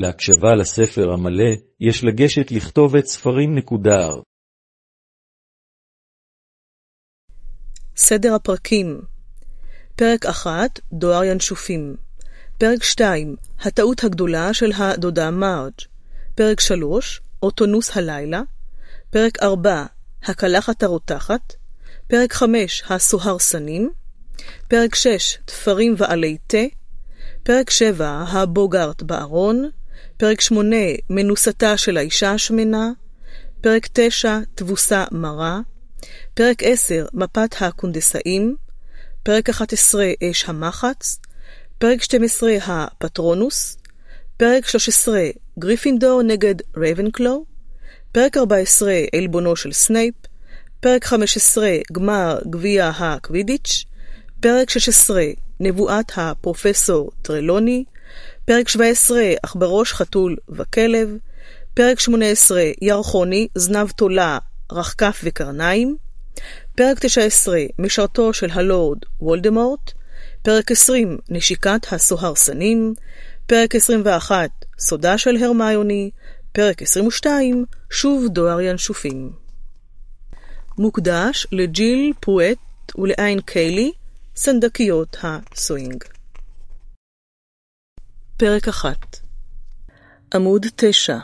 להקשבה לספר המלא, יש לגשת לכתוב את ספרים נקודר. סדר הפרקים. פרק 1, דואר ינשופים. פרק 2, הטעות הגדולה של הדודה מרג' פרק 3, אוטונוס הלילה. פרק 4, הקלחת הרותחת. פרק 5, הסוהרסנים פרק 6, תפרים ועלי תה. פרק 7, הבוגארט בארון פרק 8, מנוסתה של האישה השמנה. פרק 9, תבוסה מרה. פרק 10, מפת הקונדסאים, פרק 11, אש המחץ, פרק 12, הפטרונוס, פרק 13, גריפינדור נגד רייבנקלו, פרק 14, עלבונו של סנייפ, פרק 15, גמר גביע הקווידיץ', פרק 16, נבואת הפרופסור טרלוני, פרק 17, עכברוש חתול וכלב, פרק 18, ירחוני, זנב תולה, רחקף וקרניים, פרק 19, משרתו של הלורד וולדמורט, פרק 20, נשיקת הסוהרסנים, פרק 21, סודה של הרמיוני, פרק 22, שוב דואר ינשופים. מוקדש לג'יל פואט ולעין קיילי, סנדקיות הסווינג. פרק 1 עמוד 9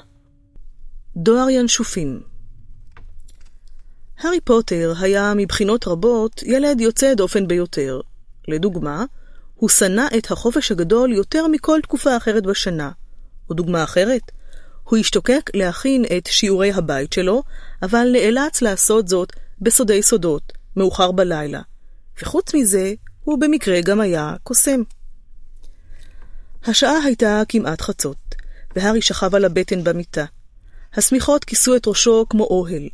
דואר ינשופים הארי פוטר היה מבחינות רבות ילד יוצא דופן ביותר. לדוגמה, הוא שנא את החופש הגדול יותר מכל תקופה אחרת בשנה. או דוגמה אחרת, הוא השתוקק להכין את שיעורי הבית שלו, אבל נאלץ לעשות זאת בסודי סודות, מאוחר בלילה. וחוץ מזה, הוא במקרה גם היה קוסם. השעה הייתה כמעט חצות, והארי שכב על הבטן במיטה. השמיכות כיסו את ראשו כמו אוהל.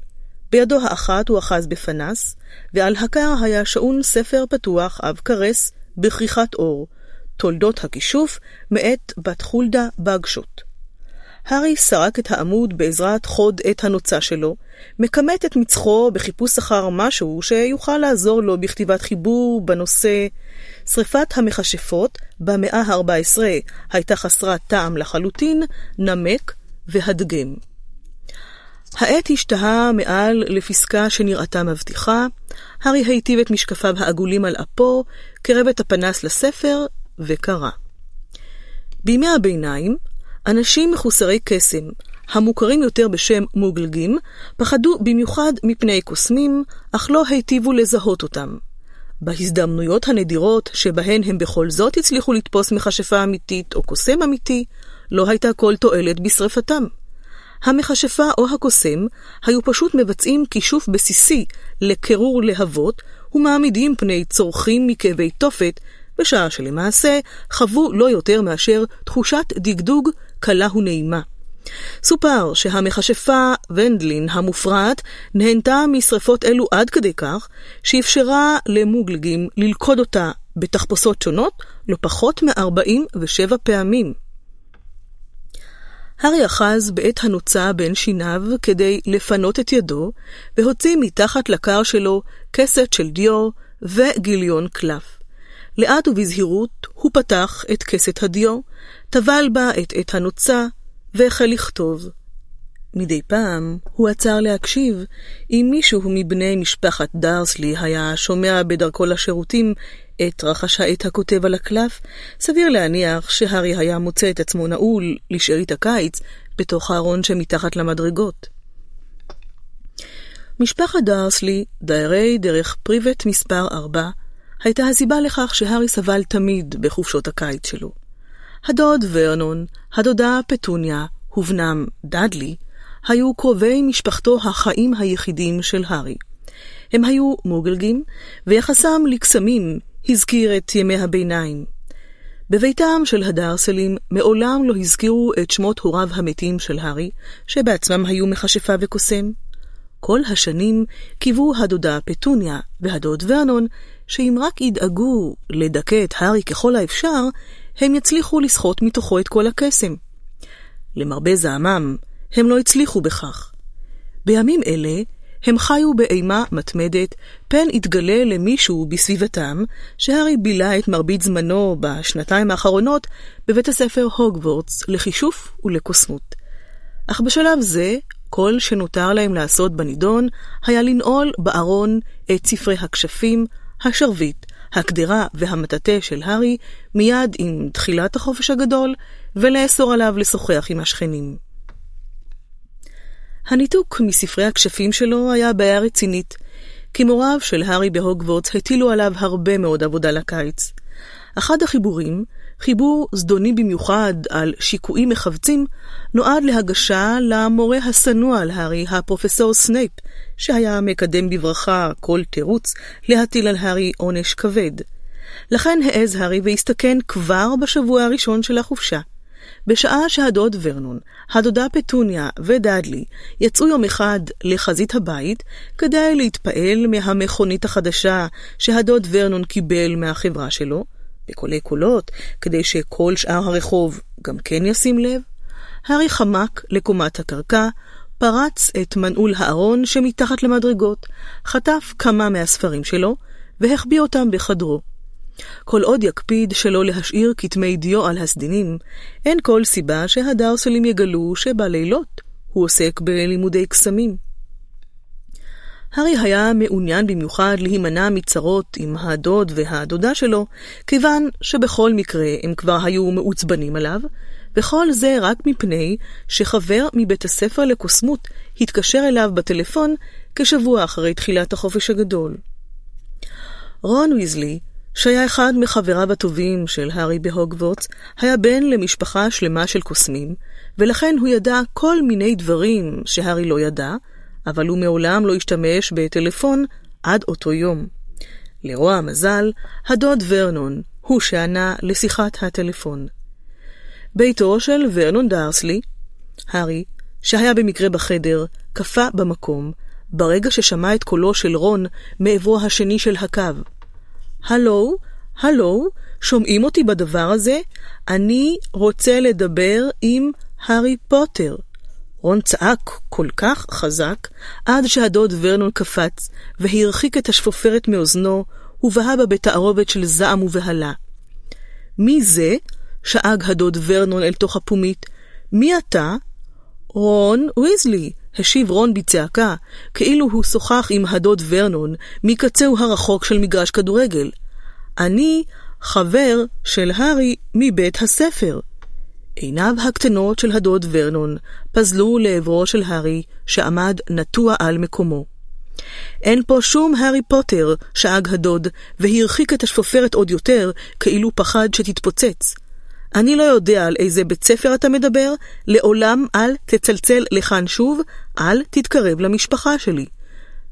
בידו האחת הוא אחז בפנס, ועל הקר היה שעון ספר פתוח עב קרס בכריכת אור, תולדות הכישוף מאת בת חולדה בגשות. הארי סרק את העמוד בעזרת חוד עת הנוצה שלו, מכמת את מצחו בחיפוש אחר משהו שיוכל לעזור לו בכתיבת חיבור בנושא שרפת המכשפות במאה ה-14 הייתה חסרת טעם לחלוטין, נמק והדגם. העט השתהה מעל לפסקה שנראתה מבטיחה, הארי היטיב את משקפיו העגולים על אפו, קרב את הפנס לספר, וקרא. בימי הביניים, אנשים מחוסרי קסם, המוכרים יותר בשם מוגלגים, פחדו במיוחד מפני קוסמים, אך לא היטיבו לזהות אותם. בהזדמנויות הנדירות שבהן הם בכל זאת הצליחו לתפוס מכשפה אמיתית או קוסם אמיתי, לא הייתה כל תועלת בשרפתם. המכשפה או הקוסם היו פשוט מבצעים כישוף בסיסי לקירור להבות ומעמידים פני צורכים מכאבי תופת, בשעה שלמעשה חוו לא יותר מאשר תחושת דגדוג קלה ונעימה. סופר שהמכשפה ונדלין המופרעת נהנתה משרפות אלו עד כדי כך שאפשרה למוגלגים ללכוד אותה בתחפושות שונות לא פחות מ-47 פעמים. הארי אחז בעת הנוצה בין שיניו כדי לפנות את ידו, והוציא מתחת לקר שלו כסת של דיו וגיליון קלף. לאט ובזהירות הוא פתח את כסת הדיו, טבל בה את עת הנוצה, והחל לכתוב. מדי פעם הוא עצר להקשיב אם מישהו מבני משפחת דרסלי היה שומע בדרכו לשירותים את רחש העט הכותב על הקלף, סביר להניח שהארי היה מוצא את עצמו נעול לשארית הקיץ בתוך הארון שמתחת למדרגות. משפחת דרסלי, דיירי דרך פריבט מספר 4, הייתה הסיבה לכך שהארי סבל תמיד בחופשות הקיץ שלו. הדוד ורנון, הדודה פטוניה ובנם דאדלי, היו קרובי משפחתו החיים היחידים של הארי. הם היו מוגלגים, ויחסם לקסמים הזכיר את ימי הביניים. בביתם של הדרסלים מעולם לא הזכירו את שמות הוריו המתים של הארי, שבעצמם היו מכשפה וקוסם. כל השנים קיוו הדודה פטוניה והדוד ורנון שאם רק ידאגו לדכא את הארי ככל האפשר, הם יצליחו לסחוט מתוכו את כל הקסם. למרבה זעמם, הם לא הצליחו בכך. בימים אלה הם חיו באימה מתמדת, פן התגלה למישהו בסביבתם, שהארי בילה את מרבית זמנו בשנתיים האחרונות בבית הספר הוגוורטס לכישוף ולקוסמות. אך בשלב זה, כל שנותר להם לעשות בנידון, היה לנעול בארון את ספרי הכשפים, השרביט, הקדרה והמטאטה של הארי מיד עם תחילת החופש הגדול, ולאסור עליו לשוחח עם השכנים. הניתוק מספרי הכשפים שלו היה בעיה רצינית, כי מוריו של הארי בהוגוורטס הטילו עליו הרבה מאוד עבודה לקיץ. אחד החיבורים, חיבור זדוני במיוחד על שיקויים מכווצים, נועד להגשה למורה השנוא על הארי, הפרופסור סנייפ, שהיה מקדם בברכה כל תירוץ להטיל על הארי עונש כבד. לכן העז הארי והסתכן כבר בשבוע הראשון של החופשה. בשעה שהדוד ורנון, הדודה פטוניה ודאדלי יצאו יום אחד לחזית הבית כדי להתפעל מהמכונית החדשה שהדוד ורנון קיבל מהחברה שלו, בקולי קולות, כדי שכל שאר הרחוב גם כן ישים לב, הארי חמק לקומת הקרקע, פרץ את מנעול הארון שמתחת למדרגות, חטף כמה מהספרים שלו, והחביא אותם בחדרו. כל עוד יקפיד שלא להשאיר כתמי דיו על הסדינים, אין כל סיבה שהדרסלים יגלו שבלילות הוא עוסק בלימודי קסמים. הארי היה מעוניין במיוחד להימנע מצרות עם הדוד והדודה שלו, כיוון שבכל מקרה הם כבר היו מעוצבנים עליו, וכל זה רק מפני שחבר מבית הספר לקוסמות התקשר אליו בטלפון כשבוע אחרי תחילת החופש הגדול. רון ויזלי, שהיה אחד מחבריו הטובים של הארי בהוגוורטס, היה בן למשפחה שלמה של קוסמים, ולכן הוא ידע כל מיני דברים שהארי לא ידע, אבל הוא מעולם לא השתמש בטלפון עד אותו יום. לרוע המזל, הדוד ורנון הוא שענה לשיחת הטלפון. ביתו של ורנון דרסלי, הארי, שהיה במקרה בחדר, קפא במקום, ברגע ששמע את קולו של רון מעברו השני של הקו. הלו, הלו, שומעים אותי בדבר הזה? אני רוצה לדבר עם הארי פוטר. רון צעק כל כך חזק, עד שהדוד ורנון קפץ, והרחיק את השפופרת מאוזנו, ובהה בה בתערובת של זעם ובהלה. מי זה? שאג הדוד ורנון אל תוך הפומית. מי אתה? רון ויזלי, השיב רון בצעקה, כאילו הוא שוחח עם הדוד ורנון מקצהו הרחוק של מגרש כדורגל. אני חבר של הארי מבית הספר. עיניו הקטנות של הדוד ורנון פזלו לעברו של הארי, שעמד נטוע על מקומו. אין פה שום הארי פוטר, שאג הדוד, והרחיק את השפופרת עוד יותר, כאילו פחד שתתפוצץ. אני לא יודע על איזה בית ספר אתה מדבר, לעולם אל תצלצל לכאן שוב, אל תתקרב למשפחה שלי.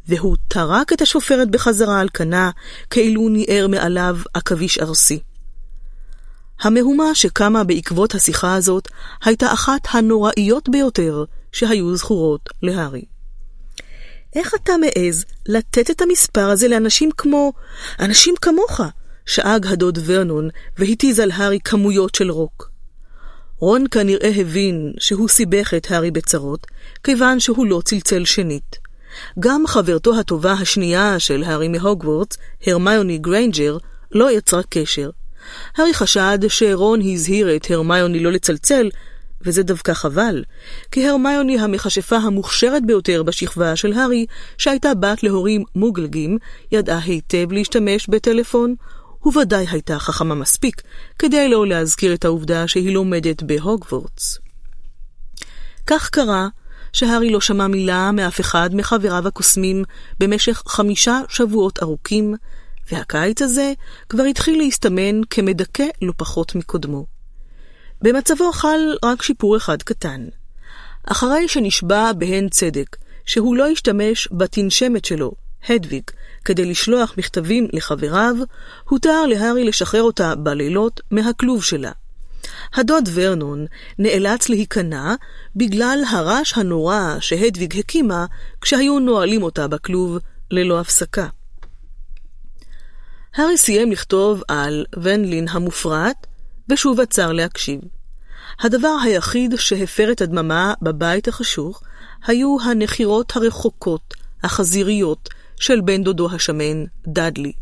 והוא טרק את השופרת בחזרה על כנה, כאילו ניער מעליו עכביש ארסי. המהומה שקמה בעקבות השיחה הזאת הייתה אחת הנוראיות ביותר שהיו זכורות להארי. איך אתה מעז לתת את המספר הזה לאנשים כמו... אנשים כמוך? שאג הדוד ורנון והתיז על הארי כמויות של רוק. רון כנראה הבין שהוא סיבך את הארי בצרות, כיוון שהוא לא צלצל שנית. גם חברתו הטובה השנייה של הארי מהוגוורטס, הרמיוני גריינג'ר, לא יצרה קשר. הארי חשד שרון הזהיר את הרמיוני לא לצלצל, וזה דווקא חבל, כי הרמיוני המכשפה המוכשרת ביותר בשכבה של הארי, שהייתה בת להורים מוגלגים, ידעה היטב להשתמש בטלפון, וודאי הייתה חכמה מספיק כדי לא להזכיר את העובדה שהיא לומדת בהוגוורטס. כך קרה שהארי לא שמע מילה מאף אחד מחבריו הקוסמים במשך חמישה שבועות ארוכים, והקיץ הזה כבר התחיל להסתמן כמדכא לא פחות מקודמו. במצבו חל רק שיפור אחד קטן. אחרי שנשבע בהן צדק שהוא לא ישתמש בתנשמת שלו, הדוויג, כדי לשלוח מכתבים לחבריו, הותר להארי לשחרר אותה בלילות מהכלוב שלה. הדוד ורנון נאלץ להיכנע בגלל הרעש הנורא שהדוויג הקימה כשהיו נועלים אותה בכלוב ללא הפסקה. הארי סיים לכתוב על ונלין המופרעת, ושוב עצר להקשיב. הדבר היחיד שהפר את הדממה בבית החשוך היו הנחירות הרחוקות, החזיריות של בן דודו השמן, דאדלי.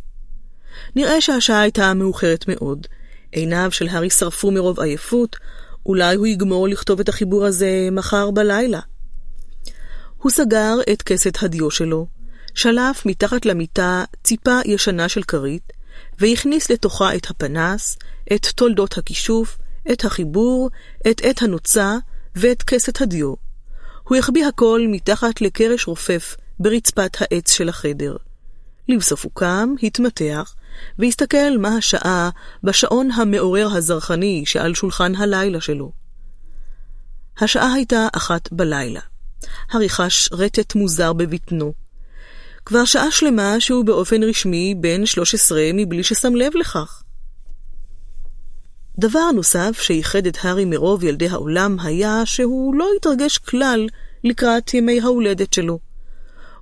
נראה שהשעה הייתה מאוחרת מאוד. עיניו של הארי שרפו מרוב עייפות, אולי הוא יגמור לכתוב את החיבור הזה מחר בלילה. הוא סגר את כסת הדיו שלו, שלף מתחת למיטה ציפה ישנה של כרית, והכניס לתוכה את הפנס, את תולדות הכישוף, את החיבור, את עת הנוצה ואת כסת הדיו. הוא החביא הכל מתחת לקרש רופף ברצפת העץ של החדר. לבסוף הוא קם, התמתח, והסתכל מה השעה בשעון המעורר הזרחני שעל שולחן הלילה שלו. השעה הייתה אחת בלילה. הארי חש רטט מוזר בבטנו. כבר שעה שלמה שהוא באופן רשמי בן 13 מבלי ששם לב לכך. דבר נוסף שייחד את הארי מרוב ילדי העולם היה שהוא לא התרגש כלל לקראת ימי ההולדת שלו.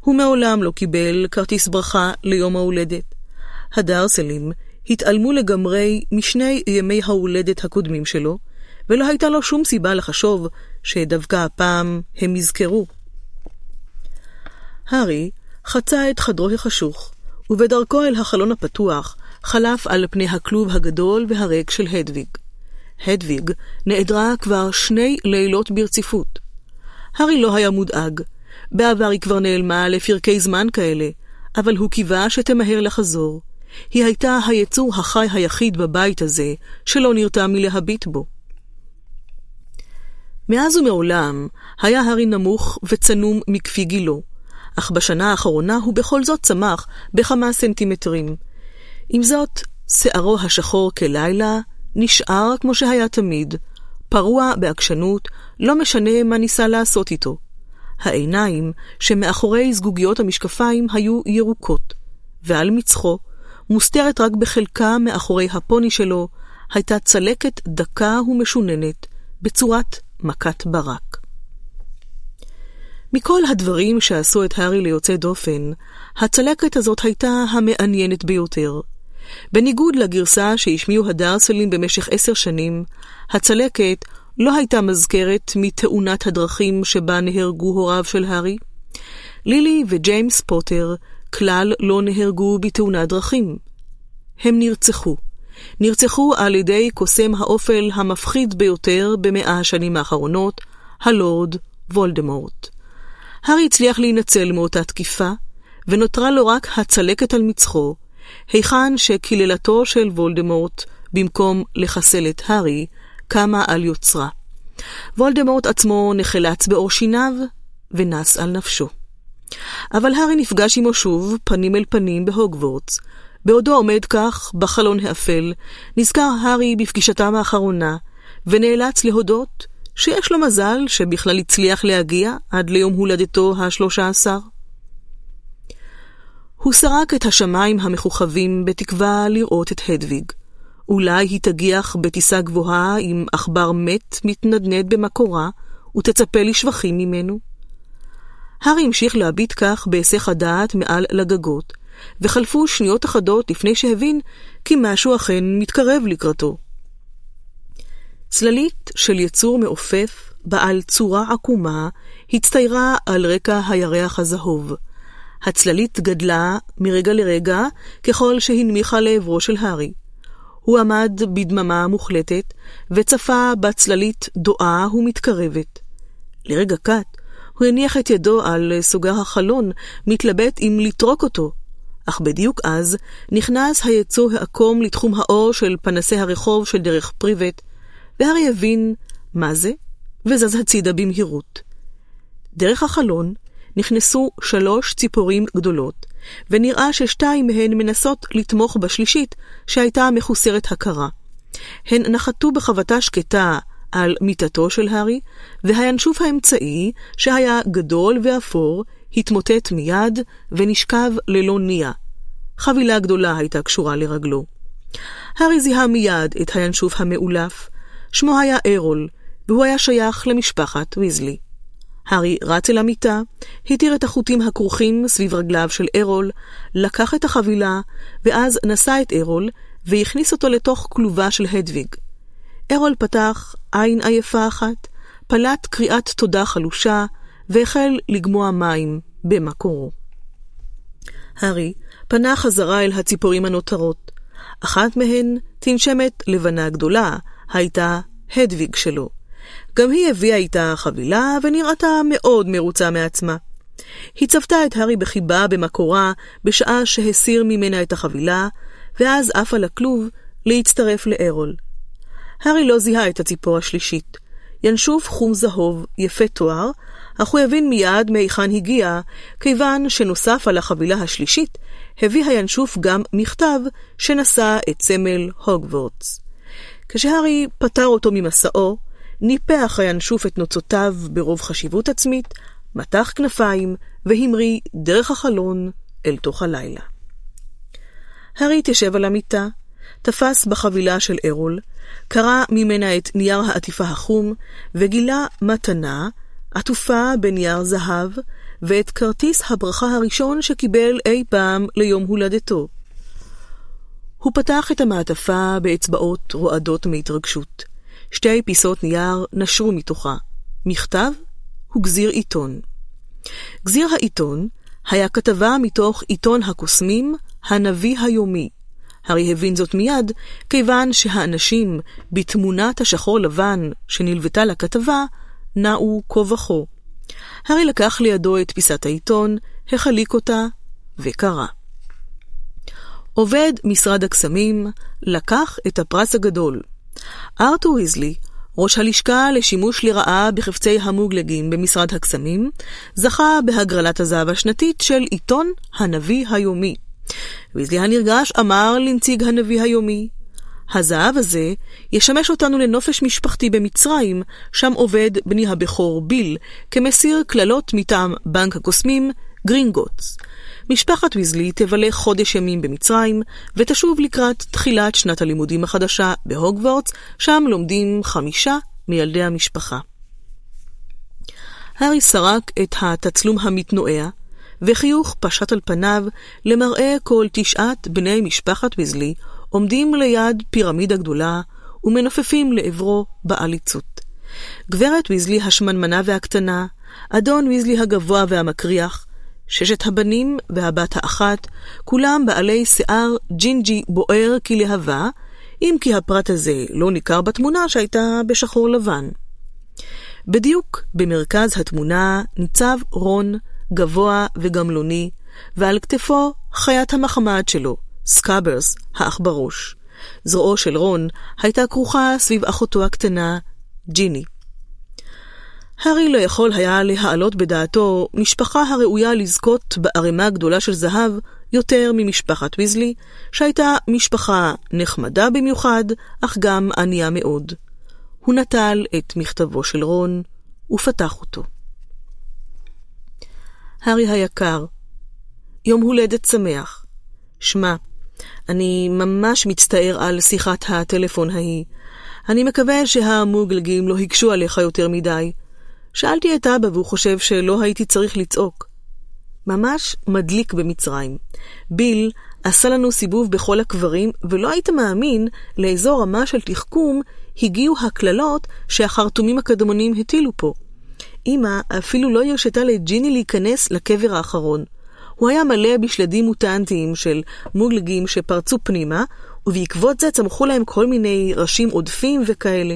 הוא מעולם לא קיבל כרטיס ברכה ליום ההולדת. הדרסלים התעלמו לגמרי משני ימי ההולדת הקודמים שלו, ולא הייתה לו שום סיבה לחשוב שדווקא הפעם הם יזכרו. הארי חצה את חדרו החשוך, ובדרכו אל החלון הפתוח חלף על פני הכלוב הגדול והריק של הדוויג. הדוויג נעדרה כבר שני לילות ברציפות. הארי לא היה מודאג. בעבר היא כבר נעלמה לפרקי זמן כאלה, אבל הוא קיווה שתמהר לחזור. היא הייתה היצור החי היחיד בבית הזה, שלא נרתע מלהביט בו. מאז ומעולם היה הארי נמוך וצנום מכפי גילו, אך בשנה האחרונה הוא בכל זאת צמח בכמה סנטימטרים. עם זאת, שערו השחור כלילה נשאר כמו שהיה תמיד, פרוע בעקשנות, לא משנה מה ניסה לעשות איתו. העיניים שמאחורי זגוגיות המשקפיים היו ירוקות, ועל מצחו, מוסתרת רק בחלקה מאחורי הפוני שלו, הייתה צלקת דקה ומשוננת, בצורת מכת ברק. מכל הדברים שעשו את הארי ליוצא דופן, הצלקת הזאת הייתה המעניינת ביותר. בניגוד לגרסה שהשמיעו הדרסלים במשך עשר שנים, הצלקת לא הייתה מזכרת מתאונת הדרכים שבה נהרגו הוריו של הארי. לילי וג'יימס פוטר כלל לא נהרגו בתאונת דרכים. הם נרצחו. נרצחו על ידי קוסם האופל המפחיד ביותר במאה השנים האחרונות, הלורד וולדמורט. הארי הצליח להינצל מאותה תקיפה, ונותרה לו רק הצלקת על מצחו, היכן שקללתו של וולדמורט, במקום לחסל את הארי, קמה על יוצרה. וולדמורט עצמו נחלץ בעור שיניו, ונס על נפשו. אבל הארי נפגש עמו שוב, פנים אל פנים, בהוגוורטס. בעודו עומד כך, בחלון האפל, נזכר הארי בפגישתם האחרונה, ונאלץ להודות שיש לו מזל שבכלל הצליח להגיע עד ליום הולדתו השלושה עשר. הוא סרק את השמיים המכוכבים בתקווה לראות את הדוויג. אולי היא תגיח בטיסה גבוהה עם עכבר מת מתנדנד במקורה, ותצפה לשבחים ממנו. הארי המשיך להביט כך בהיסח הדעת מעל לגגות, וחלפו שניות אחדות לפני שהבין כי משהו אכן מתקרב לקראתו. צללית של יצור מעופף, בעל צורה עקומה, הצטיירה על רקע הירח הזהוב. הצללית גדלה מרגע לרגע ככל שהנמיכה לעברו של הארי. הוא עמד בדממה מוחלטת, וצפה בצללית דואה ומתקרבת. לרגע קט, הוא הניח את ידו על סוגר החלון, מתלבט אם לטרוק אותו. אך בדיוק אז נכנס היצוא העקום לתחום האור של פנסי הרחוב של דרך פריבט, והארי הבין מה זה, וזז הצידה במהירות. דרך החלון נכנסו שלוש ציפורים גדולות, ונראה ששתיים מהן מנסות לתמוך בשלישית, שהייתה מחוסרת הכרה. הן נחתו בחבטה שקטה על מיטתו של הארי, והינשוף האמצעי, שהיה גדול ואפור, התמוטט מיד ונשכב ללא ניע. חבילה גדולה הייתה קשורה לרגלו. הארי זיהה מיד את הינשוף המאולף. שמו היה ארול, והוא היה שייך למשפחת ויזלי. הארי רץ אל המיטה, התיר את החוטים הכרוכים סביב רגליו של ארול, לקח את החבילה, ואז נשא את ארול, והכניס אותו לתוך כלובה של הדוויג. ארול פתח עין עייפה אחת, פלט קריאת תודה חלושה, והחל לגמוע מים במקורו. הארי פנה חזרה אל הציפורים הנותרות. אחת מהן, תנשמת לבנה גדולה, הייתה הדוויג שלו. גם היא הביאה איתה חבילה ונראתה מאוד מרוצה מעצמה. היא צפתה את הארי בחיבה במקורה בשעה שהסיר ממנה את החבילה, ואז עפה לכלוב להצטרף לארול. הארי לא זיהה את הציפור השלישית. ינשוף חום זהוב, יפה תואר, אך הוא הבין מיד מהיכן הגיע, כיוון שנוסף על החבילה השלישית, הביא הינשוף גם מכתב שנשא את סמל הוגוורטס. כשהארי פטר אותו ממסעו, ניפח הינשוף את נוצותיו ברוב חשיבות עצמית, מתח כנפיים והמריא דרך החלון אל תוך הלילה. הארי התיישב על המיטה, תפס בחבילה של ארול, קרע ממנה את נייר העטיפה החום, וגילה מתנה עטופה בנייר זהב, ואת כרטיס הברכה הראשון שקיבל אי פעם ליום הולדתו. הוא פתח את המעטפה באצבעות רועדות מהתרגשות. שתי פיסות נייר נשרו מתוכה, מכתב וגזיר עיתון. גזיר העיתון היה כתבה מתוך עיתון הקוסמים, הנביא היומי. הרי הבין זאת מיד, כיוון שהאנשים בתמונת השחור לבן שנלוותה לכתבה, נעו כה וכה. הרי לקח לידו את פיסת העיתון, החליק אותה וקרא. עובד משרד הקסמים לקח את הפרס הגדול. ארתור ויזלי, ראש הלשכה לשימוש לרעה בחפצי המוגלגים במשרד הקסמים, זכה בהגרלת הזהב השנתית של עיתון הנביא היומי. ויזלי הנרגש אמר לנציג הנביא היומי, הזהב הזה ישמש אותנו לנופש משפחתי במצרים, שם עובד בני הבכור ביל, כמסיר קללות מטעם בנק הקוסמים גרינגוטס. משפחת ויזלי תבלה חודש ימים במצרים, ותשוב לקראת תחילת שנת הלימודים החדשה בהוגוורטס, שם לומדים חמישה מילדי המשפחה. הארי סרק את התצלום המתנועע, וחיוך פשט על פניו למראה כל תשעת בני משפחת ויזלי עומדים ליד פירמידה גדולה ומנופפים לעברו בעליצות. גברת ויזלי השמנמנה והקטנה, אדון ויזלי הגבוה והמקריח, ששת הבנים והבת האחת, כולם בעלי שיער ג'ינג'י בוער כלהבה, אם כי הפרט הזה לא ניכר בתמונה שהייתה בשחור לבן. בדיוק במרכז התמונה ניצב רון, גבוה וגמלוני, ועל כתפו חיית המחמד שלו, סקאברס, העכברוש. זרועו של רון הייתה כרוכה סביב אחותו הקטנה, ג'יני. הארי לא יכול היה להעלות בדעתו משפחה הראויה לזכות בערימה גדולה של זהב יותר ממשפחת ויזלי, שהייתה משפחה נחמדה במיוחד, אך גם ענייה מאוד. הוא נטל את מכתבו של רון ופתח אותו. הארי היקר, יום הולדת שמח. שמע, אני ממש מצטער על שיחת הטלפון ההיא. אני מקווה שהמוגלגים לא הקשו עליך יותר מדי. שאלתי את אבא והוא חושב שלא הייתי צריך לצעוק. ממש מדליק במצרים. ביל עשה לנו סיבוב בכל הקברים, ולא היית מאמין לאיזו רמה של תחכום הגיעו הקללות שהחרטומים הקדמונים הטילו פה. אמא אפילו לא הרשתה לג'יני להיכנס לקבר האחרון. הוא היה מלא בשלדים מוטנטיים של מוגלגים שפרצו פנימה, ובעקבות זה צמחו להם כל מיני ראשים עודפים וכאלה.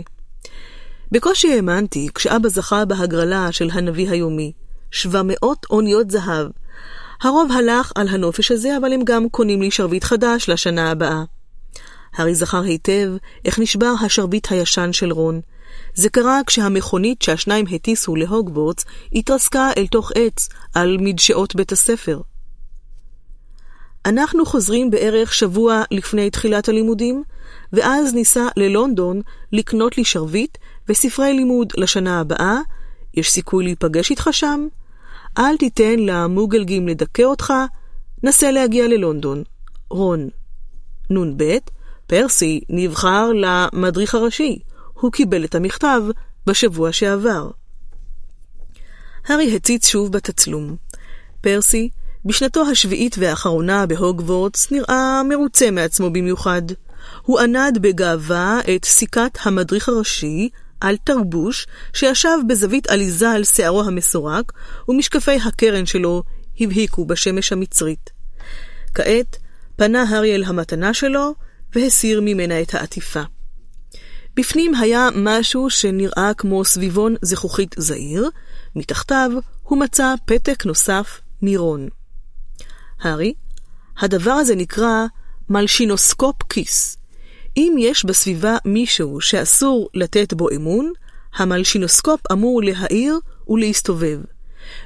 בקושי האמנתי כשאבא זכה בהגרלה של הנביא היומי, 700 אוניות זהב. הרוב הלך על הנופש הזה, אבל הם גם קונים לי שרביט חדש לשנה הבאה. הארי זכר היטב איך נשבר השרביט הישן של רון. זה קרה כשהמכונית שהשניים הטיסו להוגוורטס התרסקה אל תוך עץ על מדשאות בית הספר. אנחנו חוזרים בערך שבוע לפני תחילת הלימודים, ואז ניסע ללונדון לקנות לי שרביט וספרי לימוד לשנה הבאה. יש סיכוי להיפגש איתך שם? אל תיתן למוגלגים לדכא אותך, נסה להגיע ללונדון. רון. נ"ב, פרסי נבחר למדריך הראשי. הוא קיבל את המכתב בשבוע שעבר. הארי הציץ שוב בתצלום. פרסי, בשנתו השביעית והאחרונה בהוגוורטס, נראה מרוצה מעצמו במיוחד. הוא ענד בגאווה את סיכת המדריך הראשי על תרבוש שישב בזווית עליזה על שערו המסורק, ומשקפי הקרן שלו הבהיקו בשמש המצרית. כעת פנה הארי אל המתנה שלו, והסיר ממנה את העטיפה. בפנים היה משהו שנראה כמו סביבון זכוכית זעיר, מתחתיו הוא מצא פתק נוסף מרון. הארי, הדבר הזה נקרא מלשינוסקופ כיס. אם יש בסביבה מישהו שאסור לתת בו אמון, המלשינוסקופ אמור להאיר ולהסתובב.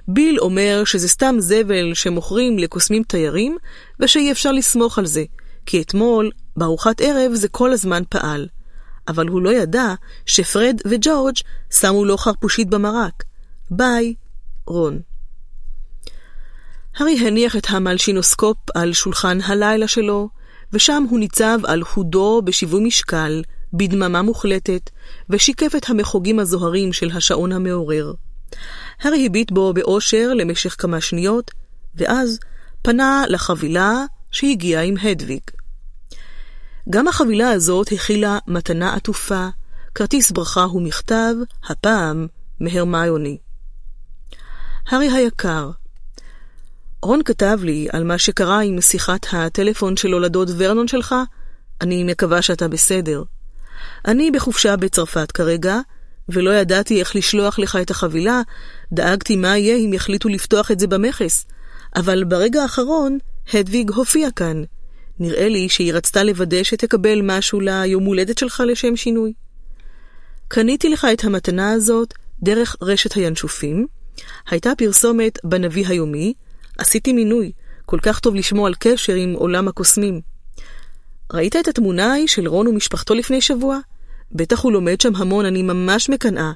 ביל אומר שזה סתם זבל שמוכרים לקוסמים תיירים, ושאי אפשר לסמוך על זה, כי אתמול, בארוחת ערב, זה כל הזמן פעל. אבל הוא לא ידע שפרד וג'ורג' שמו לו חרפושית במרק. ביי, רון. הארי הניח את המלשינוסקופ על שולחן הלילה שלו, ושם הוא ניצב על חודו בשיווי משקל, בדממה מוחלטת, ושיקף את המחוגים הזוהרים של השעון המעורר. הארי הביט בו באושר למשך כמה שניות, ואז פנה לחבילה שהגיעה עם הדוויג. גם החבילה הזאת הכילה מתנה עטופה, כרטיס ברכה ומכתב, הפעם מהרמיוני. הארי היקר, רון כתב לי על מה שקרה עם שיחת הטלפון שלו לדוד ורנון שלך, אני מקווה שאתה בסדר. אני בחופשה בצרפת כרגע, ולא ידעתי איך לשלוח לך את החבילה, דאגתי מה יהיה אם יחליטו לפתוח את זה במכס. אבל ברגע האחרון, הדוויג הופיע כאן. נראה לי שהיא רצתה לוודא שתקבל משהו ליום הולדת שלך לשם שינוי. קניתי לך את המתנה הזאת דרך רשת הינשופים. הייתה פרסומת בנביא היומי, עשיתי מינוי, כל כך טוב לשמוע על קשר עם עולם הקוסמים. ראית את התמונה ההיא של רון ומשפחתו לפני שבוע? בטח הוא לומד שם המון, אני ממש מקנאה.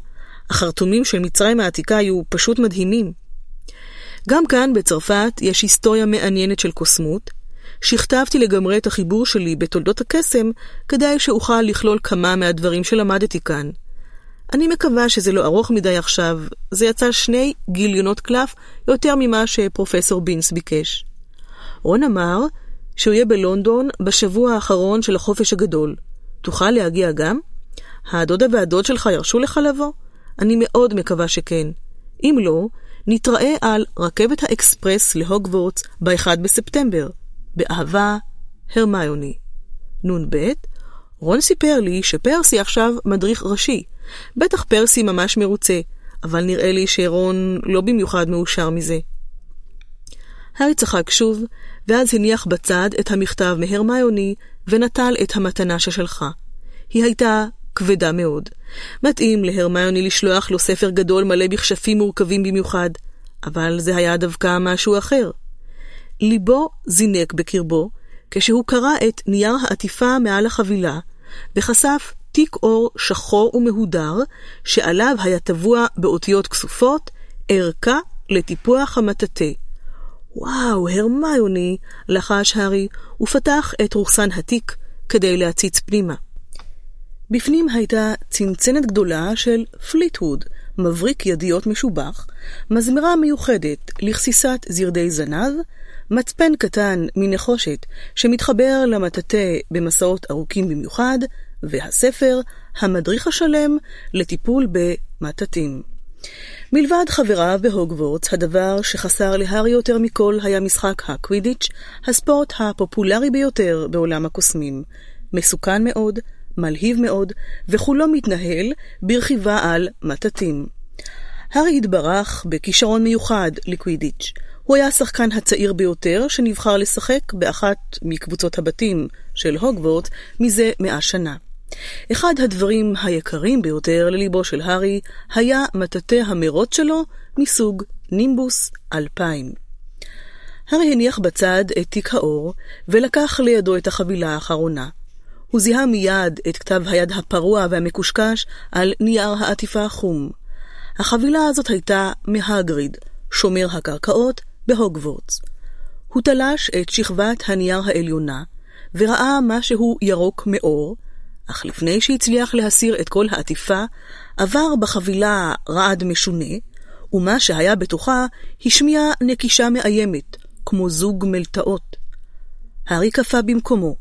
החרטומים של מצרים העתיקה היו פשוט מדהימים. גם כאן, בצרפת, יש היסטוריה מעניינת של קוסמות. שכתבתי לגמרי את החיבור שלי בתולדות הקסם, כדי שאוכל לכלול כמה מהדברים שלמדתי כאן. אני מקווה שזה לא ארוך מדי עכשיו, זה יצא שני גיליונות קלף יותר ממה שפרופסור בינס ביקש. רון אמר שהוא יהיה בלונדון בשבוע האחרון של החופש הגדול. תוכל להגיע גם? הדודה והדוד שלך ירשו לך לבוא? אני מאוד מקווה שכן. אם לא, נתראה על רכבת האקספרס להוגוורטס ב-1 בספטמבר. באהבה, הרמיוני. נ"ב, רון סיפר לי שפרסי עכשיו מדריך ראשי. בטח פרסי ממש מרוצה, אבל נראה לי שרון לא במיוחד מאושר מזה. הארי צחק שוב, ואז הניח בצד את המכתב מהרמיוני ונטל את המתנה ששלחה. היא הייתה כבדה מאוד. מתאים להרמיוני לשלוח לו ספר גדול מלא בכשפים מורכבים במיוחד, אבל זה היה דווקא משהו אחר. ליבו זינק בקרבו, כשהוא קרא את נייר העטיפה מעל החבילה, וחשף תיק אור שחור ומהודר, שעליו היה טבוע באותיות כסופות, ערכה לטיפוח המטאטה. וואו, הרמיוני, לחש הארי, ופתח את רוכסן התיק כדי להציץ פנימה. בפנים הייתה צנצנת גדולה של פליטווד, מבריק ידיות משובח, מזמרה מיוחדת לכסיסת זרדי זנב, מצפן קטן מנחושת שמתחבר למטאטא במסעות ארוכים במיוחד, והספר המדריך השלם לטיפול במטאטים. מלבד חבריו בהוגוורטס, הדבר שחסר להארי יותר מכל היה משחק הקווידיץ', הספורט הפופולרי ביותר בעולם הקוסמים. מסוכן מאוד, מלהיב מאוד, וכולו מתנהל ברכיבה על מטאטים. הארי התברך בכישרון מיוחד לקווידיץ'. הוא היה השחקן הצעיר ביותר שנבחר לשחק באחת מקבוצות הבתים של הוגוורט מזה מאה שנה. אחד הדברים היקרים ביותר לליבו של הארי היה מטאטא המרוץ שלו מסוג נימבוס 2000. הארי הניח בצד את תיק האור ולקח לידו את החבילה האחרונה. הוא זיהה מיד את כתב היד הפרוע והמקושקש על נייר העטיפה החום. החבילה הזאת הייתה מהגריד, שומר הקרקעות, בהוגוורטס. הוא תלש את שכבת הנייר העליונה, וראה משהו ירוק מאור, אך לפני שהצליח להסיר את כל העטיפה, עבר בחבילה רעד משונה, ומה שהיה בתוכה השמיע נקישה מאיימת, כמו זוג מלטעות. הארי קפא במקומו.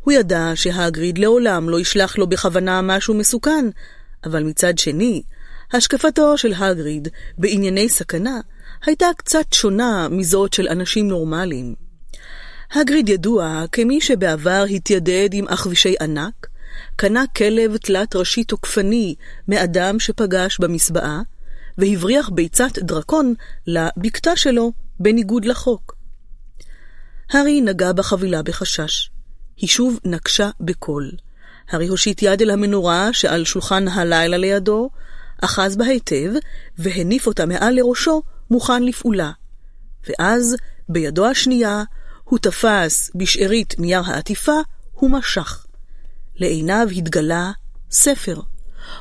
הוא ידע שהגריד לעולם לא ישלח לו בכוונה משהו מסוכן, אבל מצד שני, השקפתו של הגריד בענייני סכנה הייתה קצת שונה מזאת של אנשים נורמליים. הגריד ידוע כמי שבעבר התיידד עם אחבישי ענק, קנה כלב תלת ראשי תוקפני מאדם שפגש במסבעה, והבריח ביצת דרקון לבקתה שלו בניגוד לחוק. הארי נגע בחבילה בחשש. היא שוב נקשה בקול. הארי הושיט יד אל המנורה שעל שולחן הלילה לידו, אחז בה היטב, והניף אותה מעל לראשו, מוכן לפעולה. ואז, בידו השנייה, הוא תפס בשארית נייר העטיפה ומשך. לעיניו התגלה ספר.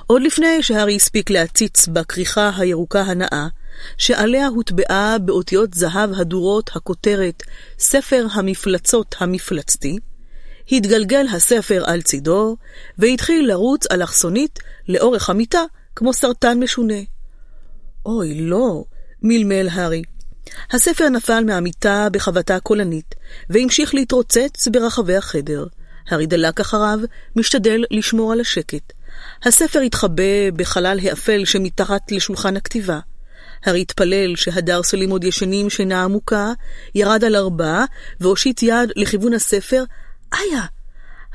עוד לפני שהארי הספיק להציץ בכריכה הירוקה הנאה, שעליה הוטבעה באותיות זהב הדורות הכותרת ספר המפלצות המפלצתי, התגלגל הספר על צידו, והתחיל לרוץ אלכסונית לאורך המיטה כמו סרטן משונה. אוי, לא, מלמל הארי. הספר נפל מהמיטה בחבטה קולנית, והמשיך להתרוצץ ברחבי החדר. הארי דלק אחריו, משתדל לשמור על השקט. הספר התחבא בחלל האפל שמתחת לשולחן הכתיבה. הארי התפלל שהדר סלים עוד ישנים שינה עמוקה, ירד על ארבע, והושיט יד לכיוון הספר. איה!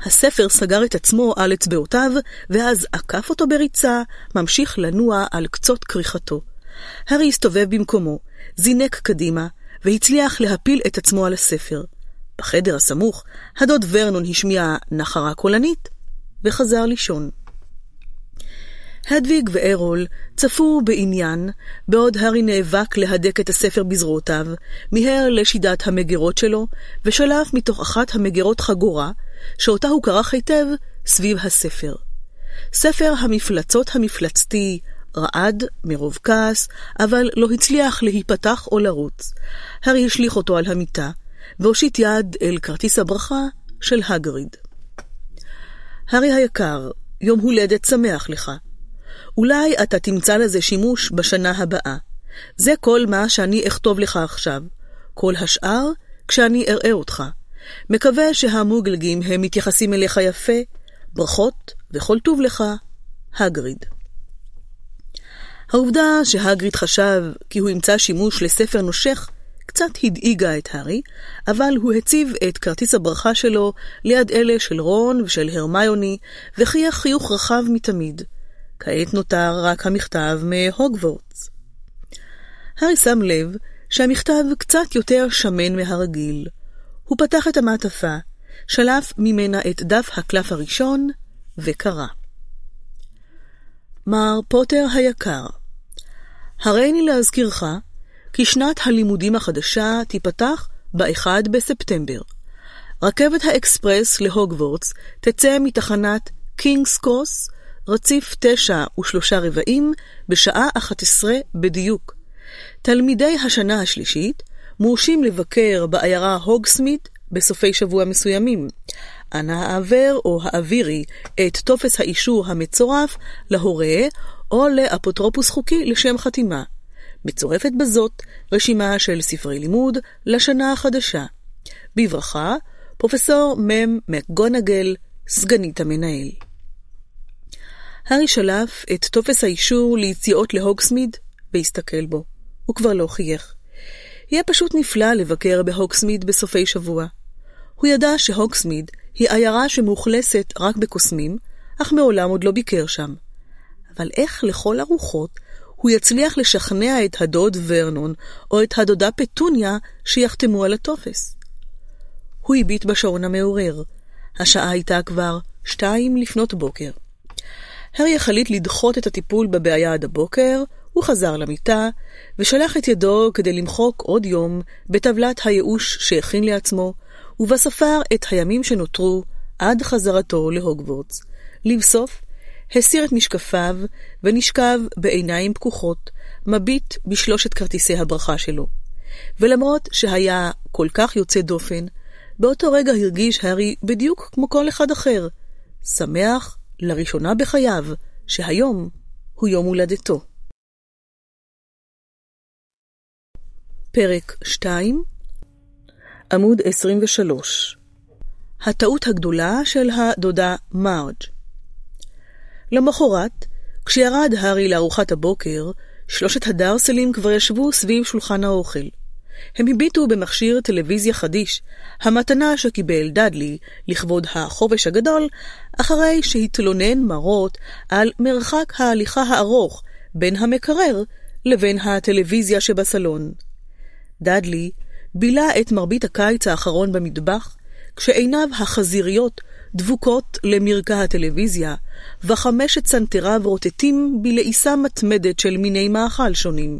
הספר סגר את עצמו על אצבעותיו, ואז עקף אותו בריצה, ממשיך לנוע על קצות כריכתו. הארי הסתובב במקומו, זינק קדימה, והצליח להפיל את עצמו על הספר. בחדר הסמוך, הדוד ורנון השמיע נחרה קולנית, וחזר לישון. הדוויג וארול צפו בעניין, בעוד הארי נאבק להדק את הספר בזרועותיו, מיהר לשידת המגירות שלו, ושלף מתוך אחת המגירות חגורה, שאותה הוא כרך היטב סביב הספר. ספר המפלצות המפלצתי רעד מרוב כעס, אבל לא הצליח להיפתח או לרוץ. הארי השליך אותו על המיטה, והושיט יד אל כרטיס הברכה של הגריד. הארי היקר, יום הולדת שמח לך. אולי אתה תמצא לזה שימוש בשנה הבאה. זה כל מה שאני אכתוב לך עכשיו. כל השאר, כשאני אראה אותך. מקווה שהמוגלגים הם מתייחסים אליך יפה. ברכות וכל טוב לך, הגריד. העובדה שהגריד חשב כי הוא ימצא שימוש לספר נושך קצת הדאיגה את הארי, אבל הוא הציב את כרטיס הברכה שלו ליד אלה של רון ושל הרמיוני, וחייך חיוך רחב מתמיד. כעת נותר רק המכתב מהוגוורטס. הארי שם לב שהמכתב קצת יותר שמן מהרגיל. הוא פתח את המעטפה, שלף ממנה את דף הקלף הראשון, וקרא. מר פוטר היקר, הריני להזכירך כי שנת הלימודים החדשה תיפתח ב-1 בספטמבר. רכבת האקספרס להוגוורטס תצא מתחנת קינגס קרוס, רציף 9 ושלושה רבעים, בשעה 11 בדיוק. תלמידי השנה השלישית מורשים לבקר בעיירה הוגסמית בסופי שבוע מסוימים. אנא העבר או העבירי את טופס האישור המצורף להורה או לאפוטרופוס חוקי לשם חתימה. מצורפת בזאת רשימה של ספרי לימוד לשנה החדשה. בברכה, פרופסור מ' מקגונגל, סגנית המנהל. הארי שלף את טופס האישור ליציאות להוגסמיד והסתכל בו. הוא כבר לא חייך. יהיה פשוט נפלא לבקר בהוגסמיד בסופי שבוע. הוא ידע שהוגסמיד היא עיירה שמאוכלסת רק בקוסמים, אך מעולם עוד לא ביקר שם. אבל איך לכל הרוחות הוא יצליח לשכנע את הדוד ורנון או את הדודה פטוניה שיחתמו על הטופס? הוא הביט בשעון המעורר. השעה הייתה כבר שתיים לפנות בוקר. הארי החליט לדחות את הטיפול בבעיה עד הבוקר, הוא חזר למיטה, ושלח את ידו כדי למחוק עוד יום בטבלת הייאוש שהכין לעצמו, ובה ספר את הימים שנותרו עד חזרתו להוגוורטס. לבסוף, הסיר את משקפיו ונשכב בעיניים פקוחות, מביט בשלושת כרטיסי הברכה שלו. ולמרות שהיה כל כך יוצא דופן, באותו רגע הרגיש הארי בדיוק כמו כל אחד אחר, שמח לראשונה בחייו שהיום הוא יום הולדתו. פרק 2 עמוד 23 הטעות הגדולה של הדודה מרג' למחרת, כשירד הארי לארוחת הבוקר, שלושת הדרסלים כבר ישבו סביב שולחן האוכל. הם הביטו במכשיר טלוויזיה חדיש, המתנה שקיבל דאדלי לכבוד החופש הגדול, אחרי שהתלונן מרות על מרחק ההליכה הארוך בין המקרר לבין הטלוויזיה שבסלון. דאדלי בילה את מרבית הקיץ האחרון במטבח, כשעיניו החזיריות דבוקות למרקע הטלוויזיה, וחמשת צנתריו רוטטים בלעיסה מתמדת של מיני מאכל שונים.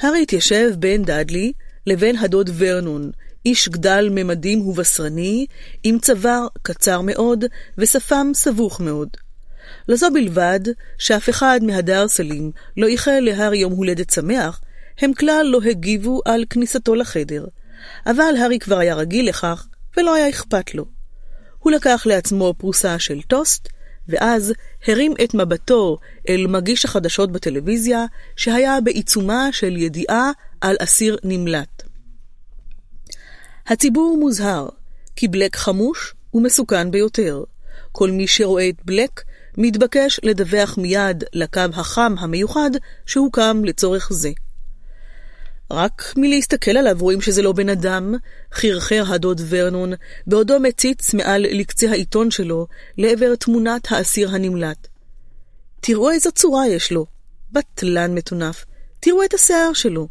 הארי התיישב בין דאדלי לבין הדוד ורנון, איש גדל ממדים ובשרני, עם צוואר קצר מאוד ושפם סבוך מאוד. לזו בלבד שאף אחד מהדרסלים לא איחל להארי יום הולדת שמח, הם כלל לא הגיבו על כניסתו לחדר, אבל הארי כבר היה רגיל לכך, ולא היה אכפת לו. הוא לקח לעצמו פרוסה של טוסט, ואז הרים את מבטו אל מגיש החדשות בטלוויזיה, שהיה בעיצומה של ידיעה על אסיר נמלט. הציבור מוזהר, כי בלק חמוש ומסוכן ביותר. כל מי שרואה את בלק מתבקש לדווח מיד לקו החם המיוחד שהוקם לצורך זה. רק מלהסתכל עליו רואים שזה לא בן אדם, חרחר הדוד ורנון, בעודו מציץ מעל לקצה העיתון שלו לעבר תמונת האסיר הנמלט. תראו איזו צורה יש לו, בטלן מטונף, תראו את השיער שלו.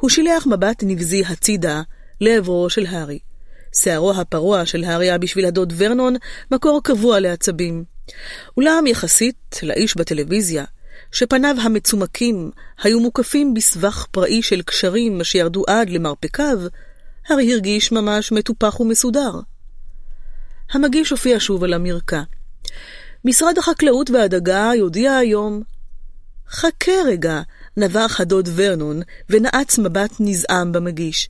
הוא שילח מבט נבזי הצידה לעברו של הארי. שערו הפרוע של הארי היה בשביל הדוד ורנון מקור קבוע לעצבים. אולם יחסית לאיש בטלוויזיה, שפניו המצומקים היו מוקפים בסבך פראי של קשרים שירדו עד למרפקיו, הרי הרגיש ממש מטופח ומסודר. המגיש הופיע שוב על המרקע. משרד החקלאות והדגה יודיע היום. חכה רגע, נבח הדוד ורנון, ונעץ מבט נזעם במגיש.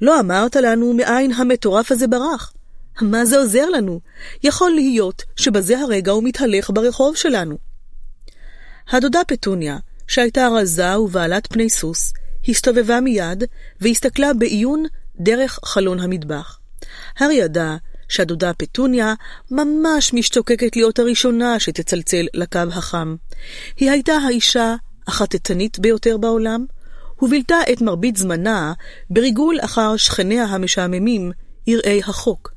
לא אמרת לנו מאין המטורף הזה ברח. מה זה עוזר לנו? יכול להיות שבזה הרגע הוא מתהלך ברחוב שלנו. הדודה פטוניה, שהייתה רזה ובעלת פני סוס, הסתובבה מיד והסתכלה בעיון דרך חלון המטבח. הארי ידע שהדודה פטוניה ממש משתוקקת להיות הראשונה שתצלצל לקו החם. היא הייתה האישה החטטנית ביותר בעולם, ובילתה את מרבית זמנה בריגול אחר שכניה המשעממים, יראי החוק.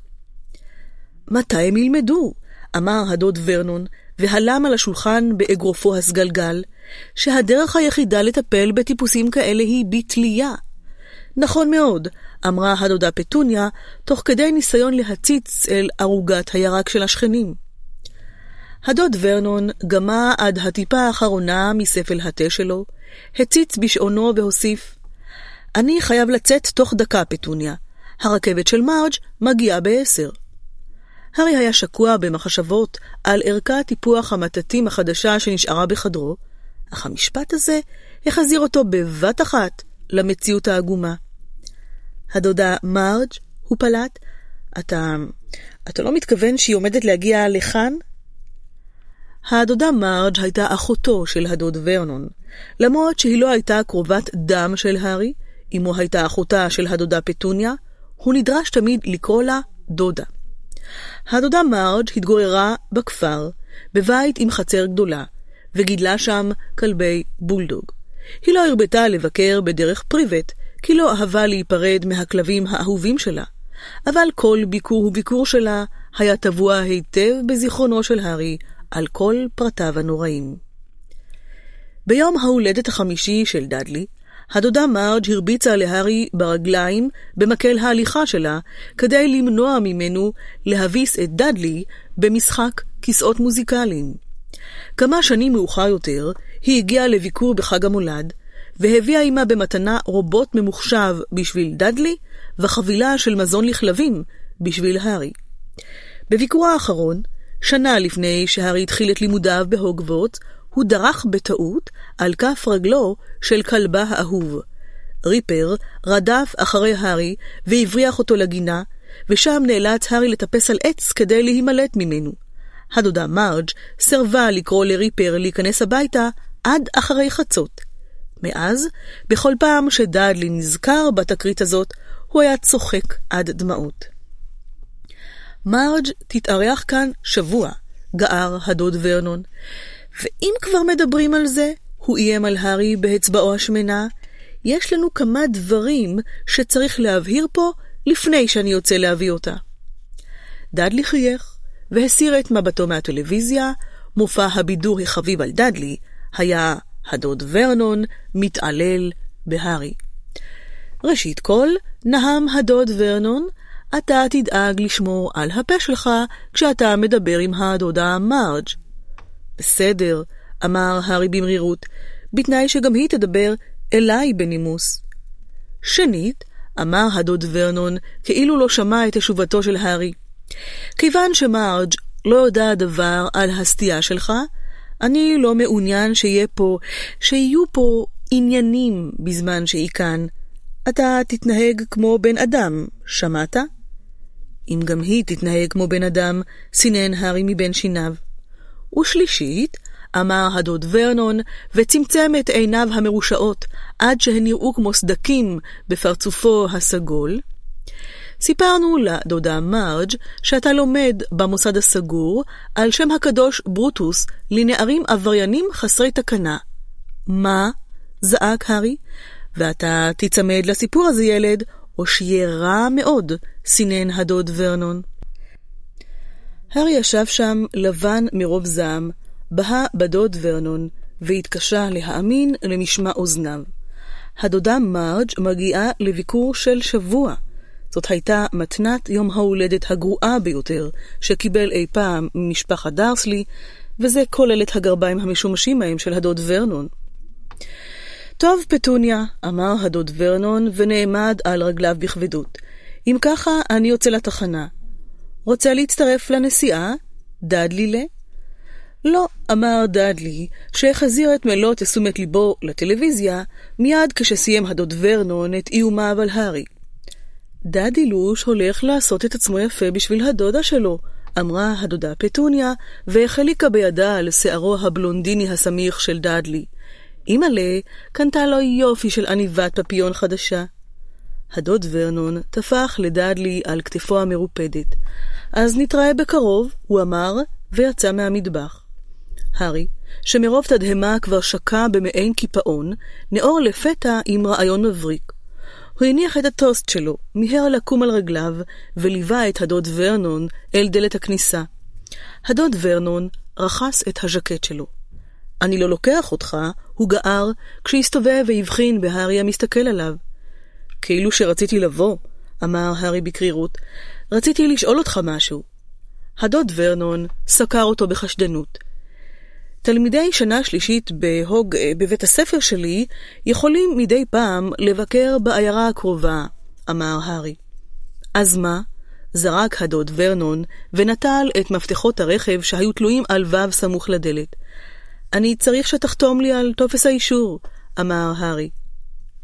מתי הם ילמדו? אמר הדוד ורנון, והלם על השולחן באגרופו הסגלגל, שהדרך היחידה לטפל בטיפוסים כאלה היא בתלייה. נכון מאוד, אמרה הדודה פטוניה, תוך כדי ניסיון להציץ אל ערוגת הירק של השכנים. הדוד ורנון גמה עד הטיפה האחרונה מספל התה שלו, הציץ בשעונו והוסיף, אני חייב לצאת תוך דקה, פטוניה. הרכבת של מרג' מגיעה בעשר. הארי היה שקוע במחשבות על ערכת טיפוח המטטים החדשה שנשארה בחדרו, אך המשפט הזה החזיר אותו בבת אחת למציאות העגומה. הדודה מרג', הוא פלט, אתה... אתה לא מתכוון שהיא עומדת להגיע לכאן? הדודה מרג' הייתה אחותו של הדוד ורנון, למרות שהיא לא הייתה קרובת דם של הארי, אמו הייתה אחותה של הדודה פטוניה, הוא נדרש תמיד לקרוא לה דודה. הדודה מרג' התגוררה בכפר, בבית עם חצר גדולה, וגידלה שם כלבי בולדוג. היא לא הרבתה לבקר בדרך פריבט, כי לא אהבה להיפרד מהכלבים האהובים שלה, אבל כל ביקור וביקור שלה היה טבוע היטב בזיכרונו של הארי על כל פרטיו הנוראים. ביום ההולדת החמישי של דאדלי, הדודה מרג' הרביצה להארי ברגליים במקל ההליכה שלה, כדי למנוע ממנו להביס את דאדלי במשחק כיסאות מוזיקליים. כמה שנים מאוחר יותר, היא הגיעה לביקור בחג המולד, והביאה עמה במתנה רובוט ממוחשב בשביל דאדלי, וחבילה של מזון לכלבים בשביל הארי. בביקורה האחרון, שנה לפני שהארי התחיל את לימודיו בהוגוורטס, הוא דרך בטעות על כף רגלו של כלבה האהוב. ריפר רדף אחרי הארי והבריח אותו לגינה, ושם נאלץ הארי לטפס על עץ כדי להימלט ממנו. הדודה מרג' סירבה לקרוא לריפר להיכנס הביתה עד אחרי חצות. מאז, בכל פעם שדאדלי נזכר בתקרית הזאת, הוא היה צוחק עד דמעות. מרג' תתארח כאן שבוע, גער הדוד ורנון, ואם כבר מדברים על זה, הוא איים על הארי באצבעו השמנה, יש לנו כמה דברים שצריך להבהיר פה לפני שאני יוצא להביא אותה. דאדלי חייך והסיר את מבטו מהטלוויזיה, מופע הבידור החביב על דאדלי היה הדוד ורנון מתעלל בהארי. ראשית כל, נהם הדוד ורנון, אתה תדאג לשמור על הפה שלך כשאתה מדבר עם הדודה מרג'. בסדר, אמר הארי במרירות, בתנאי שגם היא תדבר אליי בנימוס. שנית, אמר הדוד ורנון, כאילו לא שמע את תשובתו של הארי. כיוון שמרג' לא יודע דבר על הסטייה שלך, אני לא מעוניין שיהיה פה, שיהיו פה עניינים בזמן שהיא כאן. אתה תתנהג כמו בן אדם, שמעת? אם גם היא תתנהג כמו בן אדם, סינן הארי מבין שיניו. ושלישית, אמר הדוד ורנון, וצמצם את עיניו המרושעות עד שהן נראו כמו סדקים בפרצופו הסגול. סיפרנו לדודה מרג' שאתה לומד במוסד הסגור על שם הקדוש ברוטוס לנערים עבריינים חסרי תקנה. מה? זעק הארי. ואתה תיצמד לסיפור הזה, ילד, או שיהיה רע מאוד, סינן הדוד ורנון. הארי ישב שם לבן מרוב זעם, בהה בדוד ורנון, והתקשה להאמין למשמע אוזניו. הדודה מרג' מגיעה לביקור של שבוע. זאת הייתה מתנת יום ההולדת הגרועה ביותר שקיבל אי פעם ממשפחת דרסלי, וזה כולל את הגרביים המשומשים מהם של הדוד ורנון. טוב, פטוניה, אמר הדוד ורנון, ונעמד על רגליו בכבדות. אם ככה, אני יוצא לתחנה. רוצה להצטרף לנסיעה? דדלי ל? לא, אמר דאדלי, שהחזיר את מלוא תשומת ליבו לטלוויזיה, מיד כשסיים הדוד ורנון את איומיו על הארי. דאדי לוש הולך לעשות את עצמו יפה בשביל הדודה שלו, אמרה הדודה פטוניה, והחליקה בידה על שערו הבלונדיני הסמיך של דאדלי. אימא'לה קנתה לו יופי של עניבת פפיון חדשה. הדוד ורנון טפח לדאדלי על כתפו המרופדת. אז נתראה בקרוב, הוא אמר, ויצא מהמטבח. הארי, שמרוב תדהמה כבר שקע במעין קיפאון, נאור לפתע עם רעיון מבריק. הוא הניח את הטוסט שלו, מיהר לקום על רגליו, וליווה את הדוד ורנון אל דלת הכניסה. הדוד ורנון רכס את הז'קט שלו. אני לא לוקח אותך, הוא גער, כשהסתובב והבחין בהארי המסתכל עליו. כאילו שרציתי לבוא, אמר הארי בקרירות. רציתי לשאול אותך משהו. הדוד ורנון סקר אותו בחשדנות. תלמידי שנה שלישית בהוג, אה, בבית הספר שלי יכולים מדי פעם לבקר בעיירה הקרובה, אמר הארי. אז מה? זרק הדוד ורנון ונטל את מפתחות הרכב שהיו תלויים על וו סמוך לדלת. אני צריך שתחתום לי על טופס האישור, אמר הארי.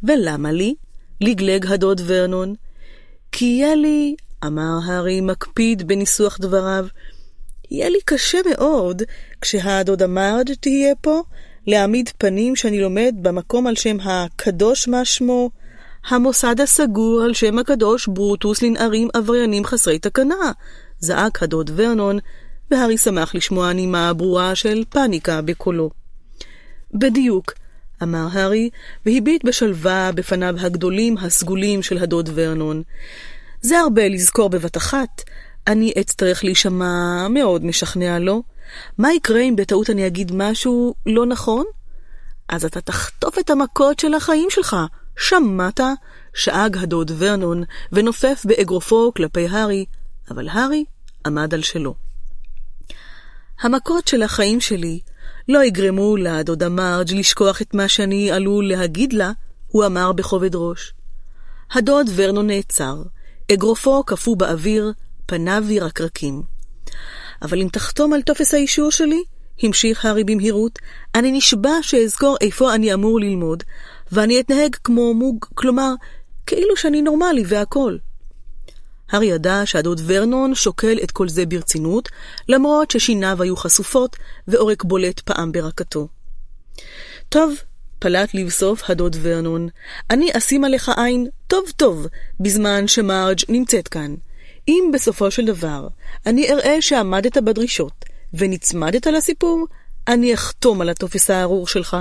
ולמה לי? לגלג הדוד ורנון. כי יהיה לי, אמר הארי מקפיד בניסוח דבריו, יהיה לי קשה מאוד, כשהדודה מרג' תהיה פה, להעמיד פנים שאני לומד במקום על שם הקדוש מה שמו, המוסד הסגור על שם הקדוש ברוטוס לנערים עבריינים חסרי תקנה, זעק הדוד ורנון, והארי שמח לשמוע נימה ברורה של פאניקה בקולו. בדיוק, אמר הארי, והביט בשלווה בפניו הגדולים הסגולים של הדוד ורנון. זה הרבה לזכור בבת אחת, אני אצטרך להישמע מאוד משכנע לו. מה יקרה אם בטעות אני אגיד משהו לא נכון? אז אתה תחטוף את המכות של החיים שלך. שמעת? שאג הדוד ורנון, ונופף באגרופו כלפי הארי, אבל הארי עמד על שלו. המכות של החיים שלי לא יגרמו לדודה מרג' לשכוח את מה שאני עלול להגיד לה, הוא אמר בכובד ראש. הדוד ורנון נעצר, אגרופו קפוא באוויר, פניו ירקרקים. אבל אם תחתום על טופס האישור שלי, המשיך הארי במהירות, אני נשבע שאזכור איפה אני אמור ללמוד, ואני אתנהג כמו מוג, כלומר, כאילו שאני נורמלי והכול. הארי ידע שהדוד ורנון שוקל את כל זה ברצינות, למרות ששיניו היו חשופות ועורק בולט פעם ברקתו. טוב, פלט לבסוף הדוד ורנון, אני אשים עליך עין טוב טוב בזמן שמרג' נמצאת כאן. אם בסופו של דבר אני אראה שעמדת בדרישות ונצמדת לסיפור, אני אחתום על הטופס הארור שלך.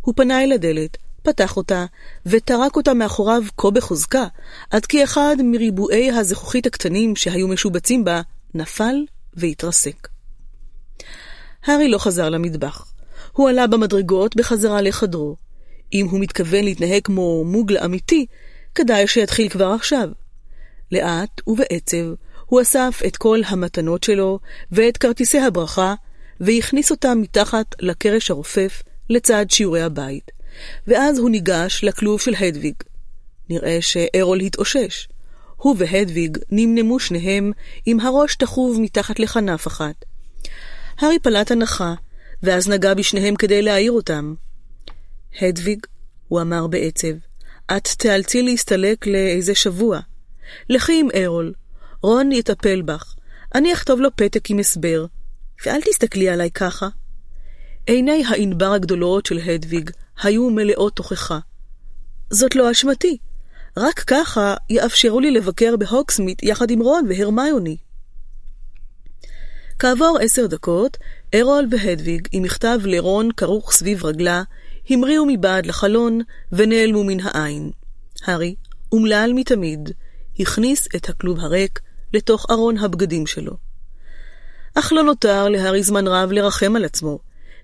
הוא פנה אל הדלת, פתח אותה, וטרק אותה מאחוריו כה בחוזקה, עד כי אחד מריבועי הזכוכית הקטנים שהיו משובצים בה, נפל והתרסק. הארי לא חזר למטבח. הוא עלה במדרגות בחזרה לחדרו. אם הוא מתכוון להתנהג כמו מוגל אמיתי, כדאי שיתחיל כבר עכשיו. לאט ובעצב הוא אסף את כל המתנות שלו ואת כרטיסי הברכה, והכניס אותם מתחת לקרש הרופף לצד שיעורי הבית. ואז הוא ניגש לכלוב של הדוויג. נראה שארול התאושש. הוא והדוויג נמנמו שניהם עם הראש תחוב מתחת לכנף אחת. הארי פלט הנחה, ואז נגע בשניהם כדי להעיר אותם. הדוויג, הוא אמר בעצב, את תיאלצי להסתלק לאיזה שבוע. לכי עם ארול, רון יטפל בך. אני אכתוב לו פתק עם הסבר, ואל תסתכלי עליי ככה. עיני הענבר הגדולות של הדוויג היו מלאות תוכחה. זאת לא אשמתי. רק ככה יאפשרו לי לבקר בהוקסמית יחד עם רון והרמיוני. כעבור עשר דקות, ארול והדוויג, עם מכתב לרון כרוך סביב רגלה, המריאו מבעד לחלון ונעלמו מן העין. הארי, אומלל מתמיד, הכניס את הכלוב הריק לתוך ארון הבגדים שלו. אך לא נותר להארי זמן רב לרחם על עצמו.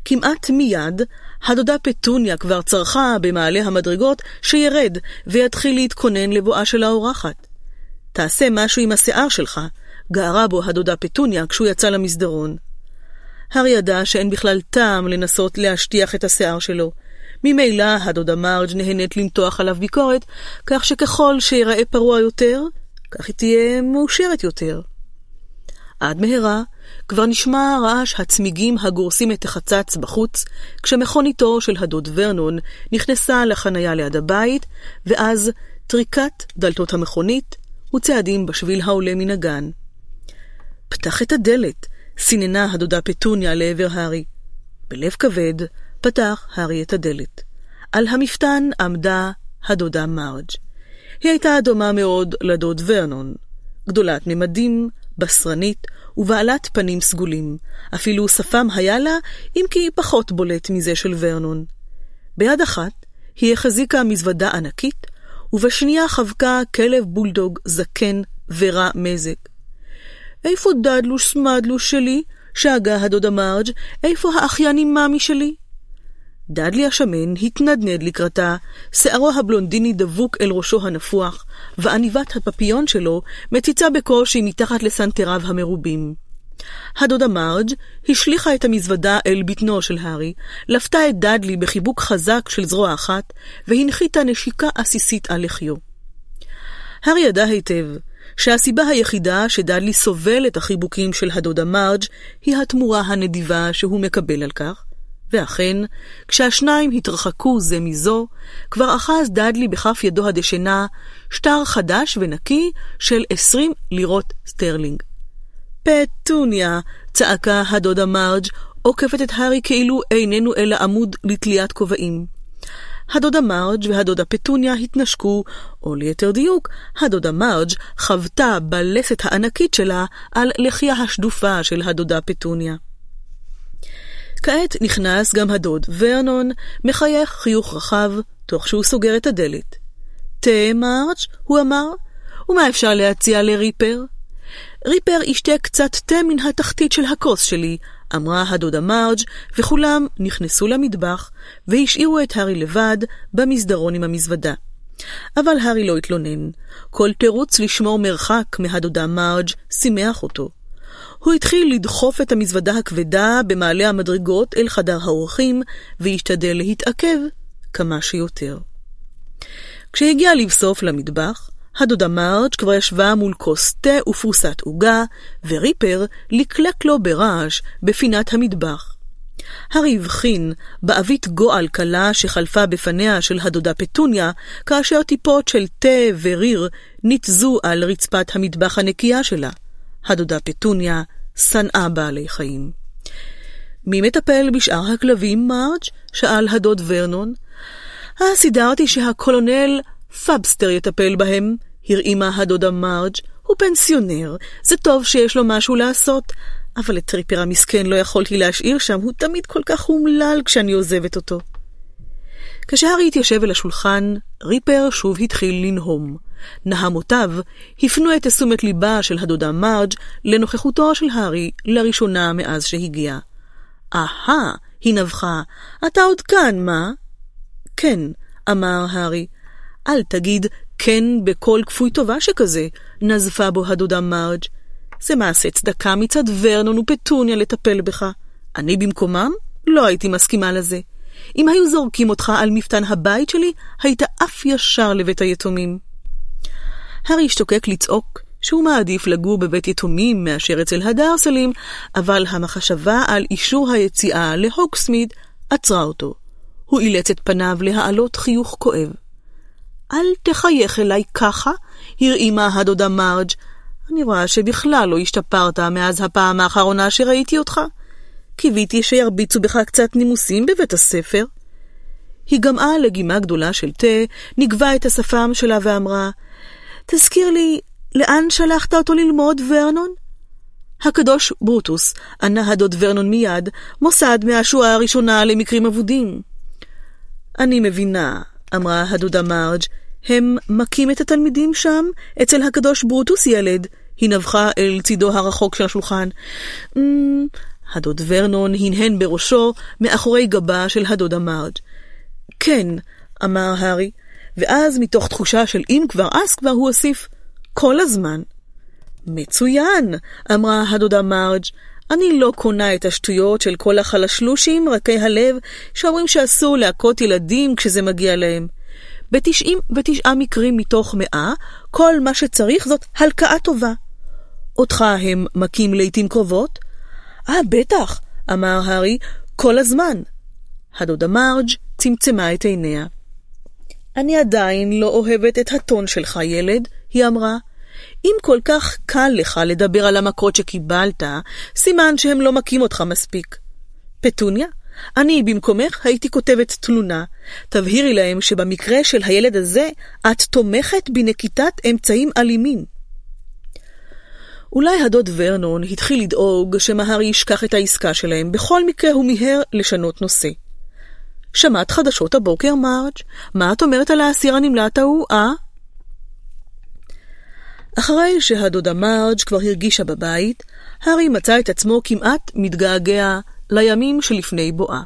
כמעט מיד, הדודה פטוניה כבר צרחה במעלה המדרגות שירד ויתחיל להתכונן לבואה של האורחת. תעשה משהו עם השיער שלך, גערה בו הדודה פטוניה כשהוא יצא למסדרון. הארי ידע שאין בכלל טעם לנסות להשטיח את השיער שלו. ממילא הדודה מרג' נהנית למתוח עליו ביקורת, כך שככל שיראה פרוע יותר, כך היא תהיה מאושרת יותר. עד מהרה כבר נשמע רעש הצמיגים הגורסים את החצץ בחוץ, כשמכוניתו של הדוד ורנון נכנסה לחניה ליד הבית, ואז טריקת דלתות המכונית וצעדים בשביל העולה מן הגן. פתח את הדלת, סיננה הדודה פטוניה לעבר הארי. בלב כבד פתח הארי את הדלת. על המפתן עמדה הדודה מרג'. היא הייתה דומה מאוד לדוד ורנון. גדולת ממדים, בשרנית ובעלת פנים סגולים. אפילו שפם היה לה, אם כי פחות בולט מזה של ורנון. ביד אחת היא החזיקה מזוודה ענקית, ובשנייה חבקה כלב בולדוג זקן ורע מזג. איפה דדלוש סמדלוש שלי? שאגה הדודה מרג', איפה האחייני מאמי שלי? דדלי השמן התנדנד לקראתה, שערו הבלונדיני דבוק אל ראשו הנפוח, ועניבת הפפיון שלו מציצה בקושי מתחת לסנטריו המרובים. הדודה מרג' השליכה את המזוודה אל בטנו של הארי, לפתה את דדלי בחיבוק חזק של זרוע אחת, והנחיתה נשיקה עסיסית על לחיו. הארי ידע היטב שהסיבה היחידה שדדלי סובל את החיבוקים של הדודה מרג' היא התמורה הנדיבה שהוא מקבל על כך, ואכן, כשהשניים התרחקו זה מזו, כבר אחז דדלי בכף ידו הדשנה שטר חדש ונקי של עשרים לירות סטרלינג. פטוניה! צעקה הדודה מרג', עוקפת את הארי כאילו איננו אלא עמוד לתליית כובעים. הדודה מרג' והדודה פטוניה התנשקו, או ליתר דיוק, הדודה מרג' חוותה בלסת הענקית שלה על לחייה השדופה של הדודה פטוניה. כעת נכנס גם הדוד ורנון, מחייך חיוך רחב, תוך שהוא סוגר את הדלת. תה, מרג', הוא אמר, ומה אפשר להציע לריפר? ריפר ישתה קצת תה מן התחתית של הכוס שלי, אמרה הדודה מרג', וכולם נכנסו למטבח, והשאירו את הארי לבד במסדרון עם המזוודה. אבל הארי לא התלונן. כל תירוץ לשמור מרחק מהדודה מרג' שימח אותו. הוא התחיל לדחוף את המזוודה הכבדה במעלה המדרגות אל חדר האורחים, והשתדל להתעכב כמה שיותר. כשהגיע לבסוף למטבח, הדודה מרג' כבר ישבה מול כוס תה ופרוסת עוגה, וריפר לקלק לו ברעש בפינת המטבח. הארי הבחין בעבית גועל קלה שחלפה בפניה של הדודה פטוניה, כאשר טיפות של תה וריר ניתזו על רצפת המטבח הנקייה שלה. הדודה פטוניה שנאה בעלי חיים. מי מטפל בשאר הכלבים, מרג'? שאל הדוד ורנון. אה, סידרתי שהקולונל פאבסטר יטפל בהם, הרעימה הדודה מרג'. הוא פנסיונר, זה טוב שיש לו משהו לעשות, אבל את טריפר המסכן לא יכולתי להשאיר שם, הוא תמיד כל כך אומלל כשאני עוזבת אותו. כשהארי התיישב אל השולחן, ריפר שוב התחיל לנהום. נהמותיו הפנו את תשומת ליבה של הדודה מרג' לנוכחותו של הארי לראשונה מאז שהגיע. אהה, היא נבחה, אתה עוד כאן, מה? כן, אמר הארי. אל תגיד כן בקול כפוי טובה שכזה, נזפה בו הדודה מרג'. זה מעשה צדקה מצד ורנון ופטוניה לטפל בך. אני במקומם לא הייתי מסכימה לזה. אם היו זורקים אותך על מפתן הבית שלי, היית עף ישר לבית היתומים. הארי השתוקק לצעוק שהוא מעדיף לגור בבית יתומים מאשר אצל הדרסלים, אבל המחשבה על אישור היציאה להוקסמיד עצרה אותו. הוא אילץ את פניו להעלות חיוך כואב. אל תחייך אליי ככה, הרעימה הדודה מרג'. אני רואה שבכלל לא השתפרת מאז הפעם האחרונה שראיתי אותך. קיוויתי שירביצו בך קצת נימוסים בבית הספר. היא גמעה לגימה גדולה של תה, נגבה את השפם שלה ואמרה, תזכיר לי, לאן שלחת אותו ללמוד, ורנון? הקדוש ברוטוס, ענה הדוד ורנון מיד, מוסד מהשורה הראשונה למקרים אבודים. אני מבינה, אמרה הדודה מרג', הם מכים את התלמידים שם? אצל הקדוש ברוטוס ילד. היא נבחה אל צידו הרחוק של השולחן. Mm, הדוד ורנון הנהן בראשו מאחורי גבה של הדודה מרג'. כן, אמר הארי, ואז מתוך תחושה של אם כבר אז כבר הוא הוסיף, כל הזמן. מצוין, אמרה הדודה מרג', אני לא קונה את השטויות של כל החלשלושים, רכי הלב, שאומרים שאסור להכות ילדים כשזה מגיע להם. בתשעים ותשעה מקרים מתוך מאה, כל מה שצריך זאת הלקאה טובה. אותך הם מכים לעתים קרובות? אה, בטח, אמר הארי, כל הזמן. הדודה מרג' צמצמה את עיניה. אני עדיין לא אוהבת את הטון שלך, ילד, היא אמרה. אם כל כך קל לך לדבר על המכות שקיבלת, סימן שהם לא מכים אותך מספיק. פטוניה, אני במקומך הייתי כותבת תלונה. תבהירי להם שבמקרה של הילד הזה, את תומכת בנקיטת אמצעים אלימים. אולי הדוד ורנון התחיל לדאוג שמהרי ישכח את העסקה שלהם, בכל מקרה הוא מיהר לשנות נושא. שמעת חדשות הבוקר, מרג'? מה את אומרת על האסיר הנמלט ההוא, אה? אחרי שהדודה מרג' כבר הרגישה בבית, הארי מצא את עצמו כמעט מתגעגע לימים שלפני בואה.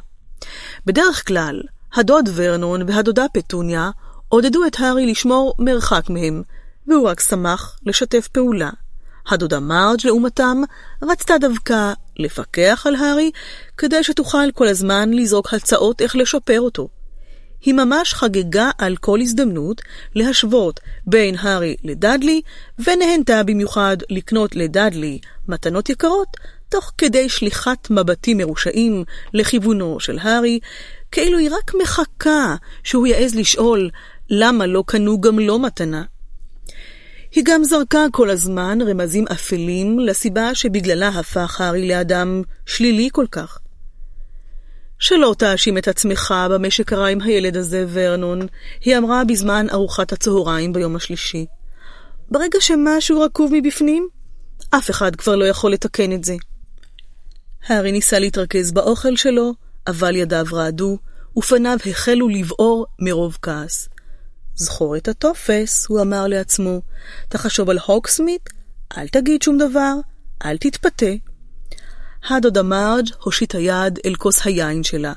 בדרך כלל, הדוד ורנון והדודה פטוניה עודדו את הארי לשמור מרחק מהם, והוא רק שמח לשתף פעולה. הדודה מרג' לעומתם רצתה דווקא לפקח על הארי, כדי שתוכל כל הזמן לזרוק הצעות איך לשפר אותו. היא ממש חגגה על כל הזדמנות להשוות בין הארי לדאדלי, ונהנתה במיוחד לקנות לדאדלי מתנות יקרות, תוך כדי שליחת מבטים מרושעים לכיוונו של הארי, כאילו היא רק מחכה שהוא יעז לשאול למה לא קנו גם לו מתנה. היא גם זרקה כל הזמן רמזים אפלים לסיבה שבגללה הפך הארי לאדם שלילי כל כך. שלא תאשים את עצמך במה שקרה עם הילד הזה, ורנון, היא אמרה בזמן ארוחת הצהריים ביום השלישי. ברגע שמשהו רקוב מבפנים, אף אחד כבר לא יכול לתקן את זה. הארי ניסה להתרכז באוכל שלו, אבל ידיו רעדו, ופניו החלו לבעור מרוב כעס. זכור את הטופס, הוא אמר לעצמו. תחשוב על הוקסמית, אל תגיד שום דבר, אל תתפתה. הדודה מרג' הושיטה יד אל כוס היין שלה.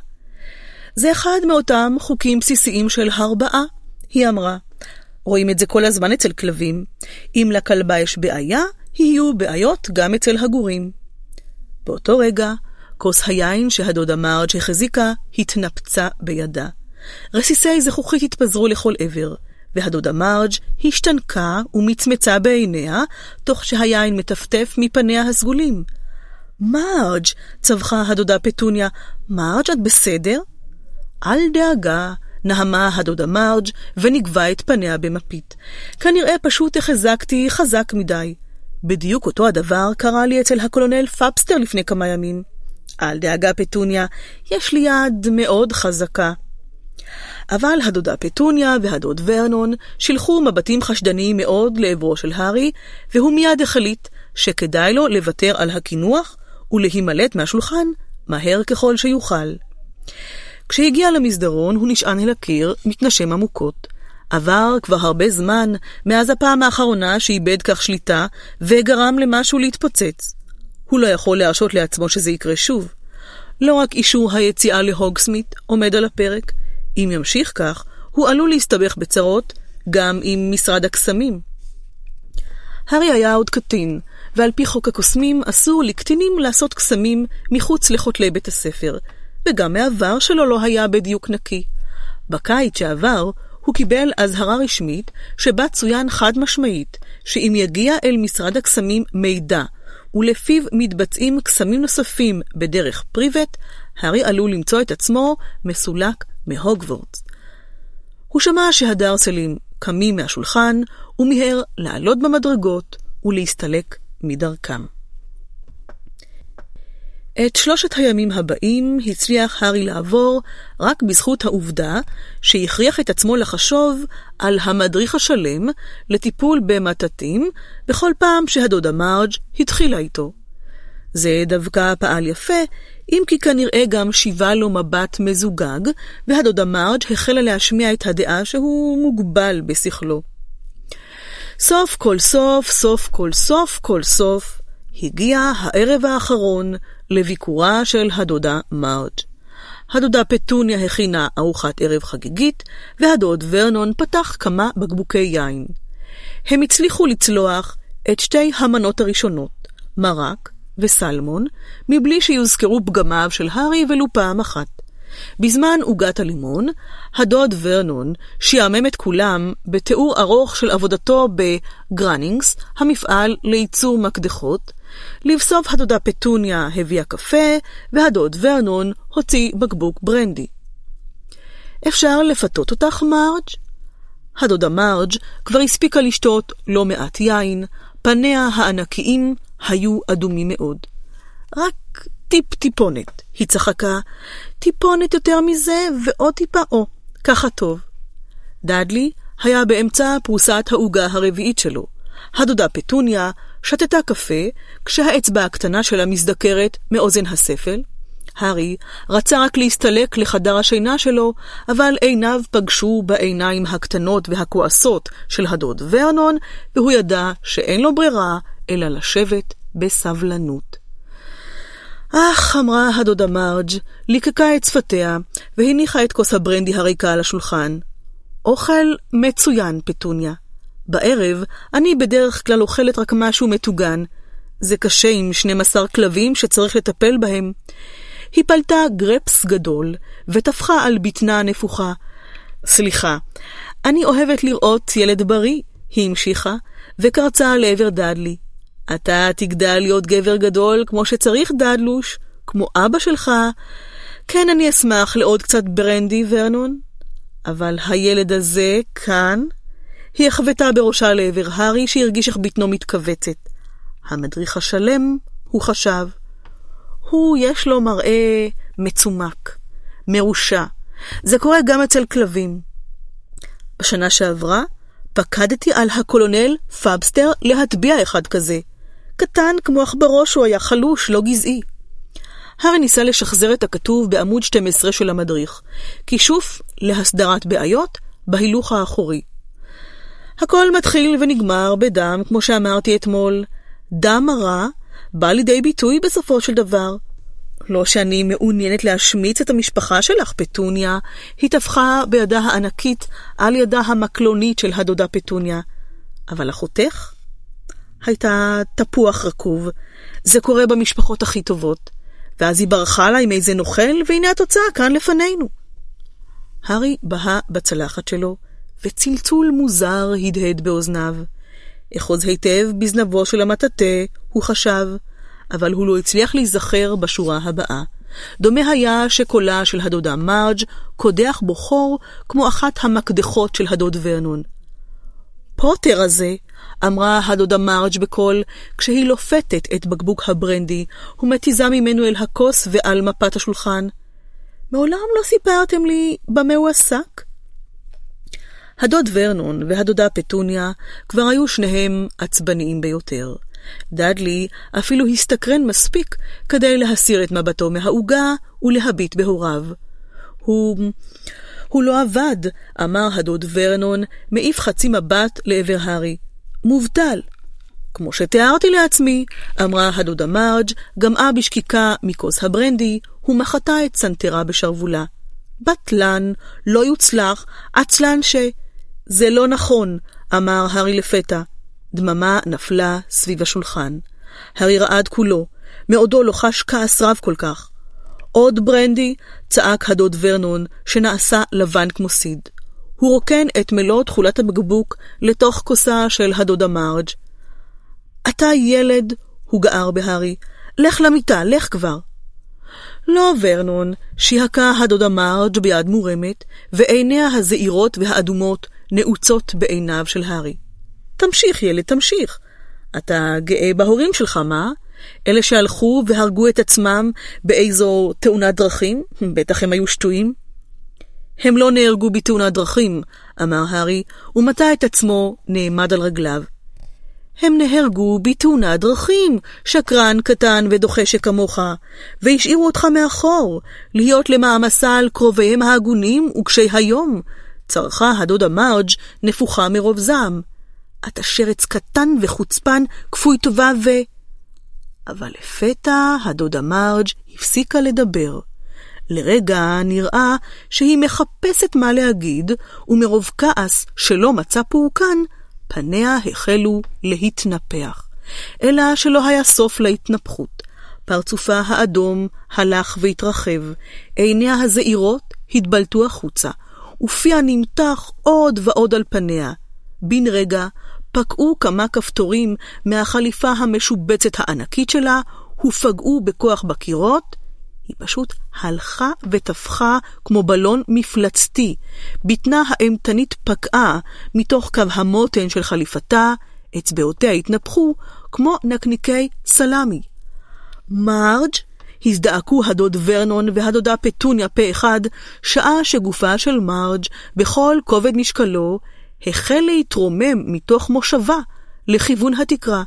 זה אחד מאותם חוקים בסיסיים של הרבעה, היא אמרה. רואים את זה כל הזמן אצל כלבים. אם לכלבה יש בעיה, יהיו בעיות גם אצל הגורים. באותו רגע, כוס היין שהדודה מרג' החזיקה התנפצה בידה. רסיסי זכוכית התפזרו לכל עבר, והדודה מרג' השתנקה ומצמצה בעיניה, תוך שהיין מטפטף מפניה הסגולים. מרג', צווחה הדודה פטוניה, מרג', את בסדר? אל דאגה, נהמה הדודה מרג' ונגבה את פניה במפית. כנראה פשוט החזקתי חזק מדי. בדיוק אותו הדבר קרה לי אצל הקולונל פאבסטר לפני כמה ימים. אל דאגה, פטוניה, יש לי יד מאוד חזקה. אבל הדודה פטוניה והדוד ורנון שילחו מבטים חשדניים מאוד לעברו של הארי, והוא מיד החליט שכדאי לו לוותר על הקינוח ולהימלט מהשולחן מהר ככל שיוכל. כשהגיע למסדרון הוא נשען אל הקיר, מתנשם עמוקות. עבר כבר הרבה זמן מאז הפעם האחרונה שאיבד כך שליטה וגרם למשהו להתפוצץ. הוא לא יכול להרשות לעצמו שזה יקרה שוב. לא רק אישור היציאה להוגסמית עומד על הפרק, אם ימשיך כך, הוא עלול להסתבך בצרות גם עם משרד הקסמים. הארי היה עוד קטין, ועל פי חוק הקוסמים אסור לקטינים לעשות קסמים מחוץ לכותלי בית הספר, וגם מעבר שלו לא היה בדיוק נקי. בקיץ שעבר הוא קיבל אזהרה רשמית שבה צוין חד משמעית שאם יגיע אל משרד הקסמים מידע ולפיו מתבצעים קסמים נוספים בדרך פריבט, הארי עלול למצוא את עצמו מסולק מהוגוורטס. הוא שמע שהדרסלים קמים מהשולחן ומיהר לעלות במדרגות ולהסתלק מדרכם. את שלושת הימים הבאים הצליח הארי לעבור רק בזכות העובדה שהכריח את עצמו לחשוב על המדריך השלם לטיפול במטאטים בכל פעם שהדודה מרג' התחילה איתו. זה דווקא פעל יפה, אם כי כנראה גם שיבה לו מבט מזוגג, והדודה מרג' החלה להשמיע את הדעה שהוא מוגבל בשכלו. סוף כל סוף, סוף כל סוף, כל סוף, הגיע הערב האחרון לביקורה של הדודה מרג'. הדודה פטוניה הכינה ארוחת ערב חגיגית, והדוד ורנון פתח כמה בקבוקי יין. הם הצליחו לצלוח את שתי המנות הראשונות, מרק וסלמון, מבלי שיוזכרו פגמיו של הארי ולו פעם אחת. בזמן עוגת הלימון, הדוד ורנון שיעמם את כולם בתיאור ארוך של עבודתו בגרנינגס, המפעל לייצור מקדחות, לבסוף הדודה פטוניה הביאה קפה, והדוד ורנון הוציא בקבוק ברנדי. אפשר לפתות אותך, מרג'? הדודה מרג' כבר הספיקה לשתות לא מעט יין, פניה הענקיים היו אדומים מאוד. רק טיפ-טיפונת, היא צחקה, טיפונת יותר מזה ועוד טיפה או, ככה טוב. דאדלי היה באמצע פרוסת העוגה הרביעית שלו. הדודה פטוניה שתתה קפה, כשהאצבע הקטנה שלה מזדקרת מאוזן הספל. הארי רצה רק להסתלק לחדר השינה שלו, אבל עיניו פגשו בעיניים הקטנות והכועסות של הדוד ורנון, והוא ידע שאין לו ברירה אלא לשבת בסבלנות. אך, אמרה הדודה מרג', ליקקה את שפתיה, והניחה את כוס הברנדי הריקה על השולחן. אוכל מצוין, פטוניה. בערב אני בדרך כלל אוכלת רק משהו מטוגן. זה קשה עם 12 כלבים שצריך לטפל בהם. היא פלטה גרפס גדול, וטפחה על בטנה הנפוחה. סליחה, אני אוהבת לראות ילד בריא, היא המשיכה, וקרצה לעבר דאדלי. אתה תגדל להיות גבר גדול כמו שצריך, דאדלוש, כמו אבא שלך. כן, אני אשמח לעוד קצת ברנדי, ורנון. אבל הילד הזה, כאן, היא החוותה בראשה לעבר הארי, שהרגיש איך בטנו מתכווצת. המדריך השלם, הוא חשב. הוא, יש לו מראה מצומק, מרושע. זה קורה גם אצל כלבים. בשנה שעברה פקדתי על הקולונל פאבסטר להטביע אחד כזה. קטן כמו עכברוש הוא היה חלוש, לא גזעי. הארי ניסה לשחזר את הכתוב בעמוד 12 של המדריך, כישוף להסדרת בעיות בהילוך האחורי. הכל מתחיל ונגמר בדם, כמו שאמרתי אתמול. דם הרע בא לידי ביטוי בסופו של דבר. לא שאני מעוניינת להשמיץ את המשפחה שלך, פטוניה, היא טפחה בידה הענקית על ידה המקלונית של הדודה פטוניה. אבל אחותך? הייתה תפוח רקוב. זה קורה במשפחות הכי טובות. ואז היא ברחה לה עם איזה נוכל, והנה התוצאה כאן לפנינו. הארי בהה בצלחת שלו, וצלצול מוזר הדהד באוזניו. אחוז היטב בזנבו של המטאטה, הוא חשב, אבל הוא לא הצליח להיזכר בשורה הבאה. דומה היה שקולה של הדודה מרג' קודח בו חור כמו אחת המקדחות של הדוד ורנון. פוטר הזה, אמרה הדודה מרג' בקול, כשהיא לופתת את בקבוק הברנדי, ומתיזה ממנו אל הכוס ועל מפת השולחן. מעולם לא סיפרתם לי במה הוא עסק? הדוד ורנון והדודה פטוניה כבר היו שניהם עצבניים ביותר. דאדלי אפילו הסתקרן מספיק כדי להסיר את מבטו מהעוגה ולהביט בהוריו. הוא... הוא לא עבד, אמר הדוד ורנון, מעיף חצי מבט לעבר הארי. מובטל. כמו שתיארתי לעצמי, אמרה הדודה מרג', גמעה בשקיקה מכוס הברנדי, ומחתה את צנתרה בשרוולה. בטלן, לא יוצלח, עצלן ש... זה לא נכון, אמר הארי לפתע. דממה נפלה סביב השולחן. הארי רעד כולו, מעודו לא חש כעס רב כל כך. עוד ברנדי, צעק הדוד ורנון, שנעשה לבן כמו סיד. הוא רוקן את מלוא תכולת הבקבוק לתוך כוסה של הדודה מרג'. אתה ילד, הוא גער בהארי. לך למיטה, לך כבר. לא, ורנון, שיהקה הדודה מרג' ביד מורמת, ועיניה הזעירות והאדומות נעוצות בעיניו של הארי. תמשיך, ילד, תמשיך. אתה גאה בהורים שלך, מה? אלה שהלכו והרגו את עצמם באיזו תאונת דרכים? בטח הם היו שטויים. הם לא נהרגו בתאונת דרכים, אמר הארי, ומטה את עצמו נעמד על רגליו. הם נהרגו בתאונת דרכים, שקרן קטן ודוחה שכמוך, והשאירו אותך מאחור, להיות למעמסה על קרוביהם ההגונים וקשי היום. צרחה הדודה מרג' נפוחה מרוב זעם. אתה שרץ קטן וחוצפן, כפוי טובה ו... אבל לפתע הדודה מרג' הפסיקה לדבר. לרגע נראה שהיא מחפשת מה להגיד, ומרוב כעס שלא מצא פורקן, פניה החלו להתנפח. אלא שלא היה סוף להתנפחות. פרצופה האדום הלך והתרחב, עיניה הזעירות התבלטו החוצה, ופיה נמתח עוד ועוד על פניה. בן רגע פקעו כמה כפתורים מהחליפה המשובצת הענקית שלה, ופגעו בכוח בקירות, היא פשוט הלכה ותפחה כמו בלון מפלצתי. בטנה האימתנית פקעה מתוך קו המותן של חליפתה, אצבעותיה התנפחו כמו נקניקי סלמי. מרג' הזדעקו הדוד ורנון והדודה פטוניה פה אחד, שעה שגופה של מרג' בכל כובד משקלו החל להתרומם מתוך מושבה לכיוון התקרה.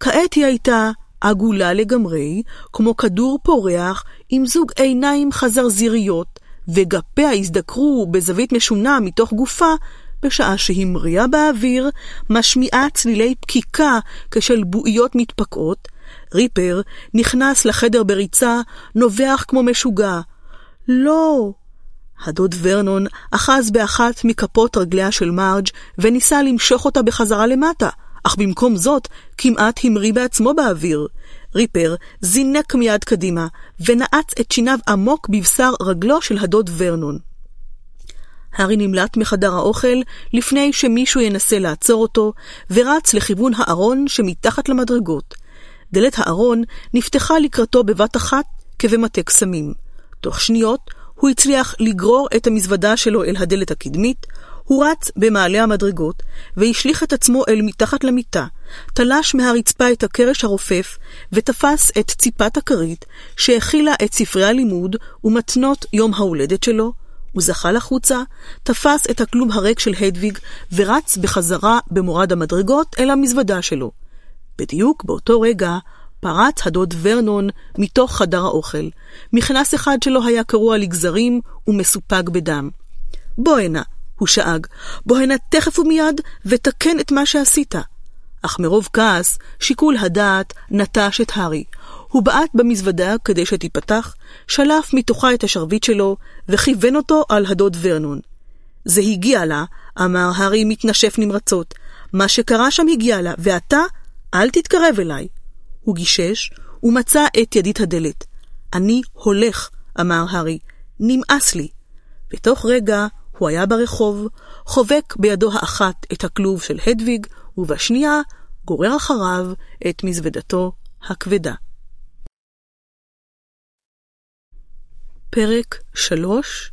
כעת היא הייתה עגולה לגמרי, כמו כדור פורח עם זוג עיניים חזרזיריות, וגפיה הזדקרו בזווית משונה מתוך גופה, בשעה שהמריאה באוויר, משמיעה צלילי פקיקה כשל בועיות מתפקעות, ריפר נכנס לחדר בריצה, נובח כמו משוגע. לא! הדוד ורנון אחז באחת מכפות רגליה של מרג' וניסה למשוך אותה בחזרה למטה, אך במקום זאת כמעט המריא בעצמו באוויר. ריפר זינק מיד קדימה, ונעץ את שיניו עמוק בבשר רגלו של הדוד ורנון. הארי נמלט מחדר האוכל לפני שמישהו ינסה לעצור אותו, ורץ לכיוון הארון שמתחת למדרגות. דלת הארון נפתחה לקראתו בבת אחת כבמטה קסמים. תוך שניות הוא הצליח לגרור את המזוודה שלו אל הדלת הקדמית, הוא רץ במעלה המדרגות, והשליך את עצמו אל מתחת למיטה, תלש מהרצפה את הקרש הרופף, ותפס את ציפת הכרית, שהכילה את ספרי הלימוד ומתנות יום ההולדת שלו, הוא זחל החוצה, תפס את הכלוב הריק של הדוויג, ורץ בחזרה במורד המדרגות אל המזוודה שלו. בדיוק באותו רגע פרץ הדוד ורנון מתוך חדר האוכל, מכנס אחד שלו היה קרוע לגזרים ומסופג בדם. בוא הנה, הוא שאג, בוא הנה תכף ומיד ותקן את מה שעשית. אך מרוב כעס, שיקול הדעת נטש את הארי. הוא בעט במזוודה כדי שתיפתח, שלף מתוכה את השרביט שלו, וכיוון אותו על הדוד ורנון. זה הגיע לה, אמר הארי מתנשף נמרצות. מה שקרה שם הגיע לה, ואתה, אל תתקרב אליי. הוא גישש, ומצא את ידית הדלת. אני הולך, אמר הארי, נמאס לי. בתוך רגע הוא היה ברחוב, חובק בידו האחת את הכלוב של הדוויג, ובשנייה גורר אחריו את מזוודתו הכבדה. פרק 3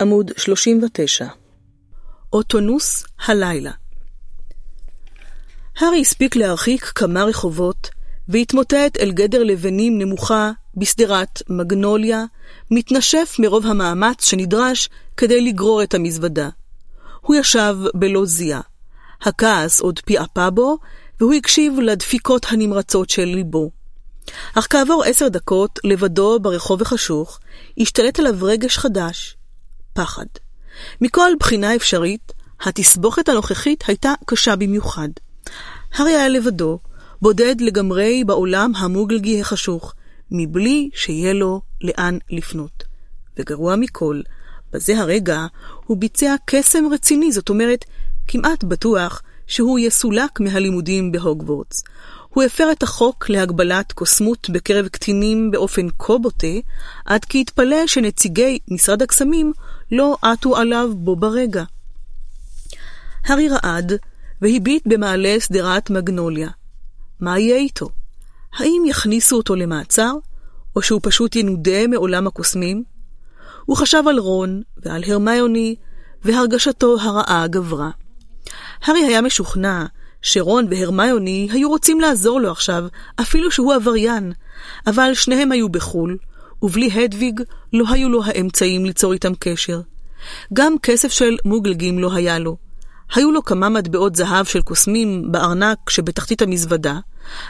עמוד 39 אוטונוס הלילה הארי הספיק להרחיק כמה רחובות, והתמוטט אל גדר לבנים נמוכה בשדרת מגנוליה, מתנשף מרוב המאמץ שנדרש כדי לגרור את המזוודה. הוא ישב בלא זיעה. הכעס עוד פיעפה בו, והוא הקשיב לדפיקות הנמרצות של ליבו. אך כעבור עשר דקות, לבדו ברחוב החשוך, השתלט עליו רגש חדש, פחד. מכל בחינה אפשרית, התסבוכת הנוכחית הייתה קשה במיוחד. הארי היה לבדו, בודד לגמרי בעולם המוגלגי החשוך, מבלי שיהיה לו לאן לפנות. וגרוע מכל, בזה הרגע הוא ביצע קסם רציני, זאת אומרת, כמעט בטוח שהוא יסולק מהלימודים בהוגוורטס. הוא הפר את החוק להגבלת קוסמות בקרב קטינים באופן כה בוטה, עד כי התפלא שנציגי משרד הקסמים לא עטו עליו בו ברגע. הארי רעד והביט במעלה שדרת מגנוליה. מה יהיה איתו? האם יכניסו אותו למעצר, או שהוא פשוט ינודה מעולם הקוסמים? הוא חשב על רון ועל הרמיוני, והרגשתו הרעה גברה. הארי היה משוכנע שרון והרמיוני היו רוצים לעזור לו עכשיו, אפילו שהוא עבריין, אבל שניהם היו בחו"ל, ובלי הדוויג לא היו לו האמצעים ליצור איתם קשר. גם כסף של מוגלגים לא היה לו. היו לו כמה מטבעות זהב של קוסמים בארנק שבתחתית המזוודה,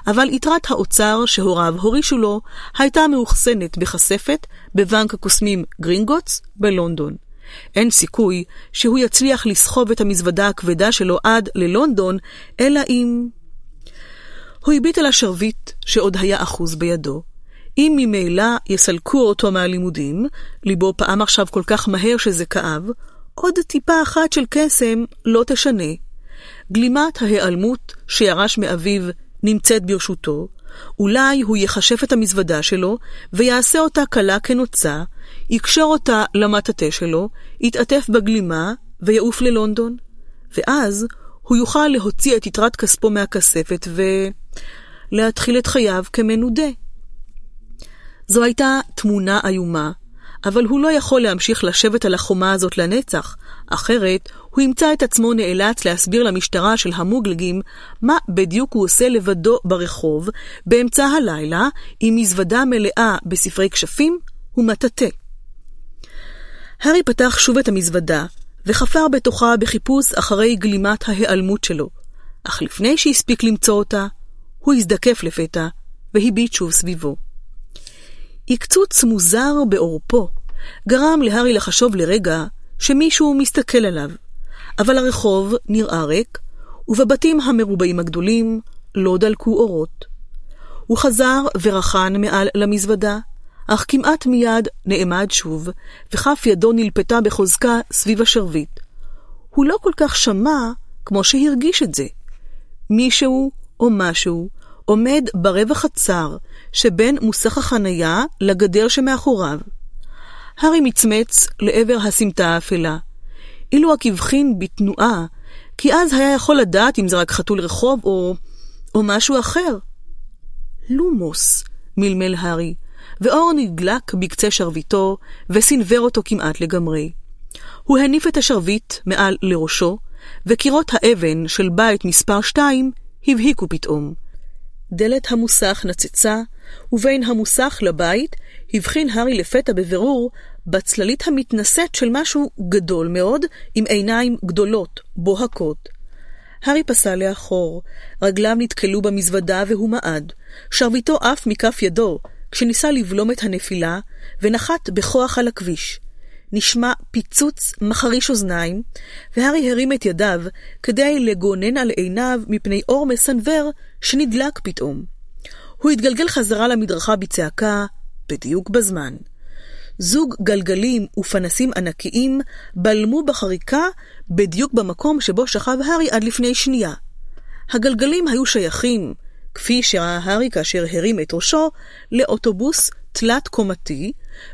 אבל יתרת האוצר שהוריו הורישו לו הייתה מאוחסנת בכספת בבנק הקוסמים גרינגוטס בלונדון. אין סיכוי שהוא יצליח לסחוב את המזוודה הכבדה שלו עד ללונדון, אלא אם... הוא הביט על השרביט שעוד היה אחוז בידו. אם ממילא יסלקו אותו מהלימודים, ליבו פעם עכשיו כל כך מהר שזה כאב, עוד טיפה אחת של קסם לא תשנה. גלימת ההיעלמות שירש מאביו נמצאת ברשותו, אולי הוא יחשף את המזוודה שלו ויעשה אותה קלה כנוצה, יקשור אותה למטאטה שלו, יתעטף בגלימה ויעוף ללונדון. ואז הוא יוכל להוציא את יתרת כספו מהכספת ולהתחיל את חייו כמנודה. זו הייתה תמונה איומה, אבל הוא לא יכול להמשיך לשבת על החומה הזאת לנצח, אחרת הוא ימצא את עצמו נאלץ להסביר למשטרה של המוגלגים מה בדיוק הוא עושה לבדו ברחוב, באמצע הלילה, עם מזוודה מלאה בספרי כשפים ומטאטא. הארי פתח שוב את המזוודה, וחפר בתוכה בחיפוש אחרי גלימת ההיעלמות שלו, אך לפני שהספיק למצוא אותה, הוא הזדקף לפתע, והביט שוב סביבו. הקצוץ מוזר בעורפו גרם להארי לחשוב לרגע שמישהו מסתכל עליו, אבל הרחוב נראה ריק, ובבתים המרובעים הגדולים לא דלקו אורות. הוא חזר ורחן מעל למזוודה, אך כמעט מיד נעמד שוב, וכף ידו נלפתה בחוזקה סביב השרביט. הוא לא כל כך שמע כמו שהרגיש את זה. מישהו או משהו עומד ברווח הצר שבין מוסך החנייה לגדר שמאחוריו. הארי מצמץ לעבר הסמטה האפלה. אילו רק הבחין בתנועה, כי אז היה יכול לדעת אם זה רק חתול רחוב או, או משהו אחר. לומוס, מלמל הארי, ואור נדלק בקצה שרביטו, וסנוור אותו כמעט לגמרי. הוא הניף את השרביט מעל לראשו, וקירות האבן של בית מספר שתיים הבהיקו פתאום. דלת המוסך נצצה, ובין המוסך לבית הבחין הארי לפתע בבירור בצללית המתנשאת של משהו גדול מאוד, עם עיניים גדולות, בוהקות. הארי פסע לאחור, רגליו נתקלו במזוודה והוא מעד. שרביטו עף מכף ידו, כשניסה לבלום את הנפילה, ונחת בכוח על הכביש. נשמע פיצוץ מחריש אוזניים, והארי הרים את ידיו כדי לגונן על עיניו מפני אור מסנוור שנדלק פתאום. הוא התגלגל חזרה למדרכה בצעקה, בדיוק בזמן. זוג גלגלים ופנסים ענקיים בלמו בחריקה בדיוק במקום שבו שכב הארי עד לפני שנייה. הגלגלים היו שייכים, כפי שראה הארי כאשר הרים את ראשו, לאוטובוס תלת-קומתי,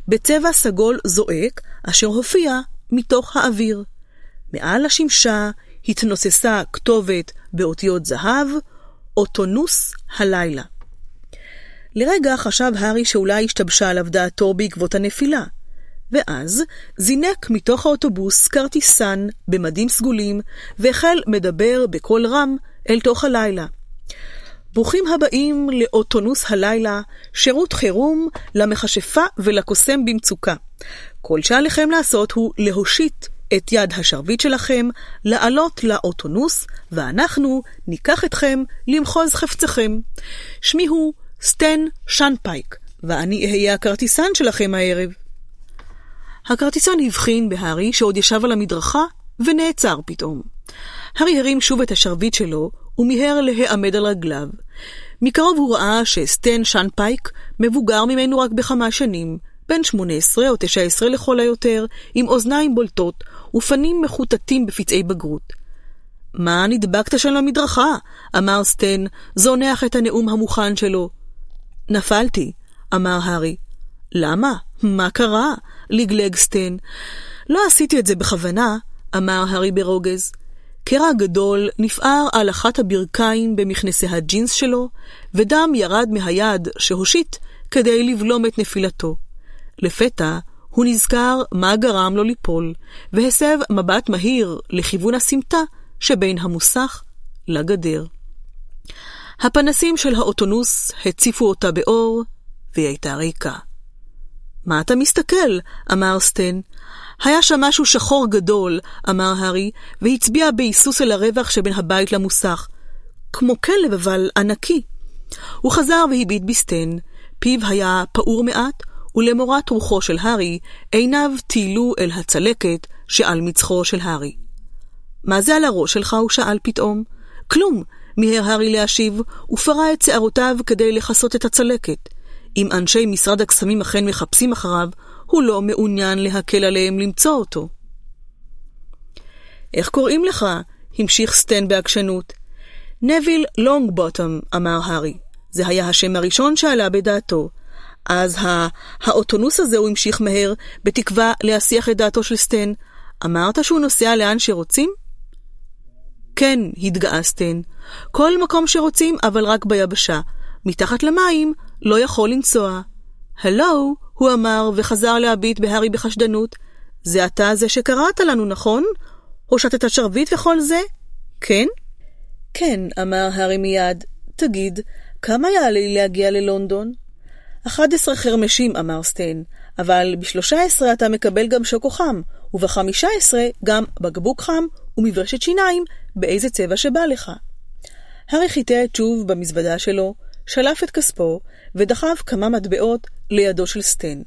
בצבע סגול זועק, אשר הופיע מתוך האוויר. מעל השמשה התנוססה כתובת באותיות זהב, אוטונוס הלילה. לרגע חשב הארי שאולי השתבשה עליו דעתו בעקבות הנפילה, ואז זינק מתוך האוטובוס כרטיסן במדים סגולים, והחל מדבר בקול רם אל תוך הלילה. ברוכים הבאים לאוטונוס הלילה, שירות חירום למכשפה ולקוסם במצוקה. כל שעליכם לעשות הוא להושיט את יד השרביט שלכם, לעלות לאוטונוס, ואנחנו ניקח אתכם למחוז חפצכם. שמי הוא סטן שנפייק, ואני אהיה הכרטיסן שלכם הערב. הכרטיסן הבחין בהארי שעוד ישב על המדרכה, ונעצר פתאום. הארי הרים שוב את השרביט שלו, ומיהר להיעמד על רגליו. מקרוב הוא ראה שסטן שנפייק מבוגר ממנו רק בכמה שנים, בן 18 או 19 לכל היותר, עם אוזניים בולטות ופנים מחוטטים בפצעי בגרות. מה נדבקת שם למדרכה? אמר סטן, זונח את הנאום המוכן שלו. נפלתי, אמר הארי. למה? מה קרה? לגלג סטן. לא עשיתי את זה בכוונה, אמר הארי ברוגז. קרע גדול נפער על אחת הברכיים במכנסי הג'ינס שלו, ודם ירד מהיד שהושיט כדי לבלום את נפילתו. לפתע הוא נזכר מה גרם לו ליפול, והסב מבט מהיר לכיוון הסמטה שבין המוסך לגדר. הפנסים של האוטונוס הציפו אותה באור, והיא הייתה ריקה. מה אתה מסתכל? אמר סטן. היה שם משהו שחור גדול, אמר הארי, והצביע בהיסוס אל הרווח שבין הבית למוסך. כמו כלב, אבל ענקי. הוא חזר והביט בסטן. פיו היה פעור מעט, ולמורת רוחו של הארי, עיניו טיילו אל הצלקת שעל מצחו של הארי. מה זה על הראש שלך? הוא שאל פתאום. כלום, מיהר הארי להשיב, ופרה את שערותיו כדי לכסות את הצלקת. אם אנשי משרד הקסמים אכן מחפשים אחריו, הוא לא מעוניין להקל עליהם למצוא אותו. איך קוראים לך? המשיך סטן בעקשנות. נביל לונגבוטום, אמר הארי. זה היה השם הראשון שעלה בדעתו. אז האוטונוס הזה, הוא המשיך מהר, בתקווה להסיח את דעתו של סטן. אמרת שהוא נוסע לאן שרוצים? כן, התגאה סטן. כל מקום שרוצים, אבל רק ביבשה. מתחת למים לא יכול לנסוע. הלו, הוא אמר, וחזר להביט בהארי בחשדנות. זה אתה זה שקראת לנו, נכון? הושטת שרביט וכל זה? כן? כן, אמר הארי מיד. תגיד, כמה יעלה לי להגיע ללונדון? 11 חרמשים, אמר סטיין, אבל ב-13 אתה מקבל גם שוקו חם, וב-15 גם בקבוק חם ומברשת שיניים באיזה צבע שבא לך. הארי חיטט שוב במזוודה שלו, שלף את כספו, ודחף כמה מטבעות לידו של סטן.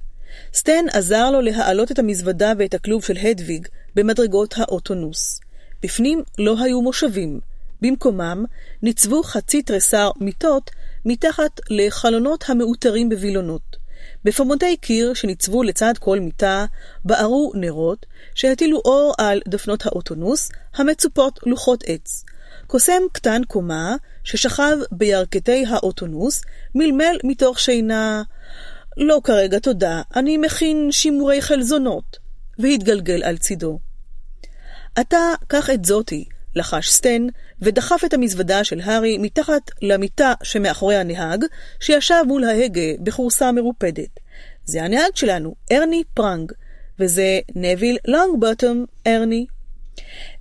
סטן עזר לו להעלות את המזוודה ואת הכלוב של הדוויג במדרגות האוטונוס. בפנים לא היו מושבים. במקומם ניצבו חצי תריסר מיטות מתחת לחלונות המעוטרים בווילונות. בפמודי קיר שניצבו לצד כל מיטה, בערו נרות, שהטילו אור על דפנות האוטונוס, המצופות לוחות עץ. קוסם קטן קומה, ששכב בירכתי האוטונוס, מלמל מתוך שינה, לא כרגע, תודה, אני מכין שימורי חלזונות, והתגלגל על צידו. אתה, קח את זאתי, לחש סטן, ודחף את המזוודה של הארי מתחת למיטה שמאחורי הנהג, שישב מול ההגה בכורסה מרופדת. זה הנהג שלנו, ארני פרנג, וזה נוויל לונגבוטום ארני.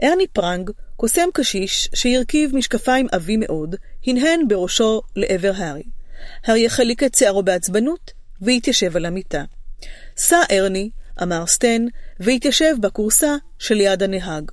ארני פרנג, קוסם קשיש שהרכיב משקפיים עבים מאוד, הנהן בראשו לעבר הארי. הארי החליק את שערו בעצבנות, והתיישב על המיטה. סע ארני, אמר סטן, והתיישב בכורסה שליד הנהג.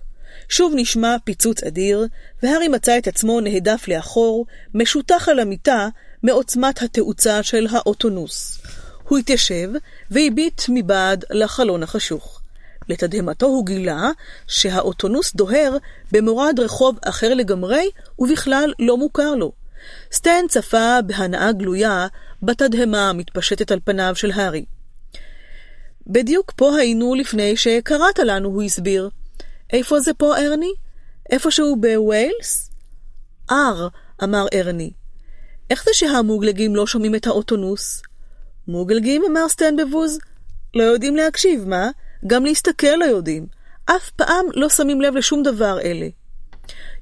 שוב נשמע פיצוץ אדיר, והארי מצא את עצמו נהדף לאחור, משותח על המיטה מעוצמת התאוצה של האוטונוס. הוא התיישב והביט מבעד לחלון החשוך. לתדהמתו הוא גילה שהאוטונוס דוהר במורד רחוב אחר לגמרי, ובכלל לא מוכר לו. סטן צפה בהנאה גלויה בתדהמה המתפשטת על פניו של הארי. בדיוק פה היינו לפני שקראת לנו, הוא הסביר. איפה זה פה, ארני? איפשהו בווילס? אר, אמר ארני. איך זה שהמוגלגים לא שומעים את האוטונוס? מוגלגים? אמר סטן בבוז. לא יודעים להקשיב, מה? גם להסתכל לא יודעים. אף פעם לא שמים לב לשום דבר אלה.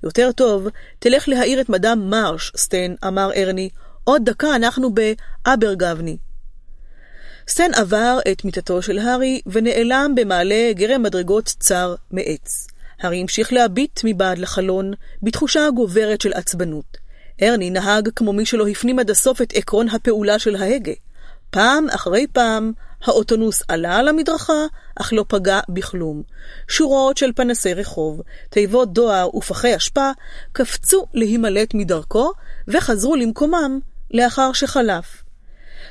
יותר טוב, תלך להעיר את מדאם מרש, סטן, אמר ארני. עוד דקה אנחנו באברגבני. סטן עבר את מיטתו של הארי ונעלם במעלה גרם מדרגות צר מעץ. הארי המשיך להביט מבעד לחלון, בתחושה גוברת של עצבנות. ארני נהג כמו מי שלא הפנים עד הסוף את עקרון הפעולה של ההגה. פעם אחרי פעם, האוטונוס עלה על המדרכה, אך לא פגע בכלום. שורות של פנסי רחוב, תיבות דואר ופחי אשפה קפצו להימלט מדרכו, וחזרו למקומם לאחר שחלף.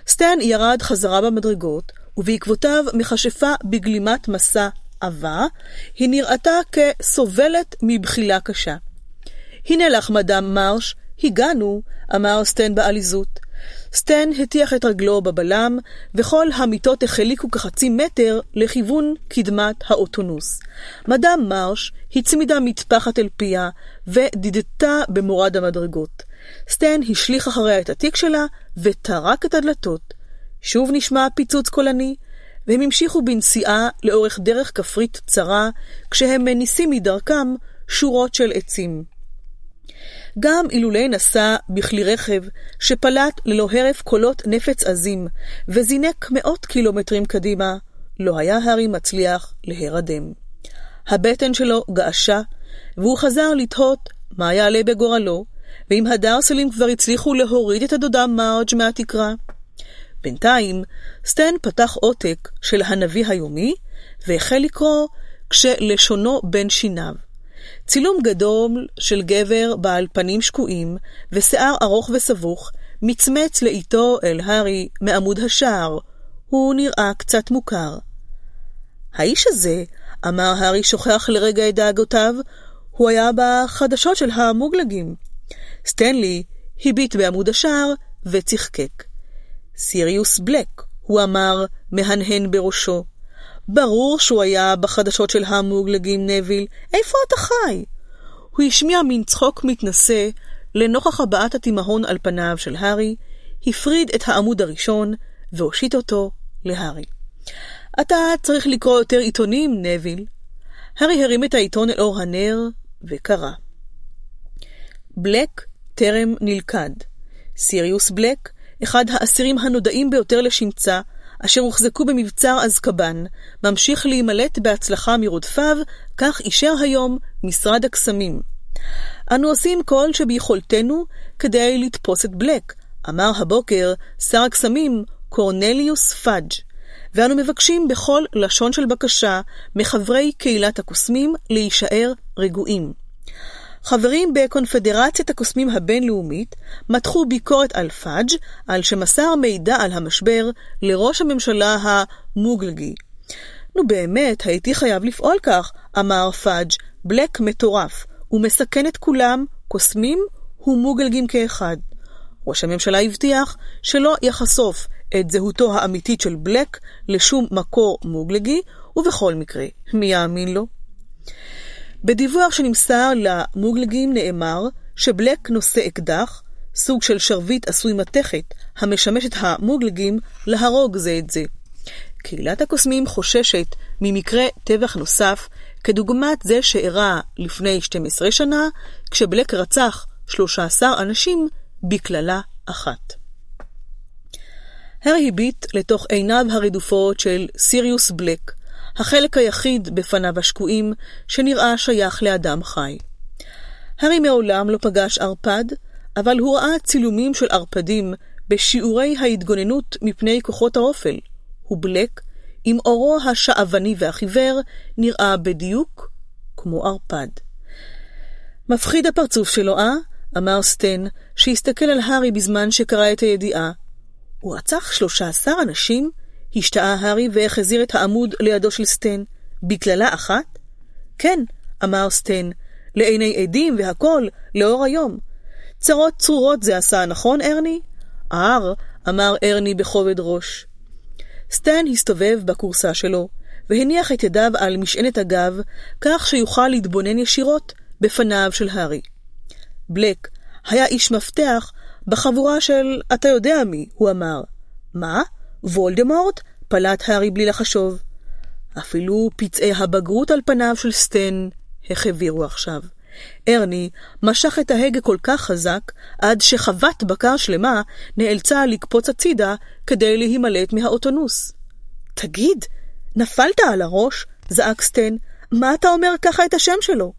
סטן ירד חזרה במדרגות, ובעקבותיו מכשפה בגלימת מסע עבה, היא נראתה כסובלת מבחילה קשה. הנה לך, מדאם מרש, הגענו, אמר סטן בעליזות. סטן הטיח את רגלו בבלם, וכל המיטות החליקו כחצי מטר לכיוון קדמת האוטונוס. מדאם מרש הצמידה מטפחת אל פיה, ודידתה במורד המדרגות. סטן השליך אחריה את התיק שלה, וטרק את הדלתות. שוב נשמע פיצוץ קולני, והם המשיכו בנסיעה לאורך דרך כפרית צרה, כשהם מניסים מדרכם שורות של עצים. גם אילולי נסע בכלי רכב שפלט ללא הרף קולות נפץ עזים, וזינק מאות קילומטרים קדימה, לא היה הארי מצליח להירדם. הבטן שלו געשה, והוא חזר לתהות מה יעלה בגורלו, ואם הדרסלים כבר הצליחו להוריד את הדודה מרג' מהתקרה. בינתיים, סטן פתח עותק של הנביא היומי, והחל לקרוא כשלשונו בין שיניו. צילום גדול של גבר בעל פנים שקועים ושיער ארוך וסבוך מצמץ לאיתו אל הארי מעמוד השער. הוא נראה קצת מוכר. האיש הזה, אמר הארי שוכח לרגע את דאגותיו, הוא היה בחדשות של המוגלגים. סטנלי הביט בעמוד השער וצחקק. סיריוס בלק, הוא אמר, מהנהן בראשו. ברור שהוא היה בחדשות של המוגלגים נביל. איפה אתה חי? הוא השמיע מין צחוק מתנשא לנוכח הבעת התימהון על פניו של הארי, הפריד את העמוד הראשון והושיט אותו להארי. אתה צריך לקרוא יותר עיתונים, נביל. הארי הרים את העיתון אל אור הנר וקרא. בלק טרם נלכד. סיריוס בלק, אחד האסירים הנודעים ביותר לשמצה, אשר הוחזקו במבצר אזקבן, ממשיך להימלט בהצלחה מרודפיו, כך אישר היום משרד הקסמים. אנו עושים כל שביכולתנו כדי לתפוס את בלק, אמר הבוקר שר הקסמים קורנליוס פאג', ואנו מבקשים בכל לשון של בקשה מחברי קהילת הקוסמים להישאר רגועים. חברים בקונפדרציית הקוסמים הבינלאומית מתחו ביקורת על פאג' על שמסר מידע על המשבר לראש הממשלה המוגלגי. נו באמת, הייתי חייב לפעול כך, אמר פאג', בלק מטורף, הוא מסכן את כולם, קוסמים ומוגלגים כאחד. ראש הממשלה הבטיח שלא יחשוף את זהותו האמיתית של בלק לשום מקור מוגלגי, ובכל מקרה, מי יאמין לו? בדיווח שנמסר למוגלגים נאמר שבלק נושא אקדח, סוג של שרביט עשוי מתכת, המשמש את המוגלגים להרוג זה את זה. קהילת הקוסמים חוששת ממקרה טבח נוסף, כדוגמת זה שאירע לפני 12 שנה, כשבלק רצח 13 אנשים בקללה אחת. הרי הביט לתוך עיניו הרדופות של סיריוס בלק, החלק היחיד בפניו השקועים שנראה שייך לאדם חי. הארי מעולם לא פגש ערפד, אבל הוא ראה צילומים של ערפדים בשיעורי ההתגוננות מפני כוחות האופל. הוא בלק, עם אורו השעווני והחיוור, נראה בדיוק כמו ערפד. מפחיד הפרצוף שלו, אה? אמר סטן, שהסתכל על הארי בזמן שקרא את הידיעה. הוא רצח שלושה עשר אנשים? השתאה הארי והחזיר את העמוד לידו של סטן. בקללה אחת? כן, אמר סטן, לעיני עדים והכל, לאור היום. צרות צרורות זה עשה, נכון, ארני? אר, אמר ארני בכובד ראש. סטן הסתובב בכורסה שלו, והניח את ידיו על משענת הגב, כך שיוכל להתבונן ישירות בפניו של הארי. בלק היה איש מפתח בחבורה של אתה יודע מי, הוא אמר. מה? וולדמורט? פלט הארי בלי לחשוב. אפילו פצעי הבגרות על פניו של סטן החבירו עכשיו. ארני משך את ההגה כל כך חזק, עד שחוות בקר שלמה נאלצה לקפוץ הצידה כדי להימלט מהאוטונוס. תגיד, נפלת על הראש? זעק סטן. מה אתה אומר ככה את השם שלו?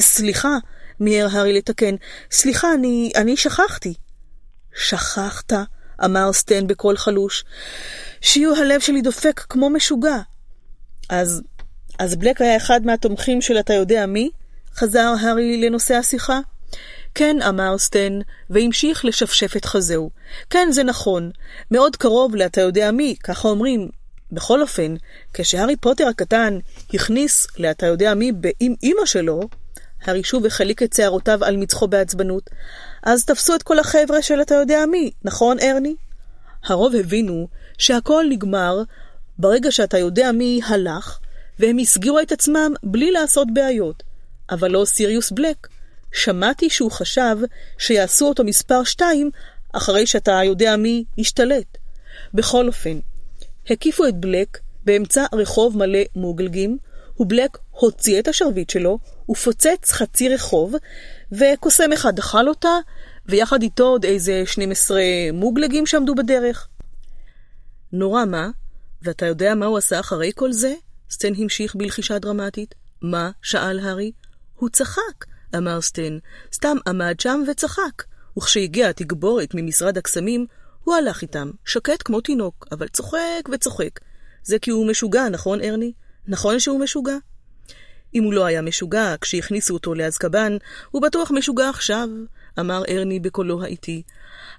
סליחה, מיהר הארי לתקן. סליחה, אני, אני שכחתי. שכחת? אמר סטן בקול חלוש. שיעור הלב שלי דופק כמו משוגע. אז, אז בלק היה אחד מהתומכים של אתה יודע מי? חזר הארי לנושא השיחה. כן, אמר סטן, והמשיך לשפשף את חזהו. כן, זה נכון. מאוד קרוב לאתה יודע מי, ככה אומרים. בכל אופן, כשהארי פוטר הקטן הכניס לאתה יודע מי עם אמא שלו, הארי שוב החליק את שערותיו על מצחו בעצבנות. אז תפסו את כל החבר'ה של אתה יודע מי, נכון, ארני? הרוב הבינו שהכל נגמר ברגע שאתה יודע מי הלך, והם הסגירו את עצמם בלי לעשות בעיות. אבל לא סיריוס בלק. שמעתי שהוא חשב שיעשו אותו מספר שתיים אחרי שאתה יודע מי השתלט. בכל אופן, הקיפו את בלק באמצע רחוב מלא מוגלגים, ובלק הוציא את השרביט שלו, ופוצץ חצי רחוב, וקוסם אחד אכל אותה, ויחד איתו עוד איזה 12 מוגלגים שעמדו בדרך. נורא מה? ואתה יודע מה הוא עשה אחרי כל זה? סטן המשיך בלחישה דרמטית. מה? שאל הארי. הוא צחק, אמר סטן. סתם עמד שם וצחק. וכשהגיעה התגבורת ממשרד הקסמים, הוא הלך איתם, שקט כמו תינוק, אבל צוחק וצוחק. זה כי הוא משוגע, נכון, ארני? נכון שהוא משוגע? אם הוא לא היה משוגע כשהכניסו אותו לאזקבן, הוא בטוח משוגע עכשיו, אמר ארני בקולו האיטי.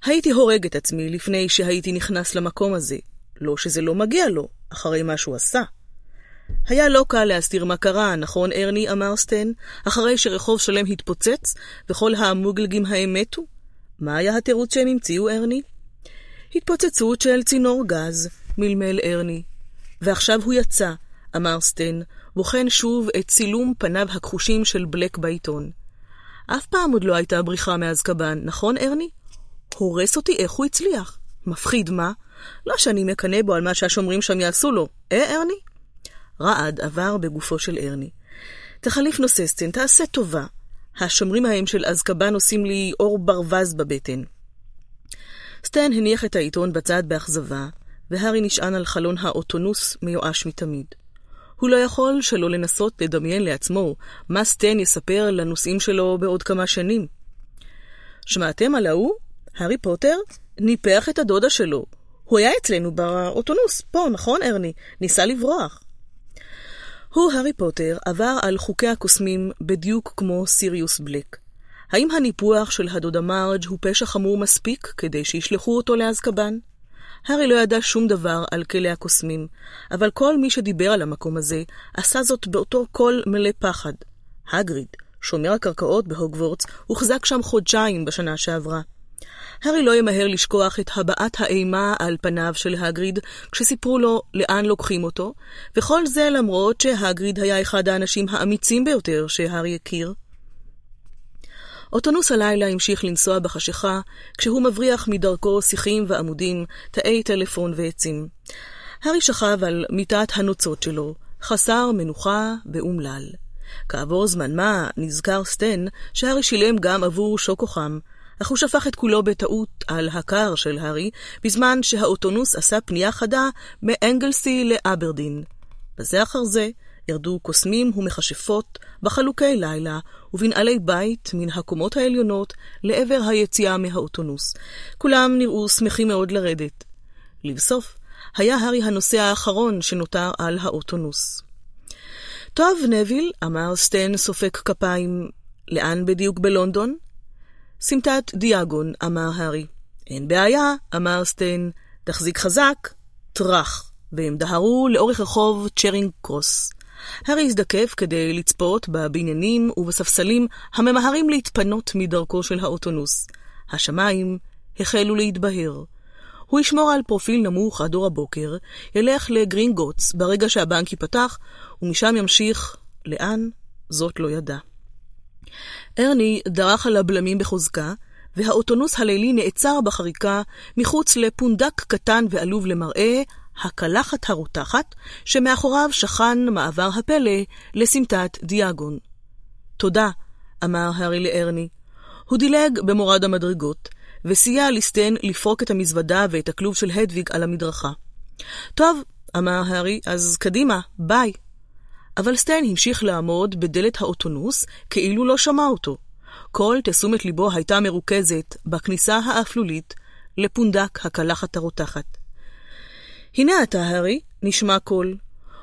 הייתי הורג את עצמי לפני שהייתי נכנס למקום הזה. לא שזה לא מגיע לו, אחרי מה שהוא עשה. היה לא קל להסתיר מה קרה, נכון, ארני? אמר סטן, אחרי שרחוב שלם התפוצץ וכל המוגלגים ההם מתו? מה היה התירוץ שהם המציאו, ארני? התפוצצות של צינור גז, מלמל ארני. ועכשיו הוא יצא, אמר סטן, בוחן שוב את צילום פניו הכחושים של בלק בעיתון. אף פעם עוד לא הייתה בריחה מאזקבן, נכון, ארני? הורס אותי איך הוא הצליח. מפחיד, מה? לא שאני מקנא בו על מה שהשומרים שם יעשו לו. אה, ארני? רעד עבר בגופו של ארני. תחליף נושא, סטן, תעשה טובה. השומרים ההם של אזקבן עושים לי אור ברווז בבטן. סטן הניח את העיתון בצד באכזבה, והארי נשען על חלון האוטונוס מיואש מתמיד. הוא לא יכול שלא לנסות לדמיין לעצמו מה סטן יספר לנושאים שלו בעוד כמה שנים. שמעתם על ההוא? הארי פוטר ניפח את הדודה שלו. הוא היה אצלנו באוטונוס, פה, נכון, ארני? ניסה לברוח. הוא, הארי פוטר, עבר על חוקי הקוסמים בדיוק כמו סיריוס בלק. האם הניפוח של הדודה מרג' הוא פשע חמור מספיק כדי שישלחו אותו לאזקבן? הארי לא ידע שום דבר על כלא הקוסמים, אבל כל מי שדיבר על המקום הזה, עשה זאת באותו קול מלא פחד. הגריד, שומר הקרקעות בהוגוורטס, הוחזק שם חודשיים בשנה שעברה. הארי לא ימהר לשכוח את הבעת האימה על פניו של הגריד כשסיפרו לו לאן לוקחים אותו, וכל זה למרות שהגריד היה אחד האנשים האמיצים ביותר שהארי הכיר. אוטונוס הלילה המשיך לנסוע בחשיכה, כשהוא מבריח מדרכו שיחים ועמודים, תאי טלפון ועצים. הארי שכב על מיטת הנוצות שלו, חסר מנוחה ואומלל. כעבור זמן מה נזכר סטן שהארי שילם גם עבור שוקו חם, אך הוא שפך את כולו בטעות על הקר של הארי, בזמן שהאוטונוס עשה פנייה חדה מאנגלסי לאברדין. בזה אחר זה ירדו קוסמים ומכשפות בחלוקי לילה ובנעלי בית מן הקומות העליונות לעבר היציאה מהאוטונוס. כולם נראו שמחים מאוד לרדת. לבסוף, היה הארי הנוסע האחרון שנותר על האוטונוס. טוב, נוויל, אמר סטן סופק כפיים, לאן בדיוק בלונדון? סמטת דיאגון, אמר הארי. אין בעיה, אמר סטן, תחזיק חזק, טראח, והם דהרו לאורך רחוב צ'רינג קרוס. הארי הזדקף כדי לצפות בבניינים ובספסלים הממהרים להתפנות מדרכו של האוטונוס. השמיים החלו להתבהר. הוא ישמור על פרופיל נמוך עד אור הבוקר, ילך לגרינגוטס ברגע שהבנק ייפתח, ומשם ימשיך לאן? זאת לא ידע. ארני דרך על הבלמים בחוזקה, והאוטונוס הלילי נעצר בחריקה מחוץ לפונדק קטן ועלוב למראה, הקלחת הרותחת, שמאחוריו שכן מעבר הפלא לסמטת דיאגון. תודה, אמר הארי לארני. הוא דילג במורד המדרגות, וסייע לסטן לפרוק את המזוודה ואת הכלוב של הדוויג על המדרכה. טוב, אמר הארי, אז קדימה, ביי. אבל סטן המשיך לעמוד בדלת האוטונוס כאילו לא שמע אותו. כל תשומת ליבו הייתה מרוכזת בכניסה האפלולית לפונדק הקלחת הרותחת. הנה אתה, הארי, נשמע קול.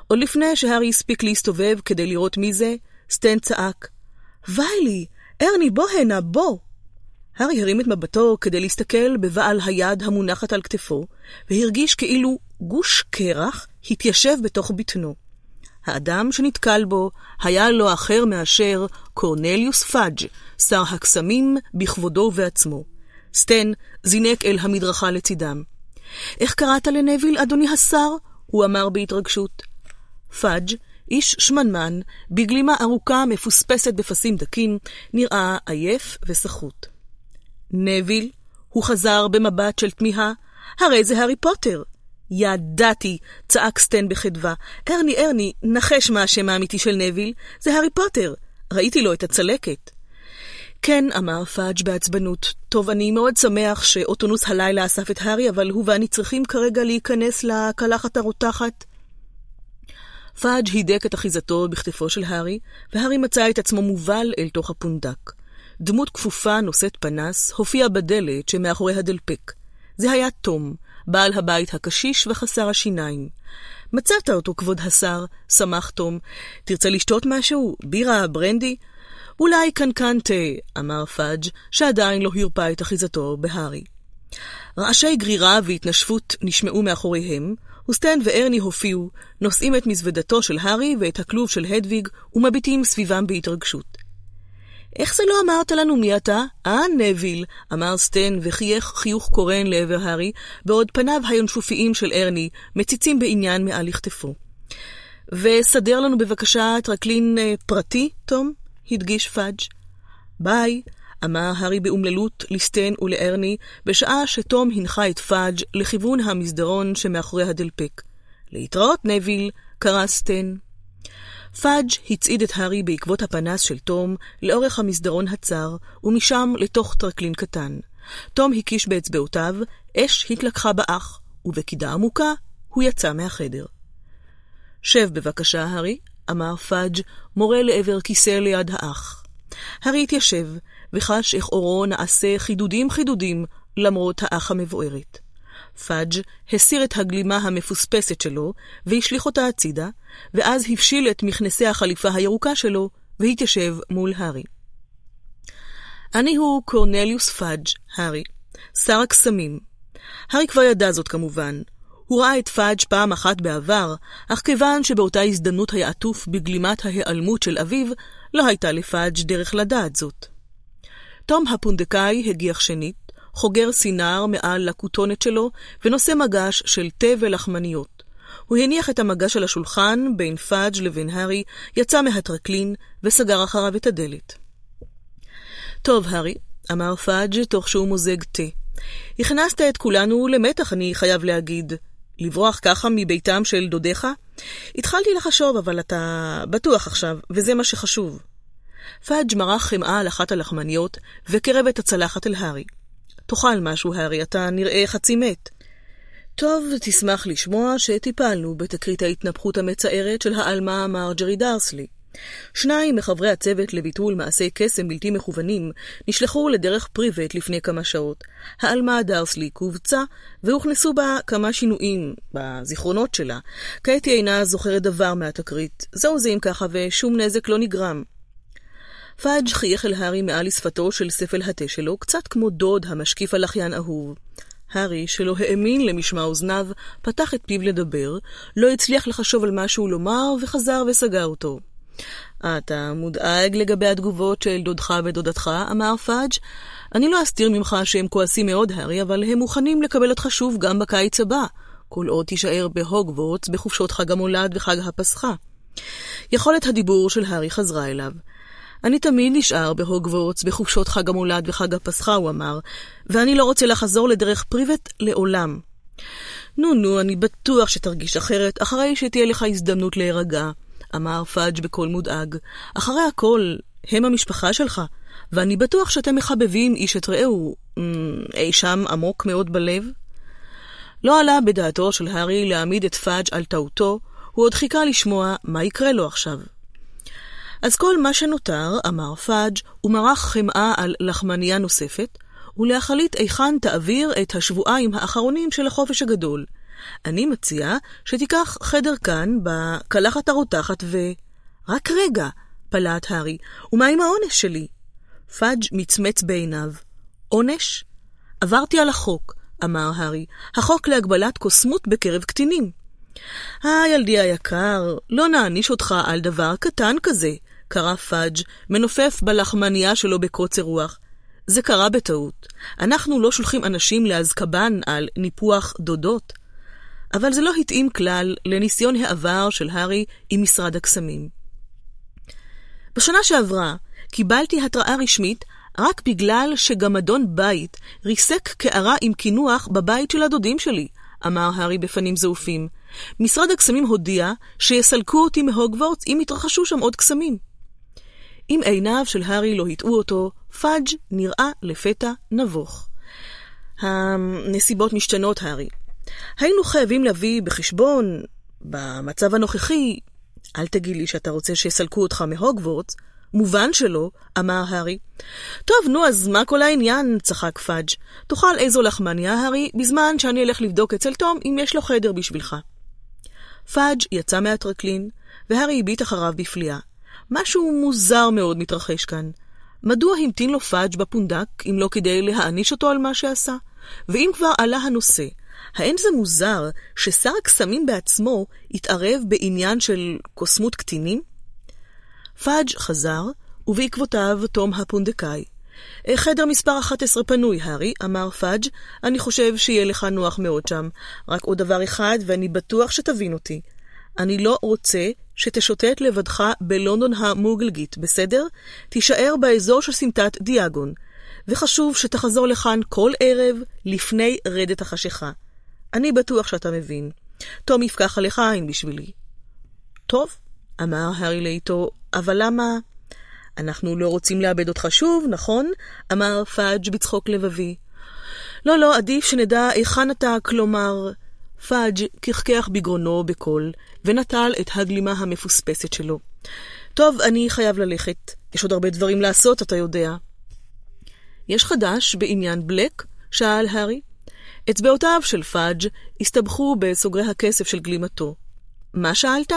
עוד לפני שהארי הספיק להסתובב כדי לראות מי זה, סטן צעק. ויילי, ארני, בוא הנה, בוא. הארי הרים את מבטו כדי להסתכל בבעל היד המונחת על כתפו, והרגיש כאילו גוש קרח התיישב בתוך בטנו. האדם שנתקל בו היה לא אחר מאשר קורנליוס פאג', שר הקסמים בכבודו ובעצמו. סטן זינק אל המדרכה לצידם. איך קראת לנוויל, אדוני השר? הוא אמר בהתרגשות. פאג', איש שמנמן, בגלימה ארוכה מפוספסת בפסים דקים, נראה עייף וסחוט. נוויל, הוא חזר במבט של תמיהה, הרי זה הארי פוטר. ידעתי, צעק סטן בחדווה. ארני, ארני, נחש מה השם האמיתי של נוויל, זה הארי פוטר. ראיתי לו את הצלקת. כן, אמר פאג' בעצבנות. טוב, אני מאוד שמח שאוטונוס הלילה אסף את הארי, אבל הוא ואני צריכים כרגע להיכנס לקלחת הרותחת. פאג' הידק את אחיזתו בכתפו של הארי, והארי מצא את עצמו מובל אל תוך הפונדק. דמות כפופה נושאת פנס הופיעה בדלת שמאחורי הדלפק. זה היה תום, בעל הבית הקשיש וחסר השיניים. מצאת אותו, כבוד השר, שמח תום. תרצה לשתות משהו? בירה, ברנדי? אולי קנקן תה, אמר פאג', שעדיין לא הרפא את אחיזתו בהארי. רעשי גרירה והתנשפות נשמעו מאחוריהם, וסטן וארני הופיעו, נושאים את מזוודתו של הארי ואת הכלוב של הדוויג, ומביטים סביבם בהתרגשות. איך זה לא אמרת לנו מי אתה? אה, נביל, אמר סטן וחייך חיוך קורן לעבר הארי, בעוד פניו הינשופיים של ארני מציצים בעניין מעל לכתפו. וסדר לנו בבקשה טרקלין אה, פרטי, תום? הדגיש פאג'. ביי, אמר הארי באומללות לסטן ולארני, בשעה שתום הנחה את פאג' לכיוון המסדרון שמאחורי הדלפק. להתראות, נוויל, קרא סטן. פאג' הצעיד את הארי בעקבות הפנס של תום לאורך המסדרון הצר, ומשם לתוך טרקלין קטן. תום הקיש באצבעותיו, אש התלקחה באח, ובקידה עמוקה הוא יצא מהחדר. שב בבקשה, הארי, אמר פאג', מורה לעבר כיסא ליד האח. הארי התיישב, וחש איך עורו נעשה חידודים חידודים למרות האח המבוערת. פאג' הסיר את הגלימה המפוספסת שלו והשליך אותה הצידה, ואז הפשיל את מכנסי החליפה הירוקה שלו והתיישב מול הארי. אני הוא קורנליוס פאג', הארי, שר הקסמים. הארי כבר ידע זאת כמובן. הוא ראה את פאג' פעם אחת בעבר, אך כיוון שבאותה הזדמנות היה עטוף בגלימת ההיעלמות של אביו, לא הייתה לפאג' דרך לדעת זאת. תום הפונדקאי הגיח שנית, חוגר סינר מעל לכותונת שלו, ונושא מגש של תה ולחמניות. הוא הניח את המגש על השולחן בין פאג' לבין הארי, יצא מהטרקלין וסגר אחריו את הדלת. טוב, הארי, אמר פאג' תוך שהוא מוזג תה. הכנסת את כולנו למתח, אני חייב להגיד. לברוח ככה מביתם של דודיך? התחלתי לחשוב, אבל אתה בטוח עכשיו, וזה מה שחשוב. פאג' מרח חמאה על אחת הלחמניות, וקרב את הצלחת אל הארי. תאכל משהו, הארי, אתה נראה חצי מת. טוב, תשמח לשמוע שטיפלנו בתקרית ההתנפחות המצערת של העלמה מרג'רי דרסלי. שניים מחברי הצוות לביטול מעשי קסם בלתי מכוונים נשלחו לדרך פריבט לפני כמה שעות. העלמה דרסלי קובצה והוכנסו בה כמה שינויים בזיכרונות שלה. כעת היא אינה זוכרת דבר מהתקרית. זהו זה אם ככה ושום נזק לא נגרם. פאג' חייך אל הארי מעל לשפתו של ספל התה שלו, קצת כמו דוד המשקיף על אחיין אהוב. הארי, שלא האמין למשמע אוזניו, פתח את פיו לדבר, לא הצליח לחשוב על משהו לומר, וחזר וסגר אותו. אתה מודאג לגבי התגובות של דודך ודודתך, אמר פאג'. אני לא אסתיר ממך שהם כועסים מאוד, הארי, אבל הם מוכנים לקבל אותך שוב גם בקיץ הבא, כל עוד תישאר בהוגוורטס בחופשות חג המולד וחג הפסחה. יכולת הדיבור של הארי חזרה אליו. אני תמיד נשאר בהוגוורטס בחופשות חג המולד וחג הפסחה, הוא אמר, ואני לא רוצה לחזור לדרך פריבט לעולם. נו נו, אני בטוח שתרגיש אחרת אחרי שתהיה לך הזדמנות להירגע, אמר פאג' בקול מודאג. אחרי הכל, הם המשפחה שלך, ואני בטוח שאתם מחבבים איש את רעהו אמ, אי שם עמוק מאוד בלב. לא עלה בדעתו של הארי להעמיד את פאג' על טעותו, הוא עוד חיכה לשמוע מה יקרה לו עכשיו. אז כל מה שנותר, אמר פאג', הוא מרח חמאה על לחמניה נוספת, ולהחליט היכן תעביר את השבועיים האחרונים של החופש הגדול. אני מציע שתיקח חדר כאן, בקלחת הרותחת, ו... רק רגע, פלט הארי, ומה עם העונש שלי? פאג' מצמץ בעיניו. עונש? עברתי על החוק, אמר הארי, החוק להגבלת קוסמות בקרב קטינים. אה, ילדי היקר, לא נעניש אותך על דבר קטן כזה, קרא פאג', מנופף בלחמניה שלו בקוצר רוח. זה קרה בטעות. אנחנו לא שולחים אנשים לאזקבן על ניפוח דודות. אבל זה לא התאים כלל לניסיון העבר של הארי עם משרד הקסמים. בשנה שעברה קיבלתי התראה רשמית רק בגלל שגמדון בית ריסק קערה עם קינוח בבית של הדודים שלי, אמר הארי בפנים זעופים. משרד הקסמים הודיע שיסלקו אותי מהוגוורטס אם יתרחשו שם עוד קסמים. אם עיניו של הארי לא הטעו אותו, פאג' נראה לפתע נבוך. הנסיבות משתנות, הארי. היינו חייבים להביא בחשבון, במצב הנוכחי, אל תגיד לי שאתה רוצה שיסלקו אותך מהוגוורטס, מובן שלא, אמר הארי. טוב, נו, אז מה כל העניין? צחק פאג'. תאכל איזו לחמניה, הארי, בזמן שאני אלך לבדוק אצל תום אם יש לו חדר בשבילך. פאג' יצא מהטרקלין, והארי הביט אחריו בפליאה. משהו מוזר מאוד מתרחש כאן. מדוע המתין לו פאג' בפונדק, אם לא כדי להעניש אותו על מה שעשה? ואם כבר עלה הנושא, האין זה מוזר ששר הקסמים בעצמו התערב בעניין של קוסמות קטינים? פאג' חזר, ובעקבותיו תום הפונדקאי. חדר מספר 11 פנוי, הארי, אמר פאג', אני חושב שיהיה לך נוח מאוד שם. רק עוד דבר אחד, ואני בטוח שתבין אותי. אני לא רוצה שתשוטט לבדך בלונדון המוגלגית, בסדר? תישאר באזור של סמטת דיאגון. וחשוב שתחזור לכאן כל ערב לפני רדת החשיכה. אני בטוח שאתה מבין. תום יפקח עליך עין בשבילי. טוב, אמר הארי לאיטו, אבל למה... אנחנו לא רוצים לאבד אותך שוב, נכון? אמר פאג' בצחוק לבבי. לא, לא, עדיף שנדע היכן אתה, כלומר... פאג' קחקח בגרונו בקול, ונטל את הגלימה המפוספסת שלו. טוב, אני חייב ללכת. יש עוד הרבה דברים לעשות, אתה יודע. יש חדש בעניין בלק? שאל הארי. אצבעותיו של פאג' הסתבכו בסוגרי הכסף של גלימתו. מה שאלת?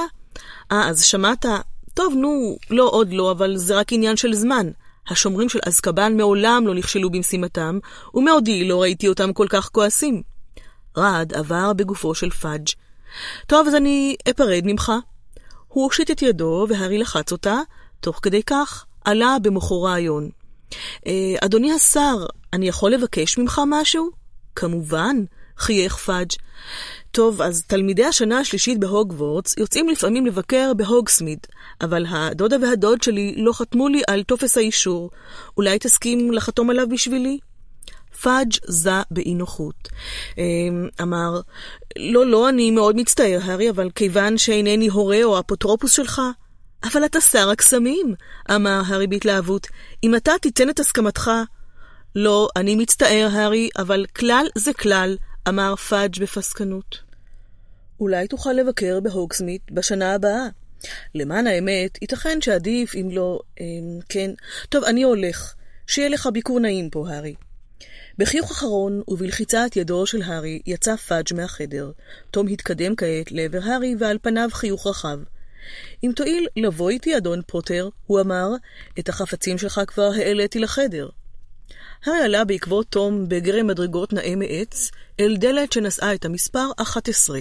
אה, אז שמעת? טוב, נו, לא עוד לא, אבל זה רק עניין של זמן. השומרים של אזקבן מעולם לא נכשלו במשימתם, ומעודי לא ראיתי אותם כל כך כועסים. רעד עבר בגופו של פאג'. טוב, אז אני אפרד ממך. הוא הושיט את ידו, והארי לחץ אותה, תוך כדי כך עלה במוחו רעיון. אה, אדוני השר, אני יכול לבקש ממך משהו? כמובן, חייך פאג'. טוב, אז תלמידי השנה השלישית בהוגוורטס יוצאים לפעמים לבקר בהוגסמיד, אבל הדודה והדוד שלי לא חתמו לי על טופס האישור. אולי תסכים לחתום עליו בשבילי? פאג' זע באי נוחות. אמ, אמר, לא, לא, אני מאוד מצטער, הארי, אבל כיוון שאינני הורה או אפוטרופוס שלך... אבל אתה שר הקסמים, אמר הארי בהתלהבות. אם אתה תיתן את הסכמתך... לא, אני מצטער, הארי, אבל כלל זה כלל, אמר פאג' בפסקנות. אולי תוכל לבקר בהוגסמיד בשנה הבאה. למען האמת, ייתכן שעדיף אם לא... אה, כן. טוב, אני הולך. שיהיה לך ביקור נעים פה, הארי. בחיוך אחרון ובלחיצת ידו של הארי יצא פאג' מהחדר. תום התקדם כעת לעבר הארי ועל פניו חיוך רחב. אם תואיל לבוא איתי, אדון פוטר, הוא אמר, את החפצים שלך כבר העליתי לחדר. הארי עלה בעקבות תום בגרם מדרגות נאה מעץ, אל דלת שנשאה את המספר 11.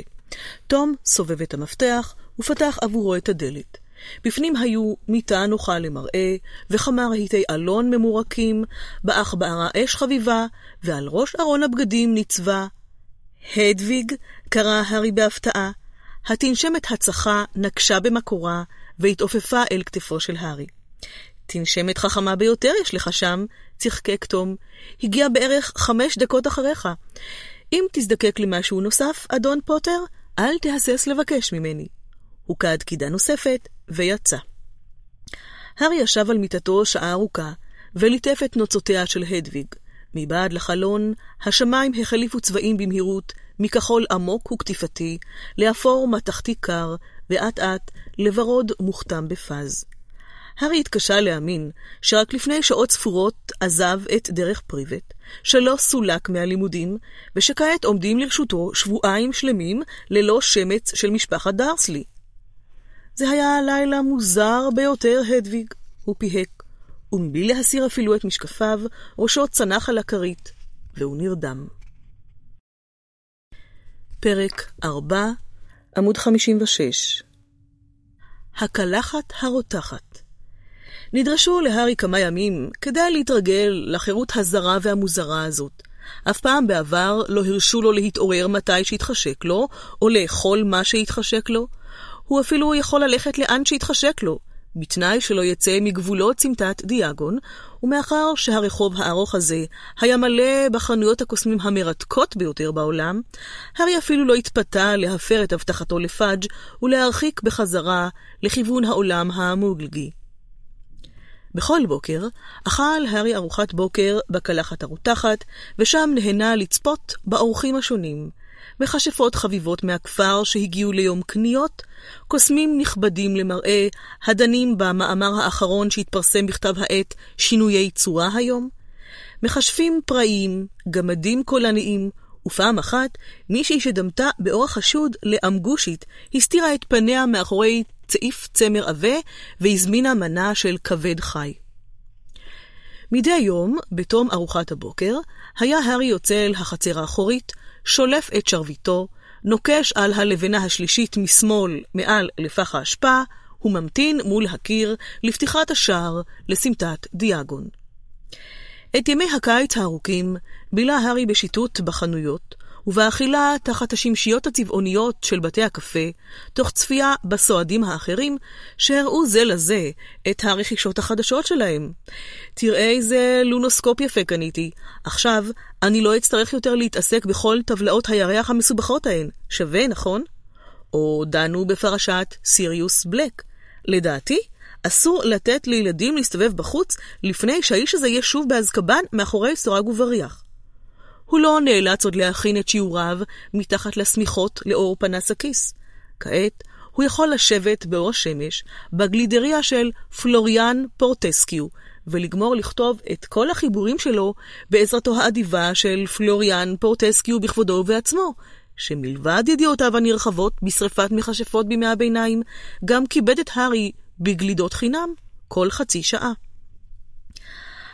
תום סובב את המפתח ופתח עבורו את הדלת. בפנים היו מיטה נוחה למראה, וכמה רהיטי אלון ממורקים, באח בערה אש חביבה, ועל ראש ארון הבגדים ניצבה הדוויג, קרא הארי בהפתעה. התנשמת הצחה נקשה במקורה, והתעופפה אל כתפו של הארי. תנשמת חכמה ביותר יש לך שם, צחקק תום. הגיע בערך חמש דקות אחריך. אם תזדקק למשהו נוסף, אדון פוטר, אל תהסס לבקש ממני. הוא קד קידה נוספת, ויצא. הארי ישב על מיטתו שעה ארוכה, וליטף את נוצותיה של הדוויג. מבעד לחלון, השמיים החליפו צבעים במהירות, מכחול עמוק וקטיפתי, לאפור מתכתי קר, ואט אט לוורוד מוכתם בפז. הארי התקשה להאמין שרק לפני שעות ספורות עזב את דרך פריבט, שלא סולק מהלימודים, ושכעת עומדים לרשותו שבועיים שלמים ללא שמץ של משפחת דרסלי. זה היה לילה מוזר ביותר, הדוויג, הוא פיהק. ומבלי להסיר אפילו את משקפיו, ראשו צנח על הכרית, והוא נרדם. פרק 4, עמוד 56 הקלחת הרותחת נדרשו להארי כמה ימים כדי להתרגל לחירות הזרה והמוזרה הזאת. אף פעם בעבר לא הרשו לו להתעורר מתי שהתחשק לו, או לאכול מה שהתחשק לו. הוא אפילו יכול ללכת לאן שהתחשק לו, בתנאי שלא יצא מגבולות סמטת דיאגון, ומאחר שהרחוב הארוך הזה היה מלא בחנויות הקוסמים המרתקות ביותר בעולם, הארי אפילו לא התפתה להפר את הבטחתו לפאג' ולהרחיק בחזרה לכיוון העולם המוגלגי. בכל בוקר אכל הארי ארוחת בוקר בקלחת הרותחת, ושם נהנה לצפות באורחים השונים, מכשפות חביבות מהכפר שהגיעו ליום קניות, קוסמים נכבדים למראה, הדנים במאמר האחרון שהתפרסם בכתב העת שינויי צורה היום, מכשפים פראיים, גמדים קולניים, ופעם אחת מישהי שדמתה באורח חשוד לאמגושית, הסתירה את פניה מאחורי צעיף צמר עבה והזמינה מנה של כבד חי. מדי יום, בתום ארוחת הבוקר, היה הארי יוצא אל החצר האחורית, שולף את שרביטו, נוקש על הלבנה השלישית משמאל מעל לפח האשפה, וממתין מול הקיר לפתיחת השער לסמטת דיאגון. את ימי הקיץ הארוכים בילה הארי בשיטוט בחנויות, ובאכילה תחת השמשיות הצבעוניות של בתי הקפה, תוך צפייה בסועדים האחרים, שהראו זה לזה את הרכישות החדשות שלהם. תראה איזה לונוסקופ יפה קניתי. עכשיו, אני לא אצטרך יותר להתעסק בכל טבלאות הירח המסובכות ההן. שווה, נכון? או דנו בפרשת סיריוס בלק. לדעתי, אסור לתת לילדים להסתובב בחוץ לפני שהאיש הזה יהיה שוב באזקבן מאחורי סורג ובריח. הוא לא נאלץ עוד להכין את שיעוריו מתחת לשמיכות לאור פנס הכיס. כעת הוא יכול לשבת באור השמש בגלידריה של פלוריאן פורטסקיו, ולגמור לכתוב את כל החיבורים שלו בעזרתו האדיבה של פלוריאן פורטסקיו בכבודו ובעצמו, שמלבד ידיעותיו הנרחבות בשרפת מכשפות בימי הביניים, גם כיבד את הארי בגלידות חינם כל חצי שעה.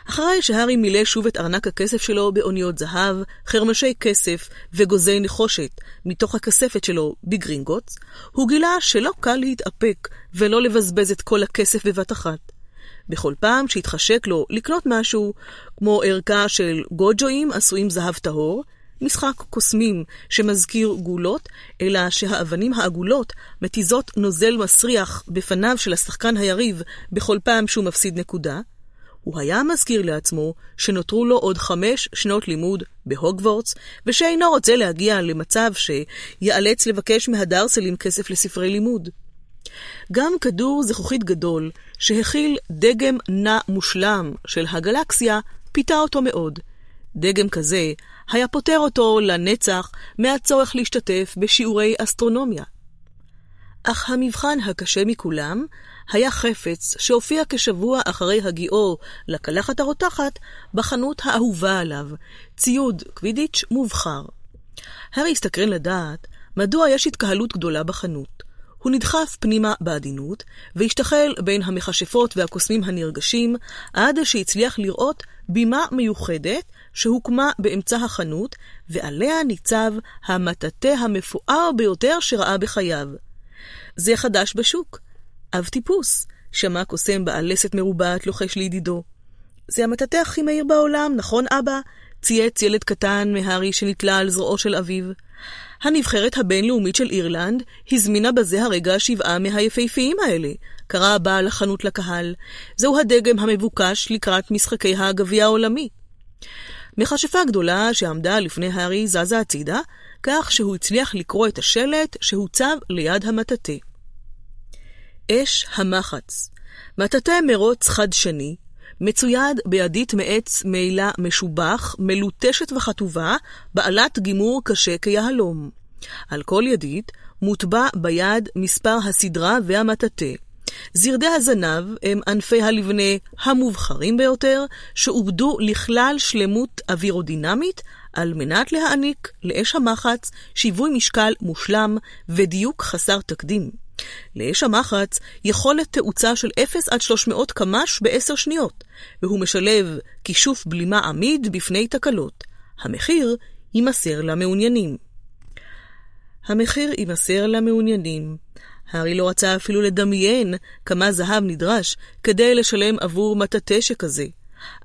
אחרי שהארי מילא שוב את ארנק הכסף שלו באוניות זהב, חרמשי כסף וגוזי נחושת מתוך הכספת שלו בגרינגוטס, הוא גילה שלא קל להתאפק ולא לבזבז את כל הכסף בבת אחת. בכל פעם שהתחשק לו לקנות משהו, כמו ערכה של גוג'ואים עשויים זהב טהור, משחק קוסמים שמזכיר גולות, אלא שהאבנים העגולות מתיזות נוזל מסריח בפניו של השחקן היריב בכל פעם שהוא מפסיד נקודה, הוא היה מזכיר לעצמו שנותרו לו עוד חמש שנות לימוד בהוגוורטס, ושאינו רוצה להגיע למצב שיאלץ לבקש מהדרסלים כסף לספרי לימוד. גם כדור זכוכית גדול, שהכיל דגם נע מושלם של הגלקסיה, פיתה אותו מאוד. דגם כזה היה פוטר אותו לנצח מהצורך להשתתף בשיעורי אסטרונומיה. אך המבחן הקשה מכולם היה חפץ שהופיע כשבוע אחרי הגיעו לקלחת הרותחת בחנות האהובה עליו, ציוד קווידיץ' מובחר. הארי הסתקרן לדעת מדוע יש התקהלות גדולה בחנות. הוא נדחף פנימה בעדינות, והשתחל בין המכשפות והקוסמים הנרגשים, עד שהצליח לראות בימה מיוחדת שהוקמה באמצע החנות, ועליה ניצב המטאטא המפואר ביותר שראה בחייו. זה חדש בשוק, אב טיפוס, שמע קוסם בעל לסת מרובעת לוחש לידידו. זה המטאטא הכי מהיר בעולם, נכון אבא? צייץ ילד קטן מהארי שנתלה על זרועו של אביו. הנבחרת הבינלאומית של אירלנד הזמינה בזה הרגע שבעה מהיפהפיים האלה, קרא בעל החנות לקהל. זהו הדגם המבוקש לקראת משחקי הגביע העולמי. מכשפה גדולה שעמדה לפני הארי זזה הצידה, כך שהוא הצליח לקרוא את השלט שהוצב ליד המטאטא. אש המחץ, מטאטא מרוץ חדשני, מצויד בידית מעץ מעילה משובח, מלוטשת וחטובה, בעלת גימור קשה כיהלום. על כל ידית מוטבע ביד מספר הסדרה והמטאטא. זרדי הזנב הם ענפי הלבנה המובחרים ביותר, שעובדו לכלל שלמות אווירודינמית, על מנת להעניק לאש המחץ שיווי משקל מושלם ודיוק חסר תקדים. לאש המחץ יכולת תאוצה של 0 עד 300 קמ"ש ב-10 שניות, והוא משלב כישוף בלימה עמיד בפני תקלות. המחיר יימסר למעוניינים. המחיר יימסר למעוניינים. הארי לא רצה אפילו לדמיין כמה זהב נדרש כדי לשלם עבור מטאטא שכזה.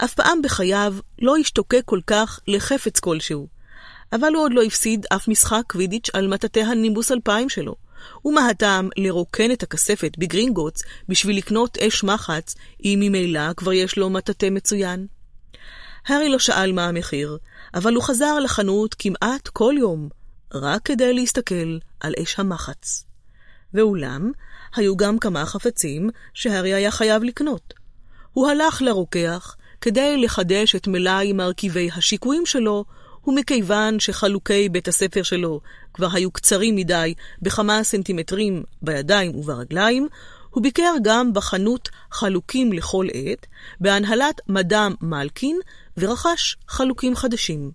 אף פעם בחייו לא השתוקק כל כך לחפץ כלשהו. אבל הוא עוד לא הפסיד אף משחק קווידיץ' על מטאטא הנימבוס 2000 שלו. ומה הטעם לרוקן את הכספת בגרינגוטס בשביל לקנות אש מחץ, אם ממילא כבר יש לו מטאטא מצוין? הארי לא שאל מה המחיר, אבל הוא חזר לחנות כמעט כל יום, רק כדי להסתכל על אש המחץ. ואולם, היו גם כמה חפצים שהארי היה חייב לקנות. הוא הלך לרוקח כדי לחדש את מלאי מרכיבי השיקויים שלו, ומכיוון שחלוקי בית הספר שלו כבר היו קצרים מדי בכמה סנטימטרים בידיים וברגליים, הוא ביקר גם בחנות חלוקים לכל עת, בהנהלת מדאם מלקין, ורכש חלוקים חדשים.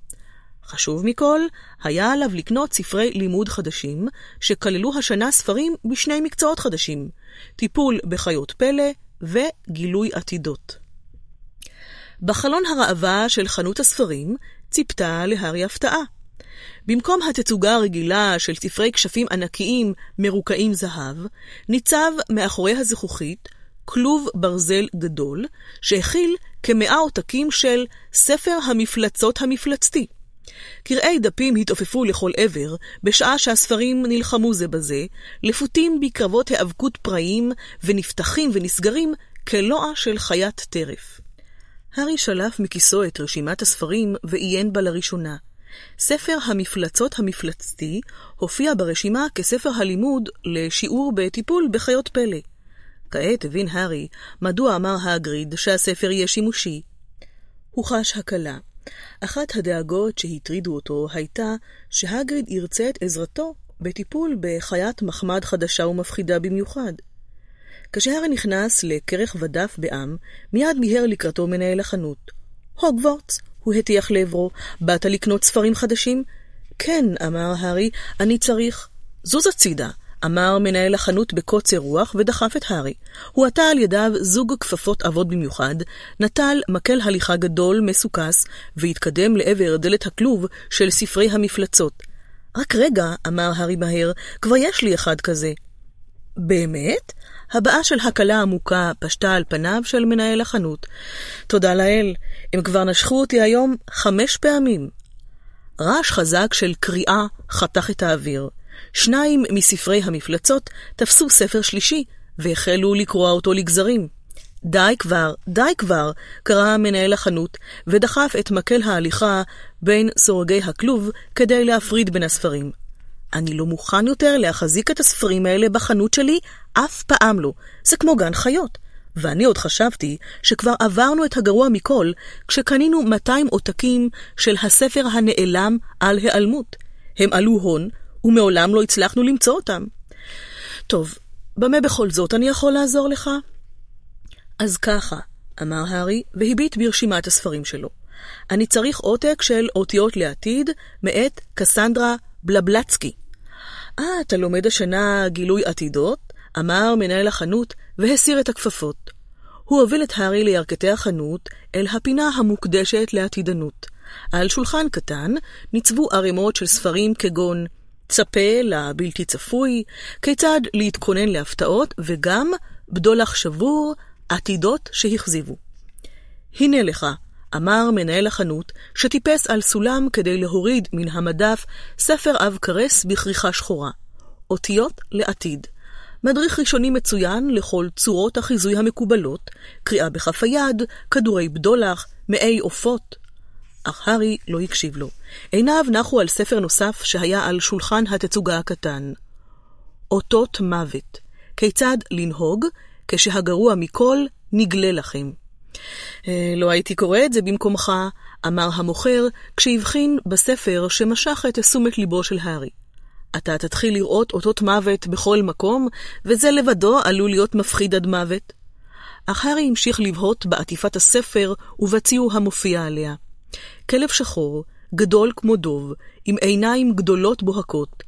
חשוב מכל, היה עליו לקנות ספרי לימוד חדשים, שכללו השנה ספרים בשני מקצועות חדשים, טיפול בחיות פלא וגילוי עתידות. בחלון הראווה של חנות הספרים ציפתה להארי הפתעה. במקום התצוגה הרגילה של ספרי כשפים ענקיים מרוקעים זהב, ניצב מאחורי הזכוכית כלוב ברזל גדול, שהכיל כמאה עותקים של ספר המפלצות המפלצתי. קרעי דפים התעופפו לכל עבר, בשעה שהספרים נלחמו זה בזה, לפותים בקרבות היאבקות פראיים, ונפתחים ונסגרים כלוע של חיית טרף. הארי שלף מכיסו את רשימת הספרים ועיין בה לראשונה. ספר המפלצות המפלצתי הופיע ברשימה כספר הלימוד לשיעור בטיפול בחיות פלא. כעת הבין הארי מדוע אמר הגריד שהספר יהיה שימושי. הוא חש הקלה. אחת הדאגות שהטרידו אותו הייתה שהגריד ירצה את עזרתו בטיפול בחיית מחמד חדשה ומפחידה במיוחד. כשהארי נכנס לכרך ודף בעם, מיד מיהר לקראתו מנהל החנות. הוגוורטס, הוא הטיח לעברו, באת לקנות ספרים חדשים? כן, אמר הארי, אני צריך. זוז הצידה, אמר מנהל החנות בקוצר רוח ודחף את הארי. הוא עטה על ידיו זוג כפפות עבות במיוחד, נטל מקל הליכה גדול, מסוכס, והתקדם לעבר דלת הכלוב של ספרי המפלצות. רק רגע, אמר הארי מהר, כבר יש לי אחד כזה. באמת? הבעה של הקלה עמוקה פשטה על פניו של מנהל החנות. תודה לאל, הם כבר נשכו אותי היום חמש פעמים. רעש חזק של קריאה חתך את האוויר. שניים מספרי המפלצות תפסו ספר שלישי והחלו לקרוע אותו לגזרים. די כבר, די כבר, קרא מנהל החנות, ודחף את מקל ההליכה בין סורגי הכלוב כדי להפריד בין הספרים. אני לא מוכן יותר להחזיק את הספרים האלה בחנות שלי, אף פעם לא. זה כמו גן חיות. ואני עוד חשבתי שכבר עברנו את הגרוע מכל, כשקנינו 200 עותקים של הספר הנעלם על היעלמות. הם עלו הון, ומעולם לא הצלחנו למצוא אותם. טוב, במה בכל זאת אני יכול לעזור לך? אז ככה, אמר הארי, והביט ברשימת הספרים שלו. אני צריך עותק של אותיות לעתיד, מאת קסנדרה בלבלצקי. אה, אתה לומד השנה גילוי עתידות? אמר מנהל החנות, והסיר את הכפפות. הוא הוביל את הארי לירכתי החנות, אל הפינה המוקדשת לעתידנות. על שולחן קטן ניצבו ערימות של ספרים כגון צפה לבלתי צפוי, כיצד להתכונן להפתעות, וגם בדולח שבור, עתידות שהכזיבו. הנה לך, אמר מנהל החנות, שטיפס על סולם כדי להוריד מן המדף ספר עב כרס בכריכה שחורה. אותיות לעתיד. מדריך ראשוני מצוין לכל צורות החיזוי המקובלות, קריאה בכף היד, כדורי בדולח, מעי עופות. אך הארי לא הקשיב לו. עיניו נחו על ספר נוסף שהיה על שולחן התצוגה הקטן. אותות מוות. כיצד לנהוג כשהגרוע מכל נגלה לכם. אה, לא הייתי קורא את זה במקומך, אמר המוכר, כשהבחין בספר שמשך את תשומת ליבו של הארי. אתה תתחיל לראות אותות מוות בכל מקום, וזה לבדו עלול להיות מפחיד עד מוות. אך הארי המשיך לבהות בעטיפת הספר ובציור המופיע עליה. כלב שחור, גדול כמו דוב, עם עיניים גדולות בוהקות.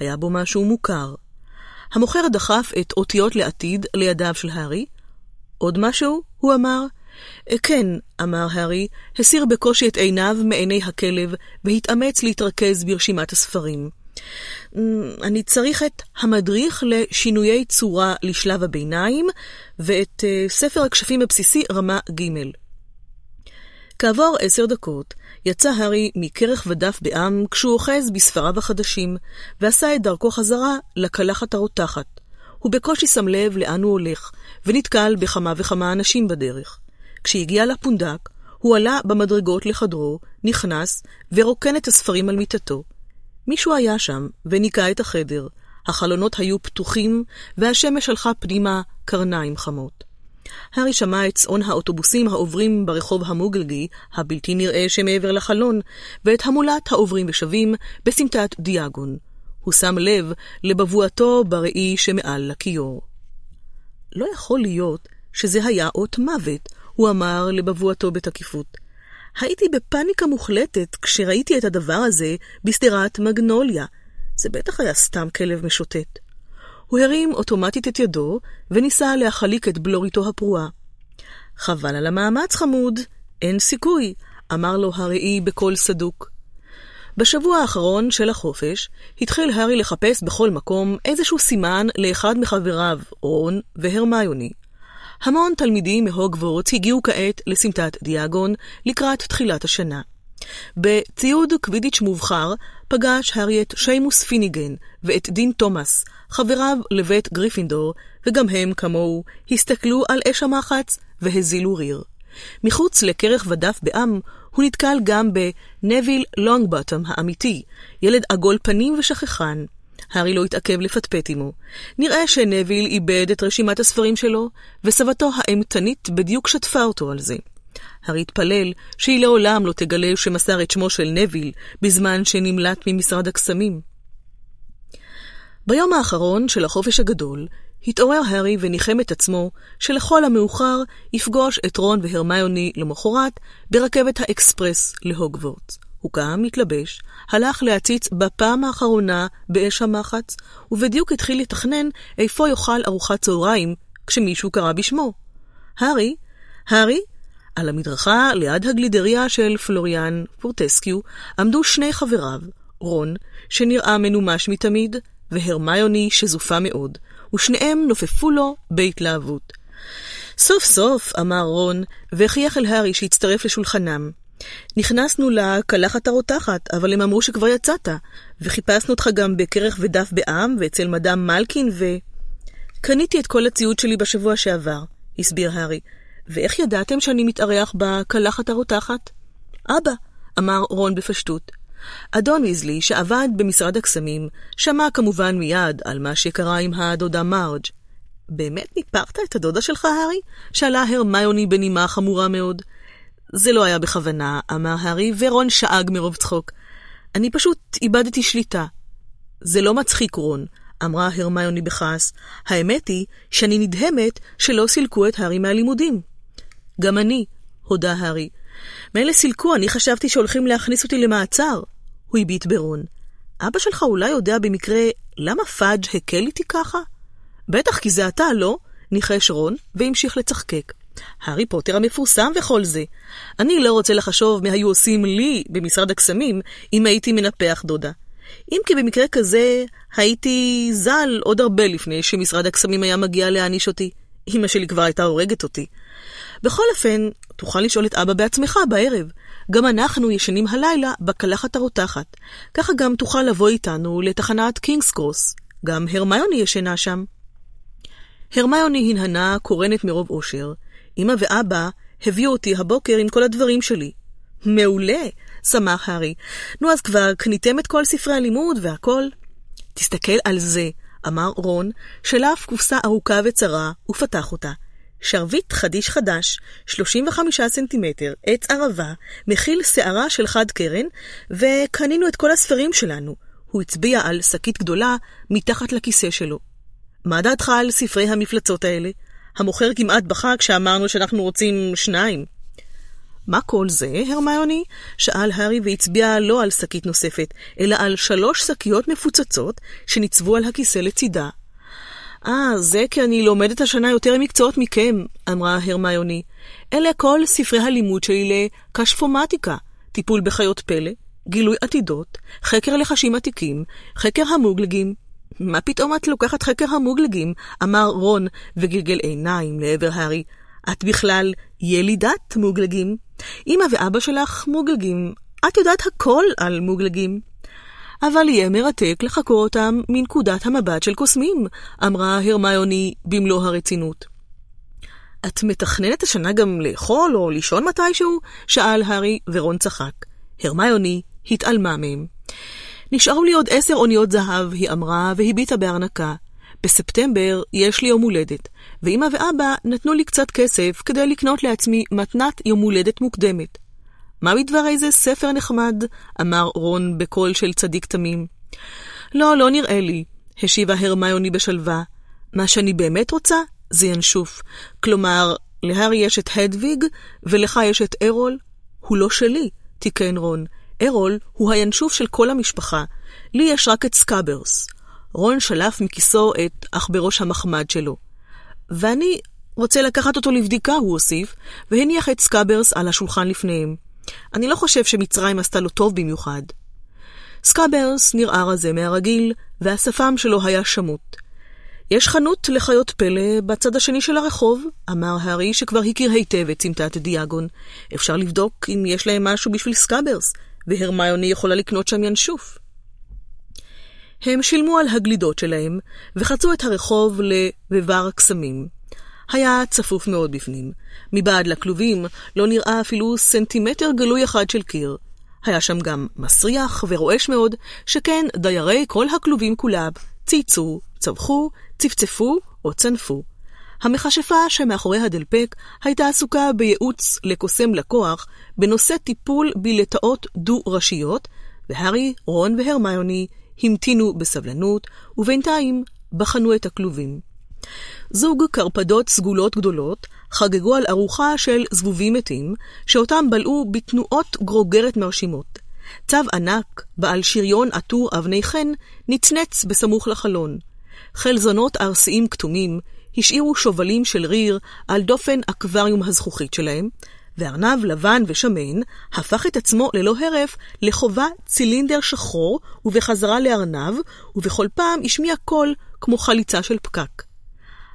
היה בו משהו מוכר. המוכר דחף את אותיות לעתיד לידיו של הארי. עוד משהו? הוא אמר. כן, אמר הארי, הסיר בקושי את עיניו מעיני הכלב, והתאמץ להתרכז ברשימת הספרים. אני צריך את המדריך לשינויי צורה לשלב הביניים, ואת uh, ספר הכשפים הבסיסי רמה ג'. כעבור עשר דקות יצא הארי מכרך ודף בעם כשהוא אוחז בספריו החדשים, ועשה את דרכו חזרה לקלחת הרותחת. הוא בקושי שם לב לאן הוא הולך, ונתקל בכמה וכמה אנשים בדרך. כשהגיע לפונדק, הוא עלה במדרגות לחדרו, נכנס, ורוקן את הספרים על מיטתו. מישהו היה שם, וניקה את החדר. החלונות היו פתוחים, והשמש הלכה פנימה קרניים חמות. הארי שמע את צאן האוטובוסים העוברים ברחוב המוגלגי, הבלתי נראה שמעבר לחלון, ואת המולת העוברים ושבים בסמטת דיאגון. הוא שם לב לבבואתו בראי שמעל לכיור. לא יכול להיות שזה היה אות מוות, הוא אמר לבבואתו בתקיפות. הייתי בפאניקה מוחלטת כשראיתי את הדבר הזה בשדרת מגנוליה. זה בטח היה סתם כלב משוטט. הוא הרים אוטומטית את ידו, וניסה להחליק את בלוריתו הפרועה. חבל על המאמץ, חמוד, אין סיכוי, אמר לו הראי בקול סדוק. בשבוע האחרון של החופש, התחיל הארי לחפש בכל מקום איזשהו סימן לאחד מחבריו, רון והרמיוני. המון תלמידים מהוגוורטס הגיעו כעת לסמטת דיאגון לקראת תחילת השנה. בציוד קווידיץ' מובחר פגש הארי את שיימוס פיניגן ואת דין תומאס, חבריו לבית גריפינדור, וגם הם, כמוהו, הסתכלו על אש המחץ והזילו ריר. מחוץ לכרך ודף בע"מ, הוא נתקל גם בנוויל לונגבוטום האמיתי, ילד עגול פנים ושכחן. הארי לא התעכב לפטפט עמו. נראה שנביל איבד את רשימת הספרים שלו, וסבתו האימתנית בדיוק שטפה אותו על זה. הארי התפלל שהיא לעולם לא תגלה שמסר את שמו של נביל בזמן שנמלט ממשרד הקסמים. ביום האחרון של החופש הגדול, התעורר הארי וניחם את עצמו שלכל המאוחר יפגוש את רון והרמיוני למחרת ברכבת האקספרס להוגוורטס. הוא קם, התלבש, הלך להציץ בפעם האחרונה באש המחץ, ובדיוק התחיל לתכנן איפה יאכל ארוחת צהריים כשמישהו קרא בשמו. הארי, הארי, על המדרכה ליד הגלידריה של פלוריאן פורטסקיו עמדו שני חבריו, רון, שנראה מנומש מתמיד, והרמיוני שזופה מאוד, ושניהם נופפו לו בהתלהבות. סוף סוף, אמר רון, והחייך אל הארי שהצטרף לשולחנם. נכנסנו לקלחת הרותחת, אבל הם אמרו שכבר יצאת, וחיפשנו אותך גם בכרך ודף בעם, ואצל מדאם מלקין, ו... קניתי את כל הציוד שלי בשבוע שעבר, הסביר הארי. ואיך ידעתם שאני מתארח בקלחת הרותחת? אבא, אמר רון בפשטות. אדון ויזלי, שעבד במשרד הקסמים, שמע כמובן מיד על מה שקרה עם הדודה מרג'. באמת ניפרת את הדודה שלך, הארי? שאלה הרמיוני בנימה חמורה מאוד. זה לא היה בכוונה, אמר הארי, ורון שאג מרוב צחוק. אני פשוט איבדתי שליטה. זה לא מצחיק, רון, אמרה הרמיוני בכעס. האמת היא שאני נדהמת שלא סילקו את הארי מהלימודים. גם אני, הודה הארי. מילא סילקו, אני חשבתי שהולכים להכניס אותי למעצר. הוא הביט ברון. אבא שלך אולי יודע במקרה למה פאג' הקל איתי ככה? בטח, כי זה אתה, לא? ניחש רון, והמשיך לצחקק. הארי פוטר המפורסם וכל זה. אני לא רוצה לחשוב מה היו עושים לי במשרד הקסמים אם הייתי מנפח דודה. אם כי במקרה כזה הייתי ז"ל עוד הרבה לפני שמשרד הקסמים היה מגיע להעניש אותי. אמא שלי כבר הייתה הורגת אותי. בכל אופן, תוכל לשאול את אבא בעצמך בערב. גם אנחנו ישנים הלילה בקלחת הרותחת. ככה גם תוכל לבוא איתנו לתחנת קינגס קרוס. גם הרמיוני ישנה שם. הרמיוני הנהנה קורנת מרוב אושר. אמא ואבא הביאו אותי הבוקר עם כל הדברים שלי. מעולה, שמח הארי. נו, אז כבר קניתם את כל ספרי הלימוד והכל? תסתכל על זה, אמר רון, שלף קופסה ארוכה וצרה, ופתח אותה. שרביט חדיש חדש, 35 סנטימטר, עץ ערבה, מכיל שערה של חד קרן, וקנינו את כל הספרים שלנו. הוא הצביע על שקית גדולה מתחת לכיסא שלו. מה דעתך על ספרי המפלצות האלה? המוכר כמעט בכה כשאמרנו שאנחנו רוצים שניים. מה כל זה, הרמיוני? שאל הארי והצביע לא על שקית נוספת, אלא על שלוש שקיות מפוצצות שניצבו על הכיסא לצידה. אה, זה כי אני לומדת השנה יותר מקצועות מכם, אמרה הרמיוני. אלה כל ספרי הלימוד שלי לקשפומטיקה, טיפול בחיות פלא, גילוי עתידות, חקר לחשים עתיקים, חקר המוגלגים. מה פתאום את לוקחת חקר המוגלגים? אמר רון וגלגל עיניים לעבר הארי. את בכלל ילידת מוגלגים. אמא ואבא שלך מוגלגים. את יודעת הכל על מוגלגים. אבל יהיה מרתק לחקור אותם מנקודת המבט של קוסמים, אמרה הרמיוני במלוא הרצינות. את מתכננת השנה גם לאכול או לישון מתישהו? שאל הארי, ורון צחק. הרמיוני התעלמה מהם. נשארו לי עוד עשר אוניות זהב, היא אמרה, והביטה בהרנקה. בספטמבר יש לי יום הולדת, ואמא ואבא נתנו לי קצת כסף כדי לקנות לעצמי מתנת יום הולדת מוקדמת. מה בדבר איזה ספר נחמד? אמר רון בקול של צדיק תמים. לא, לא נראה לי, השיבה הרמיוני בשלווה. מה שאני באמת רוצה זה ינשוף. כלומר, להארי יש את הדוויג, ולך יש את ארול. הוא לא שלי, תיקן רון. ארול הוא הינשוף של כל המשפחה. לי יש רק את סקאברס. רון שלף מכיסו את עכברוש המחמד שלו. ואני רוצה לקחת אותו לבדיקה, הוא הוסיף, והניח את סקאברס על השולחן לפניהם. אני לא חושב שמצרים עשתה לו טוב במיוחד. סקאברס נראה רזה מהרגיל, והשפם שלו היה שמוט. יש חנות לחיות פלא בצד השני של הרחוב, אמר הארי, שכבר הכיר היטב את סמטת דיאגון. אפשר לבדוק אם יש להם משהו בשביל סקאברס, והרמיוני יכולה לקנות שם ינשוף. הם שילמו על הגלידות שלהם, וחצו את הרחוב ל"חי-בר הקסמים". היה צפוף מאוד בפנים. מבעד לכלובים לא נראה אפילו סנטימטר גלוי אחד של קיר. היה שם גם מסריח ורועש מאוד, שכן דיירי כל הכלובים כולם צייצו, צווחו, צפצפו או צנפו. המכשפה שמאחורי הדלפק הייתה עסוקה בייעוץ לקוסם לקוח בנושא טיפול בלטאות דו-ראשיות, והארי, רון והרמיוני המתינו בסבלנות, ובינתיים בחנו את הכלובים. זוג קרפדות סגולות גדולות חגגו על ארוחה של זבובים מתים, שאותם בלעו בתנועות גרוגרת מרשימות. צו ענק, בעל שריון עטור אבני חן, נצנץ בסמוך לחלון. חלזונות ארסיים כתומים השאירו שובלים של ריר על דופן אקווריום הזכוכית שלהם, וארנב לבן ושמן הפך את עצמו ללא הרף לחובה צילינדר שחור ובחזרה לארנב, ובכל פעם השמיע קול כמו חליצה של פקק.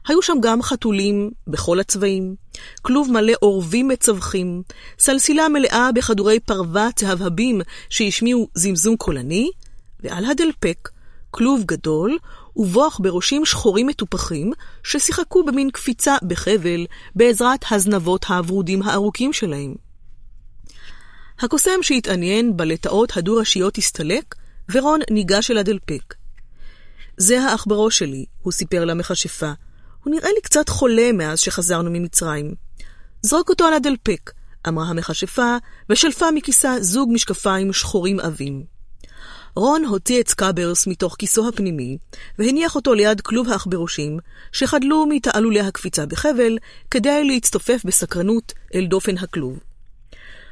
היו שם גם חתולים בכל הצבעים, כלוב מלא עורבים מצווחים, סלסילה מלאה בכדורי פרווה צהבהבים שהשמיעו זמזום קולני, ועל הדלפק כלוב גדול ובוח בראשים שחורים מטופחים ששיחקו במין קפיצה בחבל בעזרת הזנבות הוורודים הארוכים שלהם. הקוסם שהתעניין בלטאות הדו-ראשיות הסתלק, ורון ניגש אל הדלפק. זה העכברוש שלי, הוא סיפר למכשפה. הוא נראה לי קצת חולה מאז שחזרנו ממצרים. זרוק אותו על הדלפק, אמרה המכשפה, ושלפה מכיסה זוג משקפיים שחורים עבים. רון הוציא את סקאברס מתוך כיסו הפנימי, והניח אותו ליד כלוב העכברושים, שחדלו מתעלולי הקפיצה בחבל, כדי להצטופף בסקרנות אל דופן הכלוב.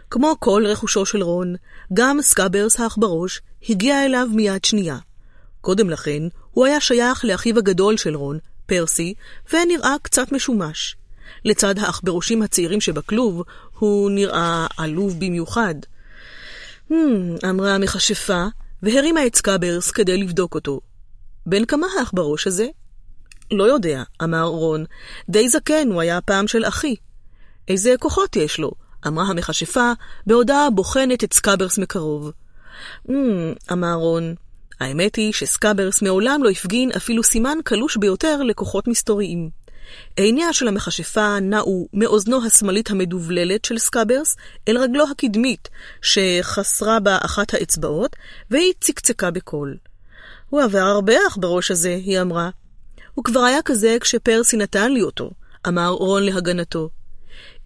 כמו כל רכושו של רון, גם סקאברס העכברוש הגיע אליו מיד שנייה. קודם לכן, הוא היה שייך לאחיו הגדול של רון, פרסי, ונראה קצת משומש. לצד העכברושים הצעירים שבכלוב, הוא נראה עלוב במיוחד. הממ, אמרה המכשפה, והרימה את סקאברס כדי לבדוק אותו. בן כמה העכברוש הזה? לא יודע, אמר רון. די זקן, הוא היה פעם של אחי. איזה כוחות יש לו? אמרה המכשפה, בעודה בוחנת את סקאברס מקרוב. אמ, אמר רון, האמת היא שסקאברס מעולם לא הפגין אפילו סימן קלוש ביותר לכוחות מסתוריים. עיניה של המכשפה נעו מאוזנו השמאלית המדובללת של סקאברס אל רגלו הקדמית, שחסרה בה אחת האצבעות, והיא צקצקה בקול. הוא עבר הרבה אך בראש הזה, היא אמרה. הוא כבר היה כזה כשפרסי נתן לי אותו, אמר רון להגנתו.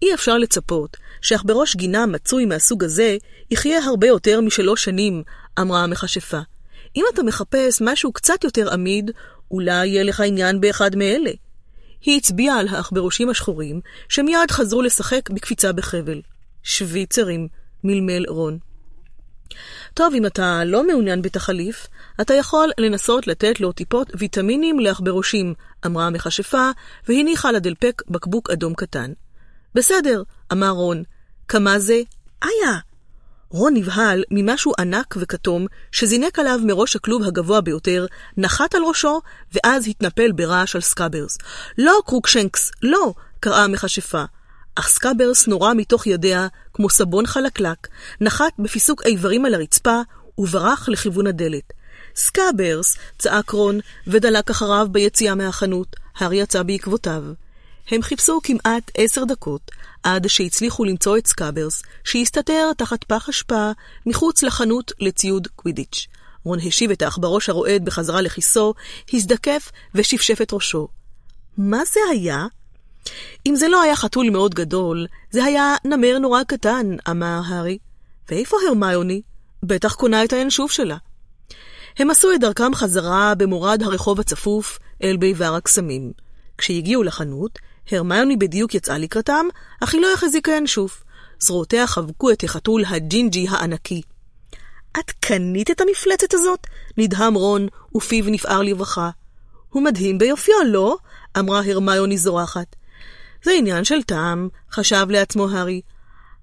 אי אפשר לצפות שאך בראש גינה מצוי מהסוג הזה יחיה הרבה יותר משלוש שנים, אמרה המכשפה. אם אתה מחפש משהו קצת יותר עמיד, אולי יהיה לך עניין באחד מאלה. היא הצביעה על העכברושים השחורים, שמיד חזרו לשחק בקפיצה בחבל. שוויצרים, מלמל רון. טוב, אם אתה לא מעוניין בתחליף, אתה יכול לנסות לתת לו טיפות ויטמינים לעכברושים, אמרה המכשפה, והניחה לדלפק בקבוק אדום קטן. בסדר, אמר רון. כמה זה? איה! רון נבהל ממשהו ענק וכתום שזינק עליו מראש הכלוב הגבוה ביותר, נחת על ראשו, ואז התנפל ברעש על סקאברס. לא, קרוקשנקס, לא! קראה המכשפה. אך סקאברס נורה מתוך ידיה כמו סבון חלקלק, נחת בפיסוק איברים על הרצפה וברח לכיוון הדלת. סקאברס! צעק רון, ודלק אחריו ביציאה מהחנות. הארי יצא בעקבותיו. הם חיפשו כמעט עשר דקות, עד שהצליחו למצוא את סקאברס, שהסתתר תחת פח אשפה מחוץ לחנות לציוד קווידיץ'. רון השיב את העכברוש הרועד בחזרה לכיסו, הזדקף ושפשף את ראשו. מה זה היה? אם זה לא היה חתול מאוד גדול, זה היה נמר נורא קטן, אמר הארי. ואיפה הרמיוני? בטח קונה את הינשוף שלה. הם עשו את דרכם חזרה במורד הרחוב הצפוף אל ביבר הקסמים. כשהגיעו לחנות, הרמיוני בדיוק יצאה לקראתם, אך היא לא החזיקה ינשוף. זרועותיה חבקו את החתול הג'ינג'י הענקי. את קנית את המפלצת הזאת? נדהם רון, ופיו נפער לברכה. הוא מדהים ביופיו, לא? אמרה הרמיוני זורחת. זה עניין של טעם, חשב לעצמו הארי.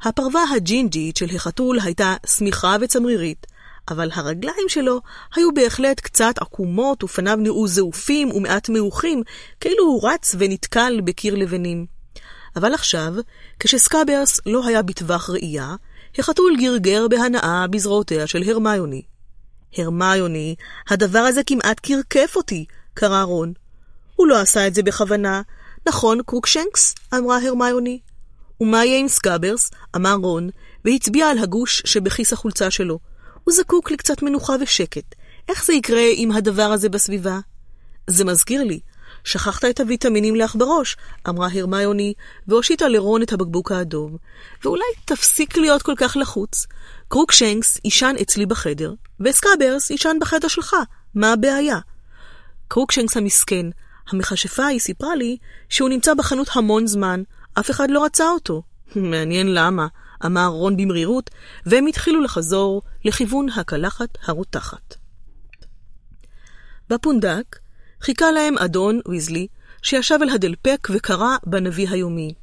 הפרווה הג'ינג'ית של החתול הייתה שמיכה וצמרירית, אבל הרגליים שלו היו בהחלט קצת עקומות ופניו נראו זעופים ומעט מעוכים, כאילו הוא רץ ונתקל בקיר לבנים. אבל עכשיו, כשסקאברס לא היה בטווח ראייה, החתול גרגר בהנאה בזרועותיה של הרמיוני. הרמיוני, הדבר הזה כמעט קרקף אותי, קרא רון. הוא לא עשה את זה בכוונה. נכון, קרוקשנקס? אמרה הרמיוני. ומה יהיה עם סקאברס? אמר רון, והצביע על הגוש שבכיס החולצה שלו. הוא זקוק לקצת מנוחה ושקט. איך זה יקרה עם הדבר הזה בסביבה? זה מזכיר לי, שכחת את הוויטמינים לעכברוש, אמרה הרמיוני, והושיטה לרון את הבקבוק האדום. ואולי תפסיק להיות כל כך לחוץ. קרוקשנקס יישן אצלי בחדר, וסקאברס יישן בחדר שלך. מה הבעיה? קרוקשנקס המסכן, המכשפה ההיא סיפרה לי שהוא נמצא בחנות המון זמן, אף אחד לא רצה אותו. מעניין למה. אמר רון במרירות, והם התחילו לחזור לכיוון הקלחת הרותחת. בפונדק חיכה להם אדון ויזלי, שישב על הדלפק וקרא בנביא היומי.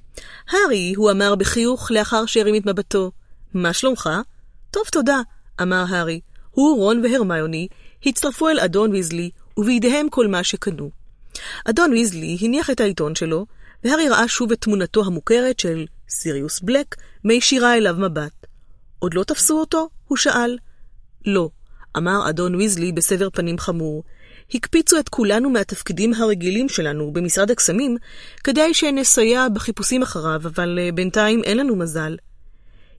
הארי, הוא אמר בחיוך לאחר שהרים את מבטו. מה שלומך? טוב, תודה, אמר הארי. הוא, רון והרמיוני הצטרפו אל אדון ויזלי, ובידיהם כל מה שקנו. אדון ויזלי הניח את העיתון שלו, והארי ראה שוב את תמונתו המוכרת של סיריוס בלק מישירה אליו מבט. עוד לא תפסו אותו? הוא שאל. לא, אמר אדון ויזלי בסבר פנים חמור. הקפיצו את כולנו מהתפקידים הרגילים שלנו במשרד הקסמים, כדי שנסייע בחיפושים אחריו, אבל uh, בינתיים אין לנו מזל.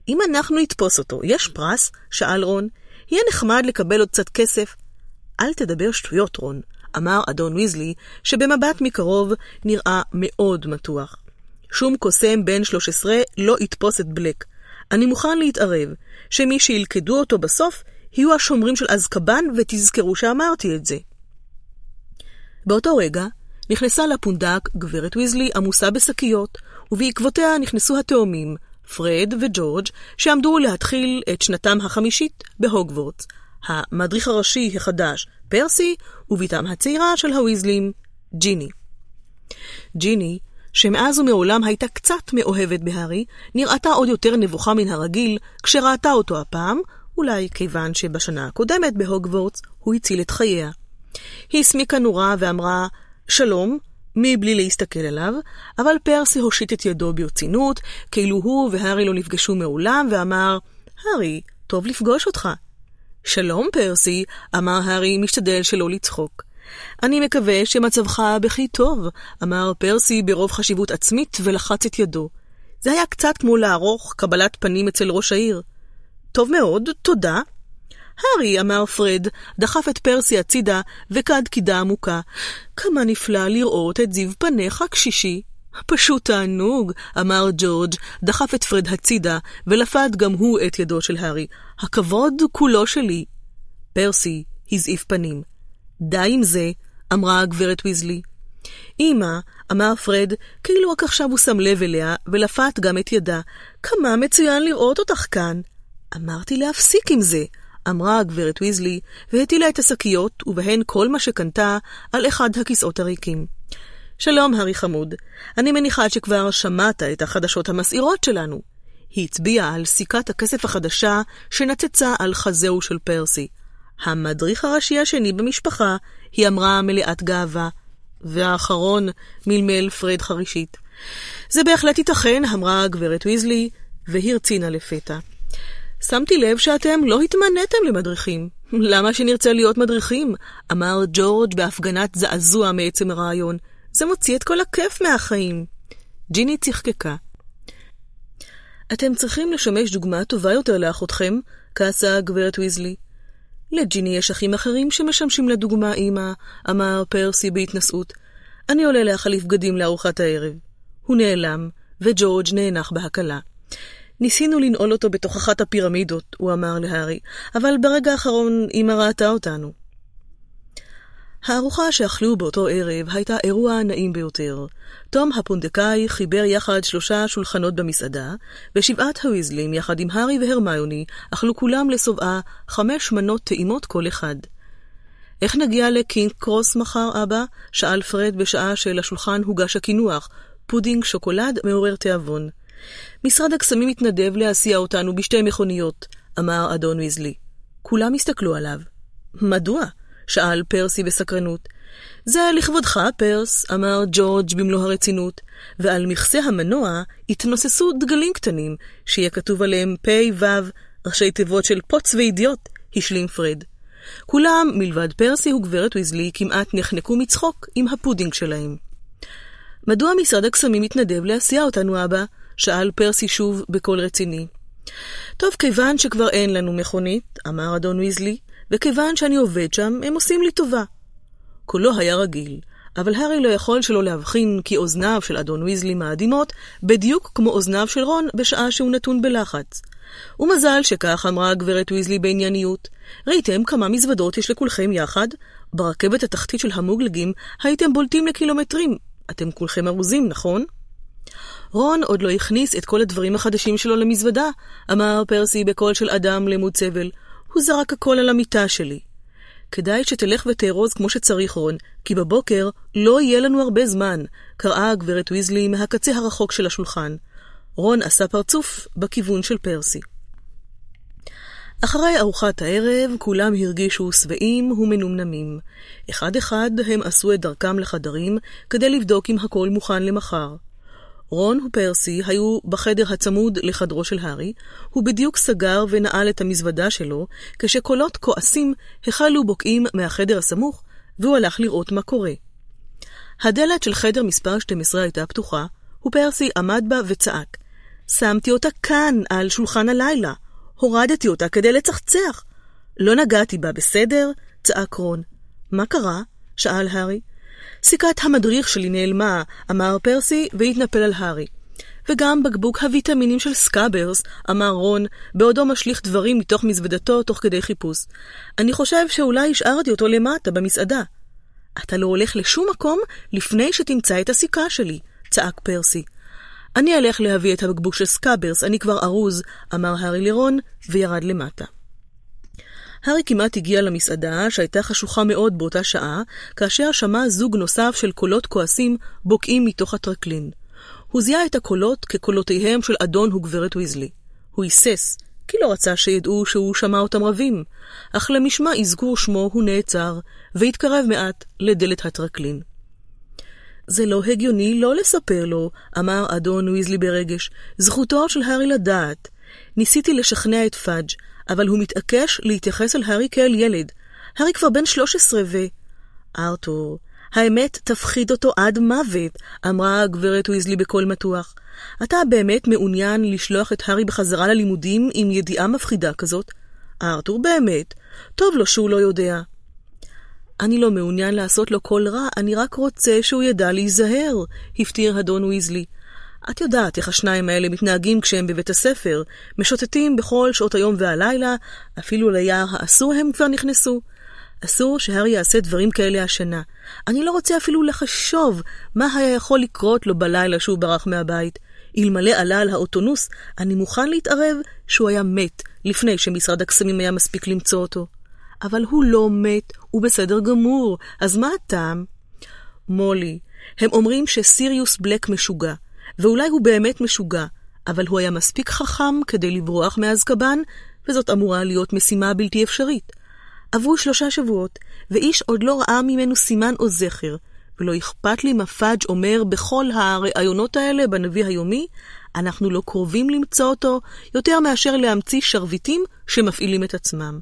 אם אנחנו נתפוס אותו, יש פרס? שאל רון. יהיה נחמד לקבל עוד קצת כסף. אל תדבר שטויות, רון, אמר אדון ויזלי, שבמבט מקרוב נראה מאוד מתוח. שום קוסם בן 13 לא יתפוס את בלק. אני מוכן להתערב, שמי שילכדו אותו בסוף, יהיו השומרים של אזקבן, ותזכרו שאמרתי את זה. באותו רגע, נכנסה לפונדק גברת ויזלי עמוסה בשקיות, ובעקבותיה נכנסו התאומים, פרד וג'ורג', שעמדו להתחיל את שנתם החמישית בהוגוורטס, המדריך הראשי החדש, פרסי, ובתם הצעירה של הוויזלים, ג'יני. ג'יני שמאז ומעולם הייתה קצת מאוהבת בהארי, נראתה עוד יותר נבוכה מן הרגיל כשראתה אותו הפעם, אולי כיוון שבשנה הקודמת בהוגוורטס הוא הציל את חייה. היא הסמיקה נורה ואמרה, שלום, מבלי להסתכל עליו, אבל פרסי הושיט את ידו ברצינות, כאילו הוא והארי לא נפגשו מעולם, ואמר, הארי, טוב לפגוש אותך. שלום, פרסי, אמר הארי, משתדל שלא לצחוק. אני מקווה שמצבך בכי טוב, אמר פרסי ברוב חשיבות עצמית ולחץ את ידו. זה היה קצת כמו לערוך קבלת פנים אצל ראש העיר. טוב מאוד, תודה. הארי, אמר פרד, דחף את פרסי הצידה וקד קידה עמוקה. כמה נפלא לראות את זיו פניך, קשישי. פשוט תענוג, אמר ג'ורג', דחף את פרד הצידה, ולפת גם הוא את ידו של הארי. הכבוד כולו שלי. פרסי הזעיף פנים. די עם זה, אמרה הגברת ויזלי. אמא, אמר פרד, כאילו רק עכשיו הוא שם לב אליה, ולפת גם את ידה. כמה מצוין לראות אותך כאן. אמרתי להפסיק עם זה, אמרה הגברת ויזלי, והטילה את השקיות, ובהן כל מה שקנתה, על אחד הכיסאות הריקים. שלום, הארי חמוד. אני מניחה שכבר שמעת את החדשות המסעירות שלנו. היא הצביעה על סיכת הכסף החדשה שנצצה על חזהו של פרסי. המדריך הראשי השני במשפחה, היא אמרה מלאת גאווה. והאחרון, מלמל פרד חרישית. זה בהחלט ייתכן, אמרה הגברת ויזלי, והרצינה לפתע. שמתי לב שאתם לא התמניתם למדריכים. למה שנרצה להיות מדריכים? אמר ג'ורג' בהפגנת זעזוע מעצם הרעיון. זה מוציא את כל הכיף מהחיים. ג'יני צחקקה. אתם צריכים לשמש דוגמה טובה יותר לאחותכם, כעסה הגברת ויזלי. לג'יני יש אחים אחרים שמשמשים לדוגמה, אמא, אמר פרסי בהתנשאות. אני עולה להחליף בגדים לארוחת הערב. הוא נעלם, וג'ורג' נאנח בהקלה. ניסינו לנעול אותו בתוך אחת הפירמידות, הוא אמר להארי, אבל ברגע האחרון אמא ראתה אותנו. הארוחה שאכלו באותו ערב הייתה אירוע נעים ביותר. תום הפונדקאי חיבר יחד שלושה שולחנות במסעדה, ושבעת הוויזלים, יחד עם הארי והרמיוני, אכלו כולם לשובעה חמש מנות טעימות כל אחד. איך נגיע לקינג קרוס מחר, אבא? שאל פרד בשעה שלשולחן הוגש הקינוח, פודינג שוקולד מעורר תיאבון. משרד הקסמים התנדב להסיע אותנו בשתי מכוניות, אמר אדון ויזלי. כולם הסתכלו עליו. מדוע? שאל פרסי בסקרנות. זה לכבודך, פרס, אמר ג'ורג' במלוא הרצינות, ועל מכסה המנוע התנוססו דגלים קטנים, שיהיה כתוב עליהם פ' ו', ראשי תיבות של פוץ ואידיוט, השלים פרד. כולם, מלבד פרסי וגברת ויזלי, כמעט נחנקו מצחוק עם הפודינג שלהם. מדוע משרד הקסמים מתנדב להסיע אותנו, אבא? שאל פרסי שוב בקול רציני. טוב, כיוון שכבר אין לנו מכונית, אמר אדון ויזלי, וכיוון שאני עובד שם, הם עושים לי טובה. קולו היה רגיל, אבל הארי לא יכול שלא להבחין כי אוזניו של אדון ויזלי מאדימות, בדיוק כמו אוזניו של רון בשעה שהוא נתון בלחץ. ומזל שכך אמרה הגברת ויזלי בענייניות. ראיתם כמה מזוודות יש לכולכם יחד? ברכבת התחתית של המוגלגים הייתם בולטים לקילומטרים. אתם כולכם ארוזים, נכון? רון עוד לא הכניס את כל הדברים החדשים שלו למזוודה, אמר פרסי בקול של אדם למוד סבל. הוא זרק הכל על המיטה שלי. כדאי שתלך ותארוז כמו שצריך, רון, כי בבוקר לא יהיה לנו הרבה זמן, קראה הגברת ויזלי מהקצה הרחוק של השולחן. רון עשה פרצוף בכיוון של פרסי. אחרי ארוחת הערב כולם הרגישו שבעים ומנומנמים. אחד-אחד הם עשו את דרכם לחדרים כדי לבדוק אם הכל מוכן למחר. רון ופרסי היו בחדר הצמוד לחדרו של הארי, הוא בדיוק סגר ונעל את המזוודה שלו, כשקולות כועסים החלו בוקעים מהחדר הסמוך, והוא הלך לראות מה קורה. הדלת של חדר מספר 12 הייתה פתוחה, ופרסי עמד בה וצעק. שמתי אותה כאן, על שולחן הלילה. הורדתי אותה כדי לצחצח. לא נגעתי בה, בסדר? צעק רון. מה קרה? שאל הארי. סיכת המדריך שלי נעלמה, אמר פרסי, והתנפל על הארי. וגם בקבוק הוויטמינים של סקאברס, אמר רון, בעודו משליך דברים מתוך מזוודתו תוך כדי חיפוש. אני חושב שאולי השארתי אותו למטה, במסעדה. אתה לא הולך לשום מקום לפני שתמצא את הסיכה שלי, צעק פרסי. אני אלך להביא את הבקבוק של סקאברס, אני כבר ארוז, אמר הארי לרון, וירד למטה. הארי כמעט הגיע למסעדה, שהייתה חשוכה מאוד באותה שעה, כאשר שמע זוג נוסף של קולות כועסים בוקעים מתוך הטרקלין. הוא זיהה את הקולות כקולותיהם של אדון וגברת ויזלי. הוא היסס, כי לא רצה שידעו שהוא שמע אותם רבים, אך למשמע אזכור שמו הוא נעצר, והתקרב מעט לדלת הטרקלין. זה לא הגיוני לא לספר לו, אמר אדון ויזלי ברגש. זכותו של הארי לדעת. ניסיתי לשכנע את פאג', אבל הוא מתעקש להתייחס אל הארי כאל ילד. הארי כבר בן 13 ו... ארתור, האמת תפחיד אותו עד מוות, אמרה הגברת ויזלי בקול מתוח. אתה באמת מעוניין לשלוח את הארי בחזרה ללימודים עם ידיעה מפחידה כזאת? ארתור, באמת. טוב לו שהוא לא יודע. אני לא מעוניין לעשות לו כל רע, אני רק רוצה שהוא ידע להיזהר, הפטיר אדון ויזלי. את יודעת איך השניים האלה מתנהגים כשהם בבית הספר, משוטטים בכל שעות היום והלילה, אפילו ליער האסור הם כבר נכנסו. אסור שהארי יעשה דברים כאלה השנה. אני לא רוצה אפילו לחשוב מה היה יכול לקרות לו בלילה שהוא ברח מהבית. אלמלא עלה על האוטונוס, אני מוכן להתערב שהוא היה מת לפני שמשרד הקסמים היה מספיק למצוא אותו. אבל הוא לא מת, הוא בסדר גמור, אז מה הטעם? מולי, הם אומרים שסיריוס בלק משוגע, ואולי הוא באמת משוגע, אבל הוא היה מספיק חכם כדי לברוח מאזקבן, וזאת אמורה להיות משימה בלתי אפשרית. עברו שלושה שבועות, ואיש עוד לא ראה ממנו סימן או זכר, ולא אכפת לי מה פאג' אומר בכל הראיונות האלה בנביא היומי, אנחנו לא קרובים למצוא אותו יותר מאשר להמציא שרביטים שמפעילים את עצמם.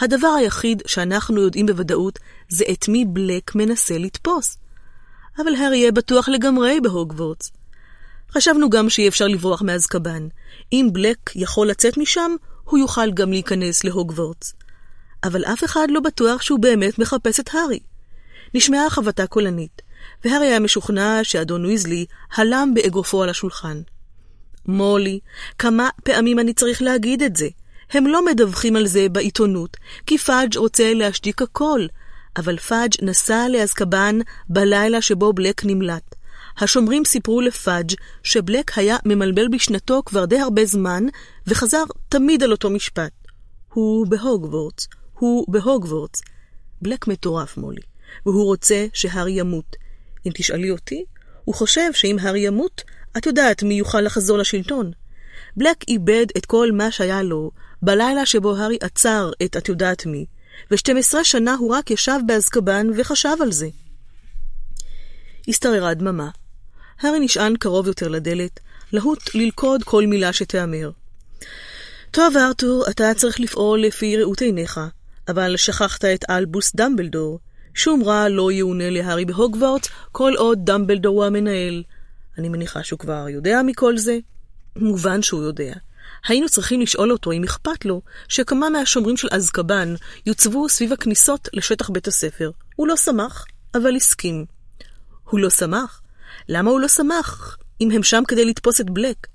הדבר היחיד שאנחנו יודעים בוודאות זה את מי בלק מנסה לתפוס. אבל הארי יהיה בטוח לגמרי בהוגוורטס. חשבנו גם שאי אפשר לברוח מאזקבן. אם בלק יכול לצאת משם, הוא יוכל גם להיכנס להוגוורטס. אבל אף אחד לא בטוח שהוא באמת מחפש את הארי. נשמעה חבטה קולנית, והארי היה משוכנע שאדון ויזלי הלם באגרופו על השולחן. מולי, כמה פעמים אני צריך להגיד את זה? הם לא מדווחים על זה בעיתונות, כי פאדג' רוצה להשתיק הכל, אבל פאדג' נסע לאזקבן בלילה שבו בלק נמלט. השומרים סיפרו לפאדג' שבלק היה ממלמל בשנתו כבר די הרבה זמן, וחזר תמיד על אותו משפט. הוא בהוגוורטס, הוא בהוגוורטס. בלק מטורף, מולי, והוא רוצה שהארי ימות. אם תשאלי אותי, הוא חושב שאם הארי ימות, את יודעת מי יוכל לחזור לשלטון. בלק איבד את כל מה שהיה לו בלילה שבו הארי עצר את את יודעת מי, ו-12 שנה הוא רק ישב באזקבן וחשב על זה. השתררה דממה. הארי נשען קרוב יותר לדלת, להוט ללכוד כל מילה שתיאמר. טוב, ארתור, אתה צריך לפעול לפי ראות עיניך, אבל שכחת את אלבוס דמבלדור. שום רע לא יאונה להארי בהוגוורטס כל עוד דמבלדור הוא המנהל. אני מניחה שהוא כבר יודע מכל זה. מובן שהוא יודע. היינו צריכים לשאול אותו אם אכפת לו שכמה מהשומרים של אזקבן יוצבו סביב הכניסות לשטח בית הספר. הוא לא שמח, אבל הסכים. הוא לא שמח? למה הוא לא שמח, אם הם שם כדי לתפוס את בלק?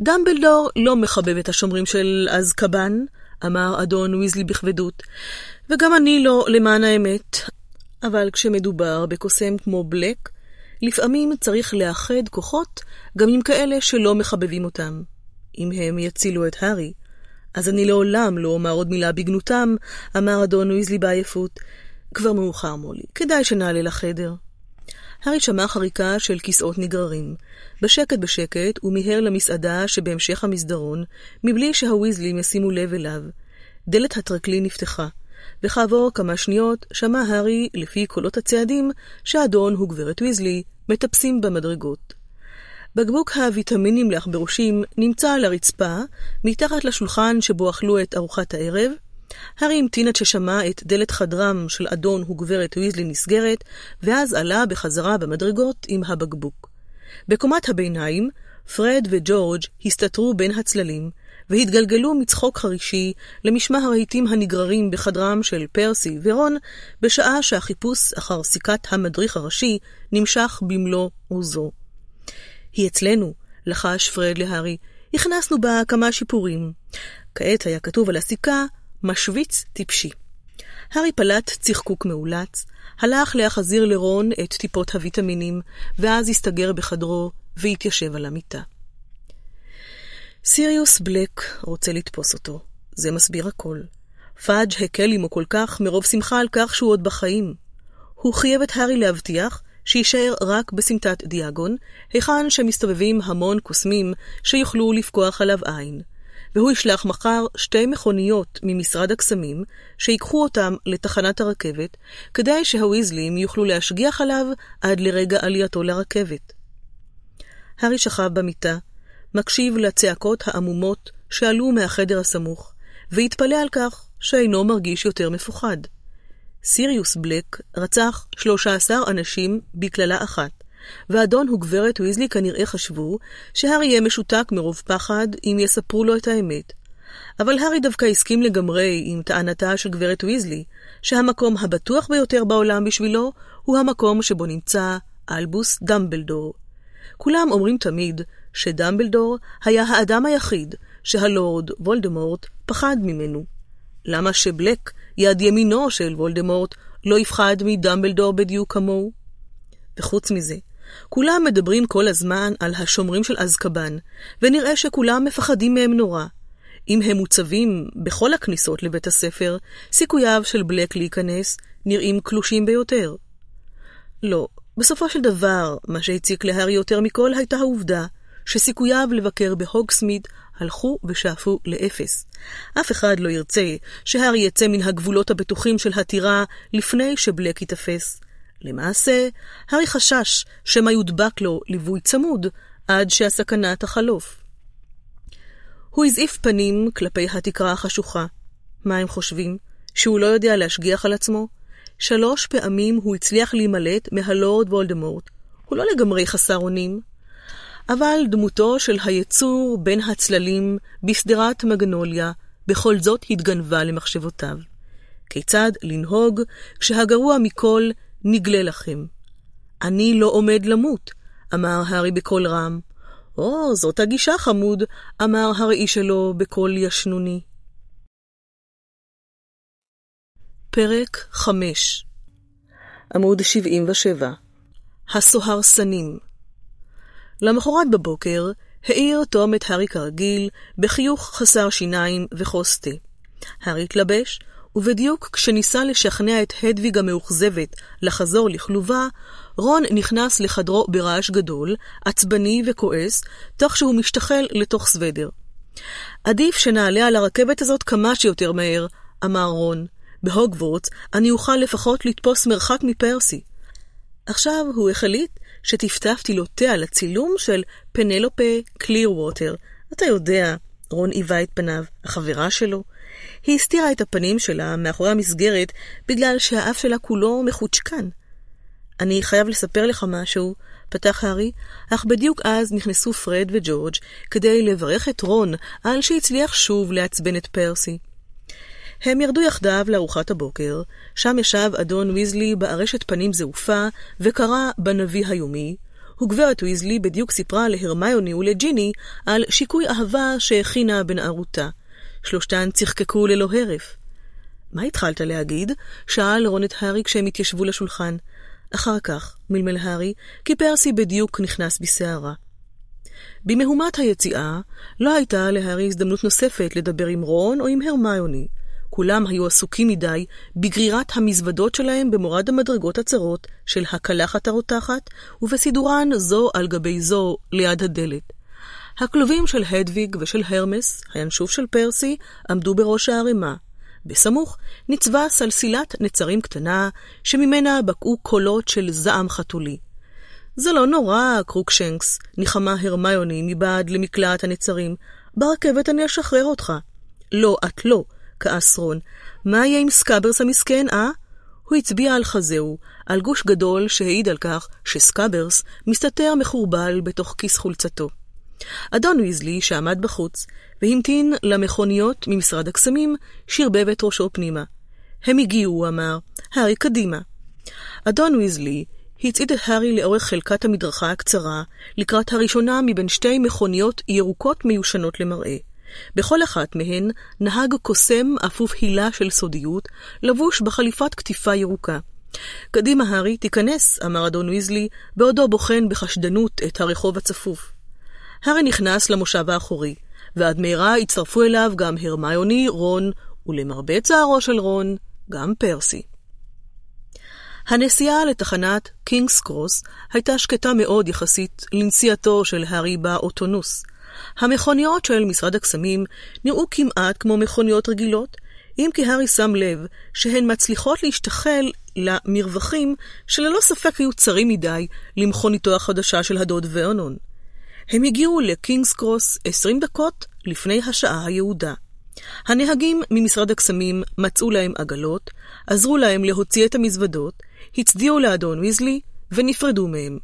דמבלדור לא מחבב את השומרים של אזקבן, אמר אדון ויזלי בכבדות, וגם אני לא, למען האמת. אבל כשמדובר בקוסם כמו בלק, לפעמים צריך לאחד כוחות גם עם כאלה שלא מחבבים אותם. אם הם יצילו את הארי, אז אני לעולם לא אומר עוד מילה בגנותם, אמר אדון ויזלי בעייפות. כבר מאוחר, מולי, כדאי שנעלה לחדר. הארי שמע חריקה של כיסאות נגררים. בשקט בשקט הוא מיהר למסעדה שבהמשך המסדרון, מבלי שהוויזלים ישימו לב אליו. דלת הטרקלין נפתחה, וכעבור כמה שניות שמע הארי, לפי קולות הצעדים, שאדון וגברת ויזלי מטפסים במדרגות. בקבוק הוויטמינים לעכברושים נמצא על הרצפה, מתחת לשולחן שבו אכלו את ארוחת הערב, הארי המתין עד ששמע את דלת חדרם של אדון וגברת ויזלי נסגרת, ואז עלה בחזרה במדרגות עם הבקבוק. בקומת הביניים, פרד וג'ורג' הסתתרו בין הצללים, והתגלגלו מצחוק חרישי למשמע הרהיטים הנגררים בחדרם של פרסי ורון, בשעה שהחיפוש אחר סיכת המדריך הראשי נמשך במלוא עוזו. היא אצלנו, לחש פרד להארי, הכנסנו בה כמה שיפורים. כעת היה כתוב על הסיכה משוויץ טיפשי. הארי פלט צחקוק מאולץ, הלך להחזיר לרון את טיפות הוויטמינים, ואז הסתגר בחדרו והתיישב על המיטה. סיריוס בלק רוצה לתפוס אותו, זה מסביר הכל. פאג' הקל עמו כל כך מרוב שמחה על כך שהוא עוד בחיים. הוא חייב את הארי להבטיח שיישאר רק בסמטת דיאגון, היכן שמסתובבים המון קוסמים שיוכלו לפקוח עליו עין. והוא ישלח מחר שתי מכוניות ממשרד הקסמים, שיקחו אותם לתחנת הרכבת, כדי שהוויזלים יוכלו להשגיח עליו עד לרגע עלייתו לרכבת. הארי שכב במיטה, מקשיב לצעקות העמומות שעלו מהחדר הסמוך, והתפלא על כך שאינו מרגיש יותר מפוחד. סיריוס בלק רצח 13 אנשים בקללה אחת, ואדון וגברת ויזלי כנראה חשבו שהארי יהיה משותק מרוב פחד אם יספרו לו את האמת. אבל הארי דווקא הסכים לגמרי עם טענתה של גברת ויזלי, שהמקום הבטוח ביותר בעולם בשבילו הוא המקום שבו נמצא אלבוס דמבלדור. כולם אומרים תמיד שדמבלדור היה האדם היחיד שהלורד וולדמורט פחד ממנו. למה שבלק, יד ימינו של וולדמורט, לא יפחד מדמבלדור בדיוק כמוהו? וחוץ מזה, כולם מדברים כל הזמן על השומרים של אזקבן, ונראה שכולם מפחדים מהם נורא. אם הם מוצבים בכל הכניסות לבית הספר, סיכוייו של בלק להיכנס נראים קלושים ביותר. לא, בסופו של דבר, מה שהציק להארי יותר מכל הייתה העובדה שסיכוייו לבקר בהוגסמיד הלכו ושאפו לאפס. אף אחד לא ירצה שהארי יצא מן הגבולות הבטוחים של הטירה לפני שבלק ייתפס. למעשה, הארי חשש שמא יודבק לו ליווי צמוד עד שהסכנה תחלוף. הוא הזעיף פנים כלפי התקרה החשוכה. מה הם חושבים? שהוא לא יודע להשגיח על עצמו? שלוש פעמים הוא הצליח להימלט מהלורד וולדמורט. הוא לא לגמרי חסר אונים. אבל דמותו של היצור בין הצללים בשדרת מגנוליה בכל זאת התגנבה למחשבותיו. כיצד לנהוג כשהגרוע מכל נגלה לכם? אני לא עומד למות, אמר הארי בקול רם. או, זאת הגישה חמוד, אמר הראי שלו בקול ישנוני. פרק 5 עמוד 77 הסוהרסנים למחרת בבוקר העיר תום את הארי כרגיל בחיוך חסר שיניים וחוס תה. הארי התלבש, ובדיוק כשניסה לשכנע את הדוויג המאוכזבת לחזור לכלובה, רון נכנס לחדרו ברעש גדול, עצבני וכועס, תוך שהוא משתחל לתוך סוודר. עדיף שנעלה על הרכבת הזאת כמה שיותר מהר, אמר רון. בהוגוורטס אני אוכל לפחות לתפוס מרחק מפרסי. עכשיו הוא החליט שטפטפתי לו תה על הצילום של פנלופה קליר ווטר. אתה יודע, רון היווה את פניו, החברה שלו. היא הסתירה את הפנים שלה מאחורי המסגרת בגלל שהאף שלה כולו מחוצ'קן. אני חייב לספר לך משהו, פתח הארי, אך בדיוק אז נכנסו פרד וג'ורג' כדי לברך את רון על שהצליח שוב לעצבן את פרסי. הם ירדו יחדיו לארוחת הבוקר, שם ישב אדון ויזלי בארשת פנים זעופה, וקרא בנביא היומי, וגברת ויזלי בדיוק סיפרה להרמיוני ולג'יני על שיקוי אהבה שהכינה בנערותה. שלושתן צחקקו ללא הרף. מה התחלת להגיד? שאל רון את הארי כשהם התיישבו לשולחן. אחר כך, מלמל הארי, כי פרסי בדיוק נכנס בסערה. במהומת היציאה, לא הייתה להארי הזדמנות נוספת לדבר עם רון או עם הרמיוני. כולם היו עסוקים מדי בגרירת המזוודות שלהם במורד המדרגות הצרות של הקלחת הרותחת, ובסידורן זו על גבי זו ליד הדלת. הכלובים של הדוויג ושל הרמס, הינשוף של פרסי, עמדו בראש הערימה. בסמוך ניצבה סלסילת נצרים קטנה, שממנה בקעו קולות של זעם חתולי. זה לא נורא, קרוקשנקס, ניחמה הרמיוני מבעד למקלעת הנצרים. ברכבת אני אשחרר אותך. לא, את לא, כעס רון. מה יהיה עם סקאברס המסכן, אה? הוא הצביע על חזהו, על גוש גדול שהעיד על כך שסקאברס מסתתר מכורבל בתוך כיס חולצתו. אדון ויזלי, שעמד בחוץ, והמתין למכוניות ממשרד הקסמים, שרבב את ראשו פנימה. הם הגיעו, הוא אמר, הארי קדימה. אדון ויזלי הצעיד את הארי לאורך חלקת המדרכה הקצרה, לקראת הראשונה מבין שתי מכוניות ירוקות מיושנות למראה. בכל אחת מהן נהג קוסם אפוף הילה של סודיות, לבוש בחליפת קטיפה ירוקה. קדימה, הארי, תיכנס, אמר אדון ויזלי, בעודו בוחן בחשדנות את הרחוב הצפוף. הארי נכנס למושב האחורי, ועד מהרה הצטרפו אליו גם הרמיוני, רון, ולמרבה צערו של רון, גם פרסי. הנסיעה לתחנת קינגס קרוס הייתה שקטה מאוד יחסית לנסיעתו של הארי באוטונוס. המכוניות של משרד הקסמים נראו כמעט כמו מכוניות רגילות, אם כי הארי שם לב שהן מצליחות להשתחל למרווחים שללא ספק היו צרים מדי למכוניתו החדשה של הדוד ורנון. הם הגיעו לקינגס קרוס עשרים דקות לפני השעה היעודה. הנהגים ממשרד הקסמים מצאו להם עגלות, עזרו להם להוציא את המזוודות, הצדיעו לאדון ויזלי ונפרדו מהם.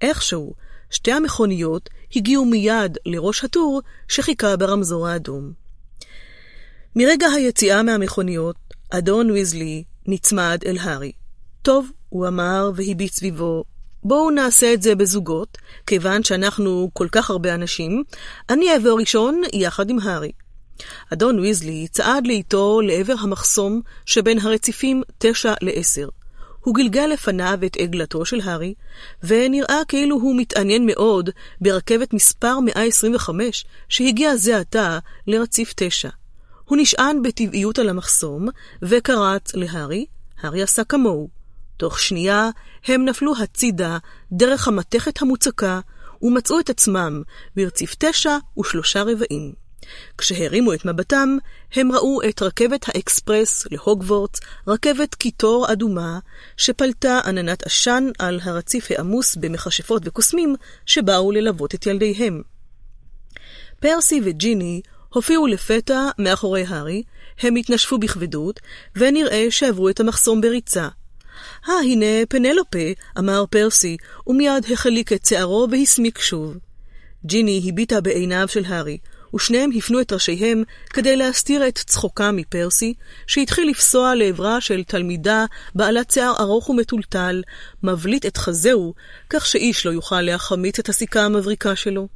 איכשהו, שתי המכוניות הגיעו מיד לראש הטור שחיכה ברמזור האדום. מרגע היציאה מהמכוניות, אדון ויזלי נצמד אל הארי. טוב, הוא אמר והביט סביבו, בואו נעשה את זה בזוגות, כיוון שאנחנו כל כך הרבה אנשים, אני אעבור ראשון יחד עם הארי. אדון ויזלי צעד לאיתו לעבר המחסום שבין הרציפים תשע לעשר. הוא גלגל לפניו את עגלתו של הארי, ונראה כאילו הוא מתעניין מאוד ברכבת מספר 125 שהגיע זה עתה לרציף 9. הוא נשען בטבעיות על המחסום, וקרץ להארי, הארי עשה כמוהו. תוך שנייה הם נפלו הצידה דרך המתכת המוצקה, ומצאו את עצמם ברציף תשע ושלושה רבעים. כשהרימו את מבטם, הם ראו את רכבת האקספרס להוגוורטס, רכבת קיטור אדומה, שפלטה עננת עשן על הרציף העמוס במכשפות וקוסמים שבאו ללוות את ילדיהם. פרסי וג'יני הופיעו לפתע מאחורי הארי, הם התנשפו בכבדות, ונראה שעברו את המחסום בריצה. אה, הנה פנלופה, אמר פרסי, ומיד החליק את שערו והסמיק שוב. ג'יני הביטה בעיניו של הארי, ושניהם הפנו את ראשיהם כדי להסתיר את צחוקם מפרסי, שהתחיל לפסוע לעברה של תלמידה בעלת שיער ארוך ומטולטל, מבליט את חזהו, כך שאיש לא יוכל להחמיץ את הסיכה המבריקה שלו.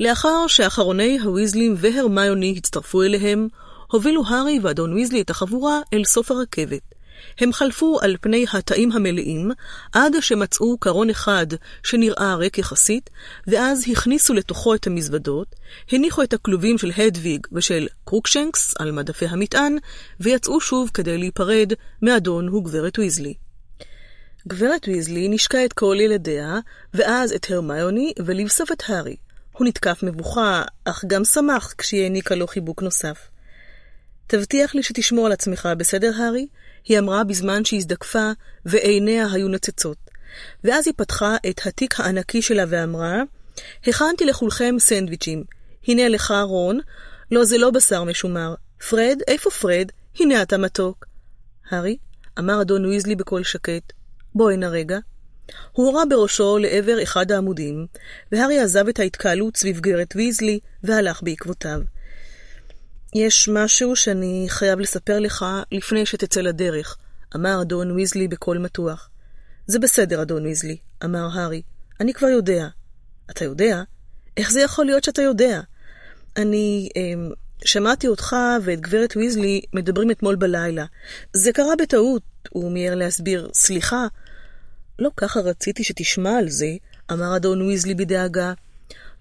לאחר שאחרוני הוויזלים והרמיוני הצטרפו אליהם, הובילו הארי ואדון ויזלי את החבורה אל סוף הרכבת. הם חלפו על פני התאים המלאים, עד שמצאו קרון אחד שנראה ריק יחסית, ואז הכניסו לתוכו את המזוודות, הניחו את הכלובים של הדוויג ושל קרוקשנקס על מדפי המטען, ויצאו שוב כדי להיפרד מאדון וגברת ויזלי. גברת ויזלי נשקה את כל ילדיה, ואז את הרמיוני, ולבסוף את הארי. הוא נתקף מבוכה, אך גם שמח כשהיא העניקה לו חיבוק נוסף. תבטיח לי שתשמור על עצמך, בסדר, הארי? היא אמרה בזמן שהזדקפה ועיניה היו נצצות. ואז היא פתחה את התיק הענקי שלה ואמרה, הכנתי לכולכם סנדוויצ'ים. הנה לך, רון. לא, זה לא בשר משומר. פרד, איפה פרד? הנה אתה מתוק. הארי, אמר אדון ויזלי בקול שקט, בוא הנה רגע. הוא הורה בראשו לעבר אחד העמודים, והארי עזב את ההתקהלות סביב גברת ויזלי והלך בעקבותיו. יש משהו שאני חייב לספר לך לפני שתצא לדרך, אמר אדון ויזלי בקול מתוח. זה בסדר, אדון ויזלי, אמר הארי. אני כבר יודע. אתה יודע? איך זה יכול להיות שאתה יודע? אני אה, שמעתי אותך ואת גברת ויזלי מדברים אתמול בלילה. זה קרה בטעות, הוא מיהר להסביר. סליחה. לא ככה רציתי שתשמע על זה, אמר אדון ויזלי בדאגה.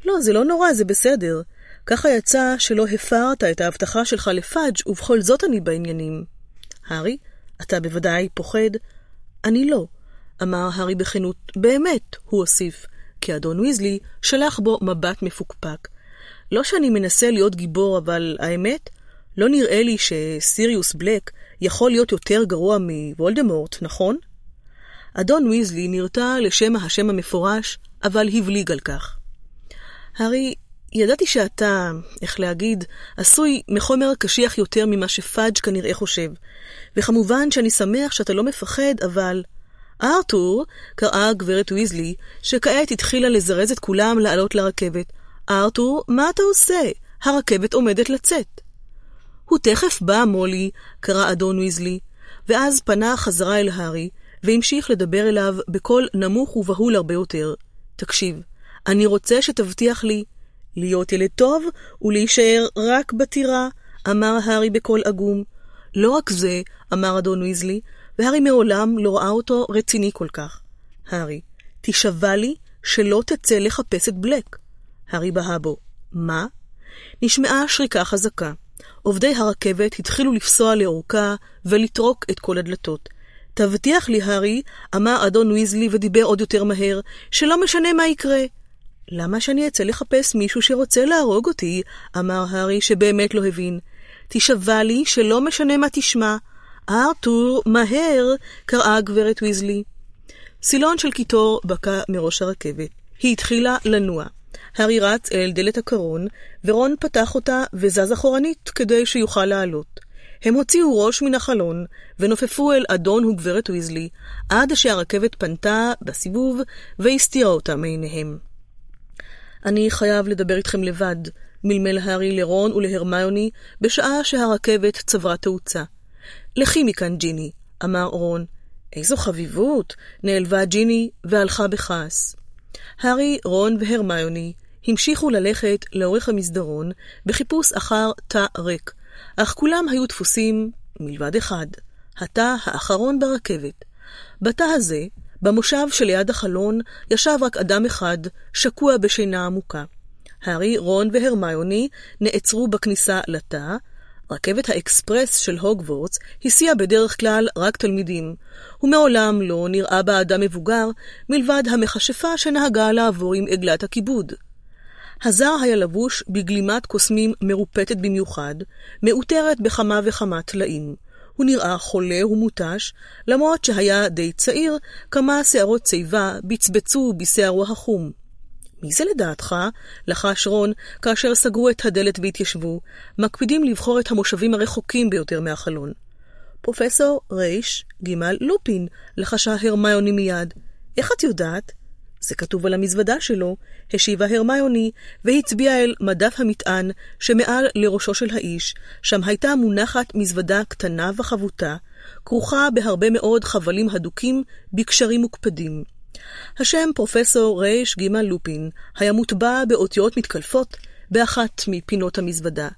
לא, זה לא נורא, זה בסדר. ככה יצא שלא הפרת את ההבטחה שלך לפאג' ובכל זאת אני בעניינים. הארי, אתה בוודאי פוחד. אני לא, אמר הארי בכנות. באמת, הוא הוסיף, כי אדון ויזלי שלח בו מבט מפוקפק. לא שאני מנסה להיות גיבור, אבל האמת, לא נראה לי שסיריוס בלק יכול להיות יותר גרוע מוולדמורט, נכון? אדון ויזלי נרתע לשם השם המפורש, אבל הבליג על כך. הארי ידעתי שאתה, איך להגיד, עשוי מחומר קשיח יותר ממה שפאג' כנראה חושב. וכמובן שאני שמח שאתה לא מפחד, אבל... ארתור, קראה גברת ויזלי, שכעת התחילה לזרז את כולם לעלות לרכבת. ארתור, מה אתה עושה? הרכבת עומדת לצאת. הוא תכף בא, מולי, קרא אדון ויזלי, ואז פנה חזרה אל הארי, והמשיך לדבר אליו בקול נמוך ובהול הרבה יותר. תקשיב, אני רוצה שתבטיח לי להיות ילד טוב ולהישאר רק בטירה, אמר הארי בקול עגום. לא רק זה, אמר אדון ויזלי, והארי מעולם לא ראה אותו רציני כל כך. הארי, תשבע לי שלא תצא לחפש את בלק. הארי בהה בו. מה? נשמעה שריקה חזקה. עובדי הרכבת התחילו לפסוע לאורכה ולטרוק את כל הדלתות. תבטיח לי, הארי, אמר אדון ויזלי ודיבר עוד יותר מהר, שלא משנה מה יקרה. למה שאני אצא לחפש מישהו שרוצה להרוג אותי? אמר הארי, שבאמת לא הבין. תשבע לי שלא משנה מה תשמע. ארתור, מהר! קראה גברת ויזלי. סילון של קיטור בקע מראש הרכבת. היא התחילה לנוע. הארי רץ אל דלת הקרון, ורון פתח אותה וזז אחורנית כדי שיוכל לעלות. הם הוציאו ראש מן החלון, ונופפו אל אדון וגברת ויזלי, עד שהרכבת פנתה בסיבוב, והסתירה אותה מעיניהם. אני חייב לדבר איתכם לבד, מלמל הארי לרון ולהרמיוני, בשעה שהרכבת צברה תאוצה. לכי מכאן, ג'יני, אמר רון. איזו חביבות! נעלבה ג'יני והלכה בכעס. הארי, רון והרמיוני המשיכו ללכת לאורך המסדרון בחיפוש אחר תא ריק, אך כולם היו דפוסים מלבד אחד. התא האחרון ברכבת. בתא הזה, במושב שליד החלון, ישב רק אדם אחד, שקוע בשינה עמוקה. הארי, רון והרמיוני נעצרו בכניסה לתא. רכבת האקספרס של הוגוורטס הסיעה בדרך כלל רק תלמידים, ומעולם לא נראה בה אדם מבוגר מלבד המכשפה שנהגה לעבור עם עגלת הכיבוד. הזר היה לבוש בגלימת קוסמים מרופטת במיוחד, מעוטרת בכמה וכמה טלאים. הוא נראה חולה ומותש, למרות שהיה די צעיר, כמה שערות שיבה בצבצו בשערו החום. מי זה לדעתך? לחש רון, כאשר סגרו את הדלת והתיישבו, מקפידים לבחור את המושבים הרחוקים ביותר מהחלון. פרופסור רייש ג' לופין, לחשה הרמיוני מיד. איך את יודעת? זה כתוב על המזוודה שלו, השיבה הרמיוני, והצביעה אל מדף המטען שמעל לראשו של האיש, שם הייתה מונחת מזוודה קטנה וחבוטה, כרוכה בהרבה מאוד חבלים הדוקים בקשרים מוקפדים. השם פרופסור רייש ג' לופין היה מוטבע באותיות מתקלפות באחת מפינות המזוודה.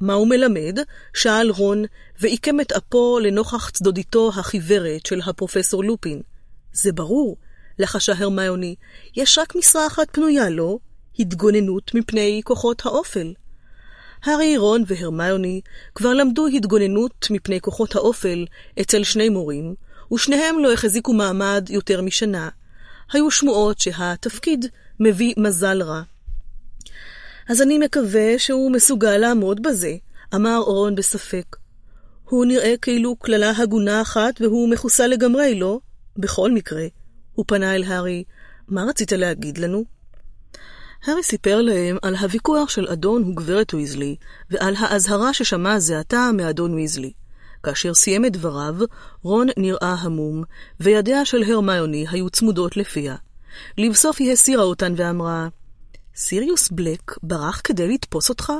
מה הוא מלמד? שאל רון, ועיקם את אפו לנוכח צדודיתו החיוורת של הפרופסור לופין. זה ברור, לחשה הרמיוני, יש רק משרה אחת פנויה, לא? התגוננות מפני כוחות האופל. הארי, רון והרמיוני כבר למדו התגוננות מפני כוחות האופל אצל שני מורים, ושניהם לא החזיקו מעמד יותר משנה. היו שמועות שהתפקיד מביא מזל רע. אז אני מקווה שהוא מסוגל לעמוד בזה, אמר רון בספק. הוא נראה כאילו קללה הגונה אחת והוא מחוסל לגמרי, לא? בכל מקרה, הוא פנה אל הארי, מה רצית להגיד לנו? הארי סיפר להם על הוויכוח של אדון וגברת ויזלי, ועל האזהרה ששמע זה עתה מאדון ויזלי. כאשר סיים את דבריו, רון נראה המום, וידיה של הרמיוני היו צמודות לפיה. לבסוף היא הסירה אותן ואמרה, סיריוס בלק ברח כדי לתפוס אותך?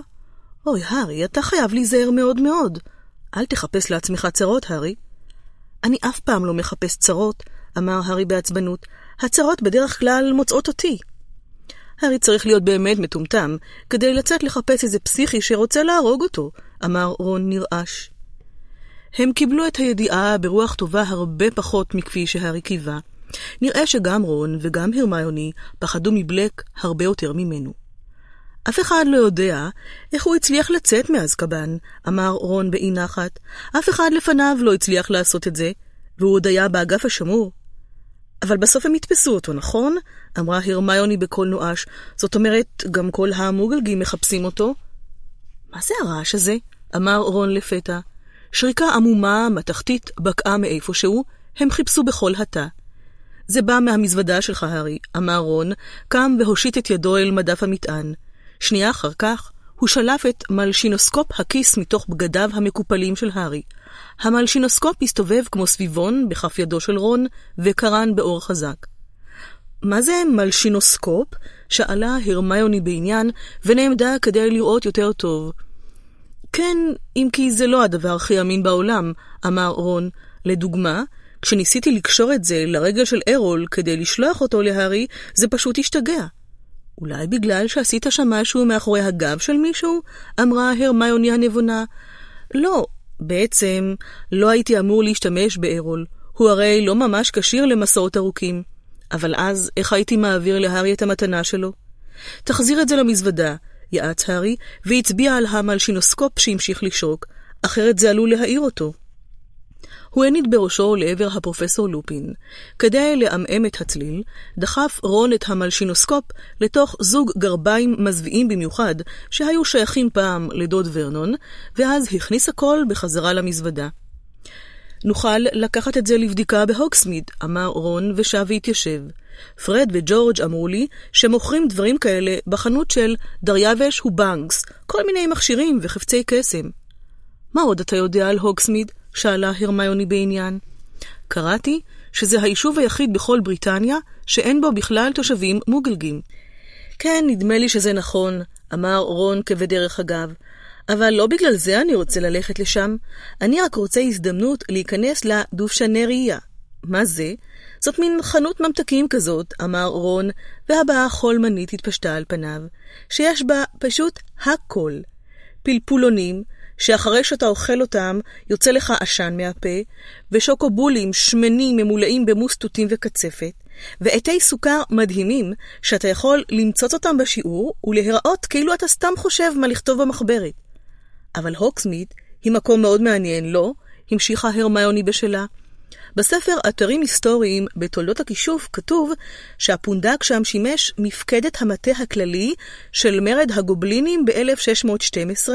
אוי, הארי, אתה חייב להיזהר מאוד מאוד. אל תחפש לעצמך צרות, הארי. אני אף פעם לא מחפש צרות, אמר הארי בעצבנות. הצרות בדרך כלל מוצאות אותי. הארי צריך להיות באמת מטומטם, כדי לצאת לחפש איזה פסיכי שרוצה להרוג אותו, אמר רון נרעש. הם קיבלו את הידיעה ברוח טובה הרבה פחות מכפי שהארי קיווה. נראה שגם רון וגם הרמיוני פחדו מבלק הרבה יותר ממנו. אף אחד לא יודע איך הוא הצליח לצאת מאזקבאן, אמר רון באי נחת. אף אחד לפניו לא הצליח לעשות את זה, והוא עוד היה באגף השמור. אבל בסוף הם יתפסו אותו, נכון? אמרה הרמיוני בקול נואש. זאת אומרת, גם כל המוגלגים מחפשים אותו. מה זה הרעש הזה? אמר רון לפתע. שריקה עמומה, מתכתית, בקעה מאיפשהו, הם חיפשו בכל התא. זה בא מהמזוודה שלך, הארי, אמר רון, קם והושיט את ידו אל מדף המטען. שנייה אחר כך, הוא שלף את מלשינוסקופ הכיס מתוך בגדיו המקופלים של הארי. המלשינוסקופ הסתובב כמו סביבון בכף ידו של רון, וקרן באור חזק. מה זה מלשינוסקופ? שאלה הרמיוני בעניין, ונעמדה כדי לראות יותר טוב. כן, אם כי זה לא הדבר הכי אמין בעולם, אמר רון. לדוגמה, כשניסיתי לקשור את זה לרגל של ארול כדי לשלוח אותו להארי, זה פשוט השתגע. אולי בגלל שעשית שם משהו מאחורי הגב של מישהו? אמרה הרמיוני הנבונה. לא, בעצם לא הייתי אמור להשתמש בארול. הוא הרי לא ממש כשיר למסעות ארוכים. אבל אז, איך הייתי מעביר להארי את המתנה שלו? תחזיר את זה למזוודה, יעץ הארי, והצביע על המלשינוסקופ שהמשיך לשרוק, אחרת זה עלול להעיר אותו. הוא הניד בראשו לעבר הפרופסור לופין. כדי לעמעם את הצליל, דחף רון את המלשינוסקופ לתוך זוג גרביים מזוויעים במיוחד, שהיו שייכים פעם לדוד ורנון, ואז הכניס הכל בחזרה למזוודה. נוכל לקחת את זה לבדיקה בהוגסמיד, אמר רון ושב והתיישב. פרד וג'ורג' אמרו לי שמוכרים דברים כאלה בחנות של דריווש ובנקס, כל מיני מכשירים וחפצי קסם. מה עוד אתה יודע על הוגסמיד? שאלה הרמיוני בעניין. קראתי שזה היישוב היחיד בכל בריטניה שאין בו בכלל תושבים מוגלגים. כן, נדמה לי שזה נכון, אמר רון כבדרך אגב. אבל לא בגלל זה אני רוצה ללכת לשם. אני רק רוצה הזדמנות להיכנס לדובשנריה. מה זה? זאת מין חנות ממתקים כזאת, אמר רון, והבעה חולמנית התפשטה על פניו, שיש בה פשוט הכל. פלפולונים, שאחרי שאתה אוכל אותם, יוצא לך עשן מהפה, ושוקובולים שמנים ממולאים במוס תותים וקצפת, ועטי סוכר מדהימים, שאתה יכול למצוץ אותם בשיעור, ולהיראות כאילו אתה סתם חושב מה לכתוב במחברת. אבל הוקסמית היא מקום מאוד מעניין, לא? המשיכה הרמיוני בשלה. בספר אתרים היסטוריים בתולדות הכישוף כתוב שהפונדק שם שימש מפקדת המטה הכללי של מרד הגובלינים ב-1612,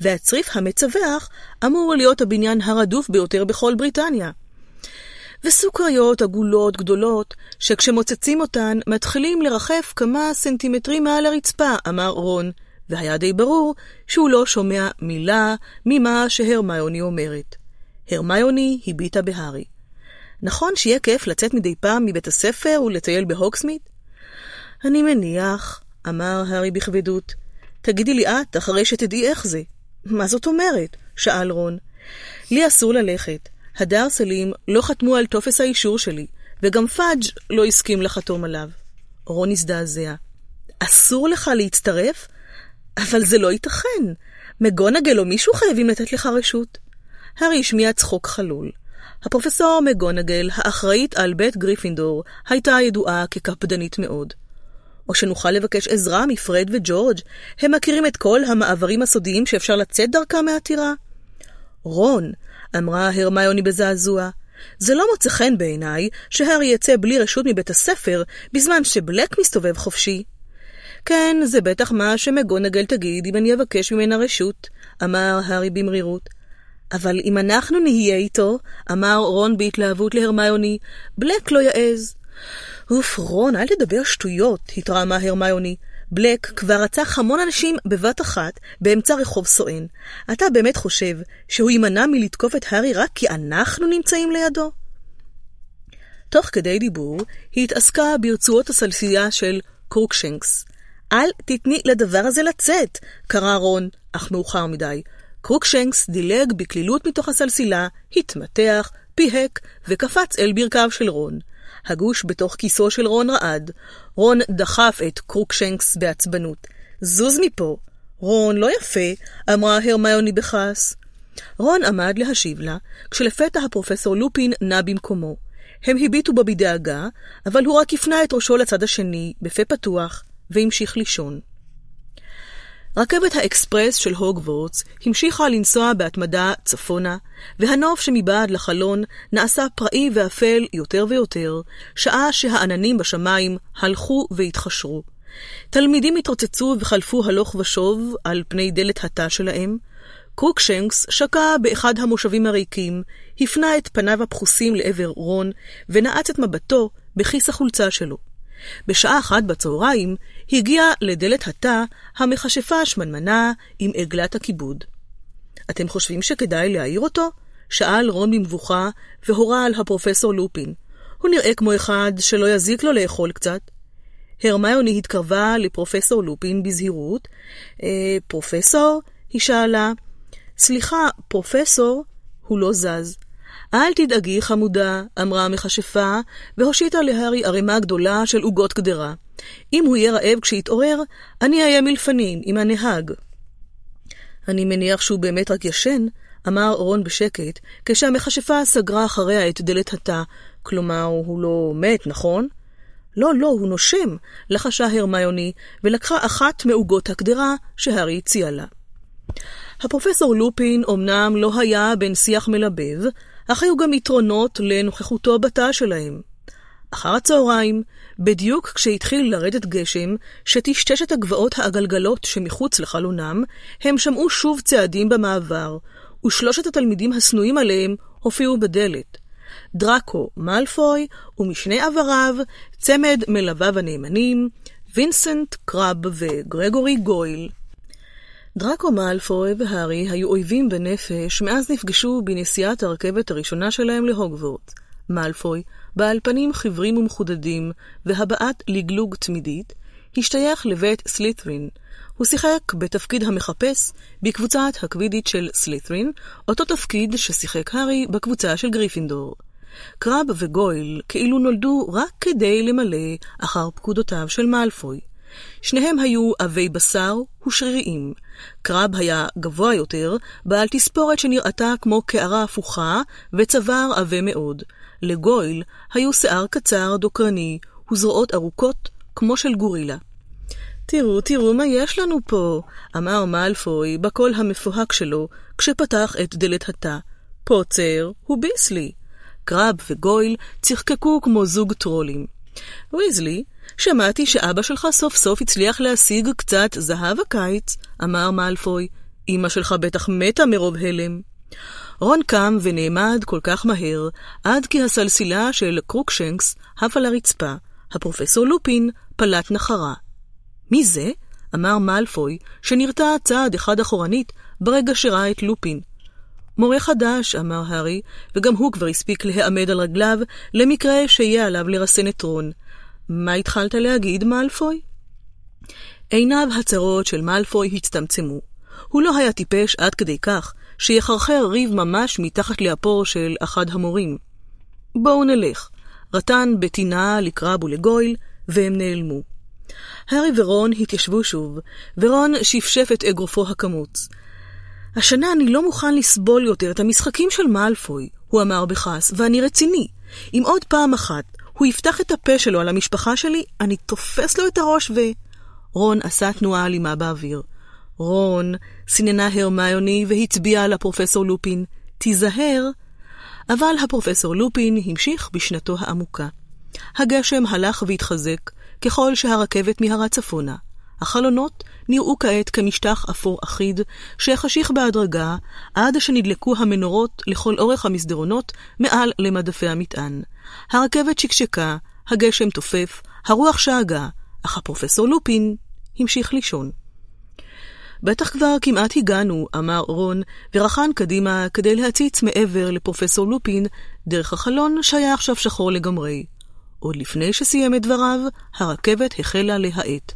והצריף המצווח אמור להיות הבניין הרדוף ביותר בכל בריטניה. וסוכריות עגולות גדולות, שכשמוצצים אותן מתחילים לרחף כמה סנטימטרים מעל הרצפה, אמר רון, והיה די ברור שהוא לא שומע מילה ממה שהרמיוני אומרת. הרמיוני הביטה בהארי. נכון שיהיה כיף לצאת מדי פעם מבית הספר ולטייל בהוקסמית? אני מניח, אמר הארי בכבדות. תגידי לי את, אחרי שתדעי איך זה. מה זאת אומרת? שאל רון. לי אסור ללכת. הדרסלים לא חתמו על טופס האישור שלי, וגם פאדג' לא הסכים לחתום עליו. רון הזדעזע. אסור לך להצטרף? אבל זה לא ייתכן. מגונגל או מישהו חייבים לתת לך רשות. הארי השמיע צחוק חלול. הפרופסור מגונגל, האחראית על בית גריפינדור, הייתה ידועה כקפדנית מאוד. או שנוכל לבקש עזרה מפרד וג'ורג', הם מכירים את כל המעברים הסודיים שאפשר לצאת דרכם מהטירה. רון, אמרה הרמיוני בזעזוע, זה לא מוצא חן בעיניי שהארי יצא בלי רשות מבית הספר בזמן שבלק מסתובב חופשי. כן, זה בטח מה שמגונגל תגיד אם אני אבקש ממנה רשות, אמר הארי במרירות. אבל אם אנחנו נהיה איתו, אמר רון בהתלהבות להרמיוני, בלק לא יעז. אוף, רון, אל תדבר שטויות, התרעמה הרמיוני. בלק כבר רצח המון אנשים בבת אחת באמצע רחוב סואן. אתה באמת חושב שהוא יימנע מלתקוף את הארי רק כי אנחנו נמצאים לידו? תוך כדי דיבור, היא התעסקה ברצועות הסלסילה של קרוקשנקס. אל תתני לדבר הזה לצאת, קרא רון, אך מאוחר מדי. קרוקשנקס דילג בקלילות מתוך הסלסילה, התמתח, פיהק וקפץ אל ברכיו של רון. הגוש בתוך כיסו של רון רעד. רון דחף את קרוקשנקס בעצבנות. זוז מפה. רון, לא יפה, אמרה הרמיוני בכעס. רון עמד להשיב לה, כשלפתע הפרופסור לופין נע במקומו. הם הביטו בו בדאגה, אבל הוא רק הפנה את ראשו לצד השני, בפה פתוח, והמשיך לישון. רכבת האקספרס של הוגוורטס המשיכה לנסוע בהתמדה צפונה, והנוף שמבעד לחלון נעשה פראי ואפל יותר ויותר, שעה שהעננים בשמיים הלכו והתחשרו. תלמידים התרוצצו וחלפו הלוך ושוב על פני דלת התא שלהם. קרוקשנקס שקע באחד המושבים הריקים, הפנה את פניו הפחוסים לעבר רון, ונעץ את מבטו בכיס החולצה שלו. בשעה אחת בצהריים הגיעה לדלת התא המכשפה השמנמנה עם עגלת הכיבוד. אתם חושבים שכדאי להעיר אותו? שאל רון במבוכה והורה על הפרופסור לופין. הוא נראה כמו אחד שלא יזיק לו לאכול קצת. הרמיוני התקרבה לפרופסור לופין בזהירות. אה, פרופסור? היא שאלה. סליחה, פרופסור? הוא לא זז. אל תדאגי, חמודה, אמרה המכשפה, והושיטה להארי ערימה גדולה של עוגות גדרה. אם הוא יהיה רעב כשיתעורר, אני אהיה מלפנים עם הנהג. אני מניח שהוא באמת רק ישן, אמר רון בשקט, כשהמכשפה סגרה אחריה את דלת התא. כלומר, הוא לא מת, נכון? לא, לא, הוא נושם, לחשה הרמיוני, ולקחה אחת מעוגות הקדרה שהארי הציע לה. הפרופסור לופין אמנם לא היה בן שיח מלבב, אך היו גם יתרונות לנוכחותו בתא שלהם. אחר הצהריים, בדיוק כשהתחיל לרדת גשם, שטשטש את הגבעות העגלגלות שמחוץ לחלונם, הם שמעו שוב צעדים במעבר, ושלושת התלמידים השנואים עליהם הופיעו בדלת. דראקו מאלפוי, ומשני עבריו, צמד מלוויו הנאמנים, וינסנט קרב וגרגורי גויל. דראקו מאלפוי והארי היו אויבים בנפש מאז נפגשו בנסיעת הרכבת הראשונה שלהם להוגוורט. מאלפוי, בעל פנים חיוורים ומחודדים והבעת לגלוג תמידית, השתייך לבית סלית'רין. הוא שיחק בתפקיד המחפש בקבוצת הקווידית של סלית'רין, אותו תפקיד ששיחק הארי בקבוצה של גריפינדור. קרב וגויל כאילו נולדו רק כדי למלא אחר פקודותיו של מאלפוי. שניהם היו עבי בשר ושריריים. קרב היה גבוה יותר, בעל תספורת שנראתה כמו קערה הפוכה וצוואר עבה מאוד. לגויל היו שיער קצר, דוקרני, וזרועות ארוכות כמו של גורילה. תראו, תראו מה יש לנו פה, אמר מאלפוי בקול המפוהק שלו, כשפתח את דלת התא. פוצר הוא ביסלי. קרב וגויל צחקקו כמו זוג טרולים. ויזלי, שמעתי שאבא שלך סוף סוף הצליח להשיג קצת זהב הקיץ, אמר מאלפוי. אמא שלך בטח מתה מרוב הלם. רון קם ונעמד כל כך מהר, עד כי הסלסילה של קרוקשנקס עף על הרצפה. הפרופסור לופין פלט נחרה. מי זה? אמר מאלפוי, שנרתע צעד אחד אחורנית ברגע שראה את לופין. מורה חדש, אמר הארי, וגם הוא כבר הספיק להיעמד על רגליו, למקרה שיהיה עליו לרסן את רון. מה התחלת להגיד, מאלפוי? עיניו הצרות של מאלפוי הצטמצמו. הוא לא היה טיפש עד כדי כך שיחרחר ריב ממש מתחת לאפו של אחד המורים. בואו נלך. רטן בטינה לקרב ולגויל, והם נעלמו. הארי ורון התיישבו שוב, ורון שפשף את אגרופו הקמוץ. השנה אני לא מוכן לסבול יותר את המשחקים של מאלפוי, הוא אמר בכעס, ואני רציני. אם עוד פעם אחת הוא יפתח את הפה שלו על המשפחה שלי, אני תופס לו את הראש ו... רון עשה תנועה אלימה באוויר. רון סיננה הרמיוני והצביעה לפרופסור לופין, תיזהר. אבל הפרופסור לופין המשיך בשנתו העמוקה. הגשם הלך והתחזק ככל שהרכבת מהרה צפונה. החלונות נראו כעת כמשטח אפור אחיד, שהחשיך בהדרגה עד שנדלקו המנורות לכל אורך המסדרונות מעל למדפי המטען. הרכבת שקשקה, הגשם תופף, הרוח שאגה, אך הפרופסור לופין המשיך לישון. בטח כבר כמעט הגענו, אמר רון, ורחן קדימה כדי להציץ מעבר לפרופסור לופין דרך החלון שהיה עכשיו שחור לגמרי. עוד לפני שסיים את דבריו, הרכבת החלה להאט.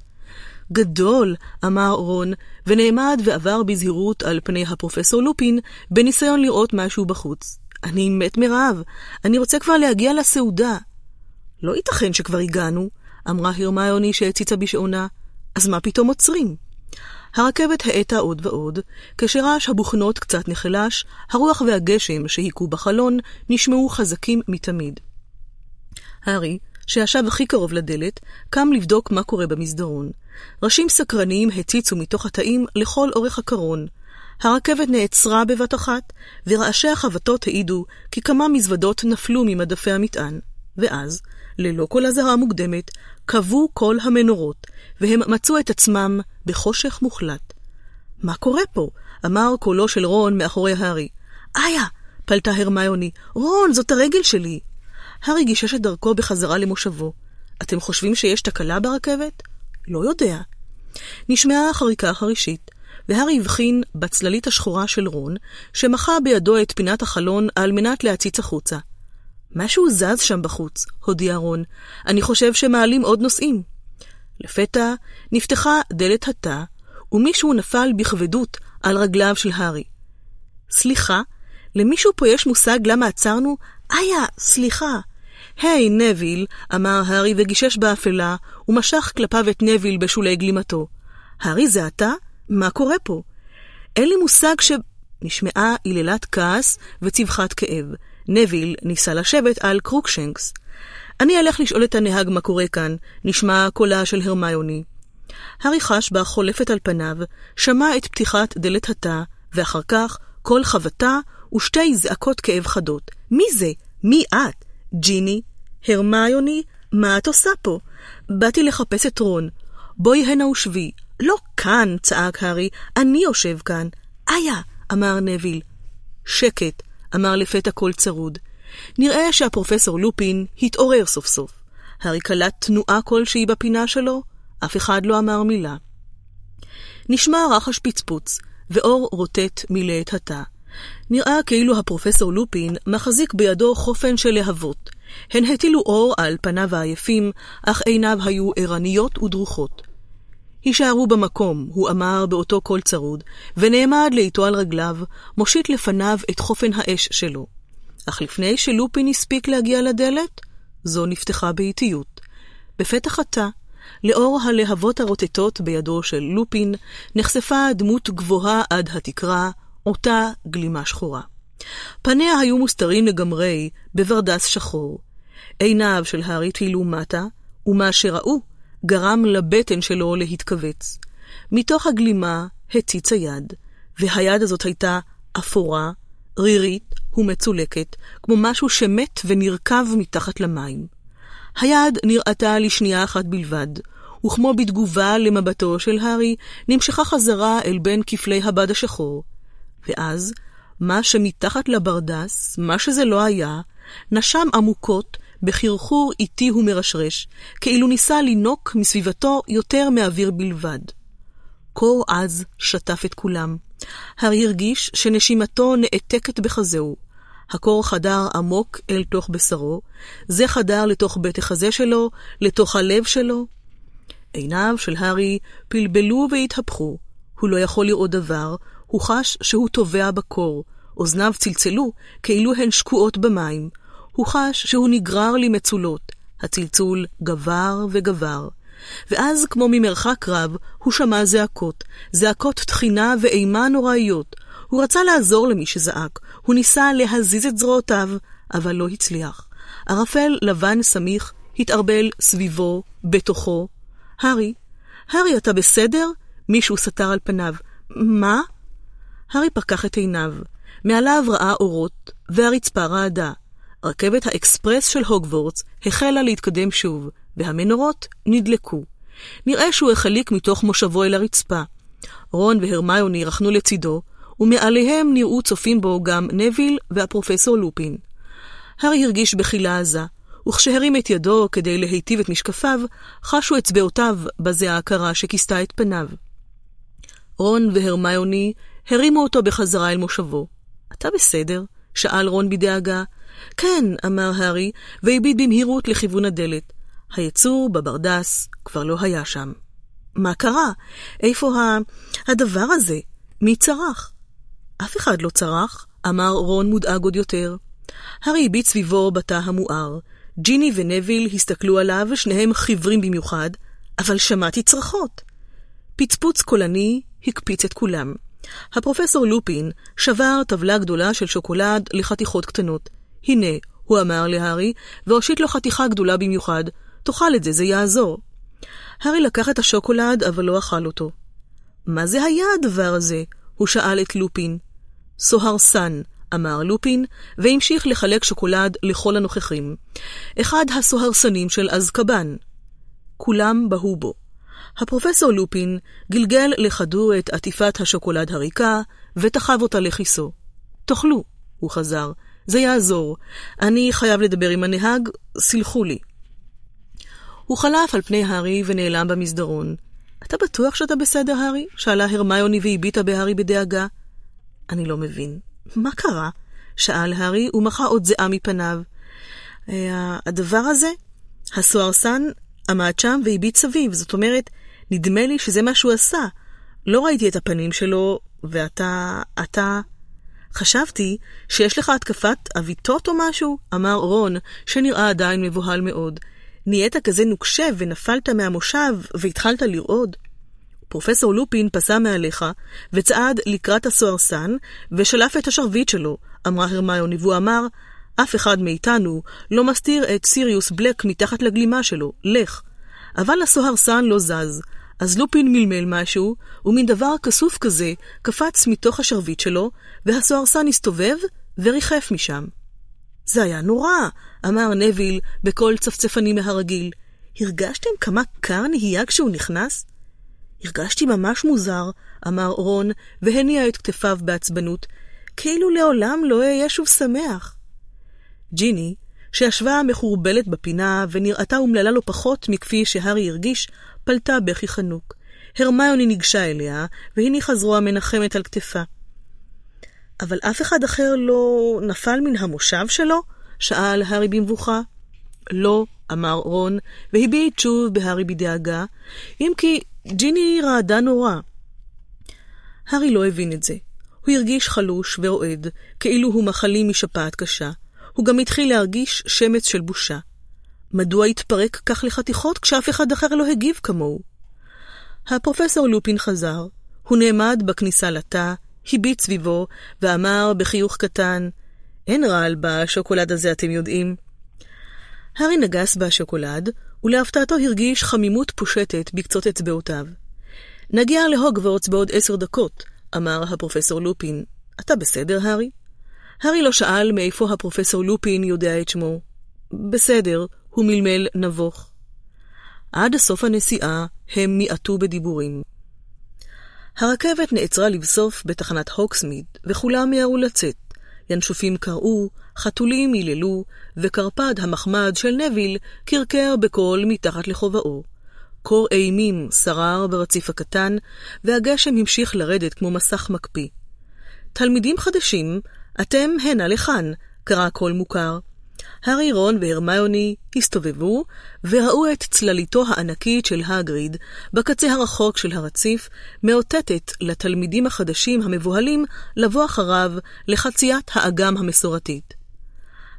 גדול, אמר רון, ונעמד ועבר בזהירות על פני הפרופסור לופין, בניסיון לראות משהו בחוץ. אני מת מרעב, אני רוצה כבר להגיע לסעודה. לא ייתכן שכבר הגענו, אמרה הרמיוני שהציצה בשעונה. אז מה פתאום עוצרים? הרכבת האטה עוד ועוד, כשרעש הבוכנות קצת נחלש, הרוח והגשם שהיכו בחלון נשמעו חזקים מתמיד. הארי, שישב הכי קרוב לדלת, קם לבדוק מה קורה במסדרון. ראשים סקרניים הציצו מתוך התאים לכל אורך הקרון. הרכבת נעצרה בבת אחת, ורעשי החבטות העידו כי כמה מזוודות נפלו ממדפי המטען. ואז, ללא כל אזהרה מוקדמת, כבו כל המנורות, והם מצאו את עצמם בחושך מוחלט. מה קורה פה? אמר קולו של רון מאחורי הארי. איה! פלטה הרמיוני. רון, זאת הרגל שלי! הארי גישש את דרכו בחזרה למושבו. אתם חושבים שיש תקלה ברכבת? לא יודע. נשמעה החריקה החרישית, והארי הבחין בצללית השחורה של רון, שמחה בידו את פינת החלון על מנת להציץ החוצה. משהו זז שם בחוץ, הודיע רון. אני חושב שמעלים עוד נוסעים. לפתע נפתחה דלת התא, ומישהו נפל בכבדות על רגליו של הארי. סליחה, למישהו פה יש מושג למה עצרנו? איה, סליחה. היי, היי, נוויל, אמר הארי וגישש באפלה, ומשך כלפיו את נוויל בשולי גלימתו. הארי, זה אתה? מה קורה פה? אין לי מושג ש... נשמעה היללת כעס וצווחת כאב. נוויל ניסה לשבת על קרוקשנקס. אני אלך לשאול את הנהג מה קורה כאן, נשמע קולה של הרמיוני. הארי חש בה חולפת על פניו, שמע את פתיחת דלת התא, ואחר כך קול חבטה ושתי זעקות כאב חדות. מי זה? מי את? ג'יני? הרמיוני? מה את עושה פה? באתי לחפש את רון. בואי הנה ושבי. לא כאן, צעק הארי, אני יושב כאן. איה, אמר נביל. שקט, אמר לפתע קול צרוד. נראה שהפרופסור לופין התעורר סוף סוף. הארי קלט תנועה כלשהי בפינה שלו, אף אחד לא אמר מילה. נשמע רחש פצפוץ, ואור רוטט מילא את התא. נראה כאילו הפרופסור לופין מחזיק בידו חופן של להבות. הן הטילו אור על פניו העייפים, אך עיניו היו ערניות ודרוכות. הישארו במקום, הוא אמר באותו קול צרוד, ונעמד לאיתו על רגליו, מושיט לפניו את חופן האש שלו. אך לפני שלופין הספיק להגיע לדלת, זו נפתחה באיטיות. בפתח התא, לאור הלהבות הרוטטות בידו של לופין, נחשפה דמות גבוהה עד התקרה, אותה גלימה שחורה. פניה היו מוסתרים לגמרי בברדס שחור. עיניו של הארי טילו מטה, ומה שראו גרם לבטן שלו להתכווץ. מתוך הגלימה הציצה יד, והיד הזאת הייתה אפורה, רירית ומצולקת, כמו משהו שמת ונרקב מתחת למים. היד נראתה לשנייה אחת בלבד, וכמו בתגובה למבטו של הארי, נמשכה חזרה אל בין כפלי הבד השחור. ואז, מה שמתחת לברדס, מה שזה לא היה, נשם עמוקות בחרחור איטי ומרשרש, כאילו ניסה לינוק מסביבתו יותר מאוויר בלבד. קור עז שטף את כולם. הארי הרגיש שנשימתו נעתקת בחזהו. הקור חדר עמוק אל תוך בשרו, זה חדר לתוך בית החזה שלו, לתוך הלב שלו. עיניו של הארי פלבלו והתהפכו. הוא לא יכול לראות דבר, הוא חש שהוא טובע בקור. אוזניו צלצלו כאילו הן שקועות במים. הוא חש שהוא נגרר למצולות. הצלצול גבר וגבר. ואז, כמו ממרחק רב, הוא שמע זעקות, זעקות תחינה ואימה נוראיות. הוא רצה לעזור למי שזעק, הוא ניסה להזיז את זרועותיו, אבל לא הצליח. ערפל לבן סמיך התערבל סביבו, בתוכו. הארי, הארי, אתה בסדר? מישהו סתר על פניו. מה? הארי פקח את עיניו. מעליו ראה אורות, והרצפה רעדה. רכבת האקספרס של הוגוורטס החלה להתקדם שוב, והמנורות נדלקו. נראה שהוא החליק מתוך מושבו אל הרצפה. רון והרמיוני רכנו לצידו, ומעליהם נראו צופים בו גם נביל והפרופסור לופין. הארי הרגיש בחילה עזה, וכשהרים את ידו כדי להיטיב את משקפיו, חשו אצבעותיו בזיעה הקרה שכיסתה את פניו. רון והרמיוני הרימו אותו בחזרה אל מושבו. אתה בסדר? שאל רון בדאגה. כן, אמר הארי, והביט במהירות לכיוון הדלת. היצור בברדס כבר לא היה שם. מה קרה? איפה ה... הדבר הזה? מי צרח? אף אחד לא צרח, אמר רון מודאג עוד יותר. הארי הביט סביבו בתא המואר. ג'יני ונביל הסתכלו עליו, שניהם חיוורים במיוחד, אבל שמעתי צרחות. פצפוץ קולני הקפיץ את כולם. הפרופסור לופין שבר טבלה גדולה של שוקולד לחתיכות קטנות. הנה, הוא אמר להארי, והושיט לו חתיכה גדולה במיוחד. תאכל את זה, זה יעזור. הארי לקח את השוקולד, אבל לא אכל אותו. מה זה היה הדבר הזה? הוא שאל את לופין. סוהרסן, אמר לופין, והמשיך לחלק שוקולד לכל הנוכחים. אחד הסוהרסנים של אזקבן. כולם בהו בו. הפרופסור לופין גלגל לכדור את עטיפת השוקולד הריקה, ותחב אותה לכיסו. תאכלו, הוא חזר, זה יעזור. אני חייב לדבר עם הנהג, סלחו לי. הוא חלף על פני הארי ונעלם במסדרון. אתה בטוח שאתה בסדר, הארי? שאלה הרמיוני והביטה בהארי בדאגה. אני לא מבין. מה קרה? שאל הארי ומחה עוד זיעה מפניו. אה, הדבר הזה, הסוהרסן עמד שם והביט סביב, זאת אומרת, נדמה לי שזה מה שהוא עשה. לא ראיתי את הפנים שלו, ואתה... אתה... חשבתי שיש לך התקפת אביטות או משהו, אמר רון, שנראה עדיין מבוהל מאוד. נהיית כזה נוקשה ונפלת מהמושב והתחלת לרעוד. פרופסור לופין פסע מעליך וצעד לקראת הסוהרסן ושלף את השרביט שלו, אמרה הרמיוני, והוא אמר, אף אחד מאיתנו לא מסתיר את סיריוס בלק מתחת לגלימה שלו, לך. אבל הסוהרסן לא זז, אז לופין מלמל משהו, ומין דבר כסוף כזה קפץ מתוך השרביט שלו, והסוהרסן הסתובב וריחף משם. זה היה נורא, אמר נביל בקול צפצפני מהרגיל. הרגשתם כמה קר נהיה כשהוא נכנס? הרגשתי ממש מוזר, אמר רון, והניע את כתפיו בעצבנות, כאילו לעולם לא אהיה שוב שמח. ג'יני, שישבה מחורבלת בפינה ונראתה אומללה לא פחות מכפי שהארי הרגיש, פלטה בכי חנוק. הרמיוני ניגשה אליה, והניחה זרוע מנחמת על כתפה. אבל אף אחד אחר לא נפל מן המושב שלו? שאל הארי במבוכה. לא, אמר רון, והביט שוב בהארי בדאגה, אם כי ג'יני רעדה נורא. הארי לא הבין את זה. הוא הרגיש חלוש ורועד, כאילו הוא מחלים משפעת קשה. הוא גם התחיל להרגיש שמץ של בושה. מדוע התפרק כך לחתיכות כשאף אחד אחר לא הגיב כמוהו? הפרופסור לופין חזר. הוא נעמד בכניסה לתא, הביט סביבו, ואמר בחיוך קטן, אין רעל בשוקולד הזה, אתם יודעים. הארי נגס בשוקולד, ולהפתעתו הרגיש חמימות פושטת בקצות אצבעותיו. נגיע להוגוורטס בעוד עשר דקות, אמר הפרופסור לופין. אתה בסדר, הארי? הארי לא שאל מאיפה הפרופסור לופין יודע את שמו. בסדר, הוא מלמל נבוך. עד סוף הנסיעה הם מיעטו בדיבורים. הרכבת נעצרה לבסוף בתחנת הוקסמיד, וכולם מיהרו לצאת. ינשופים קראו, חתולים היללו, וקרפד המחמד של נביל קרקר בקול מתחת לכובעו. קור אימים שרר ברציף הקטן, והגשם המשיך לרדת כמו מסך מקפיא. תלמידים חדשים, אתם הנה לכאן, קרא קול מוכר. הארי, רון והרמיוני הסתובבו וראו את צלליתו הענקית של הגריד בקצה הרחוק של הרציף, מאותתת לתלמידים החדשים המבוהלים לבוא אחריו לחציית האגם המסורתית.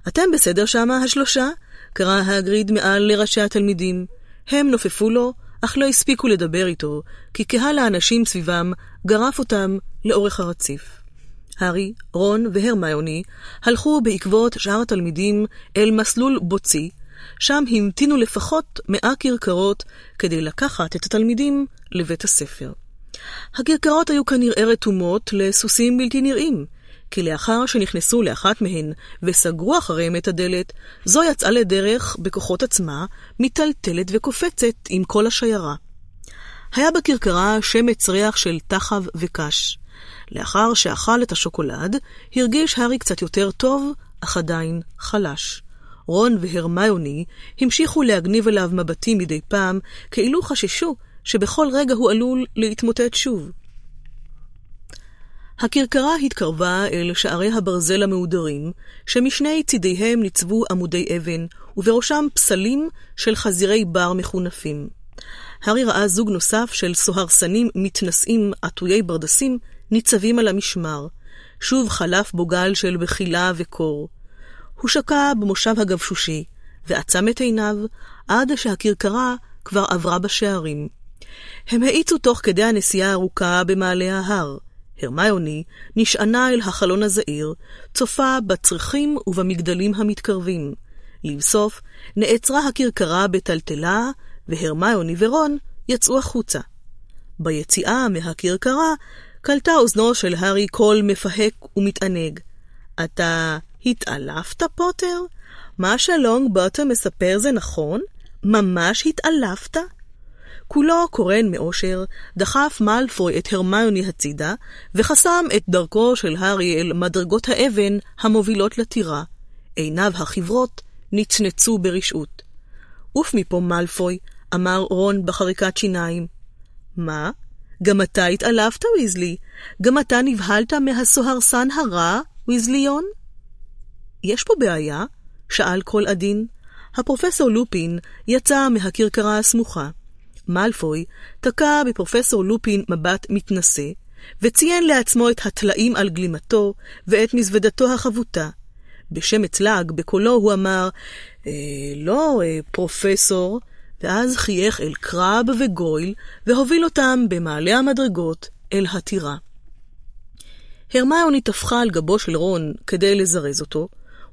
אתם בסדר שמה, השלושה? קרא הגריד מעל לראשי התלמידים. הם נופפו לו, אך לא הספיקו לדבר איתו, כי קהל האנשים סביבם גרף אותם לאורך הרציף. הארי, רון והרמיוני הלכו בעקבות שאר התלמידים אל מסלול בוצי, שם המתינו לפחות מאה כרכרות כדי לקחת את התלמידים לבית הספר. הכרכרות היו כנראה רתומות לסוסים בלתי נראים, כי לאחר שנכנסו לאחת מהן וסגרו אחריהם את הדלת, זו יצאה לדרך בכוחות עצמה, מיטלטלת וקופצת עם כל השיירה. היה בכרכרה שמץ ריח של תחב וקש. לאחר שאכל את השוקולד, הרגיש הארי קצת יותר טוב, אך עדיין חלש. רון והרמיוני המשיכו להגניב אליו מבטים מדי פעם, כאילו חששו שבכל רגע הוא עלול להתמוטט שוב. הכרכרה התקרבה אל שערי הברזל המהודרים, שמשני צידיהם ניצבו עמודי אבן, ובראשם פסלים של חזירי בר מחונפים. הארי ראה זוג נוסף של סוהרסנים מתנשאים עטויי ברדסים ניצבים על המשמר. שוב חלף בו גל של בחילה וקור. הוא שקע במושב הגבשושי, ועצם את עיניו עד שהכרכרה כבר עברה בשערים. הם האיצו תוך כדי הנסיעה הארוכה במעלה ההר. הרמיוני נשענה אל החלון הזעיר, צופה בצרכים ובמגדלים המתקרבים. לבסוף, נעצרה הכרכרה בטלטלה, והרמיוני ורון יצאו החוצה. ביציאה מהכרכרה קלטה אוזנו של הארי קול מפהק ומתענג. אתה התעלפת, פוטר? מה שלונג בוטום מספר זה נכון? ממש התעלפת? כולו קורן מאושר, דחף מאלפוי את הרמיוני הצידה, וחסם את דרכו של הארי אל מדרגות האבן המובילות לטירה. עיניו החברות נצנצו ברשעות. עוף מפה, מאלפוי, אמר רון בחריקת שיניים. מה? גם אתה התעלפת, ויזלי? גם אתה נבהלת מהסוהרסן הרע, ויזליון? יש פה בעיה? שאל כל עדין. הפרופסור לופין יצא מהכרכרה הסמוכה. מאלפוי תקע בפרופסור לופין מבט מתנשא, וציין לעצמו את הטלאים על גלימתו ואת מזוודתו החבוטה. בשמץ לעג בקולו הוא אמר, אה, לא, אה, פרופסור, ואז חייך אל קרב וגויל, והוביל אותם במעלה המדרגות אל הטירה. הרמיוני טפחה על גבו של רון כדי לזרז אותו,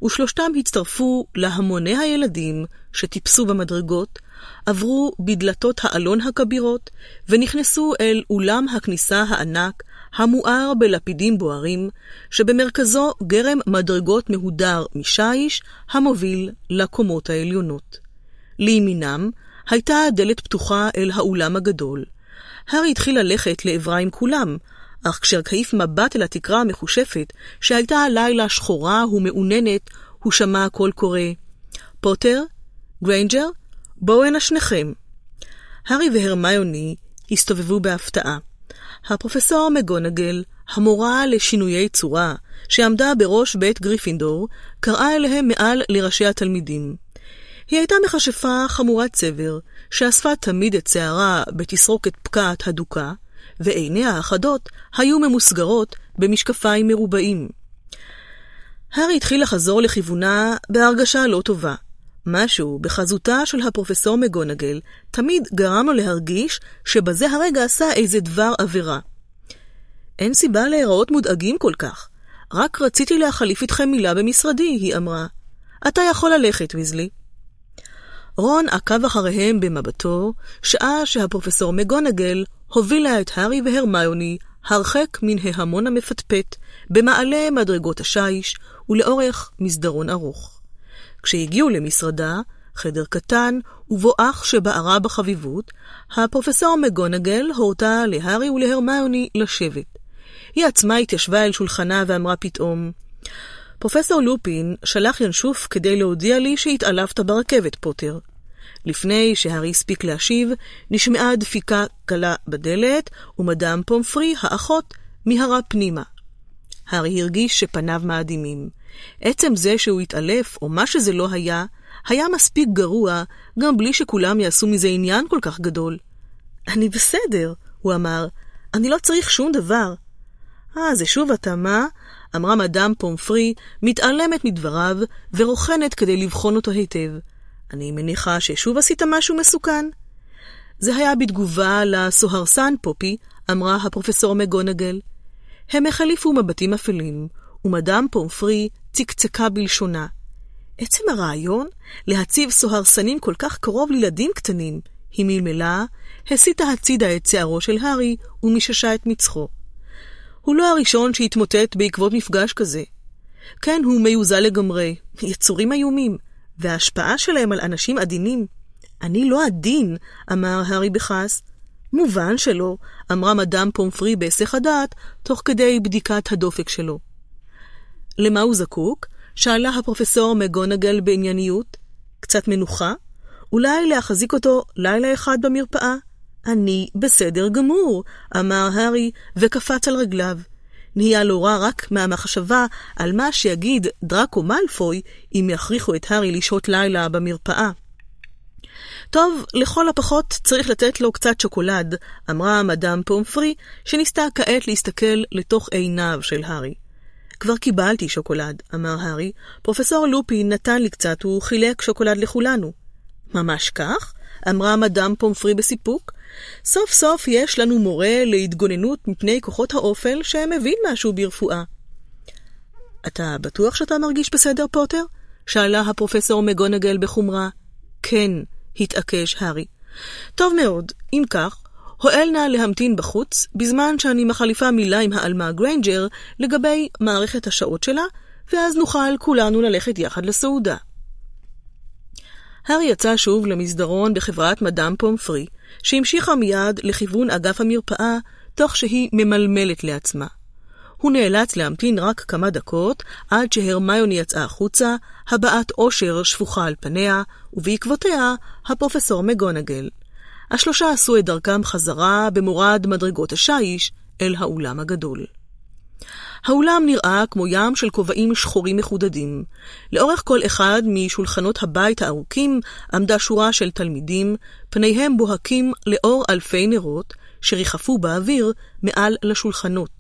ושלושתם הצטרפו להמוני הילדים שטיפסו במדרגות, עברו בדלתות האלון הכבירות, ונכנסו אל אולם הכניסה הענק, המואר בלפידים בוערים, שבמרכזו גרם מדרגות מהודר משיש, המוביל לקומות העליונות. לימינם הייתה הדלת פתוחה אל האולם הגדול. הארי התחיל ללכת לעברה עם כולם, אך כשהעיף מבט אל התקרה המחושפת, שהייתה הלילה שחורה ומעוננת, הוא שמע קול קורא, פוטר? גריינג'ר? בואו הנה שניכם. הארי והרמיוני הסתובבו בהפתעה. הפרופסור מגונגל, המורה לשינויי צורה, שעמדה בראש בית גריפינדור, קראה אליהם מעל לראשי התלמידים. היא הייתה מכשפה חמורת צבר, שאספה תמיד את שערה בתסרוקת פקעת הדוקה, ועיניה האחדות היו ממוסגרות במשקפיים מרובעים. הארי התחיל לחזור לכיוונה בהרגשה לא טובה. משהו בחזותה של הפרופסור מגונגל תמיד גרם לו להרגיש שבזה הרגע עשה איזה דבר עבירה. אין סיבה להיראות מודאגים כל כך. רק רציתי להחליף איתכם מילה במשרדי, היא אמרה. אתה יכול ללכת, ויזלי. רון עקב אחריהם במבטו, שעה שהפרופסור מגונגל הובילה את הארי והרמיוני הרחק מן ההמון המפטפט, במעלה מדרגות השיש ולאורך מסדרון ארוך. כשהגיעו למשרדה, חדר קטן ובו אח שבערה בחביבות, הפרופסור מגונגל הורתה להארי ולהרמיוני לשבת. היא עצמה התיישבה אל שולחנה ואמרה פתאום, פרופסור לופין שלח ינשוף כדי להודיע לי שהתעלפת ברכבת, פוטר. לפני שהארי הספיק להשיב, נשמעה דפיקה קלה בדלת, ומדאם פומפרי, האחות, מיהרה פנימה. הארי הרגיש שפניו מאדימים. עצם זה שהוא התעלף, או מה שזה לא היה, היה מספיק גרוע, גם בלי שכולם יעשו מזה עניין כל כך גדול. אני בסדר, הוא אמר, אני לא צריך שום דבר. אה, זה שוב אתה, מה? אמרה מדאם פומפרי, מתעלמת מדבריו, ורוכנת כדי לבחון אותו היטב. אני מניחה ששוב עשית משהו מסוכן? זה היה בתגובה לסוהרסן פופי, אמרה הפרופסור מגונגל. הם החליפו מבטים אפלים, ומדאם פומפרי צקצקה בלשונה. עצם הרעיון להציב סוהרסנים כל כך קרוב לילדים קטנים, היא מלמלה, הסיטה הצידה את שערו של הארי ומיששה את מצחו. הוא לא הראשון שהתמוטט בעקבות מפגש כזה. כן, הוא מיוזל לגמרי, יצורים איומים, וההשפעה שלהם על אנשים עדינים. אני לא עדין, אמר הארי בכעס. מובן שלא, אמרה מדאם פומפרי בהיסח הדעת, תוך כדי בדיקת הדופק שלו. למה הוא זקוק? שאלה הפרופסור מגונגל בענייניות. קצת מנוחה? אולי להחזיק אותו לילה אחד במרפאה? אני בסדר גמור, אמר הארי, וקפץ על רגליו. נהיה לו רע רק מהמחשבה על מה שיגיד דראקו מאלפוי אם יכריחו את הארי לשהות לילה במרפאה. טוב, לכל הפחות צריך לתת לו קצת שוקולד, אמרה מדאם פומפרי, שניסתה כעת להסתכל לתוך עיניו של הארי. כבר קיבלתי שוקולד, אמר הארי. פרופסור לופי נתן לי קצת, הוא חילק שוקולד לכולנו. ממש כך? אמרה מדאם פומפרי בסיפוק. סוף סוף יש לנו מורה להתגוננות מפני כוחות האופל שמבין משהו ברפואה. אתה בטוח שאתה מרגיש בסדר, פוטר? שאלה הפרופסור מגונגל בחומרה. כן, התעקש הארי. טוב מאוד, אם כך, הואל נא להמתין בחוץ, בזמן שאני מחליפה מילה עם העלמה גריינג'ר לגבי מערכת השעות שלה, ואז נוכל כולנו ללכת יחד לסעודה. הארי יצא שוב למסדרון בחברת מדאם פומפרי, שהמשיכה מיד לכיוון אגף המרפאה, תוך שהיא ממלמלת לעצמה. הוא נאלץ להמתין רק כמה דקות עד שהרמיוני יצאה החוצה, הבעת אושר שפוכה על פניה, ובעקבותיה הפרופסור מגונגל. השלושה עשו את דרכם חזרה במורד מדרגות השיש אל האולם הגדול. האולם נראה כמו ים של כובעים שחורים מחודדים. לאורך כל אחד משולחנות הבית הארוכים עמדה שורה של תלמידים, פניהם בוהקים לאור אלפי נרות, שריחפו באוויר מעל לשולחנות.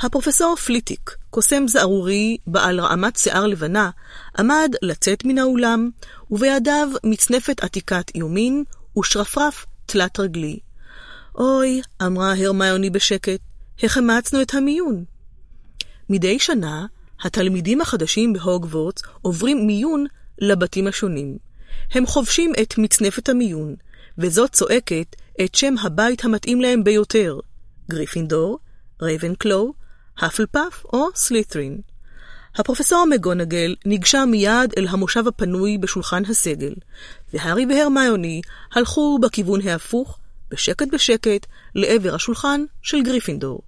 הפרופסור פליטיק, קוסם זערורי בעל רעמת שיער לבנה, עמד לצאת מן האולם, ובידיו מצנפת עתיקת יומין ושרפרף תלת רגלי. אוי, אמרה הרמיוני בשקט, החמצנו את המיון. מדי שנה, התלמידים החדשים בהוגוורטס עוברים מיון לבתים השונים. הם חובשים את מצנפת המיון, וזאת צועקת את שם הבית המתאים להם ביותר, גריפינדור, רייבנקלו, הפלפאף או סלית'רין. הפרופסור מגונגל ניגשה מיד אל המושב הפנוי בשולחן הסגל, והארי והרמיוני הלכו בכיוון ההפוך, בשקט בשקט, לעבר השולחן של גריפינדור.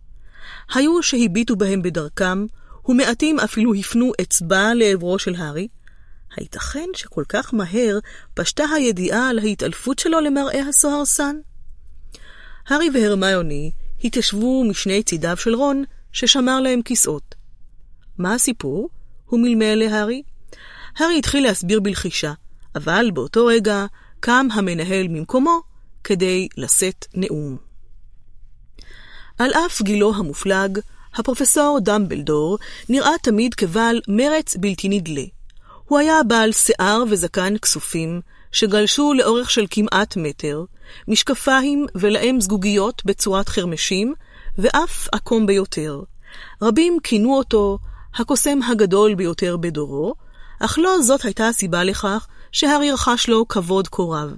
היו שהביטו בהם בדרכם, ומעטים אפילו הפנו אצבע לעברו של הארי. הייתכן שכל כך מהר פשטה הידיעה על ההתעלפות שלו למראה הסוהרסן? הארי והרמיוני התיישבו משני צידיו של רון, ששמר להם כיסאות. מה הסיפור? הוא מלמל להארי. הארי התחיל להסביר בלחישה, אבל באותו רגע קם המנהל ממקומו כדי לשאת נאום. על אף גילו המופלג, הפרופסור דמבלדור נראה תמיד כבעל מרץ בלתי נדלה. הוא היה בעל שיער וזקן כסופים, שגלשו לאורך של כמעט מטר, משקפיים ולהם זגוגיות בצורת חרמשים, ואף עקום ביותר. רבים כינו אותו הקוסם הגדול ביותר בדורו, אך לא זאת הייתה הסיבה לכך שהארי רכש לו כבוד כה רב.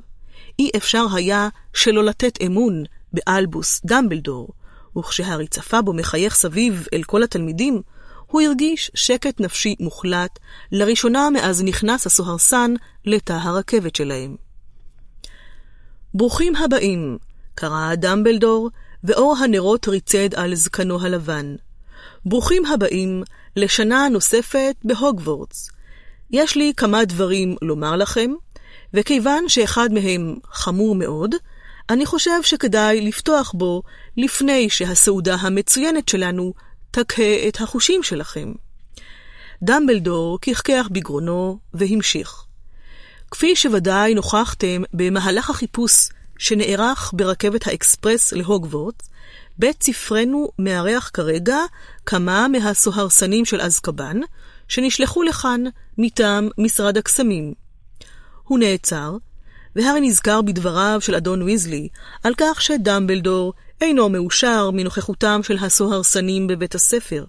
אי אפשר היה שלא לתת אמון באלבוס דמבלדור, וכשהארי צפה בו מחייך סביב אל כל התלמידים, הוא הרגיש שקט נפשי מוחלט, לראשונה מאז נכנס הסוהרסן לתא הרכבת שלהם. ברוכים הבאים, קרא דמבלדור, ואור הנרות ריצד על זקנו הלבן. ברוכים הבאים לשנה נוספת בהוגוורטס. יש לי כמה דברים לומר לכם, וכיוון שאחד מהם חמור מאוד, אני חושב שכדאי לפתוח בו לפני שהסעודה המצוינת שלנו תקהה את החושים שלכם. דמבלדור כחכח בגרונו והמשיך. כפי שוודאי נוכחתם במהלך החיפוש שנערך ברכבת האקספרס להוגוורטס, בית ספרנו מארח כרגע כמה מהסוהרסנים של אזקבן, שנשלחו לכאן מטעם משרד הקסמים. הוא נעצר, והרי נזכר בדבריו של אדון ויזלי על כך שדמבלדור אינו מאושר מנוכחותם של הסוהרסנים בבית הספר.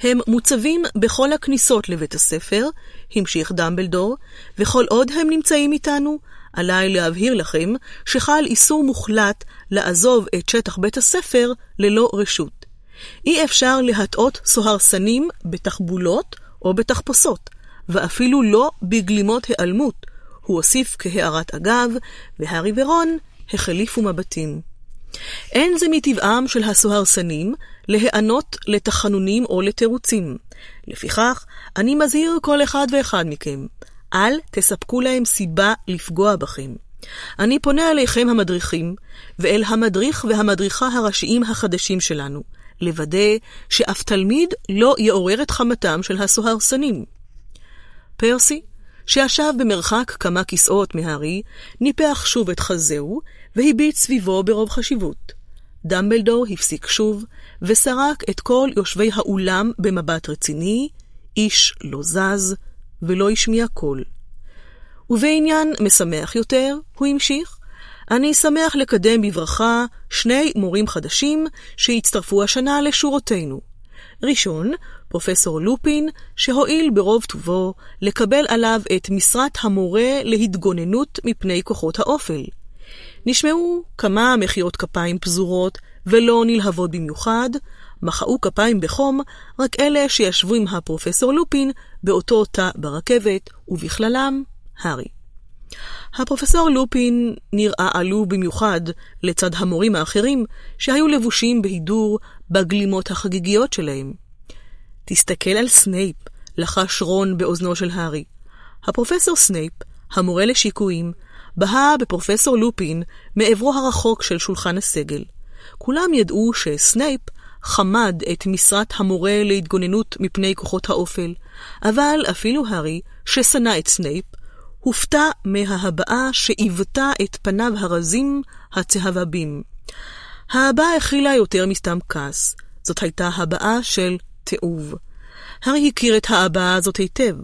הם מוצבים בכל הכניסות לבית הספר, המשיך דמבלדור, וכל עוד הם נמצאים איתנו, עליי להבהיר לכם שחל איסור מוחלט לעזוב את שטח בית הספר ללא רשות. אי אפשר להטעות סוהרסנים בתחבולות או בתחפושות, ואפילו לא בגלימות היעלמות, הוא הוסיף כהערת אגב, והארי ורון החליפו מבטים. אין זה מטבעם של הסוהרסנים להיענות לתחנונים או לתירוצים. לפיכך, אני מזהיר כל אחד ואחד מכם, אל תספקו להם סיבה לפגוע בכם. אני פונה אליכם המדריכים, ואל המדריך והמדריכה הראשיים החדשים שלנו, לוודא שאף תלמיד לא יעורר את חמתם של הסוהרסנים. פרסי, שישב במרחק כמה כיסאות מהארי, ניפח שוב את חזהו, והביט סביבו ברוב חשיבות. דמבלדור הפסיק שוב, וסרק את כל יושבי האולם במבט רציני, איש לא זז, ולא השמיע קול. ובעניין משמח יותר, הוא המשיך, אני שמח לקדם בברכה שני מורים חדשים שהצטרפו השנה לשורותינו. ראשון, פרופסור לופין, שהואיל ברוב טובו לקבל עליו את משרת המורה להתגוננות מפני כוחות האופל. נשמעו כמה מחיאות כפיים פזורות ולא נלהבות במיוחד, מחאו כפיים בחום רק אלה שישבו עם הפרופסור לופין באותו תא ברכבת, ובכללם הארי. הפרופסור לופין נראה עלוב במיוחד לצד המורים האחרים שהיו לבושים בהידור בגלימות החגיגיות שלהם. תסתכל על סנייפ, לחש רון באוזנו של הארי. הפרופסור סנייפ, המורה לשיקויים, בהה בפרופסור לופין מעברו הרחוק של שולחן הסגל. כולם ידעו שסנייפ חמד את משרת המורה להתגוננות מפני כוחות האופל, אבל אפילו הארי, ששנא את סנייפ, הופתע מההבעה שעיוותה את פניו הרזים הצהבבים. ההבעה הכילה יותר מסתם כעס, זאת הייתה הבעה של תיעוב. הארי הכיר את ההבעה הזאת היטב,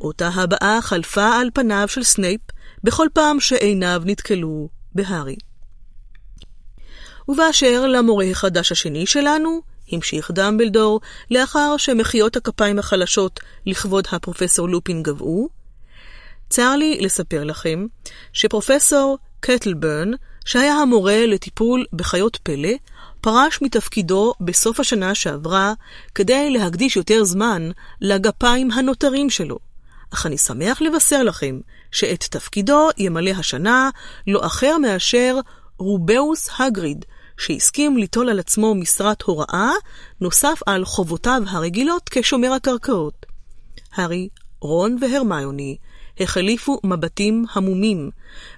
אותה הבעה חלפה על פניו של סנייפ בכל פעם שעיניו נתקלו בהארי. ובאשר למורה החדש השני שלנו, המשיך דמבלדור, לאחר שמחיאות הכפיים החלשות לכבוד הפרופסור לופין גבעו, צר לי לספר לכם שפרופסור קטלברן, שהיה המורה לטיפול בחיות פלא, פרש מתפקידו בסוף השנה שעברה כדי להקדיש יותר זמן לגפיים הנותרים שלו. אך אני שמח לבשר לכם שאת תפקידו ימלא השנה לא אחר מאשר רובאוס הגריד, שהסכים ליטול על עצמו משרת הוראה, נוסף על חובותיו הרגילות כשומר הקרקעות. הארי, רון והרמיוני החליפו מבטים המומים,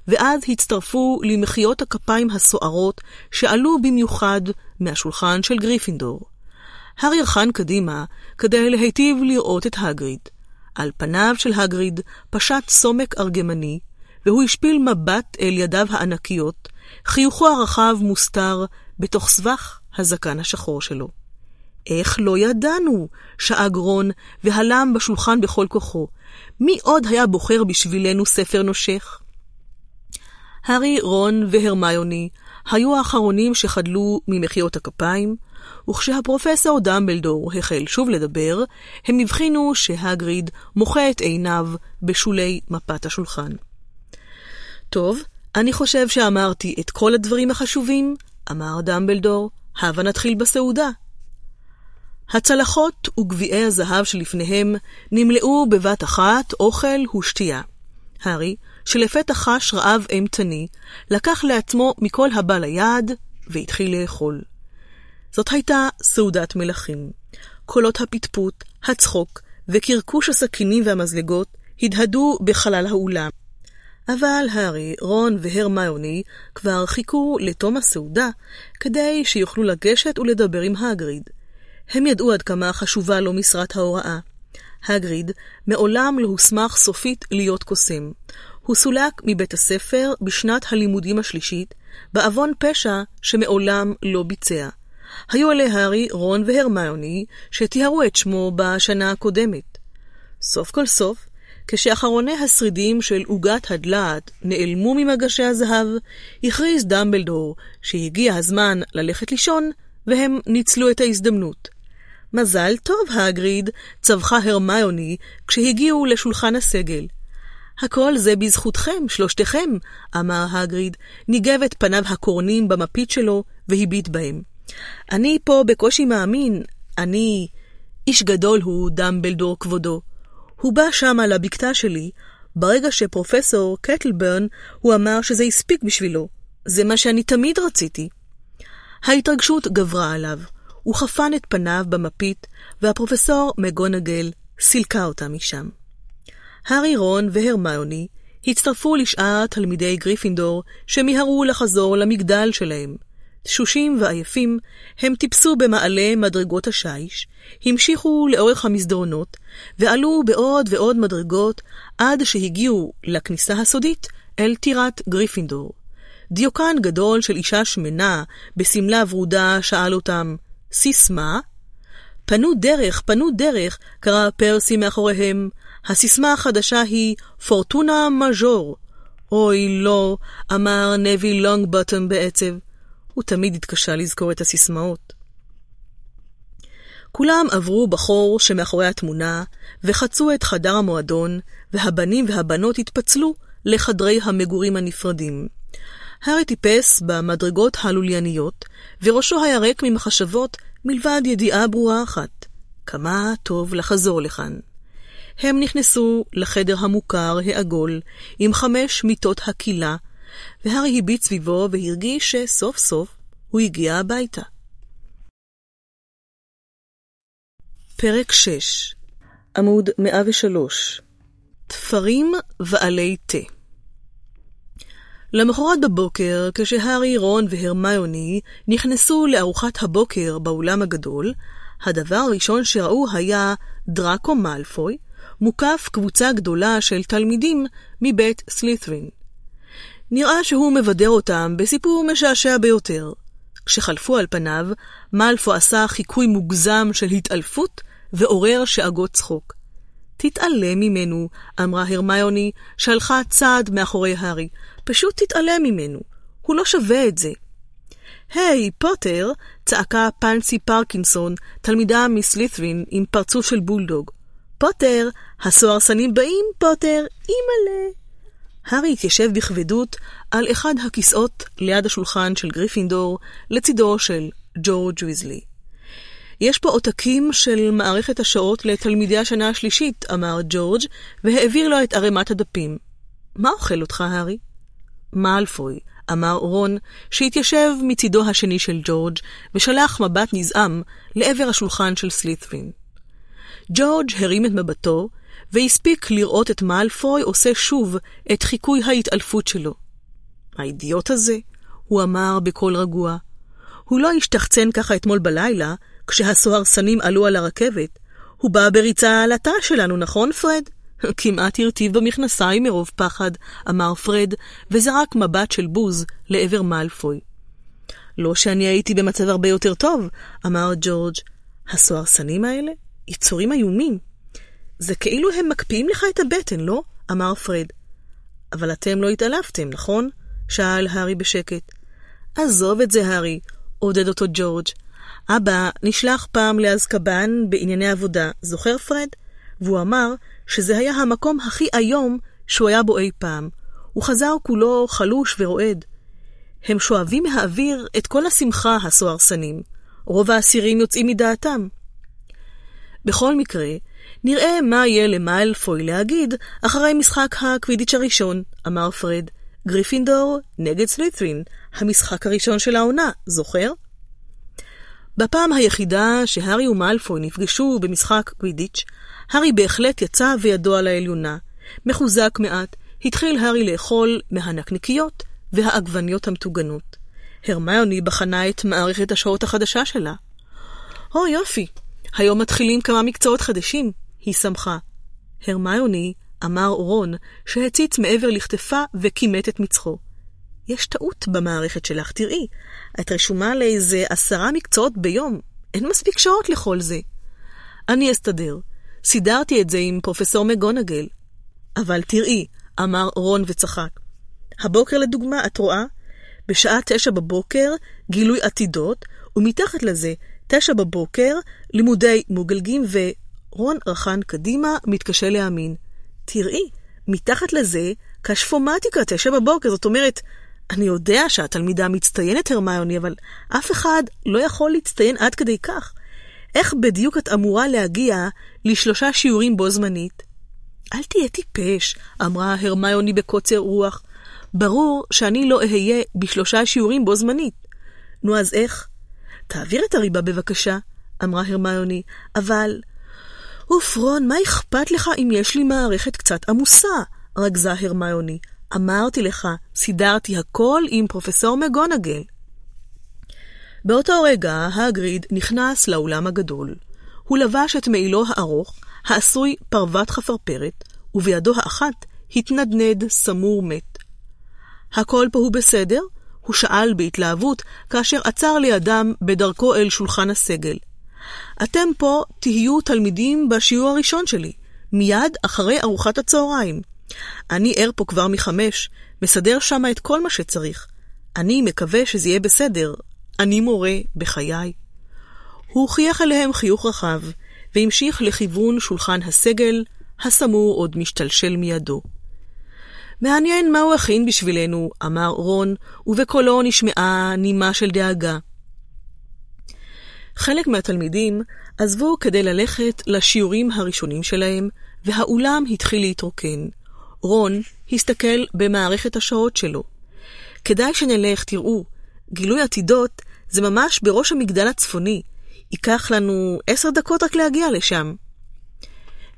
ואז הצטרפו למחיאות הכפיים הסוערות שעלו במיוחד מהשולחן של גריפינדור. הארי רחן קדימה כדי להיטיב לראות את הגריד. על פניו של הגריד פשט סומק ארגמני, והוא השפיל מבט אל ידיו הענקיות, חיוכו הרחב מוסתר בתוך סבך הזקן השחור שלו. איך לא ידענו? שאג רון, והלם בשולחן בכל כוחו. מי עוד היה בוחר בשבילנו ספר נושך? הארי, רון והרמיוני היו האחרונים שחדלו ממחיאות הכפיים, וכשהפרופסור דמבלדור החל שוב לדבר, הם הבחינו שהגריד מוחה את עיניו בשולי מפת השולחן. טוב, אני חושב שאמרתי את כל הדברים החשובים, אמר דמבלדור, הבה נתחיל בסעודה. הצלחות וגביעי הזהב שלפניהם נמלאו בבת אחת אוכל ושתייה. הארי, שלפתע חש רעב אימתני, לקח לעצמו מכל הבא ליד והתחיל לאכול. זאת הייתה סעודת מלכים. קולות הפטפוט, הצחוק וקרקוש הסכינים והמזלגות הדהדו בחלל האולם. אבל הארי, רון והרמיוני כבר חיכו לתום הסעודה כדי שיוכלו לגשת ולדבר עם הגריד. הם ידעו עד כמה חשובה לו משרת ההוראה. הגריד מעולם לא הוסמך סופית להיות קוסם. הוא סולק מבית הספר בשנת הלימודים השלישית, בעוון פשע שמעולם לא ביצע. היו אלה הארי, רון והרמיוני, שטיהרו את שמו בשנה הקודמת. סוף כל סוף, כשאחרוני השרידים של עוגת הדלעת נעלמו ממגשי הזהב, הכריז דמבלדור שהגיע הזמן ללכת לישון, והם ניצלו את ההזדמנות. מזל טוב, הגריד, צווחה הרמיוני כשהגיעו לשולחן הסגל. הכל זה בזכותכם, שלושתכם, אמר הגריד, ניגב את פניו הקורנים במפית שלו והביט בהם. אני פה בקושי מאמין, אני... איש גדול הוא דמבלדור כבודו. הוא בא שמה לבקתה שלי, ברגע שפרופסור קטלברן, הוא אמר שזה הספיק בשבילו. זה מה שאני תמיד רציתי. ההתרגשות גברה עליו. הוא חפן את פניו במפית, והפרופסור מגונגל סילקה אותה משם. הארי, רון והרמיוני הצטרפו לשאר תלמידי גריפינדור שמיהרו לחזור למגדל שלהם. תשושים ועייפים, הם טיפסו במעלה מדרגות השיש, המשיכו לאורך המסדרונות, ועלו בעוד ועוד מדרגות עד שהגיעו לכניסה הסודית אל טירת גריפינדור. דיוקן גדול של אישה שמנה בשמלה ורודה שאל אותם, סיסמה? פנו דרך, פנו דרך, קרא פרסי מאחוריהם. הסיסמה החדשה היא פורטונה מז'ור. אוי, לא, אמר נבי לונגבוטום בעצב. הוא תמיד התקשה לזכור את הסיסמאות. כולם עברו בחור שמאחורי התמונה, וחצו את חדר המועדון, והבנים והבנות התפצלו לחדרי המגורים הנפרדים. הארי טיפס במדרגות הלולייניות, וראשו היה ריק ממחשבות מלבד ידיעה ברורה אחת, כמה טוב לחזור לכאן. הם נכנסו לחדר המוכר, העגול, עם חמש מיטות הקהילה, והארי הביט סביבו והרגיש שסוף סוף הוא הגיע הביתה. פרק 6, עמוד 103 תפרים ועלי תה למחרת בבוקר, כשהארי, רון והרמיוני נכנסו לארוחת הבוקר באולם הגדול, הדבר הראשון שראו היה דראקו מאלפוי, מוקף קבוצה גדולה של תלמידים מבית סלית'רין. נראה שהוא מבדר אותם בסיפור משעשע ביותר. כשחלפו על פניו, מאלפו עשה חיקוי מוגזם של התעלפות ועורר שאגות צחוק. תתעלם ממנו, אמרה הרמיוני, שהלכה צעד מאחורי הארי. פשוט תתעלם ממנו. הוא לא שווה את זה. היי, hey, פוטר! צעקה פנסי פרקינסון, תלמידה מסלית'רין עם פרצוף של בולדוג. פוטר! הסוהרסנים באים, פוטר! אימא'לה! הארי התיישב בכבדות על אחד הכיסאות ליד השולחן של גריפינדור, לצידו של ג'ורג' ויזלי. יש פה עותקים של מערכת השעות לתלמידי השנה השלישית, אמר ג'ורג', והעביר לו את ערימת הדפים. מה אוכל אותך, הארי? מאלפוי, אמר רון, שהתיישב מצידו השני של ג'ורג' ושלח מבט נזעם לעבר השולחן של סלית'רין. ג'ורג' הרים את מבטו, והספיק לראות את מאלפוי עושה שוב את חיקוי ההתעלפות שלו. האידיוט הזה, הוא אמר בקול רגוע. הוא לא השתחצן ככה אתמול בלילה, כשהסוהרסנים עלו על הרכבת. הוא בא בריצה על התא שלנו, נכון, פרד? כמעט הרטיב במכנסיים מרוב פחד, אמר פרד, וזרק מבט של בוז לעבר מאלפוי. לא שאני הייתי במצב הרבה יותר טוב, אמר ג'ורג'. הסוהרסנים האלה? יצורים איומים. זה כאילו הם מקפיאים לך את הבטן, לא? אמר פרד. אבל אתם לא התעלפתם, נכון? שאל הארי בשקט. עזוב את זה, הארי, עודד אותו ג'ורג'. אבא נשלח פעם לאזקבן בענייני עבודה, זוכר פרד? והוא אמר שזה היה המקום הכי איום שהוא היה בו אי פעם. הוא חזר כולו חלוש ורועד. הם שואבים מהאוויר את כל השמחה, הסוהרסנים. רוב האסירים יוצאים מדעתם. בכל מקרה, נראה מה יהיה למאלפוי להגיד אחרי משחק הקווידיץ' הראשון, אמר פרד. גריפינדור נגד סלית'רין, המשחק הראשון של העונה, זוכר? בפעם היחידה שהארי ומאלפוי נפגשו במשחק קווידיץ', הארי בהחלט יצא וידו על העליונה. מחוזק מעט, התחיל הארי לאכול מהנקניקיות והעגבניות המטוגנות. הרמיוני בחנה את מערכת השעות החדשה שלה. או יופי, היום מתחילים כמה מקצועות חדשים, היא שמחה. הרמיוני, אמר רון, שהציץ מעבר לכתפה וכימת את מצחו. יש טעות במערכת שלך, תראי. את רשומה לאיזה עשרה מקצועות ביום. אין מספיק שעות לכל זה. אני אסתדר. סידרתי את זה עם פרופסור מגונגל. אבל תראי, אמר רון וצחק. הבוקר לדוגמה, את רואה? בשעה תשע בבוקר, גילוי עתידות, ומתחת לזה, תשע בבוקר, לימודי מוגלגים, ורון רחן קדימה, מתקשה להאמין. תראי, מתחת לזה, קשפומטיקה, תשע בבוקר, זאת אומרת, אני יודע שאת תלמידה מצטיינת, הרמיוני, אבל אף אחד לא יכול להצטיין עד כדי כך. איך בדיוק את אמורה להגיע לשלושה שיעורים בו זמנית? אל תהיה טיפש, אמרה הרמיוני בקוצר רוח. ברור שאני לא אהיה בשלושה שיעורים בו זמנית. נו, אז איך? תעביר את הריבה בבקשה, אמרה הרמיוני, אבל... אוף, רון, מה אכפת לך אם יש לי מערכת קצת עמוסה? רגזה הרמיוני. אמרתי לך, סידרתי הכל עם פרופסור מגונגל. באותו רגע הגריד נכנס לאולם הגדול. הוא לבש את מעילו הארוך, העשוי פרוות חפרפרת, ובידו האחת התנדנד סמור מת. הכל פה הוא בסדר? הוא שאל בהתלהבות, כאשר עצר לידם בדרכו אל שולחן הסגל. אתם פה תהיו תלמידים בשיעור הראשון שלי, מיד אחרי ארוחת הצהריים. אני ער פה כבר מחמש, מסדר שמה את כל מה שצריך. אני מקווה שזה יהיה בסדר. אני מורה בחיי. הוא חייך אליהם חיוך רחב, והמשיך לכיוון שולחן הסגל, הסמור עוד משתלשל מידו. מעניין מה הוא הכין בשבילנו, אמר רון, ובקולו נשמעה נימה של דאגה. חלק מהתלמידים עזבו כדי ללכת לשיעורים הראשונים שלהם, והאולם התחיל להתרוקן. רון הסתכל במערכת השעות שלו. כדאי שנלך, תראו, גילוי עתידות זה ממש בראש המגדל הצפוני. ייקח לנו עשר דקות רק להגיע לשם.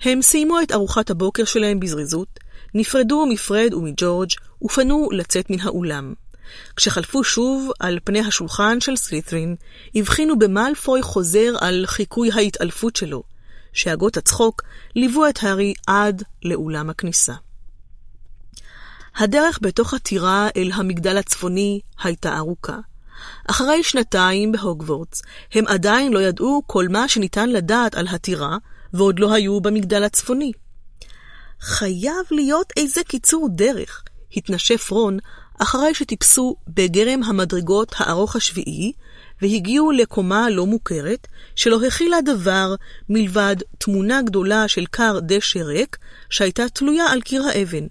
הם סיימו את ארוחת הבוקר שלהם בזריזות, נפרדו מפרד ומג'ורג' ופנו לצאת מן האולם. כשחלפו שוב על פני השולחן של סלית'רין, הבחינו במאלפוי חוזר על חיקוי ההתעלפות שלו, שאגות הצחוק ליוו את הארי עד לאולם הכניסה. הדרך בתוך הטירה אל המגדל הצפוני הייתה ארוכה. אחרי שנתיים בהוגוורטס, הם עדיין לא ידעו כל מה שניתן לדעת על הטירה, ועוד לא היו במגדל הצפוני. חייב להיות איזה קיצור דרך, התנשף רון אחרי שטיפסו בגרם המדרגות הארוך השביעי, והגיעו לקומה לא מוכרת, שלא הכילה דבר מלבד תמונה גדולה של כר דשא ריק, שהייתה תלויה על קיר האבן.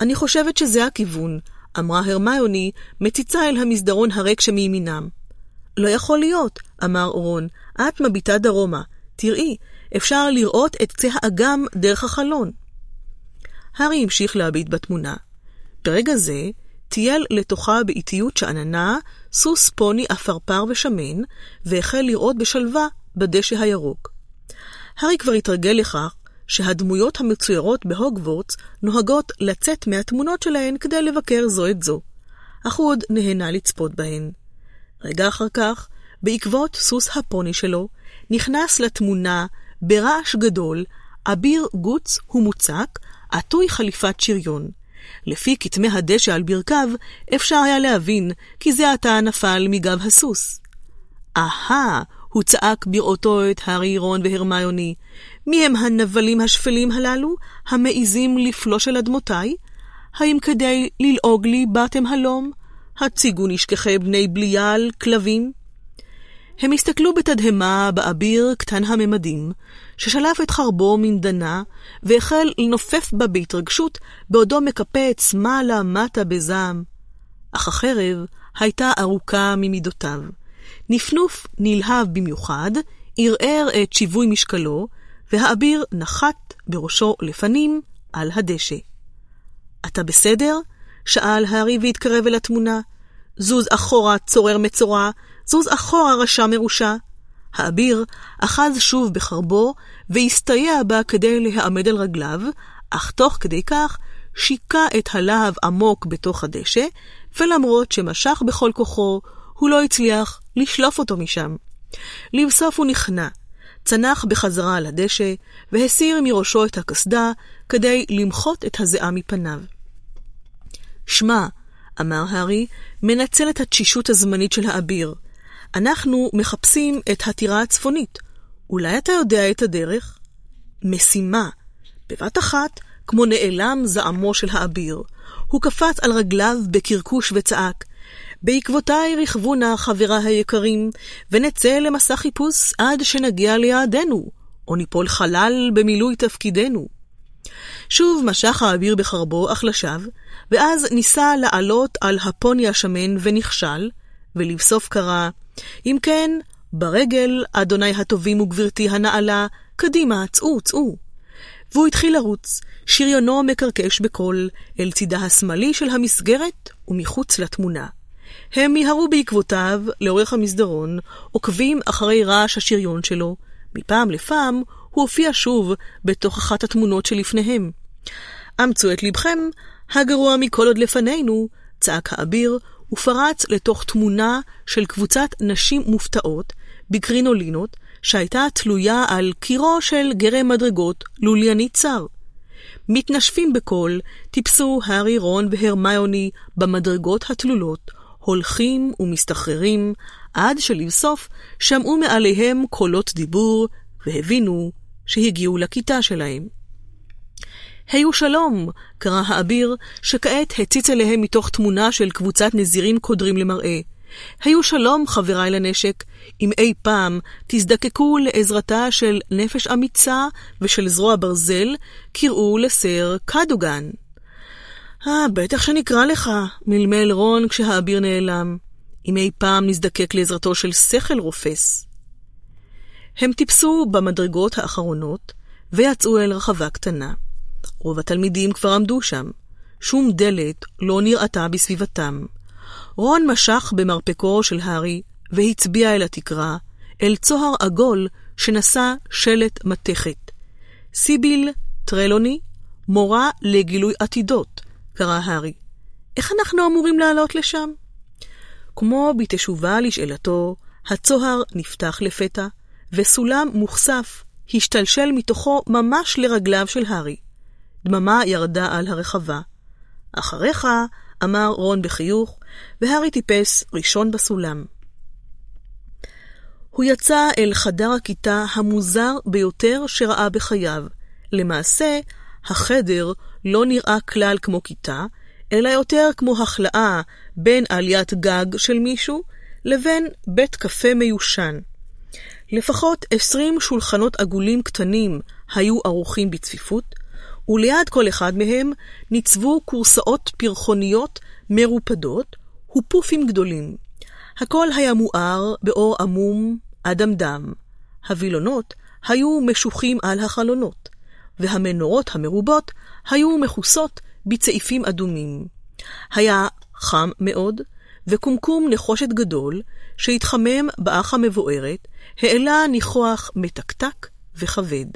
אני חושבת שזה הכיוון, אמרה הרמיוני, מציצה אל המסדרון הריק שמימינם. לא יכול להיות, אמר רון, את מביטה דרומה. תראי, אפשר לראות את קצה האגם דרך החלון. הארי המשיך להביט בתמונה. ברגע זה, טייל לתוכה באיטיות שאננה, סוס פוני עפרפר ושמן, והחל לראות בשלווה בדשא הירוק. הארי כבר התרגל לכך שהדמויות המצוירות בהוגוורטס נוהגות לצאת מהתמונות שלהן כדי לבקר זו את זו, אך הוא עוד נהנה לצפות בהן. רגע אחר כך, בעקבות סוס הפוני שלו, נכנס לתמונה ברעש גדול אביר גוץ ומוצק, עטוי חליפת שריון. לפי כתמי הדשא על ברכיו, אפשר היה להבין כי זה עתה נפל מגב הסוס. אהה, הוא צעק בראותו את הארי, רון והרמיוני. מי הם הנבלים השפלים הללו, המעיזים לפלוש אל אדמותיי? האם כדי ללעוג לי באתם הלום? הציגו נשכחי בני בליעל, כלבים. הם הסתכלו בתדהמה באביר קטן הממדים, ששלף את חרבו מן דנה, והחל לנופף בה בהתרגשות, בעודו מקפץ מעלה-מטה בזעם. אך החרב הייתה ארוכה ממידותיו. נפנוף נלהב במיוחד, ערער את שיווי משקלו, והאביר נחת בראשו לפנים על הדשא. אתה בסדר? שאל הארי והתקרב אל התמונה. זוז אחורה, צורר מצורע, זוז אחורה, רשע מרושע. האביר אחז שוב בחרבו, והסתייע בה כדי להעמד על רגליו, אך תוך כדי כך שיקע את הלהב עמוק בתוך הדשא, ולמרות שמשך בכל כוחו, הוא לא הצליח לשלוף אותו משם. לבסוף הוא נכנע, צנח בחזרה על הדשא, והסיר מראשו את הקסדה כדי למחות את הזיעה מפניו. שמע, אמר הארי, מנצל את התשישות הזמנית של האביר. אנחנו מחפשים את הטירה הצפונית. אולי אתה יודע את הדרך? משימה. בבת אחת, כמו נעלם זעמו של האביר. הוא קפץ על רגליו בקרקוש וצעק, בעקבותיי רכבו נא חבריי היקרים, ונצא למסע חיפוש עד שנגיע ליעדנו, או ניפול חלל במילוי תפקידנו. שוב משך האביר בחרבו, אך לשווא, ואז ניסה לעלות על הפוני השמן ונכשל, ולבסוף קרא, אם כן, ברגל, אדוני הטובים וגברתי הנעלה, קדימה, צאו, צאו. והוא התחיל לרוץ, שריונו מקרקש בקול, אל צידה השמאלי של המסגרת ומחוץ לתמונה. הם מיהרו בעקבותיו לאורך המסדרון, עוקבים אחרי רעש השריון שלו. מפעם לפעם הוא הופיע שוב בתוך אחת התמונות שלפניהם. אמצו את לבכם, הגרוע מכל עוד לפנינו, צעק האביר, ופרץ לתוך תמונה של קבוצת נשים מופתעות, בקרינולינות, שהייתה תלויה על קירו של גרם מדרגות לולייני צר. מתנשפים בקול, טיפסו הארי, רון והרמיוני במדרגות התלולות, הולכים ומסתחררים, עד שלבסוף שמעו מעליהם קולות דיבור, והבינו שהגיעו לכיתה שלהם. היו שלום, קרא האביר, שכעת הציץ אליהם מתוך תמונה של קבוצת נזירים קודרים למראה. היו שלום, חבריי לנשק, אם אי פעם תזדקקו לעזרתה של נפש אמיצה ושל זרוע ברזל, קראו לסר קדוגן. אה, בטח שנקרא לך, מלמל רון כשהאביר נעלם. אם אי פעם נזדקק לעזרתו של שכל רופס. הם טיפסו במדרגות האחרונות ויצאו אל רחבה קטנה. רוב התלמידים כבר עמדו שם. שום דלת לא נראתה בסביבתם. רון משך במרפקו של הארי והצביע אל התקרה, אל צוהר עגול שנשא שלט מתכת. סיביל טרלוני, מורה לגילוי עתידות, קרא הארי. איך אנחנו אמורים לעלות לשם? כמו בתשובה לשאלתו, הצוהר נפתח לפתע, וסולם מוכסף השתלשל מתוכו ממש לרגליו של הארי. דממה ירדה על הרחבה. אחריך, אמר רון בחיוך, והארי טיפס ראשון בסולם. הוא יצא אל חדר הכיתה המוזר ביותר שראה בחייו. למעשה, החדר לא נראה כלל כמו כיתה, אלא יותר כמו החלאה בין עליית גג של מישהו לבין בית קפה מיושן. לפחות עשרים שולחנות עגולים קטנים היו ערוכים בצפיפות, וליד כל אחד מהם ניצבו כורסאות פרחוניות מרופדות ופופים גדולים. הכל היה מואר באור עמום אדמדם. הווילונות היו משוחים על החלונות. והמנורות המרובות היו מכוסות בצעיפים אדומים. היה חם מאוד, וקומקום נחושת גדול, שהתחמם באח המבוערת, העלה ניחוח מתקתק וכבד.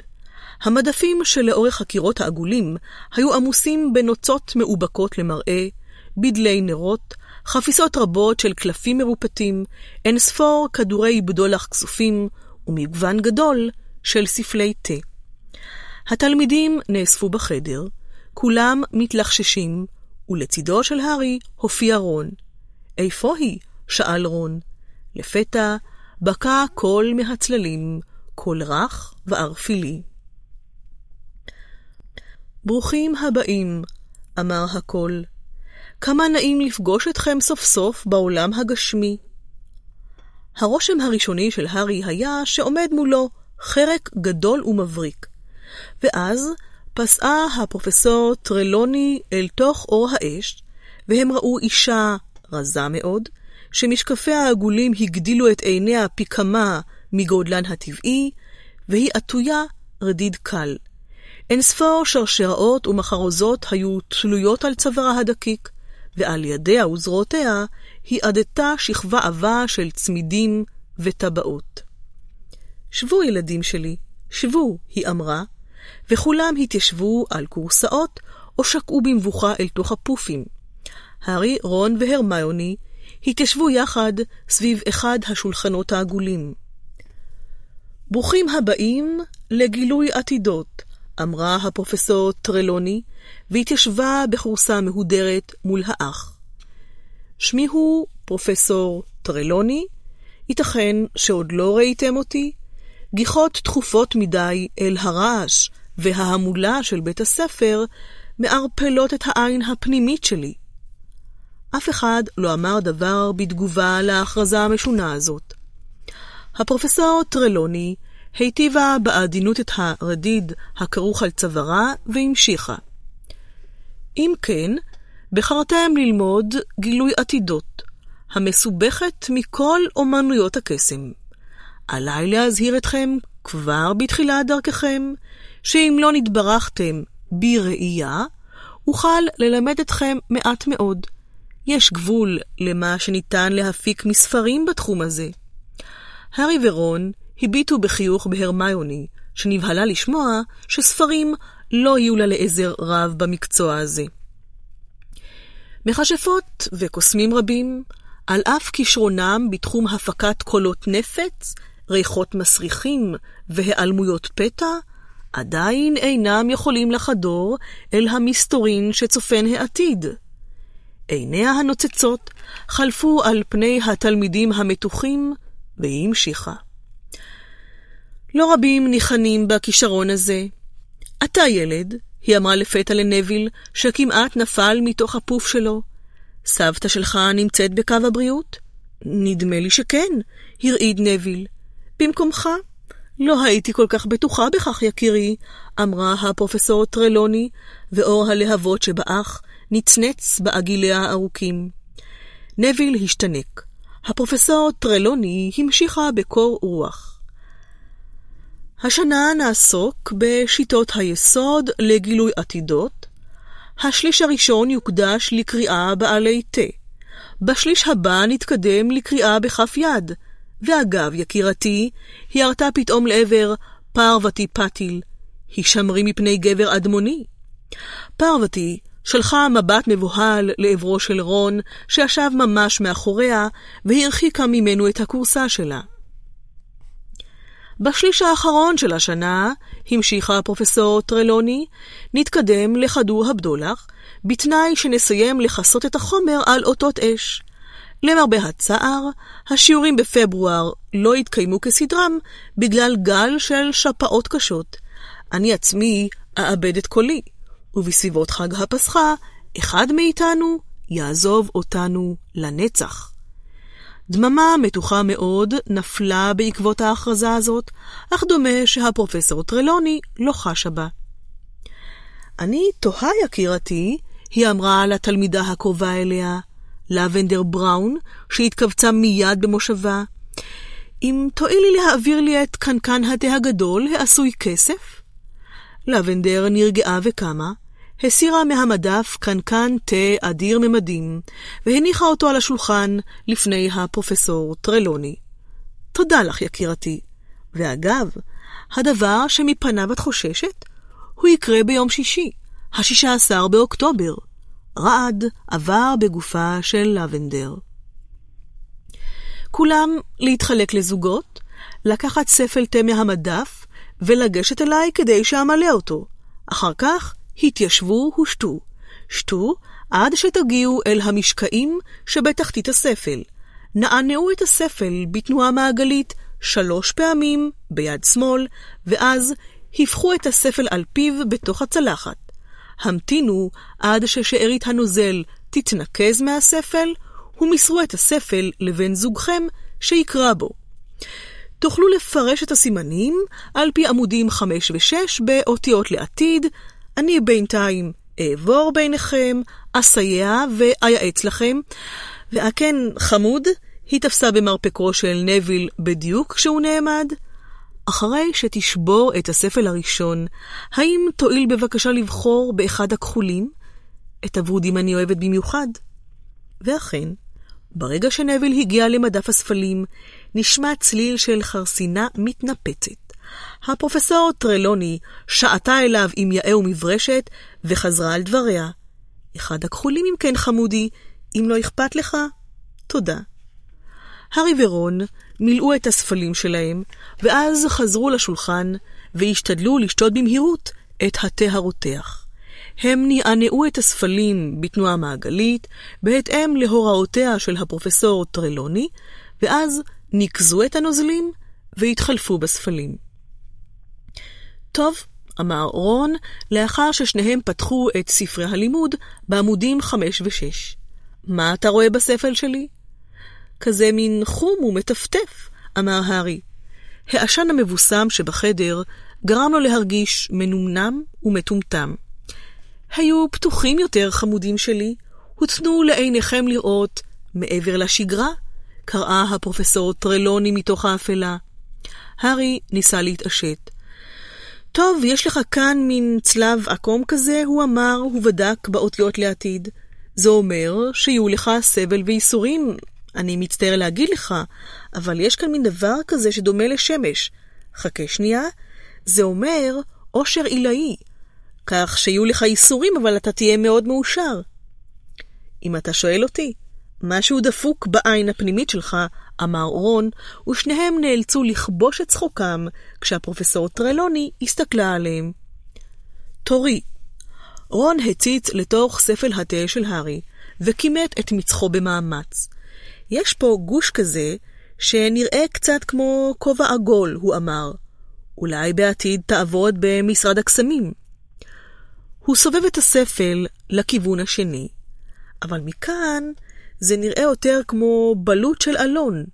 המדפים שלאורך הקירות העגולים היו עמוסים בנוצות מאובקות למראה, בדלי נרות, חפיסות רבות של קלפים מרופטים, אין ספור כדורי בדולח כסופים, ומגוון גדול של ספלי תה. התלמידים נאספו בחדר, כולם מתלחששים, ולצידו של הארי הופיע רון. איפה היא? שאל רון. לפתע בקע קול מהצללים, קול רך וערפילי. ברוכים הבאים, אמר הקול. כמה נעים לפגוש אתכם סוף סוף בעולם הגשמי. הרושם הראשוני של הארי היה שעומד מולו חרק גדול ומבריק. ואז פסעה הפרופסור טרלוני אל אור אור האש, והם ראו אישה רזה מאוד, שמשקפיה העגולים הגדילו את עיניה פי כמה מגודלן הטבעי, והיא עטויה רדיד קל. אין ספור שרשראות ומחרוזות היו תלויות על צווארה הדקיק, ועל ידיה וזרועותיה היא עדתה שכבה עבה של צמידים וטבעות. שבו, ילדים שלי, שבו, היא אמרה, וכולם התיישבו על כורסאות או שקעו במבוכה אל תוך הפופים. הארי, רון והרמיוני התיישבו יחד סביב אחד השולחנות העגולים. ברוכים הבאים לגילוי עתידות, אמרה הפרופסור טרלוני, והתיישבה בכורסה מהודרת מול האח. שמי הוא פרופסור טרלוני, ייתכן שעוד לא ראיתם אותי? גיחות תכופות מדי אל הרעש וההמולה של בית הספר מערפלות את העין הפנימית שלי. אף אחד לא אמר דבר בתגובה להכרזה המשונה הזאת. הפרופסור טרלוני היטיבה בעדינות את הרדיד הכרוך על צווארה והמשיכה. אם כן, בחרתם ללמוד גילוי עתידות, המסובכת מכל אומנויות הקסם. עליי להזהיר אתכם כבר בתחילת דרככם, שאם לא נתברכתם בראייה, אוכל ללמד אתכם מעט מאוד. יש גבול למה שניתן להפיק מספרים בתחום הזה. הארי ורון הביטו בחיוך בהרמיוני, שנבהלה לשמוע שספרים לא יהיו לה לעזר רב במקצוע הזה. מכשפות וקוסמים רבים, על אף כישרונם בתחום הפקת קולות נפץ, ריחות מסריחים והיעלמויות פתע, עדיין אינם יכולים לחדור אל המסתורין שצופן העתיד. עיניה הנוצצות חלפו על פני התלמידים המתוחים, והיא המשיכה. לא רבים ניחנים בכישרון הזה. אתה ילד, היא אמרה לפתע לנביל, שכמעט נפל מתוך הפוף שלו. סבתא שלך נמצאת בקו הבריאות? נדמה לי שכן, הרעיד נביל. במקומך? לא הייתי כל כך בטוחה בכך, יקירי, אמרה הפרופסור טרלוני, ואור הלהבות שבאח נצנץ בעגיליה הארוכים. נביל השתנק. הפרופסור טרלוני המשיכה בקור רוח. השנה נעסוק בשיטות היסוד לגילוי עתידות. השליש הראשון יוקדש לקריאה בעלי תה. בשליש הבא נתקדם לקריאה בכף יד. ואגב, יקירתי, היא ירתה פתאום לעבר פרוותי פתיל, הישמרי מפני גבר אדמוני. פרוותי שלחה מבט מבוהל לעברו של רון, שישב ממש מאחוריה, והרחיקה ממנו את הכורסה שלה. בשליש האחרון של השנה, המשיכה הפרופסור טרלוני, נתקדם לכדור הבדולח, בתנאי שנסיים לכסות את החומר על אותות אש. למרבה הצער, השיעורים בפברואר לא התקיימו כסדרם בגלל גל של שפעות קשות. אני עצמי אאבד את קולי, ובסביבות חג הפסחה, אחד מאיתנו יעזוב אותנו לנצח. דממה מתוחה מאוד נפלה בעקבות ההכרזה הזאת, אך דומה שהפרופסור טרלוני לא חשה בה. אני תוהה, יקירתי, היא אמרה לתלמידה הקרובה אליה, לבנדר בראון, שהתכווצה מיד במושבה, אם תואילי להעביר לי את קנקן התה הגדול העשוי כסף? לבנדר נרגעה וקמה, הסירה מהמדף קנקן תה אדיר ממדים, והניחה אותו על השולחן לפני הפרופסור טרלוני. תודה לך, יקירתי. ואגב, הדבר שמפניו את חוששת, הוא יקרה ביום שישי, השישה עשר באוקטובר. רעד עבר בגופה של לבנדר. כולם להתחלק לזוגות, לקחת ספל תה מהמדף ולגשת אליי כדי שאמלא אותו. אחר כך התיישבו ושתו. שתו עד שתגיעו אל המשקעים שבתחתית הספל. נענעו את הספל בתנועה מעגלית שלוש פעמים ביד שמאל, ואז הפכו את הספל על פיו בתוך הצלחת. המתינו עד ששארית הנוזל תתנקז מהספל, ומסרו את הספל לבן זוגכם שיקרא בו. תוכלו לפרש את הסימנים על פי עמודים 5 ו-6 באותיות לעתיד. אני בינתיים אעבור ביניכם, אסייע ואייעץ לכם. והכן, חמוד, היא תפסה במרפקו של נביל בדיוק כשהוא נעמד. אחרי שתשבור את הספל הראשון, האם תואיל בבקשה לבחור באחד הכחולים? את הוורודים אני אוהבת במיוחד. ואכן, ברגע שנביל הגיע למדף הספלים, נשמע צליל של חרסינה מתנפצת. הפרופסור טרלוני שעטה אליו עם יאה ומברשת, וחזרה על דבריה. אחד הכחולים אם כן, חמודי, אם לא אכפת לך, תודה. הארי ורון מילאו את הספלים שלהם, ואז חזרו לשולחן, והשתדלו לשתות במהירות את התה הרותח. הם נענעו את הספלים בתנועה מעגלית, בהתאם להוראותיה של הפרופסור טרלוני, ואז ניקזו את הנוזלים והתחלפו בספלים. טוב, אמר רון, לאחר ששניהם פתחו את ספרי הלימוד בעמודים 5 ו-6. מה אתה רואה בספל שלי? כזה מין חום ומטפטף, אמר הארי. העשן המבוסם שבחדר גרם לו להרגיש מנומנם ומטומטם. היו פתוחים יותר, חמודים שלי, הותנו לעיניכם לראות מעבר לשגרה, קראה הפרופסור טרלוני מתוך האפלה. הארי ניסה להתעשת. טוב, יש לך כאן מין צלב עקום כזה, הוא אמר, ובדק באותיות לעתיד. זה אומר שיהיו לך סבל וייסורים, אני מצטער להגיד לך, אבל יש כאן מין דבר כזה שדומה לשמש. חכה שנייה, זה אומר עושר עילאי, כך שיהיו לך ייסורים, אבל אתה תהיה מאוד מאושר. אם אתה שואל אותי, משהו דפוק בעין הפנימית שלך, אמר רון, ושניהם נאלצו לכבוש את צחוקם כשהפרופסור טרלוני הסתכלה עליהם. תורי. רון הציץ לתוך ספל התה של הארי, וכימת את מצחו במאמץ. יש פה גוש כזה שנראה קצת כמו כובע עגול, הוא אמר. אולי בעתיד תעבוד במשרד הקסמים. הוא סובב את הספל לכיוון השני, אבל מכאן זה נראה יותר כמו בלוט של אלון.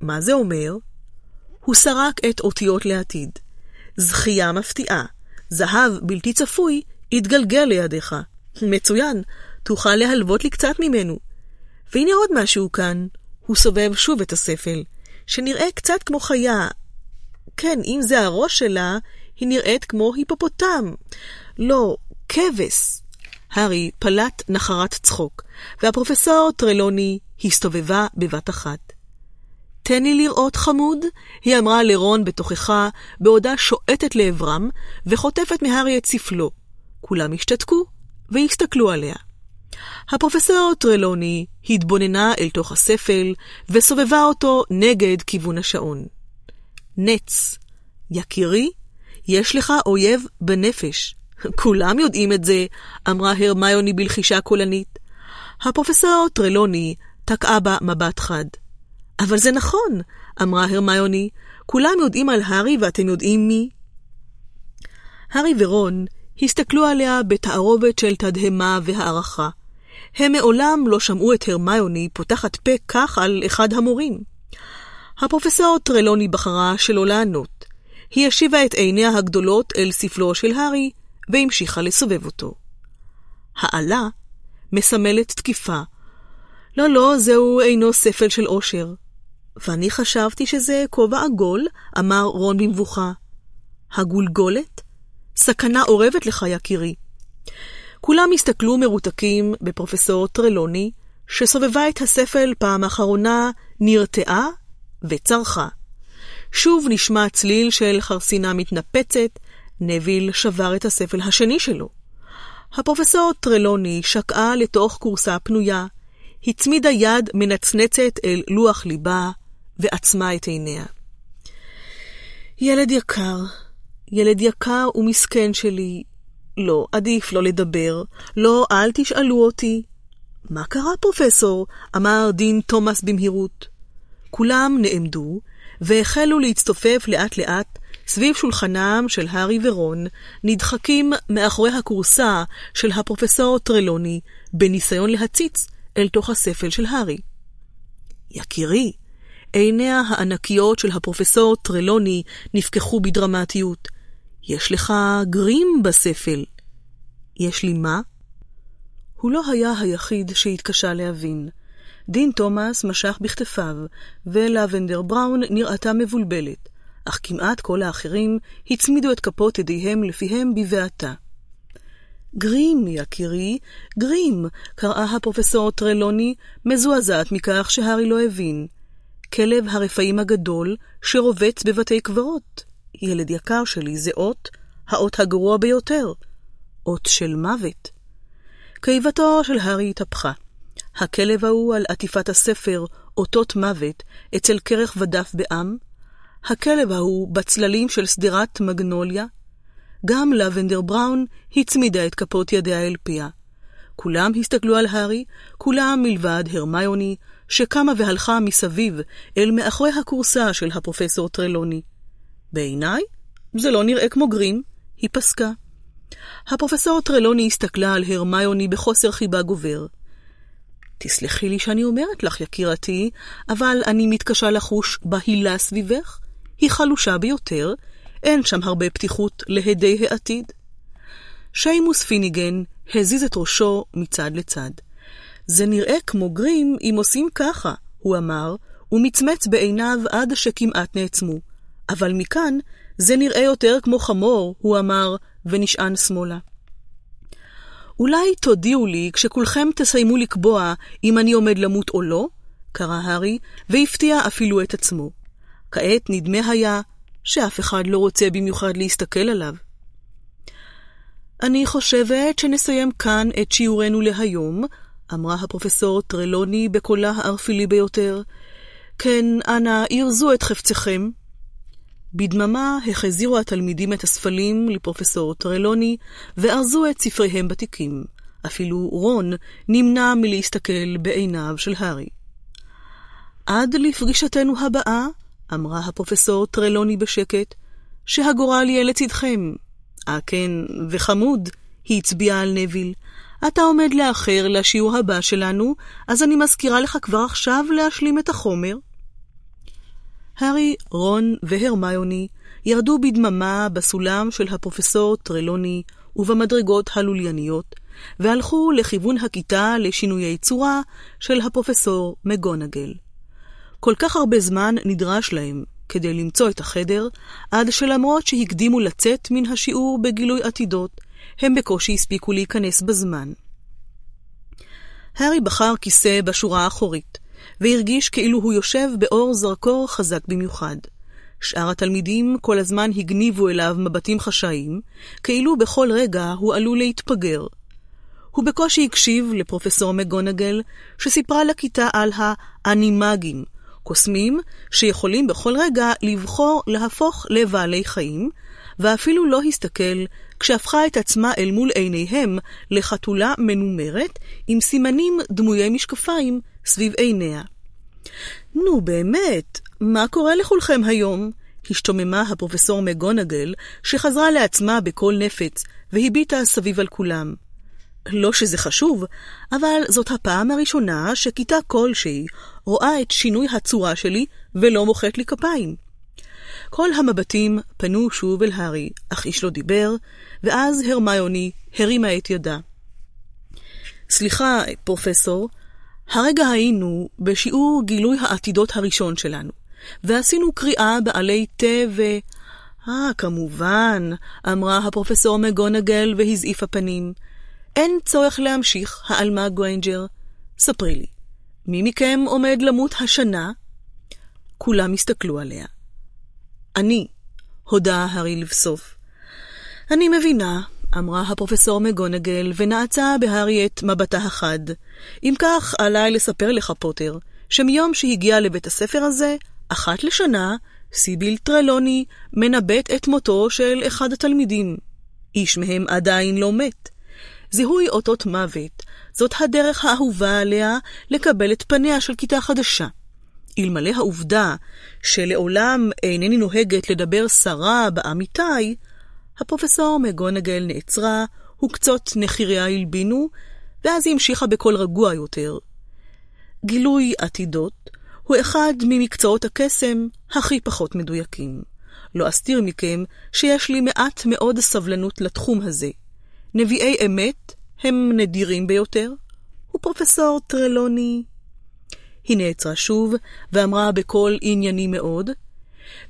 מה זה אומר? הוא סרק את אותיות לעתיד. זכייה מפתיעה, זהב בלתי צפוי, יתגלגל לידיך. מצוין, תוכל להלוות לי קצת ממנו. והנה עוד משהו כאן. הוא סובב שוב את הספל, שנראה קצת כמו חיה. כן, אם זה הראש שלה, היא נראית כמו היפופוטם. לא, כבש. הארי פלט נחרת צחוק, והפרופסור טרלוני הסתובבה בבת אחת. תן לי לראות, חמוד, היא אמרה לרון בתוכחה, בעודה שועטת לעברם, וחוטפת מהארי את ספלו. כולם השתתקו והסתכלו עליה. הפרופסור טרלוני התבוננה אל תוך הספל וסובבה אותו נגד כיוון השעון. נץ, יקירי, יש לך אויב בנפש. כולם יודעים את זה, אמרה הרמיוני בלחישה קולנית. הפרופסור טרלוני תקעה בה מבט חד. אבל זה נכון, אמרה הרמיוני, כולם יודעים על הארי ואתם יודעים מי. הארי ורון הסתכלו עליה בתערובת של תדהמה והערכה. הם מעולם לא שמעו את הרמיוני פותחת פה כך על אחד המורים. הפרופסור טרלוני בחרה שלא לענות. היא השיבה את עיניה הגדולות אל ספלו של הארי, והמשיכה לסובב אותו. העלה מסמלת תקיפה. לא, לא, זהו אינו ספל של אושר. ואני חשבתי שזה כובע עגול, אמר רון במבוכה. הגולגולת? סכנה אורבת לך, יקירי. כולם הסתכלו מרותקים בפרופסור טרלוני, שסובבה את הספל פעם אחרונה, נרתעה וצרחה. שוב נשמע צליל של חרסינה מתנפצת, נביל שבר את הספל השני שלו. הפרופסור טרלוני שקעה לתוך כורסה פנויה, הצמידה יד מנצנצת אל לוח ליבה, ועצמה את עיניה. ילד יקר, ילד יקר ומסכן שלי, לא, עדיף לא לדבר. לא, אל תשאלו אותי. מה קרה, פרופסור? אמר דין תומאס במהירות. כולם נעמדו, והחלו להצטופף לאט-לאט סביב שולחנם של הארי ורון, נדחקים מאחורי הכורסה של הפרופסור טרלוני, בניסיון להציץ אל תוך הספל של הארי. יקירי, עיניה הענקיות של הפרופסור טרלוני נפקחו בדרמטיות. יש לך גרים בספל. יש לי מה? הוא לא היה היחיד שהתקשה להבין. דין תומאס משך בכתפיו, ולבנדר בראון נראתה מבולבלת, אך כמעט כל האחרים הצמידו את כפות ידיהם לפיהם בבעתה. גרים, יקירי, גרים, קראה הפרופסור טרלוני, מזועזעת מכך שהארי לא הבין. כלב הרפאים הגדול שרובץ בבתי קברות. ילד יקר שלי, זה אות, האות הגרוע ביותר. אות של מוות. קיבתו של הארי התהפכה. הכלב ההוא על עטיפת הספר, אותות מוות, אצל כרך ודף בעם, הכלב ההוא בצללים של שדרת מגנוליה, גם לבנדר בראון הצמידה את כפות ידיה אל פיה. כולם הסתכלו על הארי, כולם מלבד הרמיוני, שקמה והלכה מסביב אל מאחורי הכורסה של הפרופסור טרלוני. בעיניי, זה לא נראה כמו גרים, היא פסקה. הפרופסור טרלוני הסתכלה על הרמיוני בחוסר חיבה גובר. תסלחי לי שאני אומרת לך, יקירתי, אבל אני מתקשה לחוש בהילה סביבך. היא חלושה ביותר, אין שם הרבה פתיחות להדי העתיד. שיימוס פיניגן הזיז את ראשו מצד לצד. זה נראה כמו גרים אם עושים ככה, הוא אמר, ומצמץ בעיניו עד שכמעט נעצמו. אבל מכאן זה נראה יותר כמו חמור, הוא אמר, ונשען שמאלה. אולי תודיעו לי כשכולכם תסיימו לקבוע אם אני עומד למות או לא? קרא הארי, והפתיע אפילו את עצמו. כעת נדמה היה שאף אחד לא רוצה במיוחד להסתכל עליו. אני חושבת שנסיים כאן את שיעורנו להיום, אמרה הפרופסור טרלוני בקולה הערפילי ביותר. כן, אנא, ירזו את חפציכם. בדממה החזירו התלמידים את הספלים לפרופסור טרלוני, וארזו את ספריהם בתיקים. אפילו רון נמנע מלהסתכל בעיניו של הארי. עד לפגישתנו הבאה, אמרה הפרופסור טרלוני בשקט, שהגורל יהיה לצדכם. אה כן, וחמוד, היא הצביעה על נביל. אתה עומד לאחר לשיעור הבא שלנו, אז אני מזכירה לך כבר עכשיו להשלים את החומר. הארי, רון והרמיוני ירדו בדממה בסולם של הפרופסור טרלוני ובמדרגות הלולייניות, והלכו לכיוון הכיתה לשינויי צורה של הפרופסור מגונגל. כל כך הרבה זמן נדרש להם כדי למצוא את החדר, עד שלמרות שהקדימו לצאת מן השיעור בגילוי עתידות, הם בקושי הספיקו להיכנס בזמן. הארי בחר כיסא בשורה האחורית, והרגיש כאילו הוא יושב באור זרקור חזק במיוחד. שאר התלמידים כל הזמן הגניבו אליו מבטים חשאיים, כאילו בכל רגע הוא עלול להתפגר. הוא בקושי הקשיב לפרופסור מגונגל, שסיפרה לכיתה על האנימגים, קוסמים שיכולים בכל רגע לבחור להפוך לבעלי חיים, ואפילו לא הסתכל כשהפכה את עצמה אל מול עיניהם לחתולה מנומרת עם סימנים דמויי משקפיים סביב עיניה. נו, באמת, מה קורה לכולכם היום? השתוממה הפרופסור מגונגל, שחזרה לעצמה בקול נפץ, והביטה סביב על כולם. לא שזה חשוב, אבל זאת הפעם הראשונה שכיתה כלשהי רואה את שינוי הצורה שלי ולא מוחאת לי כפיים. כל המבטים פנו שוב אל הארי, אך איש לא דיבר, ואז הרמיוני הרימה את ידה. סליחה, פרופסור, הרגע היינו בשיעור גילוי העתידות הראשון שלנו, ועשינו קריאה בעלי תה ו... אה, כמובן, אמרה הפרופסור מקגונגל והזעיפה פנים. אין צורך להמשיך, העלמה גריינג'ר. ספרי לי, מי מכם עומד למות השנה? כולם הסתכלו עליה. אני, הודה הארי לבסוף. אני מבינה, אמרה הפרופסור מקגונגל, ונעצה בהארי את מבטה החד. אם כך, עליי לספר לך, פוטר, שמיום שהגיע לבית הספר הזה, אחת לשנה, סיביל טרלוני מנבט את מותו של אחד התלמידים. איש מהם עדיין לא מת. זיהוי אותות מוות, זאת הדרך האהובה עליה לקבל את פניה של כיתה חדשה. אלמלא העובדה שלעולם אינני נוהגת לדבר סרה בעמיתי, הפרופסור מגונגל נעצרה, וקצות נחיריה הלבינו, ואז היא המשיכה בקול רגוע יותר. גילוי עתידות הוא אחד ממקצועות הקסם הכי פחות מדויקים. לא אסתיר מכם שיש לי מעט מאוד סבלנות לתחום הזה. נביאי אמת הם נדירים ביותר, ופרופסור טרלוני... היא נעצרה שוב, ואמרה בקול ענייני מאוד,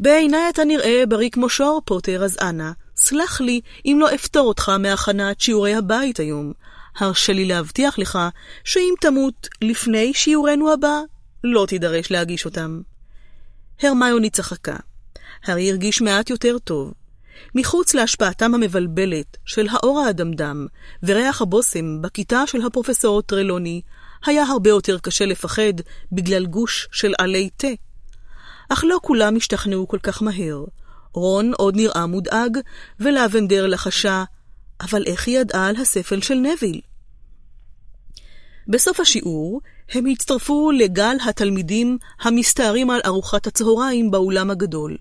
בעיניי אתה נראה בריא כמו שור, פוטר, אז אנא, סלח לי אם לא אפתור אותך מהכנת שיעורי הבית היום. הרשה לי להבטיח לך שאם תמות לפני שיעורנו הבא, לא תידרש להגיש אותם. הרמיוני צחקה. הארי הרגיש מעט יותר טוב. מחוץ להשפעתם המבלבלת של האור האדמדם וריח הבושם בכיתה של הפרופסור טרלוני, היה הרבה יותר קשה לפחד בגלל גוש של עלי תה. אך לא כולם השתכנעו כל כך מהר. רון עוד נראה מודאג, ולבנדר לחשה, אבל איך היא ידעה על הספל של נביל? בסוף השיעור, הם הצטרפו לגל התלמידים המסתערים על ארוחת הצהריים באולם הגדול.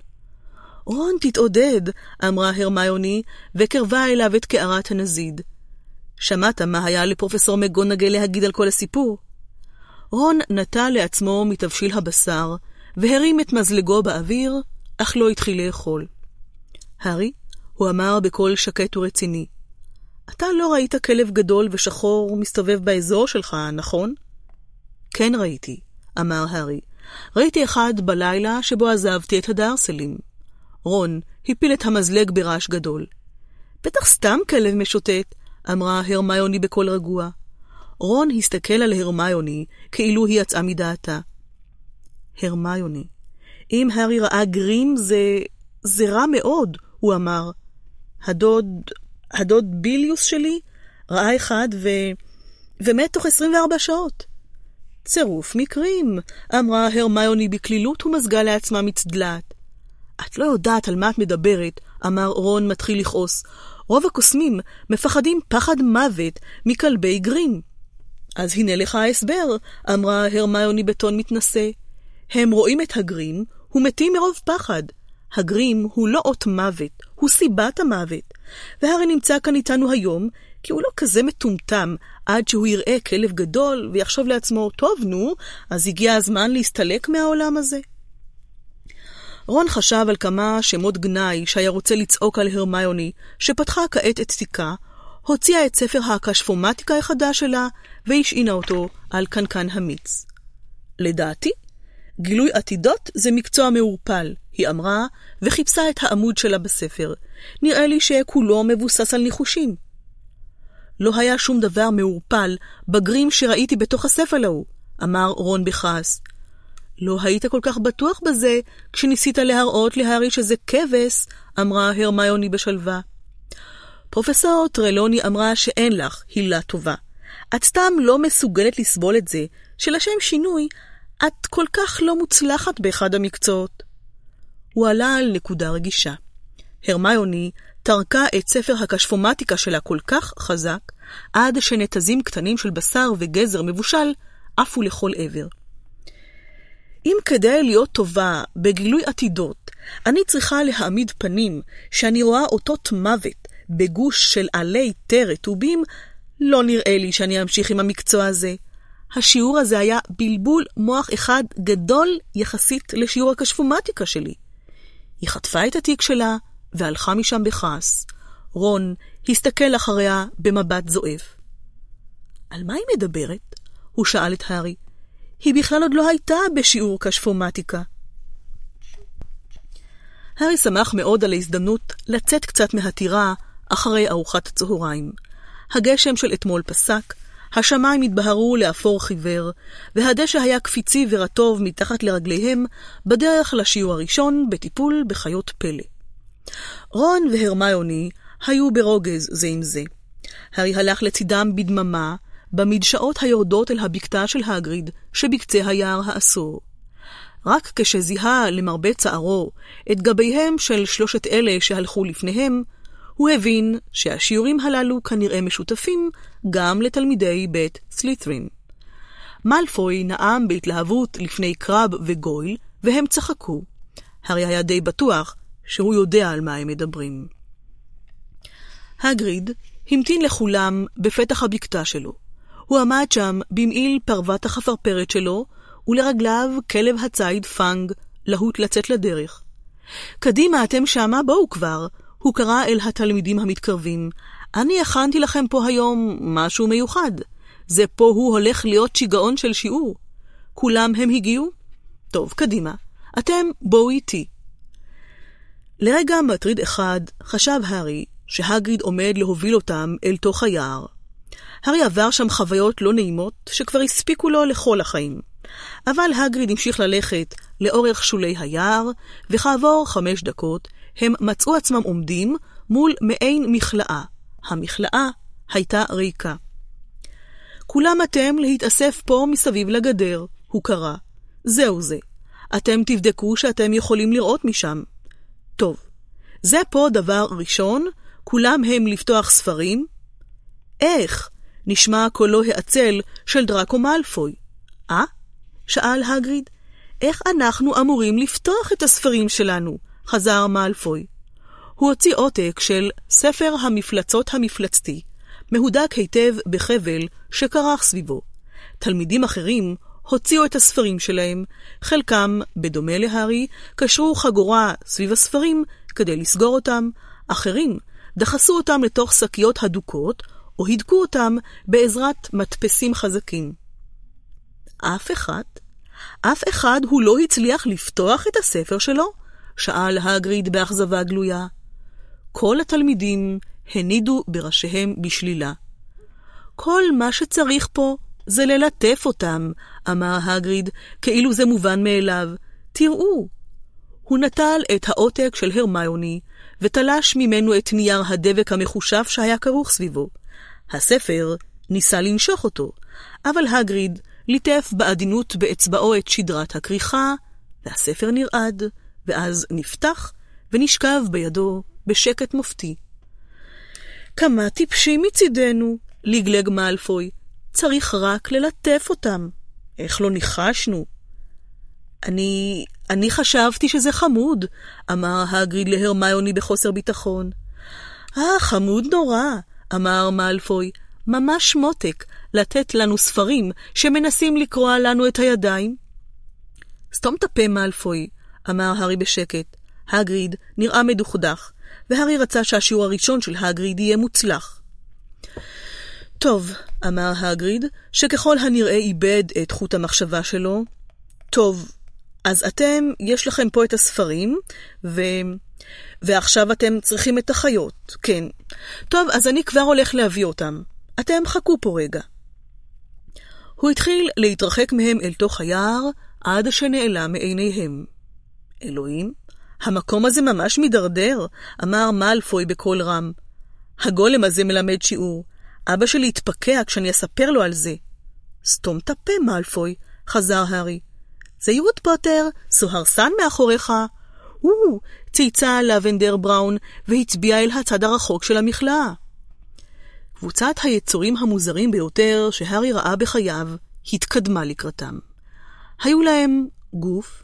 רון, תתעודד, אמרה הרמיוני, וקרבה אליו את קערת הנזיד. שמעת מה היה לפרופסור מגונגל להגיד על כל הסיפור? רון נטע לעצמו מתבשיל הבשר, והרים את מזלגו באוויר, אך לא התחיל לאכול. הארי, הוא אמר בקול שקט ורציני, אתה לא ראית כלב גדול ושחור מסתובב באזור שלך, נכון? כן ראיתי, אמר הארי. ראיתי אחד בלילה שבו עזבתי את הדרסלים. רון הפיל את המזלג ברעש גדול. בטח סתם כלב משוטט, אמרה הרמיוני בקול רגוע. רון הסתכל על הרמיוני כאילו היא יצאה מדעתה. הרמיוני, אם הארי ראה גרים זה... זה רע מאוד, הוא אמר. הדוד... הדוד ביליוס שלי ראה אחד ו... ומת תוך 24 שעות. צירוף מקרים, אמרה הרמיוני בקלילות ומזגה לעצמה מצדלת. את לא יודעת על מה את מדברת, אמר רון מתחיל לכעוס. רוב הקוסמים מפחדים פחד מוות מכלבי גרים. אז הנה לך ההסבר, אמרה הרמיוני בטון מתנשא. הם רואים את הגרים ומתים מרוב פחד. הגרים הוא לא אות מוות, הוא סיבת המוות. והרי נמצא כאן איתנו היום, כי הוא לא כזה מטומטם עד שהוא יראה כלב גדול ויחשוב לעצמו, טוב, נו, אז הגיע הזמן להסתלק מהעולם הזה. רון חשב על כמה שמות גנאי שהיה רוצה לצעוק על הרמיוני, שפתחה כעת את תיקה, הוציאה את ספר הקשפומטיקה החדש שלה, והשעינה אותו על קנקן המיץ. לדעתי, גילוי עתידות זה מקצוע מעורפל, היא אמרה, וחיפשה את העמוד שלה בספר. נראה לי שכולו מבוסס על ניחושים. לא היה שום דבר מעורפל בגרים שראיתי בתוך הספר ההוא, אמר רון בכעס. לא היית כל כך בטוח בזה כשניסית להראות להארי שזה כבש, אמרה הרמיוני בשלווה. פרופסור טרלוני אמרה שאין לך הילה טובה. את סתם לא מסוגלת לסבול את זה, שלשם שינוי, את כל כך לא מוצלחת באחד המקצועות. הוא עלה על נקודה רגישה. הרמיוני טרקה את ספר הקשפומטיקה שלה כל כך חזק, עד שנתזים קטנים של בשר וגזר מבושל עפו לכל עבר. אם כדי להיות טובה בגילוי עתידות, אני צריכה להעמיד פנים שאני רואה אותות מוות בגוש של עלי תה רטובים, לא נראה לי שאני אמשיך עם המקצוע הזה. השיעור הזה היה בלבול מוח אחד גדול יחסית לשיעור הקשפומטיקה שלי. היא חטפה את התיק שלה והלכה משם בכעס. רון הסתכל אחריה במבט זועף. על מה היא מדברת? הוא שאל את הארי. היא בכלל עוד לא הייתה בשיעור קשפומטיקה. הארי שמח מאוד על ההזדמנות לצאת קצת מהטירה אחרי ארוחת הצהריים. הגשם של אתמול פסק, השמיים התבהרו לאפור חיוור, והדשא היה קפיצי ורטוב מתחת לרגליהם בדרך לשיעור הראשון בטיפול בחיות פלא. רון והרמיוני היו ברוגז זה עם זה. הארי הלך לצידם בדממה, במדשאות היורדות אל הבקתה של הגריד שבקצה היער האסור. רק כשזיהה למרבה צערו את גביהם של שלושת אלה שהלכו לפניהם, הוא הבין שהשיעורים הללו כנראה משותפים גם לתלמידי בית סלית'רין. מאלפוי נאם בהתלהבות לפני קרב וגויל, והם צחקו. הרי היה די בטוח שהוא יודע על מה הם מדברים. הגריד המתין לכולם בפתח הבקתה שלו. הוא עמד שם במעיל פרוות החפרפרת שלו, ולרגליו כלב הציד פאנג, להוט לצאת לדרך. קדימה, אתם שמה, בואו כבר, הוא קרא אל התלמידים המתקרבים. אני הכנתי לכם פה היום משהו מיוחד. זה פה הוא הולך להיות שיגעון של שיעור. כולם הם הגיעו? טוב, קדימה. אתם בואו איתי. לרגע מטריד אחד חשב הארי שהגריד עומד להוביל אותם אל תוך היער. הארי עבר שם חוויות לא נעימות שכבר הספיקו לו לכל החיים. אבל הגריד המשיך ללכת לאורך שולי היער, וכעבור חמש דקות הם מצאו עצמם עומדים מול מעין מכלאה. המכלאה הייתה ריקה. כולם אתם להתאסף פה מסביב לגדר, הוא קרא. זהו זה. אתם תבדקו שאתם יכולים לראות משם. טוב, זה פה דבר ראשון, כולם הם לפתוח ספרים? איך? נשמע קולו העצל של דראקו מאלפוי. אה? שאל הגריד. איך אנחנו אמורים לפתוח את הספרים שלנו? חזר מאלפוי. הוא הוציא עותק של ספר המפלצות המפלצתי, מהודק היטב בחבל שכרך סביבו. תלמידים אחרים הוציאו את הספרים שלהם, חלקם, בדומה להארי, קשרו חגורה סביב הספרים כדי לסגור אותם, אחרים דחסו אותם לתוך שקיות הדוקות, או הידקו אותם בעזרת מדפסים חזקים. אף אחד, אף אחד הוא לא הצליח לפתוח את הספר שלו? שאל הגריד באכזבה גלויה. כל התלמידים הנידו בראשיהם בשלילה. כל מה שצריך פה זה ללטף אותם, אמר הגריד, כאילו זה מובן מאליו. תראו. הוא נטל את העותק של הרמיוני, ותלש ממנו את נייר הדבק המחושף שהיה כרוך סביבו. הספר ניסה לנשוך אותו, אבל הגריד ליטף בעדינות באצבעו את שדרת הכריכה, והספר נרעד, ואז נפתח ונשכב בידו בשקט מופתי. כמה טיפשים מצידנו, לגלג מאלפוי. צריך רק ללטף אותם. איך לא ניחשנו? אני... אני חשבתי שזה חמוד, אמר הגריד להרמיוני בחוסר ביטחון. אה, חמוד נורא, אמר מאלפוי, ממש מותק, לתת לנו ספרים שמנסים לקרוע לנו את הידיים. סתום את הפה, מאלפוי, אמר הארי בשקט. הגריד נראה מדוכדך, והארי רצה שהשיעור הראשון של הגריד יהיה מוצלח. טוב, אמר הגריד, שככל הנראה איבד את חוט המחשבה שלו. טוב, אז אתם, יש לכם פה את הספרים, ו... ועכשיו אתם צריכים את החיות, כן. טוב, אז אני כבר הולך להביא אותם. אתם חכו פה רגע. הוא התחיל להתרחק מהם אל תוך היער, עד שנעלם מעיניהם. אלוהים, המקום הזה ממש מידרדר, אמר מאלפוי בקול רם. הגולם הזה מלמד שיעור. אבא שלי יתפקע כשאני אספר לו על זה. סתום את הפה, מאלפוי, חזר הארי. זהירות פוטר, סוהרסן מאחוריך. הוא, צייצה לבנדר בראון והצביע אל הצד הרחוק של המכלאה. קבוצת היצורים המוזרים ביותר שהארי ראה בחייו התקדמה לקראתם. היו להם גוף,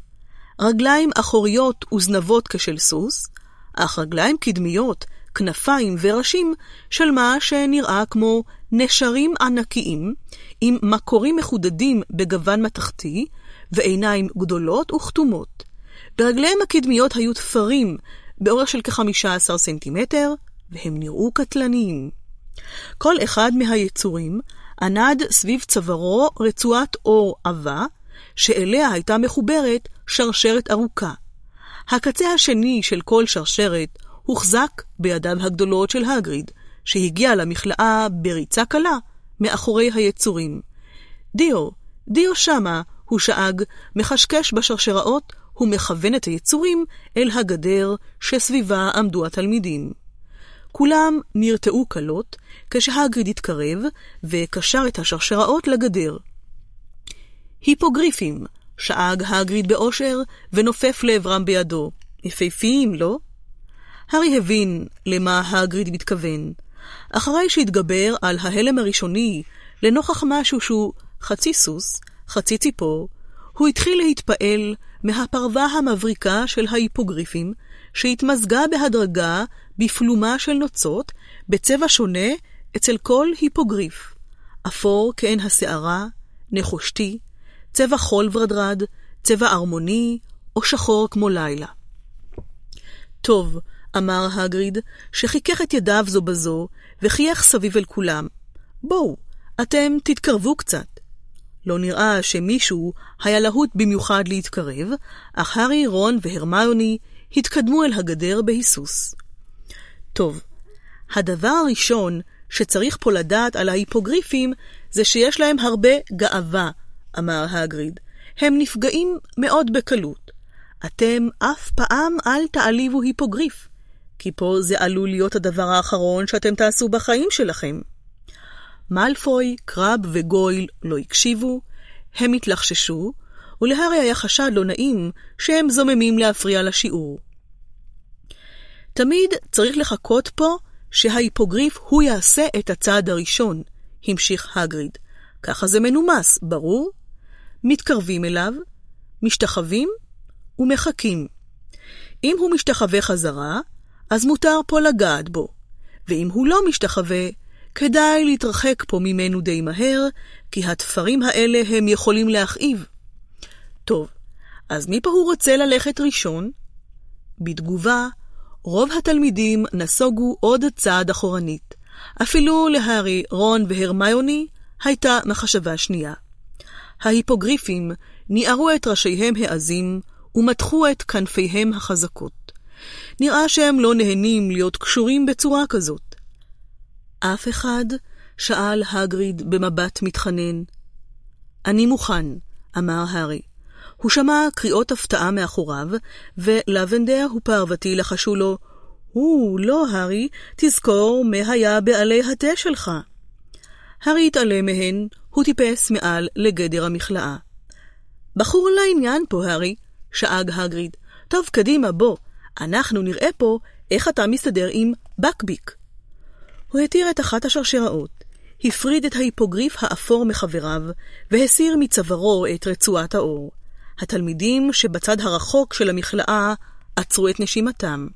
רגליים אחוריות וזנבות כשל סוס, אך רגליים קדמיות, כנפיים וראשים של מה שנראה כמו נשרים ענקיים, עם מקורים מחודדים בגוון מתכתי, ועיניים גדולות וכתומות. ברגליהם הקדמיות היו תפרים באורך של כ-15 סנטימטר, והם נראו קטלניים. כל אחד מהיצורים ענד סביב צווארו רצועת אור עבה, שאליה הייתה מחוברת שרשרת ארוכה. הקצה השני של כל שרשרת הוחזק בידיו הגדולות של הגריד, שהגיע למכלאה בריצה קלה מאחורי היצורים. דיו, דיו שמה, הוא שאג, מחשקש בשרשראות ומכוון את היצורים אל הגדר שסביבה עמדו התלמידים. כולם נרתעו כלות כשהגריד התקרב וקשר את השרשראות לגדר. היפוגריפים, שאג הגריד באושר ונופף לעברם בידו. יפהפיים, לא? הארי הבין למה הגריד מתכוון. אחרי שהתגבר על ההלם הראשוני לנוכח משהו שהוא חצי סוס, חצי ציפור, הוא התחיל להתפעל מהפרווה המבריקה של ההיפוגריפים, שהתמזגה בהדרגה בפלומה של נוצות, בצבע שונה אצל כל היפוגריף. אפור כעין השערה, נחושתי, צבע חול ורדרד, צבע ארמוני, או שחור כמו לילה. טוב, אמר הגריד, שחיכך את ידיו זו בזו, וחייך סביב אל כולם. בואו, אתם תתקרבו קצת. לא נראה שמישהו היה להוט במיוחד להתקרב, אך הארי, רון והרמיוני התקדמו אל הגדר בהיסוס. טוב, הדבר הראשון שצריך פה לדעת על ההיפוגריפים זה שיש להם הרבה גאווה, אמר הגריד. הם נפגעים מאוד בקלות. אתם אף פעם אל תעליבו היפוגריף, כי פה זה עלול להיות הדבר האחרון שאתם תעשו בחיים שלכם. מאלפוי, קרב וגויל לא הקשיבו, הם התלחששו, ולהארי היה חשד לא נעים שהם זוממים להפריע לשיעור. תמיד צריך לחכות פה שההיפוגריף הוא יעשה את הצעד הראשון, המשיך הגריד. ככה זה מנומס, ברור? מתקרבים אליו, משתחווים ומחכים. אם הוא משתחווה חזרה, אז מותר פה לגעת בו, ואם הוא לא משתחווה, כדאי להתרחק פה ממנו די מהר, כי התפרים האלה הם יכולים להכאיב. טוב, אז מי פה הוא רוצה ללכת ראשון? בתגובה, רוב התלמידים נסוגו עוד צעד אחורנית. אפילו להארי, רון והרמיוני הייתה מחשבה שנייה. ההיפוגריפים ניערו את ראשיהם העזים ומתחו את כנפיהם החזקות. נראה שהם לא נהנים להיות קשורים בצורה כזאת. אף אחד? שאל הגריד במבט מתחנן. אני מוכן, אמר הארי. הוא שמע קריאות הפתעה מאחוריו, ולבנדר ופרוותי לחשו לו, הוא, לא, הארי, תזכור מה היה בעלי התה שלך. הארי התעלם מהן, הוא טיפס מעל לגדר המכלאה. בחור לעניין פה, הארי, שאג הגריד. טוב, קדימה, בוא, אנחנו נראה פה איך אתה מסתדר עם בקביק. הוא התיר את אחת השרשראות, הפריד את ההיפוגריף האפור מחבריו, והסיר מצווארו את רצועת האור. התלמידים שבצד הרחוק של המכלאה עצרו את נשימתם.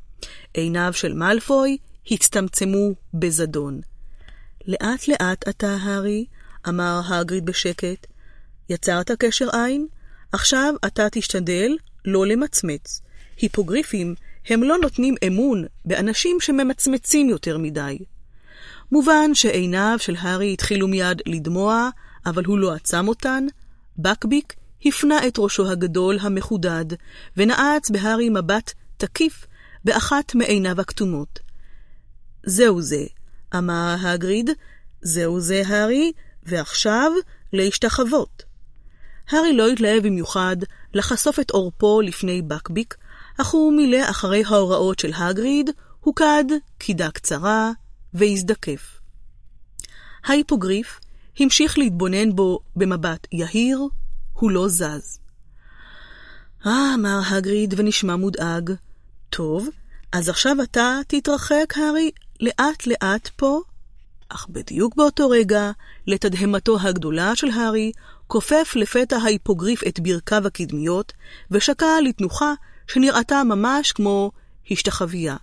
עיניו של מאלפוי הצטמצמו בזדון. לאט לאט אתה, הארי, אמר הגריד בשקט. יצרת קשר עין? עכשיו אתה תשתדל לא למצמץ. היפוגריפים הם לא נותנים אמון באנשים שממצמצים יותר מדי. מובן שעיניו של הארי התחילו מיד לדמוע, אבל הוא לא עצם אותן. בקביק הפנה את ראשו הגדול המחודד, ונעץ בהארי מבט תקיף באחת מעיניו הכתומות. זהו זה, אמר הגריד, זהו זה, הארי, ועכשיו להשתחוות. הארי לא התלהב במיוחד לחשוף את עורפו לפני בקביק, אך הוא מילא אחרי ההוראות של הגריד, הוקד קידה קצרה והזדקף. ההיפוגריף המשיך להתבונן בו במבט יהיר, הוא לא זז. אה, אמר הגריד ונשמע מודאג. טוב, אז עכשיו אתה תתרחק, הארי, לאט-לאט פה. אך בדיוק באותו רגע, לתדהמתו הגדולה של הארי, כופף לפתע ההיפוגריף את ברכיו הקדמיות, ושקע לתנוחה שנראתה ממש כמו השתחוויה.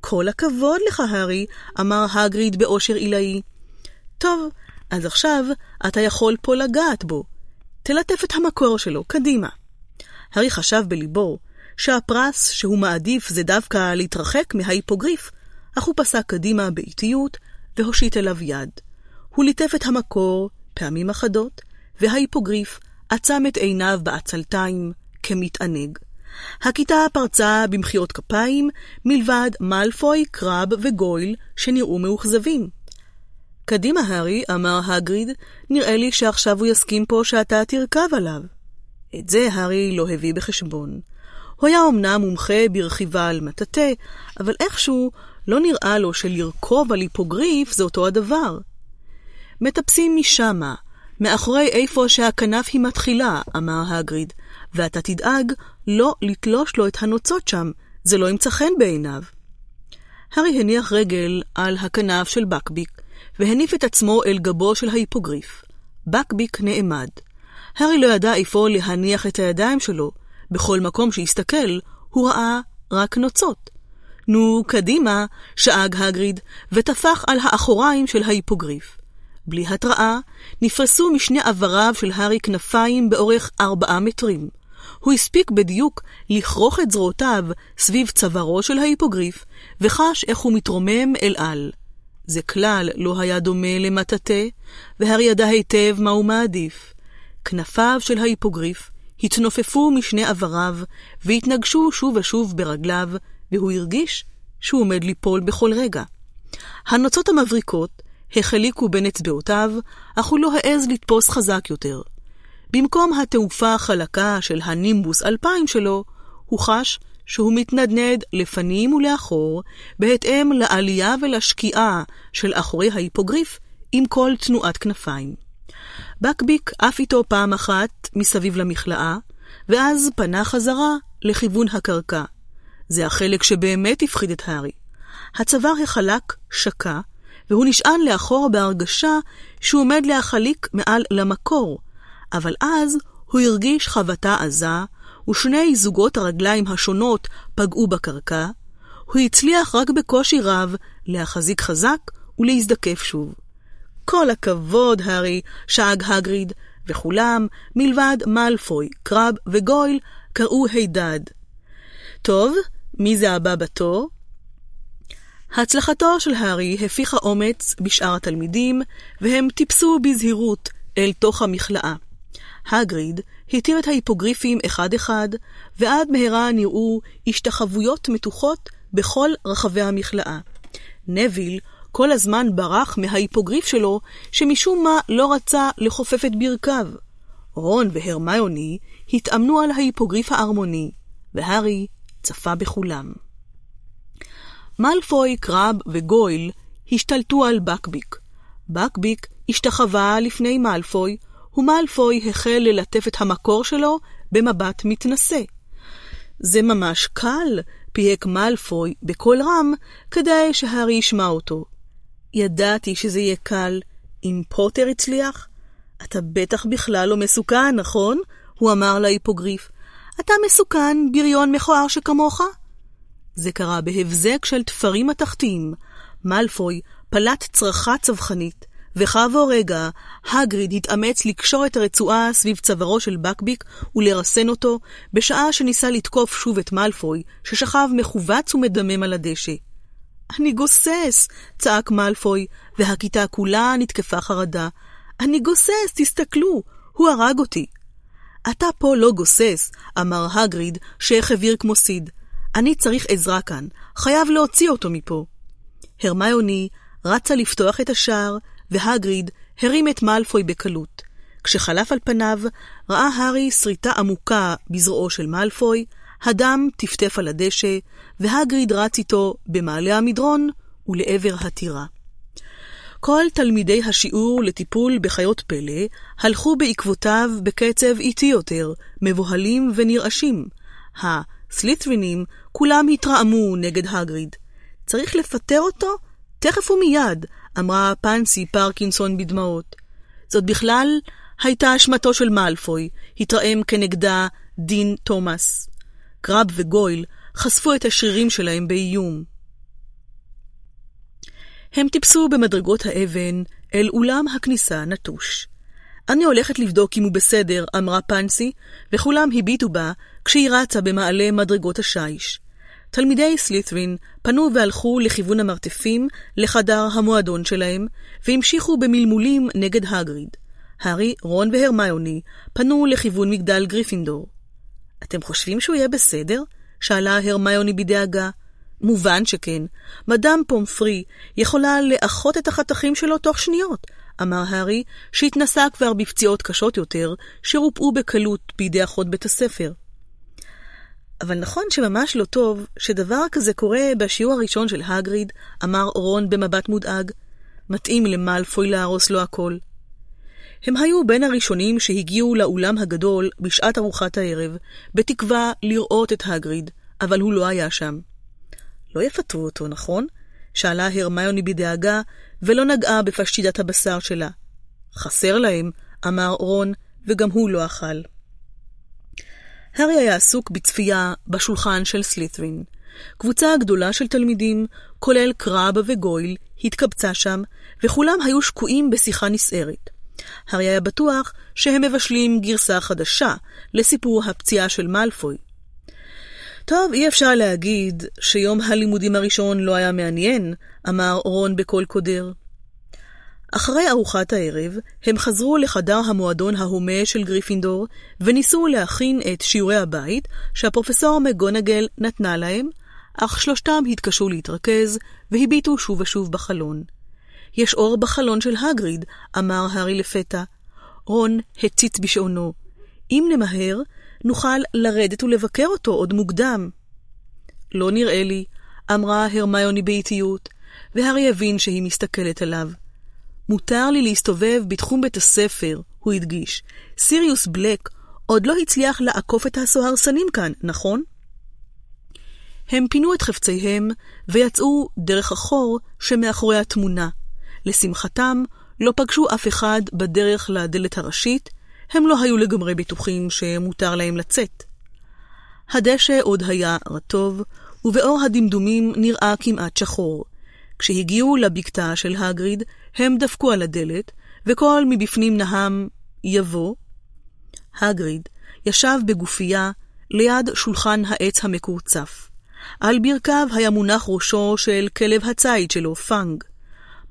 כל הכבוד לך, הארי, אמר הגריד באושר עילאי. טוב, אז עכשיו אתה יכול פה לגעת בו. תלטף את המקור שלו, קדימה. הארי חשב בליבו שהפרס שהוא מעדיף זה דווקא להתרחק מההיפוגריף, אך הוא פסק קדימה באיטיות והושיט אליו יד. הוא ליטף את המקור פעמים אחדות, וההיפוגריף עצם את עיניו בעצלתיים כמתענג. הכיתה פרצה במחיאות כפיים, מלבד מאלפוי, קרב וגויל, שנראו מאוכזבים. קדימה, הארי, אמר הגריד, נראה לי שעכשיו הוא יסכים פה שאתה תרכב עליו. את זה הארי לא הביא בחשבון. הוא היה אמנם מומחה ברכיבה על מטאטא, אבל איכשהו לא נראה לו שלרכוב על היפוגריף זה אותו הדבר. מטפסים משמה, מאחורי איפה שהכנף היא מתחילה, אמר הגריד, ואתה תדאג לא לתלוש לו את הנוצות שם, זה לא ימצא חן בעיניו. הארי הניח רגל על הכנף של בקביק, והניף את עצמו אל גבו של ההיפוגריף. בקביק נעמד. הארי לא ידע איפה להניח את הידיים שלו. בכל מקום שהסתכל, הוא ראה רק נוצות. נו, קדימה, שאג הגריד, וטפח על האחוריים של ההיפוגריף. בלי התראה, נפרסו משני עבריו של הארי כנפיים באורך ארבעה מטרים. הוא הספיק בדיוק לכרוך את זרועותיו סביב צווארו של ההיפוגריף, וחש איך הוא מתרומם אל על. זה כלל לא היה דומה למטאטא, והארי ידע היטב מה הוא מעדיף. כנפיו של ההיפוגריף התנופפו משני עבריו, והתנגשו שוב ושוב ברגליו, והוא הרגיש שהוא עומד ליפול בכל רגע. הנוצות המבריקות החליקו בין אצבעותיו, אך הוא לא העז לתפוס חזק יותר. במקום התעופה החלקה של הנימבוס 2000 שלו, הוא חש שהוא מתנדנד לפנים ולאחור, בהתאם לעלייה ולשקיעה של אחורי ההיפוגריף עם כל תנועת כנפיים. בקביק עף איתו פעם אחת מסביב למכלאה, ואז פנה חזרה לכיוון הקרקע. זה החלק שבאמת הפחיד את הארי. הצוואר החלק שקע, והוא נשען לאחור בהרגשה שהוא עומד להחליק מעל למקור, אבל אז הוא הרגיש חבטה עזה, ושני זוגות הרגליים השונות פגעו בקרקע, הוא הצליח רק בקושי רב להחזיק חזק ולהזדקף שוב. כל הכבוד, הארי, שאג הגריד, וכולם, מלבד מאלפוי, קרב וגויל, קראו הידד. טוב, מי זה הבא בתור? הצלחתו של הארי הפיחה אומץ בשאר התלמידים, והם טיפסו בזהירות אל תוך המכלאה. הגריד התיר את ההיפוגריפים אחד-אחד, ועד מהרה נראו השתחוויות מתוחות בכל רחבי המכלאה. נביל כל הזמן ברח מההיפוגריף שלו, שמשום מה לא רצה לכופף את ברכיו. רון והרמיוני התאמנו על ההיפוגריף הארמוני, והארי צפה בכולם. מאלפוי, קרב וגויל השתלטו על בקביק. בקביק השתחווה לפני מאלפוי, ומאלפוי החל ללטף את המקור שלו במבט מתנשא. זה ממש קל, פיהק מאלפוי בקול רם, כדי שהארי ישמע אותו. ידעתי שזה יהיה קל. אם פוטר הצליח? אתה בטח בכלל לא מסוכן, נכון? הוא אמר להיפוגריף. אתה מסוכן, בריון מכוער שכמוך? זה קרה בהבזק של תפרים מתכתיים. מאלפוי פלט צרחה צווחנית, וכעבור רגע, הגריד התאמץ לקשור את הרצועה סביב צווארו של בקביק ולרסן אותו, בשעה שניסה לתקוף שוב את מאלפוי, ששכב מכווץ ומדמם על הדשא. אני גוסס! צעק מאלפוי, והכיתה כולה נתקפה חרדה. אני גוסס, תסתכלו, הוא הרג אותי. אתה פה לא גוסס, אמר הגריד, שהחביר כמו סיד. אני צריך עזרה כאן, חייב להוציא אותו מפה. הרמיוני רצה לפתוח את השער, והגריד הרים את מאלפוי בקלות. כשחלף על פניו, ראה הארי שריטה עמוקה בזרועו של מאלפוי, הדם טפטף על הדשא, והגריד רץ איתו במעלה המדרון ולעבר הטירה. כל תלמידי השיעור לטיפול בחיות פלא הלכו בעקבותיו בקצב איטי יותר, מבוהלים ונרעשים. הסליטרינים כולם התרעמו נגד הגריד. צריך לפטר אותו? תכף ומיד, אמרה פנסי פרקינסון בדמעות. זאת בכלל הייתה אשמתו של מאלפוי, התרעם כנגדה דין תומאס. קרב וגויל חשפו את השרירים שלהם באיום. הם טיפסו במדרגות האבן אל אולם הכניסה נטוש. אני הולכת לבדוק אם הוא בסדר, אמרה פנסי, וכולם הביטו בה כשהיא רצה במעלה מדרגות השיש. תלמידי סלית'רין פנו והלכו לכיוון המרתפים, לחדר המועדון שלהם, והמשיכו במלמולים נגד הגריד. הארי, רון והרמיוני פנו לכיוון מגדל גריפינדור. אתם חושבים שהוא יהיה בסדר? שאלה הרמיוני בדאגה. מובן שכן. מדאם פומפרי יכולה לאחות את החתכים שלו תוך שניות, אמר הארי, שהתנסה כבר בפציעות קשות יותר, שרופאו בקלות בידי אחות בית הספר. אבל נכון שממש לא טוב שדבר כזה קורה בשיעור הראשון של הגריד, אמר רון במבט מודאג. מתאים למאלפוי להרוס לו הכל. הם היו בין הראשונים שהגיעו לאולם הגדול בשעת ארוחת הערב, בתקווה לראות את הגריד, אבל הוא לא היה שם. לא יפטרו אותו, נכון? שאלה הרמיוני בדאגה, ולא נגעה בפשטידת הבשר שלה. חסר להם, אמר רון, וגם הוא לא אכל. הארי היה עסוק בצפייה בשולחן של סלית'רין. קבוצה גדולה של תלמידים, כולל קרב וגויל, התקבצה שם, וכולם היו שקועים בשיחה נסערת. הארי היה בטוח שהם מבשלים גרסה חדשה לסיפור הפציעה של מאלפוי. טוב, אי אפשר להגיד שיום הלימודים הראשון לא היה מעניין, אמר רון בקול קודר. אחרי ארוחת הערב, הם חזרו לחדר המועדון ההומה של גריפינדור, וניסו להכין את שיעורי הבית שהפרופסור מגונגל נתנה להם, אך שלושתם התקשו להתרכז, והביטו שוב ושוב בחלון. יש אור בחלון של הגריד, אמר הארי לפתע. רון הציץ בשעונו. אם נמהר, נוכל לרדת ולבקר אותו עוד מוקדם. לא נראה לי, אמרה הרמיוני באיטיות, והארי הבין שהיא מסתכלת עליו. מותר לי להסתובב בתחום בית הספר, הוא הדגיש. סיריוס בלק עוד לא הצליח לעקוף את הסוהרסנים כאן, נכון? הם פינו את חפציהם ויצאו דרך החור שמאחורי התמונה. לשמחתם, לא פגשו אף אחד בדרך לדלת הראשית, הם לא היו לגמרי בטוחים שמותר להם לצאת. הדשא עוד היה רטוב, ובאור הדמדומים נראה כמעט שחור. כשהגיעו לבקתה של הגריד, הם דפקו על הדלת, וקול מבפנים נהם, יבוא. הגריד ישב בגופייה ליד שולחן העץ המקורצף. על ברכיו היה מונח ראשו של כלב הציד שלו, פאנג.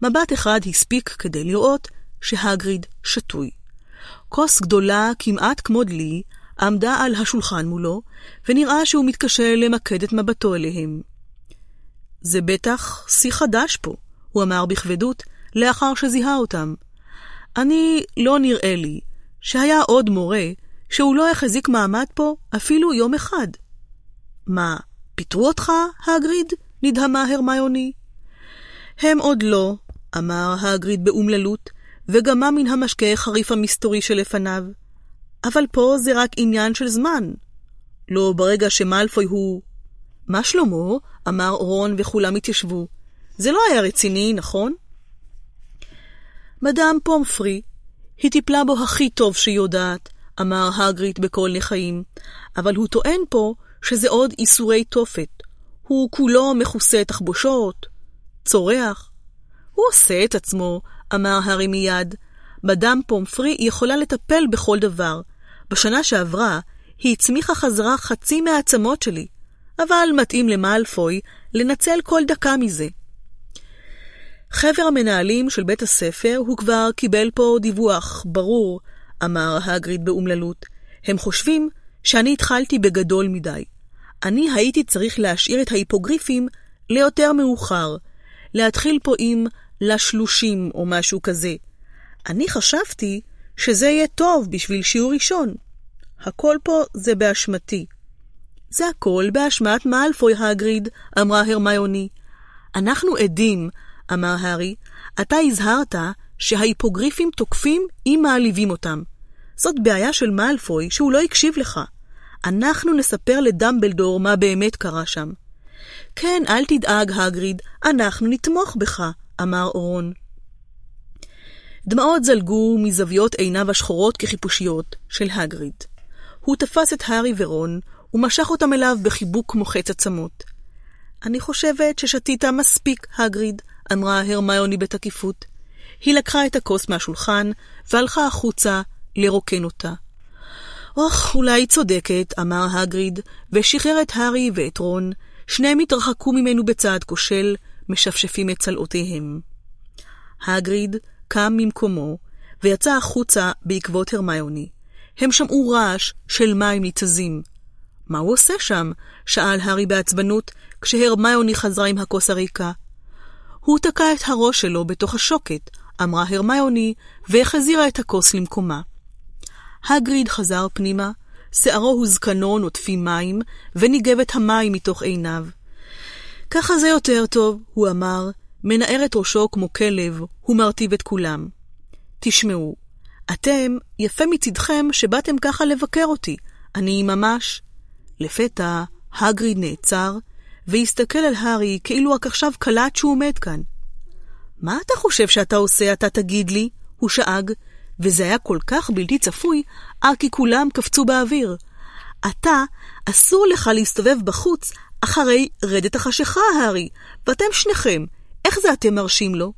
מבט אחד הספיק כדי לראות שהגריד שתוי. כוס גדולה, כמעט כמו דלי, עמדה על השולחן מולו, ונראה שהוא מתקשה למקד את מבטו אליהם. זה בטח שיא חדש פה, הוא אמר בכבדות, לאחר שזיהה אותם. אני, לא נראה לי, שהיה עוד מורה שהוא לא החזיק מעמד פה אפילו יום אחד. מה, פיטרו אותך, הגריד? נדהמה הרמיוני. הם עוד לא, אמר הגריד באומללות, וגמה מן המשקה חריף המסתורי שלפניו. אבל פה זה רק עניין של זמן. לא ברגע שמאלפוי הוא... מה שלמה? אמר רון וכולם התיישבו. זה לא היה רציני, נכון? מדאם פומפרי, היא טיפלה בו הכי טוב שהיא יודעת, אמר הגריט בקול נחיים, אבל הוא טוען פה שזה עוד איסורי תופת. הוא כולו מכוסה תחבושות, צורח. הוא עושה את עצמו, אמר הארי מיד. מדאם פומפרי יכולה לטפל בכל דבר. בשנה שעברה היא הצמיחה חזרה חצי מהעצמות שלי, אבל מתאים למאלפוי לנצל כל דקה מזה. חבר המנהלים של בית הספר הוא כבר קיבל פה דיווח ברור, אמר הגריד באומללות. הם חושבים שאני התחלתי בגדול מדי. אני הייתי צריך להשאיר את ההיפוגריפים ליותר מאוחר, להתחיל פה עם לשלושים או משהו כזה. אני חשבתי שזה יהיה טוב בשביל שיעור ראשון. הכל פה זה באשמתי. זה הכל באשמת מאלפוי הגריד, אמרה הרמיוני. אנחנו עדים, אמר הארי, אתה הזהרת שההיפוגריפים תוקפים אם מעליבים אותם. זאת בעיה של מאלפוי שהוא לא הקשיב לך. אנחנו נספר לדמבלדור מה באמת קרה שם. כן, אל תדאג, הגריד, אנחנו נתמוך בך, אמר רון. דמעות זלגו מזוויות עיניו השחורות כחיפושיות של הגריד. הוא תפס את הארי ורון ומשך אותם אליו בחיבוק מוחץ עצמות. אני חושבת ששתית מספיק, הגריד, אמרה הרמיוני בתקיפות. היא לקחה את הכוס מהשולחן והלכה החוצה לרוקן אותה. אוח, אולי היא צודקת, אמר הגריד, ושחרר את הארי ואת רון. שניהם התרחקו ממנו בצעד כושל, משפשפים את צלעותיהם. הגריד קם ממקומו, ויצא החוצה בעקבות הרמיוני. הם שמעו רעש של מים ניתזים. מה הוא עושה שם? שאל הארי בעצבנות, כשהרמיוני חזרה עם הכוס הריקה. הוא תקע את הראש שלו בתוך השוקת, אמרה הרמיוני, והחזירה את הכוס למקומה. הגריד חזר פנימה, שערו הוזקנו נוטפים מים, וניגב את המים מתוך עיניו. ככה זה יותר טוב, הוא אמר, מנער את ראשו כמו כלב, הוא מרטיב את כולם. תשמעו, אתם, יפה מצדכם שבאתם ככה לבקר אותי. אני ממש... לפתע, הגריד נעצר, והסתכל על הארי כאילו רק עכשיו קלט שהוא עומד כאן. מה אתה חושב שאתה עושה, אתה תגיד לי? הוא שאג, וזה היה כל כך בלתי צפוי, עד כי כולם קפצו באוויר. אתה, אסור לך להסתובב בחוץ אחרי רדת החשיכה, הארי, ואתם שניכם, איך זה אתם מרשים לו?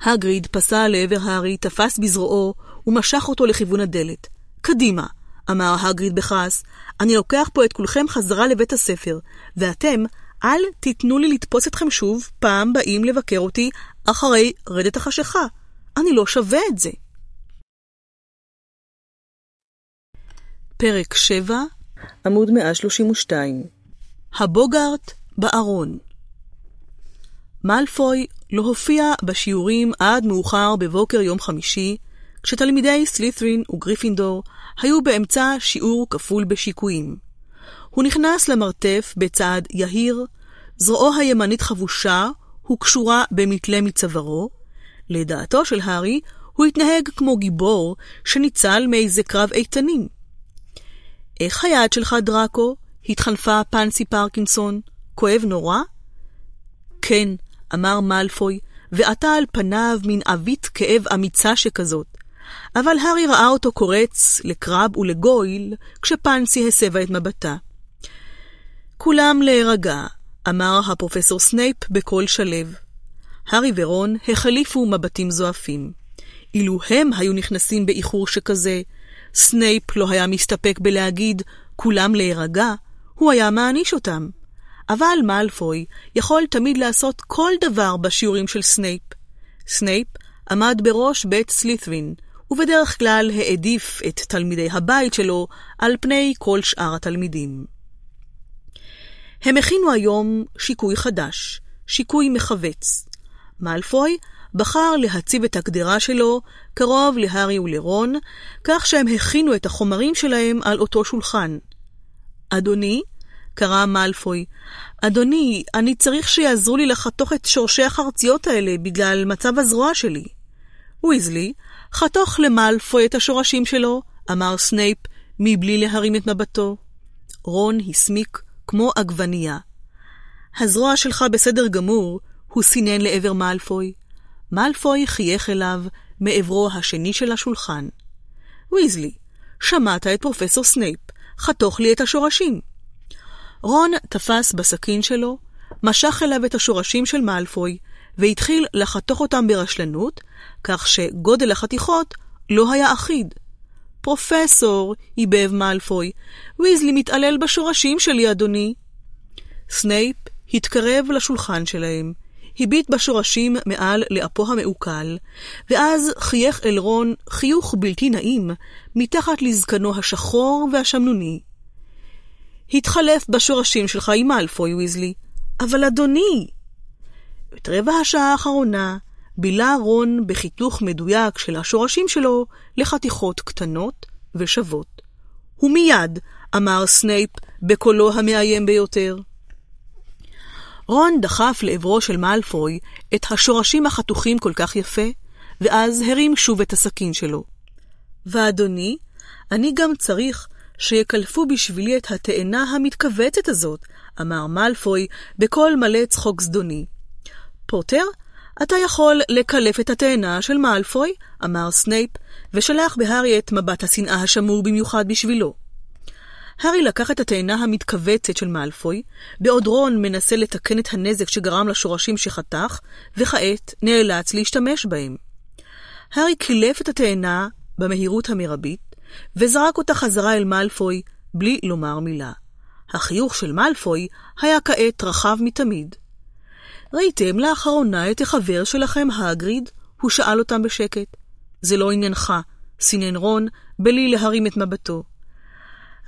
הגריד פסע לעבר הארי, תפס בזרועו ומשך אותו לכיוון הדלת. קדימה, אמר הגריד בכעס, אני לוקח פה את כולכם חזרה לבית הספר, ואתם, אל תיתנו לי לתפוס אתכם שוב, פעם באים לבקר אותי אחרי רדת החשיכה. אני לא שווה את זה. פרק 7, עמוד 132 הבוגארט בארון מאלפוי לא הופיע בשיעורים עד מאוחר בבוקר יום חמישי, כשתלמידי סלית'רין וגריפינדור היו באמצע שיעור כפול בשיקויים. הוא נכנס למרתף בצעד יהיר, זרועו הימנית חבושה וקשורה במתלה מצווארו. לדעתו של הארי, הוא התנהג כמו גיבור שניצל מאיזה קרב איתנים. איך היד שלך, דראקו? התחנפה פנסי פרקינסון. כואב נורא? כן, אמר מאלפוי, ועטה על פניו מין עווית כאב אמיצה שכזאת. אבל הארי ראה אותו קורץ לקראב ולגויל, כשפנסי הסבה את מבטה. כולם להירגע, אמר הפרופסור סנייפ בקול שלו. הארי ורון החליפו מבטים זועפים. אילו הם היו נכנסים באיחור שכזה, סנייפ לא היה מסתפק בלהגיד כולם להירגע, הוא היה מעניש אותם. אבל מאלפוי יכול תמיד לעשות כל דבר בשיעורים של סנייפ. סנייפ עמד בראש בית סלית'רין, ובדרך כלל העדיף את תלמידי הבית שלו על פני כל שאר התלמידים. הם הכינו היום שיקוי חדש, שיקוי מכווץ. מאלפוי בחר להציב את הקדרה שלו קרוב להארי ולרון, כך שהם הכינו את החומרים שלהם על אותו שולחן. אדוני, קרא מאלפוי, אדוני, אני צריך שיעזרו לי לחתוך את שורשי החרציות האלה בגלל מצב הזרוע שלי. ויזלי, חתוך למאלפוי את השורשים שלו, אמר סנייפ, מבלי להרים את מבטו. רון הסמיק כמו עגבנייה. הזרוע שלך בסדר גמור, הוא סינן לעבר מאלפוי. מאלפוי חייך אליו מעברו השני של השולחן. ויזלי, שמעת את פרופסור סנייפ, חתוך לי את השורשים. רון תפס בסכין שלו, משך אליו את השורשים של מאלפוי, והתחיל לחתוך אותם ברשלנות, כך שגודל החתיכות לא היה אחיד. פרופסור, ייבב מאלפוי, ויזלי מתעלל בשורשים שלי, אדוני. סנייפ התקרב לשולחן שלהם, הביט בשורשים מעל לאפו המעוקל, ואז חייך אל רון חיוך בלתי נעים מתחת לזקנו השחור והשמנוני. התחלף בשורשים שלך עם מאלפוי, ויזלי. אבל אדוני! את רבע השעה האחרונה בילה רון בחיתוך מדויק של השורשים שלו לחתיכות קטנות ושוות. ומיד, אמר סנייפ בקולו המאיים ביותר. רון דחף לעברו של מאלפוי את השורשים החתוכים כל כך יפה, ואז הרים שוב את הסכין שלו. ואדוני, אני גם צריך שיקלפו בשבילי את התאנה המתכווצת הזאת, אמר מאלפוי בקול מלא צחוק זדוני. פוטר, אתה יכול לקלף את התאנה של מאלפוי, אמר סנייפ, ושלח בהארי את מבט השנאה השמור במיוחד בשבילו. הארי לקח את התאנה המתכווצת של מאלפוי, בעוד רון מנסה לתקן את הנזק שגרם לשורשים שחתך, וכעת נאלץ להשתמש בהם. הארי קילף את התאנה במהירות המרבית, וזרק אותה חזרה אל מאלפוי, בלי לומר מילה. החיוך של מאלפוי היה כעת רחב מתמיד. ראיתם לאחרונה את החבר שלכם, הגריד? הוא שאל אותם בשקט. זה לא עניינך, סינן רון, בלי להרים את מבטו.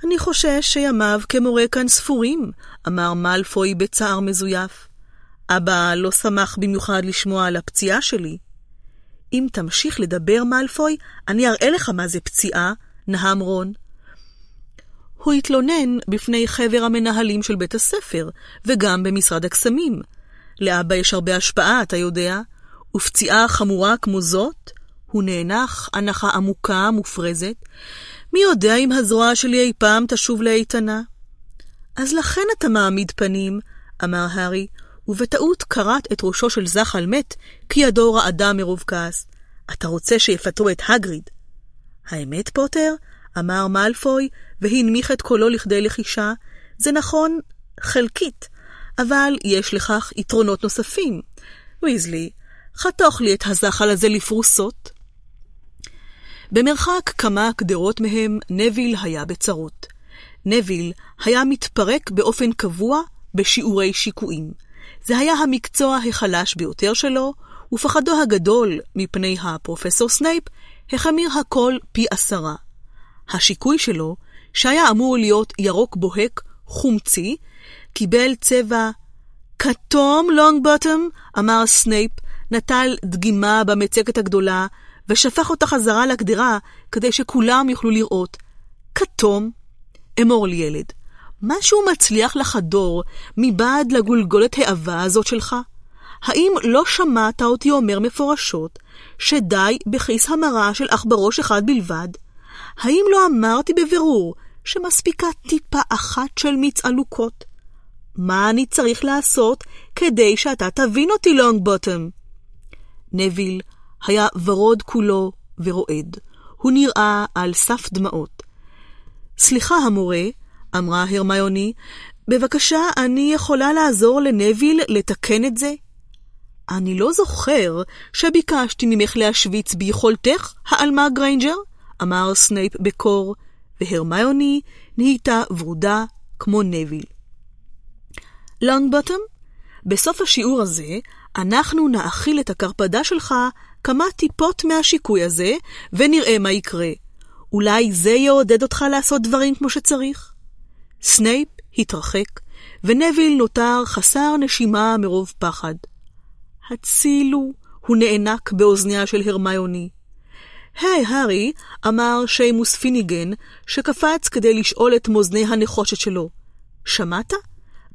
אני חושש שימיו כמורה כאן ספורים, אמר מאלפוי בצער מזויף. אבא לא שמח במיוחד לשמוע על הפציעה שלי. אם תמשיך לדבר, מאלפוי, אני אראה לך מה זה פציעה, נהם רון. הוא התלונן בפני חבר המנהלים של בית הספר, וגם במשרד הקסמים. לאבא יש הרבה השפעה, אתה יודע, ופציעה חמורה כמו זאת, הוא נאנח הנחה עמוקה, מופרזת, מי יודע אם הזרוע שלי אי פעם תשוב לאיתנה? אז לכן אתה מעמיד פנים, אמר הארי, ובטעות כרת את ראשו של זחל מת, כי ידו רעדה מרוב כעס. אתה רוצה שיפטרו את הגריד. האמת, פוטר? אמר מאלפוי, והנמיך את קולו לכדי לחישה, זה נכון חלקית, אבל יש לכך יתרונות נוספים. ויזלי, חתוך לי את הזחל הזה לפרוסות. במרחק כמה קדרות מהם, נביל היה בצרות. נביל היה מתפרק באופן קבוע בשיעורי שיקויים. זה היה המקצוע החלש ביותר שלו, ופחדו הגדול מפני הפרופסור סנייפ החמיר הכל פי עשרה. השיקוי שלו, שהיה אמור להיות ירוק בוהק, חומצי, קיבל צבע כתום לונגבוטום, אמר סנייפ, נטל דגימה במצקת הגדולה, ושפך אותה חזרה לקדרה, כדי שכולם יוכלו לראות. כתום, אמור לי ילד, משהו מצליח לחדור מבעד לגולגולת העבה הזאת שלך? האם לא שמעת אותי אומר מפורשות שדי בכיס המרה של עכברוש אחד בלבד? האם לא אמרתי בבירור שמספיקה טיפה אחת של מיץ עלוקות? מה אני צריך לעשות כדי שאתה תבין אותי, לונג בוטום? נביל היה ורוד כולו ורועד. הוא נראה על סף דמעות. סליחה, המורה, אמרה הרמיוני, בבקשה, אני יכולה לעזור לנביל לתקן את זה? אני לא זוכר שביקשתי ממך להשוויץ ביכולתך, העלמה גריינג'ר, אמר סנייפ בקור, והרמיוני נהייתה ורודה כמו נביל. לונגבוטום, בסוף השיעור הזה, אנחנו נאכיל את הקרפדה שלך כמה טיפות מהשיקוי הזה, ונראה מה יקרה. אולי זה יעודד אותך לעשות דברים כמו שצריך? סנייפ התרחק, ונביל נותר חסר נשימה מרוב פחד. הצילו, הוא נאנק באוזניה של הרמיוני. היי, היי, הארי, אמר שיימוס פיניגן, שקפץ כדי לשאול את מאזני הנחושת שלו. שמעת?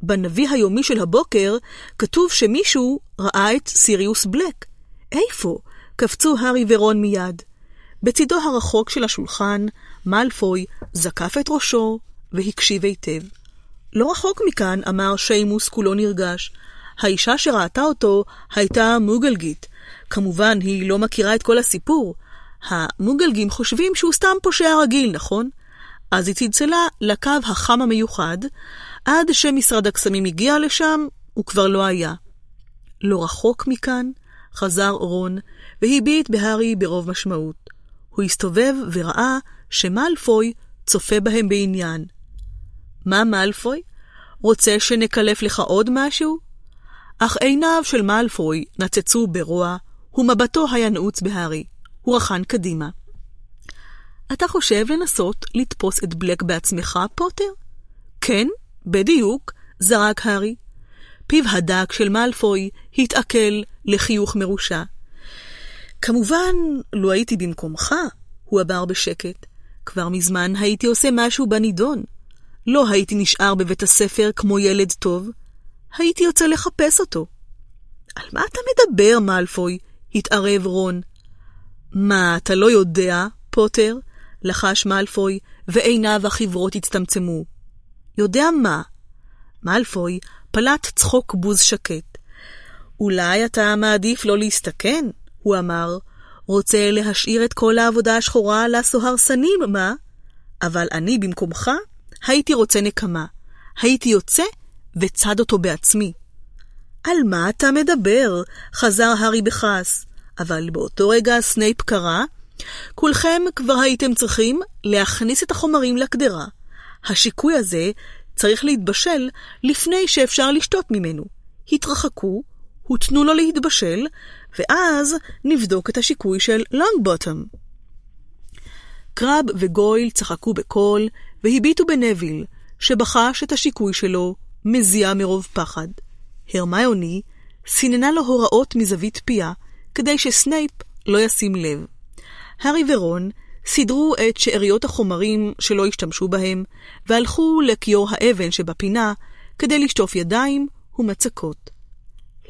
בנביא היומי של הבוקר כתוב שמישהו ראה את סיריוס בלק. איפה? קפצו הארי ורון מיד. בצידו הרחוק של השולחן, מאלפוי זקף את ראשו והקשיב היטב. לא רחוק מכאן, אמר שיימוס כולו נרגש. האישה שראתה אותו הייתה מוגלגית. כמובן, היא לא מכירה את כל הסיפור. המוגלגים חושבים שהוא סתם פושע רגיל, נכון? אז היא צלצלה לקו החם המיוחד, עד שמשרד הקסמים הגיע לשם, הוא כבר לא היה. לא רחוק מכאן, חזר רון, והביט בהארי ברוב משמעות. הוא הסתובב וראה שמאלפוי צופה בהם בעניין. מה מאלפוי? רוצה שנקלף לך עוד משהו? אך עיניו של מאלפוי נצצו ברוע, ומבטו היה נעוץ בהארי. הוא רחן קדימה. אתה חושב לנסות לתפוס את בלק בעצמך, פוטר? כן, בדיוק, זרק הארי. פיו הדק של מאלפוי התעכל לחיוך מרושע. כמובן, לו הייתי במקומך, הוא אמר בשקט, כבר מזמן הייתי עושה משהו בנידון. לא הייתי נשאר בבית הספר כמו ילד טוב, הייתי יוצא לחפש אותו. על מה אתה מדבר, מאלפוי? התערב רון. מה, אתה לא יודע, פוטר? לחש מאלפוי, ועיניו החיוורות הצטמצמו. יודע מה? מאלפוי פלט צחוק בוז שקט. אולי אתה מעדיף לא להסתכן? הוא אמר. רוצה להשאיר את כל העבודה השחורה לסוהרסנים, מה? אבל אני במקומך הייתי רוצה נקמה. הייתי יוצא וצד אותו בעצמי. על מה אתה מדבר? חזר הארי בכעס. אבל באותו רגע סנייפ קרא, כולכם כבר הייתם צריכים להכניס את החומרים לקדרה. השיקוי הזה צריך להתבשל לפני שאפשר לשתות ממנו. התרחקו, ותנו לו להתבשל, ואז נבדוק את השיקוי של לונגבוטום. קראב וגויל צחקו בקול, והביטו בנביל, שבחש את השיקוי שלו, מזיע מרוב פחד. הרמיוני סיננה לו הוראות מזווית פיה, כדי שסנייפ לא ישים לב. הארי ורון סידרו את שאריות החומרים שלא השתמשו בהם, והלכו לכיור האבן שבפינה כדי לשטוף ידיים ומצקות.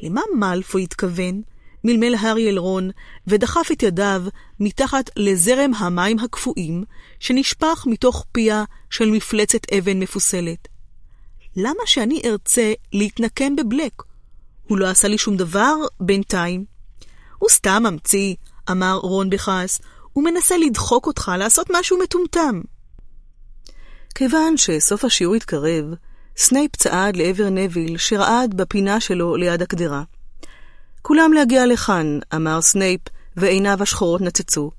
למה מאלפוי התכוון? מלמל הארי אל רון, ודחף את ידיו מתחת לזרם המים הקפואים, שנשפך מתוך פיה של מפלצת אבן מפוסלת. למה שאני ארצה להתנקם בבלאק? הוא לא עשה לי שום דבר בינתיים. הוא סתם ממציא, אמר רון בכעס, הוא מנסה לדחוק אותך לעשות משהו מטומטם. כיוון שסוף השיעור התקרב, סנייפ צעד לעבר נביל שרעד בפינה שלו ליד הקדרה. כולם להגיע לכאן, אמר סנייפ, ועיניו השחורות נצצו.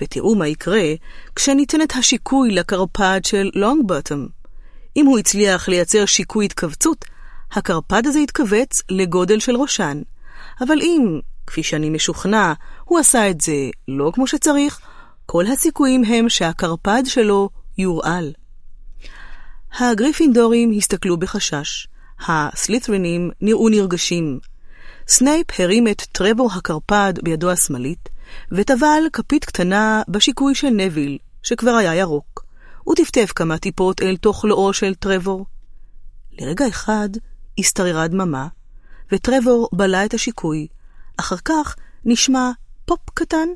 ותראו מה יקרה כשניתן את השיקוי לקרפד של לונגבוטום. אם הוא הצליח לייצר שיקוי התכווצות, הקרפד הזה יתכווץ לגודל של ראשן. אבל אם, כפי שאני משוכנע, הוא עשה את זה לא כמו שצריך, כל הסיכויים הם שהקרפד שלו יורעל. הגריפינדורים הסתכלו בחשש. הסלית'רינים נראו נרגשים. סנייפ הרים את טרבור הקרפד בידו השמאלית, וטבל כפית קטנה בשיקוי של נביל, שכבר היה ירוק. הוא טפטף כמה טיפות אל תוך לועו של טרבור. לרגע אחד השתררה דממה, וטרבור בלע את השיקוי. אחר כך נשמע פופ קטן,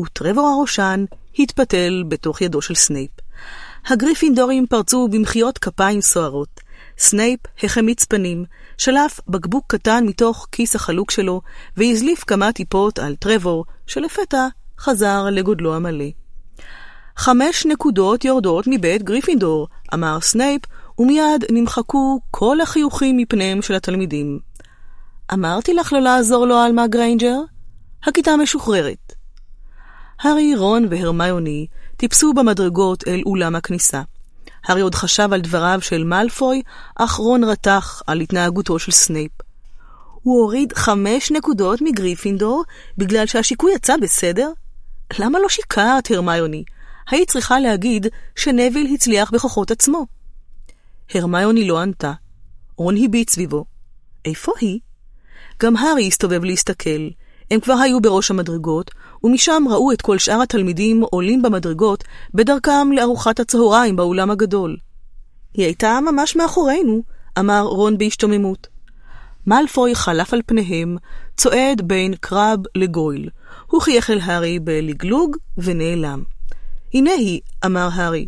וטרבור הראשן התפתל בתוך ידו של סנייפ. הגריפינדורים פרצו במחיאות כפיים סוערות. סנייפ החמיץ פנים, שלף בקבוק קטן מתוך כיס החלוק שלו, והזליף כמה טיפות על טרבור, שלפתע חזר לגודלו המלא. חמש נקודות יורדות מבית גריפינדור, אמר סנייפ, ומיד נמחקו כל החיוכים מפניהם של התלמידים. אמרתי לך לא לעזור לו, עלמה גריינג'ר? הכיתה משוחררת. הארי, רון והרמיוני טיפסו במדרגות אל אולם הכניסה. הארי עוד חשב על דבריו של מאלפוי, אך רון רתח על התנהגותו של סנייפ. הוא הוריד חמש נקודות מגריפינדור בגלל שהשיקוי יצא בסדר? למה לא שיקרת, הרמיוני? היית צריכה להגיד שנביל הצליח בכוחות עצמו. הרמיוני לא ענתה. רון הביט סביבו. איפה היא? גם הארי הסתובב להסתכל. הם כבר היו בראש המדרגות, ומשם ראו את כל שאר התלמידים עולים במדרגות בדרכם לארוחת הצהריים באולם הגדול. היא הייתה ממש מאחורינו, אמר רון בהשתוממות. מאלפוי חלף על פניהם, צועד בין קרב לגויל. הוא חייך אל הארי בלגלוג ונעלם. הנה היא, אמר הארי.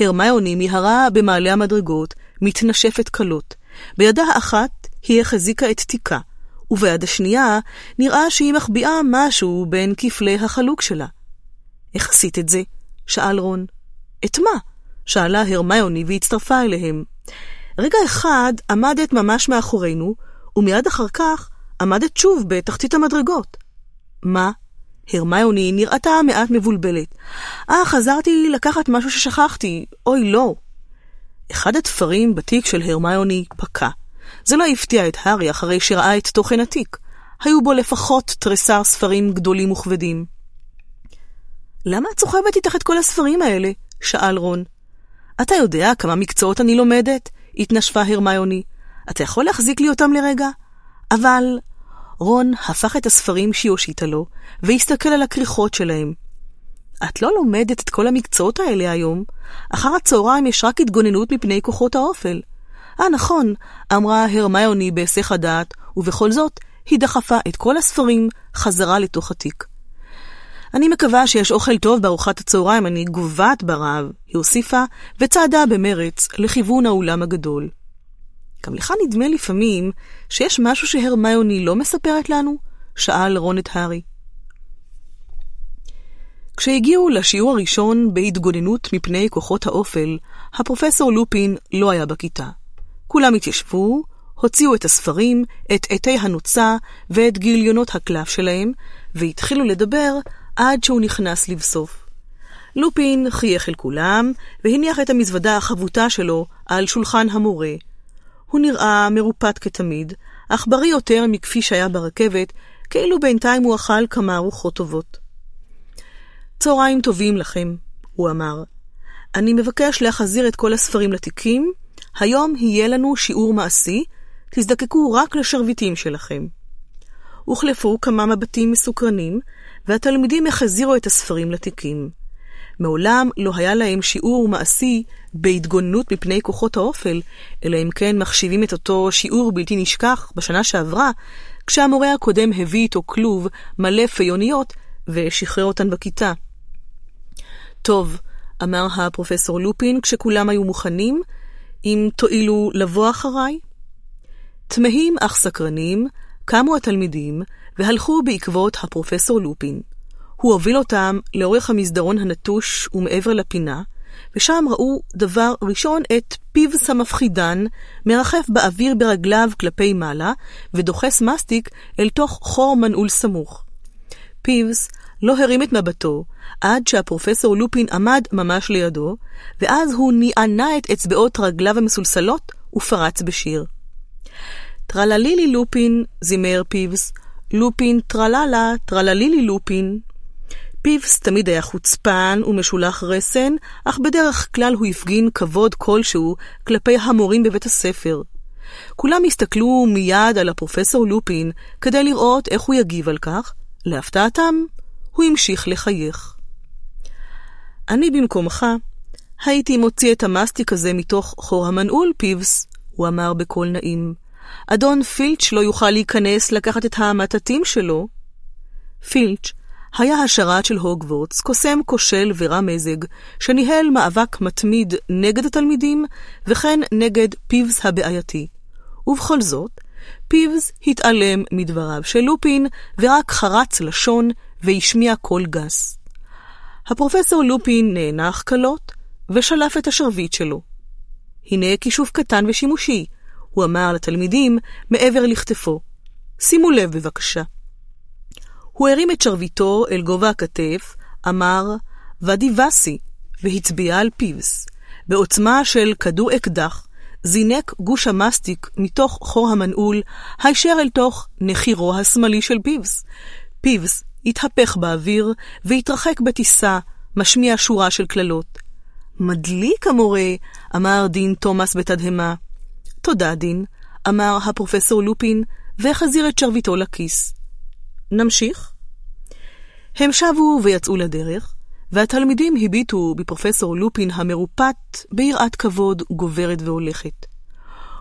הרמיוני מיהרה במעלה המדרגות, מתנשפת קלות. בידה האחת היא החזיקה את תיקה, וביד השנייה נראה שהיא מחביאה משהו בין כפלי החלוק שלה. איך עשית את זה? שאל רון. את מה? שאלה הרמיוני והצטרפה אליהם. רגע אחד עמדת ממש מאחורינו, ומיד אחר כך עמדת שוב בתחתית המדרגות. מה? הרמיוני נראתה מעט מבולבלת. אה, חזרתי לקחת משהו ששכחתי. אוי, לא. אחד התפרים בתיק של הרמיוני פקע. זה לא הפתיע את הארי אחרי שראה את תוכן התיק. היו בו לפחות תריסר ספרים גדולים וכבדים. למה את סוחבת איתך את כל הספרים האלה? שאל רון. אתה יודע כמה מקצועות אני לומדת? התנשפה הרמיוני. אתה יכול להחזיק לי אותם לרגע? אבל... רון הפך את הספרים שהיא הושיטה לו, והסתכל על הכריכות שלהם. את לא לומדת את כל המקצועות האלה היום. אחר הצהריים יש רק התגוננות מפני כוחות האופל. אה, נכון, אמרה הרמיוני בהיסח הדעת, ובכל זאת, היא דחפה את כל הספרים חזרה לתוך התיק. אני מקווה שיש אוכל טוב בארוחת הצהריים, אני גוועת ברעב, היא הוסיפה, וצעדה במרץ לכיוון האולם הגדול. גם לך נדמה לפעמים שיש משהו שהרמיוני לא מספרת לנו? שאל רון את הארי. כשהגיעו לשיעור הראשון בהתגוננות מפני כוחות האופל, הפרופסור לופין לא היה בכיתה. כולם התיישבו, הוציאו את הספרים, את עטי הנוצה ואת גיליונות הקלף שלהם, והתחילו לדבר עד שהוא נכנס לבסוף. לופין חייך אל כולם, והניח את המזוודה החבוטה שלו על שולחן המורה. הוא נראה מרופט כתמיד, אך בריא יותר מכפי שהיה ברכבת, כאילו בינתיים הוא אכל כמה ארוחות טובות. צהריים טובים לכם, הוא אמר. אני מבקש להחזיר את כל הספרים לתיקים, היום יהיה לנו שיעור מעשי, תזדקקו רק לשרביטים שלכם. הוחלפו כמה מבטים מסוקרנים, והתלמידים החזירו את הספרים לתיקים. מעולם לא היה להם שיעור מעשי בהתגוננות מפני כוחות האופל, אלא אם כן מחשיבים את אותו שיעור בלתי נשכח בשנה שעברה, כשהמורה הקודם הביא איתו כלוב מלא פיוניות ושחרר אותן בכיתה. טוב, אמר הפרופסור לופין כשכולם היו מוכנים, אם תואילו לבוא אחריי? תמהים אך סקרנים, קמו התלמידים והלכו בעקבות הפרופסור לופין. הוא הוביל אותם לאורך המסדרון הנטוש ומעבר לפינה, ושם ראו דבר ראשון את פיבס המפחידן, מרחף באוויר ברגליו כלפי מעלה, ודוחס מסטיק אל תוך חור מנעול סמוך. פיבס לא הרים את מבטו, עד שהפרופסור לופין עמד ממש לידו, ואז הוא נענה את אצבעות רגליו המסולסלות ופרץ בשיר. טרללילי לופין, זימר פיבס, לופין טרללה, טרללילי לופין. פיבס תמיד היה חוצפן ומשולח רסן, אך בדרך כלל הוא הפגין כבוד כלשהו כלפי המורים בבית הספר. כולם הסתכלו מיד על הפרופסור לופין כדי לראות איך הוא יגיב על כך. להפתעתם, הוא המשיך לחייך. אני במקומך, הייתי מוציא את המסטיק הזה מתוך חור המנעול, פיבס, הוא אמר בקול נעים. אדון פילץ' לא יוכל להיכנס לקחת את המטטים שלו. פילץ' היה השרת של הוגוורטס, קוסם כושל ורע מזג, שניהל מאבק מתמיד נגד התלמידים, וכן נגד פיבס הבעייתי. ובכל זאת, פיבס התעלם מדבריו של לופין, ורק חרץ לשון והשמיע קול גס. הפרופסור לופין נאנח כלות, ושלף את השרביט שלו. הנה כישוף קטן ושימושי, הוא אמר לתלמידים מעבר לכתפו. שימו לב בבקשה. הוא הרים את שרביטו אל גובה הכתף, אמר ודי וסי, והצביע על פיבס. בעוצמה של כדור אקדח, זינק גוש המסטיק מתוך חור המנעול, הישר אל תוך נחירו השמאלי של פיבס. פיבס התהפך באוויר והתרחק בטיסה, משמיע שורה של קללות. מדליק המורה, אמר דין תומאס בתדהמה. תודה, דין, אמר הפרופסור לופין, והחזיר את שרביטו לכיס. נמשיך? הם שבו ויצאו לדרך, והתלמידים הביטו בפרופסור לופין המרופט ביראת כבוד גוברת והולכת.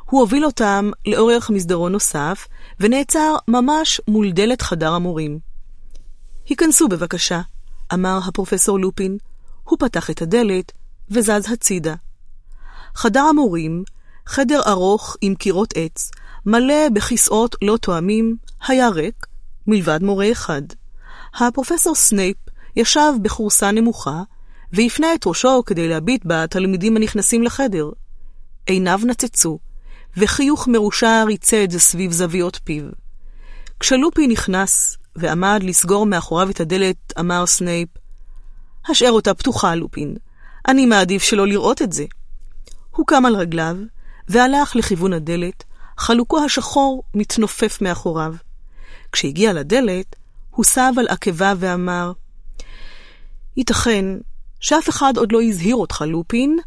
הוא הוביל אותם לאורך מסדרון נוסף, ונעצר ממש מול דלת חדר המורים. היכנסו בבקשה, אמר הפרופסור לופין. הוא פתח את הדלת וזז הצידה. חדר המורים, חדר ארוך עם קירות עץ, מלא בכיסאות לא תואמים, היה ריק, מלבד מורה אחד. הפרופסור סנייפ ישב בכורסה נמוכה, והפנה את ראשו כדי להביט בתלמידים הנכנסים לחדר. עיניו נצצו, וחיוך מרושע ריצד סביב זוויות פיו. כשלופין נכנס ועמד לסגור מאחוריו את הדלת, אמר סנייפ, השאר אותה פתוחה, לופין. אני מעדיף שלא לראות את זה. הוא קם על רגליו, והלך לכיוון הדלת, חלוקו השחור מתנופף מאחוריו. כשהגיע לדלת, הוא סב על עקבו ואמר, ייתכן שאף אחד עוד לא הזהיר אותך, לופין,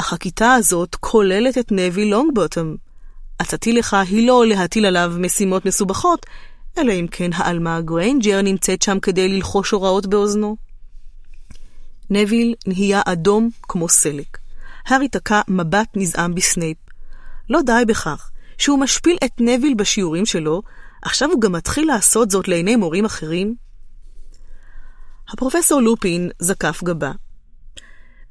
אך הכיתה הזאת כוללת את נביל לונגבוטום. עצתי לך היא לא להטיל עליו משימות מסובכות, אלא אם כן העלמה גריינג'ר נמצאת שם כדי ללחוש הוראות באוזנו. נביל נהיה אדום כמו סלק. הארי תקע מבט נזעם בסנייפ. לא די בכך שהוא משפיל את נביל בשיעורים שלו, עכשיו הוא גם מתחיל לעשות זאת לעיני מורים אחרים? הפרופסור לופין זקף גבה.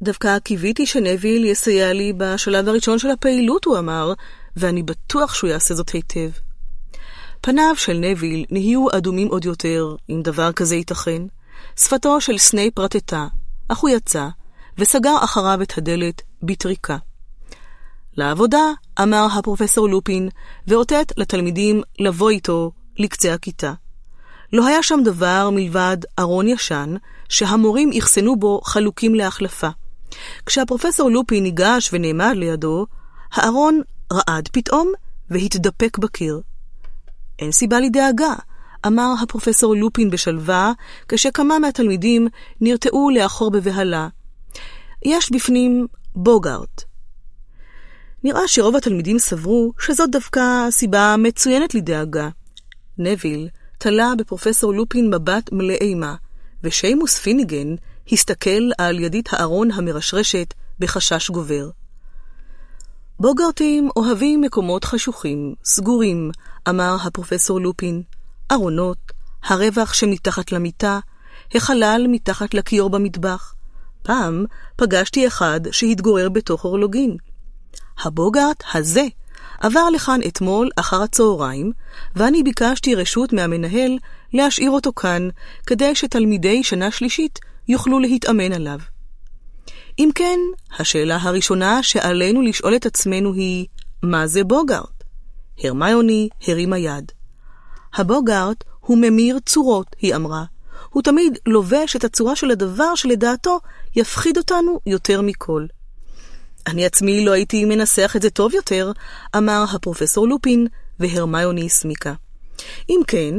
דווקא קיוויתי שנביל יסייע לי בשלב הראשון של הפעילות, הוא אמר, ואני בטוח שהוא יעשה זאת היטב. פניו של נביל נהיו אדומים עוד יותר, אם דבר כזה ייתכן. שפתו של סנייפ רטטה, אך הוא יצא, וסגר אחריו את הדלת בטריקה. לעבודה, אמר הפרופסור לופין, ואותת לתלמידים לבוא איתו לקצה הכיתה. לא היה שם דבר מלבד ארון ישן, שהמורים אחסנו בו חלוקים להחלפה. כשהפרופסור לופין ניגש ונעמד לידו, הארון רעד פתאום והתדפק בקיר. אין סיבה לדאגה, אמר הפרופסור לופין בשלווה, כשכמה מהתלמידים נרתעו לאחור בבהלה. יש בפנים בוגארט. נראה שרוב התלמידים סברו שזאת דווקא סיבה מצוינת לדאגה. נביל תלה בפרופסור לופין מבט מלא אימה, ושיימוס פיניגן הסתכל על ידית הארון המרשרשת בחשש גובר. בוגרטים אוהבים מקומות חשוכים, סגורים, אמר הפרופסור לופין. ארונות, הרווח שמתחת למיטה, החלל מתחת לכיור במטבח. פעם פגשתי אחד שהתגורר בתוך אורלוגין. הבוגארט הזה עבר לכאן אתמול אחר הצהריים, ואני ביקשתי רשות מהמנהל להשאיר אותו כאן, כדי שתלמידי שנה שלישית יוכלו להתאמן עליו. אם כן, השאלה הראשונה שעלינו לשאול את עצמנו היא, מה זה בוגארט? הרמיוני הרימה יד. הבוגארט הוא ממיר צורות, היא אמרה. הוא תמיד לובש את הצורה של הדבר שלדעתו יפחיד אותנו יותר מכל. אני עצמי לא הייתי מנסח את זה טוב יותר, אמר הפרופסור לופין, והרמיוני הסמיקה. אם כן,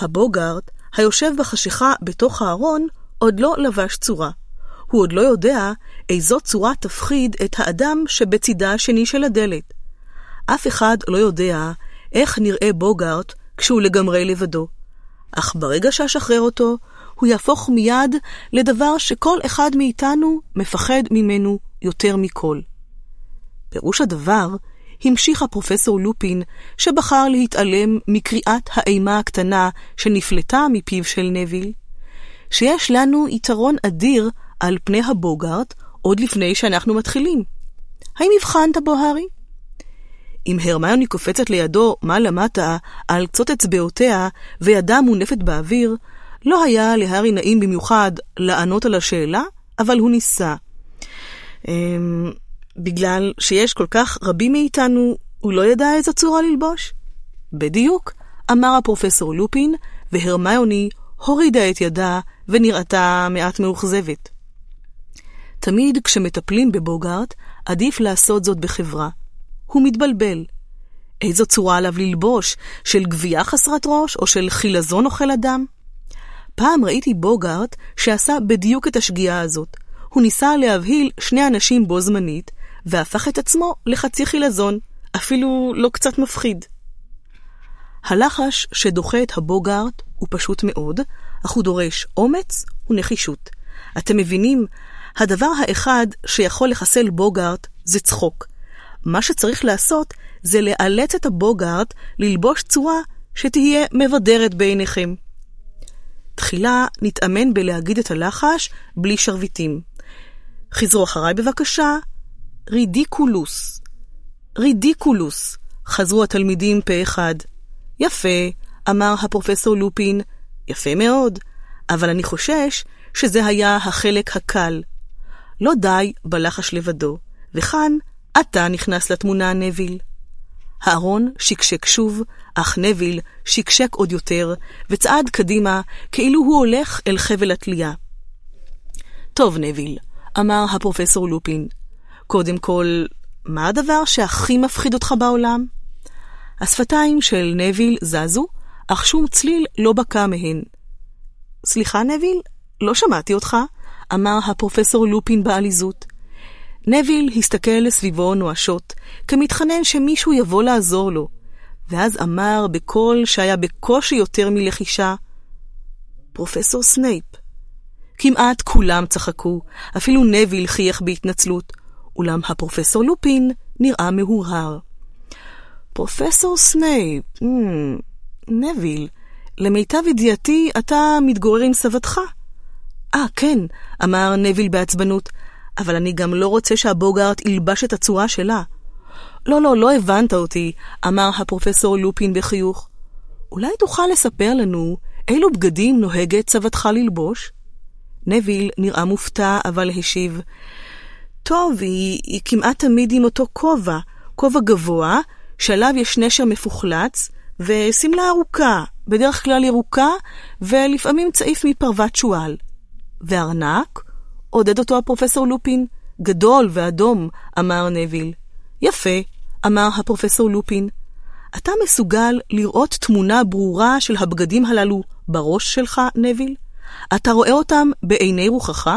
הבוגארט, היושב בחשיכה בתוך הארון, עוד לא לבש צורה. הוא עוד לא יודע איזו צורה תפחיד את האדם שבצידה השני של הדלת. אף אחד לא יודע איך נראה בוגארט כשהוא לגמרי לבדו. אך ברגע שאשחרר אותו, הוא יהפוך מיד לדבר שכל אחד מאיתנו מפחד ממנו יותר מכל. פירוש הדבר, המשיך הפרופסור לופין, שבחר להתעלם מקריאת האימה הקטנה שנפלטה מפיו של נביל, שיש לנו יתרון אדיר על פני הבוגארט עוד לפני שאנחנו מתחילים. האם הבחנת בו, הארי? אם הרמיוני קופצת לידו מעלה-מטה על קצות אצבעותיה וידה מונפת באוויר, לא היה להארי נעים במיוחד לענות על השאלה, אבל הוא ניסה. אמ, בגלל שיש כל כך רבים מאיתנו, הוא לא ידע איזו צורה ללבוש? בדיוק, אמר הפרופסור לופין, והרמיוני הורידה את ידה ונראתה מעט מאוכזבת. תמיד כשמטפלים בבוגארט, עדיף לעשות זאת בחברה. הוא מתבלבל. איזו צורה עליו ללבוש, של גבייה חסרת ראש או של חילזון אוכל אדם? פעם ראיתי בוגארט שעשה בדיוק את השגיאה הזאת. הוא ניסה להבהיל שני אנשים בו זמנית, והפך את עצמו לחצי חילזון, אפילו לא קצת מפחיד. הלחש שדוחה את הבוגארט הוא פשוט מאוד, אך הוא דורש אומץ ונחישות. אתם מבינים, הדבר האחד שיכול לחסל בוגארט זה צחוק. מה שצריך לעשות זה לאלץ את הבוגארט ללבוש צורה שתהיה מבדרת בעיניכם. תחילה נתאמן בלהגיד את הלחש בלי שרביטים. חזרו אחריי בבקשה. רידיקולוס. רידיקולוס. חזרו התלמידים פה אחד. יפה, אמר הפרופסור לופין. יפה מאוד, אבל אני חושש שזה היה החלק הקל. לא די בלחש לבדו, וכאן אתה נכנס לתמונה, נביל. הארון שקשק שוב, אך נביל שקשק עוד יותר, וצעד קדימה, כאילו הוא הולך אל חבל התלייה. טוב, נביל, אמר הפרופסור לופין, קודם כל, מה הדבר שהכי מפחיד אותך בעולם? השפתיים של נביל זזו, אך שום צליל לא בקע מהן. סליחה, נביל? לא שמעתי אותך, אמר הפרופסור לופין בעליזות. נביל הסתכל סביבו נואשות, כמתחנן שמישהו יבוא לעזור לו, ואז אמר בקול שהיה בקושי יותר מלחישה, פרופסור סנייפ. כמעט כולם צחקו, אפילו נביל חייך בהתנצלות, אולם הפרופסור לופין נראה מהורהר. פרופסור סנייפ, ממ, נביל, למיטב ידיעתי אתה מתגורר עם סבתך. אה, כן, אמר נביל בעצבנות, אבל אני גם לא רוצה שהבוגארט ילבש את הצורה שלה. לא, לא, לא הבנת אותי, אמר הפרופסור לופין בחיוך. אולי תוכל לספר לנו אילו בגדים נוהגת סבתך ללבוש? נביל נראה מופתע, אבל השיב, טוב, היא, היא כמעט תמיד עם אותו כובע, כובע גבוה, שעליו יש נשר מפוחלץ, ושמלה ארוכה, בדרך כלל ירוקה, ולפעמים צעיף מפרוות שועל. וארנק? עודד אותו הפרופסור לופין. גדול ואדום, אמר נביל. יפה, אמר הפרופסור לופין. אתה מסוגל לראות תמונה ברורה של הבגדים הללו בראש שלך, נביל? אתה רואה אותם בעיני רוחך?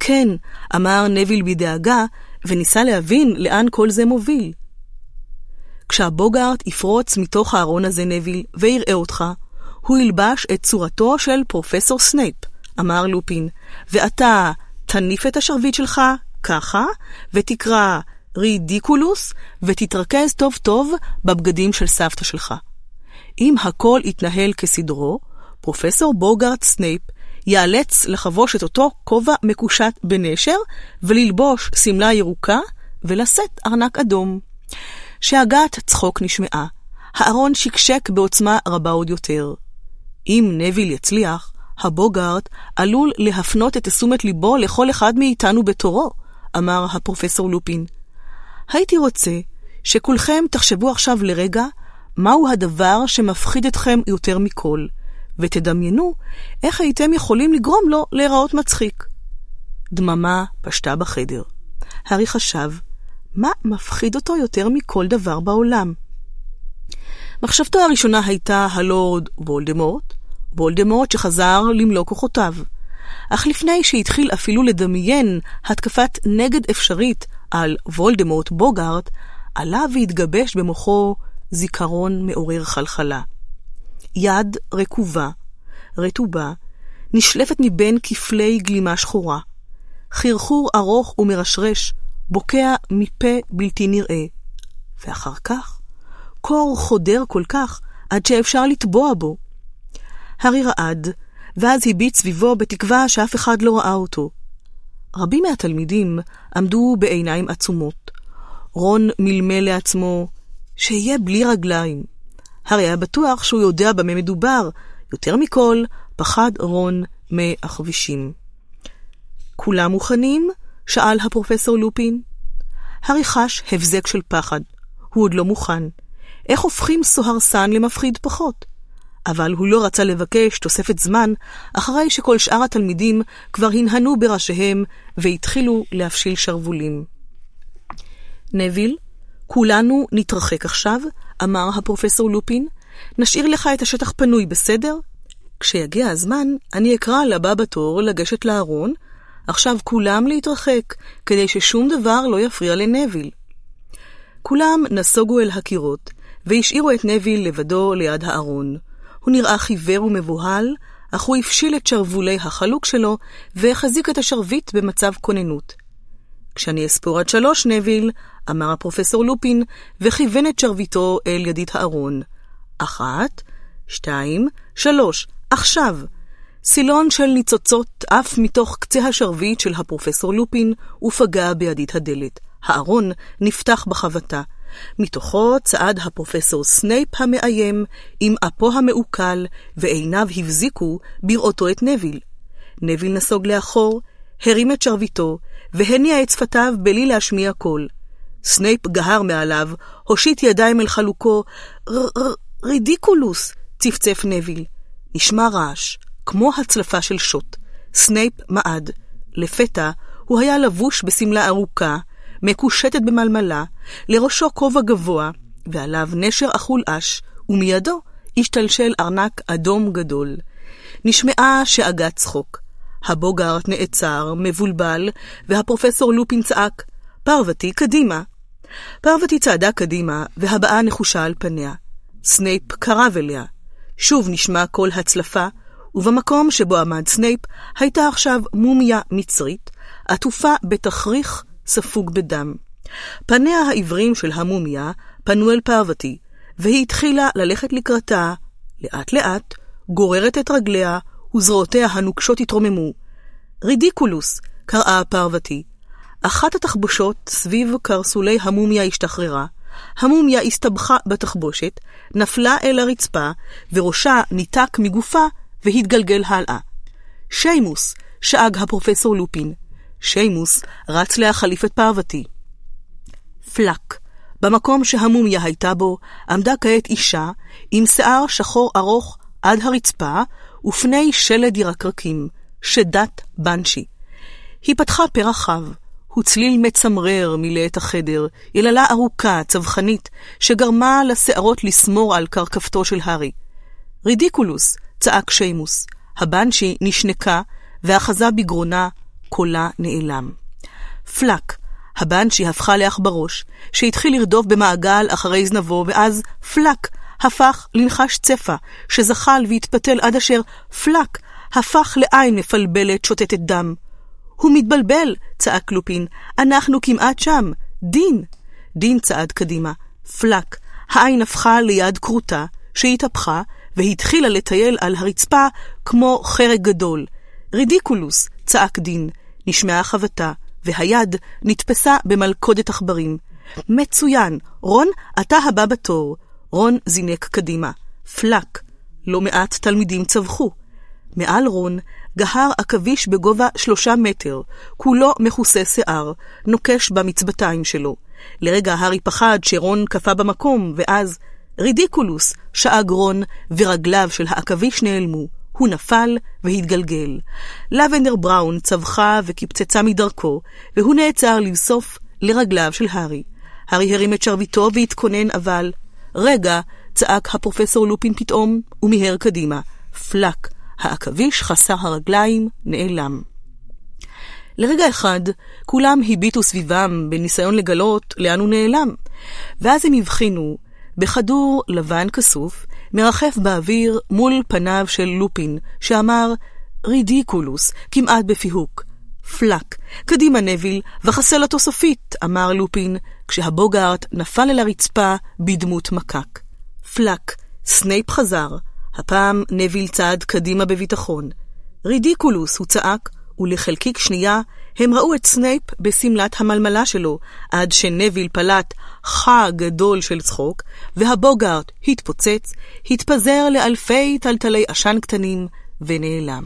כן, אמר נביל בדאגה, וניסה להבין לאן כל זה מוביל. כשהבוגארט יפרוץ מתוך הארון הזה, נביל, ויראה אותך, הוא ילבש את צורתו של פרופסור סנייפ, אמר לופין, ואתה תניף את השרביט שלך ככה, ותקרא רידיקולוס, ותתרכז טוב טוב בבגדים של סבתא שלך. אם הכל יתנהל כסדרו, פרופסור בוגארט סנייפ ייאלץ לחבוש את אותו כובע מקושט בנשר, וללבוש שמלה ירוקה, ולשאת ארנק אדום. שאגת צחוק נשמעה. הארון שקשק בעוצמה רבה עוד יותר. אם נביל יצליח, הבוגארט עלול להפנות את תשומת ליבו לכל אחד מאיתנו בתורו, אמר הפרופסור לופין. הייתי רוצה שכולכם תחשבו עכשיו לרגע מהו הדבר שמפחיד אתכם יותר מכל, ותדמיינו איך הייתם יכולים לגרום לו להיראות מצחיק. דממה פשטה בחדר. הארי חשב, מה מפחיד אותו יותר מכל דבר בעולם? מחשבתו הראשונה הייתה הלורד וולדמורט, וולדמורט שחזר למלוא כוחותיו. אך לפני שהתחיל אפילו לדמיין התקפת נגד אפשרית על וולדמורט בוגארט, עלה והתגבש במוחו זיכרון מעורר חלחלה. יד רקובה, רטובה, נשלפת מבין כפלי גלימה שחורה. חרחור ארוך ומרשרש, בוקע מפה בלתי נראה. ואחר כך, קור חודר כל כך, עד שאפשר לטבוע בו. הארי רעד, ואז הביט סביבו בתקווה שאף אחד לא ראה אותו. רבים מהתלמידים עמדו בעיניים עצומות. רון מלמל לעצמו, שיהיה בלי רגליים. הרי היה בטוח שהוא יודע במה מדובר, יותר מכל פחד רון מעכבישים. כולם מוכנים? שאל הפרופסור לופין. הארי חש הבזק של פחד. הוא עוד לא מוכן. איך הופכים סוהרסן למפחיד פחות? אבל הוא לא רצה לבקש תוספת זמן אחרי שכל שאר התלמידים כבר הנהנו בראשיהם והתחילו להפשיל שרוולים. נביל, כולנו נתרחק עכשיו, אמר הפרופסור לופין. נשאיר לך את השטח פנוי, בסדר? כשיגיע הזמן, אני אקרא לבא בתור לגשת לארון, עכשיו כולם להתרחק, כדי ששום דבר לא יפריע לנביל. כולם נסוגו אל הקירות, והשאירו את נביל לבדו ליד הארון. הוא נראה חיוור ומבוהל, אך הוא הפשיל את שרוולי החלוק שלו, והחזיק את השרביט במצב כוננות. כשאני אספור עד שלוש, נביל, אמר הפרופסור לופין, וכיוון את שרביטו אל ידית הארון. אחת, שתיים, שלוש, עכשיו! סילון של ניצוצות עף מתוך קצה השרביט של הפרופסור לופין ופגע בידית הדלת. הארון נפתח בחבטה. מתוכו צעד הפרופסור סנייפ המאיים, עם אפו המעוקל, ועיניו הבזיקו בראותו את נוויל. נוויל נסוג לאחור, הרים את שרביטו, והניע את שפתיו בלי להשמיע קול. סנייפ גהר מעליו, הושיט ידיים אל חלוקו. רידיקולוס! צפצף נוויל. נשמע רעש, כמו הצלפה של שוט. סנייפ מעד. לפתע הוא היה לבוש בשמלה ארוכה, מקושטת במלמלה, לראשו כובע גבוה, ועליו נשר אכול עש, ומידו השתלשל ארנק אדום גדול. נשמעה שאגת צחוק. הבוגארט נעצר, מבולבל, והפרופסור לופין צעק, פרוותי, קדימה. פרוותי צעדה קדימה, והבעה נחושה על פניה. סנייפ קרב אליה. שוב נשמע קול הצלפה, ובמקום שבו עמד סנייפ הייתה עכשיו מומיה מצרית, עטופה בתכריך ספוג בדם. פניה העיוורים של המומיה פנו אל פרוותי, והיא התחילה ללכת לקראתה, לאט-לאט, גוררת את רגליה, וזרועותיה הנוקשות התרוממו. רידיקולוס, קראה פרוותי. אחת התחבושות סביב קרסולי המומיה השתחררה, המומיה הסתבכה בתחבושת, נפלה אל הרצפה, וראשה ניתק מגופה והתגלגל הלאה. שיימוס, שאג הפרופסור לופין. שיימוס רץ להחליף את פרוותי. פלק, במקום שהמומיה הייתה בו, עמדה כעת אישה עם שיער שחור ארוך עד הרצפה ופני שלד ירקרקים, שדת בנשי. היא פתחה פה הוא צליל מצמרר מילא את החדר, יללה ארוכה, צווחנית, שגרמה לשערות לסמור על קרקפתו של הארי. רידיקולוס, צעק שיימוס. הבנשי נשנקה, ואחזה בגרונה, קולה נעלם. פלק, הבנשי הפכה לעכברוש, שהתחיל לרדוף במעגל אחרי זנבו, ואז פלק, הפך לנחש צפה, שזחל והתפתל עד אשר פלק, הפך לעין מפלבלת שותתת דם. הוא מתבלבל, צעק לופין, אנחנו כמעט שם, דין. דין צעד קדימה, פלק, העין הפכה ליד כרותה, שהתהפכה, והתחילה לטייל על הרצפה כמו חרק גדול. רידיקולוס, צעק דין, נשמעה חבטה, והיד נתפסה במלכודת עכברים. מצוין, רון, אתה הבא בתור. רון זינק קדימה. פלק. לא מעט תלמידים צווחו. מעל רון גהר עכביש בגובה שלושה מטר, כולו מכוסה שיער, נוקש במצבתיים שלו. לרגע הארי פחד שרון קפא במקום, ואז רידיקולוס, שאג רון, ורגליו של העכביש נעלמו. הוא נפל והתגלגל. לבנדר בראון צווחה וקפצצה מדרכו, והוא נעצר לבסוף לרגליו של הארי. הארי הרים את שרביטו והתכונן, אבל... רגע, צעק הפרופסור לופין פתאום, ומיהר קדימה. פלק, העכביש חסר הרגליים נעלם. לרגע אחד, כולם הביטו סביבם בניסיון לגלות לאן הוא נעלם, ואז הם הבחינו בכדור לבן כסוף, מרחף באוויר מול פניו של לופין, שאמר רידיקולוס, כמעט בפיהוק. פלק, קדימה נביל, וחסל אותו סופית, אמר לופין, כשהבוגארט נפל אל הרצפה בדמות מקק. פלק, סנייפ חזר, הפעם נוויל צעד קדימה בביטחון. רידיקולוס, הוא צעק, ולחלקיק שנייה הם ראו את סנייפ בשמלת המלמלה שלו, עד שנוויל פלט חה גדול של צחוק, והבוגארט התפוצץ, התפזר לאלפי תלתלי עשן קטנים, ונעלם.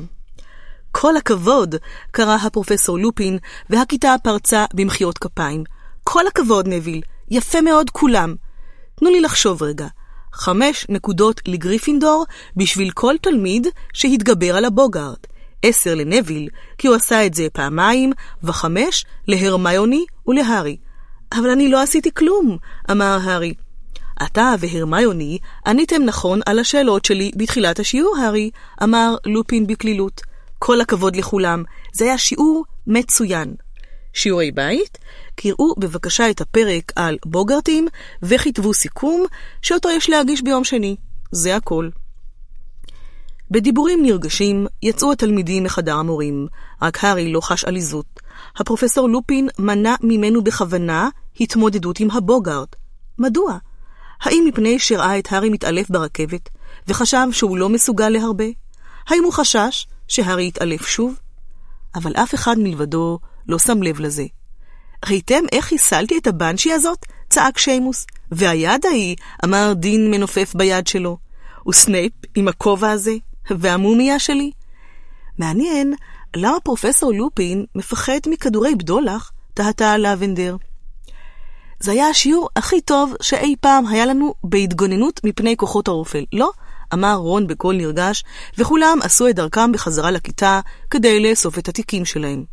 כל הכבוד! קרא הפרופסור לופין, והכיתה פרצה במחיאות כפיים. כל הכבוד, נביל! יפה מאוד כולם! תנו לי לחשוב רגע. חמש נקודות לגריפינדור בשביל כל תלמיד שהתגבר על הבוגארד. עשר לנביל, כי הוא עשה את זה פעמיים, וחמש להרמיוני ולהארי. אבל אני לא עשיתי כלום, אמר הארי. אתה והרמיוני עניתם נכון על השאלות שלי בתחילת השיעור, הארי, אמר לופין בקלילות. כל הכבוד לכולם, זה היה שיעור מצוין. שיעורי בית? קראו בבקשה את הפרק על בוגרטים וכתבו סיכום שאותו יש להגיש ביום שני. זה הכל. בדיבורים נרגשים יצאו התלמידים מחדר המורים, רק הארי לא חש עליזות. הפרופסור לופין מנע ממנו בכוונה התמודדות עם הבוגארט. מדוע? האם מפני שראה את הארי מתעלף ברכבת, וחשב שהוא לא מסוגל להרבה? האם הוא חשש שהארי יתעלף שוב? אבל אף אחד מלבדו לא שם לב לזה. ראיתם איך חיסלתי את הבנשי הזאת? צעק שיימוס. והיד ההיא, אמר דין מנופף ביד שלו. וסנייפ עם הכובע הזה? והמומיה שלי? מעניין למה פרופסור לופין מפחד מכדורי בדולח, תהתה לבנדר. זה היה השיעור הכי טוב שאי פעם היה לנו בהתגוננות מפני כוחות האופל, לא? אמר רון בקול נרגש, וכולם עשו את דרכם בחזרה לכיתה כדי לאסוף את התיקים שלהם.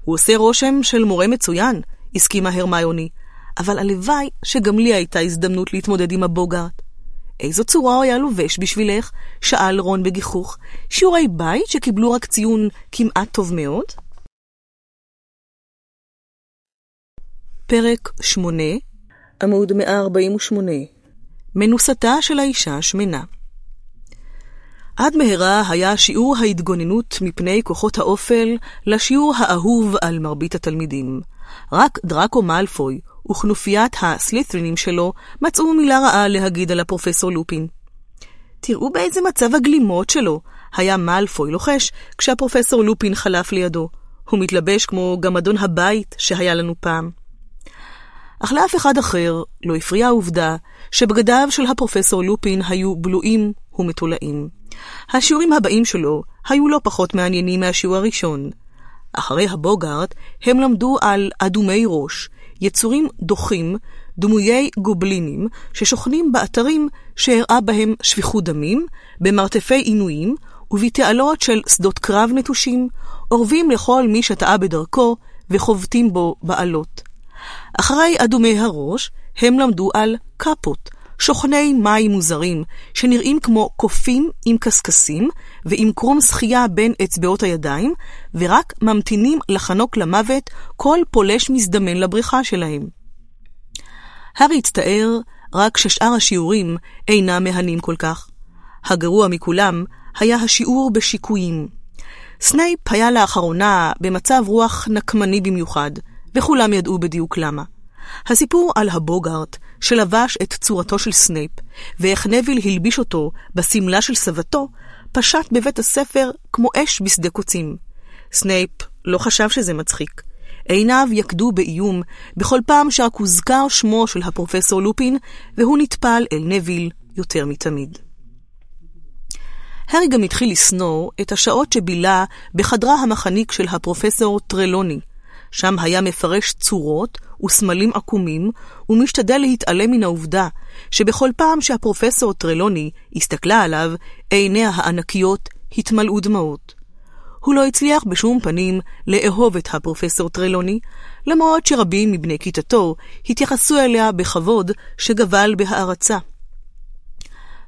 הוא עושה רושם של מורה מצוין, הסכימה הרמיוני, אבל הלוואי שגם לי הייתה הזדמנות להתמודד עם הבוגארט. איזו צורה הוא היה לובש בשבילך? שאל רון בגיחוך. שיעורי בית שקיבלו רק ציון כמעט טוב מאוד? פרק 8, עמוד 148 מנוסתה של האישה השמנה עד מהרה היה שיעור ההתגוננות מפני כוחות האופל לשיעור האהוב על מרבית התלמידים. רק דראקו מאלפוי וכנופיית הסלית'רינים שלו מצאו מילה רעה להגיד על הפרופסור לופין. תראו באיזה מצב הגלימות שלו, היה מאלפוי לוחש כשהפרופסור לופין חלף לידו. הוא מתלבש כמו גמדון הבית שהיה לנו פעם. אך לאף אחד אחר לא הפריעה העובדה שבגדיו של הפרופסור לופין היו בלועים ומתולעים. השיעורים הבאים שלו היו לא פחות מעניינים מהשיעור הראשון. אחרי הבוגארט הם למדו על אדומי ראש, יצורים דוחים, דמויי גובלינים, ששוכנים באתרים שהראה בהם שפיכות דמים, במרתפי עינויים ובתעלות של שדות קרב נטושים, אורבים לכל מי שטעה בדרכו וחובטים בו בעלות. אחרי אדומי הראש, הם למדו על קפות, שוכני מים מוזרים, שנראים כמו קופים עם קשקשים ועם קרום שחייה בין אצבעות הידיים, ורק ממתינים לחנוק למוות כל פולש מזדמן לבריכה שלהם. הארי הצטער רק ששאר השיעורים אינם מהנים כל כך. הגרוע מכולם היה השיעור בשיקויים. סנייפ היה לאחרונה במצב רוח נקמני במיוחד, וכולם ידעו בדיוק למה. הסיפור על הבוגארט שלבש את צורתו של סנייפ, ואיך נוויל הלביש אותו בשמלה של סבתו, פשט בבית הספר כמו אש בשדה קוצים. סנייפ לא חשב שזה מצחיק. עיניו יקדו באיום בכל פעם שרק הוזכר שמו של הפרופסור לופין, והוא נטפל אל נביל יותר מתמיד. הארי גם התחיל לשנוא את השעות שבילה בחדרה המחניק של הפרופסור טרלוני. שם היה מפרש צורות וסמלים עקומים, ומשתדל להתעלם מן העובדה שבכל פעם שהפרופסור טרלוני הסתכלה עליו, עיניה הענקיות התמלאו דמעות. הוא לא הצליח בשום פנים לאהוב את הפרופסור טרלוני, למרות שרבים מבני כיתתו התייחסו אליה בכבוד שגבל בהערצה.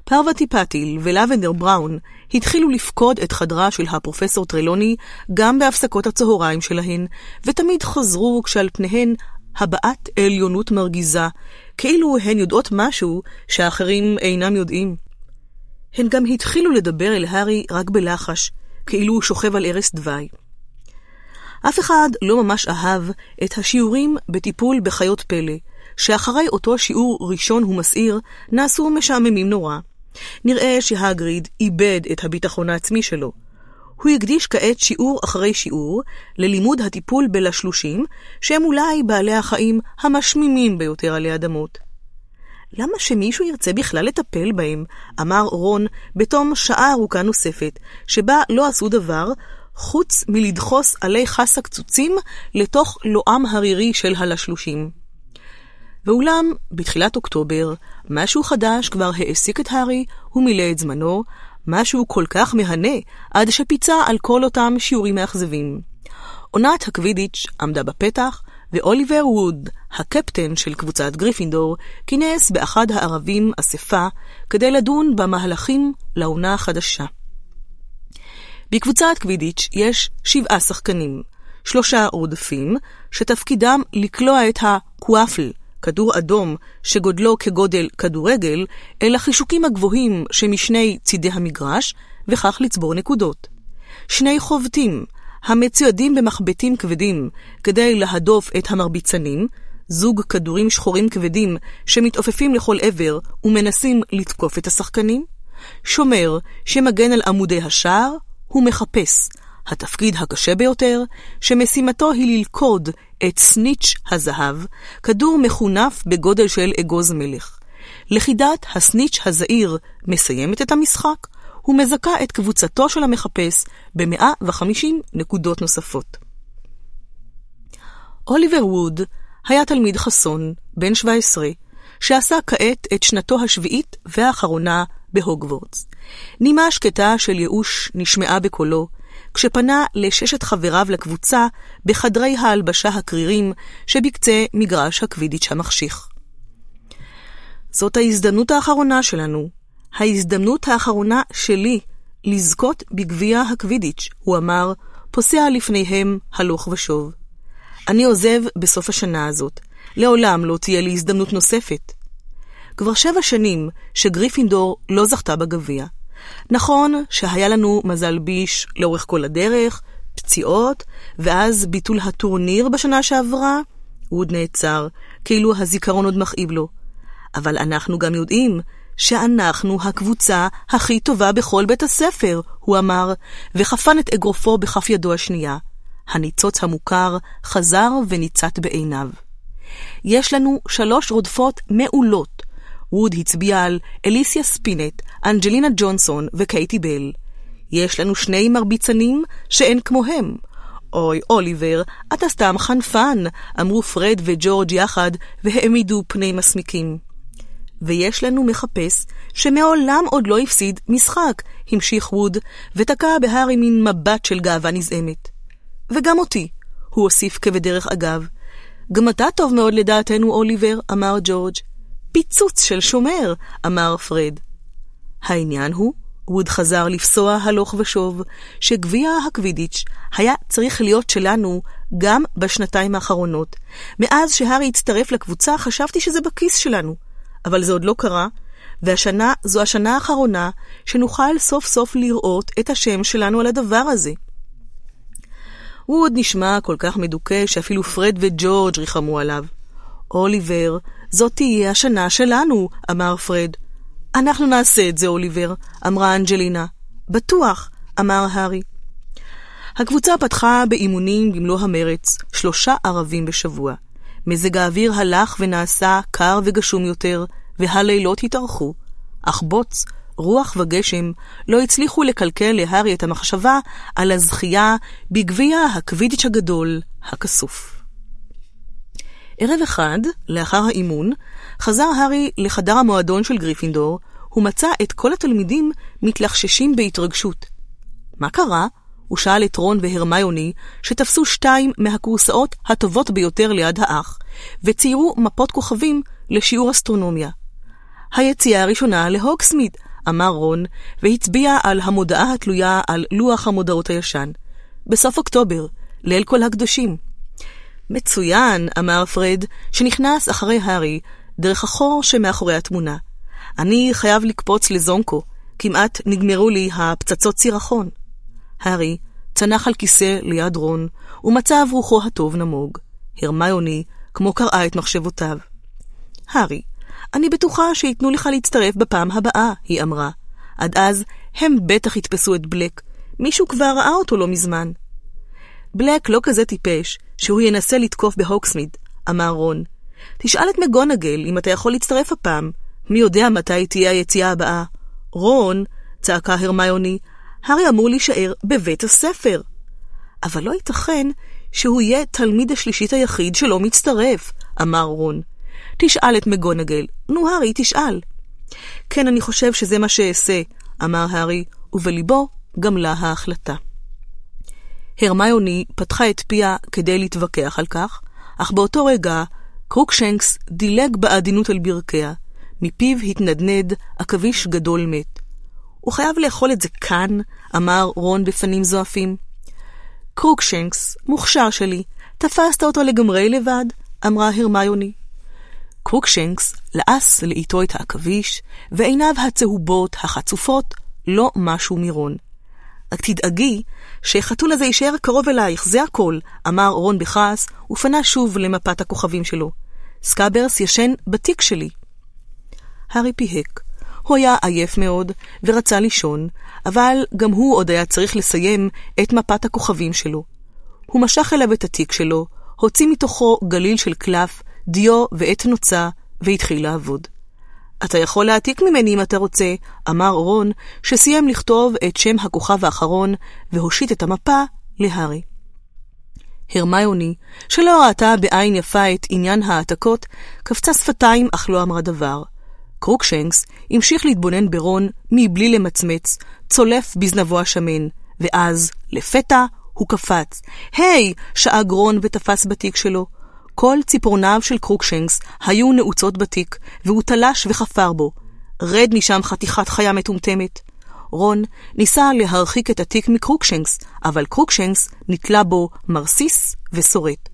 פרווטי פטיל ולבנדר בראון התחילו לפקוד את חדרה של הפרופסור טרלוני גם בהפסקות הצהריים שלהן, ותמיד חזרו כשעל פניהן הבעת עליונות מרגיזה, כאילו הן יודעות משהו שאחרים אינם יודעים. הן גם התחילו לדבר אל הארי רק בלחש, כאילו הוא שוכב על ערש דווי. אף אחד לא ממש אהב את השיעורים בטיפול בחיות פלא, שאחרי אותו שיעור ראשון ומסעיר, נעשו משעממים נורא. נראה שהגריד איבד את הביטחון העצמי שלו. הוא הקדיש כעת שיעור אחרי שיעור ללימוד הטיפול בלשלושים, שהם אולי בעלי החיים המשמימים ביותר עלי אדמות. למה שמישהו ירצה בכלל לטפל בהם? אמר רון בתום שעה ארוכה נוספת, שבה לא עשו דבר חוץ מלדחוס עלי חס הקצוצים לתוך לועם הרירי של הלשלושים. ואולם, בתחילת אוקטובר, משהו חדש כבר העסיק את הארי ומילא את זמנו, משהו כל כך מהנה, עד שפיצה על כל אותם שיעורים מאכזבים. עונת הקווידיץ' עמדה בפתח, ואוליבר ווד, הקפטן של קבוצת גריפינדור, כינס באחד הערבים אספה כדי לדון במהלכים לעונה החדשה. בקבוצת קווידיץ' יש שבעה שחקנים, שלושה רודפים, שתפקידם לקלוע את הקוואפל, כדור אדום שגודלו כגודל כדורגל, אל החישוקים הגבוהים שמשני צידי המגרש, וכך לצבור נקודות. שני חובטים, המצוידים במחבטים כבדים כדי להדוף את המרביצנים, זוג כדורים שחורים כבדים שמתעופפים לכל עבר ומנסים לתקוף את השחקנים, שומר שמגן על עמודי השער, הוא מחפש, התפקיד הקשה ביותר, שמשימתו היא ללכוד את סניץ' הזהב, כדור מחונף בגודל של אגוז מלך. לכידת הסניץ' הזעיר מסיימת את המשחק, ומזכה את קבוצתו של המחפש ב-150 נקודות נוספות. אוליבר ווד היה תלמיד חסון, בן 17, שעשה כעת את שנתו השביעית והאחרונה בהוגוורטס. נימה שקטה של ייאוש נשמעה בקולו, כשפנה לששת חבריו לקבוצה בחדרי ההלבשה הקרירים שבקצה מגרש הקווידיץ' המחשיך. זאת ההזדמנות האחרונה שלנו, ההזדמנות האחרונה שלי לזכות בגביע הקווידיץ', הוא אמר, פוסע לפניהם הלוך ושוב. אני עוזב בסוף השנה הזאת, לעולם לא תהיה לי הזדמנות נוספת. כבר שבע שנים שגריפינדור לא זכתה בגביע. נכון שהיה לנו מזל ביש לאורך כל הדרך, פציעות, ואז ביטול הטורניר בשנה שעברה, הוא עוד נעצר, כאילו הזיכרון עוד מכאיב לו. אבל אנחנו גם יודעים שאנחנו הקבוצה הכי טובה בכל בית הספר, הוא אמר, וחפן את אגרופו בכף ידו השנייה. הניצוץ המוכר חזר וניצת בעיניו. יש לנו שלוש רודפות מעולות. ווד הצביע על אליסיה ספינט, אנג'לינה ג'ונסון וקייטי בל. יש לנו שני מרביצנים שאין כמוהם. אוי, אוליבר, אתה סתם חנפן, אמרו פרד וג'ורג' יחד, והעמידו פני מסמיקים. ויש לנו מחפש שמעולם עוד לא הפסיד משחק, המשיך ווד, ותקע בהארי מין מבט של גאווה נזעמת. וגם אותי, הוא הוסיף כבדרך אגב. גם אתה טוב מאוד לדעתנו, אוליבר, אמר ג'ורג'. פיצוץ של שומר, אמר פרד. העניין הוא, ווד חזר לפסוע הלוך ושוב, שגביע הקווידיץ' היה צריך להיות שלנו גם בשנתיים האחרונות. מאז שהארי הצטרף לקבוצה, חשבתי שזה בכיס שלנו. אבל זה עוד לא קרה, והשנה זו השנה האחרונה שנוכל סוף סוף לראות את השם שלנו על הדבר הזה. הוא עוד נשמע כל כך מדוכא שאפילו פרד וג'ורג' ריחמו עליו. אוליבר, זאת תהיה השנה שלנו, אמר פרד. אנחנו נעשה את זה, אוליבר, אמרה אנג'לינה. בטוח, אמר הארי. הקבוצה פתחה באימונים במלוא המרץ, שלושה ערבים בשבוע. מזג האוויר הלך ונעשה קר וגשום יותר, והלילות התארכו. אך בוץ, רוח וגשם לא הצליחו לקלקל להארי את המחשבה על הזכייה בגביע הקווידיץ' הגדול, הכסוף. ערב אחד, לאחר האימון, חזר הארי לחדר המועדון של גריפינדור, ומצא את כל התלמידים מתלחששים בהתרגשות. מה קרה? הוא שאל את רון והרמיוני, שתפסו שתיים מהכורסאות הטובות ביותר ליד האח, וציירו מפות כוכבים לשיעור אסטרונומיה. היציאה הראשונה להוקסמיד, אמר רון, והצביע על המודעה התלויה על לוח המודעות הישן. בסוף אוקטובר, ליל כל הקדושים. מצוין, אמר פרד, שנכנס אחרי הארי, דרך החור שמאחורי התמונה. אני חייב לקפוץ לזונקו, כמעט נגמרו לי הפצצות סירחון. הארי צנח על כיסא ליד רון, ומצב רוחו הטוב נמוג. הרמיוני כמו קראה את מחשבותיו. הארי, אני בטוחה שייתנו לך להצטרף בפעם הבאה, היא אמרה. עד אז הם בטח יתפסו את בלק. מישהו כבר ראה אותו לא מזמן. בלק לא כזה טיפש שהוא ינסה לתקוף בהוקסמיד, אמר רון. תשאל את מגונגל אם אתה יכול להצטרף הפעם. מי יודע מתי תהיה היציאה הבאה. רון, צעקה הרמיוני, הארי אמור להישאר בבית הספר. אבל לא ייתכן שהוא יהיה תלמיד השלישית היחיד שלא מצטרף, אמר רון. תשאל את מגונגל. נו, הארי, תשאל. כן, אני חושב שזה מה שאעשה, אמר הארי, ובליבו גמלה ההחלטה. הרמיוני פתחה את פיה כדי להתווכח על כך, אך באותו רגע קרוקשנקס דילג בעדינות על ברכיה, מפיו התנדנד עכביש גדול מת. הוא חייב לאכול את זה כאן, אמר רון בפנים זועפים. קרוקשנקס, מוכשר שלי, תפסת אותו לגמרי לבד, אמרה הרמיוני. קרוקשנקס לעס לאיטו את העכביש, ועיניו הצהובות, החצופות, לא משו מרון. רק תדאגי שהחתול הזה יישאר קרוב אלייך, זה הכל, אמר רון בכעס, ופנה שוב למפת הכוכבים שלו. סקאברס ישן בתיק שלי. הארי פיהק. הוא היה עייף מאוד, ורצה לישון, אבל גם הוא עוד היה צריך לסיים את מפת הכוכבים שלו. הוא משך אליו את התיק שלו, הוציא מתוכו גליל של קלף, דיו ועט נוצה, והתחיל לעבוד. אתה יכול להעתיק ממני אם אתה רוצה, אמר רון, שסיים לכתוב את שם הכוכב האחרון, והושיט את המפה להארי. הרמיוני, שלא ראתה בעין יפה את עניין העתקות, קפצה שפתיים אך לא אמרה דבר. קרוקשנקס המשיך להתבונן ברון מבלי למצמץ, צולף בזנבו השמן, ואז, לפתע, הוא קפץ. היי! היי! שאג רון ותפס בתיק שלו. כל ציפורניו של קרוקשנקס היו נעוצות בתיק, והוא תלש וחפר בו. רד משם חתיכת חיה מטומטמת. רון ניסה להרחיק את התיק מקרוקשנקס, אבל קרוקשנקס נתלה בו מרסיס ושורט.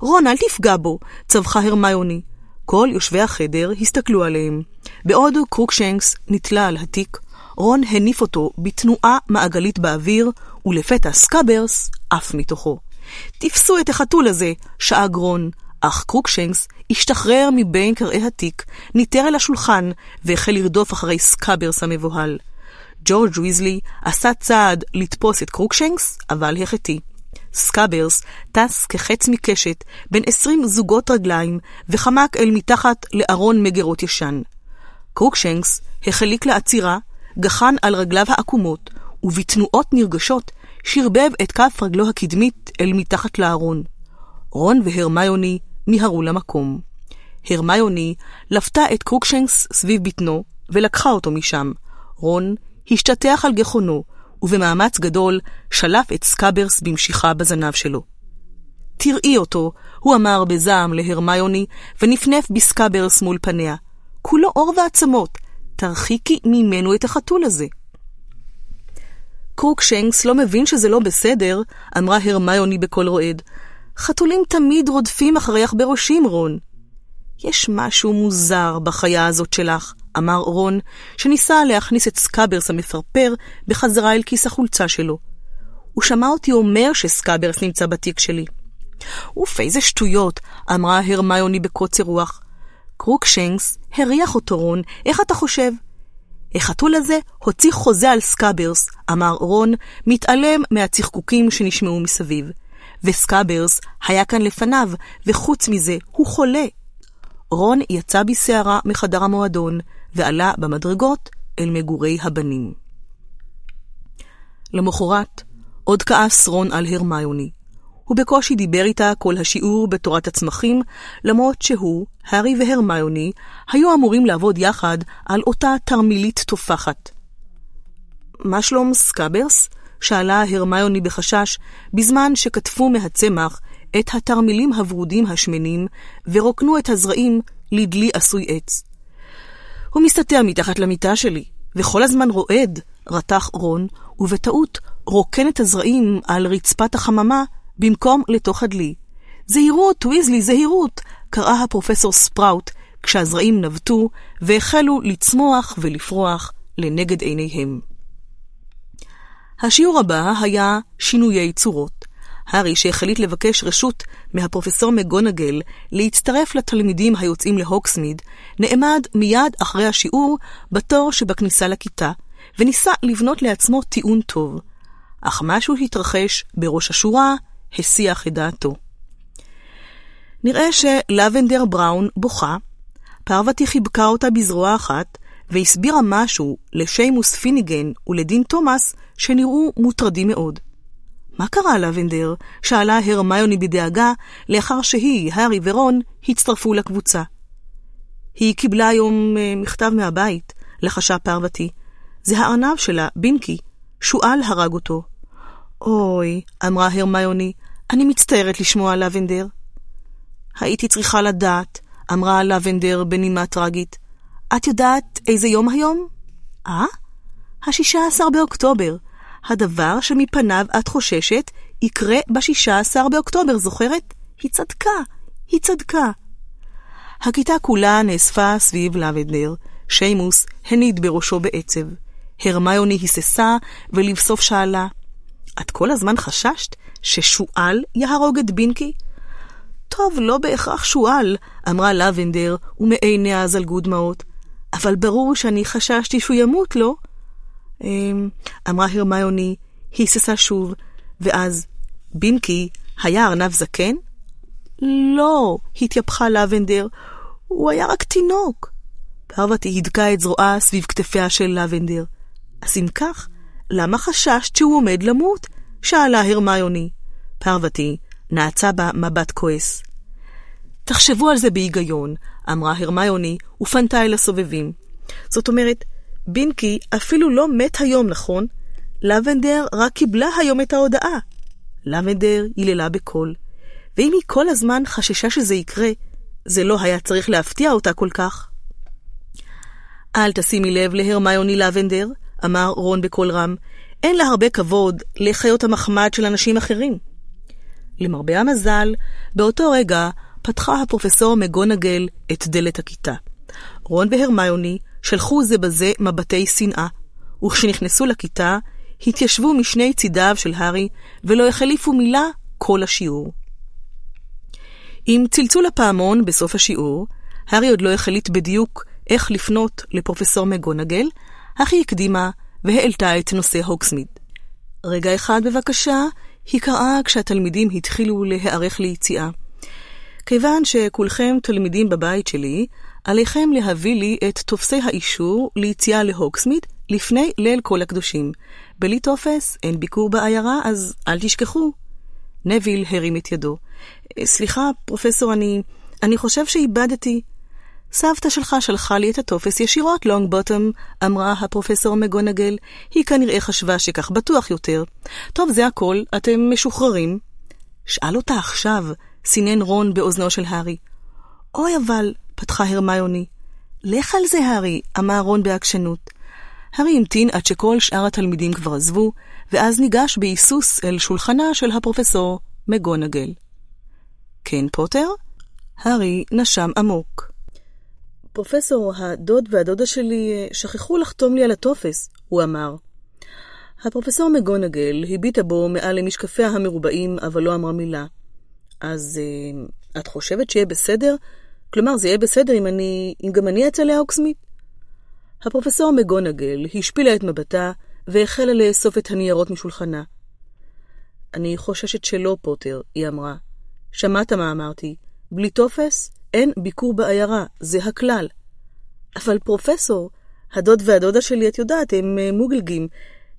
רון, אל תפגע בו, צווחה הרמיוני. כל יושבי החדר הסתכלו עליהם. בעוד קרוקשנקס נתלה על התיק, רון הניף אותו בתנועה מעגלית באוויר, ולפתע סקאברס עף מתוכו. תפסו את החתול הזה, שאג רון, אך קרוקשנקס השתחרר מבין קרעי התיק, ניתר אל השולחן, והחל לרדוף אחרי סקאברס המבוהל. ג'ורג' ויזלי עשה צעד לתפוס את קרוקשנקס, אבל החטיא. סקאברס טס כחץ מקשת בין עשרים זוגות רגליים וחמק אל מתחת לארון מגירות ישן. קרוקשנקס החליק לעצירה, גחן על רגליו העקומות, ובתנועות נרגשות שרבב את כף רגלו הקדמית אל מתחת לארון. רון והרמיוני מיהרו למקום. הרמיוני לפתה את קרוקשנקס סביב בטנו, ולקחה אותו משם. רון השתטח על גחונו, ובמאמץ גדול שלף את סקאברס במשיכה בזנב שלו. תראי אותו, הוא אמר בזעם להרמיוני, ונפנף בסקאברס מול פניה. כולו עור ועצמות, תרחיקי ממנו את החתול הזה. קרוקשנקס לא מבין שזה לא בסדר, אמרה הרמיוני בקול רועד. חתולים תמיד רודפים אחרי עכברושים, רון. יש משהו מוזר בחיה הזאת שלך, אמר רון, שניסה להכניס את סקאברס המפרפר בחזרה אל כיס החולצה שלו. הוא שמע אותי אומר שסקאברס נמצא בתיק שלי. אוף, איזה שטויות, אמרה הרמיוני בקוצר רוח. קרוקשנקס הריח אותו רון, איך אתה חושב? החתול הזה הוציא חוזה על סקאברס, אמר רון, מתעלם מהצחקוקים שנשמעו מסביב. וסקאברס היה כאן לפניו, וחוץ מזה, הוא חולה. רון יצא בסערה מחדר המועדון, ועלה במדרגות אל מגורי הבנים. למחרת, עוד כעס רון על הרמיוני. הוא בקושי דיבר איתה כל השיעור בתורת הצמחים, למרות שהוא, הארי והרמיוני, היו אמורים לעבוד יחד על אותה תרמילית תופחת. מה שלום סקאברס? שאלה הרמיוני בחשש, בזמן שקטפו מהצמח את התרמילים הוורודים השמנים, ורוקנו את הזרעים לדלי עשוי עץ. הוא מסתתר מתחת למיטה שלי, וכל הזמן רועד, רתח רון, ובטעות רוקן את הזרעים על רצפת החממה במקום לתוך הדלי. זהירות, ויזלי, זהירות! קראה הפרופסור ספראוט כשהזרעים נבטו והחלו לצמוח ולפרוח לנגד עיניהם. השיעור הבא היה שינויי צורות. הארי, שהחליט לבקש רשות מהפרופסור מגונגל להצטרף לתלמידים היוצאים להוקסמיד, נעמד מיד אחרי השיעור בתור שבכניסה לכיתה, וניסה לבנות לעצמו טיעון טוב. אך משהו התרחש בראש השורה, הסיח את דעתו. נראה שלבנדר בראון בוכה, פרוותי חיבקה אותה בזרוע אחת, והסבירה משהו לשיימוס פיניגן ולדין תומאס שנראו מוטרדים מאוד. מה קרה לבנדר? שאלה הרמיוני בדאגה, לאחר שהיא, הארי ורון הצטרפו לקבוצה. היא קיבלה היום אה, מכתב מהבית, לחשה פרוותי. זה הארנב שלה, בינקי. שועל הרג אותו. אוי, אמרה הרמיוני, אני מצטערת לשמוע לבנדר. הייתי צריכה לדעת, אמרה לבנדר בנימה טרגית. את יודעת איזה יום היום? אה? השישה עשר באוקטובר. הדבר שמפניו את חוששת יקרה בשישה עשר באוקטובר, זוכרת? היא צדקה, היא צדקה. הכיתה כולה נאספה סביב לבנדר. שיימוס הניד בראשו בעצב. הרמיוני היססה ולבסוף שאלה, את כל הזמן חששת ששועל יהרוג את בינקי? טוב, לא בהכרח שועל, אמרה לבנדר, ומעיניה זלגו דמעות. אבל ברור שאני חששתי שהוא ימות, לא? אמ, אמרה הרמיוני, היססה שוב, ואז, בינקי, היה ארנב זקן? לא, התייפחה לבנדר, הוא היה רק תינוק. פרוותי הידקה את זרועה סביב כתפיה של לבנדר. אז אם כך, למה חששת שהוא עומד למות? שאלה הרמיוני. פרוותי נעצה בה מבט כועס. תחשבו על זה בהיגיון, אמרה הרמיוני, ופנתה אל הסובבים. זאת אומרת, בינקי אפילו לא מת היום, נכון? לבנדר רק קיבלה היום את ההודעה. לבנדר היללה בקול, ואם היא כל הזמן חששה שזה יקרה, זה לא היה צריך להפתיע אותה כל כך. אל תשימי לב להרמיוני לבנדר, אמר רון בקול רם, אין לה הרבה כבוד לחיות המחמד של אנשים אחרים. למרבה המזל, באותו רגע פתחה הפרופסור מגונגל את דלת הכיתה. רון והרמיוני שלחו זה בזה מבטי שנאה, וכשנכנסו לכיתה, התיישבו משני צידיו של הארי, ולא החליפו מילה כל השיעור. עם צלצול הפעמון בסוף השיעור, הארי עוד לא החליט בדיוק איך לפנות לפרופסור מגונגל, אך היא הקדימה והעלתה את נושא הוקסמיד. רגע אחד בבקשה, היא קראה כשהתלמידים התחילו להיערך ליציאה. כיוון שכולכם תלמידים בבית שלי, עליכם להביא לי את טופסי האישור ליציאה להוקסמיד לפני ליל כל הקדושים. בלי טופס אין ביקור בעיירה, אז אל תשכחו. נביל הרים את ידו. סליחה, פרופסור, אני... אני חושב שאיבדתי. סבתא שלך שלחה לי את הטופס ישירות, לונג בוטום, אמרה הפרופסור מגונגל. היא כנראה חשבה שכך בטוח יותר. טוב, זה הכל, אתם משוחררים. שאל אותה עכשיו, סינן רון באוזנו של הארי. אוי, אבל, פתחה הרמיוני. לך על זה, הארי, אמר רון בעקשנות. הארי המתין עד שכל שאר התלמידים כבר עזבו, ואז ניגש בהיסוס אל שולחנה של הפרופסור מגונגל. כן, פוטר? הארי נשם עמוק. פרופסור, הדוד והדודה שלי אה, שכחו לחתום לי על הטופס, הוא אמר. הפרופסור מגונגל הביטה בו מעל למשקפיה המרובעים, אבל לא אמרה מילה. אז uh, את חושבת שיהיה בסדר? כלומר, זה יהיה בסדר אם אני... אם גם אני אצא להאוקסמית? הפרופסור מגונגל השפילה את מבטה והחלה לאסוף את הניירות משולחנה. אני חוששת שלא, פוטר, היא אמרה. שמעת מה אמרתי? בלי טופס אין ביקור בעיירה, זה הכלל. אבל פרופסור, הדוד והדודה שלי, את יודעת, הם אה, מוגלגים.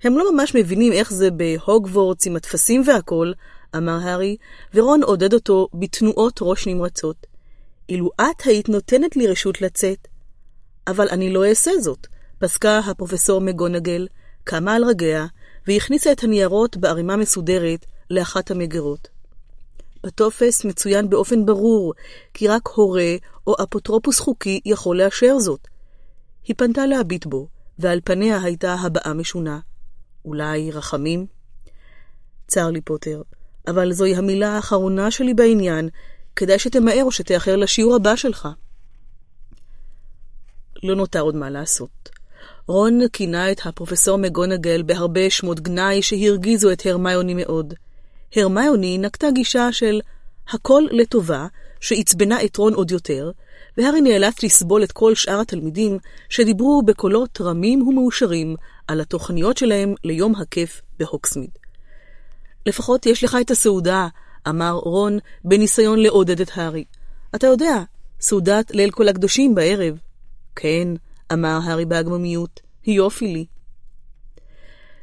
הם לא ממש מבינים איך זה בהוגוורטס עם הטפסים והכול, אמר הארי, ורון עודד אותו בתנועות ראש נמרצות. אילו את היית נותנת לי רשות לצאת. אבל אני לא אעשה זאת, פסקה הפרופסור מגונגל, קמה על רגליה, והכניסה את הניירות בערימה מסודרת לאחת המגירות. בטופס מצוין באופן ברור כי רק הורה או אפוטרופוס חוקי יכול לאשר זאת. היא פנתה להביט בו, ועל פניה הייתה הבעה משונה. אולי רחמים? צר לי, פוטר, אבל זוהי המילה האחרונה שלי בעניין, כדאי שתמהר או שתאחר לשיעור הבא שלך. לא נותר עוד מה לעשות. רון כינה את הפרופסור מגונגל בהרבה שמות גנאי שהרגיזו את הרמיוני מאוד. הרמיוני נקטה גישה של הכל לטובה, שעצבנה את רון עוד יותר, והארי נאלץ לסבול את כל שאר התלמידים שדיברו בקולות רמים ומאושרים על התוכניות שלהם ליום הכיף בהוקסמיד. לפחות יש לך את הסעודה, אמר רון בניסיון לעודד את הארי. אתה יודע, סעודת ליל כל הקדושים בערב. כן, אמר הארי בהגממיות, יופי לי.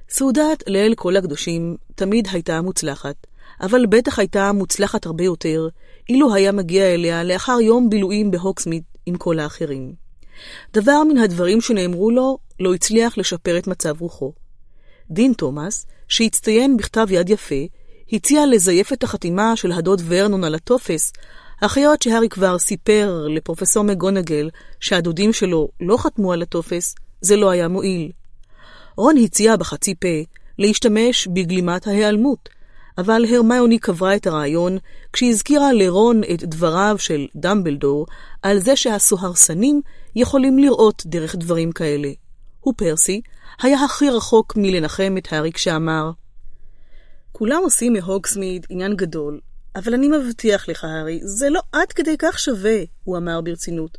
סעודת ליל כל הקדושים תמיד הייתה מוצלחת, אבל בטח הייתה מוצלחת הרבה יותר, אילו היה מגיע אליה לאחר יום בילויים בהוקסמית עם כל האחרים. דבר מן הדברים שנאמרו לו לא הצליח לשפר את מצב רוחו. דין תומאס, שהצטיין בכתב יד יפה, הציע לזייף את החתימה של הדוד ורנון על הטופס, אך היות שהארי כבר סיפר לפרופסור מגונגל שהדודים שלו לא חתמו על הטופס, זה לא היה מועיל. רון הציע בחצי פה להשתמש בגלימת ההיעלמות, אבל הרמיוני קברה את הרעיון כשהזכירה לרון את דבריו של דמבלדור על זה שהסוהרסנים יכולים לראות דרך דברים כאלה. ופרסי היה הכי רחוק מלנחם את הארי כשאמר, כולם עושים מהוגסמיד עניין גדול, אבל אני מבטיח לך, הארי, זה לא עד כדי כך שווה, הוא אמר ברצינות.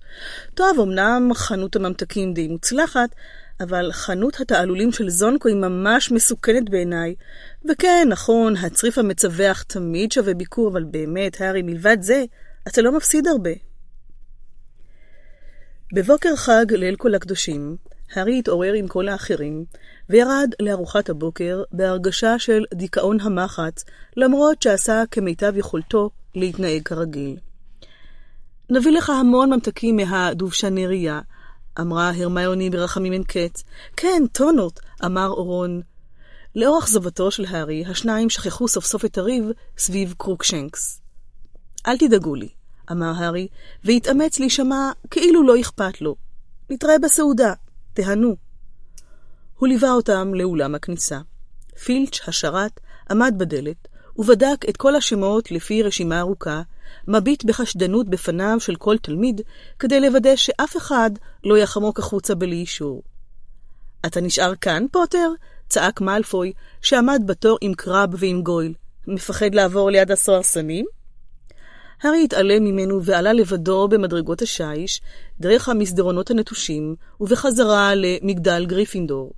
טוב, אמנם חנות הממתקים די מוצלחת, אבל חנות התעלולים של זונקו היא ממש מסוכנת בעיניי. וכן, נכון, הצריף המצווח תמיד שווה ביקור, אבל באמת, הארי, מלבד זה, אתה לא מפסיד הרבה. בבוקר חג ליל כל הקדושים, הארי התעורר עם כל האחרים, וירד לארוחת הבוקר בהרגשה של דיכאון המחץ, למרות שעשה כמיטב יכולתו להתנהג כרגיל. נביא לך המון ממתקים מהדובשנריה, אמרה הרמיוני ברחמים אין קץ. כן, טונות, אמר אורון. לאור אכזבתו של הארי, השניים שכחו סוף סוף את הריב סביב קרוקשנקס. אל תדאגו לי, אמר הארי, והתאמץ להישמע כאילו לא אכפת לו. נתראה בסעודה, תהנו. הוא ליווה אותם לאולם הכניסה. פילץ' השרת עמד בדלת, ובדק את כל השמות לפי רשימה ארוכה, מביט בחשדנות בפניו של כל תלמיד, כדי לוודא שאף אחד לא יחמוק החוצה בלי אישור. אתה נשאר כאן, פוטר? צעק מאלפוי, שעמד בתור עם קרב ועם גויל. מפחד לעבור ליד הסוהרסנים? הארי התעלם ממנו ועלה לבדו במדרגות השיש, דרך המסדרונות הנטושים, ובחזרה למגדל גריפינדור.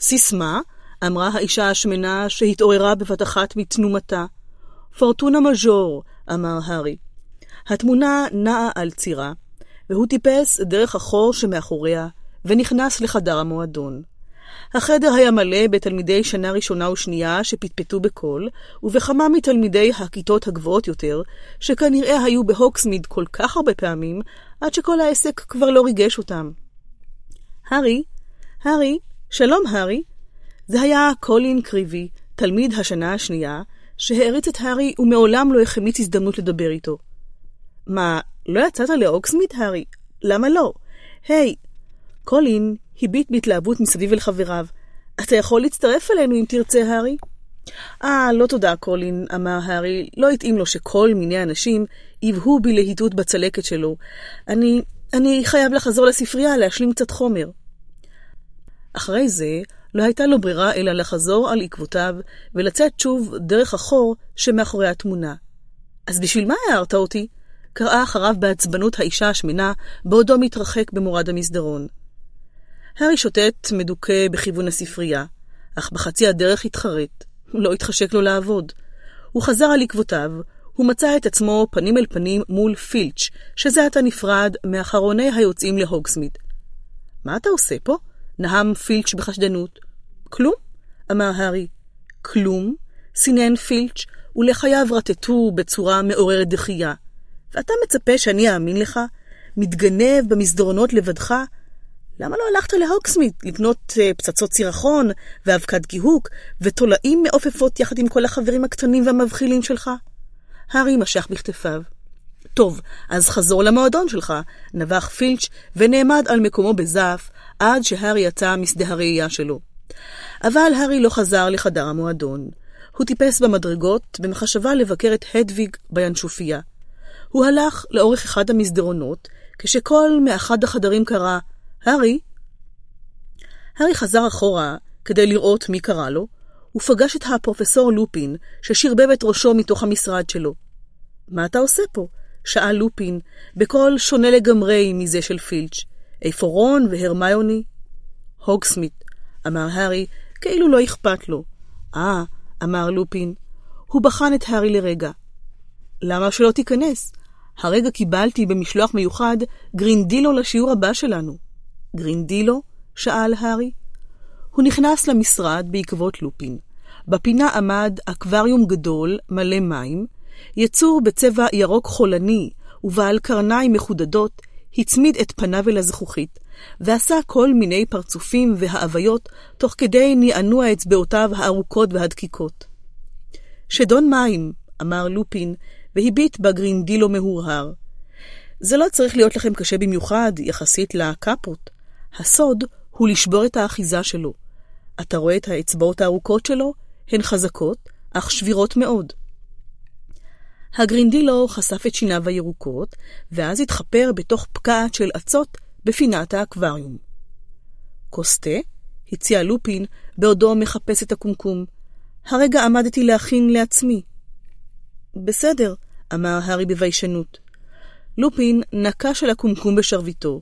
סיסמה, אמרה האישה השמנה שהתעוררה בבת אחת מתנומתה. פורטונה מז'ור, אמר הארי. התמונה נעה על צירה, והוא טיפס דרך החור שמאחוריה, ונכנס לחדר המועדון. החדר היה מלא בתלמידי שנה ראשונה ושנייה שפטפטו בקול, ובכמה מתלמידי הכיתות הגבוהות יותר, שכנראה היו בהוקסמיד כל כך הרבה פעמים, עד שכל העסק כבר לא ריגש אותם. הארי, הארי, שלום הארי. זה היה קולין קריבי, תלמיד השנה השנייה, שהעריץ את הארי ומעולם לא החמיץ הזדמנות לדבר איתו. מה, לא יצאת לאוקסמית, הארי? למה לא? היי, hey, קולין הביט בהתלהבות מסביב אל חבריו. אתה יכול להצטרף אלינו אם תרצה, הארי? אה, לא תודה, קולין, אמר הארי. לא התאים לו שכל מיני אנשים יבהו בלהיטות בצלקת שלו. אני... אני חייב לחזור לספרייה להשלים קצת חומר. אחרי זה, לא הייתה לו ברירה אלא לחזור על עקבותיו ולצאת שוב דרך החור שמאחורי התמונה. אז בשביל מה הערת אותי? קראה אחריו בעצבנות האישה השמנה, בעודו מתרחק במורד המסדרון. הארי שוטט מדוכא בכיוון הספרייה, אך בחצי הדרך התחרט. לא התחשק לו לעבוד. הוא חזר על עקבותיו, הוא מצא את עצמו פנים אל פנים מול פילץ', שזה עתה נפרד מאחרוני היוצאים להוגסמיד. מה אתה עושה פה? נהם פילץ' בחשדנות. כלום, אמר הארי. כלום? סינן פילץ', ולחייו רטטו בצורה מעוררת דחייה. ואתה מצפה שאני אאמין לך? מתגנב במסדרונות לבדך? למה לא הלכת להוקסמית לקנות uh, פצצות סירחון ואבקת גיהוק ותולעים מעופפות יחד עם כל החברים הקטנים והמבחילים שלך? הארי משך בכתפיו. טוב, אז חזור למועדון שלך, נבח פילץ' ונעמד על מקומו בזעף עד שהארי יצא משדה הראייה שלו. אבל הארי לא חזר לחדר המועדון. הוא טיפס במדרגות במחשבה לבקר את הדוויג בינשופיה. הוא הלך לאורך אחד המסדרונות, כשקול מאחד החדרים קרא, הארי? הארי חזר אחורה כדי לראות מי קרא לו, ופגש את הפרופסור לופין, ששרבב את ראשו מתוך המשרד שלו. מה אתה עושה פה? שאל לופין, בקול שונה לגמרי מזה של פילץ'. איפה רון והרמיוני? הוגסמית, אמר הארי, כאילו לא אכפת לו. אה, אמר לופין. הוא בחן את הארי לרגע. למה שלא תיכנס? הרגע קיבלתי במשלוח מיוחד גרינדילו לשיעור הבא שלנו. גרינדילו? שאל הארי. הוא נכנס למשרד בעקבות לופין. בפינה עמד אקווריום גדול, מלא מים, יצור בצבע ירוק חולני ובעל קרניים מחודדות, הצמיד את פניו אל הזכוכית, ועשה כל מיני פרצופים והאוויות, תוך כדי נענוע אצבעותיו הארוכות והדקיקות. שדון מים, אמר לופין, והביט בגרינדילו מהורהר. זה לא צריך להיות לכם קשה במיוחד, יחסית לקפות. הסוד הוא לשבור את האחיזה שלו. אתה רואה את האצבעות הארוכות שלו? הן חזקות, אך שבירות מאוד. הגרינדילו חשף את שיניו הירוקות, ואז התחפר בתוך פקעת של אצות בפינת האקווריום. כוס תה? הציע לופין בעודו מחפש את הקומקום. הרגע עמדתי להכין לעצמי. בסדר, אמר הארי בביישנות. לופין נקש על הקומקום בשרביטו,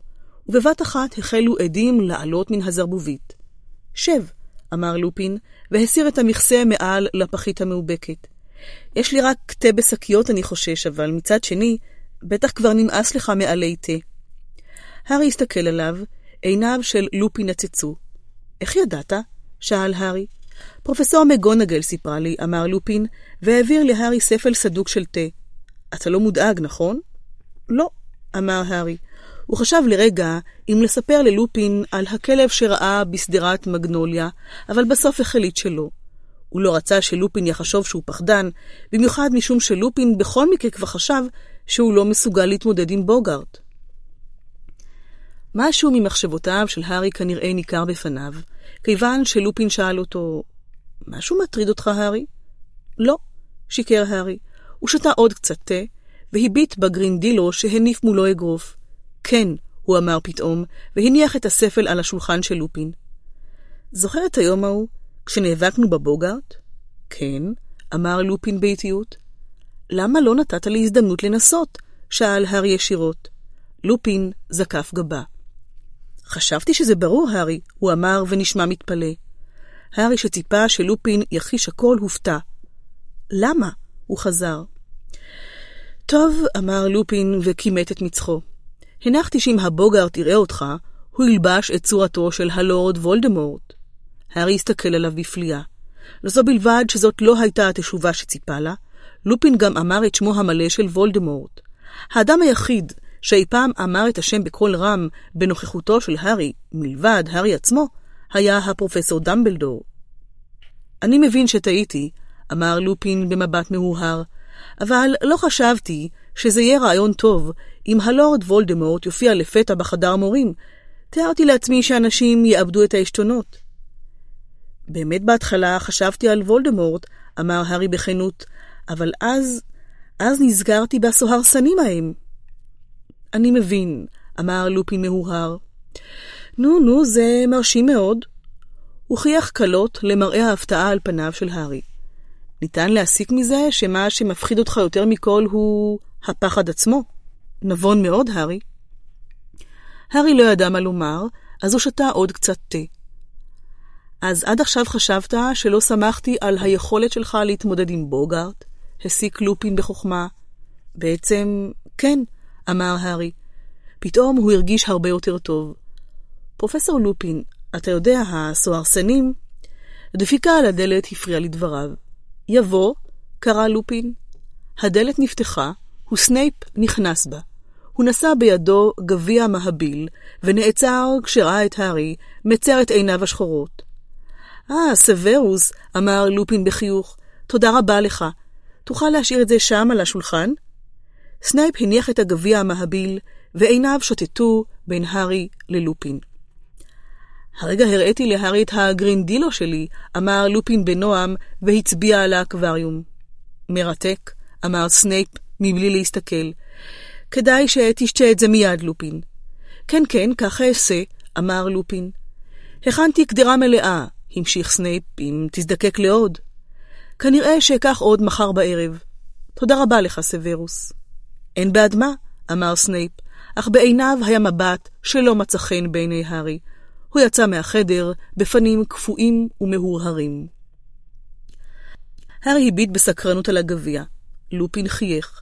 ובבת אחת החלו עדים לעלות מן הזרבובית. שב, אמר לופין, והסיר את המכסה מעל לפחית המאובקת. יש לי רק תה בשקיות, אני חושש, אבל מצד שני, בטח כבר נמאס לך מעלי תה. הארי הסתכל עליו, עיניו של לופין נצצו. איך ידעת? שאל הארי. פרופסור מגונגל סיפרה לי, אמר לופין, והעביר להארי ספל סדוק של תה. אתה לא מודאג, נכון? לא, אמר הארי. הוא חשב לרגע אם לספר ללופין על הכלב שראה בשדרת מגנוליה, אבל בסוף החליט שלא. הוא לא רצה שלופין יחשוב שהוא פחדן, במיוחד משום שלופין בכל מקרה כבר חשב שהוא לא מסוגל להתמודד עם בוגארט. משהו ממחשבותיו של הארי כנראה ניכר בפניו, כיוון שלופין שאל אותו, משהו מטריד אותך, הארי? לא, שיקר הארי. הוא שתה עוד קצת תה, והביט בגרינדילו שהניף מולו אגרוף. כן, הוא אמר פתאום, והניח את הספל על השולחן של לופין. זוכר את היום ההוא, כשנאבקנו בבוגארט? כן, אמר לופין באיטיות. למה לא נתת לי הזדמנות לנסות? שאל הארי ישירות. לופין זקף גבה. חשבתי שזה ברור, הארי, הוא אמר ונשמע מתפלא. הארי שציפה שלופין יחיש הכל הופתע. למה? הוא חזר. טוב, אמר לופין וכימת את מצחו. הנחתי שאם הבוגארט יראה אותך, הוא ילבש את צורתו של הלורד וולדמורט. הארי הסתכל עליו בפליאה. לזו בלבד שזאת לא הייתה התשובה שציפה לה, לופין גם אמר את שמו המלא של וולדמורט. האדם היחיד שאי פעם אמר את השם בקול רם בנוכחותו של הארי, מלבד הארי עצמו, היה הפרופסור דמבלדור. אני מבין שטעיתי, אמר לופין במבט מהוהר, אבל לא חשבתי שזה יהיה רעיון טוב אם הלורד וולדמורט יופיע לפתע בחדר מורים. תיארתי לעצמי שאנשים יאבדו את העשתונות. באמת בהתחלה חשבתי על וולדמורט, אמר הארי בכנות, אבל אז, אז נזכרתי בסוהרסנים ההם. אני מבין, אמר לופין מהוהר. נו, נו, זה מרשים מאוד. הוא חייך קלות למראה ההפתעה על פניו של הארי. ניתן להסיק מזה שמה שמפחיד אותך יותר מכל הוא הפחד עצמו. נבון מאוד, הארי. הארי לא ידע מה לומר, אז הוא שתה עוד קצת תה. אז עד עכשיו חשבת שלא שמחתי על היכולת שלך להתמודד עם בוגארט? הסיק לופין בחוכמה. בעצם, כן, אמר הארי. פתאום הוא הרגיש הרבה יותר טוב. פרופסור לופין, אתה יודע, הסוהרסנים... דפיקה על הדלת הפריעה לדבריו. יבוא, קרא לופין. הדלת נפתחה, וסנייפ נכנס בה. הוא נשא בידו גביע מהביל, ונעצר כשראה את הארי מצר את עיניו השחורות. אה, סוורוס, אמר לופין בחיוך, תודה רבה לך. תוכל להשאיר את זה שם על השולחן? סנייפ הניח את הגביע המהביל, ועיניו שוטטו בין הארי ללופין. הרגע הראיתי להארי את הגרינדילו שלי, אמר לופין בנועם, והצביע על האקווריום. מרתק, אמר סנייפ מבלי להסתכל. כדאי שתשתה את זה מיד, לופין. כן, כן, ככה אעשה, אמר לופין. הכנתי קדרה מלאה, המשיך סנייפ, אם תזדקק לעוד. כנראה שאקח עוד מחר בערב. תודה רבה לך, סוורוס. אין בעד מה, אמר סנייפ, אך בעיניו היה מבט שלא מצא חן בעיני הארי. הוא יצא מהחדר בפנים קפואים ומהורהרים. הארי הביט בסקרנות על הגביע. לופין חייך.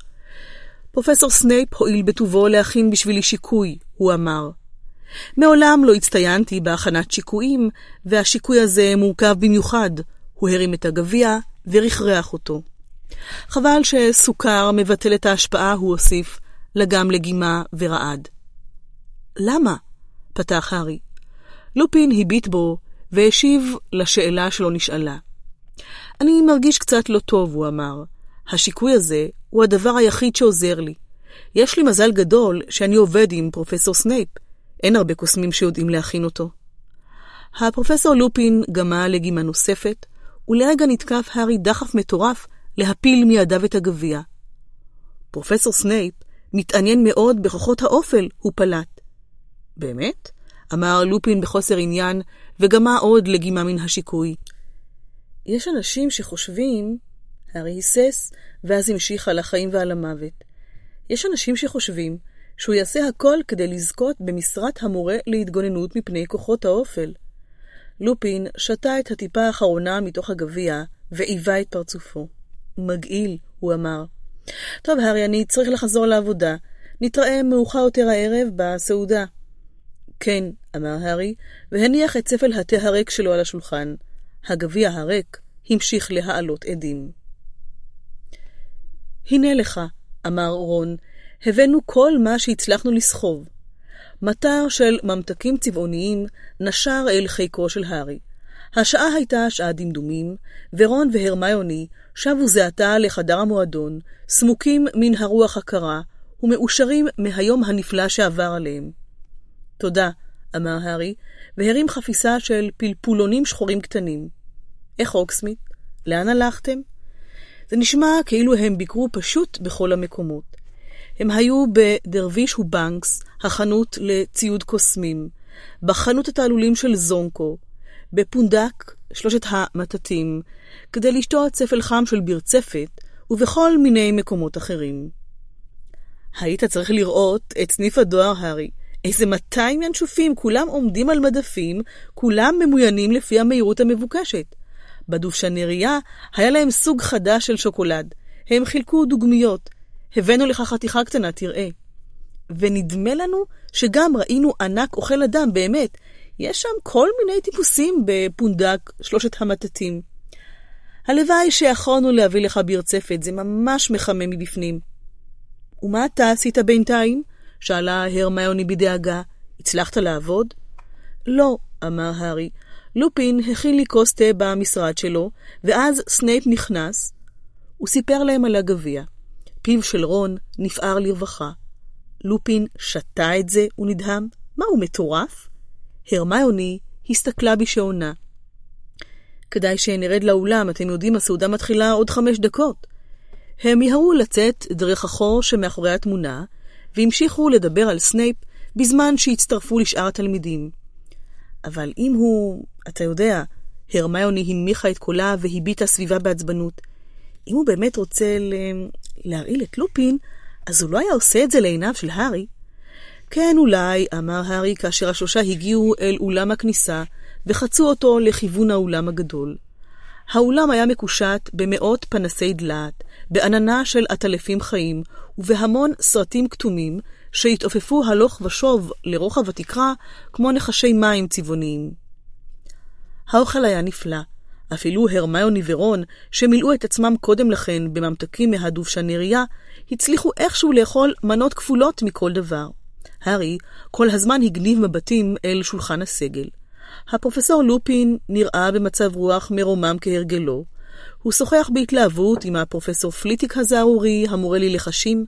פרופסור סנייפ הואיל בטובו להכין בשבילי שיקוי, הוא אמר. מעולם לא הצטיינתי בהכנת שיקויים, והשיקוי הזה מורכב במיוחד. הוא הרים את הגביע ורחרח אותו. חבל שסוכר מבטל את ההשפעה, הוא הוסיף, לגם לגימה ורעד. למה? פתח הארי. לופין הביט בו והשיב לשאלה שלא נשאלה. אני מרגיש קצת לא טוב, הוא אמר. השיקוי הזה הוא הדבר היחיד שעוזר לי. יש לי מזל גדול שאני עובד עם פרופסור סנייפ. אין הרבה קוסמים שיודעים להכין אותו. הפרופסור לופין גמע לגימה נוספת, ולרגע נתקף הארי דחף מטורף להפיל מידיו את הגביע. פרופסור סנייפ מתעניין מאוד בכוחות האופל, הוא פלט. באמת? אמר לופין בחוסר עניין, וגמה עוד לגימה מן השיקוי. יש אנשים שחושבים, הארי היסס, ואז המשיך על החיים ועל המוות. יש אנשים שחושבים שהוא יעשה הכל כדי לזכות במשרת המורה להתגוננות מפני כוחות האופל. לופין שתה את הטיפה האחרונה מתוך הגביע ועיבה את פרצופו. מגעיל, הוא אמר. טוב, הארי, אני צריך לחזור לעבודה. נתראה מאוחר יותר הערב בסעודה. כן, אמר הארי, והניח את ספל התה הריק שלו על השולחן. הגביע הריק המשיך להעלות עדים. הנה לך, אמר רון, הבאנו כל מה שהצלחנו לסחוב. מטר של ממתקים צבעוניים נשר אל חיקו של הארי. השעה הייתה שעה דמדומים, ורון והרמיוני שבו זה עתה לחדר המועדון, סמוקים מן הרוח הקרה, ומאושרים מהיום הנפלא שעבר עליהם. תודה, אמר הארי, והרים חפיסה של פלפולונים שחורים קטנים. איך אוקסמית? לאן הלכתם? זה נשמע כאילו הם ביקרו פשוט בכל המקומות. הם היו בדרוויש ובנקס, החנות לציוד קוסמים, בחנות התעלולים של זונקו, בפונדק, שלושת המטטים, כדי לשתות ספל חם של ברצפת, ובכל מיני מקומות אחרים. היית צריך לראות את סניף הדואר, הארי. איזה 200 ינשופים, כולם עומדים על מדפים, כולם ממוינים לפי המהירות המבוקשת. בדובשנריה היה להם סוג חדש של שוקולד. הם חילקו דוגמיות. הבאנו לך חתיכה קטנה, תראה. ונדמה לנו שגם ראינו ענק אוכל אדם, באמת. יש שם כל מיני טיפוסים בפונדק, שלושת המטטים. הלוואי שיכולנו להביא לך בירצפת, זה ממש מחמם מבפנים. ומה אתה עשית בינתיים? שאלה הרמיוני בדאגה. הצלחת לעבוד? לא, אמר הארי. לופין הכין לי כוס תה במשרד שלו, ואז סנייפ נכנס. הוא סיפר להם על הגביע. פיו של רון נפער לרווחה. לופין שתה את זה ונדהם. מה, הוא מטורף? הרמיוני הסתכלה בשעונה. כדאי שנרד לאולם, אתם יודעים, הסעודה מתחילה עוד חמש דקות. הם מיהרו לצאת דרך החור שמאחורי התמונה, והמשיכו לדבר על סנייפ בזמן שהצטרפו לשאר התלמידים. אבל אם הוא, אתה יודע, הרמיוני הנמיכה את קולה והביטה סביבה בעצבנות. אם הוא באמת רוצה. להרעיל את לופין, אז הוא לא היה עושה את זה לעיניו של הארי. כן, אולי, אמר הארי כאשר השלושה הגיעו אל אולם הכניסה, וחצו אותו לכיוון האולם הגדול. האולם היה מקושט במאות פנסי דלעת, בעננה של עטלפים חיים, ובהמון סרטים כתומים, שהתעופפו הלוך ושוב לרוחב התקרה כמו נחשי מים צבעוניים. האוכל היה נפלא. אפילו הרמיוני ורון, שמילאו את עצמם קודם לכן בממתקים מהדובשנריה, הצליחו איכשהו לאכול מנות כפולות מכל דבר. הארי כל הזמן הגניב מבטים אל שולחן הסגל. הפרופסור לופין נראה במצב רוח מרומם כהרגלו. הוא שוחח בהתלהבות עם הפרופסור פליטיק הזערורי, המורה ללחשים.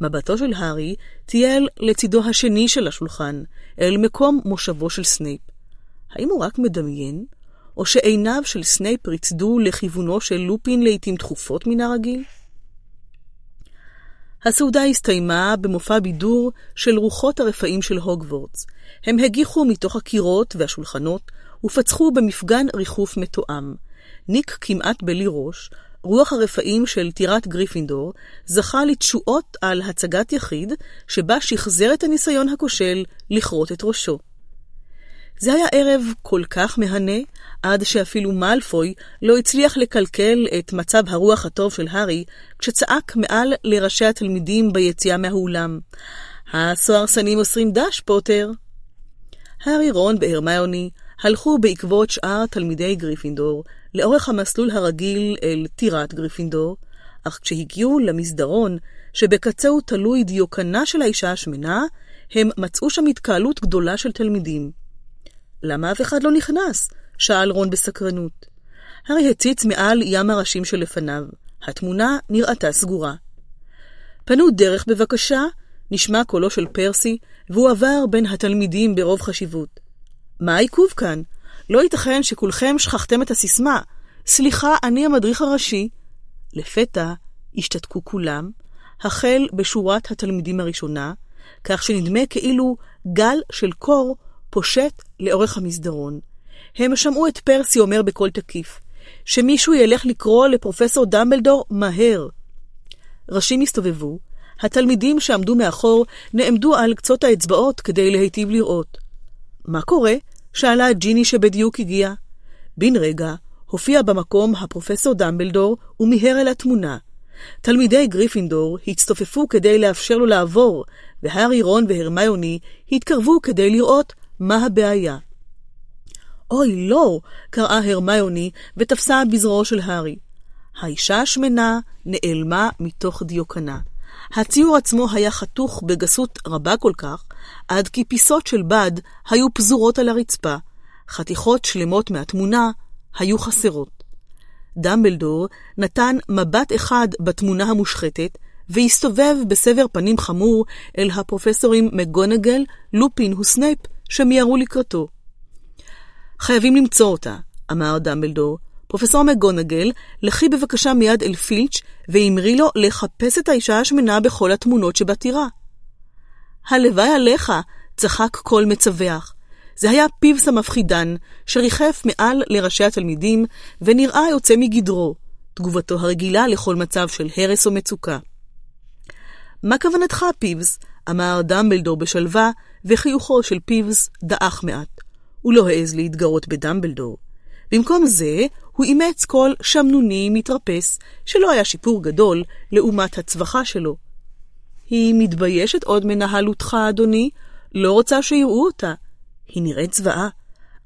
מבטו של הארי טייל לצידו השני של השולחן, אל מקום מושבו של סנייפ. האם הוא רק מדמיין? או שעיניו של סנייפ ריצדו לכיוונו של לופין לעתים תכופות מן הרגיל? הסעודה הסתיימה במופע בידור של רוחות הרפאים של הוגוורטס. הם הגיחו מתוך הקירות והשולחנות ופצחו במפגן ריחוף מתואם. ניק כמעט בלי ראש, רוח הרפאים של טירת גריפינדור, זכה לתשואות על הצגת יחיד, שבה שחזר את הניסיון הכושל לכרות את ראשו. זה היה ערב כל כך מהנה, עד שאפילו מאלפוי לא הצליח לקלקל את מצב הרוח הטוב של הארי, כשצעק מעל לראשי התלמידים ביציאה מהאולם. הסוהרסנים מוסרים ד"ש, פוטר. הארי, רון והרמיוני הלכו בעקבות שאר תלמידי גריפינדור לאורך המסלול הרגיל אל טירת גריפינדור, אך כשהגיעו למסדרון, שבקצהו תלוי דיוקנה של האישה השמנה, הם מצאו שם התקהלות גדולה של תלמידים. למה אף אחד לא נכנס? שאל רון בסקרנות. הארי הציץ מעל ים הראשים שלפניו. התמונה נראתה סגורה. פנו דרך בבקשה, נשמע קולו של פרסי, והוא עבר בין התלמידים ברוב חשיבות. מה העיכוב כאן? לא ייתכן שכולכם שכחתם את הסיסמה. סליחה, אני המדריך הראשי. לפתע השתתקו כולם, החל בשורת התלמידים הראשונה, כך שנדמה כאילו גל של קור פושט לאורך המסדרון. הם שמעו את פרסי אומר בקול תקיף, שמישהו ילך לקרוא לפרופסור דמבלדור מהר. ראשים הסתובבו, התלמידים שעמדו מאחור נעמדו על קצות האצבעות כדי להיטיב לראות. מה קורה? שאלה ג'יני שבדיוק הגיע. בן רגע הופיע במקום הפרופסור דמבלדור ומיהר אל התמונה. תלמידי גריפינדור הצטופפו כדי לאפשר לו לעבור, והארי, רון והרמיוני התקרבו כדי לראות מה הבעיה. אוי, לא! קראה הרמיוני ותפסה בזרועו של הארי. האישה השמנה נעלמה מתוך דיוקנה. הציור עצמו היה חתוך בגסות רבה כל כך, עד כי פיסות של בד היו פזורות על הרצפה, חתיכות שלמות מהתמונה היו חסרות. דמבלדור נתן מבט אחד בתמונה המושחתת, והסתובב בסבר פנים חמור אל הפרופסורים מקגונגל, לופין וסנייפ, שמיהרו לקראתו. חייבים למצוא אותה, אמר דמבלדור. פרופסור מקגונגל, לכי בבקשה מיד אל פילץ' ואמרי לו לחפש את האישה השמנה בכל התמונות שבטירה. הלוואי עליך, צחק קול מצווח. זה היה פיבס המפחידן, שריחף מעל לראשי התלמידים, ונראה יוצא מגדרו, תגובתו הרגילה לכל מצב של הרס או מצוקה. מה כוונתך, פיבס? אמר דמבלדור בשלווה, וחיוכו של פיבס דעך מעט. הוא לא העז להתגרות בדמבלדור. במקום זה, הוא אימץ קול שמנוני מתרפס, שלא היה שיפור גדול לעומת הצווחה שלו. היא מתביישת עוד מנהלותך, אדוני? לא רוצה שיראו אותה. היא נראית זוועה.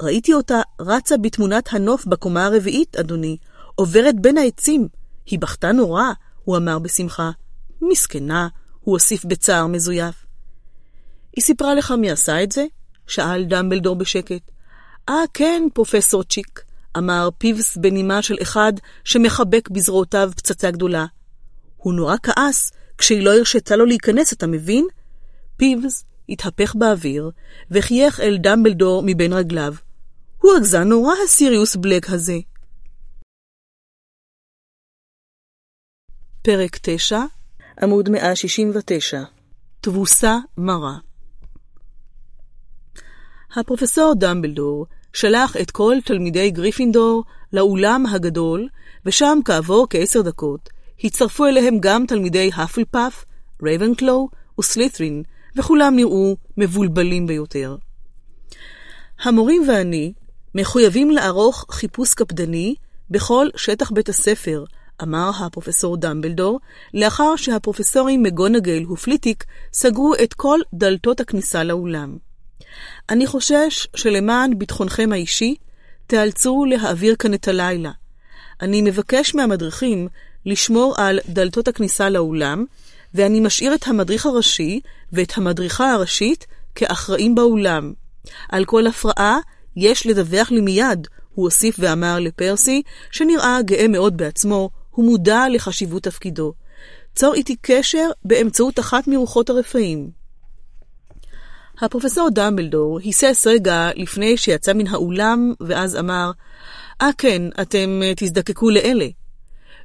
ראיתי אותה רצה בתמונת הנוף בקומה הרביעית, אדוני, עוברת בין העצים. היא בכתה נורא, הוא אמר בשמחה. מסכנה, הוא הוסיף בצער מזויף. היא סיפרה לך מי עשה את זה? שאל דמבלדור בשקט. אה, כן, פרופסור צ'יק, אמר פיבס בנימה של אחד שמחבק בזרועותיו פצצה גדולה. הוא נורא כעס כשהיא לא הרשתה לו להיכנס, אתה מבין? פיבס התהפך באוויר וחייך אל דמבלדור מבין רגליו. הוא רגזן נורא הסיריוס בלק הזה. פרק 9, עמוד 169 תבוסה מרה הפרופסור דמבלדור שלח את כל תלמידי גריפינדור לאולם הגדול, ושם כעבור כעשר דקות הצטרפו אליהם גם תלמידי הפלפאף, רייבנקלו וסלית'רין, וכולם נראו מבולבלים ביותר. המורים ואני מחויבים לערוך חיפוש קפדני בכל שטח בית הספר, אמר הפרופסור דמבלדור, לאחר שהפרופסורים מקגונגל ופליטיק סגרו את כל דלתות הכניסה לאולם. אני חושש שלמען ביטחונכם האישי, תיאלצו להעביר כאן את הלילה. אני מבקש מהמדריכים לשמור על דלתות הכניסה לאולם, ואני משאיר את המדריך הראשי ואת המדריכה הראשית כאחראים באולם. על כל הפרעה יש לדווח לי מיד, הוא הוסיף ואמר לפרסי, שנראה גאה מאוד בעצמו, הוא מודע לחשיבות תפקידו. צור איתי קשר באמצעות אחת מרוחות הרפאים. הפרופסור דמבלדור היסס רגע לפני שיצא מן האולם, ואז אמר, אה כן, אתם אה, תזדקקו לאלה.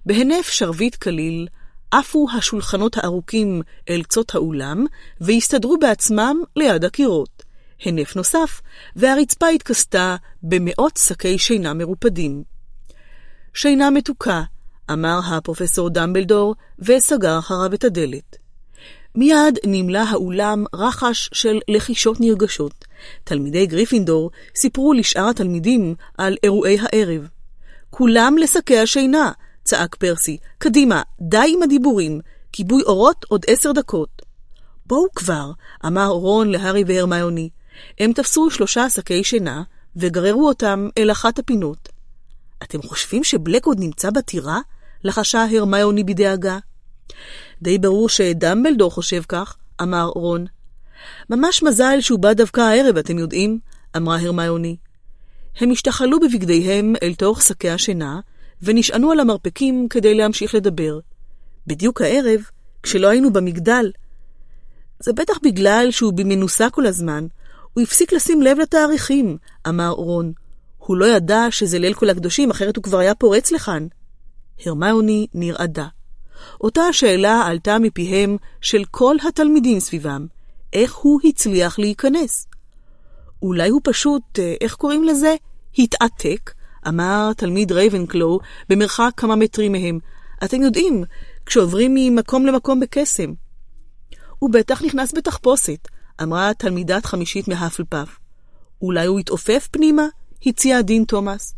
בהינף שרביט קליל, עפו השולחנות הארוכים אל קצות האולם, והסתדרו בעצמם ליד הקירות. הנף נוסף, והרצפה התכסתה במאות שקי שינה מרופדים. שינה מתוקה, אמר הפרופסור דמבלדור, וסגר אחריו את הדלת. מיד נמלא האולם רחש של לחישות נרגשות. תלמידי גריפינדור סיפרו לשאר התלמידים על אירועי הערב. כולם לשקי השינה, צעק פרסי. קדימה, די עם הדיבורים. כיבוי אורות עוד עשר דקות. בואו כבר, אמר רון להארי והרמיוני. הם תפסו שלושה שקי שינה וגררו אותם אל אחת הפינות. אתם חושבים שבלק עוד נמצא בטירה? לחשה הרמיוני בדאגה. די ברור שדמבלדור חושב כך, אמר רון. ממש מזל שהוא בא דווקא הערב, אתם יודעים, אמרה הרמיוני. הם השתחלו בבגדיהם אל תוך שקי השינה, ונשענו על המרפקים כדי להמשיך לדבר. בדיוק הערב, כשלא היינו במגדל. זה בטח בגלל שהוא במנוסה כל הזמן. הוא הפסיק לשים לב לתאריכים, אמר רון. הוא לא ידע שזה ליל כל הקדושים, אחרת הוא כבר היה פורץ לכאן. הרמיוני נרעדה. אותה השאלה עלתה מפיהם של כל התלמידים סביבם, איך הוא הצליח להיכנס? אולי הוא פשוט, אה, איך קוראים לזה? התעתק, אמר תלמיד רייבנקלו במרחק כמה מטרים מהם. אתם יודעים, כשעוברים ממקום למקום בקסם. הוא בטח נכנס בתחפושת, אמרה תלמידת חמישית מהפלפף. אולי הוא התעופף פנימה? הציע דין תומאס.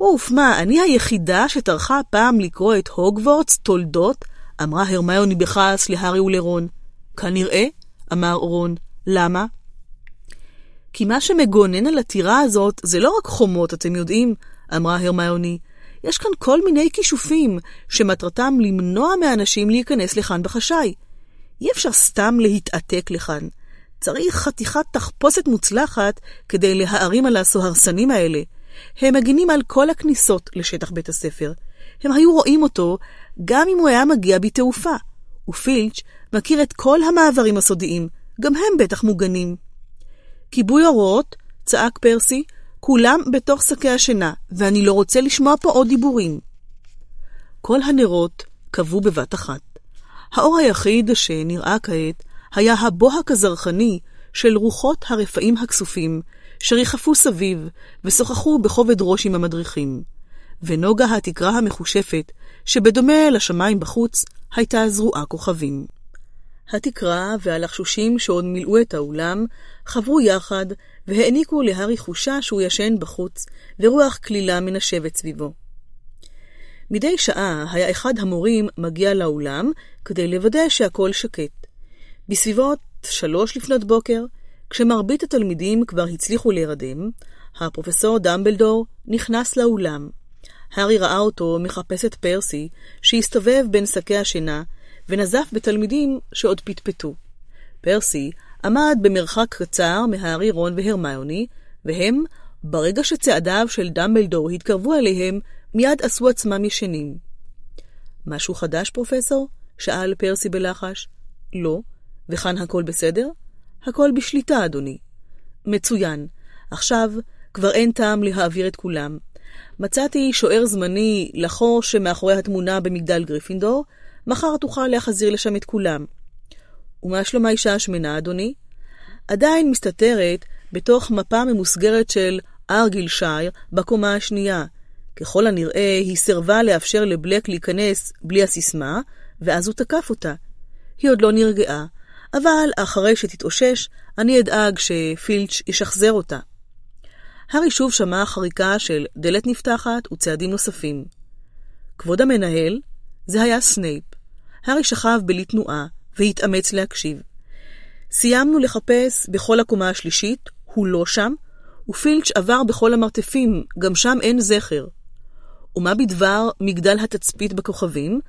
אוף, מה, אני היחידה שטרחה פעם לקרוא את הוגוורטס תולדות? אמרה הרמיוני בכעס להארי ולרון. כנראה, אמר רון. למה? כי מה שמגונן על הטירה הזאת זה לא רק חומות, אתם יודעים, אמרה הרמיוני. יש כאן כל מיני כישופים שמטרתם למנוע מאנשים להיכנס לכאן בחשאי. אי אפשר סתם להתעתק לכאן. צריך חתיכת תחפושת מוצלחת כדי להערים על הסוהרסנים האלה. הם מגינים על כל הכניסות לשטח בית הספר. הם היו רואים אותו גם אם הוא היה מגיע בתעופה. ופילץ' מכיר את כל המעברים הסודיים, גם הם בטח מוגנים. כיבוי אורות, צעק פרסי, כולם בתוך שקי השינה, ואני לא רוצה לשמוע פה עוד דיבורים. כל הנרות כבו בבת אחת. האור היחיד שנראה כעת היה הבוהק הזרחני של רוחות הרפאים הכסופים, שריחפו סביב ושוחחו בכובד ראש עם המדריכים. ונוגה התקרה המחושפת, שבדומה לשמיים בחוץ, הייתה זרועה כוכבים. התקרה והלחשושים שעוד מילאו את האולם חברו יחד והעניקו להארי חושה שהוא ישן בחוץ, ורוח כלילה מנשבת סביבו. מדי שעה היה אחד המורים מגיע לאולם כדי לוודא שהכל שקט. בסביבות שלוש לפנות בוקר, כשמרבית התלמידים כבר הצליחו להירדם, הפרופסור דמבלדור נכנס לאולם. הארי ראה אותו מחפש את פרסי, שהסתובב בין שקי השינה, ונזף בתלמידים שעוד פטפטו. פרסי עמד במרחק קצר מהארי רון והרמיוני, והם, ברגע שצעדיו של דמבלדור התקרבו אליהם, מיד עשו עצמם ישנים. משהו חדש, פרופסור? שאל פרסי בלחש. לא. וכאן הכל בסדר? הכל בשליטה, אדוני. מצוין. עכשיו כבר אין טעם להעביר את כולם. מצאתי שוער זמני לחור שמאחורי התמונה במגדל גריפינדור, מחר תוכל להחזיר לשם את כולם. ומה שלום האישה השמנה, אדוני? עדיין מסתתרת בתוך מפה ממוסגרת של ארגילשייר בקומה השנייה. ככל הנראה, היא סירבה לאפשר לבלק להיכנס בלי הסיסמה, ואז הוא תקף אותה. היא עוד לא נרגעה, אבל אחרי שתתאושש, אני אדאג שפילץ' ישחזר אותה. הארי שוב שמע חריקה של דלת נפתחת וצעדים נוספים. כבוד המנהל, זה היה סנייפ. הארי שכב בלי תנועה והתאמץ להקשיב. סיימנו לחפש בכל הקומה השלישית, הוא לא שם, ופילץ' עבר בכל המרתפים, גם שם אין זכר. ומה בדבר מגדל התצפית בכוכבים?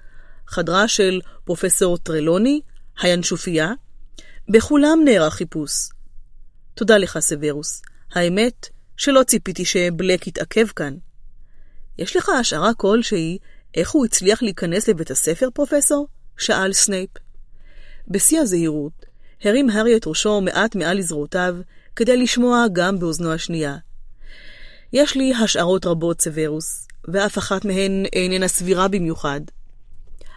חדרה של פרופסור טרלוני? הינשופיה? בכולם נערך חיפוש. תודה לך, סוורוס. האמת, שלא ציפיתי שבלק יתעכב כאן. יש לך השערה כלשהי איך הוא הצליח להיכנס לבית הספר, פרופסור? שאל סנייפ. בשיא הזהירות, הרים הארי את ראשו מעט מעל לזרועותיו, כדי לשמוע גם באוזנו השנייה. יש לי השערות רבות, סוורוס, ואף אחת מהן איננה סבירה במיוחד.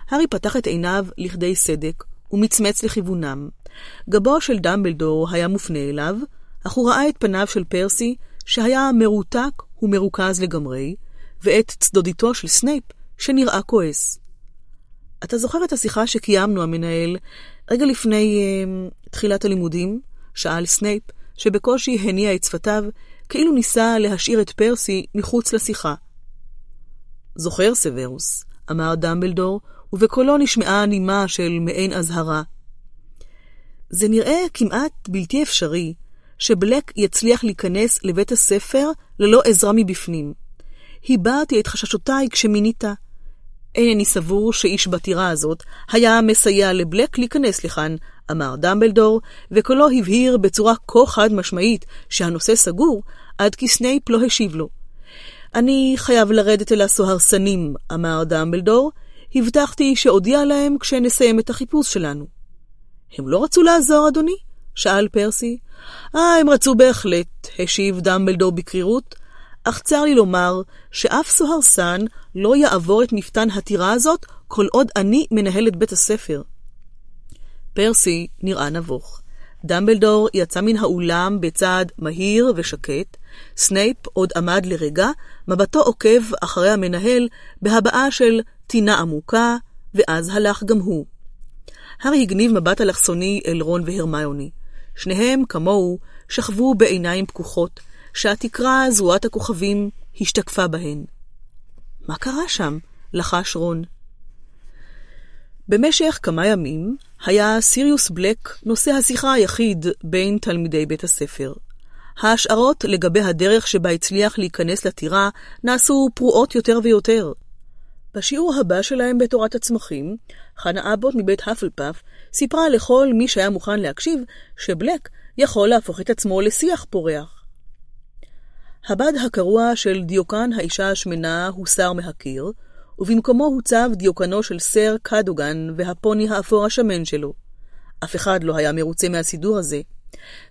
הארי פתח את עיניו לכדי סדק, ומצמץ לכיוונם. גבו של דמבלדור היה מופנה אליו, אך הוא ראה את פניו של פרסי, שהיה מרותק ומרוכז לגמרי, ואת צדודיתו של סנייפ, שנראה כועס. אתה זוכר את השיחה שקיימנו, המנהל, רגע לפני אה, תחילת הלימודים? שאל סנייפ, שבקושי הניע את שפתיו, כאילו ניסה להשאיר את פרסי מחוץ לשיחה. זוכר, סוורוס, אמר דמבלדור, ובקולו נשמעה נימה של מעין אזהרה. זה נראה כמעט בלתי אפשרי שבלק יצליח להיכנס לבית הספר ללא עזרה מבפנים. הבעתי את חששותיי כשמינית. אינני סבור שאיש בטירה הזאת היה מסייע לבלק להיכנס לכאן, אמר דמבלדור, וקולו הבהיר בצורה כה חד משמעית שהנושא סגור, עד כי סנייפ לא השיב לו. אני חייב לרדת אל הסוהרסנים, אמר דמבלדור, הבטחתי שאודיע להם כשנסיים את החיפוש שלנו. הם לא רצו לעזור, אדוני? שאל פרסי. אה, הם רצו בהחלט, השיב דמבלדור בקרירות, אך צר לי לומר שאף סוהרסן לא יעבור את מפתן הטירה הזאת כל עוד אני מנהל את בית הספר. פרסי נראה נבוך. דמבלדור יצא מן האולם בצעד מהיר ושקט, סנייפ עוד עמד לרגע, מבטו עוקב אחרי המנהל בהבעה של טינה עמוקה, ואז הלך גם הוא. הארי הגניב מבט אלכסוני אל רון והרמיוני. שניהם, כמוהו, שכבו בעיניים פקוחות, שהתקרה זרועת הכוכבים השתקפה בהן. מה קרה שם? לחש רון. במשך כמה ימים היה סיריוס בלק נושא השיחה היחיד בין תלמידי בית הספר. ההשערות לגבי הדרך שבה הצליח להיכנס לטירה נעשו פרועות יותר ויותר. בשיעור הבא שלהם בתורת הצמחים, חנה אבוט מבית האפלפף סיפרה לכל מי שהיה מוכן להקשיב שבלק יכול להפוך את עצמו לשיח פורח. הבד הקרוע של דיוקן האישה השמנה הוסר מהקיר, ובמקומו הוצב דיוקנו של סר קדוגן והפוני האפור השמן שלו. אף אחד לא היה מרוצה מהסידור הזה.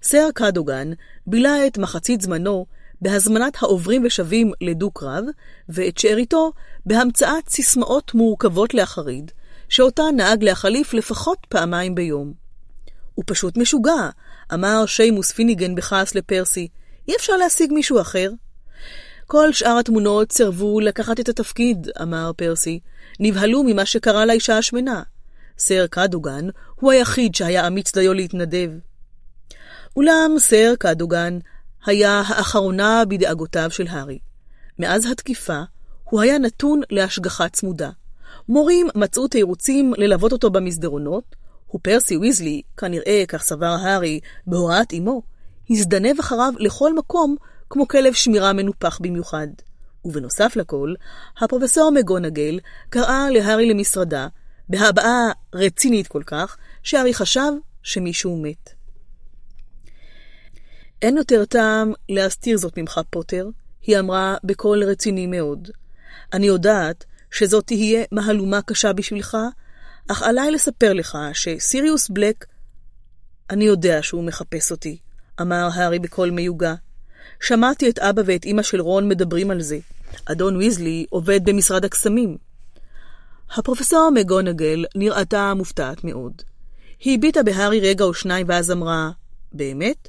סר קדוגן בילה את מחצית זמנו בהזמנת העוברים ושבים לדו-קרב, ואת שאריתו בהמצאת סיסמאות מורכבות להחריד, שאותה נהג להחליף לפחות פעמיים ביום. הוא פשוט משוגע, אמר שיימוס פיניגן בכעס לפרסי, אי אפשר להשיג מישהו אחר. כל שאר התמונות סירבו לקחת את התפקיד, אמר פרסי, נבהלו ממה שקרה לאישה השמנה. סר קדוגן הוא היחיד שהיה אמיץ דיו להתנדב. אולם סר קדוגן היה האחרונה בדאגותיו של הארי. מאז התקיפה, הוא היה נתון להשגחה צמודה. מורים מצאו תירוצים ללוות אותו במסדרונות, ופרסי ויזלי, כנראה, כך סבר הארי, בהוראת אמו, הזדנב אחריו לכל מקום כמו כלב שמירה מנופח במיוחד. ובנוסף לכל, הפרופסור מגונגל קראה להארי למשרדה, בהבעה רצינית כל כך, שהארי חשב שמישהו מת. אין יותר טעם להסתיר זאת ממך, פוטר, היא אמרה בקול רציני מאוד. אני יודעת שזאת תהיה מהלומה קשה בשבילך, אך עליי לספר לך שסיריוס בלק... אני יודע שהוא מחפש אותי, אמר הארי בקול מיוגע. שמעתי את אבא ואת אמא של רון מדברים על זה. אדון ויזלי עובד במשרד הקסמים. הפרופסור מגונגל נראתה מופתעת מאוד. היא הביטה בהארי רגע או שניים ואז אמרה, באמת?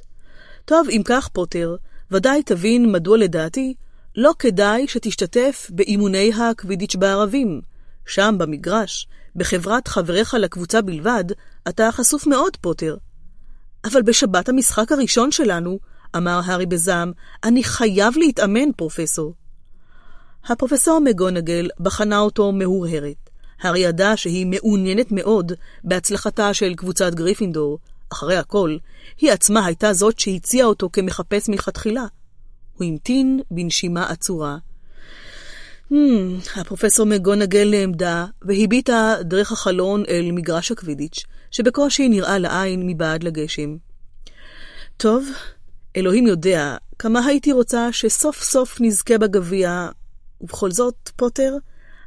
טוב, אם כך, פוטר, ודאי תבין מדוע לדעתי לא כדאי שתשתתף באימוני הקווידיץ' בערבים, שם, במגרש, בחברת חבריך לקבוצה בלבד, אתה חשוף מאוד, פוטר. אבל בשבת המשחק הראשון שלנו, אמר הארי בזעם, אני חייב להתאמן, פרופסור. הפרופסור מגונגל בחנה אותו מהורהרת. הארי ידע שהיא מעוניינת מאוד בהצלחתה של קבוצת גריפינדור. אחרי הכל, היא עצמה הייתה זאת שהציעה אותו כמחפש מלכתחילה. הוא המתין בנשימה עצורה. Hmm, הפרופסור מגונגל נעמדה והביטה דרך החלון אל מגרש הקווידיץ', שבקושי נראה לעין מבעד לגשם. טוב, אלוהים יודע כמה הייתי רוצה שסוף סוף נזכה בגביע, ובכל זאת, פוטר,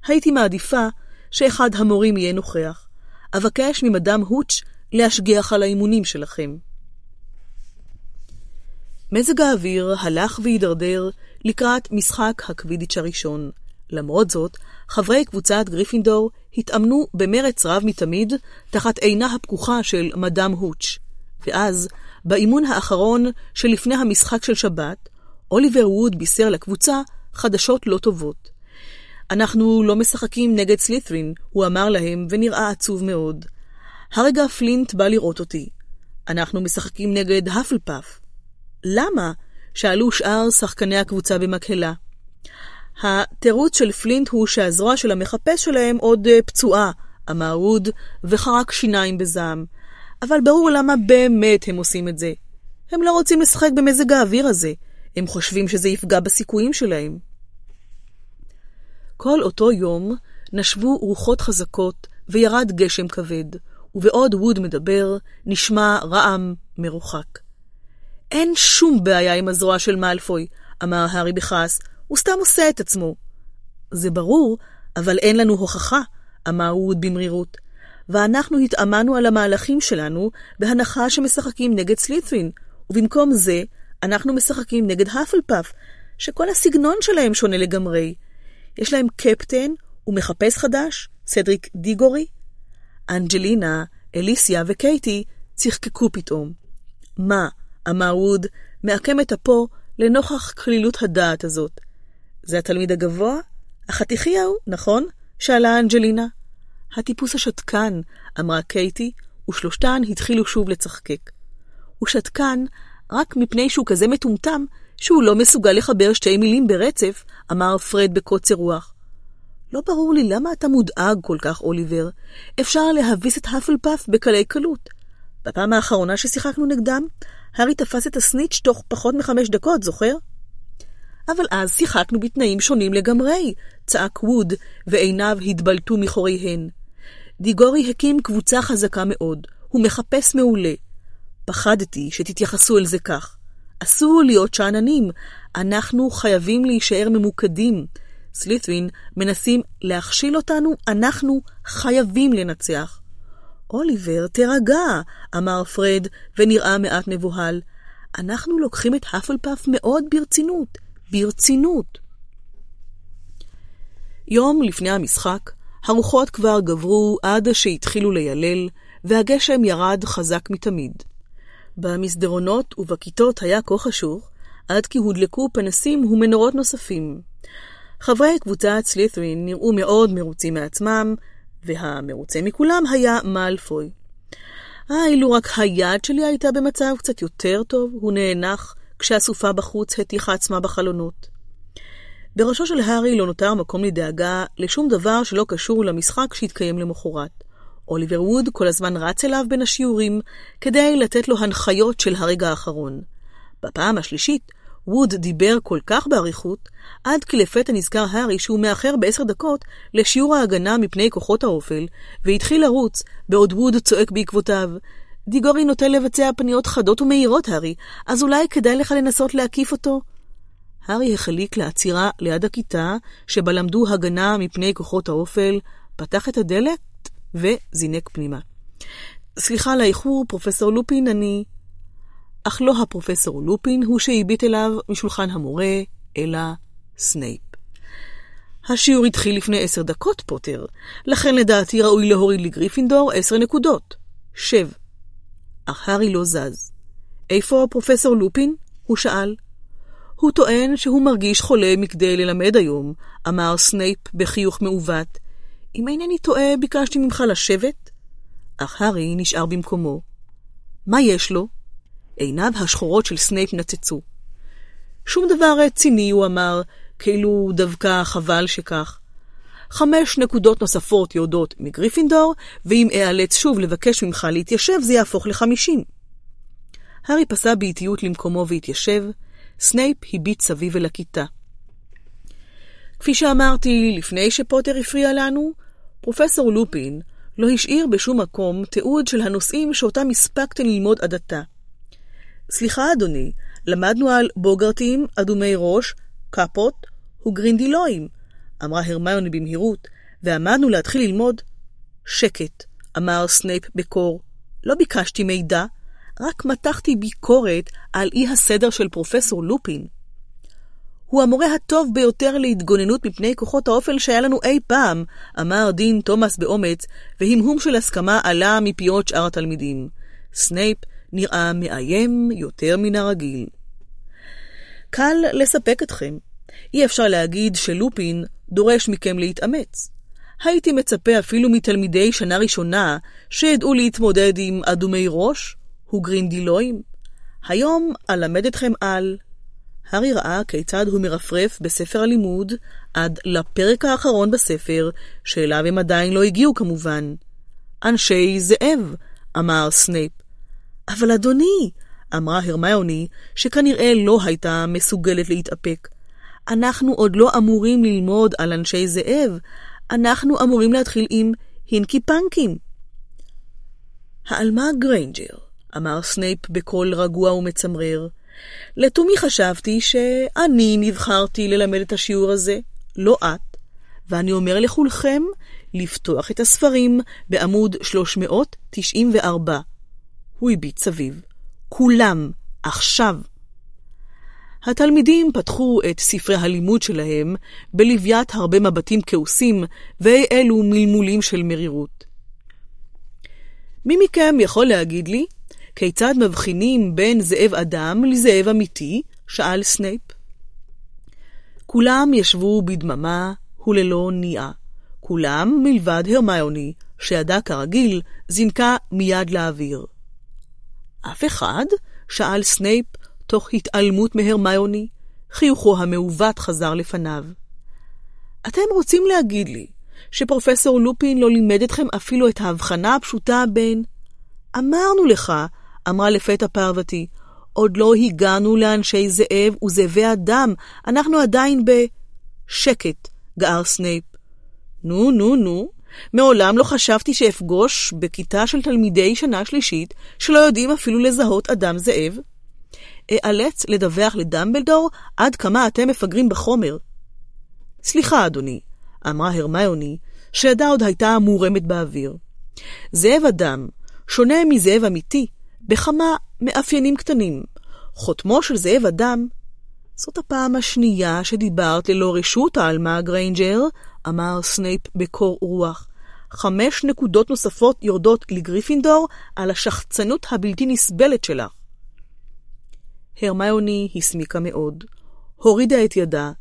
הייתי מעדיפה שאחד המורים יהיה נוכח. אבקש ממדם הוטש להשגיח על האימונים שלכם. מזג האוויר הלך והידרדר לקראת משחק הקווידיץ' הראשון. למרות זאת, חברי קבוצת גריפינדור התאמנו במרץ רב מתמיד תחת עינה הפקוחה של מאדאם הוץ'. ואז, באימון האחרון שלפני המשחק של שבת, אוליבר ווד בישר לקבוצה חדשות לא טובות. אנחנו לא משחקים נגד סלית'רין, הוא אמר להם, ונראה עצוב מאוד. הרגע פלינט בא לראות אותי. אנחנו משחקים נגד הפלפאף. למה? שאלו שאר שחקני הקבוצה במקהלה. התירוץ של פלינט הוא שהזרוע של המחפש שלהם עוד אה, פצועה, אמר ווד, וחרק שיניים בזעם. אבל ברור למה באמת הם עושים את זה. הם לא רוצים לשחק במזג האוויר הזה. הם חושבים שזה יפגע בסיכויים שלהם. כל אותו יום נשבו רוחות חזקות וירד גשם כבד, ובעוד ווד מדבר, נשמע רעם מרוחק. אין שום בעיה עם הזרוע של מאלפוי, אמר הארי בכעס, הוא סתם עושה את עצמו. זה ברור, אבל אין לנו הוכחה, אמר ווד במרירות. ואנחנו התאמנו על המהלכים שלנו בהנחה שמשחקים נגד סלית'רין, ובמקום זה, אנחנו משחקים נגד האפלפף, שכל הסגנון שלהם שונה לגמרי. יש להם קפטן ומחפש חדש, סדריק דיגורי. אנג'לינה, אליסיה וקייטי צחקקו פתאום. מה, אמר ווד, מעקם את אפו לנוכח כלילות הדעת הזאת. זה התלמיד הגבוה? החתיכי ההוא, נכון? שאלה אנג'לינה. הטיפוס השתקן, אמרה קייטי, ושלושתן התחילו שוב לצחקק. הוא שתקן רק מפני שהוא כזה מטומטם, שהוא לא מסוגל לחבר שתי מילים ברצף, אמר פרד בקוצר רוח. לא ברור לי למה אתה מודאג כל כך, אוליבר. אפשר להביס את האפלפף בקלי קלות. בפעם האחרונה ששיחקנו נגדם, הארי תפס את הסניץ' תוך פחות מחמש דקות, זוכר? אבל אז שיחקנו בתנאים שונים לגמרי, צעק ווד, ועיניו התבלטו מחוריהן. דיגורי הקים קבוצה חזקה מאוד, הוא מחפש מעולה. פחדתי שתתייחסו אל זה כך. אסור להיות שאננים, אנחנו חייבים להישאר ממוקדים. סלית'ווין מנסים להכשיל אותנו, אנחנו חייבים לנצח. אוליבר, תירגע, אמר פרד, ונראה מעט מבוהל. אנחנו לוקחים את האפלפף מאוד ברצינות, ברצינות. יום לפני המשחק, הרוחות כבר גברו עד שהתחילו לילל, והגשם ירד חזק מתמיד. במסדרונות ובכיתות היה כה חשוך, עד כי הודלקו פנסים ומנורות נוספים. חברי קבוצת סלית'רין נראו מאוד מרוצים מעצמם, והמרוצה מכולם היה מאלפוי. אה, אילו רק היד שלי הייתה במצב קצת יותר טוב, הוא נאנח כשהסופה בחוץ הטיחה עצמה בחלונות. בראשו של הארי לא נותר מקום לדאגה לשום דבר שלא קשור למשחק שהתקיים למחרת. אוליבר ווד כל הזמן רץ אליו בין השיעורים כדי לתת לו הנחיות של הרגע האחרון. בפעם השלישית, ווד דיבר כל כך באריכות, עד כי לפתע נזכר הארי שהוא מאחר בעשר דקות לשיעור ההגנה מפני כוחות האופל, והתחיל לרוץ, בעוד ווד צועק בעקבותיו. דיגורי נוטה לבצע פניות חדות ומהירות, הארי, אז אולי כדאי לך לנסות להקיף אותו? הארי החליק לעצירה ליד הכיתה, שבה למדו הגנה מפני כוחות האופל, פתח את הדלת וזינק פנימה. סליחה על האיחור, פרופסור לופין, אני... אך לא הפרופסור לופין הוא שהביט אליו משולחן המורה, אלא סנייפ. השיעור התחיל לפני עשר דקות, פוטר, לכן לדעתי ראוי להוריד לגריפינדור עשר נקודות. שב. אך הארי לא זז. איפה פרופסור לופין? הוא שאל. הוא טוען שהוא מרגיש חולה מכדי ללמד היום, אמר סנייפ בחיוך מעוות. אם אינני טועה, ביקשתי ממך לשבת? אך הארי נשאר במקומו. מה יש לו? עיניו השחורות של סנייפ נצצו. שום דבר רציני, הוא אמר, כאילו דווקא חבל שכך. חמש נקודות נוספות יורדות מגריפינדור, ואם אאלץ שוב לבקש ממך להתיישב, זה יהפוך לחמישים. הארי פסע באיטיות למקומו והתיישב, סנייפ הביט סביב אל הכיתה. כפי שאמרתי לפני שפוטר הפריע לנו, פרופסור לופין לא השאיר בשום מקום תיעוד של הנושאים שאותם הספקתם ללמוד עד עתה. סליחה, אדוני, למדנו על בוגרטים, אדומי ראש, קאפות וגרינדילואים, אמרה הרמיוני במהירות, ועמדנו להתחיל ללמוד. שקט, אמר סנייפ בקור. לא ביקשתי מידע, רק מתחתי ביקורת על אי הסדר של פרופסור לופין. הוא המורה הטוב ביותר להתגוננות מפני כוחות האופל שהיה לנו אי פעם, אמר דין תומאס באומץ, והמהום של הסכמה עלה מפיות שאר התלמידים. סנייפ נראה מאיים יותר מן הרגיל. קל לספק אתכם. אי אפשר להגיד שלופין דורש מכם להתאמץ. הייתי מצפה אפילו מתלמידי שנה ראשונה שידעו להתמודד עם אדומי ראש וגרינדילואים. היום אלמד אתכם על הארי ראה כיצד הוא מרפרף בספר הלימוד עד לפרק האחרון בספר, שאליו הם עדיין לא הגיעו כמובן. אנשי זאב, אמר סנייפ. אבל אדוני, אמרה הרמיוני, שכנראה לא הייתה מסוגלת להתאפק. אנחנו עוד לא אמורים ללמוד על אנשי זאב, אנחנו אמורים להתחיל עם הינקי פנקים. העלמה גריינג'ר, אמר סנייפ בקול רגוע ומצמרר, לתומי חשבתי שאני נבחרתי ללמד את השיעור הזה, לא את, ואני אומר לכולכם לפתוח את הספרים בעמוד 394. הוא הביט סביב. כולם, עכשיו. התלמידים פתחו את ספרי הלימוד שלהם בלוויית הרבה מבטים כעוסים, ואי אלו מלמולים של מרירות. מי מכם יכול להגיד לי כיצד מבחינים בין זאב אדם לזאב אמיתי? שאל סנייפ. כולם ישבו בדממה וללא ניעה. כולם מלבד הרמיוני, שידה כרגיל זינקה מיד לאוויר. אף אחד? שאל סנייפ, תוך התעלמות מהרמיוני. חיוכו המעוות חזר לפניו. אתם רוצים להגיד לי שפרופסור לופין לא לימד אתכם אפילו את ההבחנה הפשוטה בין... אמרנו לך אמרה לפתע פרוואטי, עוד לא הגענו לאנשי זאב וזאבי אדם, אנחנו עדיין ב... שקט, גער סנייפ. נו, נו, נו, מעולם לא חשבתי שאפגוש בכיתה של תלמידי שנה שלישית שלא יודעים אפילו לזהות אדם זאב. אאלץ לדווח לדמבלדור עד כמה אתם מפגרים בחומר. סליחה, אדוני, אמרה הרמיוני, שידה עוד הייתה מורמת באוויר. זאב אדם, שונה מזאב אמיתי, בכמה מאפיינים קטנים. חוטמו של זאב אדם, זאת הפעם השנייה שדיברת ללא רשות, עלמה גריינג'ר, אמר סנייפ בקור רוח. חמש נקודות נוספות יורדות לגריפינדור על השחצנות הבלתי נסבלת שלך. הרמיוני הסמיקה מאוד, הורידה את ידה,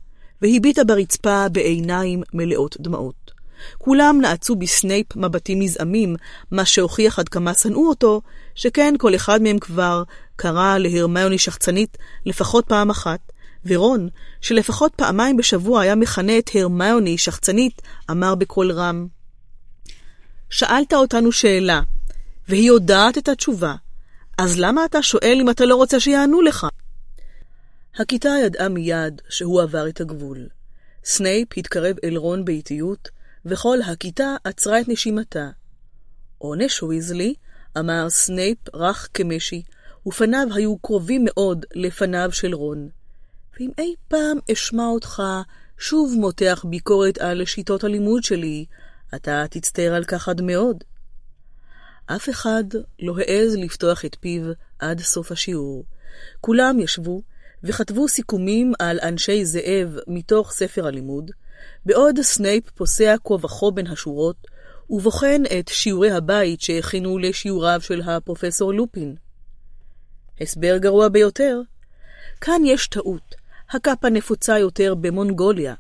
והביטה ברצפה בעיניים מלאות דמעות. כולם נעצו בסנייפ מבטים נזעמים, מה שהוכיח עד כמה שנאו אותו, שכן כל אחד מהם כבר קרא להרמיוני שחצנית לפחות פעם אחת, ורון, שלפחות פעמיים בשבוע היה מכנה את הרמיוני שחצנית, אמר בקול רם, שאלת אותנו שאלה, והיא יודעת את התשובה, אז למה אתה שואל אם אתה לא רוצה שיענו לך? הכיתה ידעה מיד שהוא עבר את הגבול. סנייפ התקרב אל רון באיטיות, וכל הכיתה עצרה את נשימתה. עונש ויזלי, אמר סנייפ רך כמשי, ופניו היו קרובים מאוד לפניו של רון. ואם אי פעם אשמע אותך שוב מותח ביקורת על שיטות הלימוד שלי, אתה תצטער על כך עד מאוד. אף אחד לא העז לפתוח את פיו עד סוף השיעור. כולם ישבו וכתבו סיכומים על אנשי זאב מתוך ספר הלימוד, בעוד סנייפ פוסע כה וכה בין השורות, ובוחן את שיעורי הבית שהכינו לשיעוריו של הפרופסור לופין. הסבר גרוע ביותר. כאן יש טעות. הקאפה נפוצה יותר במונגוליה.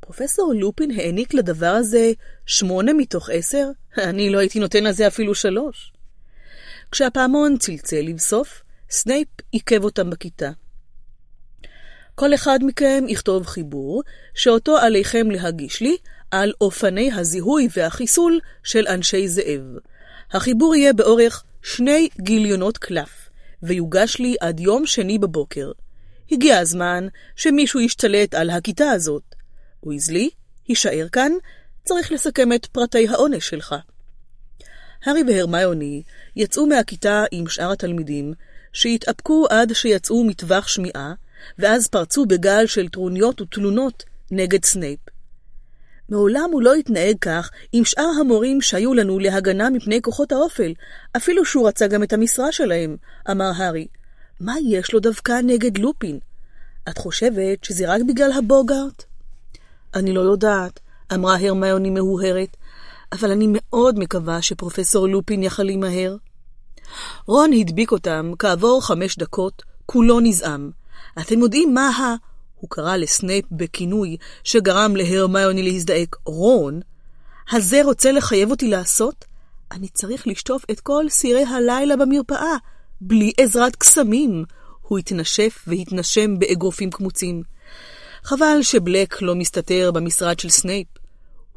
פרופסור לופין העניק לדבר הזה שמונה מתוך עשר? אני לא הייתי נותן לזה אפילו שלוש. כשהפעמון צלצל לבסוף, סנייפ עיכב אותם בכיתה. כל אחד מכם יכתוב חיבור, שאותו עליכם להגיש לי על אופני הזיהוי והחיסול של אנשי זאב. החיבור יהיה באורך שני גיליונות קלף, ויוגש לי עד יום שני בבוקר. הגיע הזמן שמישהו ישתלט על הכיתה הזאת. ויזלי, הישאר כאן, צריך לסכם את פרטי העונש שלך. הארי והרמיוני יצאו מהכיתה עם שאר התלמידים, שהתאפקו עד שיצאו מטווח שמיעה, ואז פרצו בגל של טרוניות ותלונות נגד סנייפ. מעולם הוא לא התנהג כך עם שאר המורים שהיו לנו להגנה מפני כוחות האופל, אפילו שהוא רצה גם את המשרה שלהם, אמר הארי. מה יש לו דווקא נגד לופין? את חושבת שזה רק בגלל הבוגארט? אני לא יודעת, אמרה הרמיוני מהורהרת, אבל אני מאוד מקווה שפרופסור לופין יחלים מהר. רון הדביק אותם כעבור חמש דקות, כולו נזעם. אתם יודעים מה ה... הוא קרא לסנייפ בכינוי שגרם להרמיוני להזדעק, רון, הזה רוצה לחייב אותי לעשות? אני צריך לשטוף את כל סירי הלילה במרפאה, בלי עזרת קסמים. הוא התנשף והתנשם באגרופים קמוצים. חבל שבלק לא מסתתר במשרד של סנייפ.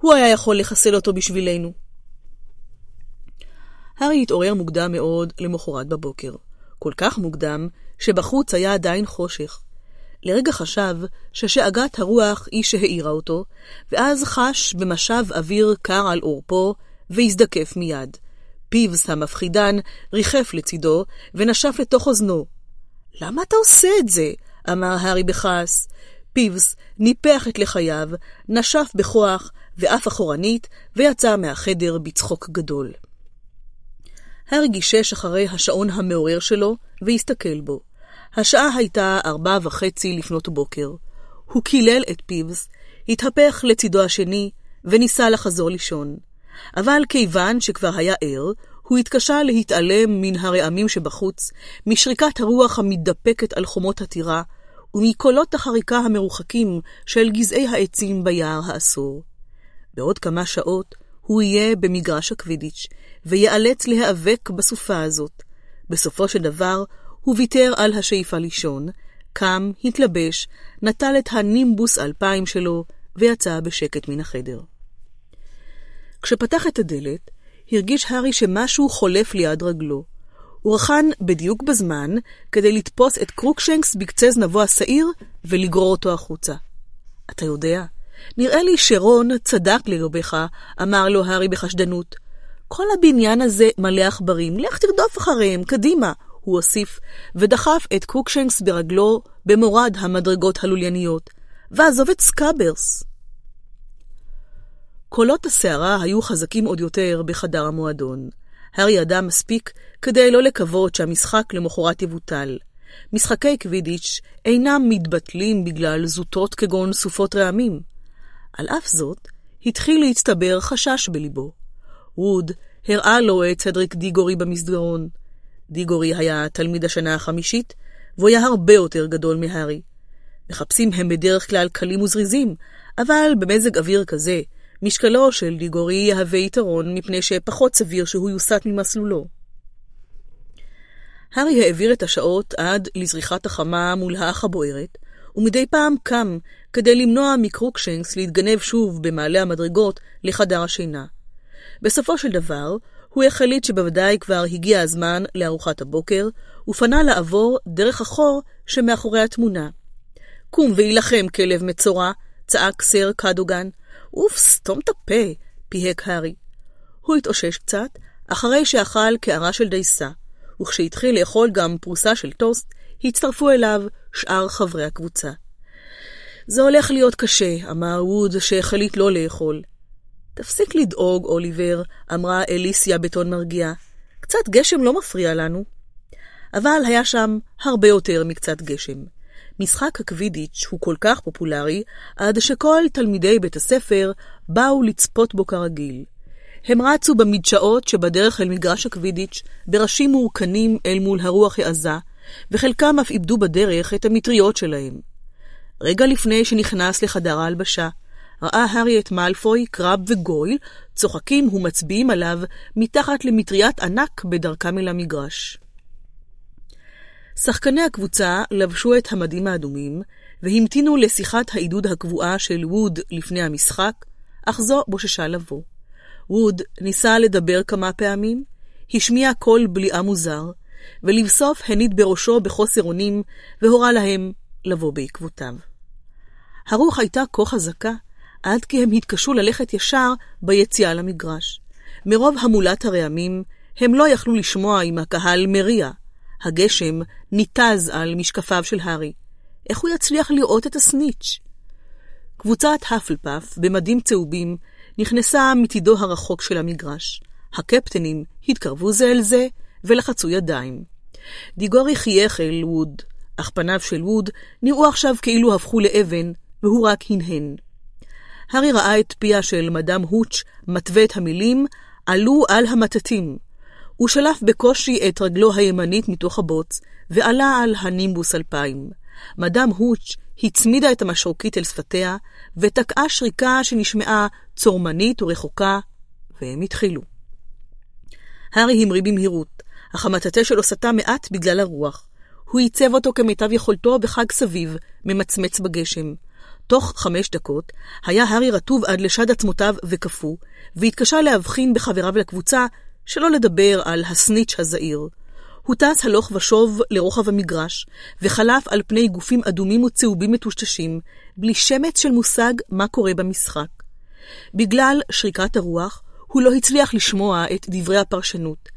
הוא היה יכול לחסל אותו בשבילנו. הארי התעורר מוקדם מאוד למחרת בבוקר. כל כך מוקדם, שבחוץ היה עדיין חושך. לרגע חשב ששאגת הרוח היא שהאירה אותו, ואז חש במשב אוויר קר על עורפו, והזדקף מיד. פיבס המפחידן ריחף לצידו, ונשף לתוך אוזנו. למה אתה עושה את זה? אמר הארי בכעס. פיבס ניפח את לחייו, נשף בכוח ואף אחורנית, ויצא מהחדר בצחוק גדול. הארי גישש אחרי השעון המעורר שלו, והסתכל בו. השעה הייתה ארבע וחצי לפנות בוקר. הוא קילל את פיבס, התהפך לצידו השני, וניסה לחזור לישון. אבל כיוון שכבר היה ער, הוא התקשה להתעלם מן הרעמים שבחוץ, משריקת הרוח המתדפקת על חומות הטירה, ומקולות החריקה המרוחקים של גזעי העצים ביער האסור. בעוד כמה שעות הוא יהיה במגרש הקווידיץ', וייאלץ להיאבק בסופה הזאת. בסופו של דבר, הוא ויתר על השאיפה לישון, קם, התלבש, נטל את הנימבוס אלפיים שלו, ויצא בשקט מן החדר. כשפתח את הדלת, הרגיש הארי שמשהו חולף ליד רגלו. הוא רכן בדיוק בזמן כדי לתפוס את קרוקשנקס בקצה זנבו השעיר ולגרור אותו החוצה. אתה יודע, נראה לי שרון צדק לגביך, אמר לו הארי בחשדנות. כל הבניין הזה מלא עכברים, לך תרדוף אחריהם, קדימה, הוא הוסיף, ודחף את קרוקשנקס ברגלו במורד המדרגות הלולייניות. ועזוב את סקאברס. קולות הסערה היו חזקים עוד יותר בחדר המועדון. הארי ידע מספיק כדי לא לקוות שהמשחק למחרת יבוטל. משחקי קווידיץ' אינם מתבטלים בגלל זוטות כגון סופות רעמים. על אף זאת, התחיל להצטבר חשש בליבו. ווד הראה לו את סדריק דיגורי במסדרון. דיגורי היה תלמיד השנה החמישית, והוא היה הרבה יותר גדול מהארי. מחפשים הם בדרך כלל קלים וזריזים, אבל במזג אוויר כזה, משקלו של דיגורי יהווה יתרון מפני שפחות סביר שהוא יוסט ממסלולו. הארי העביר את השעות עד לזריחת החמה מול האח הבוערת, ומדי פעם קם כדי למנוע מקרוקשנקס להתגנב שוב במעלה המדרגות לחדר השינה. בסופו של דבר, הוא החליט שבוודאי כבר הגיע הזמן לארוחת הבוקר, ופנה לעבור דרך החור שמאחורי התמונה. קום והילחם, כלב מצורע, צעק סר קדוגן. אוף, סתום את הפה, פיהק הארי. הוא התאושש קצת, אחרי שאכל קערה של דייסה, וכשהתחיל לאכול גם פרוסה של טוסט, הצטרפו אליו שאר חברי הקבוצה. זה הולך להיות קשה, אמר ווד, שהחליט לא לאכול. תפסיק לדאוג, אוליבר, אמרה אליסיה בטון מרגיע. קצת גשם לא מפריע לנו. אבל היה שם הרבה יותר מקצת גשם. משחק הקווידיץ' הוא כל כך פופולרי, עד שכל תלמידי בית הספר באו לצפות בו כרגיל. הם רצו במדשאות שבדרך אל מגרש הקווידיץ' בראשים מורכנים אל מול הרוח העזה, וחלקם אף איבדו בדרך את המטריות שלהם. רגע לפני שנכנס לחדר ההלבשה, ראה הארי את מאלפוי, קרב וגויל, צוחקים ומצביעים עליו מתחת למטריית ענק בדרכם אל המגרש. שחקני הקבוצה לבשו את המדים האדומים, והמתינו לשיחת העידוד הקבועה של ווד לפני המשחק, אך זו בוששה לבוא. ווד ניסה לדבר כמה פעמים, השמיע קול בליעה מוזר, ולבסוף הניד בראשו בחוסר אונים, והורה להם לבוא בעקבותיו. הרוח הייתה כה חזקה, עד כי הם התקשו ללכת ישר ביציאה למגרש. מרוב המולת הרעמים, הם לא יכלו לשמוע אם הקהל מריע. הגשם ניתז על משקפיו של הארי. איך הוא יצליח לראות את הסניץ'? קבוצת האפלפף, במדים צהובים, נכנסה מצידו הרחוק של המגרש. הקפטנים התקרבו זה אל זה ולחצו ידיים. דיגורי חייך אל ווד, אך פניו של ווד נראו עכשיו כאילו הפכו לאבן, והוא רק הנהן. הארי ראה את פיה של מדאם הוץ' מתווה את המילים עלו על המטטים. הוא שלף בקושי את רגלו הימנית מתוך הבוץ, ועלה על הנימבוס אלפיים. מדאם הוץ' הצמידה את המשרוקית אל שפתיה, ותקעה שריקה שנשמעה צורמנית ורחוקה, והם התחילו. הארי המריא במהירות, אך המטאטה שלו סטה מעט בגלל הרוח. הוא עיצב אותו כמיטב יכולתו בחג סביב, ממצמץ בגשם. תוך חמש דקות היה הארי רטוב עד לשד עצמותיו וקפוא, והתקשה להבחין בחבריו לקבוצה, שלא לדבר על הסניץ' הזעיר. הוא טס הלוך ושוב לרוחב המגרש, וחלף על פני גופים אדומים וצהובים מטושטשים, בלי שמץ של מושג מה קורה במשחק. בגלל שריקת הרוח, הוא לא הצליח לשמוע את דברי הפרשנות.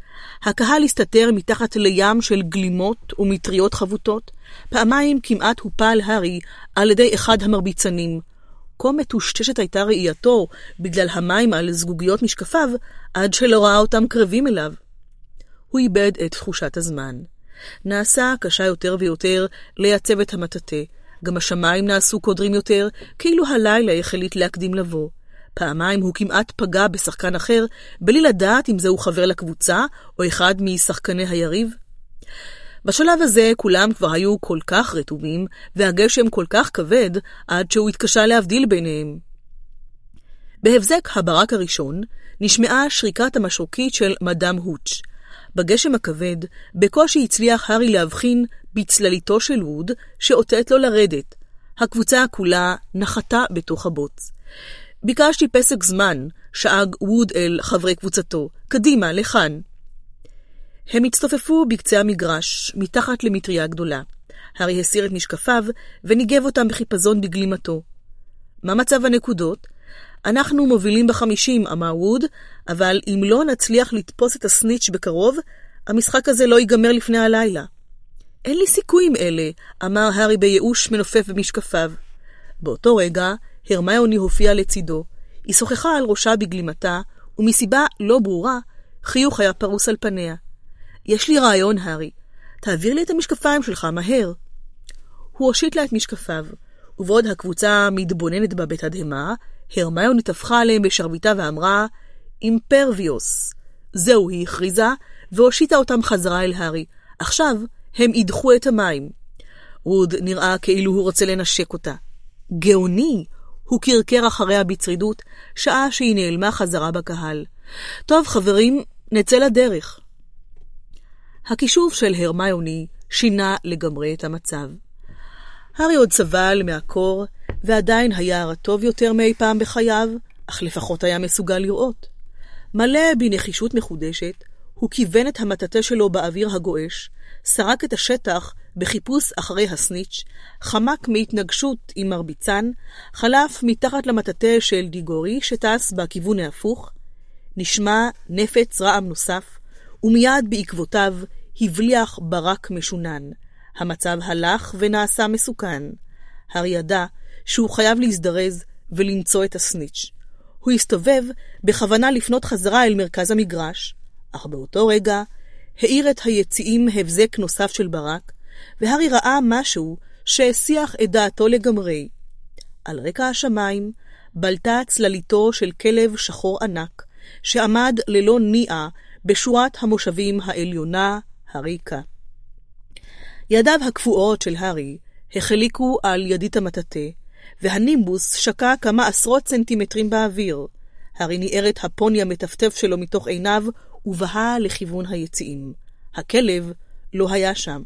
הקהל הסתתר מתחת לים של גלימות ומטריות חבוטות. פעמיים כמעט הופל הארי על ידי אחד המרביצנים. כה מטושטשת הייתה ראייתו בגלל המים על זגוגיות משקפיו, עד שלא ראה אותם קרבים אליו. הוא איבד את תחושת הזמן. נעשה קשה יותר ויותר לייצב את המטאטה. גם השמיים נעשו קודרים יותר, כאילו הלילה החליט להקדים לבוא. פעמיים הוא כמעט פגע בשחקן אחר, בלי לדעת אם זהו חבר לקבוצה או אחד משחקני היריב. בשלב הזה כולם כבר היו כל כך רטובים, והגשם כל כך כבד, עד שהוא התקשה להבדיל ביניהם. בהבזק הברק הראשון נשמעה שריקת המשרוקית של מדאם הוץ'. בגשם הכבד, בקושי הצליח הארי להבחין בצלליתו של ווד, שאותת לו לרדת. הקבוצה כולה נחתה בתוך הבוץ. ביקשתי פסק זמן, שאג ווד אל חברי קבוצתו. קדימה, לכאן. הם הצטופפו בקצה המגרש, מתחת למטריה גדולה. הארי הסיר את משקפיו וניגב אותם בחיפזון בגלימתו. מה מצב הנקודות? אנחנו מובילים בחמישים, אמר ווד, אבל אם לא נצליח לתפוס את הסניץ' בקרוב, המשחק הזה לא ייגמר לפני הלילה. אין לי סיכוי עם אלה, אמר הארי בייאוש מנופף במשקפיו. באותו רגע, הרמיוני הופיעה לצידו. היא שוחחה על ראשה בגלימתה, ומסיבה לא ברורה, חיוך היה פרוס על פניה. יש לי רעיון, הארי. תעביר לי את המשקפיים שלך, מהר. הוא הושיט לה את משקפיו, ובעוד הקבוצה מתבוננת בה בתדהמה, הרמיוני טפחה עליהם בשרביטה ואמרה, אימפרביוס. זהו, היא הכריזה, והושיטה אותם חזרה אל הארי. עכשיו הם ידחו את המים. ווד נראה כאילו הוא רוצה לנשק אותה. גאוני! הוא קרקר אחריה בצרידות, שעה שהיא נעלמה חזרה בקהל. טוב, חברים, נצא לדרך. הכישוף של הרמיוני שינה לגמרי את המצב. הארי עוד סבל מהקור, ועדיין היה הרטוב יותר מאי פעם בחייו, אך לפחות היה מסוגל לראות. מלא בנחישות מחודשת, הוא כיוון את המטאטה שלו באוויר הגועש, סרק את השטח בחיפוש אחרי הסניץ', חמק מהתנגשות עם מרביצן, חלף מתחת למטאטה של דיגורי שטס בכיוון ההפוך, נשמע נפץ רעם נוסף, ומיד בעקבותיו הבליח ברק משונן. המצב הלך ונעשה מסוכן. הארי ידע שהוא חייב להזדרז ולמצוא את הסניץ'. הוא הסתובב בכוונה לפנות חזרה אל מרכז המגרש, אך באותו רגע האיר את היציאים הבזק נוסף של ברק, והארי ראה משהו שהסיח את דעתו לגמרי. על רקע השמיים בלטה צלליתו של כלב שחור ענק, שעמד ללא ניעה בשורת המושבים העליונה הריקה. ידיו הקפואות של הארי החליקו על ידית המטאטה, והנימבוס שקע כמה עשרות סנטימטרים באוויר. הארי ניער את הפוני המטפטף שלו מתוך עיניו, ובהה לכיוון היציאים. הכלב לא היה שם.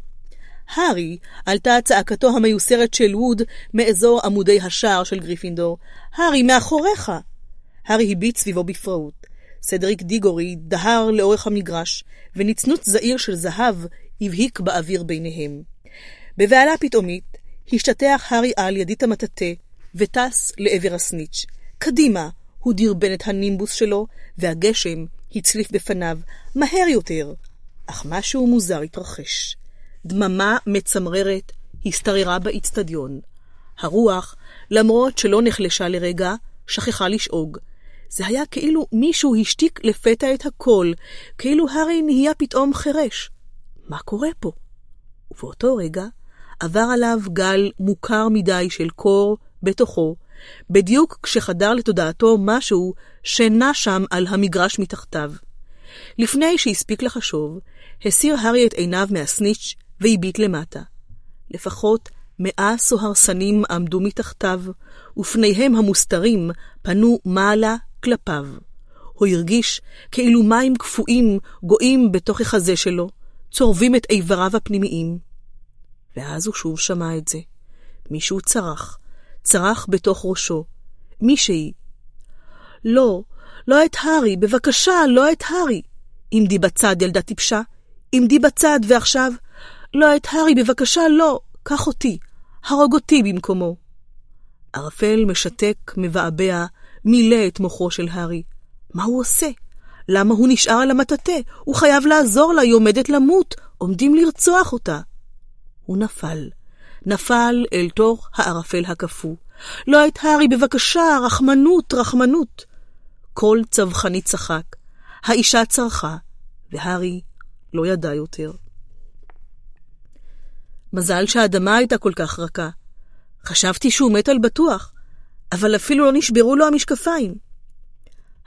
הארי עלתה צעקתו המיוסרת של ווד מאזור עמודי השער של גריפינדור. הארי, מאחוריך! הארי הביט סביבו בפראות. סדריק דיגורי דהר לאורך המגרש, ונצנוץ זעיר של זהב הבהיק באוויר ביניהם. בבהלה פתאומית, השתטח הארי על ידית המטאטה, וטס לעבר הסניץ'. קדימה! הוא דרבן את הנימבוס שלו, והגשם הצליף בפניו, מהר יותר. אך משהו מוזר התרחש. דממה מצמררת השתררה באיצטדיון. הרוח, למרות שלא נחלשה לרגע, שכחה לשאוג. זה היה כאילו מישהו השתיק לפתע את הכל, כאילו הארי נהיה פתאום חירש. מה קורה פה? ובאותו רגע עבר עליו גל מוכר מדי של קור בתוכו, בדיוק כשחדר לתודעתו משהו שנע שם על המגרש מתחתיו. לפני שהספיק לחשוב, הסיר הארי את עיניו מהסניץ' והביט למטה. לפחות מאה סוהרסנים עמדו מתחתיו, ופניהם המוסתרים פנו מעלה כלפיו. הוא הרגיש כאילו מים קפואים גואים בתוך החזה שלו, צורבים את איבריו הפנימיים. ואז הוא שוב שמע את זה. מישהו צרח, צרח בתוך ראשו. מישהי. לא, לא את הארי, בבקשה, לא את הארי. עמדי בצד, ילדה טיפשה. עמדי בצד, ועכשיו... לא את הארי, בבקשה, לא. קח אותי. הרוג אותי במקומו. ערפל משתק, מבעבע, מילא את מוחו של הארי. מה הוא עושה? למה הוא נשאר על המטאטה? הוא חייב לעזור לה, היא עומדת למות, עומדים לרצוח אותה. הוא נפל. נפל אל תוך הערפל הקפוא. לא את הארי, בבקשה, רחמנות, רחמנות. כל צווחני צחק. האישה צרחה, והארי לא ידע יותר. מזל שהאדמה הייתה כל כך רכה. חשבתי שהוא מת על בטוח, אבל אפילו לא נשברו לו המשקפיים.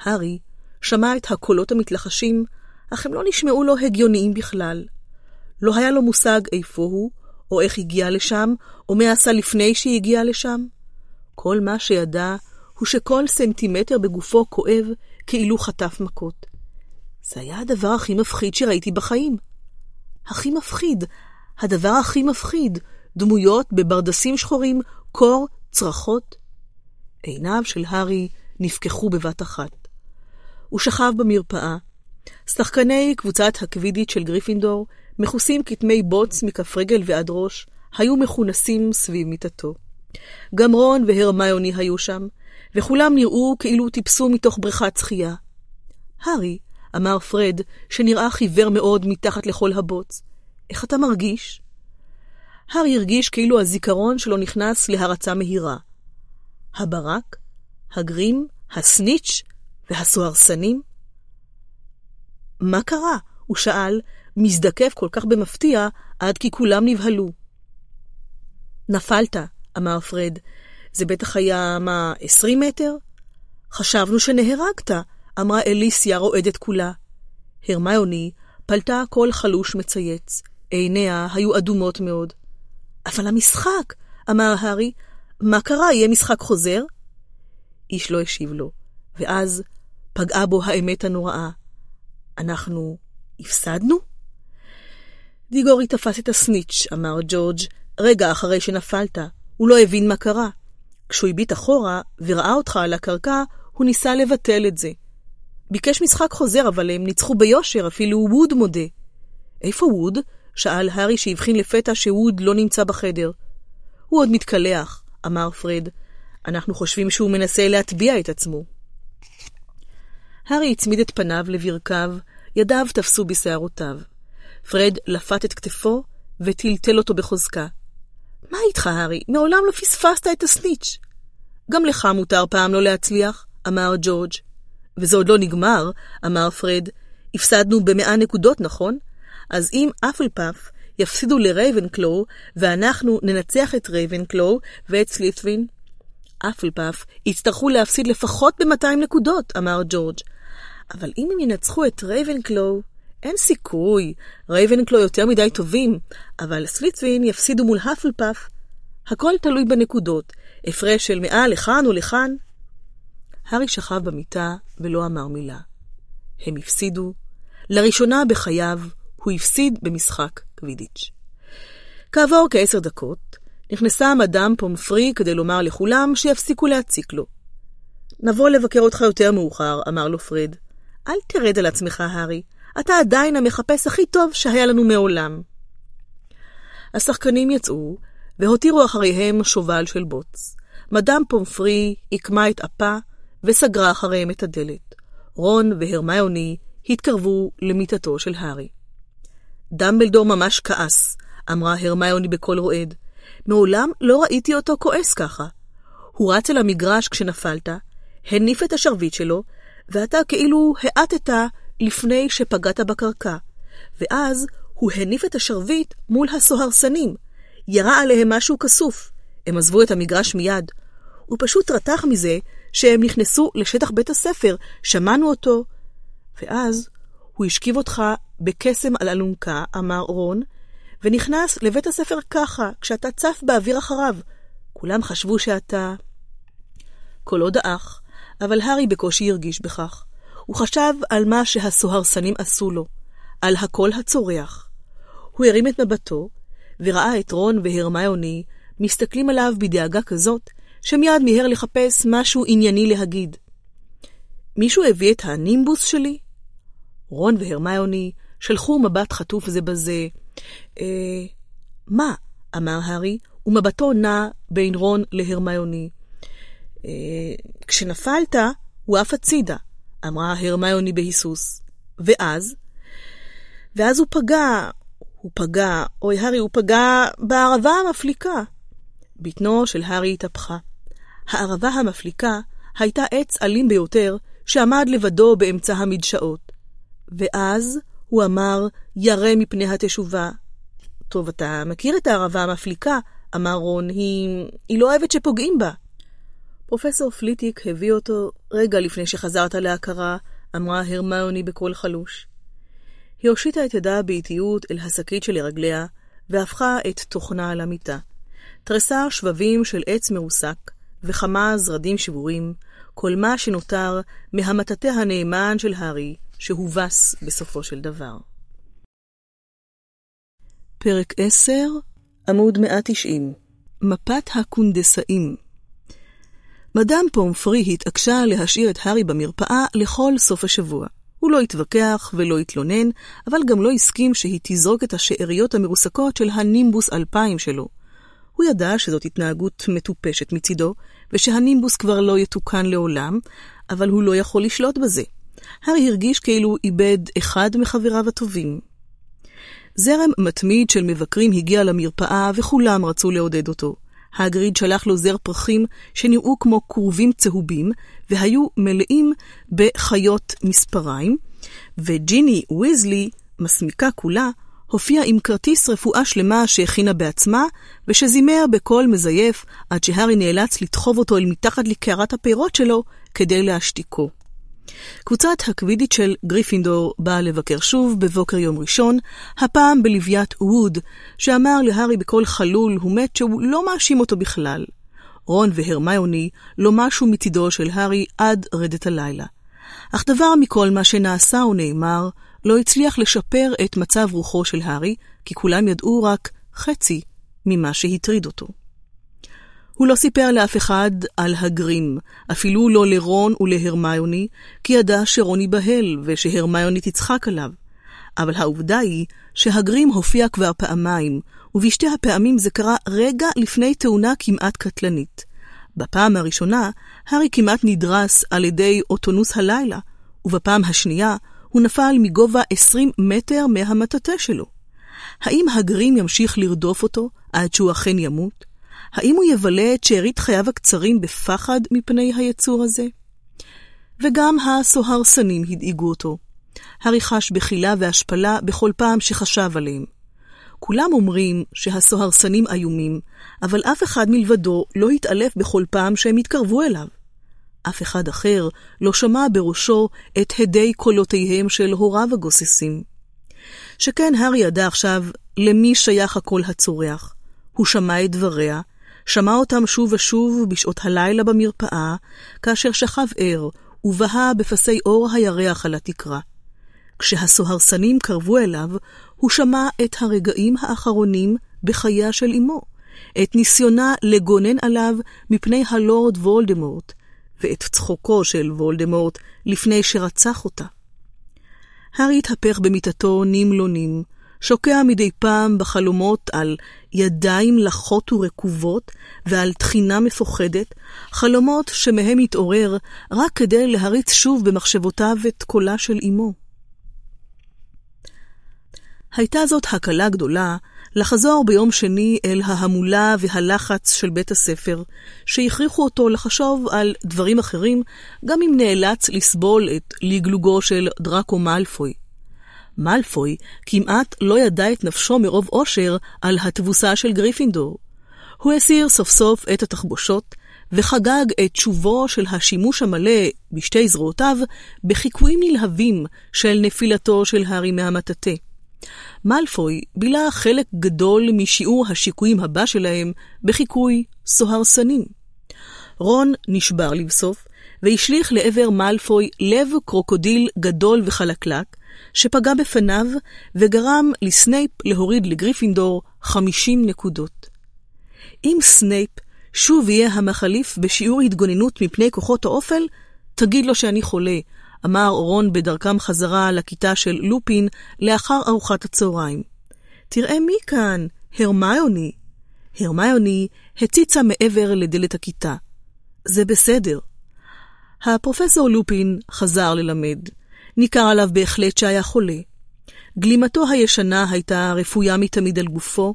הארי שמע את הקולות המתלחשים, אך הם לא נשמעו לו הגיוניים בכלל. לא היה לו מושג איפה הוא, או איך הגיע לשם, או מה עשה לפני שהגיע לשם. כל מה שידע הוא שכל סנטימטר בגופו כואב כאילו חטף מכות. זה היה הדבר הכי מפחיד שראיתי בחיים. הכי מפחיד, הדבר הכי מפחיד, דמויות בברדסים שחורים, קור, צרחות. עיניו של הארי נפקחו בבת אחת. הוא שכב במרפאה. שחקני קבוצת הקווידית של גריפינדור, מכוסים כתמי בוץ מכף רגל ועד ראש, היו מכונסים סביב מיטתו. גם רון והרמיוני היו שם, וכולם נראו כאילו טיפסו מתוך בריכת שחייה. הארי, אמר פרד, שנראה חיוור מאוד מתחת לכל הבוץ, איך אתה מרגיש? הארי הרגיש כאילו הזיכרון שלו נכנס להרצה מהירה. הברק, הגרים, הסניץ' והסוהרסנים? מה קרה? הוא שאל, מזדקף כל כך במפתיע, עד כי כולם נבהלו. נפלת, אמר פרד. זה בטח היה, מה, עשרים מטר? חשבנו שנהרגת, אמרה אליסיה רועדת כולה. הרמיוני פלטה קול חלוש מצייץ. עיניה היו אדומות מאוד. אבל המשחק, אמר הארי, מה קרה, יהיה משחק חוזר? איש לא השיב לו, ואז פגעה בו האמת הנוראה. אנחנו הפסדנו? דיגורי תפס את הסניץ', אמר ג'ורג', רגע אחרי שנפלת. הוא לא הבין מה קרה. כשהוא הביט אחורה וראה אותך על הקרקע, הוא ניסה לבטל את זה. ביקש משחק חוזר, אבל הם ניצחו ביושר, אפילו ווד מודה. איפה ווד? שאל הארי שהבחין לפתע שווד לא נמצא בחדר. הוא עוד מתקלח, אמר פרד. אנחנו חושבים שהוא מנסה להטביע את עצמו. הארי הצמיד את פניו לברכיו, ידיו תפסו בשערותיו. פרד לפת את כתפו וטלטל אותו בחוזקה. מה איתך, הארי? מעולם לא פספסת את הסניץ'. גם לך מותר פעם לא להצליח, אמר ג'ורג'. וזה עוד לא נגמר, אמר פרד. הפסדנו במאה נקודות, נכון? אז אם אפלפף יפסידו לרייבנקלו, ואנחנו ננצח את רייבנקלו ואת סלית'רין, הפלפאף יצטרכו להפסיד לפחות ב-200 נקודות, אמר ג'ורג'. אבל אם הם ינצחו את רייבנקלו, אין סיכוי. רייבנקלו יותר מדי טובים, אבל סלית'רין יפסידו מול הפלפאף. הכל תלוי בנקודות, הפרש של מאה לכאן או לכאן. הארי שכב במיטה ולא אמר מילה. הם הפסידו. לראשונה בחייו הוא הפסיד במשחק קווידיץ'. כעבור כעשר דקות, נכנסה מדאם פומפרי כדי לומר לכולם שיפסיקו להציק לו. נבוא לבקר אותך יותר מאוחר, אמר לו פרד. אל תרד על עצמך, הארי. אתה עדיין המחפש הכי טוב שהיה לנו מעולם. השחקנים יצאו, והותירו אחריהם שובל של בוץ. מדאם פומפרי עיקמה את אפה, וסגרה אחריהם את הדלת. רון והרמיוני התקרבו למיטתו של הארי. דמבלדור ממש כעס, אמרה הרמיוני בקול רועד. מעולם לא ראיתי אותו כועס ככה. הוא רץ אל המגרש כשנפלת, הניף את השרביט שלו, ואתה כאילו האטת לפני שפגעת בקרקע. ואז הוא הניף את השרביט מול הסוהרסנים. ירה עליהם משהו כסוף. הם עזבו את המגרש מיד. הוא פשוט רתח מזה שהם נכנסו לשטח בית הספר, שמענו אותו. ואז הוא השכיב אותך בקסם על אלונקה, אמר רון, ונכנס לבית הספר ככה, כשאתה צף באוויר אחריו. כולם חשבו שאתה... קולו דעך, אבל הארי בקושי הרגיש בכך. הוא חשב על מה שהסוהרסנים עשו לו, על הקול הצורח. הוא הרים את מבטו, וראה את רון והרמיוני מסתכלים עליו בדאגה כזאת, שמיד מיהר לחפש משהו ענייני להגיד. מישהו הביא את הנימבוס שלי? רון והרמיוני שלחו מבט חטוף זה בזה. אה, מה? אמר הארי, ומבטו נע בין רון להרמיוני. אה, כשנפלת, הוא עף הצידה, אמרה הרמיוני בהיסוס. ואז? ואז הוא פגע, הוא פגע, אוי הארי, הוא פגע בערבה המפליקה. בטנו של הארי התהפכה. הערבה המפליקה הייתה עץ אלים ביותר שעמד לבדו באמצע המדשאות. ואז הוא אמר, ירא מפני התשובה. טוב, אתה מכיר את הערבה המפליקה, אמר רון, היא, היא לא אוהבת שפוגעים בה. פרופסור פליטיק הביא אותו רגע לפני שחזרת להכרה, אמרה הרמיוני בקול חלוש. היא הושיטה את ידה באיטיות אל השקית שלרגליה, והפכה את תוכנה על המיטה. תרסה שבבים של עץ מרוסק, וכמה זרדים שבורים, כל מה שנותר מהמטאטא הנאמן של הארי, שהובס בסופו של דבר. פרק 10, עמוד 190 מפת הקונדסאים מדאם פומפרי התעקשה להשאיר את הארי במרפאה לכל סוף השבוע. הוא לא התווכח ולא התלונן, אבל גם לא הסכים שהיא תזרוק את השאריות המרוסקות של הנימבוס 2000 שלו. הוא ידע שזאת התנהגות מטופשת מצידו, ושהנימבוס כבר לא יתוקן לעולם, אבל הוא לא יכול לשלוט בזה. הארי הרגיש כאילו איבד אחד מחבריו הטובים. זרם מתמיד של מבקרים הגיע למרפאה וכולם רצו לעודד אותו. האגריד שלח לו זר פרחים שנראו כמו כרובים צהובים והיו מלאים בחיות מספריים, וג'יני ויזלי, מסמיקה כולה, הופיעה עם כרטיס רפואה שלמה שהכינה בעצמה, ושזימר בקול מזייף עד שהארי נאלץ לתחוב אותו אל מתחת לקערת הפירות שלו כדי להשתיקו. קבוצת הקווידיץ' של גריפינדור באה לבקר שוב בבוקר יום ראשון, הפעם בלוויית ווד, שאמר להארי בקול חלול ומת שהוא לא מאשים אותו בכלל. רון והרמיוני לא משו מצידו של הארי עד רדת הלילה. אך דבר מכל מה שנעשה ונאמר, לא הצליח לשפר את מצב רוחו של הארי, כי כולם ידעו רק חצי ממה שהטריד אותו. הוא לא סיפר לאף אחד על הגרים, אפילו לא לרון ולהרמיוני, כי ידע שרון ייבהל ושהרמיוני תצחק עליו. אבל העובדה היא שהגרים הופיע כבר פעמיים, ובשתי הפעמים זה קרה רגע לפני תאונה כמעט קטלנית. בפעם הראשונה, הארי כמעט נדרס על ידי אוטונוס הלילה, ובפעם השנייה, הוא נפל מגובה 20 מטר מהמטאטה שלו. האם הגרים ימשיך לרדוף אותו עד שהוא אכן ימות? האם הוא יבלה את שארית חייו הקצרים בפחד מפני היצור הזה? וגם הסוהרסנים הדאיגו אותו. הארי חש בחילה והשפלה בכל פעם שחשב עליהם. כולם אומרים שהסוהרסנים איומים, אבל אף אחד מלבדו לא התעלף בכל פעם שהם התקרבו אליו. אף אחד אחר לא שמע בראשו את הדי קולותיהם של הוריו הגוססים. שכן הארי ידע עכשיו למי שייך הקול הצורח. הוא שמע את דבריה, שמע אותם שוב ושוב בשעות הלילה במרפאה, כאשר שכב ער ובהה בפסי אור הירח על התקרה. כשהסוהרסנים קרבו אליו, הוא שמע את הרגעים האחרונים בחייה של אמו, את ניסיונה לגונן עליו מפני הלורד וולדמורט, ואת צחוקו של וולדמורט לפני שרצח אותה. הארי התהפך במיטתו נים לא נים, שוקע מדי פעם בחלומות על ידיים לחות ורקובות ועל תחינה מפוחדת, חלומות שמהם התעורר רק כדי להריץ שוב במחשבותיו את קולה של אמו. הייתה זאת הקלה גדולה לחזור ביום שני אל ההמולה והלחץ של בית הספר, שהכריחו אותו לחשוב על דברים אחרים, גם אם נאלץ לסבול את לגלוגו של דראקו מאלפוי. מאלפוי כמעט לא ידע את נפשו מרוב אושר על התבוסה של גריפינדור. הוא הסיר סוף סוף את התחבושות, וחגג את שובו של השימוש המלא בשתי זרועותיו בחיקויים נלהבים של נפילתו של הארי מהמטאטה. מאלפוי בילה חלק גדול משיעור השיקויים הבא שלהם בחיקוי סוהרסנים. רון נשבר לבסוף, והשליך לעבר מאלפוי לב קרוקודיל גדול וחלקלק, שפגע בפניו וגרם לסנייפ להוריד לגריפינדור 50 נקודות. אם סנייפ שוב יהיה המחליף בשיעור התגוננות מפני כוחות האופל, תגיד לו שאני חולה, אמר רון בדרכם חזרה לכיתה של לופין לאחר ארוחת הצהריים. תראה מי כאן, הרמיוני. הרמיוני הציצה מעבר לדלת הכיתה. זה בסדר. הפרופסור לופין חזר ללמד. ניכר עליו בהחלט שהיה חולה. גלימתו הישנה הייתה רפויה מתמיד על גופו,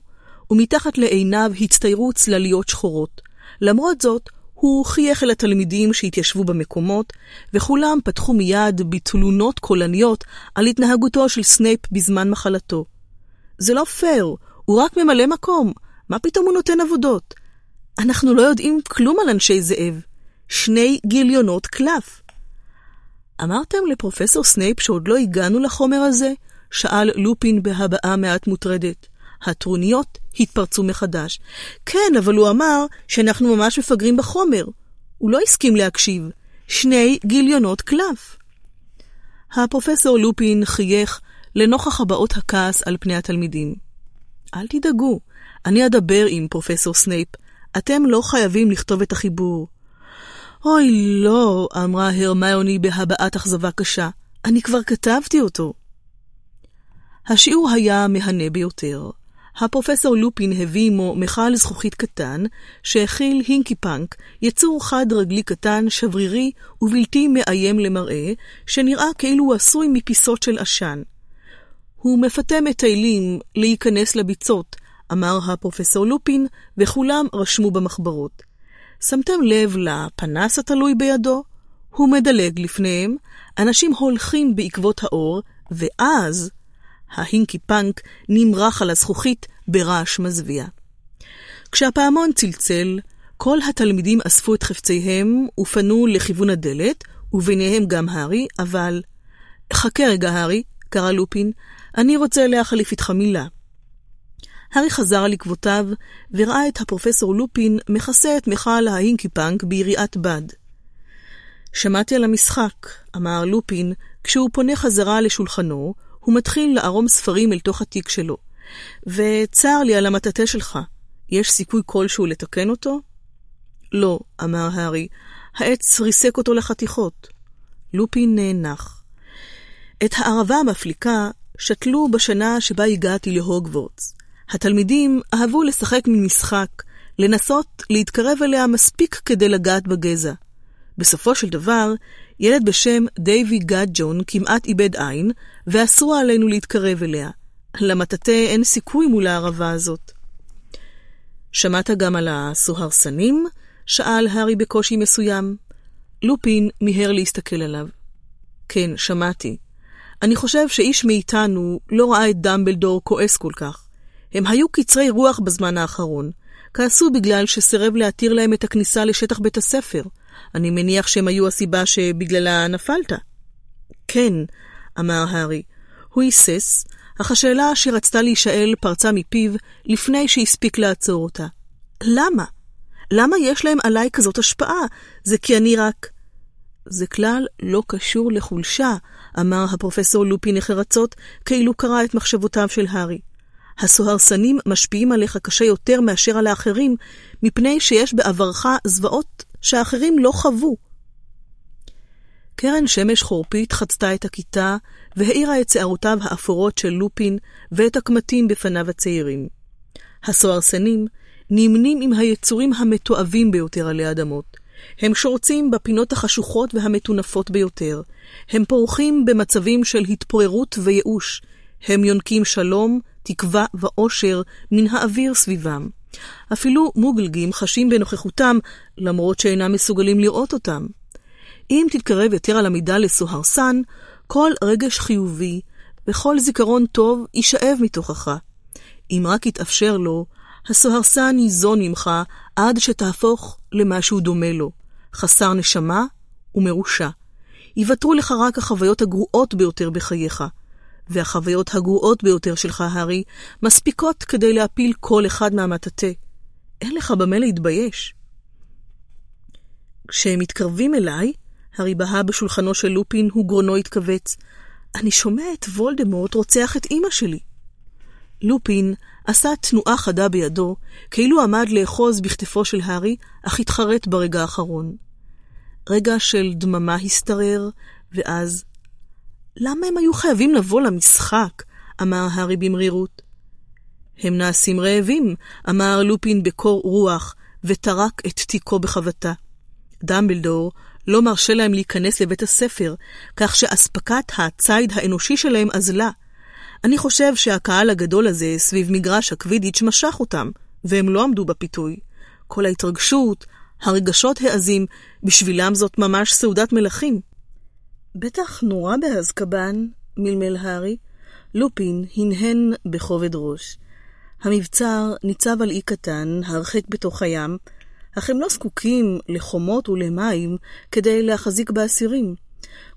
ומתחת לעיניו הצטיירו צלליות שחורות. למרות זאת, הוא חייך אל התלמידים שהתיישבו במקומות, וכולם פתחו מיד בתלונות קולניות על התנהגותו של סנייפ בזמן מחלתו. זה לא פייר, הוא רק ממלא מקום, מה פתאום הוא נותן עבודות? אנחנו לא יודעים כלום על אנשי זאב. שני גיליונות קלף. אמרתם לפרופסור סנייפ שעוד לא הגענו לחומר הזה? שאל לופין בהבעה מעט מוטרדת. הטרוניות התפרצו מחדש. כן, אבל הוא אמר שאנחנו ממש מפגרים בחומר. הוא לא הסכים להקשיב. שני גיליונות קלף. הפרופסור לופין חייך לנוכח הבעות הכעס על פני התלמידים. אל תדאגו, אני אדבר עם פרופסור סנייפ. אתם לא חייבים לכתוב את החיבור. אוי, לא, אמרה הרמיוני בהבעת אכזבה קשה. אני כבר כתבתי אותו. השיעור היה מהנה ביותר. הפרופסור לופין הביא עמו מכל זכוכית קטן, שהכיל הינקי פאנק, יצור חד רגלי קטן, שברירי ובלתי מאיים למראה, שנראה כאילו הוא עשוי מפיסות של עשן. הוא מפתה מטיילים להיכנס לביצות, אמר הפרופסור לופין, וכולם רשמו במחברות. שמתם לב לפנס התלוי בידו? הוא מדלג לפניהם, אנשים הולכים בעקבות האור, ואז ההינקי פאנק נמרח על הזכוכית ברעש מזוויע. כשהפעמון צלצל, כל התלמידים אספו את חפציהם ופנו לכיוון הדלת, וביניהם גם הארי, אבל... חכה רגע, הארי, קרא לופין, אני רוצה להחליף איתך מילה. הארי חזר על עקבותיו, וראה את הפרופסור לופין מכסה את מכל ההינקי פאנק ביריעת בד. שמעתי על המשחק, אמר לופין, כשהוא פונה חזרה לשולחנו, הוא מתחיל לערום ספרים אל תוך התיק שלו. וצר לי על המטאטה שלך. יש סיכוי כלשהו לתקן אותו? לא, אמר הארי, העץ ריסק אותו לחתיכות. לופין נאנח. את הערבה המפליקה שתלו בשנה שבה הגעתי להוגוורטס. התלמידים אהבו לשחק מין משחק, לנסות להתקרב אליה מספיק כדי לגעת בגזע. בסופו של דבר, ילד בשם דייווי גאד ג'ון כמעט איבד עין, ואסרו עלינו להתקרב אליה. למטאטא אין סיכוי מול הערבה הזאת. שמעת גם על הסוהרסנים? שאל הארי בקושי מסוים. לופין מיהר להסתכל עליו. כן, שמעתי. אני חושב שאיש מאיתנו לא ראה את דמבלדור כועס כל כך. הם היו קצרי רוח בזמן האחרון. כעסו בגלל שסירב להתיר להם את הכניסה לשטח בית הספר. אני מניח שהם היו הסיבה שבגללה נפלת. כן, אמר הארי. הוא היסס, אך השאלה שרצתה להישאל פרצה מפיו לפני שהספיק לעצור אותה. למה? למה יש להם עליי כזאת השפעה? זה כי אני רק... זה כלל לא קשור לחולשה, אמר הפרופסור לופי נחרצות, כאילו קרא את מחשבותיו של הארי. הסוהרסנים משפיעים עליך קשה יותר מאשר על האחרים, מפני שיש בעברך זוועות שאחרים לא חוו. קרן שמש חורפית חצתה את הכיתה, והאירה את שערותיו האפורות של לופין ואת הקמטים בפניו הצעירים. הסוהרסנים נמנים עם היצורים המתועבים ביותר עלי אדמות. הם שורצים בפינות החשוכות והמטונפות ביותר. הם פורחים במצבים של התפוררות וייאוש. הם יונקים שלום, תקווה ואושר מן האוויר סביבם. אפילו מוגלגים חשים בנוכחותם, למרות שאינם מסוגלים לראות אותם. אם תתקרב יותר על המידה לסוהרסן, כל רגש חיובי וכל זיכרון טוב יישאב מתוכך. אם רק יתאפשר לו, הסוהרסן ייזון ממך עד שתהפוך למשהו דומה לו, חסר נשמה ומרושע. ייוותרו לך רק החוויות הגרועות ביותר בחייך, והחוויות הגרועות ביותר שלך, הארי, מספיקות כדי להפיל כל אחד מהמטאטה. אין לך במה להתבייש. כשהם מתקרבים אליי, הארי בהה בשולחנו של לופין, וגרונו התכווץ. אני שומע את וולדמורט רוצח את אמא שלי. לופין עשה תנועה חדה בידו, כאילו עמד לאחוז בכתפו של הארי, אך התחרט ברגע האחרון. רגע של דממה השתרר, ואז... למה הם היו חייבים לבוא למשחק? אמר הארי במרירות. הם נעשים רעבים, אמר לופין בקור רוח, וטרק את תיקו בחבטה. דמבלדור לא מרשה להם להיכנס לבית הספר, כך שאספקת הציד האנושי שלהם אזלה. אני חושב שהקהל הגדול הזה סביב מגרש הקווידיץ' משך אותם, והם לא עמדו בפיתוי. כל ההתרגשות, הרגשות העזים, בשבילם זאת ממש סעודת מלכים. בטח נורא באזקבן, מלמל הארי. לופין הנהן בכובד ראש. המבצר ניצב על אי קטן, הרחק בתוך הים, אך הם לא זקוקים לחומות ולמים כדי להחזיק באסירים.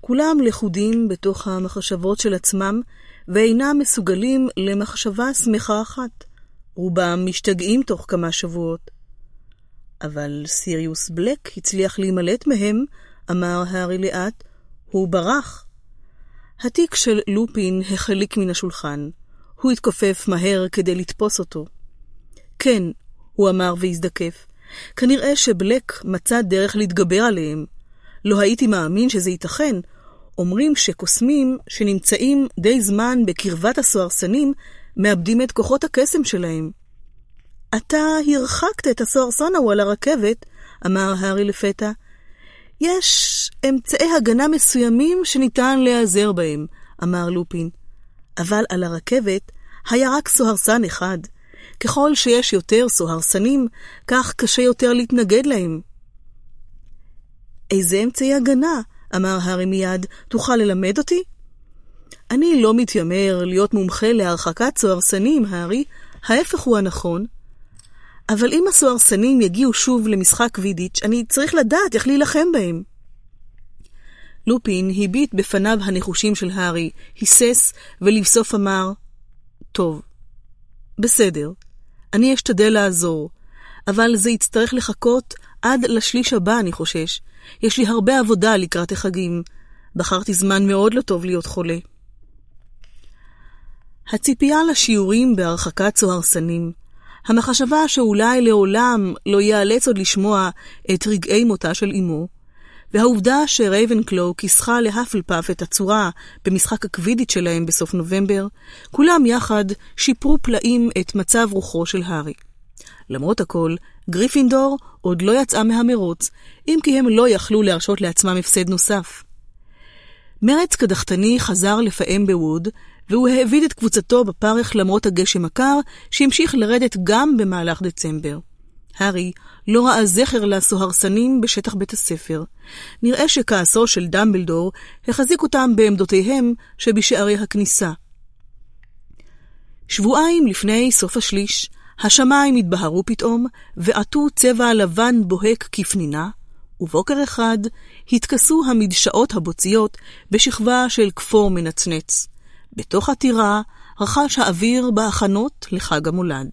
כולם לכודים בתוך המחשבות של עצמם, ואינם מסוגלים למחשבה שמחה אחת. רובם משתגעים תוך כמה שבועות. אבל סיריוס בלק הצליח להימלט מהם, אמר הארי לאט, הוא ברח. התיק של לופין החליק מן השולחן. הוא התכופף מהר כדי לתפוס אותו. כן, הוא אמר והזדקף. כנראה שבלק מצא דרך להתגבר עליהם. לא הייתי מאמין שזה ייתכן. אומרים שקוסמים שנמצאים די זמן בקרבת הסוהרסנים, מאבדים את כוחות הקסם שלהם. אתה הרחקת את הסוהרסון ההוא על הרכבת, אמר הארי לפתע. יש אמצעי הגנה מסוימים שניתן להיעזר בהם, אמר לופין. אבל על הרכבת היה רק סוהרסן אחד. ככל שיש יותר סוהרסנים, כך קשה יותר להתנגד להם. איזה אמצעי הגנה? אמר הארי מיד, תוכל ללמד אותי? אני לא מתיימר להיות מומחה להרחקת סוהרסנים, הארי, ההפך הוא הנכון. אבל אם הסוהרסנים יגיעו שוב למשחק קווידיץ', אני צריך לדעת איך להילחם בהם. לופין הביט בפניו הנחושים של הארי, היסס, ולבסוף אמר, טוב, בסדר, אני אשתדל לעזור, אבל זה יצטרך לחכות עד לשליש הבא, אני חושש. יש לי הרבה עבודה לקראת החגים. בחרתי זמן מאוד לא טוב להיות חולה. הציפייה לשיעורים בהרחקת סוהרסנים, המחשבה שאולי לעולם לא ייאלץ עוד לשמוע את רגעי מותה של אמו, והעובדה שרייבנקלו כיסחה להפלפף את הצורה במשחק הקווידית שלהם בסוף נובמבר, כולם יחד שיפרו פלאים את מצב רוחו של הארי. למרות הכל, גריפינדור עוד לא יצאה מהמרוץ, אם כי הם לא יכלו להרשות לעצמם הפסד נוסף. מרץ קדחתני חזר לפעם בווד, והוא העביד את קבוצתו בפרך למרות הגשם הקר, שהמשיך לרדת גם במהלך דצמבר. הארי לא ראה זכר לסוהרסנים בשטח בית הספר. נראה שכעסו של דמבלדור החזיק אותם בעמדותיהם שבשערי הכניסה. שבועיים לפני סוף השליש, השמיים התבהרו פתאום, ועטו צבע לבן בוהק כפנינה, ובוקר אחד התכסו המדשאות הבוציות בשכבה של כפור מנצנץ. בתוך הטירה רחש האוויר בהכנות לחג המולד.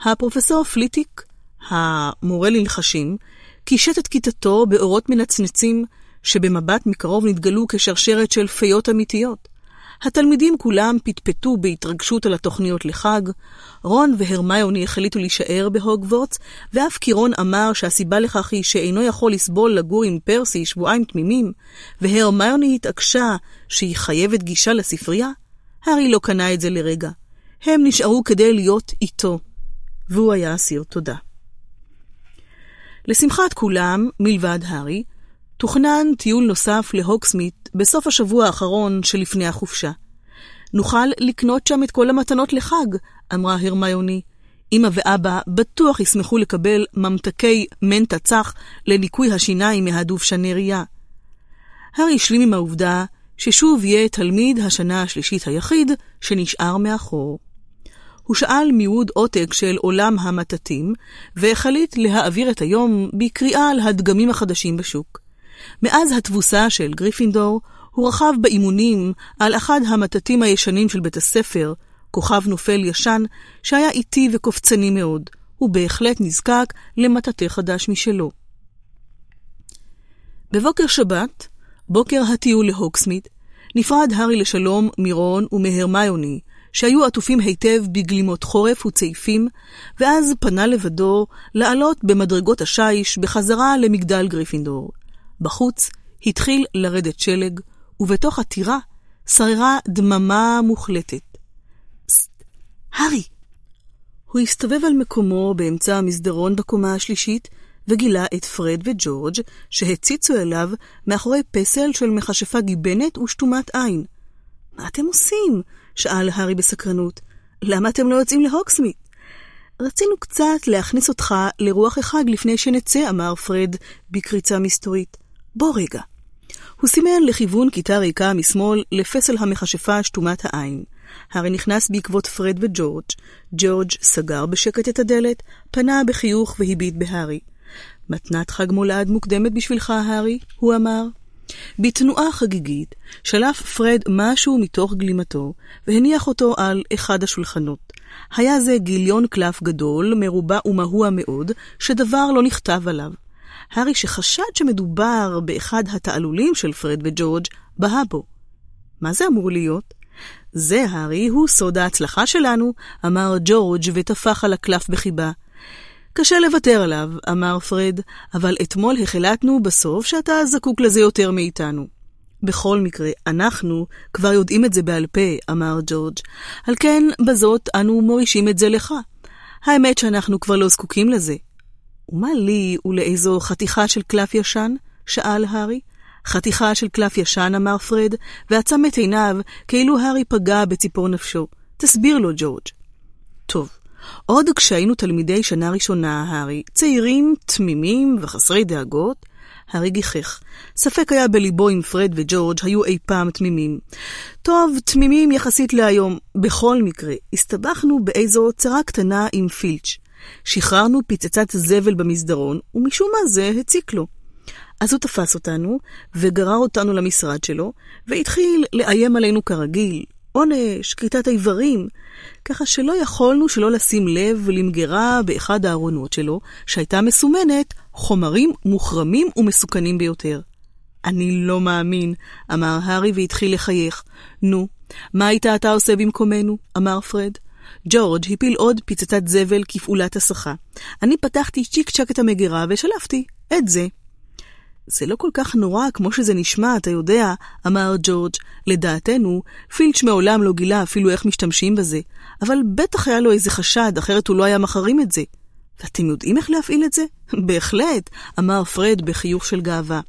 הפרופסור פליטיק המורה ללחשים, קישט את כיתתו באורות מנצנצים, שבמבט מקרוב נתגלו כשרשרת של פיות אמיתיות. התלמידים כולם פטפטו בהתרגשות על התוכניות לחג, רון והרמיוני החליטו להישאר בהוגוורטס, ואף קירון אמר שהסיבה לכך היא שאינו יכול לסבול לגור עם פרסי שבועיים תמימים, והרמיוני התעקשה שהיא חייבת גישה לספרייה. הארי לא קנה את זה לרגע. הם נשארו כדי להיות איתו, והוא היה אסיר תודה. לשמחת כולם, מלבד הארי, תוכנן טיול נוסף להוקסמית בסוף השבוע האחרון שלפני החופשה. נוכל לקנות שם את כל המתנות לחג, אמרה הרמיוני. אמא ואבא בטוח ישמחו לקבל ממתקי מנטה צח לניקוי השיניים מהדובשני ראייה. הארי השלים עם העובדה ששוב יהיה תלמיד השנה השלישית היחיד שנשאר מאחור. הוא שאל מיעוד עותק של עולם המטטים, והחליט להעביר את היום בקריאה על הדגמים החדשים בשוק. מאז התבוסה של גריפינדור, הוא רכב באימונים על אחד המטטים הישנים של בית הספר, כוכב נופל ישן, שהיה איטי וקופצני מאוד. הוא בהחלט נזקק למטאטה חדש משלו. בבוקר שבת, בוקר הטיול להוקסמית, נפרד הארי לשלום מרון ומהרמיוני, שהיו עטופים היטב בגלימות חורף וצעיפים, ואז פנה לבדו לעלות במדרגות השיש בחזרה למגדל גריפינדור. בחוץ התחיל לרדת שלג, ובתוך הטירה שררה דממה מוחלטת. הארי! הוא הסתובב על מקומו באמצע המסדרון בקומה השלישית, וגילה את פרד וג'ורג' שהציצו אליו מאחורי פסל של מכשפה גיבנת ושתומת עין. מה אתם עושים? שאל הארי בסקרנות. למה אתם לא יוצאים להוקסמית? רצינו קצת להכניס אותך לרוח החג לפני שנצא, אמר פרד בקריצה מסתורית. בוא רגע. הוא סימן לכיוון כיתה ריקה משמאל לפסל המכשפה שתומת העין. הארי נכנס בעקבות פרד וג'ורג'. ג'ורג' סגר בשקט את הדלת, פנה בחיוך והביט בהארי. מתנת חג מולד מוקדמת בשבילך, הארי, הוא אמר. בתנועה חגיגית שלף פרד משהו מתוך גלימתו, והניח אותו על אחד השולחנות. היה זה גיליון קלף גדול, מרובע ומהוע מאוד, שדבר לא נכתב עליו. הארי שחשד שמדובר באחד התעלולים של פרד וג'ורג', בהה בו. מה זה אמור להיות? זה, הארי, הוא סוד ההצלחה שלנו, אמר ג'ורג' וטפח על הקלף בחיבה. קשה לוותר עליו, אמר פרד, אבל אתמול החלטנו בסוף שאתה זקוק לזה יותר מאיתנו. בכל מקרה, אנחנו כבר יודעים את זה בעל פה, אמר ג'ורג', על כן בזאת אנו מורישים את זה לך. האמת שאנחנו כבר לא זקוקים לזה. ומה לי ולאיזו חתיכה של קלף ישן? שאל הארי. חתיכה של קלף ישן, אמר פרד, ועצם את עיניו כאילו הארי פגע בציפור נפשו. תסביר לו, ג'ורג'. טוב, עוד כשהיינו תלמידי שנה ראשונה, הארי, צעירים, תמימים וחסרי דאגות, הארי גיחך. ספק היה בליבו אם פרד וג'ורג' היו אי פעם תמימים. טוב, תמימים יחסית להיום. בכל מקרה, הסתבכנו באיזו צרה קטנה עם פילץ'. שחררנו פצצת זבל במסדרון, ומשום מה זה הציק לו. אז הוא תפס אותנו, וגרר אותנו למשרד שלו, והתחיל לאיים עלינו כרגיל, עונש, כריתת איברים, ככה שלא יכולנו שלא לשים לב למגירה באחד הארונות שלו, שהייתה מסומנת חומרים מוחרמים ומסוכנים ביותר. אני לא מאמין, אמר הארי והתחיל לחייך. נו, מה היית אתה עושה במקומנו? אמר פרד. ג'ורג' הפיל עוד פצצת זבל כפעולת הסחה. אני פתחתי צ'יק צ'ק את המגירה ושלפתי את זה. זה לא כל כך נורא כמו שזה נשמע, אתה יודע, אמר ג'ורג'. לדעתנו, פילץ' מעולם לא גילה אפילו איך משתמשים בזה, אבל בטח היה לו איזה חשד, אחרת הוא לא היה מחרים את זה. ואתם יודעים איך להפעיל את זה? בהחלט, אמר פרד בחיוך של גאווה.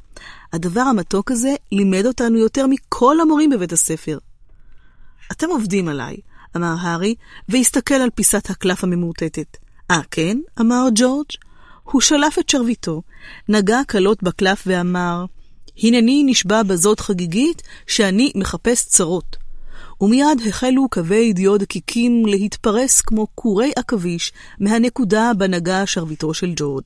הדבר המתוק הזה לימד אותנו יותר מכל המורים בבית הספר. אתם עובדים עליי, אמר הארי, והסתכל על פיסת הקלף הממורטטת. אה, כן? אמר ג'ורג'. הוא שלף את שרביטו, נגע קלות בקלף ואמר, הנני נשבע בזאת חגיגית שאני מחפש צרות. ומיד החלו קווי דיו דקיקים להתפרס כמו קורי עכביש מהנקודה בה נגע שרביטו של ג'ורג'.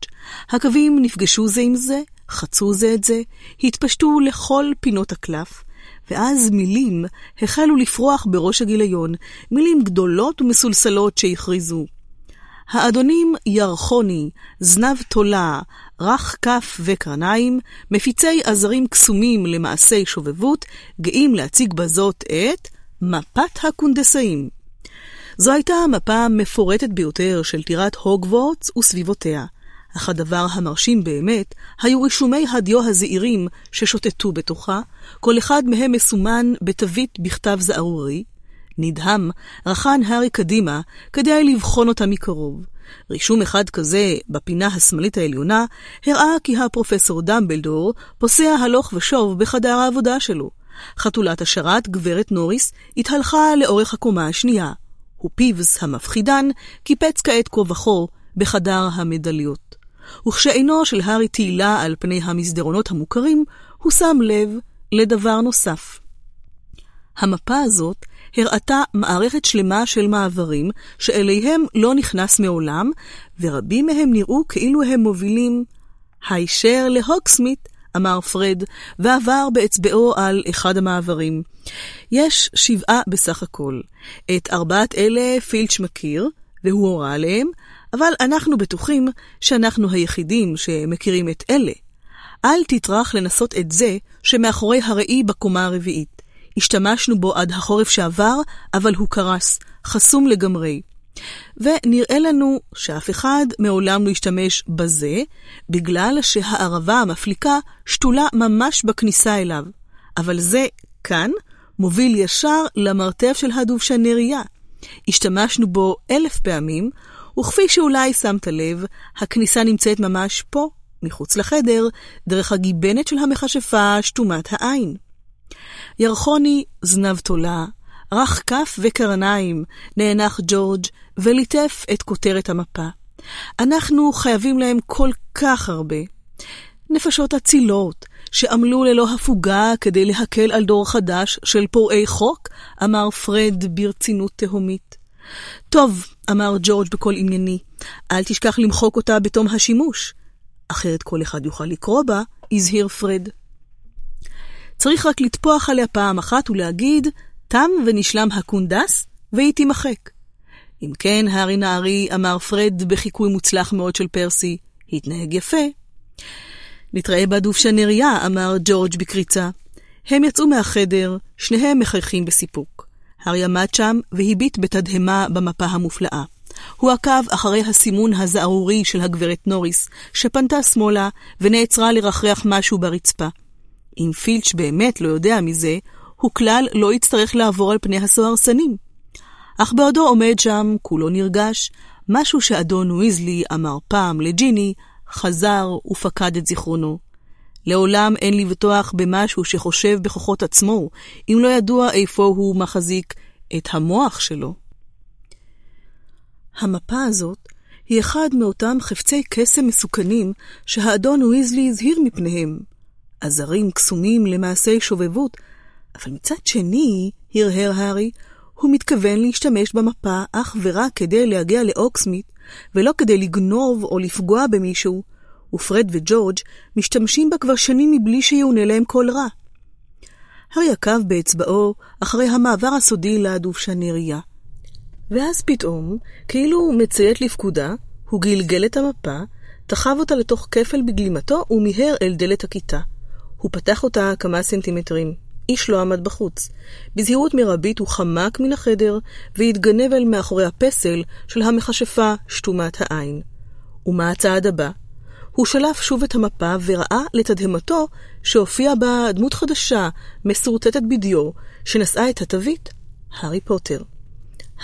הקווים נפגשו זה עם זה, חצו זה את זה, התפשטו לכל פינות הקלף, ואז מילים החלו לפרוח בראש הגיליון, מילים גדולות ומסולסלות שהכריזו. האדונים ירחוני, זנב תולה, רך כף וקרניים, מפיצי עזרים קסומים למעשי שובבות, גאים להציג בזאת את מפת הקונדסאים. זו הייתה המפה המפורטת ביותר של טירת הוגוורטס וסביבותיה. אך הדבר המרשים באמת היו רישומי הדיו הזעירים ששוטטו בתוכה, כל אחד מהם מסומן בתווית בכתב זערורי. נדהם, רחן הארי קדימה כדי לבחון אותה מקרוב. רישום אחד כזה, בפינה השמאלית העליונה, הראה כי הפרופסור דמבלדור פוסע הלוך ושוב בחדר העבודה שלו. חתולת השרת, גברת נוריס, התהלכה לאורך הקומה השנייה. ופיבס המפחידן קיפץ כעת כה וכה בחדר המדליות. וכשעינו של הארי תהילה על פני המסדרונות המוכרים, הוא שם לב לדבר נוסף. המפה הזאת הראתה מערכת שלמה של מעברים שאליהם לא נכנס מעולם, ורבים מהם נראו כאילו הם מובילים הישר להוקסמית, אמר פרד, ועבר באצבעו על אחד המעברים. יש שבעה בסך הכל. את ארבעת אלה פילץ' מכיר, והוא הורה עליהם, אבל אנחנו בטוחים שאנחנו היחידים שמכירים את אלה. אל תטרח לנסות את זה שמאחורי הראי בקומה הרביעית. השתמשנו בו עד החורף שעבר, אבל הוא קרס, חסום לגמרי. ונראה לנו שאף אחד מעולם לא השתמש בזה, בגלל שהערבה המפליקה שתולה ממש בכניסה אליו. אבל זה, כאן, מוביל ישר למרתף של הדובשנריה. השתמשנו בו אלף פעמים, וכפי שאולי שמת לב, הכניסה נמצאת ממש פה, מחוץ לחדר, דרך הגיבנת של המכשפה שתומת העין. ירחוני זנב תולה, רך כף וקרניים, נאנח ג'ורג' וליטף את כותרת המפה. אנחנו חייבים להם כל כך הרבה. נפשות אצילות, שעמלו ללא הפוגה כדי להקל על דור חדש של פורעי חוק, אמר פרד ברצינות תהומית. טוב, אמר ג'ורג' בקול ענייני, אל תשכח למחוק אותה בתום השימוש. אחרת כל אחד יוכל לקרוא בה, הזהיר פרד. צריך רק לטפוח עליה פעם אחת ולהגיד, תם ונשלם הקונדס, והיא תימחק. אם כן, הארי נערי, אמר פרד בחיקוי מוצלח מאוד של פרסי, התנהג יפה. נתראה בדובשנריה, אמר ג'ורג' בקריצה. הם יצאו מהחדר, שניהם מחייכים בסיפוק. הארי עמד שם והביט בתדהמה במפה המופלאה. הוא עקב אחרי הסימון הזערורי של הגברת נוריס, שפנתה שמאלה ונעצרה לרחרח משהו ברצפה. אם פילץ' באמת לא יודע מזה, הוא כלל לא יצטרך לעבור על פני הסוהרסנים. אך בעודו עומד שם, כולו נרגש, משהו שאדון ויזלי אמר פעם לג'יני, חזר ופקד את זיכרונו. לעולם אין לבטוח במשהו שחושב בכוחות עצמו, אם לא ידוע איפה הוא מחזיק את המוח שלו. המפה הזאת היא אחד מאותם חפצי קסם מסוכנים שהאדון ויזלי הזהיר מפניהם. עזרים קסומים למעשי שובבות, אבל מצד שני, הרהר הארי, הוא מתכוון להשתמש במפה אך ורק כדי להגיע לאוקסמית, ולא כדי לגנוב או לפגוע במישהו, ופרד וג'ורג' משתמשים בה כבר שנים מבלי שיאונה להם כל רע. הארי עקב באצבעו אחרי המעבר הסודי לדובשנריה. ואז פתאום, כאילו הוא מציית לפקודה, הוא גלגל את המפה, תחב אותה לתוך כפל בגלימתו ומיהר אל דלת הכיתה. הוא פתח אותה כמה סנטימטרים. איש לא עמד בחוץ. בזהירות מרבית הוא חמק מן החדר והתגנב אל מאחורי הפסל של המכשפה שתומת העין. ומה הצעד הבא? הוא שלף שוב את המפה וראה לתדהמתו שהופיעה בה דמות חדשה, מסורטטת בדיו, שנשאה את התווית, הארי פוטר.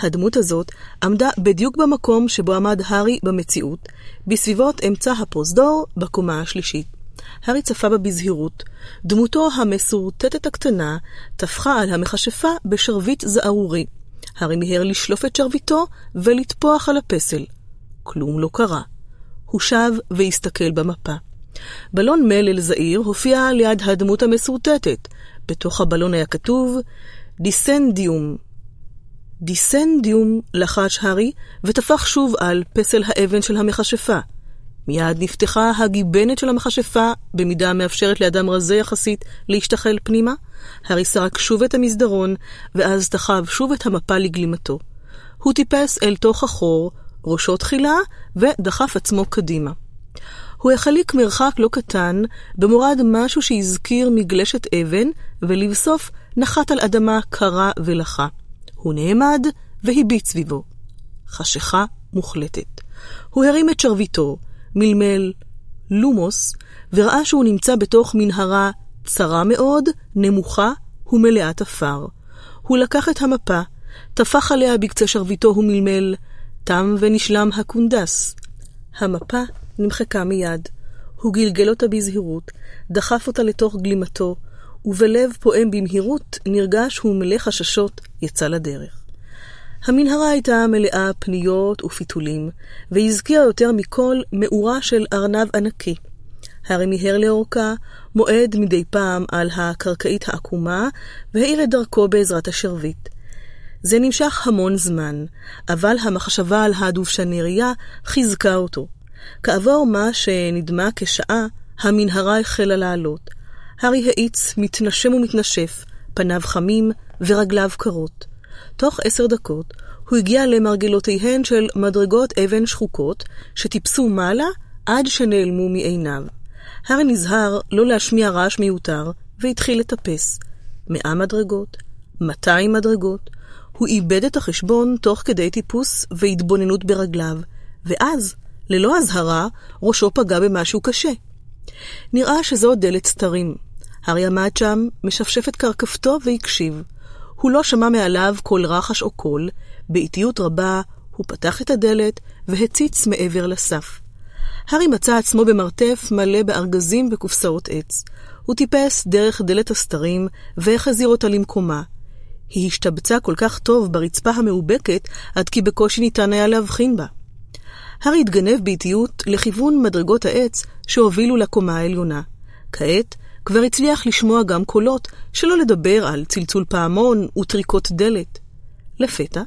הדמות הזאת עמדה בדיוק במקום שבו עמד הארי במציאות, בסביבות אמצע הפרוזדור בקומה השלישית. הארי צפה בה בזהירות. דמותו המסורטטת הקטנה טפחה על המכשפה בשרביט זערורי. הארי מיהר לשלוף את שרביטו ולטפוח על הפסל. כלום לא קרה. הוא שב והסתכל במפה. בלון מלל זעיר הופיע ליד הדמות המסורטטת. בתוך הבלון היה כתוב דיסנדיום. דיסנדיום לחש הארי וטפח שוב על פסל האבן של המכשפה. מיד נפתחה הגיבנת של המכשפה, במידה המאפשרת לאדם רזה יחסית להשתחל פנימה. הארי סרק שוב את המסדרון, ואז תחב שוב את המפה לגלימתו. הוא טיפס אל תוך החור, ראשו תחילה, ודחף עצמו קדימה. הוא החליק מרחק לא קטן, במורד משהו שהזכיר מגלשת אבן, ולבסוף נחת על אדמה קרה ולחה. הוא נעמד והביט סביבו. חשיכה מוחלטת. הוא הרים את שרביטו, מלמל לומוס, וראה שהוא נמצא בתוך מנהרה צרה מאוד, נמוכה ומלאת עפר. הוא לקח את המפה, טפח עליה בקצה שרביטו ומלמל, תם ונשלם הקונדס. המפה נמחקה מיד. הוא גלגל אותה בזהירות, דחף אותה לתוך גלימתו, ובלב פועם במהירות, נרגש ומלא חששות, יצא לדרך. המנהרה הייתה מלאה פניות ופיתולים, והזכירה יותר מכל מאורה של ארנב ענקי. הרי מיהר לאורכה, מועד מדי פעם על הקרקעית העקומה, והאיר את דרכו בעזרת השרביט. זה נמשך המון זמן, אבל המחשבה על הדובשנריה חיזקה אותו. כעבור מה שנדמה כשעה, המנהרה החלה לעלות. הארי האיץ, מתנשם ומתנשף, פניו חמים ורגליו קרות. תוך עשר דקות הוא הגיע למרגלותיהן של מדרגות אבן שחוקות, שטיפסו מעלה עד שנעלמו מעיניו. הארי נזהר לא להשמיע רעש מיותר, והתחיל לטפס. מאה מדרגות, מאתיים מדרגות. הוא איבד את החשבון תוך כדי טיפוס והתבוננות ברגליו, ואז, ללא אזהרה, ראשו פגע במשהו קשה. נראה שזו דלת סתרים. הארי עמד שם, משפשף את קרקפתו והקשיב. הוא לא שמע מעליו כל רחש או קול, באיטיות רבה הוא פתח את הדלת והציץ מעבר לסף. הארי מצא עצמו במרתף מלא בארגזים וקופסאות עץ. הוא טיפס דרך דלת הסתרים והחזיר אותה למקומה. היא השתבצה כל כך טוב ברצפה המאובקת, עד כי בקושי ניתן היה להבחין בה. הארי התגנב באיטיות לכיוון מדרגות העץ שהובילו לקומה העליונה. כעת כבר הצליח לשמוע גם קולות, שלא לדבר על צלצול פעמון וטריקות דלת. לפתע,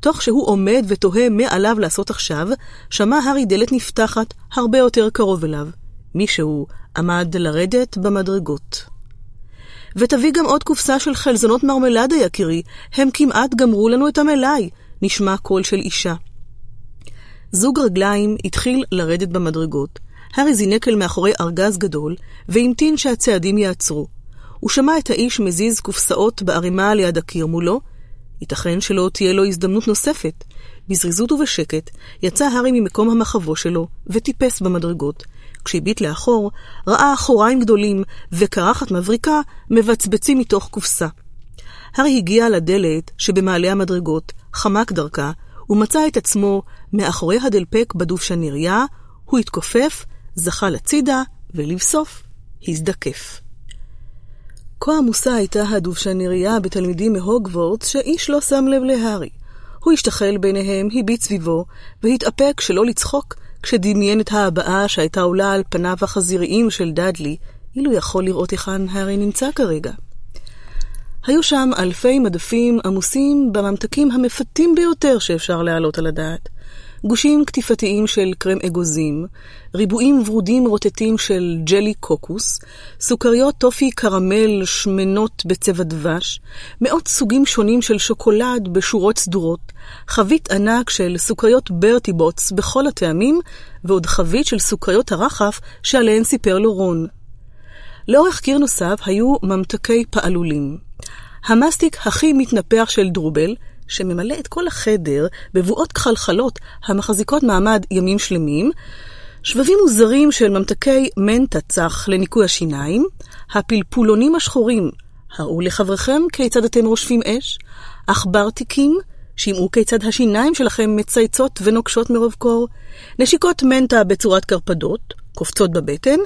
תוך שהוא עומד ותוהה מה עליו לעשות עכשיו, שמע הארי דלת נפתחת הרבה יותר קרוב אליו. מישהו עמד לרדת במדרגות. ותביא גם עוד קופסה של חלזונות מרמלדה, יקירי, הם כמעט גמרו לנו את המלאי, נשמע קול של אישה. זוג רגליים התחיל לרדת במדרגות. הארי זינק אל מאחורי ארגז גדול, והמתין שהצעדים יעצרו. הוא שמע את האיש מזיז קופסאות בערימה ליד הקיר מולו, ייתכן שלא תהיה לו הזדמנות נוספת. בזריזות ובשקט יצא הארי ממקום המחבו שלו וטיפס במדרגות. כשהביט לאחור, ראה אחוריים גדולים וקרחת מבריקה מבצבצים מתוך קופסה. הארי הגיע לדלת שבמעלה המדרגות, חמק דרכה, ומצא את עצמו מאחורי הדלפק בדובשנריה, הוא התכופף, זחל הצידה, ולבסוף הזדקף. כה עמוסה הייתה הדובשנריה בתלמידים מהוגוורטס, שאיש לא שם לב להארי. הוא השתחל ביניהם, הביט סביבו, והתאפק שלא לצחוק כשדמיין את ההבעה שהייתה עולה על פניו החזיריים של דאדלי, אילו יכול לראות היכן הארי נמצא כרגע. היו שם אלפי מדפים עמוסים בממתקים המפתים ביותר שאפשר להעלות על הדעת. גושים קטיפתיים של קרם אגוזים, ריבועים ורודים רוטטים של ג'לי קוקוס, סוכריות טופי קרמל שמנות בצבע דבש, מאות סוגים שונים של שוקולד בשורות סדורות, חבית ענק של סוכריות ברטיבוטס בכל הטעמים, ועוד חבית של סוכריות הרחף שעליהן סיפר לו רון. לאורך קיר נוסף היו ממתקי פעלולים. המסטיק הכי מתנפח של דרובל, שממלא את כל החדר בבואות כחלחלות המחזיקות מעמד ימים שלמים, שבבים מוזרים של ממתקי מנטה צח לניקוי השיניים, הפלפולונים השחורים, הראו לחבריכם כיצד אתם רושפים אש, עכברתיקים, שמעו כיצד השיניים שלכם מצייצות ונוקשות מרוב קור, נשיקות מנטה בצורת קרפדות, קופצות בבטן,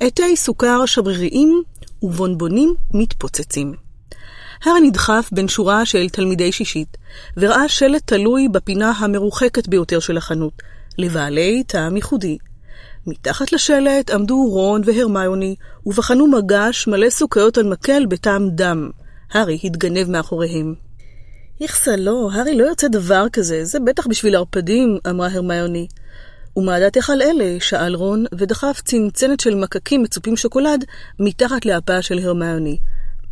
עטי סוכר שבריריים ובונבונים מתפוצצים. הארי נדחף בין שורה של תלמידי שישית, וראה שלט תלוי בפינה המרוחקת ביותר של החנות, לבעלי טעם ייחודי. מתחת לשלט עמדו רון והרמיוני, ובחנו מגש מלא סוכריות על מקל בטעם דם. הארי התגנב מאחוריהם. איכסה, לא, הארי לא יוצא דבר כזה, זה בטח בשביל ערפדים, אמרה הרמיוני. ומה דעתך על אלה? שאל רון, ודחף צנצנת של מקקים מצופים שוקולד מתחת לאפה של הרמיוני.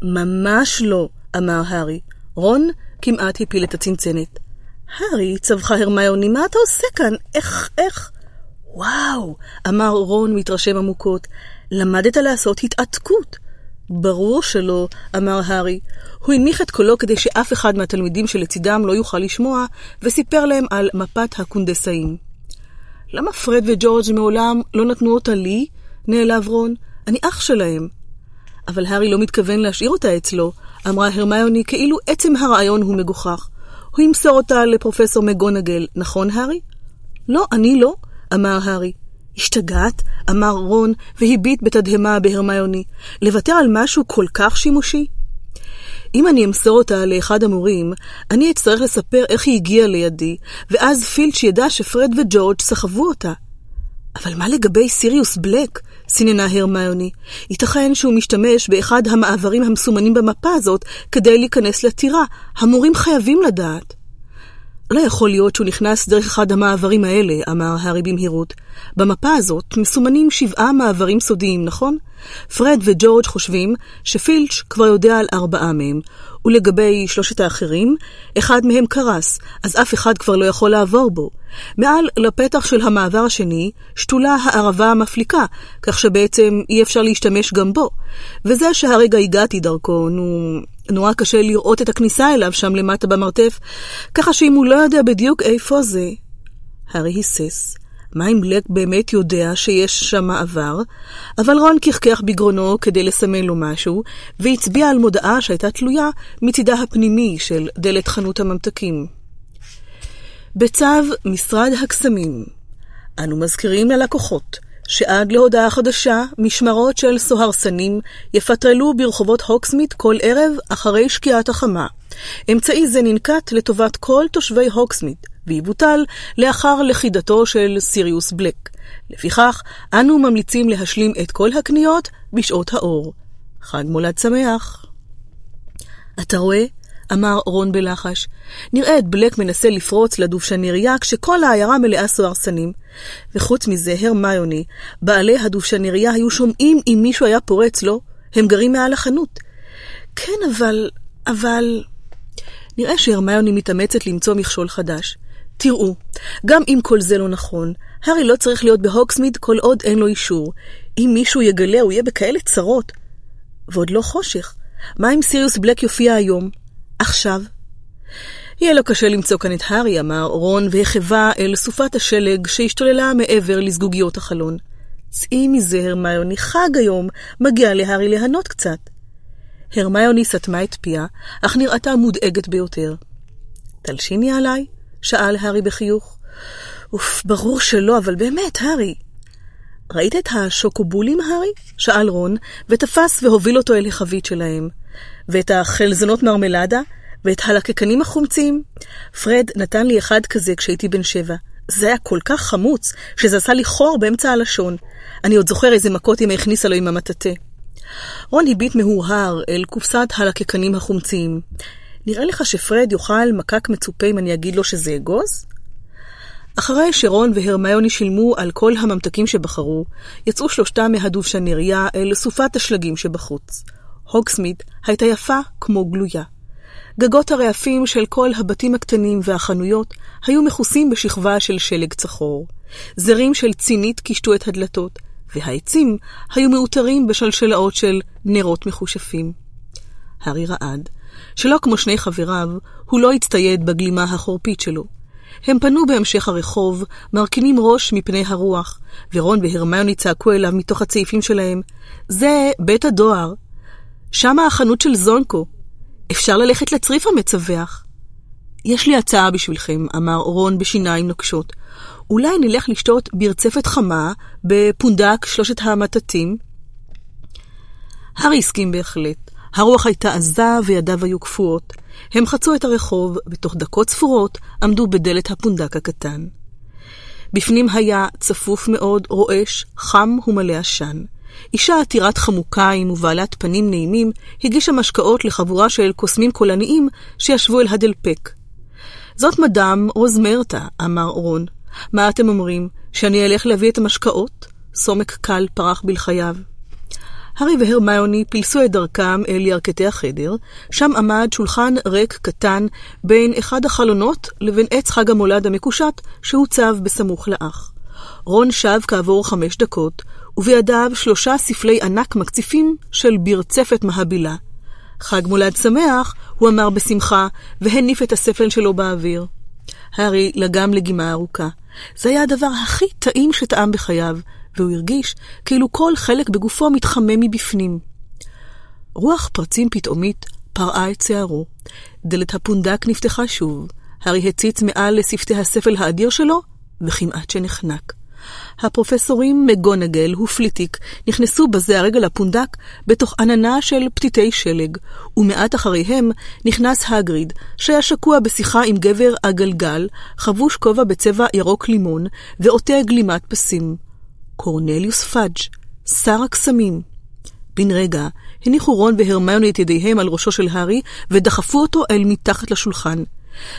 ממש לא, אמר הארי. רון כמעט הפיל את הצנצנת. הארי, צווחה הרמיוני, מה אתה עושה כאן? איך, איך? וואו, אמר רון מתרשם עמוקות, למדת לעשות התעתקות. ברור שלא, אמר הארי. הוא הנמיך את קולו כדי שאף אחד מהתלמידים שלצידם לא יוכל לשמוע, וסיפר להם על מפת הקונדסאים. למה פרד וג'ורג' מעולם לא נתנו אותה לי? נעלב רון. אני אח שלהם. אבל הארי לא מתכוון להשאיר אותה אצלו, אמרה הרמיוני כאילו עצם הרעיון הוא מגוחך. הוא ימסור אותה לפרופסור מגונגל, נכון, הארי? לא, אני לא, אמר הארי. השתגעת? אמר רון, והביט בתדהמה בהרמיוני. לוותר על משהו כל כך שימושי? אם אני אמסור אותה לאחד המורים, אני אצטרך לספר איך היא הגיעה לידי, ואז פילץ' ידע שפרד וג'ורג' סחבו אותה. אבל מה לגבי סיריוס בלק? סיננה הרמיוני. ייתכן שהוא משתמש באחד המעברים המסומנים במפה הזאת כדי להיכנס לטירה. המורים חייבים לדעת. לא יכול להיות שהוא נכנס דרך אחד המעברים האלה, אמר הארי במהירות. במפה הזאת מסומנים שבעה מעברים סודיים, נכון? פרד וג'ורג' חושבים שפילץ' כבר יודע על ארבעה מהם, ולגבי שלושת האחרים, אחד מהם קרס, אז אף אחד כבר לא יכול לעבור בו. מעל לפתח של המעבר השני שתולה הערבה המפליקה, כך שבעצם אי אפשר להשתמש גם בו. וזה שהרגע הגעתי דרכו, נו, נורא קשה לראות את הכניסה אליו שם למטה במרתף, ככה שאם הוא לא יודע בדיוק איפה זה... הארי היסס. מה אם בלק באמת יודע שיש שם מעבר? אבל רון קחקח בגרונו כדי לסמן לו משהו, והצביע על מודעה שהייתה תלויה מצידה הפנימי של דלת חנות הממתקים. בצו משרד הקסמים, אנו מזכירים ללקוחות שעד להודעה חדשה, משמרות של סוהרסנים יפטרלו ברחובות הוקסמית כל ערב אחרי שקיעת החמה. אמצעי זה ננקט לטובת כל תושבי הוקסמית, ויבוטל לאחר לכידתו של סיריוס בלק. לפיכך, אנו ממליצים להשלים את כל הקניות בשעות האור. חג מולד שמח. אתה רואה? אמר רון בלחש. נראה את בלק מנסה לפרוץ לדובשנריה כשכל העיירה מלאה סוהרסנים. וחוץ מזה, הרמיוני, בעלי הדובשנריה היו שומעים אם מישהו היה פורץ, לא? הם גרים מעל החנות. כן, אבל... אבל... נראה שהרמיוני מתאמצת למצוא מכשול חדש. תראו, גם אם כל זה לא נכון, הארי לא צריך להיות בהוקסמיד כל עוד אין לו אישור. אם מישהו יגלה, הוא יהיה בכאלה צרות. ועוד לא חושך. מה אם סיריוס בלק יופיע היום? עכשיו? יהיה לו קשה למצוא כאן את הארי, אמר רון, והחווה אל סופת השלג שהשתוללה מעבר לזגוגיות החלון. צאי מזה, הרמיוני, חג היום, מגיע להארי ליהנות קצת. הרמיוני סתמה את פיה, אך נראתה מודאגת ביותר. תלשיני עליי? שאל הארי בחיוך. אוף, ברור שלא, אבל באמת, הארי. ראית את השוקובולים, הארי? שאל רון, ותפס והוביל אותו אל החבית שלהם. ואת החלזונות מרמלדה, ואת הלקקנים החומצים. פרד נתן לי אחד כזה כשהייתי בן שבע. זה היה כל כך חמוץ, שזה עשה לי חור באמצע הלשון. אני עוד זוכר איזה מכות אמא הכניסה לו עם המטאטה. רון הביט מהורהר אל קופסת הלקקנים החומציים. נראה לך שפרד יאכל מקק מצופה אם אני אגיד לו שזה אגוז? אחרי שרון והרמיוני שילמו על כל הממתקים שבחרו, יצאו שלושתם מהדובשנריה אל סופת השלגים שבחוץ. הוגסמית הייתה יפה כמו גלויה. גגות הרעפים של כל הבתים הקטנים והחנויות היו מכוסים בשכבה של שלג צחור. זרים של צינית קישטו את הדלתות, והעצים היו מאותרים בשלשלאות של נרות מחושפים. הארי רעד, שלא כמו שני חבריו, הוא לא הצטייד בגלימה החורפית שלו. הם פנו בהמשך הרחוב, מרכינים ראש מפני הרוח, ורון והרמיוני צעקו אליו מתוך הצעיפים שלהם, זה בית הדואר. שמה החנות של זונקו. אפשר ללכת לצריף המצווח. יש לי הצעה בשבילכם, אמר רון בשיניים נוקשות. אולי נלך לשתות ברצפת חמה בפונדק שלושת המטטים? הארי הסכים בהחלט. הרוח הייתה עזה וידיו היו קפואות. הם חצו את הרחוב, ותוך דקות ספורות עמדו בדלת הפונדק הקטן. בפנים היה צפוף מאוד, רועש, חם ומלא עשן. אישה עתירת חמוקיים ובעלת פנים נעימים הגישה משקאות לחבורה של קוסמים קולניים שישבו אל הדלפק. זאת מדאם רוזמרטה, אמר רון. מה אתם אומרים, שאני אלך להביא את המשקאות? סומק קל פרח בלחייו. הארי והרמיוני פילסו את דרכם אל ירכתי החדר, שם עמד שולחן ריק קטן בין אחד החלונות לבין עץ חג המולד המקושט שהוצב בסמוך לאח. רון שב כעבור חמש דקות, ובידיו שלושה ספלי ענק מקציפים של ברצפת מהבילה. חג מולד שמח, הוא אמר בשמחה, והניף את הספל שלו באוויר. הארי לגם לגימה ארוכה. זה היה הדבר הכי טעים שטעם בחייו, והוא הרגיש כאילו כל חלק בגופו מתחמם מבפנים. רוח פרצים פתאומית פרעה את שערו. דלת הפונדק נפתחה שוב. הארי הציץ מעל לשפתי הספל האדיר שלו, וכמעט שנחנק. הפרופסורים מגונגל ופליטיק נכנסו בזה הרגע לפונדק בתוך עננה של פתיתי שלג, ומעט אחריהם נכנס הגריד, שהיה שקוע בשיחה עם גבר עגלגל, חבוש כובע בצבע ירוק לימון, ועוטה גלימת פסים. קורנליוס פאג', שר הקסמים. בן רגע הניחו רון והרמיוני את ידיהם על ראשו של הארי, ודחפו אותו אל מתחת לשולחן.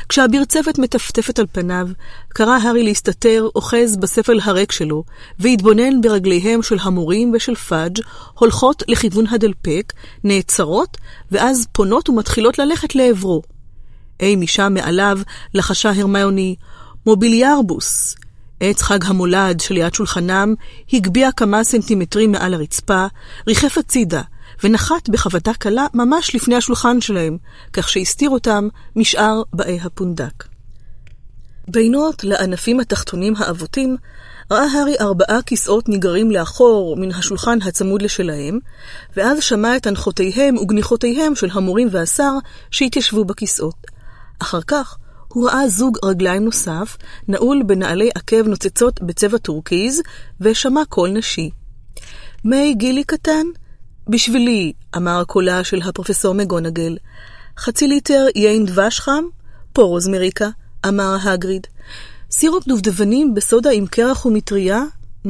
כשהבירצפת מטפטפת על פניו, כרע הארי להסתתר אוחז בספל הריק שלו, והתבונן ברגליהם של המורים ושל פאג' הולכות לכיוון הדלפק, נעצרות, ואז פונות ומתחילות ללכת לעברו. אי משם מעליו לחשה הרמיוני, מוביליארבוס. עץ חג המולד שליד שולחנם הגביה כמה סנטימטרים מעל הרצפה, ריחף הצידה, ונחת בחבטה קלה ממש לפני השולחן שלהם, כך שהסתיר אותם משאר באי הפונדק. בינות לענפים התחתונים האבותים, ראה הארי ארבעה כיסאות נגררים לאחור מן השולחן הצמוד לשלהם, ואז שמע את אנחותיהם וגניחותיהם של המורים והשר שהתיישבו בכיסאות. אחר כך הוא ראה זוג רגליים נוסף, נעול בנעלי עקב נוצצות בצבע טורקיז, ושמע קול נשי. מי גילי קטן? בשבילי, אמר קולה של הפרופסור מקגונגל. חצי ליטר יין דבש חם? פה רוזמרטה, אמר הגריד. סירופ דובדבנים בסודה עם קרח ומטריה? ממ,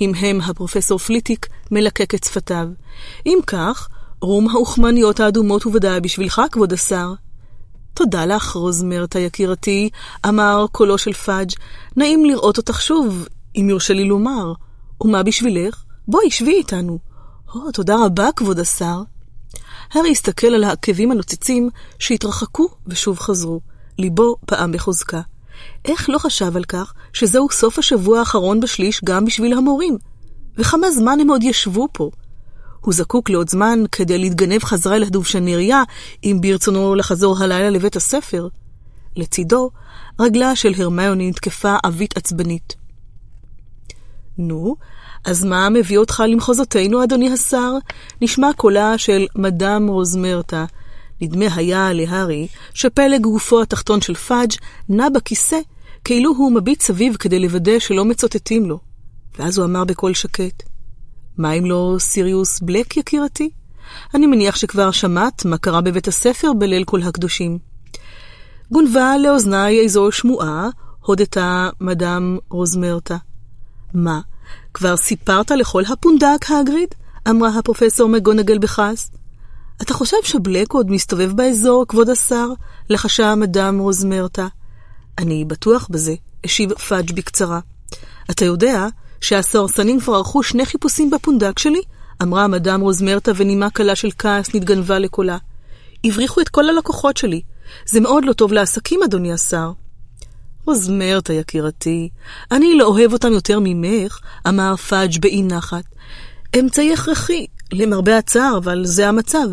המהם הפרופסור פליטיק, מלקק את שפתיו. אם כך, רום האוכמניות האדומות הוא ודאי בשבילך, כבוד השר. תודה לך, רוזמרטה יקירתי, אמר קולו של פאג', נעים לראות אותך שוב, אם יורשה לי לומר. ומה בשבילך? בואי, שבי איתנו. או, תודה רבה, כבוד השר. הארי הסתכל על העקבים הנוצצים שהתרחקו ושוב חזרו. ליבו פעם בחוזקה. איך לא חשב על כך שזהו סוף השבוע האחרון בשליש גם בשביל המורים? וכמה זמן הם עוד ישבו פה? הוא זקוק לעוד זמן כדי להתגנב חזרה אל הדובשנריה, אם ברצונו לחזור הלילה לבית הספר. לצידו, רגלה של הרמיוני נתקפה עווית עצבנית. נו, אז מה מביא אותך למחוזותינו, אדוני השר? נשמע קולה של מדאם רוזמרטה. נדמה היה להארי שפלג גופו התחתון של פאג' נע בכיסא, כאילו הוא מביט סביב כדי לוודא שלא מצוטטים לו. ואז הוא אמר בקול שקט, מה אם לא סיריוס בלק, יקירתי? אני מניח שכבר שמעת מה קרה בבית הספר בליל כל הקדושים. גונבה לאוזניי איזו שמועה, הודתה מדאם רוזמרטה. מה, כבר סיפרת לכל הפונדק, הגריד? אמרה הפרופסור מגונגל בכעס. אתה חושב שבלק עוד מסתובב באזור, כבוד השר? לחשה מדאם רוזמרטה. אני בטוח בזה, השיב פאג' בקצרה. אתה יודע שהסוהרסנים כבר ערכו שני חיפושים בפונדק שלי? אמרה מדאם רוזמרטה ונימה קלה של כעס נתגנבה לקולה. הבריחו את כל הלקוחות שלי. זה מאוד לא טוב לעסקים, אדוני השר. רוזמרטה, יקירתי, אני לא אוהב אותם יותר ממך, אמר פאג' באי נחת. אמצעי הכרחי, למרבה הצער, אבל זה המצב.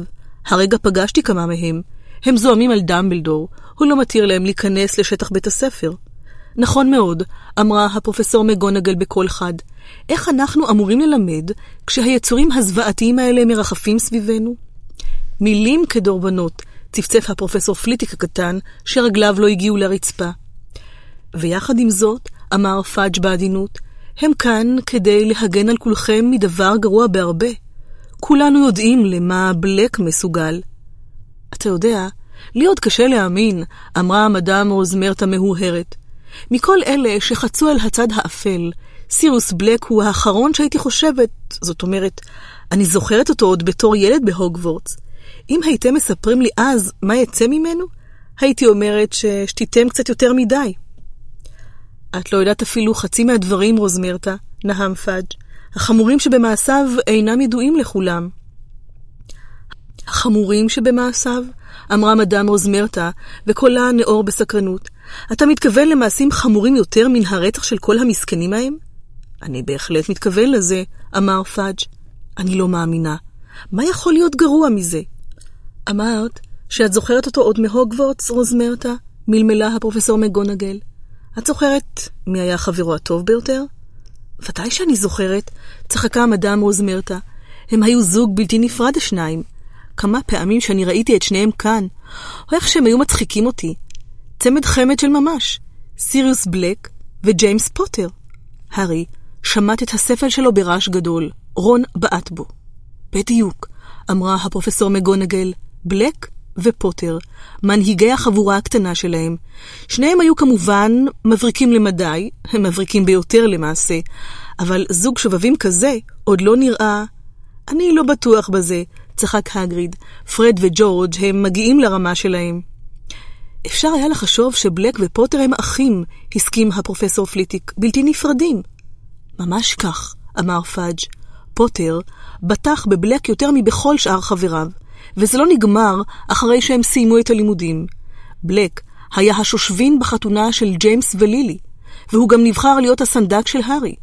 הרגע פגשתי כמה מהם. הם זועמים על דמבלדור, הוא לא מתיר להם להיכנס לשטח בית הספר. נכון מאוד, אמרה הפרופסור מגונגל בקול חד. איך אנחנו אמורים ללמד כשהיצורים הזוועתיים האלה מרחפים סביבנו? מילים כדורבנות, צפצף הפרופסור פליטיק הקטן, שרגליו לא הגיעו לרצפה. ויחד עם זאת, אמר פאג' בעדינות, הם כאן כדי להגן על כולכם מדבר גרוע בהרבה. כולנו יודעים למה בלק מסוגל. אתה יודע, לי עוד קשה להאמין, אמרה המדאם רוזמרטה מהורהרת. מכל אלה שחצו אל הצד האפל, סירוס בלק הוא האחרון שהייתי חושבת, זאת אומרת, אני זוכרת אותו עוד בתור ילד בהוגוורטס. אם הייתם מספרים לי אז מה יצא ממנו, הייתי אומרת ששתיתם קצת יותר מדי. את לא יודעת אפילו חצי מהדברים, רוזמרתה, נהם פאג'. החמורים שבמעשיו אינם ידועים לכולם. החמורים שבמעשיו? אמרה מדאם רוזמרטה, וקולה נאור בסקרנות. אתה מתכוון למעשים חמורים יותר מן הרצח של כל המסכנים ההם? אני בהחלט מתכוון לזה, אמר פאג'. אני לא מאמינה. מה יכול להיות גרוע מזה? אמרת שאת זוכרת אותו עוד מהוגוורטס, רוזמרטה? מלמלה הפרופסור מגונגל. את זוכרת מי היה חברו הטוב ביותר? ודאי שאני זוכרת, צחקה מדאם רוזמרטה. הם היו זוג בלתי נפרד השניים. כמה פעמים שאני ראיתי את שניהם כאן, או איך שהם היו מצחיקים אותי. צמד חמד של ממש, סיריוס בלק וג'יימס פוטר. הארי שמט את הספל שלו ברעש גדול, רון בעט בו. בדיוק, אמרה הפרופסור מגונגל, בלק ופוטר, מנהיגי החבורה הקטנה שלהם. שניהם היו כמובן מבריקים למדי, הם מבריקים ביותר למעשה, אבל זוג שובבים כזה עוד לא נראה... אני לא בטוח בזה, צחק הגריד. פרד וג'ורג' הם מגיעים לרמה שלהם. אפשר היה לחשוב שבלק ופוטר הם אחים, הסכים הפרופסור פליטיק, בלתי נפרדים. ממש כך, אמר פאג'. פוטר בטח בבלק יותר מבכל שאר חבריו, וזה לא נגמר אחרי שהם סיימו את הלימודים. בלק היה השושבין בחתונה של ג'יימס ולילי, והוא גם נבחר להיות הסנדק של הארי.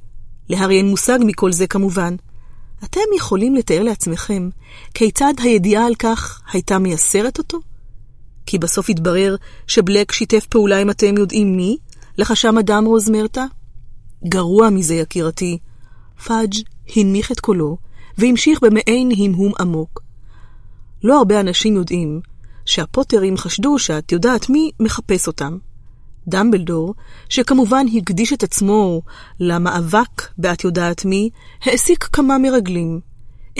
להארי אין מושג מכל זה כמובן. אתם יכולים לתאר לעצמכם כיצד הידיעה על כך הייתה מייסרת אותו? כי בסוף התברר שבלק שיתף פעולה עם אתם יודעים מי? לחשה מדאם רוזמרטה? גרוע מזה, יקירתי. פאג' הנמיך את קולו והמשיך במעין המהום עמוק. לא הרבה אנשים יודעים שהפוטרים חשדו שאת יודעת מי מחפש אותם. דמבלדור, שכמובן הקדיש את עצמו למאבק ב"את יודעת מי", העסיק כמה מרגלים.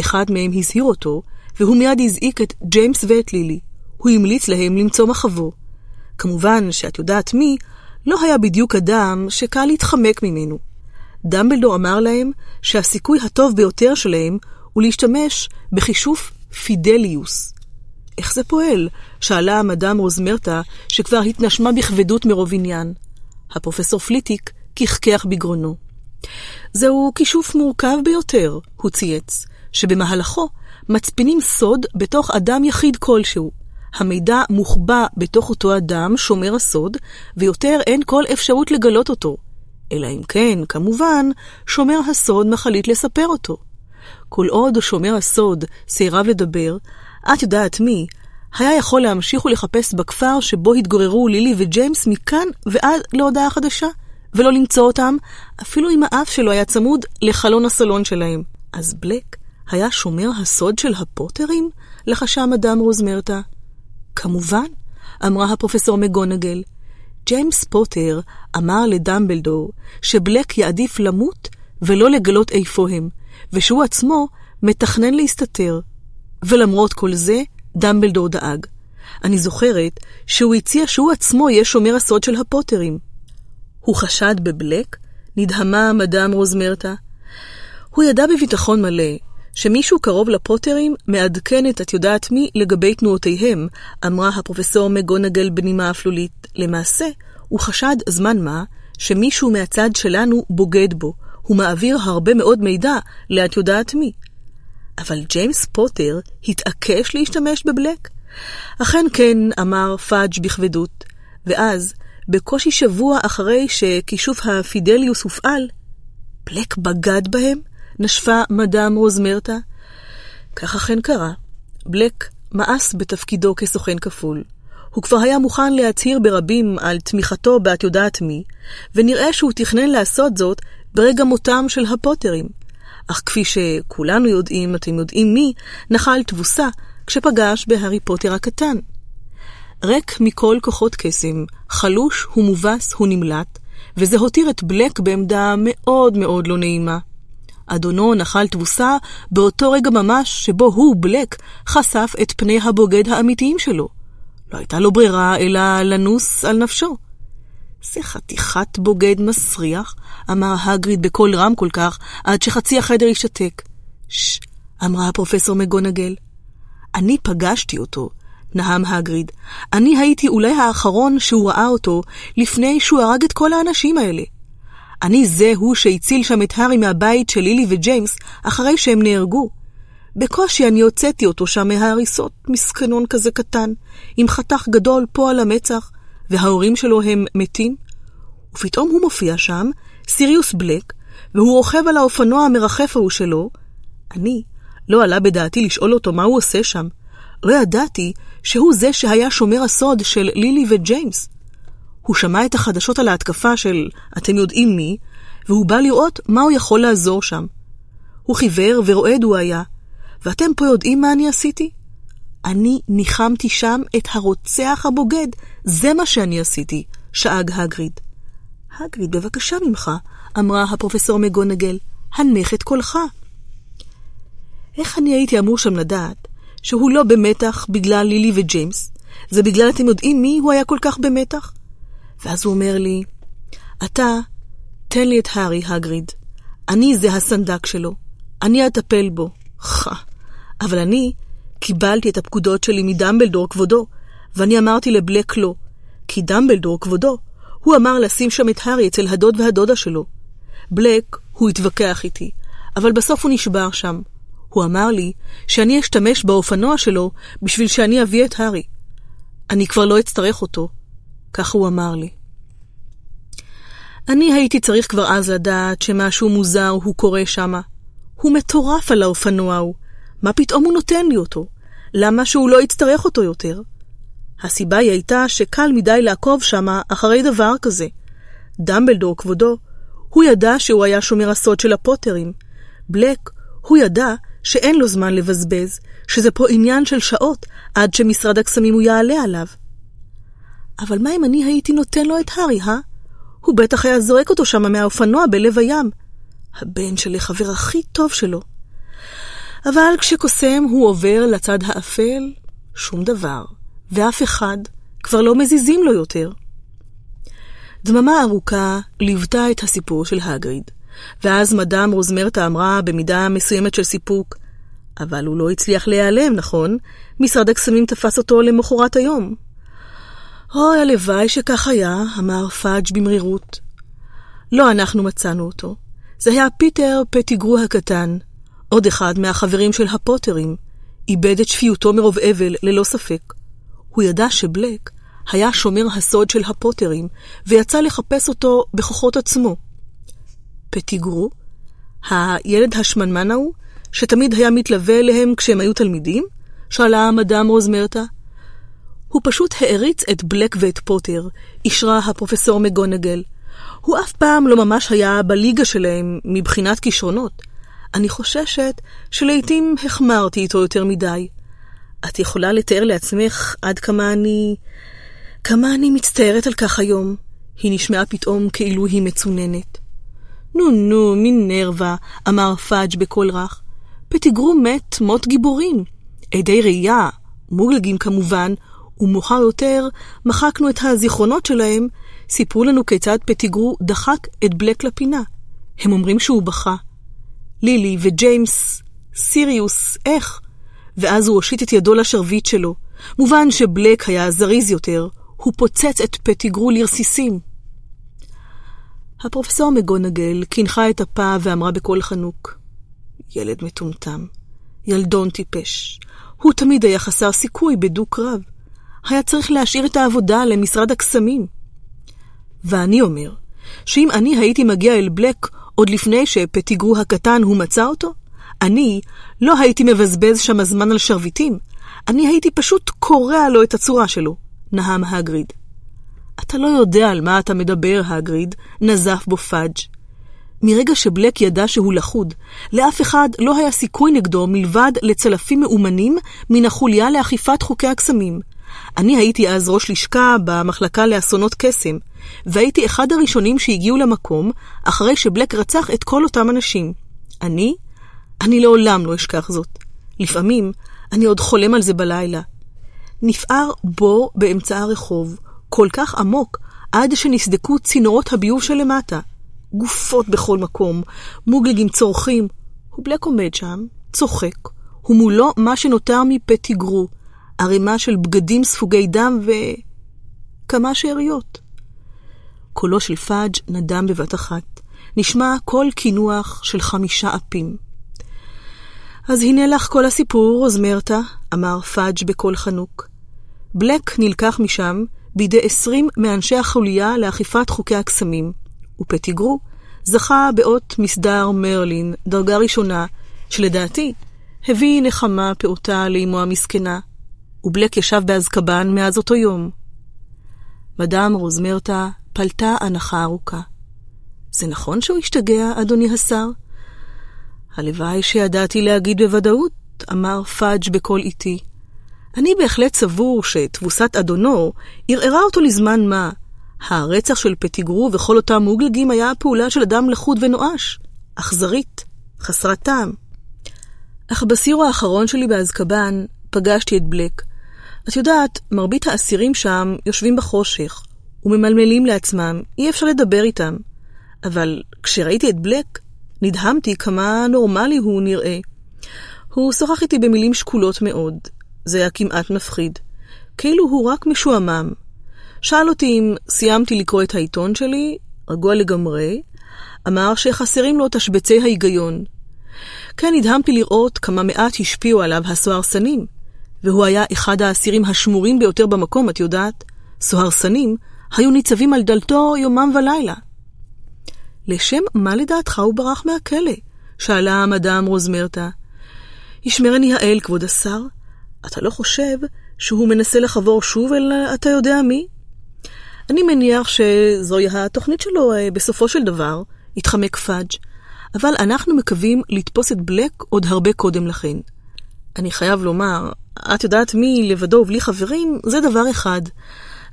אחד מהם הזהיר אותו, והוא מיד הזעיק את ג'יימס ואת לילי. הוא המליץ להם למצוא מחבו. כמובן שאת יודעת מי, לא היה בדיוק אדם שקל להתחמק ממנו. דמבלדור אמר להם שהסיכוי הטוב ביותר שלהם הוא להשתמש בחישוף פידליוס. איך זה פועל? שאלה מדאם רוזמרטה, שכבר התנשמה בכבדות מרוב עניין. הפרופסור פליטיק כחכח בגרונו. זהו כישוף מורכב ביותר, הוא צייץ, שבמהלכו מצפינים סוד בתוך אדם יחיד כלשהו. המידע מוחבא בתוך אותו אדם, שומר הסוד, ויותר אין כל אפשרות לגלות אותו. אלא אם כן, כמובן, שומר הסוד מחליט לספר אותו. כל עוד שומר הסוד סירב לדבר, את יודעת מי, היה יכול להמשיך ולחפש בכפר שבו התגוררו לילי וג'יימס מכאן ועד להודעה חדשה, ולא למצוא אותם, אפילו אם האף שלו היה צמוד לחלון הסלון שלהם. אז בלק היה שומר הסוד של הפוטרים? לחשה מדאם רוזמרטה. כמובן, אמרה הפרופסור מגונגל. ג'יימס פוטר אמר לדמבלדור שבלק יעדיף למות ולא לגלות איפה הם, ושהוא עצמו מתכנן להסתתר. ולמרות כל זה, דמבלדור דאג. אני זוכרת שהוא הציע שהוא עצמו יהיה שומר הסוד של הפוטרים. הוא חשד בבלק? נדהמה מדאם רוזמרטה. הוא ידע בביטחון מלא שמישהו קרוב לפוטרים מעדכן את את יודעת מי לגבי תנועותיהם, אמרה הפרופסור מגונגל בנימה אפלולית. למעשה, הוא חשד זמן מה שמישהו מהצד שלנו בוגד בו. הוא מעביר הרבה מאוד מידע לאת יודעת מי. אבל ג'יימס פוטר התעקש להשתמש בבלק? אכן כן, אמר פאג' בכבדות, ואז, בקושי שבוע אחרי שכישוף הפידליוס הופעל, בלק בגד בהם? נשפה מדאם רוזמרטה. כך אכן קרה. בלק מאס בתפקידו כסוכן כפול. הוא כבר היה מוכן להצהיר ברבים על תמיכתו באת יודעת מי, ונראה שהוא תכנן לעשות זאת ברגע מותם של הפוטרים. אך כפי שכולנו יודעים, אתם יודעים מי, נחל תבוסה כשפגש בהארי פוטר הקטן. ריק מכל כוחות קסם, חלוש ומובס הוא נמלט, וזה הותיר את בלק בעמדה מאוד מאוד לא נעימה. אדונו נחל תבוסה באותו רגע ממש שבו הוא, בלק, חשף את פני הבוגד האמיתיים שלו. לא הייתה לו ברירה אלא לנוס על נפשו. זה חתיכת בוגד מסריח, אמר הגריד בקול רם כל כך, עד שחצי החדר השתתק. ששש, אמרה הפרופסור מגונגל. אני פגשתי אותו, נהם הגריד. אני הייתי אולי האחרון שהוא ראה אותו לפני שהוא הרג את כל האנשים האלה. אני זה הוא שהציל שם את הארי מהבית של לילי וג'יימס אחרי שהם נהרגו. בקושי אני הוצאתי אותו שם מההריסות, מסכנון כזה קטן, עם חתך גדול פה על המצח, וההורים שלו הם מתים. ופתאום הוא מופיע שם, סיריוס בלק, והוא רוכב על האופנוע המרחף ההוא שלו. אני, לא עלה בדעתי לשאול אותו מה הוא עושה שם. לא ידעתי שהוא זה שהיה שומר הסוד של לילי וג'יימס. הוא שמע את החדשות על ההתקפה של אתם יודעים מי, והוא בא לראות מה הוא יכול לעזור שם. הוא חיוור ורועד הוא היה, ואתם פה יודעים מה אני עשיתי? אני ניחמתי שם את הרוצח הבוגד, זה מה שאני עשיתי, שאג הגריד. הגריד, בבקשה ממך, אמרה הפרופסור מגונגל, הנך את קולך. איך אני הייתי אמור שם לדעת שהוא לא במתח בגלל לילי וג'יימס, זה בגלל אתם יודעים מי הוא היה כל כך במתח? ואז הוא אומר לי, אתה, תן לי את הארי, הגריד. אני זה הסנדק שלו. אני אטפל בו. חה. אבל אני קיבלתי את הפקודות שלי מדמבלדור כבודו, ואני אמרתי לבלק לא, כי דמבלדור כבודו, הוא אמר לשים שם את הארי אצל הדוד והדודה שלו. בלק, הוא התווכח איתי, אבל בסוף הוא נשבר שם. הוא אמר לי שאני אשתמש באופנוע שלו בשביל שאני אביא את הארי. אני כבר לא אצטרך אותו, כך הוא אמר לי. אני הייתי צריך כבר אז לדעת שמשהו מוזר הוא קורה שמה. הוא מטורף על האופנוע ההוא. מה פתאום הוא נותן לי אותו? למה שהוא לא יצטרך אותו יותר? הסיבה היא הייתה שקל מדי לעקוב שמה אחרי דבר כזה. דמבלדור, כבודו, הוא ידע שהוא היה שומר הסוד של הפוטרים. בלק, הוא ידע שאין לו זמן לבזבז, שזה פה עניין של שעות עד שמשרד הקסמים הוא יעלה עליו. אבל מה אם אני הייתי נותן לו את הארי, אה? הוא בטח היה זורק אותו שם מהאופנוע בלב הים. הבן שלי חבר הכי טוב שלו. אבל כשקוסם הוא עובר לצד האפל, שום דבר, ואף אחד כבר לא מזיזים לו יותר. דממה ארוכה ליוותה את הסיפור של האגריד, ואז מדאם רוזמרטה אמרה במידה מסוימת של סיפוק, אבל הוא לא הצליח להיעלם, נכון? משרד הקסמים תפס אותו למחרת היום. אוי, הלוואי שכך היה, אמר פאג' במרירות. לא אנחנו מצאנו אותו. זה היה פיטר פטיגרו הקטן, עוד אחד מהחברים של הפוטרים, איבד את שפיותו מרוב אבל, ללא ספק. הוא ידע שבלק היה שומר הסוד של הפוטרים, ויצא לחפש אותו בכוחות עצמו. פטיגרו, הילד השמנמן ההוא, שתמיד היה מתלווה אליהם כשהם היו תלמידים? שאלה מדאם רוזמרטה. הוא פשוט העריץ את בלק ואת פוטר, אישרה הפרופסור מגונגל. הוא אף פעם לא ממש היה בליגה שלהם מבחינת כישרונות. אני חוששת שלעיתים החמרתי איתו יותר מדי. את יכולה לתאר לעצמך עד כמה אני... כמה אני מצטערת על כך היום. היא נשמעה פתאום כאילו היא מצוננת. נו נו, מינרווה, אמר פאג' בקול רך. פטיגרו מת מות גיבורים. עדי ראייה, מוגלגים כמובן, ומאוחר יותר מחקנו את הזיכרונות שלהם, סיפרו לנו כיצד פטיגרו דחק את בלק לפינה. הם אומרים שהוא בכה. לילי וג'יימס, סיריוס, איך? ואז הוא הושיט את ידו לשרביט שלו. מובן שבלק היה זריז יותר, הוא פוצץ את פטיגרו לרסיסים. הפרופסור מגונגל קינחה את אפה ואמרה בקול חנוק, ילד מטומטם, ילדון טיפש. הוא תמיד היה חסר סיכוי בדו-קרב. היה צריך להשאיר את העבודה למשרד הקסמים. ואני אומר, שאם אני הייתי מגיע אל בלק עוד לפני שפטיגרו הקטן הוא מצא אותו, אני לא הייתי מבזבז שם הזמן על שרביטים, אני הייתי פשוט קורע לו את הצורה שלו, נהם הגריד. אתה לא יודע על מה אתה מדבר, הגריד, נזף בו פאג'. מרגע שבלק ידע שהוא לחוד, לאף אחד לא היה סיכוי נגדו מלבד לצלפים מאומנים מן החוליה לאכיפת חוקי הקסמים. אני הייתי אז ראש לשכה במחלקה לאסונות קסם, והייתי אחד הראשונים שהגיעו למקום אחרי שבלק רצח את כל אותם אנשים. אני? אני לעולם לא אשכח זאת. לפעמים אני עוד חולם על זה בלילה. נפער בור באמצע הרחוב, כל כך עמוק, עד שנסדקו צינורות הביוב שלמטה. גופות בכל מקום, מוגלגים צורכים. ובלק עומד שם, צוחק, ומולו מה שנותר מפטיגרו, ערימה של בגדים ספוגי דם ו... כמה שאריות. קולו של פאג' נדם בבת אחת, נשמע קול קינוח של חמישה אפים. אז הנה לך כל הסיפור, רוזמרטה, אמר פאג' בקול חנוק. בלק נלקח משם בידי עשרים מאנשי החוליה לאכיפת חוקי הקסמים, ופטיגרו זכה באות מסדר מרלין, דרגה ראשונה, שלדעתי הביא נחמה פעוטה לאמו המסכנה, ובלק ישב באזקבן מאז אותו יום. מדאם רוזמרתה פלטה הנחה ארוכה. זה נכון שהוא השתגע, אדוני השר? הלוואי שידעתי להגיד בוודאות, אמר פאג' בקול איטי. אני בהחלט סבור שתבוסת אדונו ערערה אותו לזמן מה. הרצח של פטיגרו וכל אותם מוגלגים היה פעולה של אדם לחוד ונואש, אכזרית, חסרת טעם. אך בסיור האחרון שלי באזקבן פגשתי את בלק. את יודעת, מרבית האסירים שם יושבים בחושך וממלמלים לעצמם, אי אפשר לדבר איתם. אבל כשראיתי את בלק, נדהמתי כמה נורמלי הוא נראה. הוא שוחח איתי במילים שקולות מאוד. זה היה כמעט מפחיד. כאילו הוא רק משועמם. שאל אותי אם סיימתי לקרוא את העיתון שלי, רגוע לגמרי, אמר שחסרים לו תשבצי ההיגיון. כן, נדהמתי לראות כמה מעט השפיעו עליו הסוהרסנים, והוא היה אחד האסירים השמורים ביותר במקום, את יודעת. סוהרסנים היו ניצבים על דלתו יומם ולילה. לשם מה לדעתך הוא ברח מהכלא? שאלה מדאם רוזמרתה. ישמרני האל, כבוד השר, אתה לא חושב שהוא מנסה לחבור שוב אל אתה יודע מי? אני מניח שזוהי התוכנית שלו אה, בסופו של דבר, התחמק פאג', אבל אנחנו מקווים לתפוס את בלק עוד הרבה קודם לכן. אני חייב לומר, את יודעת מי לבדו ובלי חברים, זה דבר אחד.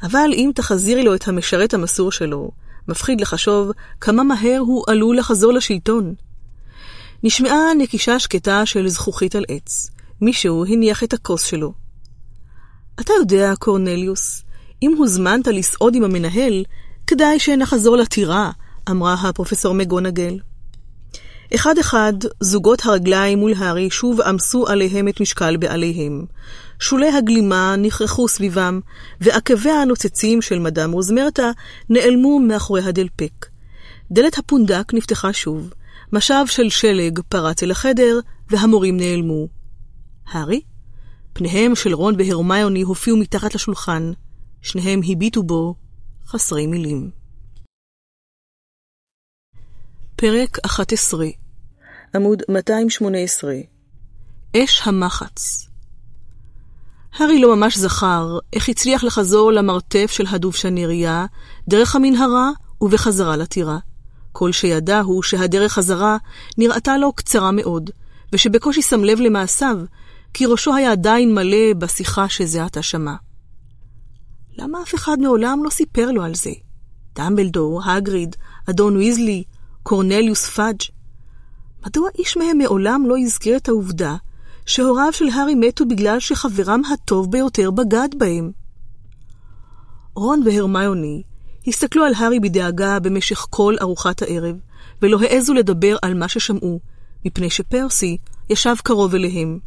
אבל אם תחזירי לו את המשרת המסור שלו, מפחיד לחשוב כמה מהר הוא עלול לחזור לשלטון. נשמעה נקישה שקטה של זכוכית על עץ. מישהו הניח את הכוס שלו. אתה יודע, קורנליוס, אם הוזמנת לסעוד עם המנהל, כדאי שנחזור לטירה, אמרה הפרופסור מגונגל. אחד-אחד, זוגות הרגליים מול הארי שוב עמסו עליהם את משקל בעליהם. שולי הגלימה נכרחו סביבם, ועקביה הנוצצים של מדאם רוזמרטה נעלמו מאחורי הדלפק. דלת הפונדק נפתחה שוב, משב של שלג פרץ אל החדר, והמורים נעלמו. הארי? פניהם של רון והרמיוני הופיעו מתחת לשולחן. שניהם הביטו בו, חסרי מילים. פרק 11 עמוד 218 אש המחץ הארי לא ממש זכר איך הצליח לחזור למרתף של הדובשנריה דרך המנהרה ובחזרה לטירה. כל שידע הוא שהדרך חזרה נראתה לו קצרה מאוד, ושבקושי שם לב למעשיו, כי ראשו היה עדיין מלא בשיחה שזה עתה שמע. למה אף אחד מעולם לא סיפר לו על זה? דמבלדור, הגריד, אדון ויזלי, קורנליוס פאג'. מדוע איש מהם מעולם לא הזכיר את העובדה שהוריו של הארי מתו בגלל שחברם הטוב ביותר בגד בהם? רון והרמיוני הסתכלו על הארי בדאגה במשך כל ארוחת הערב, ולא העזו לדבר על מה ששמעו, מפני שפרסי ישב קרוב אליהם.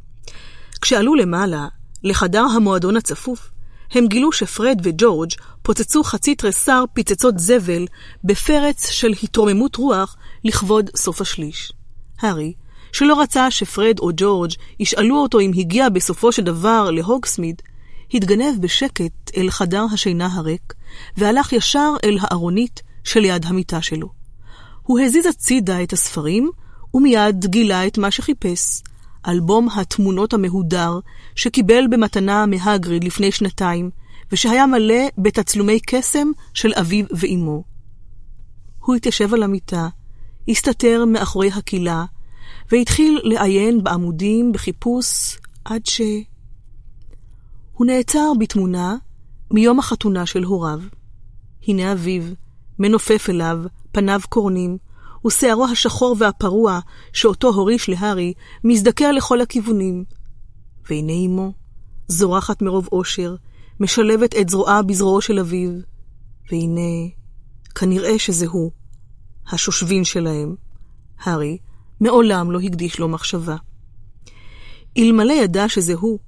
כשעלו למעלה, לחדר המועדון הצפוף, הם גילו שפרד וג'ורג' פוצצו חצי תריסר פיצצות זבל בפרץ של התרוממות רוח לכבוד סוף השליש. הארי, שלא רצה שפרד או ג'ורג' ישאלו אותו אם הגיע בסופו של דבר להוגסמיד, התגנב בשקט אל חדר השינה הריק, והלך ישר אל הארונית שליד המיטה שלו. הוא הזיז הצידה את הספרים, ומיד גילה את מה שחיפש, אלבום התמונות המהודר שקיבל במתנה מהגריד לפני שנתיים, ושהיה מלא בתצלומי קסם של אביו ואימו. הוא התיישב על המיטה, הסתתר מאחורי הקהילה, והתחיל לעיין בעמודים בחיפוש עד ש... הוא נעצר בתמונה מיום החתונה של הוריו. הנה אביו, מנופף אליו, פניו קורנים, ושערו השחור והפרוע, שאותו הוריש להארי, מזדקר לכל הכיוונים. והנה אמו, זורחת מרוב אושר, משלבת את זרועה בזרועו של אביו, והנה, כנראה שזה הוא, השושבין שלהם. הארי מעולם לא הקדיש לו מחשבה. אלמלא ידע שזה הוא,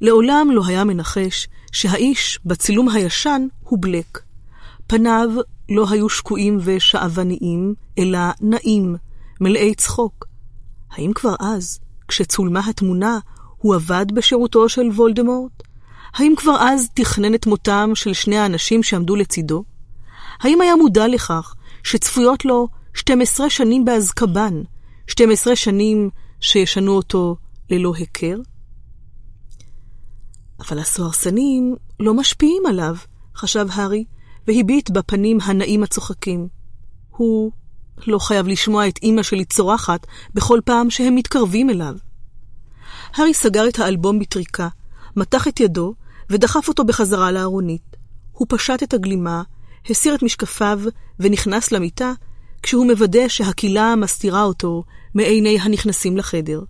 לעולם לא היה מנחש שהאיש בצילום הישן הוא בלק. פניו לא היו שקועים ושאבניים, אלא נעים, מלאי צחוק. האם כבר אז, כשצולמה התמונה, הוא עבד בשירותו של וולדמורט? האם כבר אז תכנן את מותם של שני האנשים שעמדו לצידו? האם היה מודע לכך שצפויות לו 12 שנים באזקבן, 12 שנים שישנו אותו ללא היכר? אבל הסוהרסנים לא משפיעים עליו, חשב הארי, והביט בפנים הנאים הצוחקים. הוא לא חייב לשמוע את אמא שלי צורחת בכל פעם שהם מתקרבים אליו. הארי סגר את האלבום בטריקה, מתח את ידו ודחף אותו בחזרה לארונית. הוא פשט את הגלימה, הסיר את משקפיו ונכנס למיטה, כשהוא מוודא שהקילה מסתירה אותו מעיני הנכנסים לחדר.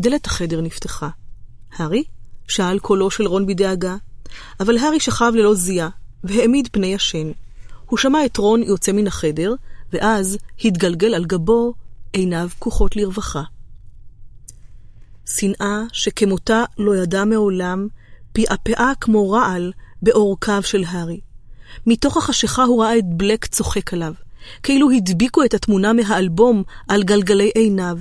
דלת החדר נפתחה. הארי? שאל קולו של רון בדאגה, אבל הארי שכב ללא זיעה, והעמיד פני ישן. הוא שמע את רון יוצא מן החדר, ואז התגלגל על גבו, עיניו פקוחות לרווחה. שנאה שכמותה לא ידע מעולם, פעפעה כמו רעל בעורקיו של הארי. מתוך החשיכה הוא ראה את בלק צוחק עליו, כאילו הדביקו את התמונה מהאלבום על גלגלי עיניו.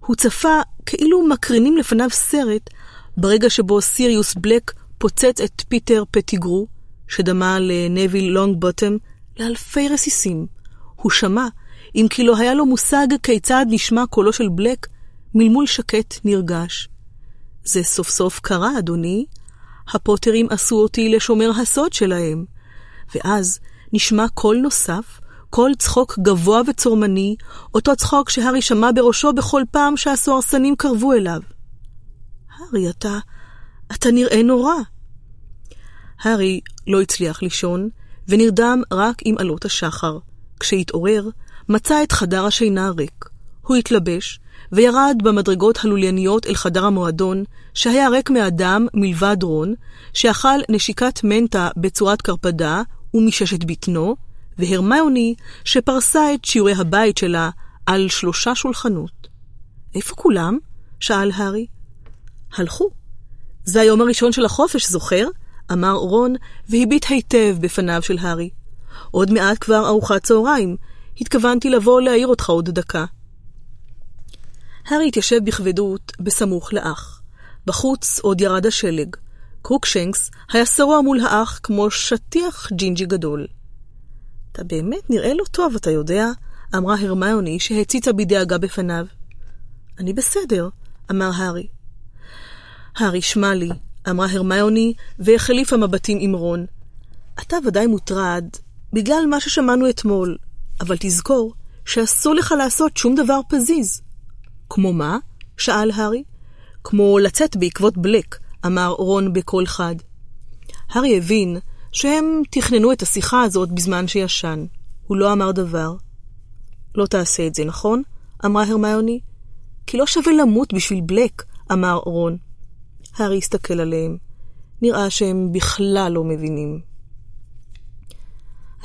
הוא צפה כאילו מקרינים לפניו סרט, ברגע שבו סיריוס בלק פוצץ את פיטר פטיגרו, שדמה לנוויל לונג בוטם, לאלפי רסיסים. הוא שמע, אם כי לא היה לו מושג כיצד נשמע קולו של בלק, מלמול שקט נרגש. זה סוף סוף קרה, אדוני. הפוטרים עשו אותי לשומר הסוד שלהם. ואז נשמע קול נוסף, קול צחוק גבוה וצורמני, אותו צחוק שהארי שמע בראשו בכל פעם שהסוהרסנים קרבו אליו. הארי, אתה... אתה נראה נורא. הארי לא הצליח לישון, ונרדם רק עם עלות השחר. כשהתעורר, מצא את חדר השינה ריק. הוא התלבש, וירד במדרגות הלולייניות אל חדר המועדון, שהיה ריק מאדם מלבד רון, שאכל נשיקת מנטה בצורת קרפדה ומששת בטנו, והרמיוני, שפרסה את שיעורי הבית שלה על שלושה שולחנות. איפה כולם? שאל הארי. הלכו. זה היום הראשון של החופש, זוכר? אמר רון, והביט היטב בפניו של הארי. עוד מעט כבר ארוחת צהריים. התכוונתי לבוא להעיר אותך עוד דקה. הארי התיישב בכבדות בסמוך לאח. בחוץ עוד ירד השלג. קרוקשנקס היה שרוע מול האח כמו שטיח ג'ינג'י גדול. אתה באמת נראה לא טוב, אתה יודע? אמרה הרמיוני שהציצה בדאגה בפניו. אני בסדר, אמר הארי. הארי, שמע לי, אמרה הרמיוני, והחליפה מבטים עם רון. אתה ודאי מוטרד בגלל מה ששמענו אתמול, אבל תזכור שאסור לך לעשות שום דבר פזיז. כמו מה? שאל הארי. כמו לצאת בעקבות בלק, אמר רון בקול חד. הארי הבין שהם תכננו את השיחה הזאת בזמן שישן. הוא לא אמר דבר. לא תעשה את זה, נכון? אמרה הרמיוני. כי לא שווה למות בשביל בלק, אמר רון. הארי הסתכל עליהם. נראה שהם בכלל לא מבינים.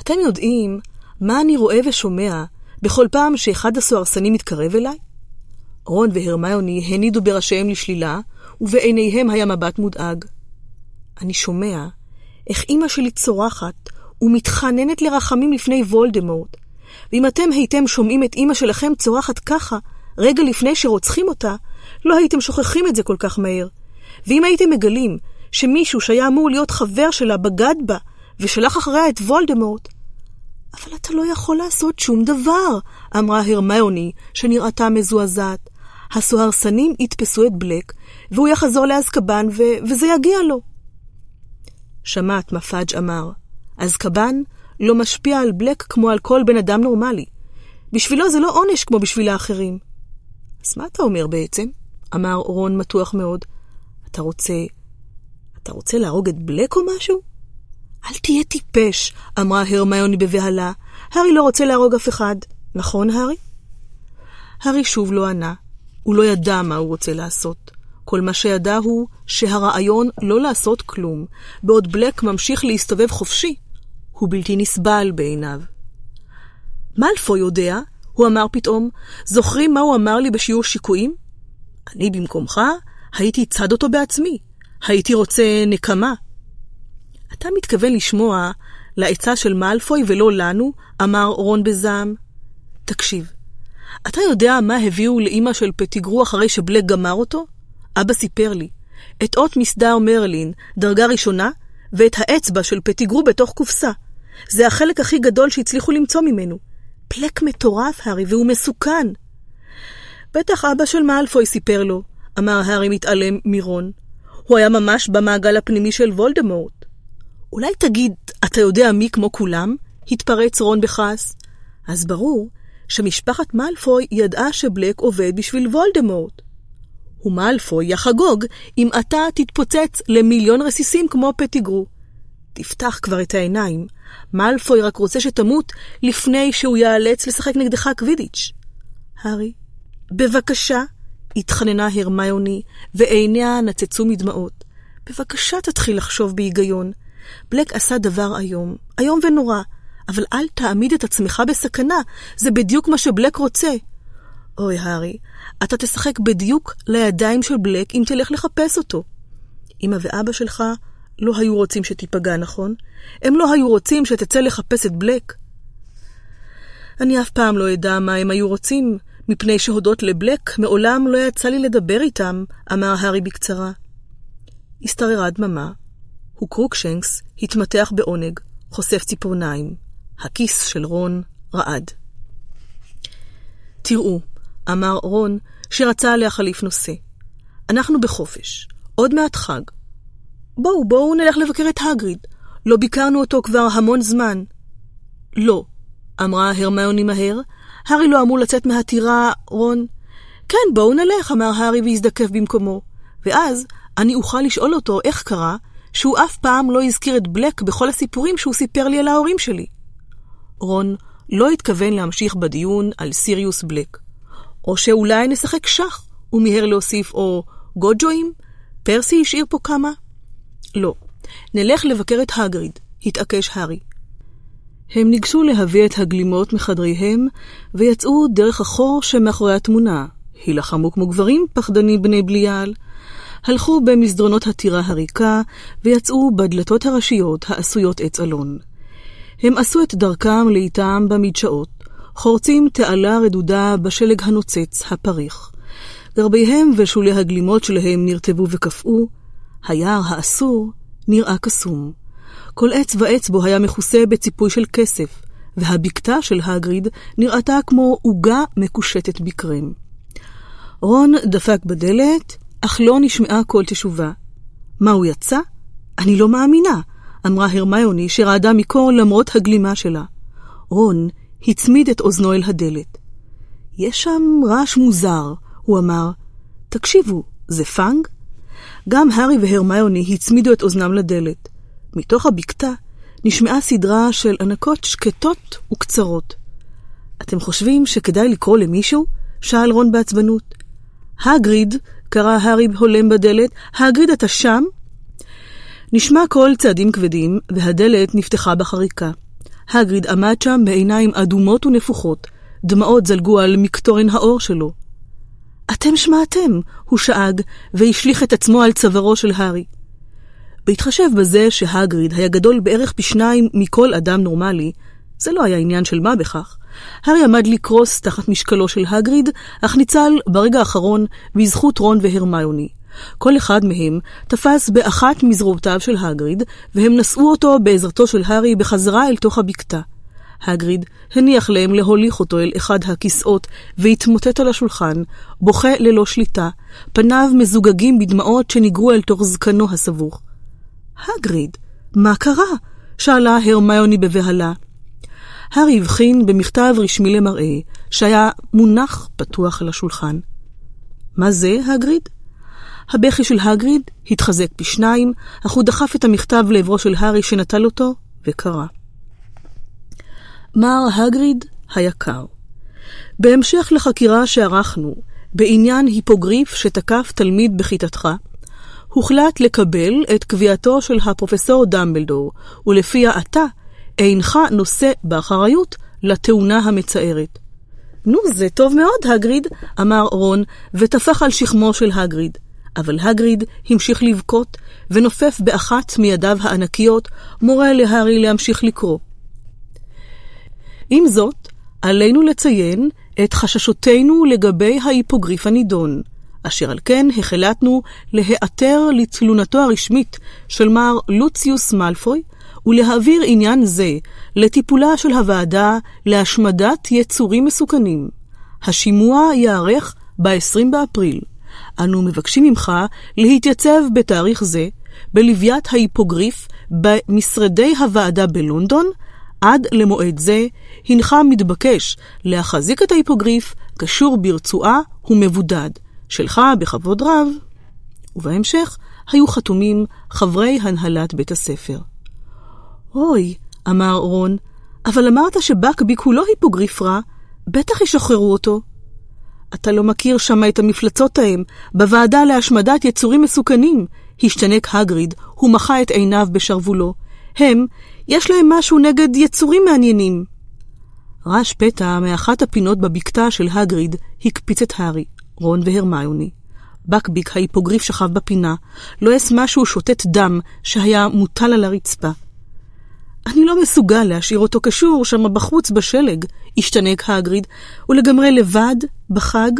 אתם יודעים מה אני רואה ושומע בכל פעם שאחד הסוהרסנים מתקרב אליי? רון והרמיוני הנידו בראשיהם לשלילה, ובעיניהם היה מבט מודאג. אני שומע איך אמא שלי צורחת ומתחננת לרחמים לפני וולדמורט, ואם אתם הייתם שומעים את אמא שלכם צורחת ככה, רגע לפני שרוצחים אותה, לא הייתם שוכחים את זה כל כך מהר. ואם הייתם מגלים שמישהו שהיה אמור להיות חבר שלה בגד בה, ושלח אחריה את וולדמורט, אבל אתה לא יכול לעשות שום דבר, אמרה הרמיוני, שנראתה מזועזעת. הסוהרסנים יתפסו את בלק, והוא יחזור לאזקבן, ו- וזה יגיע לו. שמעת מה פאג' אמר. אזקבן לא משפיע על בלק כמו על כל בן אדם נורמלי. בשבילו זה לא עונש כמו בשביל האחרים. אז מה אתה אומר בעצם? אמר רון מתוח מאוד. אתה רוצה... אתה רוצה להרוג את בלק או משהו? אל תהיה טיפש, אמרה הרמיוני בבהלה. הארי לא רוצה להרוג אף אחד. נכון, הארי? הארי שוב לא ענה. הוא לא ידע מה הוא רוצה לעשות. כל מה שידע הוא שהרעיון לא לעשות כלום, בעוד בלק ממשיך להסתובב חופשי, הוא בלתי נסבל בעיניו. מאלפו יודע, הוא אמר פתאום, זוכרים מה הוא אמר לי בשיעור שיקויים? אני במקומך הייתי צד אותו בעצמי. הייתי רוצה נקמה. אתה מתכוון לשמוע לעצה של מאלפוי ולא לנו? אמר רון בזעם. תקשיב, אתה יודע מה הביאו לאמא של פטיגרו אחרי שבלק גמר אותו? אבא סיפר לי. את אות מסדר מרלין, דרגה ראשונה, ואת האצבע של פטיגרו בתוך קופסה. זה החלק הכי גדול שהצליחו למצוא ממנו. פלק מטורף, הארי, והוא מסוכן. בטח אבא של מאלפוי סיפר לו, אמר הארי מתעלם מרון. הוא היה ממש במעגל הפנימי של וולדמורט. אולי תגיד, אתה יודע מי כמו כולם? התפרץ רון בכעס. אז ברור שמשפחת מאלפוי ידעה שבלק עובד בשביל וולדמורט. ומאלפוי יחגוג אם אתה תתפוצץ למיליון רסיסים כמו פטיגרו. תפתח כבר את העיניים, מאלפוי רק רוצה שתמות לפני שהוא ייאלץ לשחק נגדך קווידיץ'. הארי, בבקשה, התחננה הרמיוני, ועיניה נצצו מדמעות. בבקשה תתחיל לחשוב בהיגיון. בלק עשה דבר איום, איום ונורא, אבל אל תעמיד את עצמך בסכנה, זה בדיוק מה שבלק רוצה. אוי, הארי, אתה תשחק בדיוק לידיים של בלק אם תלך לחפש אותו. אמא ואבא שלך לא היו רוצים שתיפגע, נכון? הם לא היו רוצים שתצא לחפש את בלק. אני אף פעם לא אדע מה הם היו רוצים, מפני שהודות לבלק מעולם לא יצא לי לדבר איתם, אמר הארי בקצרה. השתררה דממה, וקרוקשנקס התמתח בעונג, חושף ציפורניים. הכיס של רון רעד. תראו, אמר רון, שרצה להחליף נושא. אנחנו בחופש, עוד מעט חג. בואו, בואו נלך לבקר את הגריד. לא ביקרנו אותו כבר המון זמן. לא, אמרה הרמיוני מהר. הארי לא אמור לצאת מהטירה, רון. כן, בואו נלך, אמר הארי והזדקף במקומו. ואז אני אוכל לשאול אותו איך קרה שהוא אף פעם לא הזכיר את בלק בכל הסיפורים שהוא סיפר לי על ההורים שלי. רון לא התכוון להמשיך בדיון על סיריוס בלק. או שאולי נשחק שח, הוא מיהר להוסיף, או גוג'ואים? פרסי השאיר פה כמה? לא. נלך לבקר את הגריד, התעקש הארי. הם ניגשו להביא את הגלימות מחדריהם, ויצאו דרך החור שמאחורי התמונה. הילחמו כמו גברים פחדנים בני בליעל. הלכו במסדרונות הטירה הריקה, ויצאו בדלתות הראשיות העשויות עץ אלון. הם עשו את דרכם לאיתם במדשאות, חורצים תעלה רדודה בשלג הנוצץ, הפריך. גרביהם ושולי הגלימות שלהם נרטבו וקפאו, היער האסור נראה קסום. כל עץ ועץ בו היה מכוסה בציפוי של כסף, והבקתה של הגריד נראתה כמו עוגה מקושטת בקרם. רון דפק בדלת, אך לא נשמעה כל תשובה. מה, הוא יצא? אני לא מאמינה, אמרה הרמיוני שרעדה מקור למרות הגלימה שלה. רון הצמיד את אוזנו אל הדלת. יש שם רעש מוזר, הוא אמר. תקשיבו, זה פאנג? גם הארי והרמיוני הצמידו את אוזנם לדלת. מתוך הבקתה נשמעה סדרה של ענקות שקטות וקצרות. אתם חושבים שכדאי לקרוא למישהו? שאל רון בעצבנות. הגריד, קרא הארי הולם בדלת, הגריד אתה שם? נשמע קול צעדים כבדים, והדלת נפתחה בחריקה. הגריד עמד שם בעיניים אדומות ונפוחות, דמעות זלגו על מקטורן האור שלו. אתם שמעתם, הוא שאג, והשליך את עצמו על צווארו של הארי. בהתחשב בזה שהגריד היה גדול בערך פי שניים מכל אדם נורמלי, זה לא היה עניין של מה בכך. הארי עמד לקרוס תחת משקלו של הגריד, אך ניצל ברגע האחרון בזכות רון והרמיוני. כל אחד מהם תפס באחת מזרועותיו של הגריד, והם נשאו אותו בעזרתו של הארי בחזרה אל תוך הבקתה. הגריד הניח להם להוליך אותו אל אחד הכיסאות, והתמוטט על השולחן, בוכה ללא שליטה, פניו מזוגגים בדמעות שניגרו אל תוך זקנו הסבוך. הגריד, מה קרה? שאלה הרמיוני בבהלה. הארי הבחין במכתב רשמי למראה, שהיה מונח פתוח על השולחן. מה זה, הגריד? הבכי של הגריד התחזק פי שניים, אך הוא דחף את המכתב לעברו של הארי שנטל אותו, וקרא. מר הגריד היקר, בהמשך לחקירה שערכנו בעניין היפוגריף שתקף תלמיד בכיתתך, הוחלט לקבל את קביעתו של הפרופסור דמבלדור, ולפיה אתה אינך נושא באחריות לתאונה המצערת. נו, זה טוב מאוד, הגריד, אמר רון, וטפח על שכמו של הגריד. אבל הגריד המשיך לבכות, ונופף באחת מידיו הענקיות, מורה להארי להמשיך לקרוא. עם זאת, עלינו לציין את חששותינו לגבי ההיפוגריף הנידון, אשר על כן החלטנו להיעתר לתלונתו הרשמית של מר לוציוס מאלפוי, ולהעביר עניין זה לטיפולה של הוועדה להשמדת יצורים מסוכנים. השימוע ייערך ב-20 באפריל. אנו מבקשים ממך להתייצב בתאריך זה בלוויית ההיפוגריף במשרדי הוועדה בלונדון. עד למועד זה הנך מתבקש להחזיק את ההיפוגריף קשור ברצועה ומבודד. שלך בכבוד רב. ובהמשך היו חתומים חברי הנהלת בית הספר. אוי, אמר רון, אבל אמרת שבקביק הוא לא היפוגריף רע, בטח ישחררו אותו. אתה לא מכיר שמה את המפלצות ההם, בוועדה להשמדת יצורים מסוכנים, השתנק הגריד, הוא מחה את עיניו בשרוולו. הם, יש להם משהו נגד יצורים מעניינים. רעש פתע מאחת הפינות בבקתה של הגריד הקפיץ את הארי, רון והרמיוני. בקביק ההיפוגריף שכב בפינה, לועס משהו שותת דם שהיה מוטל על הרצפה. אני לא מסוגל להשאיר אותו קשור שם בחוץ בשלג, השתנק הגריד, ולגמרי לבד, בחג.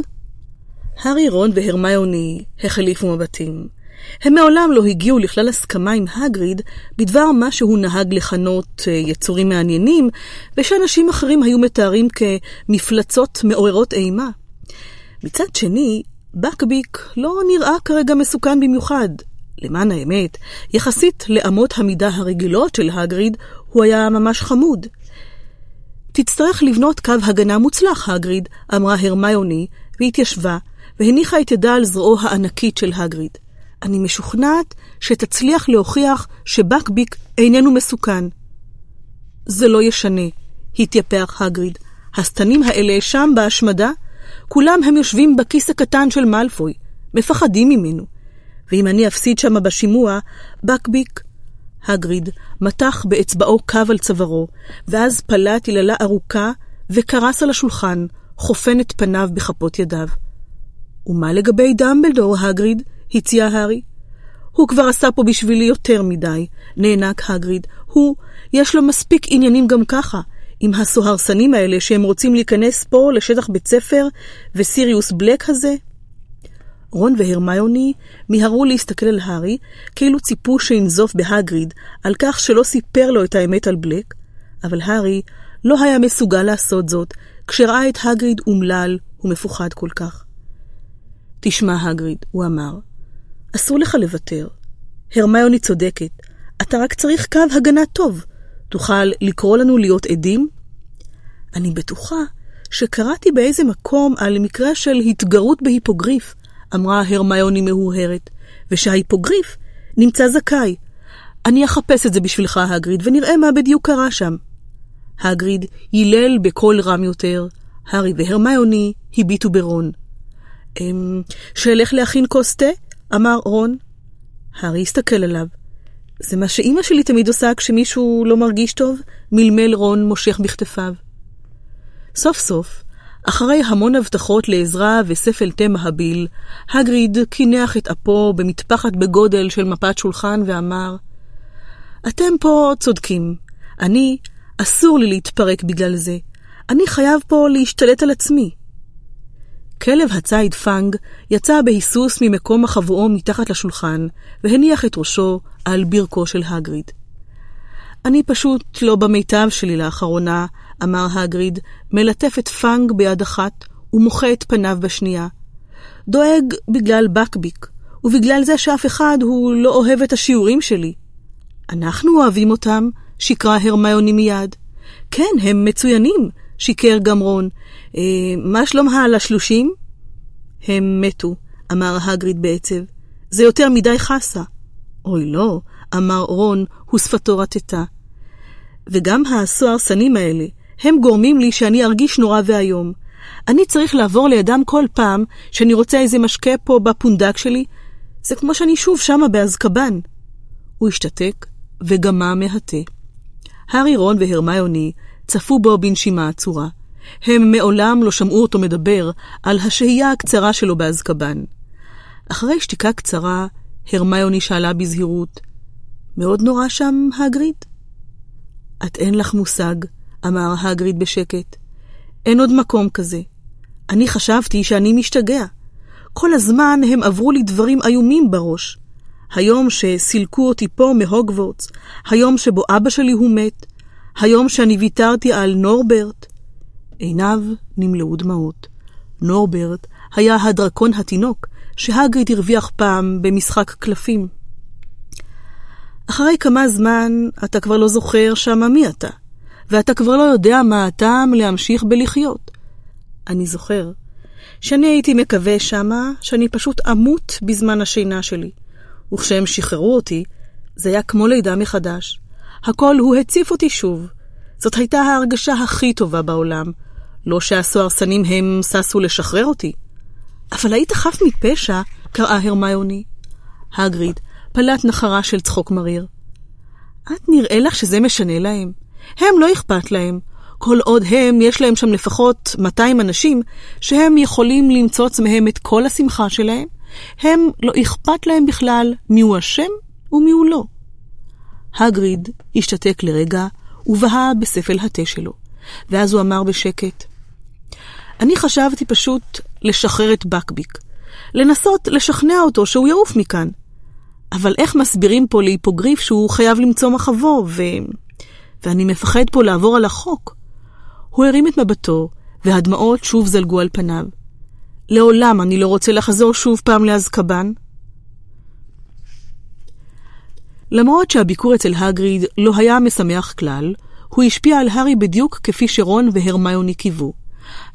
הארי, רון והרמיוני החליפו מבטים. הם מעולם לא הגיעו לכלל הסכמה עם הגריד בדבר מה שהוא נהג לכנות אה, יצורים מעניינים, ושאנשים אחרים היו מתארים כמפלצות מעוררות אימה. מצד שני, בקביק לא נראה כרגע מסוכן במיוחד, למען האמת, יחסית לאמות המידה הרגילות של הגריד, הוא היה ממש חמוד. תצטרך לבנות קו הגנה מוצלח, הגריד, אמרה הרמיוני, והתיישבה, והניחה את ידה על זרועו הענקית של הגריד. אני משוכנעת שתצליח להוכיח שבקביק איננו מסוכן. זה לא ישנה, התייפח הגריד. השטנים האלה שם בהשמדה, כולם הם יושבים בכיס הקטן של מאלפוי, מפחדים ממנו. ואם אני אפסיד שמה בשימוע, בקביק. הגריד מתח באצבעו קו על צווארו, ואז פלט יללה ארוכה וקרס על השולחן, חופן את פניו בכפות ידיו. ומה לגבי דמבלדור, הגריד? הציע הארי. הוא כבר עשה פה בשבילי יותר מדי, נאנק הגריד. הוא, יש לו מספיק עניינים גם ככה, עם הסוהרסנים האלה שהם רוצים להיכנס פה לשטח בית ספר, וסיריוס בלק הזה. רון והרמיוני מיהרו להסתכל על הארי, כאילו ציפו שינזוף בהגריד על כך שלא סיפר לו את האמת על בלק, אבל הארי לא היה מסוגל לעשות זאת כשראה את הגריד אומלל ומפוחד כל כך. תשמע, הגריד, הוא אמר, אסור לך לוותר. הרמיוני צודקת, אתה רק צריך קו הגנה טוב. תוכל לקרוא לנו להיות עדים? אני בטוחה שקראתי באיזה מקום על מקרה של התגרות בהיפוגריף, אמרה הרמיוני מהורהרת, ושההיפוגריף נמצא זכאי. אני אחפש את זה בשבילך, הגריד, ונראה מה בדיוק קרה שם. הגריד הילל בקול רם יותר, הארי והרמיוני הביטו ברון. אמ... שאלך להכין כוס תה? אמר רון. הארי הסתכל עליו. זה מה שאימא שלי תמיד עושה כשמישהו לא מרגיש טוב? מלמל רון מושך בכתפיו. סוף סוף, אחרי המון הבטחות לעזרה וספל תה מהביל, הגריד קינח את אפו במטפחת בגודל של מפת שולחן ואמר, אתם פה צודקים. אני, אסור לי להתפרק בגלל זה. אני חייב פה להשתלט על עצמי. כלב הציד פאנג יצא בהיסוס ממקום החבואו מתחת לשולחן, והניח את ראשו על ברכו של הגריד. אני פשוט לא במיטב שלי לאחרונה, אמר הגריד, מלטף את פאנג ביד אחת ומוחה את פניו בשנייה. דואג בגלל בקביק, ובגלל זה שאף אחד הוא לא אוהב את השיעורים שלי. אנחנו אוהבים אותם, שקרה הרמיוני מיד. כן, הם מצוינים, שיקר גם רון. אה, מה שלום השלושים? הם מתו, אמר הגריד בעצב. זה יותר מדי חסה. אוי לא, אמר רון, ושפתו רטטה. וגם הסוהרסנים האלה, הם גורמים לי שאני ארגיש נורא ואיום. אני צריך לעבור לידם כל פעם שאני רוצה איזה משקה פה בפונדק שלי. זה כמו שאני שוב שמה באזקבן. הוא השתתק וגמה מהתה. הארי, רון והרמיוני צפו בו בנשימה עצורה. הם מעולם לא שמעו אותו מדבר על השהייה הקצרה שלו באזקבן. אחרי שתיקה קצרה, הרמיוני שאלה בזהירות, מאוד נורא שם, הגריד? את אין לך מושג, אמר הגריד בשקט. אין עוד מקום כזה. אני חשבתי שאני משתגע. כל הזמן הם עברו לי דברים איומים בראש. היום שסילקו אותי פה מהוגוורטס, היום שבו אבא שלי הוא מת, היום שאני ויתרתי על נורברט. עיניו נמלאו דמעות. נורברט היה הדרקון התינוק שהגריד הרוויח פעם במשחק קלפים. אחרי כמה זמן אתה כבר לא זוכר שמה מי אתה, ואתה כבר לא יודע מה הטעם להמשיך בלחיות. אני זוכר שאני הייתי מקווה שמה שאני פשוט אמות בזמן השינה שלי, וכשהם שחררו אותי, זה היה כמו לידה מחדש. הכל הוא הציף אותי שוב. זאת הייתה ההרגשה הכי טובה בעולם. לא שהסוהרסנים הם ששו לשחרר אותי. אבל היית חף מפשע, קראה הרמיוני. הגריד פלט נחרה של צחוק מריר. את נראה לך שזה משנה להם. הם לא אכפת להם. כל עוד הם, יש להם שם לפחות 200 אנשים, שהם יכולים למצוץ מהם את כל השמחה שלהם, הם לא אכפת להם בכלל מיהו אשם ומיהו לא. הגריד השתתק לרגע ובהה בספל התה שלו, ואז הוא אמר בשקט, אני חשבתי פשוט לשחרר את בקביק, לנסות לשכנע אותו שהוא יעוף מכאן. אבל איך מסבירים פה להיפוגריף שהוא חייב למצוא מחבו, ו... ואני מפחד פה לעבור על החוק? הוא הרים את מבטו, והדמעות שוב זלגו על פניו. לעולם אני לא רוצה לחזור שוב פעם לאזקבן. למרות שהביקור אצל הגריד לא היה משמח כלל, הוא השפיע על הארי בדיוק כפי שרון והרמיוני קיוו.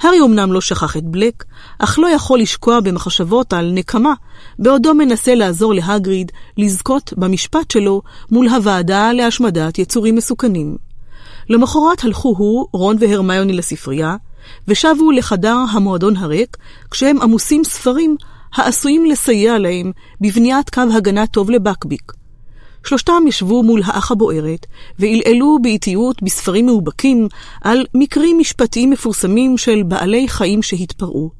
הארי אמנם לא שכח את בלק, אך לא יכול לשקוע במחשבות על נקמה, בעודו מנסה לעזור להגריד לזכות במשפט שלו מול הוועדה להשמדת יצורים מסוכנים. למחרת הלכו הוא, רון והרמיוני לספרייה, ושבו לחדר המועדון הריק, כשהם עמוסים ספרים העשויים לסייע להם בבניית קו הגנה טוב לבקביק. שלושתם ישבו מול האח הבוערת, ועלעלו באיטיות בספרים מאובקים על מקרים משפטיים מפורסמים של בעלי חיים שהתפרעו.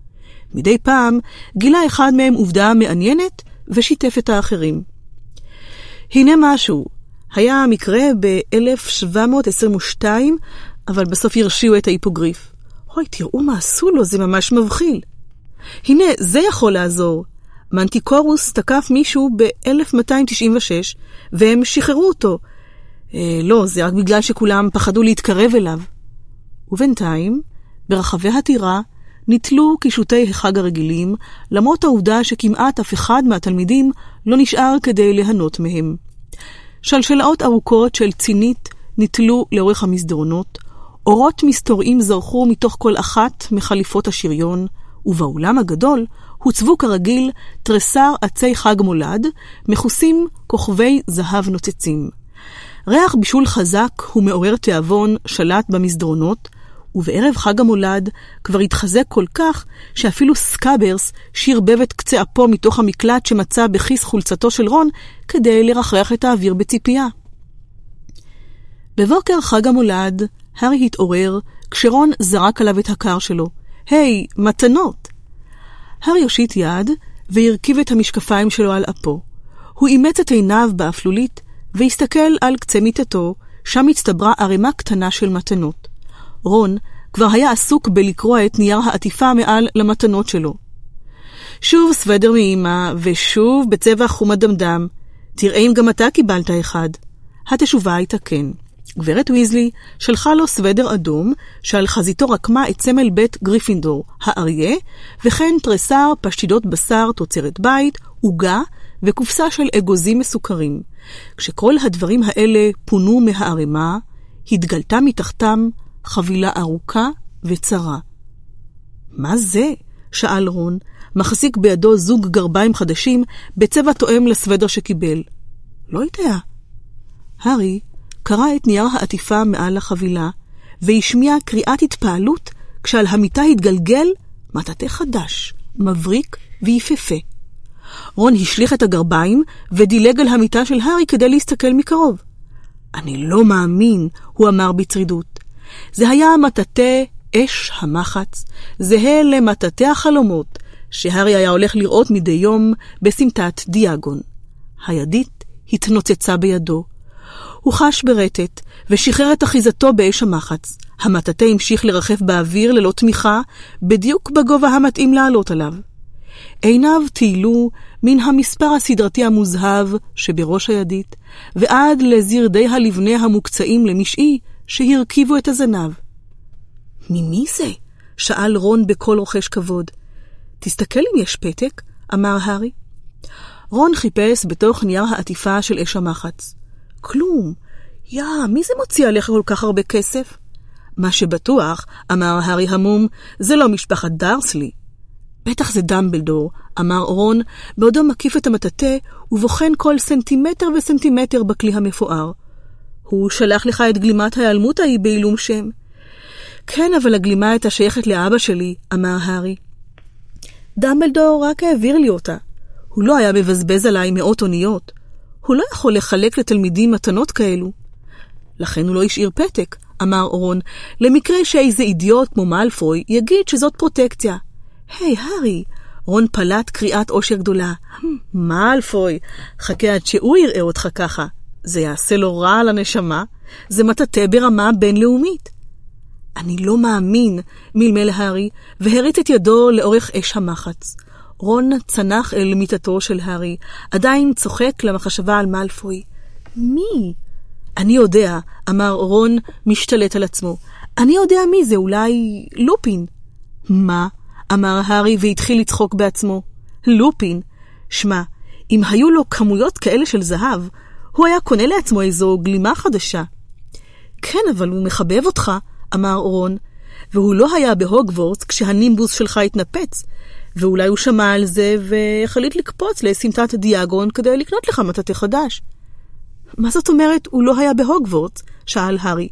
מדי פעם גילה אחד מהם עובדה מעניינת ושיתף את האחרים. הנה משהו, היה מקרה ב-1722, אבל בסוף הרשיעו את ההיפוגריף. אוי, תראו מה עשו לו, זה ממש מבחיל. הנה, זה יכול לעזור. מנטיקורוס תקף מישהו ב-1296, והם שחררו אותו. אה, לא, זה רק בגלל שכולם פחדו להתקרב אליו. ובינתיים, ברחבי הטירה, נתלו קישוטי החג הרגילים, למרות העובדה שכמעט אף אחד מהתלמידים לא נשאר כדי ליהנות מהם. שלשלאות ארוכות של צינית נתלו לאורך המסדרונות, אורות מסתוריים זרחו מתוך כל אחת מחליפות השריון, ובאולם הגדול הוצבו כרגיל תריסר עצי חג מולד, מכוסים כוכבי זהב נוצצים. ריח בישול חזק ומעורר תיאבון שלט במסדרונות, ובערב חג המולד כבר התחזק כל כך, שאפילו סקאברס שרבב את קצה אפו מתוך המקלט שמצא בכיס חולצתו של רון, כדי לרחרח את האוויר בציפייה. בבוקר חג המולד, הארי התעורר, כשרון זרק עליו את הקר שלו. היי, hey, מתנות! הארי הושיט יד, והרכיב את המשקפיים שלו על אפו. הוא אימץ את עיניו באפלולית, והסתכל על קצה מיטתו, שם הצטברה ערימה קטנה של מתנות. רון כבר היה עסוק בלקרוע את נייר העטיפה מעל למתנות שלו. שוב סוודר מאמא, ושוב בצבע חום הדמדם. תראה אם גם אתה קיבלת אחד. התשובה הייתה כן. גברת ויזלי שלחה לו סוודר אדום, שעל חזיתו רקמה את סמל בית גריפינדור, האריה, וכן תריסר, פשטידות בשר, תוצרת בית, עוגה וקופסה של אגוזים מסוכרים. כשכל הדברים האלה פונו מהערימה, התגלתה מתחתם חבילה ארוכה וצרה. מה זה? שאל רון, מחזיק בידו זוג גרביים חדשים בצבע תואם לסוודר שקיבל. לא יודע. הארי קרע את נייר העטיפה מעל החבילה, והשמיע קריאת התפעלות כשעל המיטה התגלגל מטאטא חדש, מבריק ויפהפה. רון השליך את הגרביים ודילג על המיטה של הארי כדי להסתכל מקרוב. אני לא מאמין, הוא אמר בצרידות. זה היה מטאטא אש המחץ, זהה למטאטא החלומות, שהארי היה הולך לראות מדי יום בסמטת דיאגון. הידית התנוצצה בידו. הוא חש ברטט, ושחרר את אחיזתו באש המחץ. המטאטא המשיך לרחף באוויר ללא תמיכה, בדיוק בגובה המתאים לעלות עליו. עיניו טיילו מן המספר הסדרתי המוזהב שבראש הידית, ועד לזרדי הלבנה המוקצעים למשעי שהרכיבו את הזנב. ממי זה? שאל רון בקול רוחש כבוד. תסתכל אם יש פתק, אמר הארי. רון חיפש בתוך נייר העטיפה של אש המחץ. כלום. יא, מי זה מוציא עליך כל כך הרבה כסף? מה שבטוח, אמר הארי המום, זה לא משפחת דרסלי. בטח זה דמבלדור, אמר רון, בעודו מקיף את המטאטא ובוחן כל סנטימטר וסנטימטר בכלי המפואר. הוא שלח לך את גלימת ההיעלמות ההיא בעילום שם. כן, אבל הגלימה הייתה שייכת לאבא שלי, אמר הארי. דמבלדור רק העביר לי אותה. הוא לא היה מבזבז עליי מאות אוניות. הוא לא יכול לחלק לתלמידים מתנות כאלו. לכן הוא לא השאיר פתק, אמר רון, למקרה שאיזה אידיוט כמו מאלפוי יגיד שזאת פרוטקציה. היי, hey, הארי, רון פלט קריאת אושר גדולה. מאלפוי, חכה עד שהוא יראה אותך ככה. זה יעשה לו רע על הנשמה, זה מטאטא ברמה בינלאומית. אני לא מאמין, מלמל הארי, והריץ את ידו לאורך אש המחץ. רון צנח אל מיטתו של הארי, עדיין צוחק למחשבה על מאלפוי. מי? אני יודע, אמר רון, משתלט על עצמו. אני יודע מי זה, אולי לופין. מה? אמר הארי והתחיל לצחוק בעצמו. לופין. שמע, אם היו לו כמויות כאלה של זהב, הוא היה קונה לעצמו איזו גלימה חדשה. כן, אבל הוא מחבב אותך, אמר רון, והוא לא היה בהוגוורטס כשהנימבוס שלך התנפץ, ואולי הוא שמע על זה והחליט לקפוץ לסמטת דיאגון כדי לקנות לך מטאטא חדש. מה זאת אומרת הוא לא היה בהוגוורטס? שאל הארי.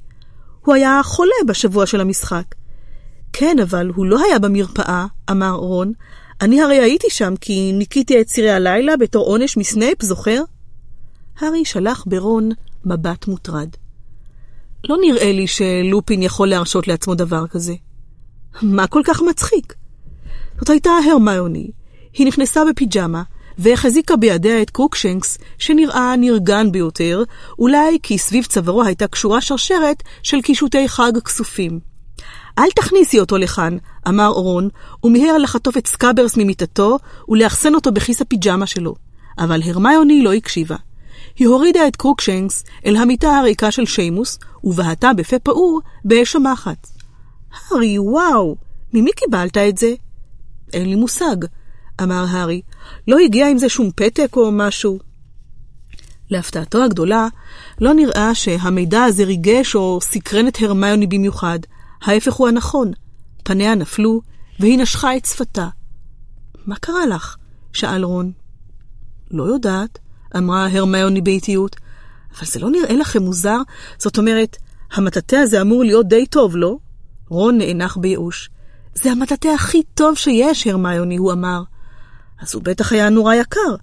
הוא היה חולה בשבוע של המשחק. כן, אבל הוא לא היה במרפאה, אמר רון. אני הרי הייתי שם כי ניקיתי את צירי הלילה בתור עונש מסנייפ, זוכר? הארי שלח ברון מבט מוטרד. לא נראה לי שלופין יכול להרשות לעצמו דבר כזה. מה כל כך מצחיק? זאת הייתה הרמיוני. היא נכנסה בפיג'מה, והחזיקה בידיה את קרוקשנקס, שנראה נרגן ביותר, אולי כי סביב צווארו הייתה קשורה שרשרת של קישוטי חג כסופים. אל תכניסי אותו לכאן, אמר רון, ומיהר לחטוף את סקאברס ממיטתו ולאחסן אותו בכיס הפיג'מה שלו. אבל הרמיוני לא הקשיבה. היא הורידה את קרוקשנקס אל המיטה הריקה של שיימוס, ובהתה בפה פעור באש המחץ. הארי, וואו, ממי קיבלת את זה? אין לי מושג, אמר הארי. לא הגיע עם זה שום פתק או משהו. להפתעתו הגדולה, לא נראה שהמידע הזה ריגש או סקרן את הרמיוני במיוחד. ההפך הוא הנכון. פניה נפלו, והיא נשכה את שפתה. מה קרה לך? שאל רון. לא יודעת, אמרה הרמיוני באיטיות. אבל זה לא נראה לכם מוזר? זאת אומרת, המטאטא הזה אמור להיות די טוב, לא? רון נאנח בייאוש. זה המטאטא הכי טוב שיש, הרמיוני, הוא אמר. אז הוא בטח היה נורא יקר.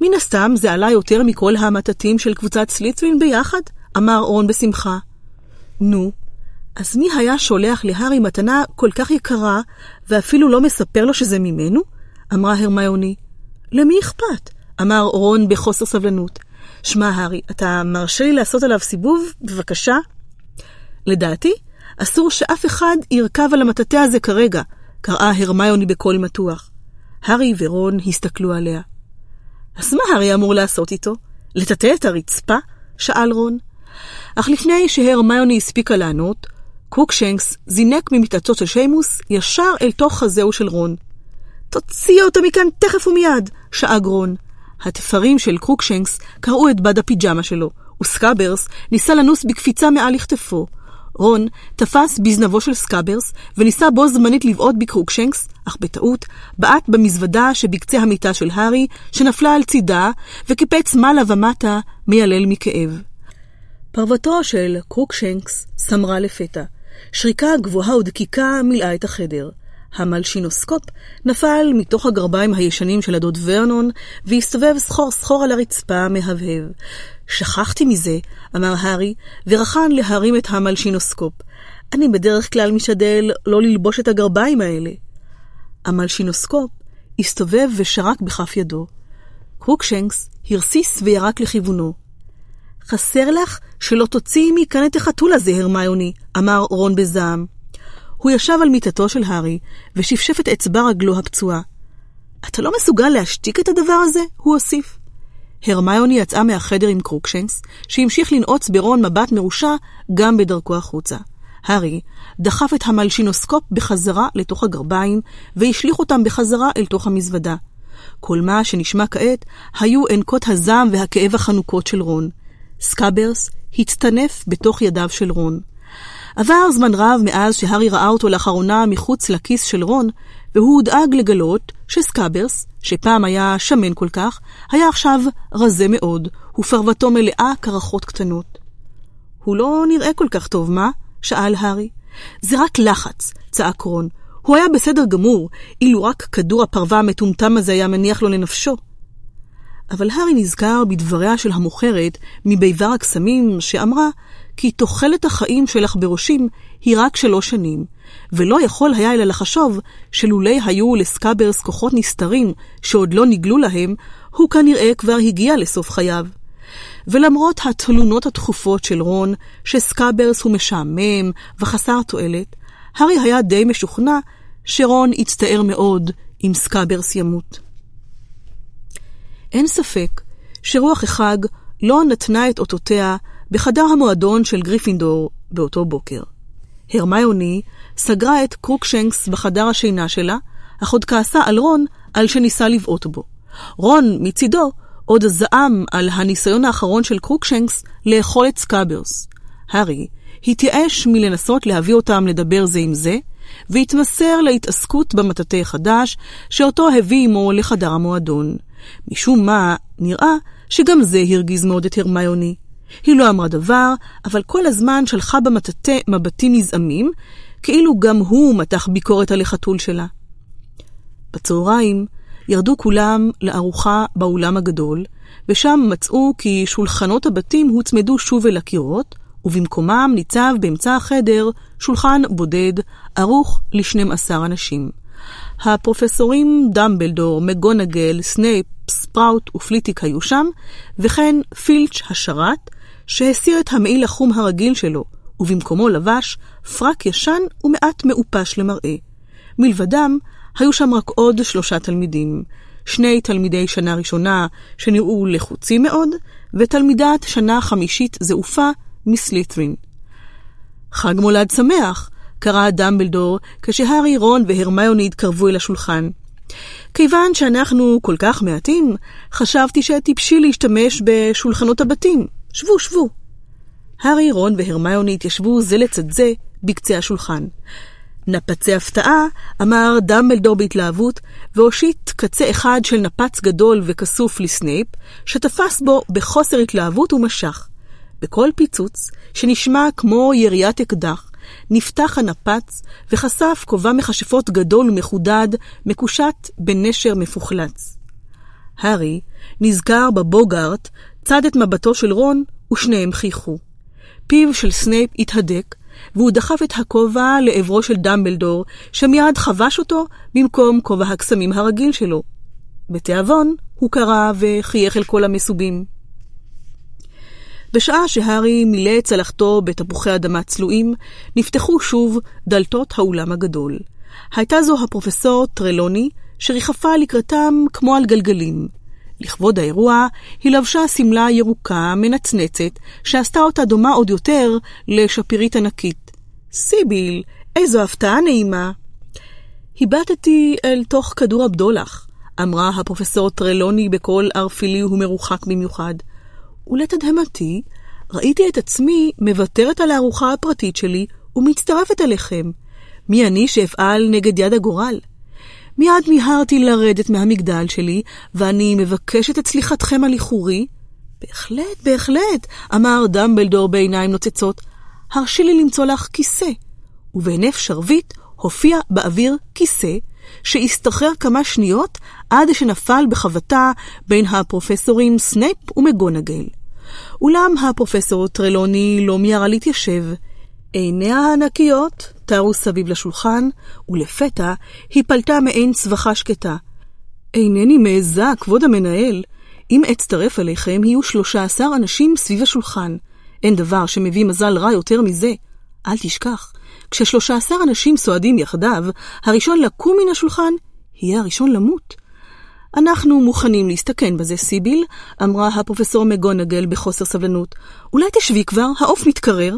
מן הסתם זה עלה יותר מכל המטאטים של קבוצת סליצווין ביחד, אמר רון בשמחה. נו, אז מי היה שולח להארי מתנה כל כך יקרה, ואפילו לא מספר לו שזה ממנו? אמרה הרמיוני. למי אכפת? אמר רון בחוסר סבלנות. שמע, הארי, אתה מרשה לי לעשות עליו סיבוב? בבקשה. לדעתי, אסור שאף אחד ירכב על המטאטא הזה כרגע, קראה הרמיוני בקול מתוח. הארי ורון הסתכלו עליה. אז מה הארי אמור לעשות איתו? לטאטא את הרצפה? שאל רון. אך לפני שהרמיוני הספיקה לענות, קוקשנקס זינק ממיטתו של שיימוס ישר אל תוך חזהו של רון. תוציאו אותו מכאן תכף ומיד! שאג רון. הטפרים של קרוקשנקס קרעו את בד הפיג'מה שלו, וסקאברס ניסה לנוס בקפיצה מעל לכתפו. רון תפס בזנבו של סקאברס וניסה בו זמנית לבעוט בקרוקשנקס, אך בטעות בעט במזוודה שבקצה המיטה של הארי, שנפלה על צידה, וקיפץ מעלה ומטה מיילל מכאב. פרוותו של קרוקשנקס סמרה לפתע. שריקה גבוהה ודקיקה מילאה את החדר. המלשינוסקופ נפל מתוך הגרביים הישנים של הדוד ורנון, והסתובב סחור סחור על הרצפה מהבהב. שכחתי מזה, אמר הארי, ורכן להרים את המלשינוסקופ. אני בדרך כלל משתדל לא ללבוש את הגרביים האלה. המלשינוסקופ הסתובב ושרק בכף ידו. קרוקשנקס הרסיס וירק לכיוונו. חסר לך שלא תוציאי מכאן את החתול הזה, הרמיוני, אמר רון בזעם. הוא ישב על מיטתו של הארי, ושפשף את אצבע רגלו הפצועה. אתה לא מסוגל להשתיק את הדבר הזה? הוא הוסיף. הרמיוני יצאה מהחדר עם קרוקשנקס, שהמשיך לנעוץ ברון מבט מרושע גם בדרכו החוצה. הארי דחף את המלשינוסקופ בחזרה לתוך הגרביים, והשליך אותם בחזרה אל תוך המזוודה. כל מה שנשמע כעת היו אנקות הזעם והכאב החנוקות של רון. סקאברס הצטנף בתוך ידיו של רון. עבר זמן רב מאז שהארי ראה אותו לאחרונה מחוץ לכיס של רון, והוא הודאג לגלות שסקאברס, שפעם היה שמן כל כך, היה עכשיו רזה מאוד, ופרוותו מלאה קרחות קטנות. הוא לא נראה כל כך טוב, מה? שאל הארי. זה רק לחץ, צעק רון. הוא היה בסדר גמור, אילו רק כדור הפרווה המטומטם הזה היה מניח לו לנפשו. אבל הארי נזכר בדבריה של המוכרת מביבר הקסמים, שאמרה כי תוחלת החיים של עכברושים היא רק שלוש שנים, ולא יכול היה אלא לחשוב שלולי היו לסקאברס כוחות נסתרים שעוד לא נגלו להם, הוא כנראה כבר הגיע לסוף חייו. ולמרות התלונות התכופות של רון, שסקאברס הוא משעמם וחסר תועלת, הארי היה די משוכנע שרון יצטער מאוד אם סקאברס ימות. אין ספק שרוח החג לא נתנה את אותותיה בחדר המועדון של גריפינדור באותו בוקר. הרמיוני סגרה את קרוקשנקס בחדר השינה שלה, אך עוד כעסה על רון על שניסה לבעוט בו. רון, מצידו, עוד זעם על הניסיון האחרון של קרוקשנקס לאכול את סקאברס. הארי התייאש מלנסות להביא אותם לדבר זה עם זה, והתמסר להתעסקות במטאטא החדש, שאותו הביא עמו לחדר המועדון. משום מה, נראה שגם זה הרגיז מאוד את הרמיוני. היא לא אמרה דבר, אבל כל הזמן שלחה במטאטא מבטים נזעמים, כאילו גם הוא מתח ביקורת על החתול שלה. בצהריים ירדו כולם לארוחה באולם הגדול, ושם מצאו כי שולחנות הבתים הוצמדו שוב אל הקירות, ובמקומם ניצב באמצע החדר שולחן בודד, ערוך לשנים עשר אנשים. הפרופסורים דמבלדור, מגונגל, סנייפ, ספראוט ופליטיק היו שם, וכן פילץ' השרת, שהסיר את המעיל החום הרגיל שלו, ובמקומו לבש פרק ישן ומעט מעופש למראה. מלבדם, היו שם רק עוד שלושה תלמידים, שני תלמידי שנה ראשונה שנראו לחוצים מאוד, ותלמידת שנה חמישית זעופה מסלית'רין. חג מולד שמח, קרא דמבלדור כשהארי, רון והרמיוני התקרבו אל השולחן. כיוון שאנחנו כל כך מעטים, חשבתי שטיפשי להשתמש בשולחנות הבתים. שבו, שבו. הארי, רון והרמיוני התיישבו זה לצד זה בקצה השולחן. נפצי הפתעה, אמר דמבלדור בהתלהבות, והושיט קצה אחד של נפץ גדול וכסוף לסנייפ, שתפס בו בחוסר התלהבות ומשך. בכל פיצוץ, שנשמע כמו יריית אקדח, נפתח הנפץ וחשף כובע מכשפות גדול ומחודד, מקושט בנשר מפוחלץ. הארי נזכר בבוגארט, צד את מבטו של רון, ושניהם חייכו. פיו של סנייפ התהדק, והוא דחף את הכובע לעברו של דמבלדור, שמיד חבש אותו במקום כובע הקסמים הרגיל שלו. בתיאבון הוא קרא וחייך אל כל המסובים. בשעה שהארי מילא את צלחתו בתפוחי אדמה צלועים, נפתחו שוב דלתות האולם הגדול. הייתה זו הפרופסור טרלוני, שריחפה לקראתם כמו על גלגלים. לכבוד האירוע, היא לבשה שמלה ירוקה, מנצנצת, שעשתה אותה דומה עוד יותר לשפירית ענקית. סיביל, איזו הפתעה נעימה. הבטתי אל תוך כדור הבדולח, אמרה הפרופסור טרלוני בקול ערפילי ומרוחק במיוחד. ולתדהמתי, ראיתי את עצמי מוותרת על הארוחה הפרטית שלי ומצטרפת אליכם. מי אני שאפעל נגד יד הגורל? מיד מיהרתי לרדת מהמגדל שלי, ואני מבקשת את סליחתכם על איחורי. בהחלט, בהחלט, אמר דמבלדור בעיניים נוצצות. הרשי לי למצוא לך כיסא. ובהינף שרביט הופיע באוויר כיסא, שהסתחרר כמה שניות עד שנפל בחבטה בין הפרופסורים סנייפ ומגונגל. אולם הפרופסור טרלוני לא מיהרה להתיישב. עיניה הענקיות טרו סביב לשולחן, ולפתע היא פלטה מעין צווחה שקטה. אינני מעיזה, כבוד המנהל. אם אצטרף אליכם, יהיו שלושה עשר אנשים סביב השולחן. אין דבר שמביא מזל רע יותר מזה. אל תשכח, כששלושה עשר אנשים סועדים יחדיו, הראשון לקום מן השולחן יהיה הראשון למות. אנחנו מוכנים להסתכן בזה, סיביל, אמרה הפרופסור מגונגל בחוסר סבלנות. אולי תשבי כבר, העוף מתקרר.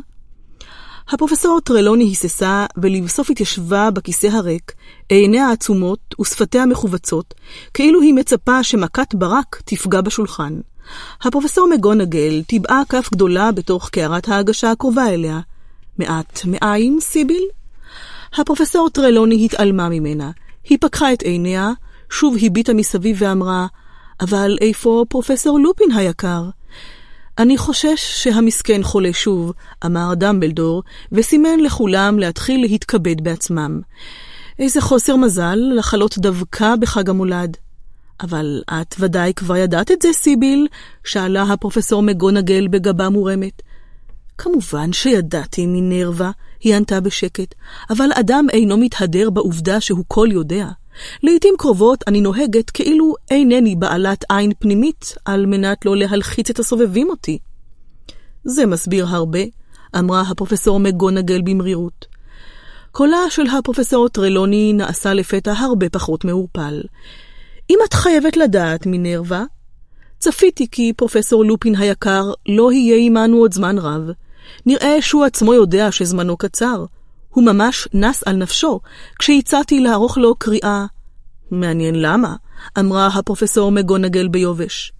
הפרופסור טרלוני היססה, ולבסוף התיישבה בכיסא הריק, עיניה העצומות ושפתיה מכווצות, כאילו היא מצפה שמכת ברק תפגע בשולחן. הפרופסור מגונגל טיבעה כף גדולה בתוך קערת ההגשה הקרובה אליה. מעט מאין, סיביל? הפרופסור טרלוני התעלמה ממנה. היא פקחה את עיניה, שוב הביטה מסביב ואמרה, אבל איפה פרופסור לופין היקר? אני חושש שהמסכן חולה שוב, אמר דמבלדור, וסימן לכולם להתחיל להתכבד בעצמם. איזה חוסר מזל לחלות דווקא בחג המולד. אבל את ודאי כבר ידעת את זה, סיביל? שאלה הפרופסור מגונגל בגבה מורמת. כמובן שידעתי, מינרווה, היא ענתה בשקט, אבל אדם אינו מתהדר בעובדה שהוא כל יודע. לעתים קרובות אני נוהגת כאילו אינני בעלת עין פנימית, על מנת לא להלחיץ את הסובבים אותי. זה מסביר הרבה, אמרה הפרופסור מגונגל במרירות. קולה של הפרופסור טרלוני נעשה לפתע הרבה פחות מעורפל. אם את חייבת לדעת, מינרווה, צפיתי כי פרופסור לופין היקר לא יהיה עמנו עוד זמן רב. נראה שהוא עצמו יודע שזמנו קצר. הוא ממש נס על נפשו כשהצעתי לערוך לו קריאה. מעניין למה, אמרה הפרופסור מגונגל ביובש.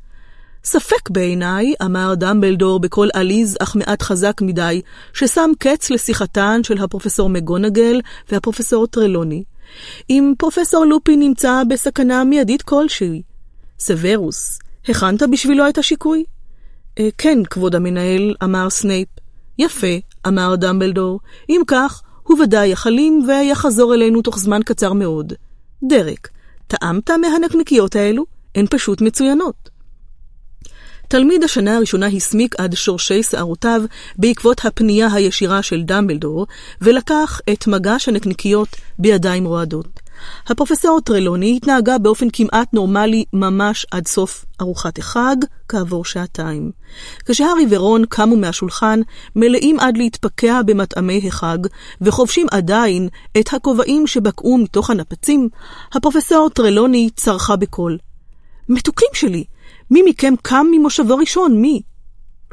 ספק בעיניי, אמר דמבלדור בקול עליז אך מעט חזק מדי, ששם קץ לשיחתן של הפרופסור מגונגל והפרופסור טרלוני. אם פרופסור לופי נמצא בסכנה מיידית כלשהי. סוורוס, הכנת בשבילו את השיקוי? אה, כן, כבוד המנהל, אמר סנייפ. יפה, אמר דמבלדור. אם כך, הוא ודאי יחלים ויחזור אלינו תוך זמן קצר מאוד. דרק, טעמת מהנקניקיות האלו? הן פשוט מצוינות. תלמיד השנה הראשונה הסמיק עד שורשי שערותיו בעקבות הפנייה הישירה של דמבלדור, ולקח את מגש הנקניקיות בידיים רועדות. הפרופסור טרלוני התנהגה באופן כמעט נורמלי ממש עד סוף ארוחת החג, כעבור שעתיים. כשהארי ורון קמו מהשולחן, מלאים עד להתפקע במטעמי החג, וחובשים עדיין את הכובעים שבקעו מתוך הנפצים, הפרופסור טרלוני צרחה בקול. מתוקים שלי, מי מכם קם ממושבו ראשון? מי?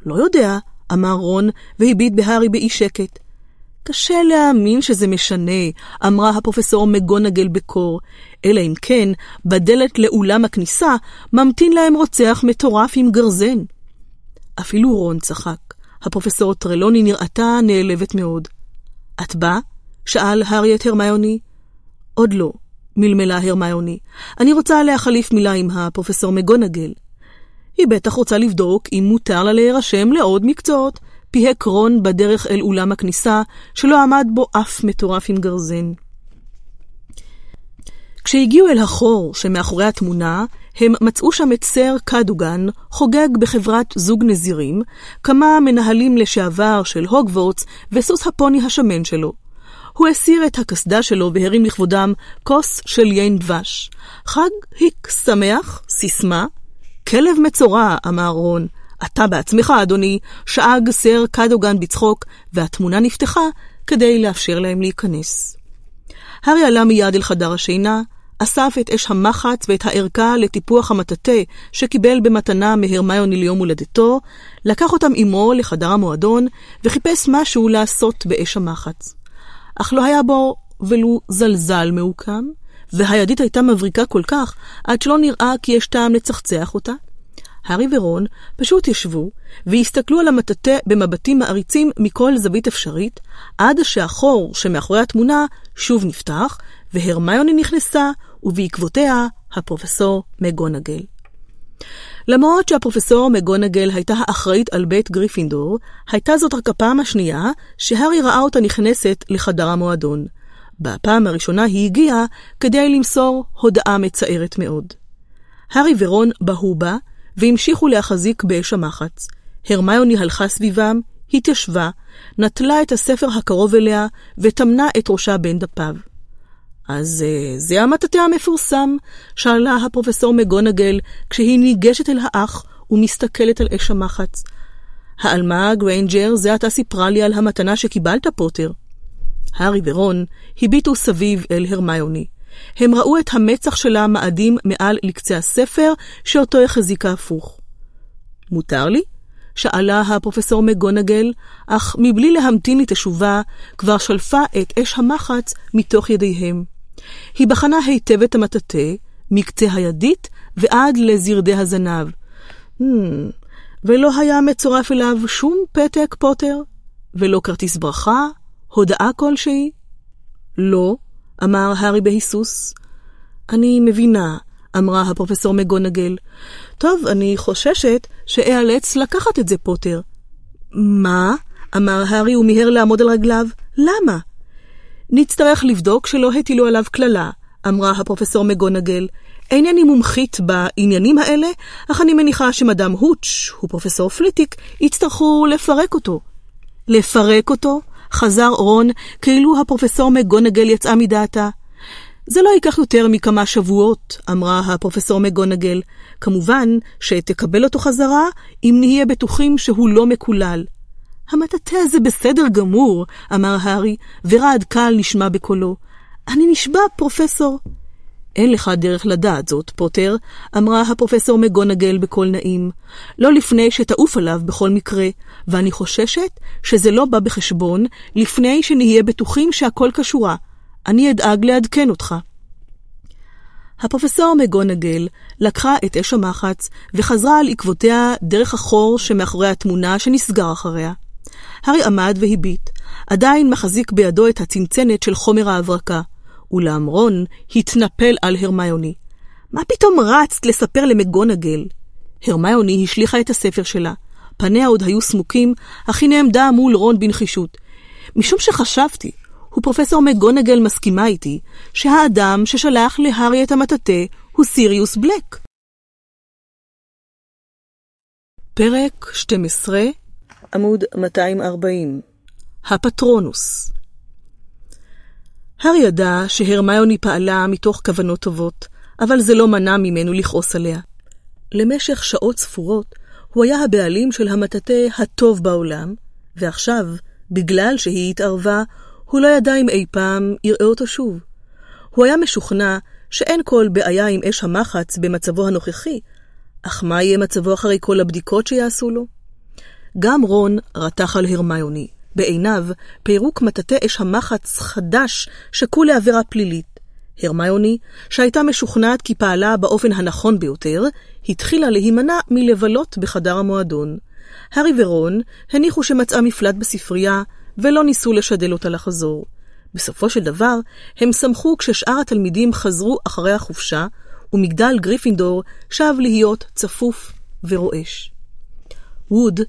לא יודע, אמר רון, והביט בהארי באי שקט. קשה להאמין שזה משנה, אמרה הפרופסור מגונגל בקור, אלא אם כן, בדלת לאולם הכניסה ממתין להם רוצח מטורף עם גרזן. אפילו רון צחק. הפרופסור טרלוני נראתה נעלבת מאוד. את באה? שאל הארי את הרמיוני. עוד לא, מלמלה הרמיוני. אני רוצה להחליף מילה עם הפרופסור מגונגל. היא בטח רוצה לבדוק אם מותר לה להירשם לעוד מקצועות, פיהק רון בדרך אל אולם הכניסה, שלא עמד בו אף מטורף עם גרזן. כשהגיעו אל החור שמאחורי התמונה, הם מצאו שם את סר קדוגן חוגג בחברת זוג נזירים, כמה מנהלים לשעבר של הוגוורטס וסוס הפוני השמן שלו. הוא הסיר את הקסדה שלו והרים לכבודם כוס של יין דבש. חג היק שמח, סיסמה. כלב מצורע, אמר רון. אתה בעצמך, אדוני, שאג סר קדוגן בצחוק, והתמונה נפתחה כדי לאפשר להם להיכנס. הארי עלה מיד אל חדר השינה, אסף את אש המחץ ואת הערכה לטיפוח המטאטה שקיבל במתנה מהרמיוני ליום הולדתו, לקח אותם עמו לחדר המועדון, וחיפש משהו לעשות באש המחץ. אך לא היה בו ולו זלזל מעוקם, והידית הייתה מבריקה כל כך, עד שלא נראה כי יש טעם לצחצח אותה. הארי ורון פשוט ישבו והסתכלו על המטאטה במבטים מעריצים מכל זווית אפשרית, עד שהחור שמאחורי התמונה שוב נפתח, והרמיוני נכנסה, ובעקבותיה הפרופסור מגונגל. למרות שהפרופסור מגונגל הייתה האחראית על בית גריפינדור, הייתה זאת רק הפעם השנייה שהארי ראה אותה נכנסת לחדר המועדון. בפעם הראשונה היא הגיעה כדי למסור הודעה מצערת מאוד. הארי ורון בהו בה, והמשיכו להחזיק באש המחץ. הרמיוני הלכה סביבם, התיישבה, נטלה את הספר הקרוב אליה, וטמנה את ראשה בין דפיו. אז אה, זה המטאטא המפורסם, שאלה הפרופסור מגונגל כשהיא ניגשת אל האח ומסתכלת על אש המחץ. העלמה גריינג'ר זה עתה סיפרה לי על המתנה שקיבלת, פוטר. הארי ורון הביטו סביב אל הרמיוני. הם ראו את המצח שלה מאדים מעל לקצה הספר, שאותו החזיקה הפוך. מותר לי? שאלה הפרופסור מגונגל, אך מבלי להמתין לתשובה, כבר שלפה את אש המחץ מתוך ידיהם. היא בחנה היטב את המטאטא, מקצה הידית ועד לזרדי הזנב. Hmm, ולא היה מצורף אליו שום פתק, פוטר? ולא כרטיס ברכה? הודעה כלשהי? לא, אמר הארי בהיסוס. אני מבינה, אמרה הפרופסור מגונגל. טוב, אני חוששת שאיאלץ לקחת את זה, פוטר. מה? אמר הארי ומיהר לעמוד על רגליו. למה? נצטרך לבדוק שלא הטילו עליו קללה, אמרה הפרופסור מגונגל. אינני מומחית בעניינים האלה, אך אני מניחה שמדאם הוטש ופרופסור פליטיק יצטרכו לפרק אותו. לפרק אותו? חזר רון, כאילו הפרופסור מגונגל יצאה מדעתה. זה לא ייקח יותר מכמה שבועות, אמרה הפרופסור מגונגל. כמובן שתקבל אותו חזרה, אם נהיה בטוחים שהוא לא מקולל. המטאטא הזה בסדר גמור, אמר הארי, ורעד קל נשמע בקולו. אני נשבע, פרופסור. אין לך דרך לדעת זאת, פוטר, אמרה הפרופסור מגונגל בקול נעים. לא לפני שתעוף עליו בכל מקרה, ואני חוששת שזה לא בא בחשבון לפני שנהיה בטוחים שהכל כשורה. אני אדאג לעדכן אותך. הפרופסור מגונגל לקחה את אש המחץ וחזרה על עקבותיה דרך החור שמאחורי התמונה שנסגר אחריה. הארי עמד והביט, עדיין מחזיק בידו את הצנצנת של חומר ההברקה, אולם רון התנפל על הרמיוני. מה פתאום רצת לספר למגונגל? הרמיוני השליכה את הספר שלה. פניה עוד היו סמוקים, אך היא נעמדה מול רון בנחישות. משום שחשבתי, ופרופסור מגונגל מסכימה איתי, שהאדם ששלח להארי את המטאטא הוא סיריוס בלק. פרק 12, עמוד 240 הפטרונוס הארי ידע שהרמיוני פעלה מתוך כוונות טובות, אבל זה לא מנע ממנו לכעוס עליה. למשך שעות ספורות הוא היה הבעלים של המטאטא הטוב בעולם, ועכשיו, בגלל שהיא התערבה, הוא לא ידע אם אי פעם יראה אותו שוב. הוא היה משוכנע שאין כל בעיה עם אש המחץ במצבו הנוכחי, אך מה יהיה מצבו אחרי כל הבדיקות שיעשו לו? גם רון רתח על הרמיוני. בעיניו, פירוק מטאטא אש המחץ חדש שקול לעבירה פלילית. הרמיוני, שהייתה משוכנעת כי פעלה באופן הנכון ביותר, התחילה להימנע מלבלות בחדר המועדון. הארי ורון הניחו שמצאה מפלט בספרייה, ולא ניסו לשדל אותה לחזור. בסופו של דבר, הם שמחו כששאר התלמידים חזרו אחרי החופשה, ומגדל גריפינדור שב להיות צפוף ורועש. ווד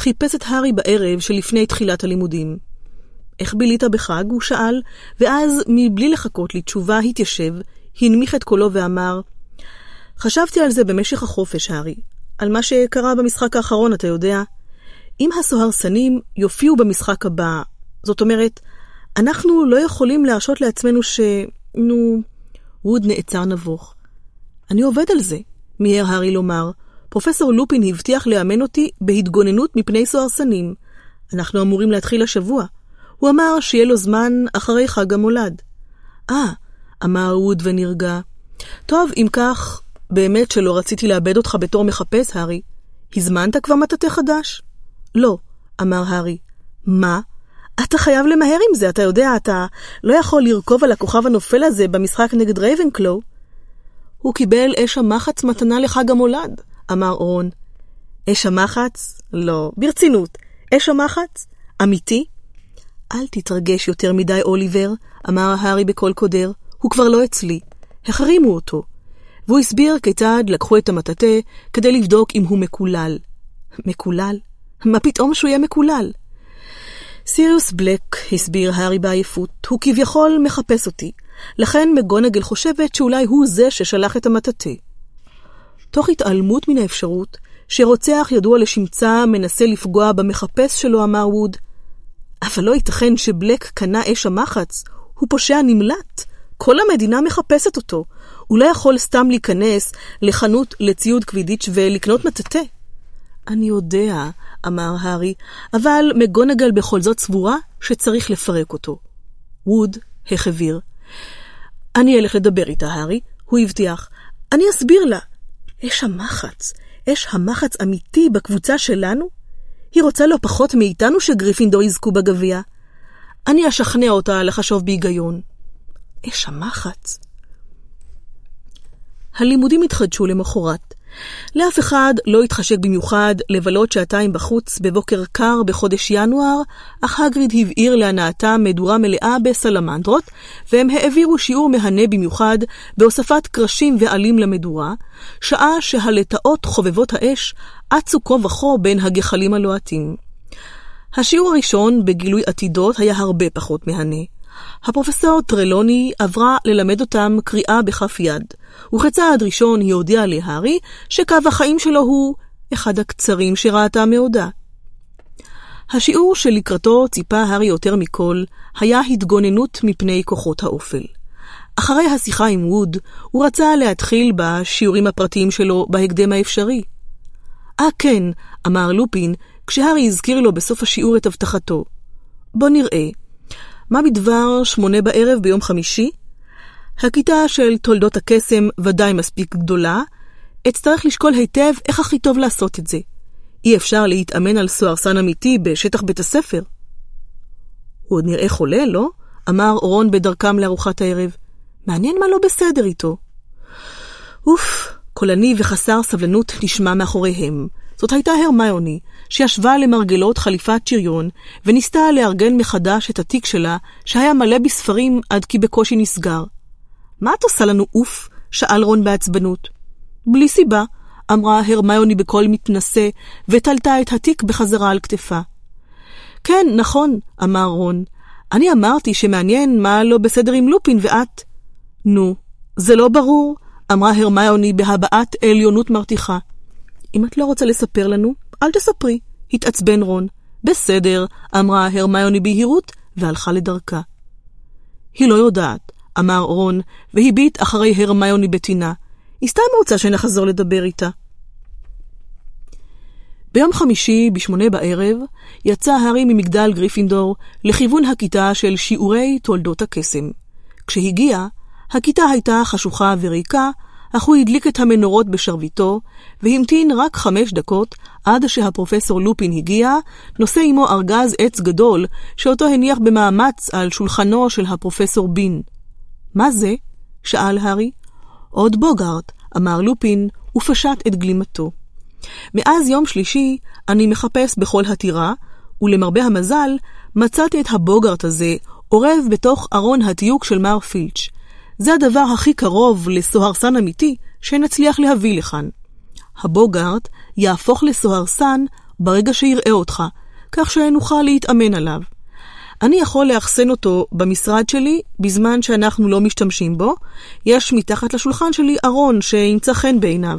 חיפש את הארי בערב שלפני תחילת הלימודים. איך בילית בחג? הוא שאל, ואז, מבלי לחכות לתשובה, התיישב, הנמיך את קולו ואמר, חשבתי על זה במשך החופש, הארי. על מה שקרה במשחק האחרון, אתה יודע. אם הסוהרסנים יופיעו במשחק הבא, זאת אומרת, אנחנו לא יכולים להרשות לעצמנו ש... נו... ווד נעצר נבוך. אני עובד על זה, מיהר הארי לומר. פרופסור לופין הבטיח לאמן אותי בהתגוננות מפני סוהרסנים. אנחנו אמורים להתחיל השבוע. הוא אמר שיהיה לו זמן אחרי חג המולד. אה, אמר ווד ונרגע. טוב, אם כך, באמת שלא רציתי לאבד אותך בתור מחפש, הארי. הזמנת כבר מטאטא חדש? לא, אמר הארי. מה? אתה חייב למהר עם זה, אתה יודע, אתה לא יכול לרכוב על הכוכב הנופל הזה במשחק נגד רייבנקלו. הוא קיבל אש המחץ מתנה לחג המולד, אמר רון. אש המחץ? לא, ברצינות. אש המחץ? אמיתי? אל תתרגש יותר מדי, אוליבר, אמר הארי בקול קודר. הוא כבר לא אצלי. החרימו אותו. והוא הסביר כיצד לקחו את המטאטא כדי לבדוק אם הוא מקולל. מקולל? מה פתאום שהוא יהיה מקולל? סיריוס בלק, הסביר הארי בעייפות, הוא כביכול מחפש אותי. לכן מגונגל חושבת שאולי הוא זה ששלח את המטאטא. תוך התעלמות מן האפשרות שרוצח ידוע לשמצה מנסה לפגוע במחפש שלו, אמר ווד. אבל לא ייתכן שבלק קנה אש המחץ, הוא פושע נמלט. כל המדינה מחפשת אותו. הוא לא יכול סתם להיכנס לחנות לציוד קווידיץ' ולקנות מטאטא. אני יודע, אמר הארי, אבל מגונגל בכל זאת סבורה שצריך לפרק אותו. ווד החביר. אני אלך לדבר איתה, הארי, הוא הבטיח. אני אסביר לה. אש המחץ, אש המחץ אמיתי בקבוצה שלנו? היא רוצה לא פחות מאיתנו שגריפינדור יזכו בגביע. אני אשכנע אותה לחשוב בהיגיון. אש המחץ. הלימודים התחדשו למחרת. לאף אחד לא התחשק במיוחד לבלות שעתיים בחוץ בבוקר קר בחודש ינואר, אך הגריד הבעיר להנאתם מדורה מלאה בסלמנדרות, והם העבירו שיעור מהנה במיוחד בהוספת קרשים ועלים למדורה, שעה שהלטאות חובבות האש אצו כה וכה בין הגחלים הלוהטים. השיעור הראשון בגילוי עתידות היה הרבה פחות מהנה. הפרופסור טרלוני עברה ללמד אותם קריאה בכף יד, וכצעד ראשון היא הודיעה להארי שקו החיים שלו הוא אחד הקצרים שראתה מעודה. השיעור שלקראתו ציפה הארי יותר מכל, היה התגוננות מפני כוחות האופל. אחרי השיחה עם ווד, הוא רצה להתחיל בשיעורים הפרטיים שלו בהקדם האפשרי. אה כן, אמר לופין, כשהארי הזכיר לו בסוף השיעור את הבטחתו. בוא נראה, מה בדבר שמונה בערב ביום חמישי? הכיתה של תולדות הקסם ודאי מספיק גדולה, אצטרך לשקול היטב איך הכי טוב לעשות את זה. אי אפשר להתאמן על סוהרסן אמיתי בשטח בית הספר. הוא עוד נראה חולה, לא? אמר רון בדרכם לארוחת הערב. מעניין מה לא בסדר איתו. אוף, קולני וחסר סבלנות נשמע מאחוריהם. זאת הייתה הרמיוני, שישבה למרגלות חליפת שריון, וניסתה לארגן מחדש את התיק שלה, שהיה מלא בספרים עד כי בקושי נסגר. מה את עושה לנו אוף? שאל רון בעצבנות. בלי סיבה, אמרה הרמיוני בקול מתנשא, ותלתה את התיק בחזרה על כתפה. כן, נכון, אמר רון. אני אמרתי שמעניין מה לא בסדר עם לופין ואת. נו, זה לא ברור, אמרה הרמיוני בהבעת עליונות מרתיחה. אם את לא רוצה לספר לנו, אל תספרי, התעצבן רון. בסדר, אמרה הרמיוני ביהירות, והלכה לדרכה. היא לא יודעת, אמר רון, והביט אחרי הרמיוני בטינה. היא סתם רוצה שנחזור לדבר איתה. ביום חמישי, בשמונה בערב, יצא הארי ממגדל גריפינדור לכיוון הכיתה של שיעורי תולדות הקסם. כשהגיע, הכיתה הייתה חשוכה וריקה, אך הוא הדליק את המנורות בשרביטו, והמתין רק חמש דקות עד שהפרופסור לופין הגיע, נושא עמו ארגז עץ גדול, שאותו הניח במאמץ על שולחנו של הפרופסור בין. מה זה? שאל הארי. עוד בוגארט, אמר לופין, ופשט את גלימתו. מאז יום שלישי אני מחפש בכל הטירה, ולמרבה המזל, מצאתי את הבוגארט הזה אורב בתוך ארון התיוק של מר פילץ'. זה הדבר הכי קרוב לסוהרסן אמיתי שנצליח להביא לכאן. הבוגארט יהפוך לסוהרסן ברגע שיראה אותך, כך שנוכל להתאמן עליו. אני יכול לאחסן אותו במשרד שלי בזמן שאנחנו לא משתמשים בו. יש מתחת לשולחן שלי ארון שימצא חן בעיניו.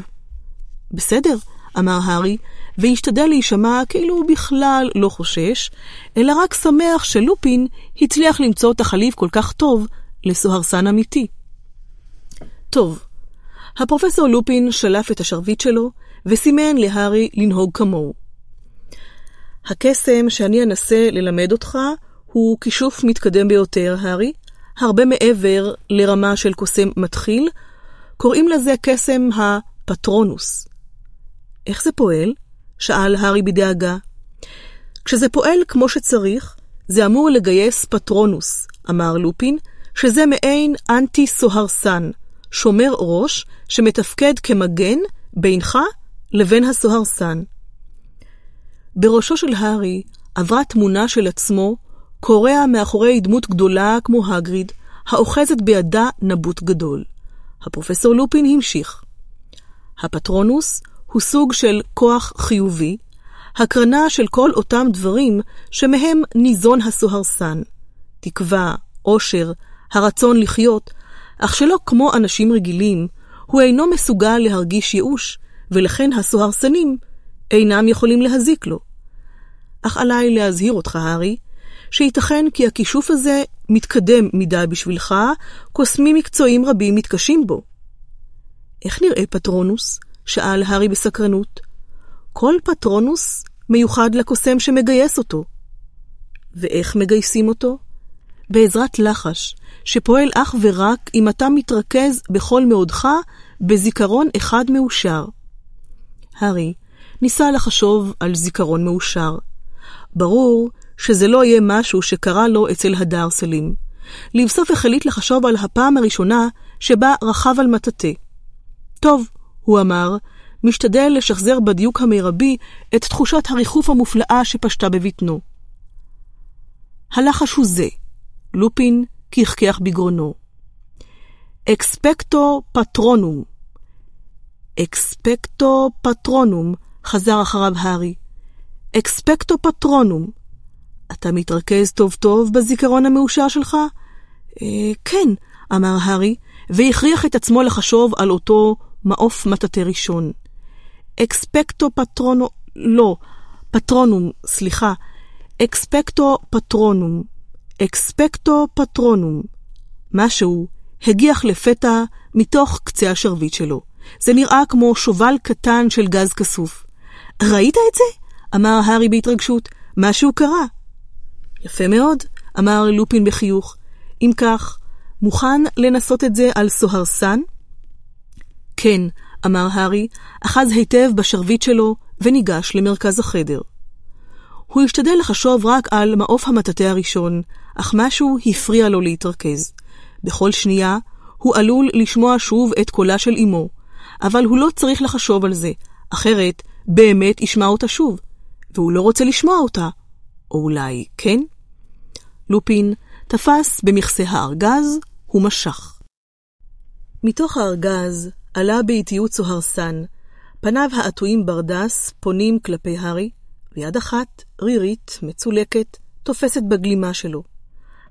בסדר, אמר הארי, והשתדל להישמע כאילו הוא בכלל לא חושש, אלא רק שמח שלופין הצליח למצוא תחליף כל כך טוב לסוהרסן אמיתי. טוב, הפרופסור לופין שלף את השרביט שלו וסימן להארי לנהוג כמוהו. הקסם שאני אנסה ללמד אותך הוא כישוף מתקדם ביותר, הארי, הרבה מעבר לרמה של קוסם מתחיל, קוראים לזה קסם הפטרונוס. איך זה פועל? שאל הארי בדאגה. כשזה פועל כמו שצריך, זה אמור לגייס פטרונוס, אמר לופין, שזה מעין אנטי סוהרסן, שומר ראש שמתפקד כמגן בינך לבין הסוהרסן. בראשו של הארי עברה תמונה של עצמו, קורע מאחורי דמות גדולה כמו הגריד, האוחזת בידה נבוט גדול. הפרופסור לופין המשיך. הפטרונוס הוא סוג של כוח חיובי, הקרנה של כל אותם דברים שמהם ניזון הסוהרסן. תקווה, עושר, הרצון לחיות, אך שלא כמו אנשים רגילים, הוא אינו מסוגל להרגיש ייאוש, ולכן הסוהרסנים אינם יכולים להזיק לו. אך עליי להזהיר אותך, הארי, שייתכן כי הכישוף הזה מתקדם מדי בשבילך, קוסמים מקצועיים רבים מתקשים בו. איך נראה פטרונוס? שאל הארי בסקרנות. כל פטרונוס מיוחד לקוסם שמגייס אותו. ואיך מגייסים אותו? בעזרת לחש, שפועל אך ורק אם אתה מתרכז בכל מאודך בזיכרון אחד מאושר. הארי ניסה לחשוב על זיכרון מאושר. ברור שזה לא יהיה משהו שקרה לו אצל הדר סלים. לבסוף החליט לחשוב על הפעם הראשונה שבה רכב על מטאטא. טוב, הוא אמר, משתדל לשחזר בדיוק המרבי את תחושת הריחוף המופלאה שפשטה בבטנו. הלחש הוא זה, לופין כחכח בגרונו. אקספקטו פטרונום. אקספקטו פטרונום, חזר אחריו הארי. אקספקטו פטרונום. אתה מתרכז טוב טוב בזיכרון המאושר שלך? אה, כן, אמר הארי, והכריח את עצמו לחשוב על אותו מעוף מטאטא ראשון. אקספקטו פטרונו... לא, פטרונום, סליחה. אקספקטו פטרונום. אקספקטו פטרונום. משהו הגיח לפתע מתוך קצה השרביט שלו. זה נראה כמו שובל קטן של גז כסוף. ראית את זה? אמר הארי בהתרגשות. משהו קרה. יפה מאוד, אמר לופין בחיוך. אם כך, מוכן לנסות את זה על סוהרסן? כן, אמר הארי, אחז היטב בשרביט שלו וניגש למרכז החדר. הוא השתדל לחשוב רק על מעוף המטאטא הראשון, אך משהו הפריע לו להתרכז. בכל שנייה הוא עלול לשמוע שוב את קולה של אמו, אבל הוא לא צריך לחשוב על זה, אחרת באמת ישמע אותה שוב, והוא לא רוצה לשמוע אותה. או אולי כן? לופין תפס במכסה הארגז ומשך. מתוך הארגז עלה באיטיות סוהרסן, פניו העטויים ברדס פונים כלפי הארי, ויד אחת, רירית, מצולקת, תופסת בגלימה שלו.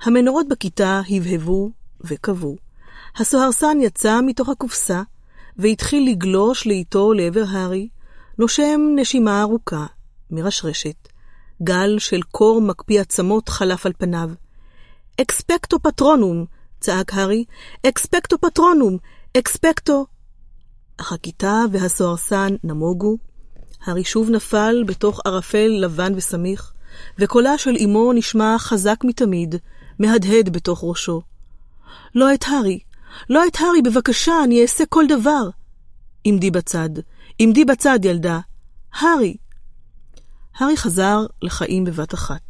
המנורות בכיתה הבהבו וקבעו. הסוהרסן יצא מתוך הקופסה, והתחיל לגלוש לאיתו לעבר הארי, נושם נשימה ארוכה, מרשרשת. גל של קור מקפיא עצמות חלף על פניו. אקספקטו פטרונום! צעק הארי. אקספקטו פטרונום! אקספקטו! אך הכיתה והסוהרסן נמוגו. הארי שוב נפל בתוך ערפל לבן וסמיך, וקולה של אמו נשמע חזק מתמיד, מהדהד בתוך ראשו. לא את הארי, לא את הארי, בבקשה, אני אעשה כל דבר. עמדי בצד, עמדי בצד, ילדה. הארי. הארי חזר לחיים בבת אחת.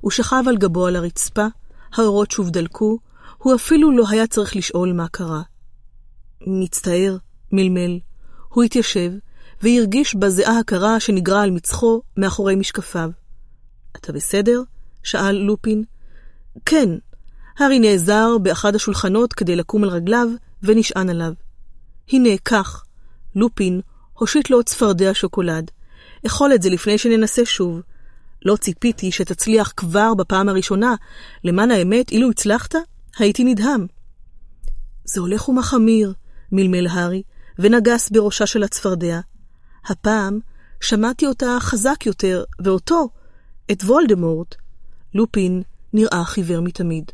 הוא שכב על גבו על הרצפה, האורות שוב דלקו, הוא אפילו לא היה צריך לשאול מה קרה. מצטער, מלמל. הוא התיישב, והרגיש בזיעה הקרה שנגרה על מצחו מאחורי משקפיו. אתה בסדר? שאל לופין. כן. הארי נעזר באחד השולחנות כדי לקום על רגליו, ונשען עליו. הנה, קח. לופין הושיט לו צפרדע שוקולד. אכול את זה לפני שננסה שוב. לא ציפיתי שתצליח כבר בפעם הראשונה. למען האמת, אילו הצלחת, הייתי נדהם. זה הולך ומחמיר, מלמל הארי, ונגס בראשה של הצפרדע. הפעם שמעתי אותה חזק יותר, ואותו, את וולדמורט. לופין נראה חיוור מתמיד.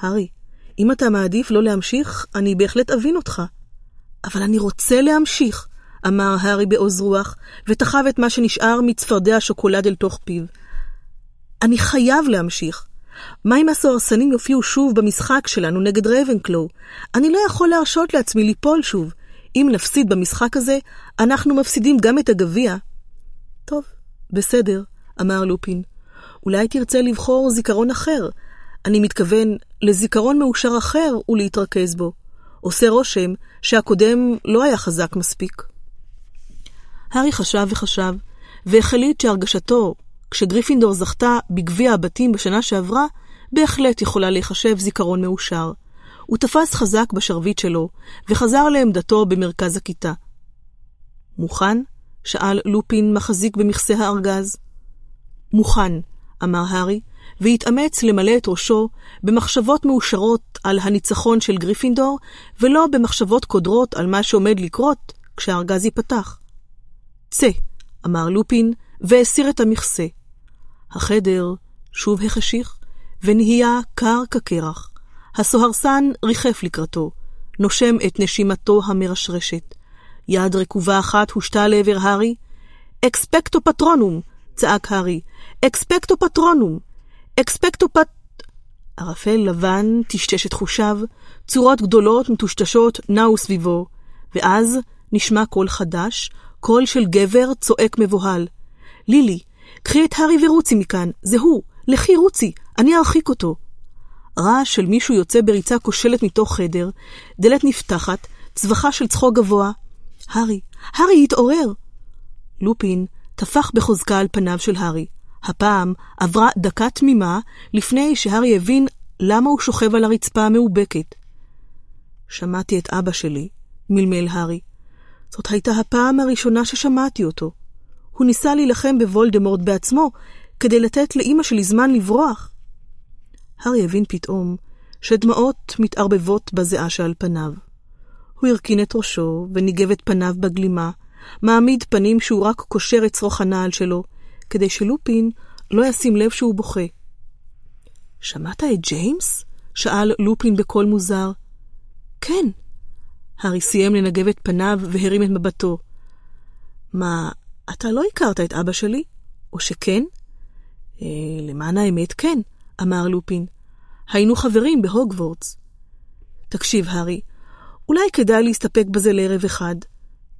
הארי, אם אתה מעדיף לא להמשיך, אני בהחלט אבין אותך. אבל אני רוצה להמשיך, אמר הארי בעוז רוח, ותחב את מה שנשאר מצפרדע השוקולד אל תוך פיו. אני חייב להמשיך. מה אם הסוהרסנים יופיעו שוב במשחק שלנו נגד רייבנקלו? אני לא יכול להרשות לעצמי ליפול שוב. אם נפסיד במשחק הזה, אנחנו מפסידים גם את הגביע. טוב, בסדר, אמר לופין. אולי תרצה לבחור זיכרון אחר. אני מתכוון לזיכרון מאושר אחר ולהתרכז בו. עושה רושם שהקודם לא היה חזק מספיק. הארי חשב וחשב, והחליט שהרגשתו, כשגריפינדור זכתה בגביע הבתים בשנה שעברה, בהחלט יכולה להיחשב זיכרון מאושר. הוא תפס חזק בשרביט שלו, וחזר לעמדתו במרכז הכיתה. מוכן? שאל לופין מחזיק במכסה הארגז. מוכן, אמר הארי, והתאמץ למלא את ראשו במחשבות מאושרות על הניצחון של גריפינדור, ולא במחשבות קודרות על מה שעומד לקרות כשהארגז ייפתח. צא, אמר לופין, והסיר את המכסה. החדר שוב החשיך, ונהיה קר כקרח. הסוהרסן ריחף לקראתו, נושם את נשימתו המרשרשת. יד רקובה אחת הושתה לעבר הארי. אקספקטו פטרונום! צעק הארי. אקספקטו פטרונום! אקספקטו פט... ערפל לבן טשטש את חושיו, צורות גדולות מטושטשות נעו סביבו, ואז נשמע קול חדש, קול של גבר צועק מבוהל. לילי, קחי את הארי ורוצי מכאן, זה הוא, לכי רוצי, אני ארחיק אותו. רעש של מישהו יוצא בריצה כושלת מתוך חדר, דלת נפתחת, צווחה של צחוק גבוה. הארי, הארי, התעורר! לופין טפח בחוזקה על פניו של הארי. הפעם עברה דקה תמימה לפני שהארי הבין למה הוא שוכב על הרצפה המאובקת. שמעתי את אבא שלי, מלמל הארי. זאת הייתה הפעם הראשונה ששמעתי אותו. הוא ניסה להילחם בוולדמורט בעצמו, כדי לתת לאימא שלי זמן לברוח. הארי הבין פתאום שדמעות מתערבבות בזיעה שעל פניו. הוא הרכין את ראשו וניגב את פניו בגלימה, מעמיד פנים שהוא רק קושר את שרוך הנעל שלו, כדי שלופין לא ישים לב שהוא בוכה. שמעת את ג'יימס? שאל לופין בקול מוזר. כן. הארי סיים לנגב את פניו והרים את מבטו. מה, אתה לא הכרת את אבא שלי? או שכן? אה, למען האמת, כן, אמר לופין. היינו חברים בהוגוורטס. תקשיב, הארי, אולי כדאי להסתפק בזה לערב אחד.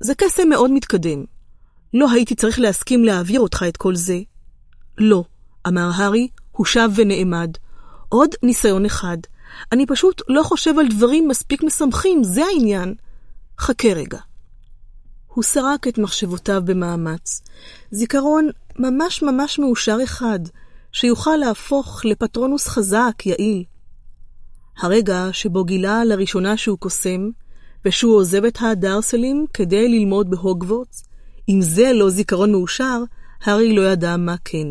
זה קסם מאוד מתקדם. לא הייתי צריך להסכים להעביר אותך את כל זה. לא, אמר הארי, הוא שב ונעמד. עוד ניסיון אחד. אני פשוט לא חושב על דברים מספיק משמחים, זה העניין. חכה רגע. הוא סרק את מחשבותיו במאמץ. זיכרון ממש ממש מאושר אחד, שיוכל להפוך לפטרונוס חזק, יעיל. הרגע שבו גילה לראשונה שהוא קוסם, ושהוא עוזב את הדרסלים כדי ללמוד בהוגוורטס, אם זה לא זיכרון מאושר, הארי לא ידע מה כן.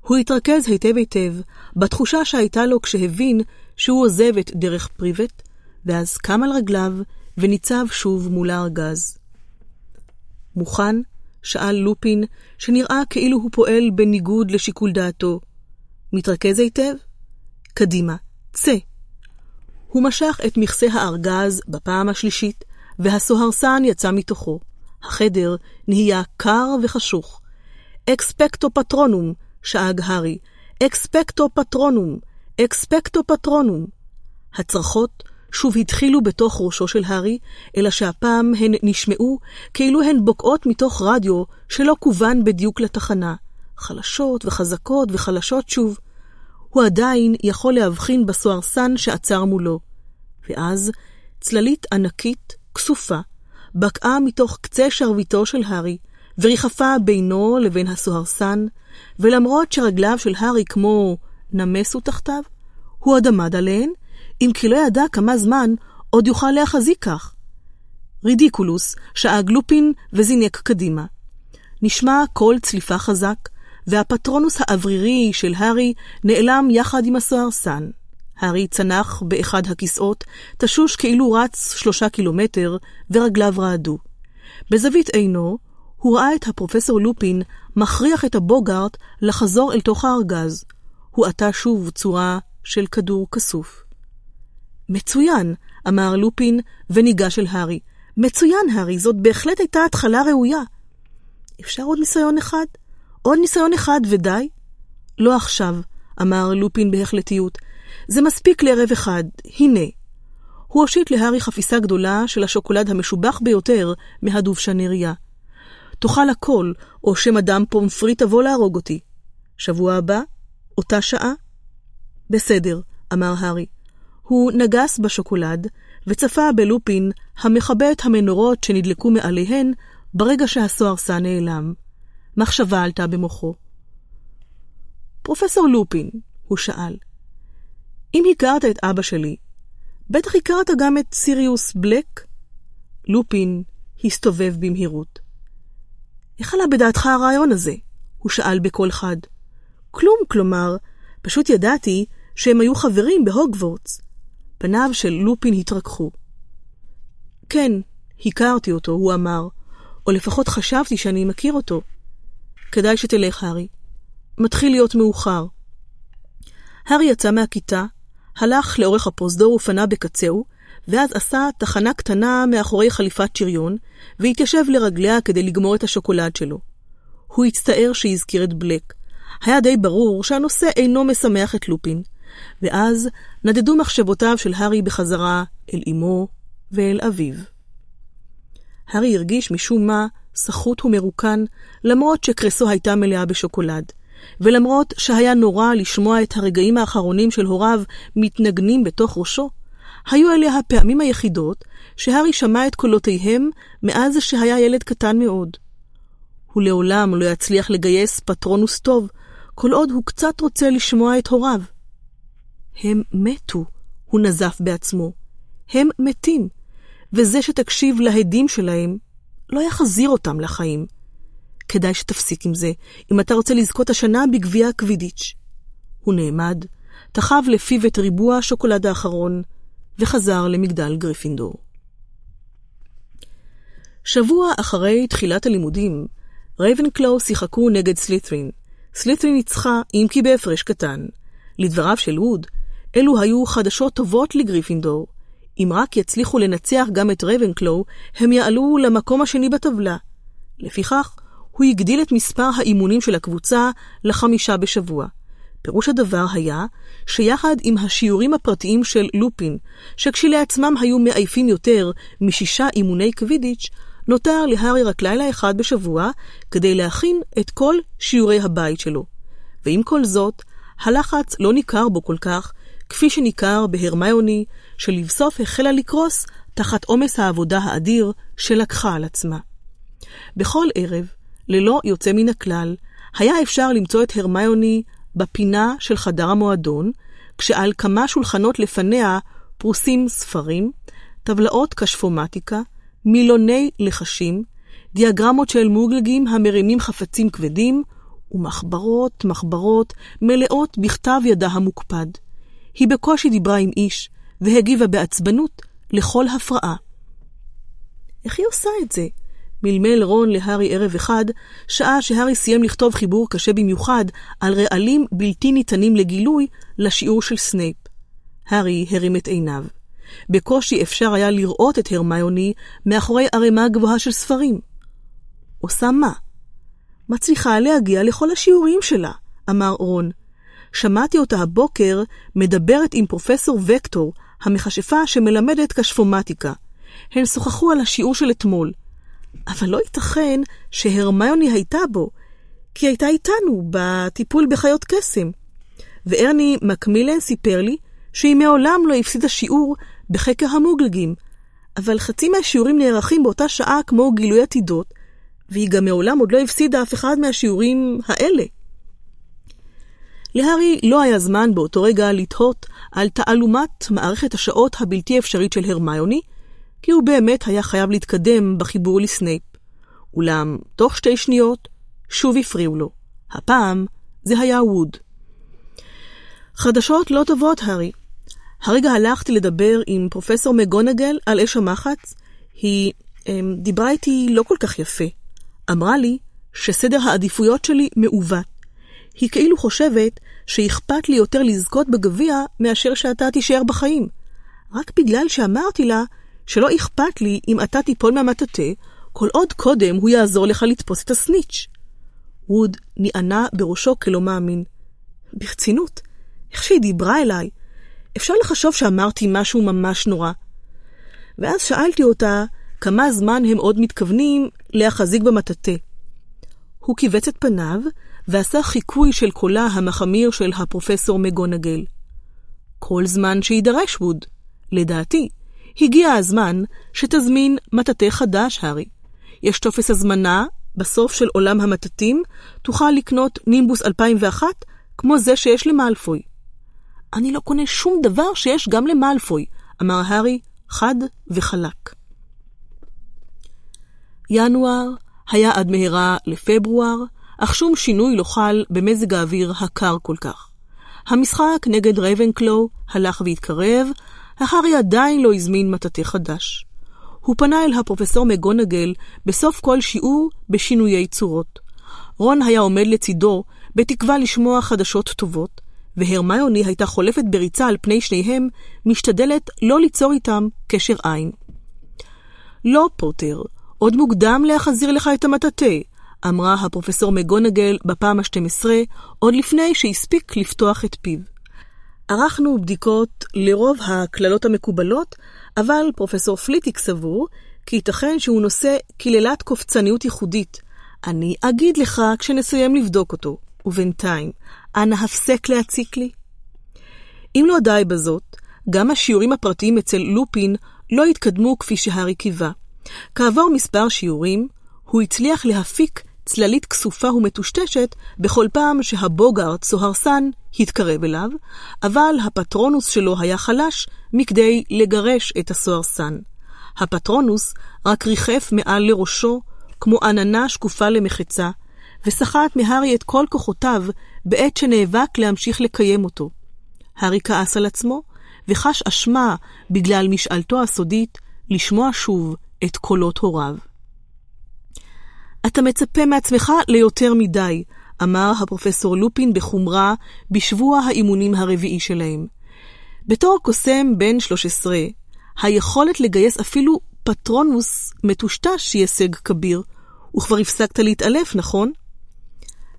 הוא התרכז היטב היטב בתחושה שהייתה לו כשהבין שהוא עוזב את דרך פריבט, ואז קם על רגליו וניצב שוב מול הארגז. מוכן? שאל לופין, שנראה כאילו הוא פועל בניגוד לשיקול דעתו. מתרכז היטב? קדימה, צא. הוא משך את מכסה הארגז בפעם השלישית, והסוהרסן יצא מתוכו. החדר נהיה קר וחשוך. אקספקטו פטרונום, שאג הארי. אקספקטו פטרונום, אקספקטו פטרונום. הצרחות שוב התחילו בתוך ראשו של הארי, אלא שהפעם הן נשמעו כאילו הן בוקעות מתוך רדיו שלא כוון בדיוק לתחנה. חלשות וחזקות וחלשות שוב. הוא עדיין יכול להבחין בסוהרסן שעצר מולו. ואז צללית ענקית, כסופה, בקעה מתוך קצה שרביטו של הארי, וריחפה בינו לבין הסוהרסן, ולמרות שרגליו של הארי כמו נמסו תחתיו, הוא עוד עמד עליהן, אם כי לא ידע כמה זמן עוד יוכל להחזיק כך. רידיקולוס, שאג לופין וזינק קדימה. נשמע קול צליפה חזק, והפטרונוס האוורירי של הארי נעלם יחד עם הסוהרסן. הארי צנח באחד הכיסאות, תשוש כאילו רץ שלושה קילומטר, ורגליו רעדו. בזווית עינו, הוא ראה את הפרופסור לופין מכריח את הבוגארט לחזור אל תוך הארגז. הוא עטה שוב צורה של כדור כסוף. מצוין, אמר לופין וניגש אל הארי. מצוין, הארי, זאת בהחלט הייתה התחלה ראויה. אפשר עוד ניסיון אחד? עוד ניסיון אחד ודי? לא עכשיו, אמר לופין בהחלטיות. זה מספיק לערב אחד, הנה. הוא הושיט להארי חפיסה גדולה של השוקולד המשובח ביותר מהדובשנריה. תאכל הכל, או שמא דם פומפרי תבוא להרוג אותי. שבוע הבא? אותה שעה? בסדר, אמר הארי. הוא נגס בשוקולד, וצפה בלופין המכבה את המנורות שנדלקו מעליהן ברגע שהסוהרסה נעלם. מחשבה עלתה במוחו. פרופסור לופין, הוא שאל, אם הכרת את אבא שלי, בטח הכרת גם את סיריוס בלק? לופין הסתובב במהירות. איך עלה בדעתך הרעיון הזה? הוא שאל בקול חד. כלום, כלומר, פשוט ידעתי שהם היו חברים בהוגוורטס. פניו של לופין התרככו. כן, הכרתי אותו, הוא אמר, או לפחות חשבתי שאני מכיר אותו. כדאי שתלך, הארי. מתחיל להיות מאוחר. הארי יצא מהכיתה, הלך לאורך הפרוזדור ופנה בקצהו, ואז עשה תחנה קטנה מאחורי חליפת שריון, והתיישב לרגליה כדי לגמור את השוקולד שלו. הוא הצטער שהזכיר את בלק. היה די ברור שהנושא אינו משמח את לופין, ואז נדדו מחשבותיו של הארי בחזרה אל אמו ואל אביו. הארי הרגיש משום מה סחוט ומרוקן, למרות שקרסו הייתה מלאה בשוקולד, ולמרות שהיה נורא לשמוע את הרגעים האחרונים של הוריו מתנגנים בתוך ראשו, היו אלה הפעמים היחידות שהארי שמע את קולותיהם מאז שהיה ילד קטן מאוד. הוא לעולם לא יצליח לגייס פטרונוס טוב, כל עוד הוא קצת רוצה לשמוע את הוריו. הם מתו, הוא נזף בעצמו. הם מתים, וזה שתקשיב להדים שלהם לא יחזיר אותם לחיים. כדאי שתפסיק עם זה, אם אתה רוצה לזכות השנה בגביע הקווידיץ'. הוא נעמד, תחב לפיו את ריבוע השוקולד האחרון, וחזר למגדל גריפינדור. שבוע אחרי תחילת הלימודים, רייבנקלו שיחקו נגד סלית'רין. סלית'רין ניצחה, אם כי בהפרש קטן. לדבריו של ווד, אלו היו חדשות טובות לגריפינדור. אם רק יצליחו לנצח גם את רייבנקלו, הם יעלו למקום השני בטבלה. לפיכך, הוא הגדיל את מספר האימונים של הקבוצה לחמישה בשבוע. פירוש הדבר היה שיחד עם השיעורים הפרטיים של לופין, שכשלעצמם היו מעייפים יותר משישה אימוני קווידיץ', נותר להארי רק לילה אחד בשבוע כדי להכין את כל שיעורי הבית שלו. ועם כל זאת, הלחץ לא ניכר בו כל כך, כפי שניכר בהרמיוני, שלבסוף החלה לקרוס תחת עומס העבודה האדיר שלקחה על עצמה. בכל ערב, ללא יוצא מן הכלל, היה אפשר למצוא את הרמיוני בפינה של חדר המועדון, כשעל כמה שולחנות לפניה פרוסים ספרים, טבלאות כשפומטיקה, מילוני לחשים, דיאגרמות של מוגלגים המרימים חפצים כבדים, ומחברות, מחברות, מלאות בכתב ידה המוקפד. היא בקושי דיברה עם איש, והגיבה בעצבנות לכל הפרעה. איך היא עושה את זה? מלמל רון להארי ערב אחד, שעה שהארי סיים לכתוב חיבור קשה במיוחד על רעלים בלתי ניתנים לגילוי לשיעור של סנייפ. הארי הרים את עיניו. בקושי אפשר היה לראות את הרמיוני מאחורי ערימה גבוהה של ספרים. עושה מה? מצליחה להגיע לכל השיעורים שלה, אמר רון. שמעתי אותה הבוקר מדברת עם פרופסור וקטור, המכשפה שמלמדת כשפומטיקה. הן שוחחו על השיעור של אתמול. אבל לא ייתכן שהרמיוני הייתה בו, כי הייתה איתנו בטיפול בחיות קסם. וארני מקמילן סיפר לי שהיא מעולם לא הפסידה שיעור בחקר המוגלגים, אבל חצי מהשיעורים נערכים באותה שעה כמו גילוי עתידות, והיא גם מעולם עוד לא הפסידה אף אחד מהשיעורים האלה. להארי לא היה זמן באותו רגע לתהות על תעלומת מערכת השעות הבלתי אפשרית של הרמיוני, כי הוא באמת היה חייב להתקדם בחיבור לסנייפ. אולם, תוך שתי שניות, שוב הפריעו לו. הפעם זה היה ווד. חדשות לא טובות, הארי. הרגע הלכתי לדבר עם פרופסור מגונגל על אש המחץ. היא הם, אמ, דיברה איתי לא כל כך יפה. אמרה לי שסדר העדיפויות שלי מעוות. היא כאילו חושבת שאכפת לי יותר לזכות בגביע מאשר שאתה תישאר בחיים. רק בגלל שאמרתי לה שלא אכפת לי אם אתה תיפול מהמטאטה, כל עוד קודם הוא יעזור לך לתפוס את הסניץ'. ווד נענה בראשו כלא מאמין. ברצינות, איך שהיא דיברה אליי, אפשר לחשוב שאמרתי משהו ממש נורא. ואז שאלתי אותה כמה זמן הם עוד מתכוונים להחזיק במטאטה. הוא כיווץ את פניו ועשה חיקוי של קולה המחמיר של הפרופסור מגונגל. כל זמן שידרש ווד. לדעתי, הגיע הזמן שתזמין מטאטה חדש, הארי. יש טופס הזמנה בסוף של עולם המטאטים, תוכל לקנות נימבוס 2001 כמו זה שיש למאלפוי. אני לא קונה שום דבר שיש גם למאלפוי, אמר הארי חד וחלק. ינואר היה עד מהרה לפברואר, אך שום שינוי לא חל במזג האוויר הקר כל כך. המשחק נגד רייבנקלו הלך והתקרב, הארי עדיין לא הזמין מטאטה חדש. הוא פנה אל הפרופסור מגונגל בסוף כל שיעור בשינויי צורות. רון היה עומד לצידו, בתקווה לשמוע חדשות טובות, והרמיוני הייתה חולפת בריצה על פני שניהם, משתדלת לא ליצור איתם קשר עין. לא, פוטר, עוד מוקדם להחזיר לך את המטאטה, אמרה הפרופסור מגונגל בפעם ה-12, עוד לפני שהספיק לפתוח את פיו. ערכנו בדיקות לרוב הקללות המקובלות, אבל פרופסור פליטיק סבור כי ייתכן שהוא נושא קללת קופצניות ייחודית. אני אגיד לך כשנסיים לבדוק אותו, ובינתיים, אנא הפסק להציק לי. אם לא די בזאת, גם השיעורים הפרטיים אצל לופין לא התקדמו כפי שהארי קיווה. כעבור מספר שיעורים, הוא הצליח להפיק צללית כסופה ומטושטשת בכל פעם שהבוגארט סוהרסן התקרב אליו, אבל הפטרונוס שלו היה חלש מכדי לגרש את הסוהרסן. הפטרונוס רק ריחף מעל לראשו כמו עננה שקופה למחצה, וסחט מהארי את כל כוחותיו בעת שנאבק להמשיך לקיים אותו. הארי כעס על עצמו, וחש אשמה בגלל משאלתו הסודית לשמוע שוב את קולות הוריו. אתה מצפה מעצמך ליותר מדי, אמר הפרופסור לופין בחומרה בשבוע האימונים הרביעי שלהם. בתור קוסם בן 13, היכולת לגייס אפילו פטרונוס מטושטש היא הישג כביר, וכבר הפסקת להתעלף, נכון?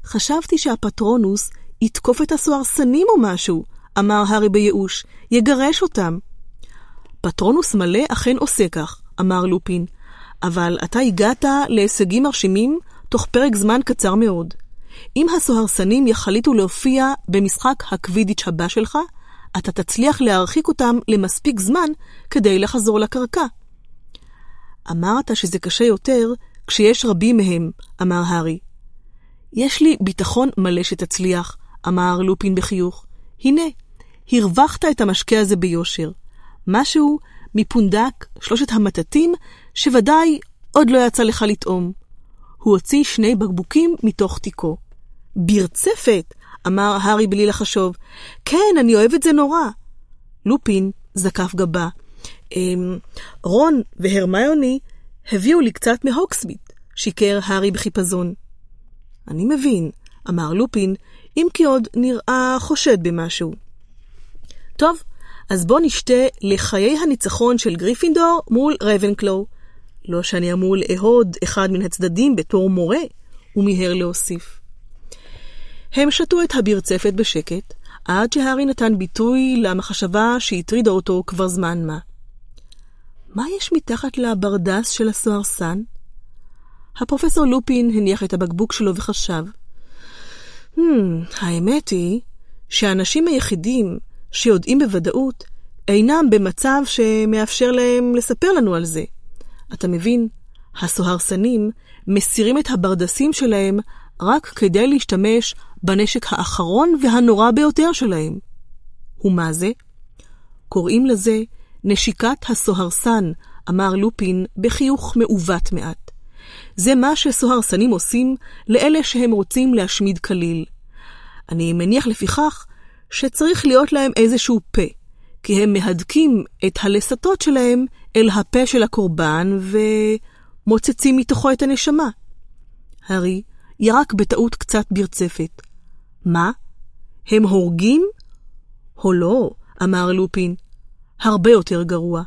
חשבתי שהפטרונוס יתקוף את הסוהרסנים או משהו, אמר הארי בייאוש, יגרש אותם. פטרונוס מלא אכן עושה כך, אמר לופין, אבל אתה הגעת להישגים מרשימים תוך פרק זמן קצר מאוד. אם הסוהרסנים יחליטו להופיע במשחק הקווידיץ' הבא שלך, אתה תצליח להרחיק אותם למספיק זמן כדי לחזור לקרקע. אמרת שזה קשה יותר כשיש רבים מהם, אמר הארי. יש לי ביטחון מלא שתצליח, אמר לופין בחיוך. הנה, הרווחת את המשקה הזה ביושר. משהו מפונדק שלושת המטטים שוודאי עוד לא יצא לך לטעום. הוא הוציא שני בקבוקים מתוך תיקו. ברצפת, אמר הארי בלי לחשוב. כן, אני אוהב את זה נורא. לופין זקף גבה. אמ, רון והרמיוני הביאו לי קצת מהוקסמית, שיקר הארי בחיפזון. אני מבין, אמר לופין, אם כי עוד נראה חושד במשהו. טוב, אז בוא נשתה לחיי הניצחון של גריפינדור מול רבנקלו. לא שאני אמור לאהוד אחד מן הצדדים בתור מורה, הוא מיהר להוסיף. הם שתו את הברצפת בשקט, עד שהארי נתן ביטוי למחשבה שהטרידה אותו כבר זמן מה. מה יש מתחת לברדס של הסוהרסן? הפרופסור לופין הניח את הבקבוק שלו וחשב. Hmm, האמת היא שהאנשים היחידים שיודעים בוודאות אינם במצב שמאפשר להם לספר לנו על זה. אתה מבין, הסוהרסנים מסירים את הברדסים שלהם רק כדי להשתמש בנשק האחרון והנורא ביותר שלהם. ומה זה? קוראים לזה נשיקת הסוהרסן, אמר לופין בחיוך מעוות מעט. זה מה שסוהרסנים עושים לאלה שהם רוצים להשמיד כליל. אני מניח לפיכך שצריך להיות להם איזשהו פה, כי הם מהדקים את הלסתות שלהם אל הפה של הקורבן ומוצצים מתוכו את הנשמה. הארי ירק בטעות קצת ברצפת. מה? הם הורגים? או לא, אמר לופין. הרבה יותר גרוע.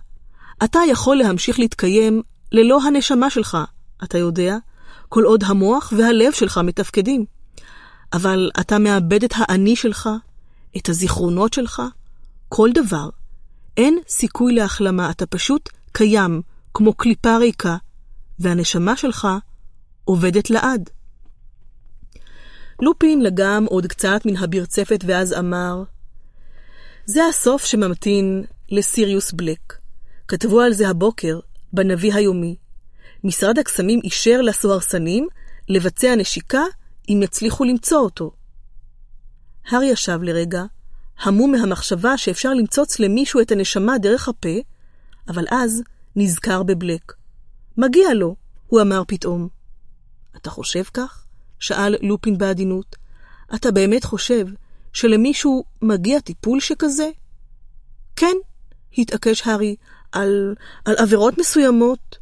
אתה יכול להמשיך להתקיים ללא הנשמה שלך, אתה יודע, כל עוד המוח והלב שלך מתפקדים. אבל אתה מאבד את האני שלך, את הזיכרונות שלך, כל דבר. אין סיכוי להחלמה, אתה פשוט קיים, כמו קליפה ריקה, והנשמה שלך עובדת לעד. לופין לגם עוד קצת מן הברצפת ואז אמר, זה הסוף שממתין לסיריוס בלק. כתבו על זה הבוקר, בנביא היומי. משרד הקסמים אישר לסוהרסנים לבצע נשיקה אם יצליחו למצוא אותו. הר ישב לרגע, המום מהמחשבה שאפשר למצוץ למישהו את הנשמה דרך הפה, אבל אז נזכר בבלק. מגיע לו, הוא אמר פתאום. אתה חושב כך? שאל לופין בעדינות. אתה באמת חושב שלמישהו מגיע טיפול שכזה? כן, התעקש הארי, על, על עבירות מסוימות.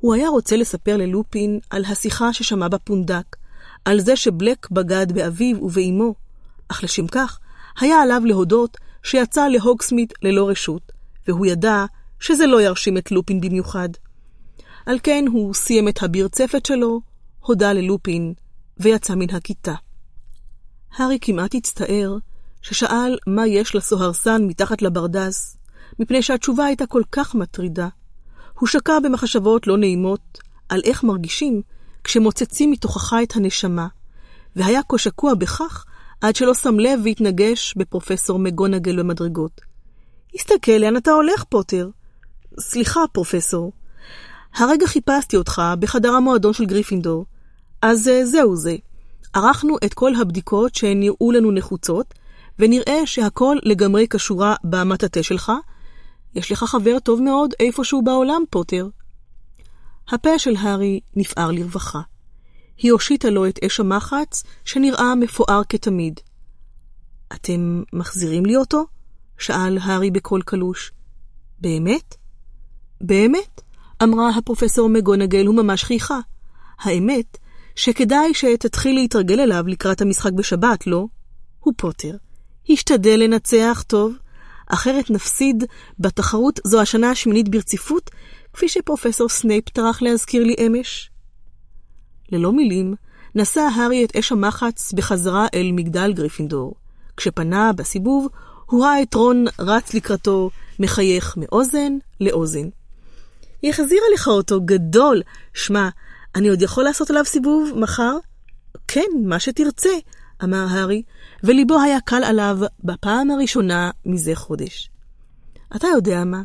הוא היה רוצה לספר ללופין על השיחה ששמע בפונדק, על זה שבלק בגד באביו ובאמו, אך לשם כך היה עליו להודות שיצא להוגסמית ללא רשות, והוא ידע שזה לא ירשים את לופין במיוחד. על כן הוא סיים את הברצפת שלו, הודה ללופין, ויצא מן הכיתה. הארי כמעט הצטער ששאל מה יש לסוהרסן מתחת לברדס, מפני שהתשובה הייתה כל כך מטרידה. הוא שקע במחשבות לא נעימות על איך מרגישים כשמוצצים מתוכך את הנשמה, והיה כה שקוע בכך עד שלא שם לב והתנגש בפרופסור מגונגל במדרגות. הסתכל לאן אתה הולך, פוטר. סליחה, פרופסור. הרגע חיפשתי אותך בחדר המועדון של גריפינדור. אז אה, זהו זה. ערכנו את כל הבדיקות שנראו לנו נחוצות, ונראה שהכל לגמרי קשורה במטאטה שלך. יש לך חבר טוב מאוד איפשהו בעולם, פוטר. הפה של הארי נפער לרווחה. היא הושיטה לו את אש המחץ, שנראה מפואר כתמיד. אתם מחזירים לי אותו? שאל הארי בקול קלוש. באמת? באמת? אמרה הפרופסור מגונגל, הוא ממש חייכה. האמת, שכדאי שתתחיל להתרגל אליו לקראת המשחק בשבת, לא? ופוטר. השתדל לנצח טוב, אחרת נפסיד בתחרות זו השנה השמינית ברציפות, כפי שפרופסור סנייפ טרח להזכיר לי אמש. ללא מילים, נשא הארי את אש המחץ בחזרה אל מגדל גריפינדור. כשפנה בסיבוב, הוא ראה את רון רץ לקראתו, מחייך מאוזן לאוזן. היא החזירה לך אותו גדול. שמע, אני עוד יכול לעשות עליו סיבוב מחר? כן, מה שתרצה, אמר הארי, וליבו היה קל עליו בפעם הראשונה מזה חודש. אתה יודע מה?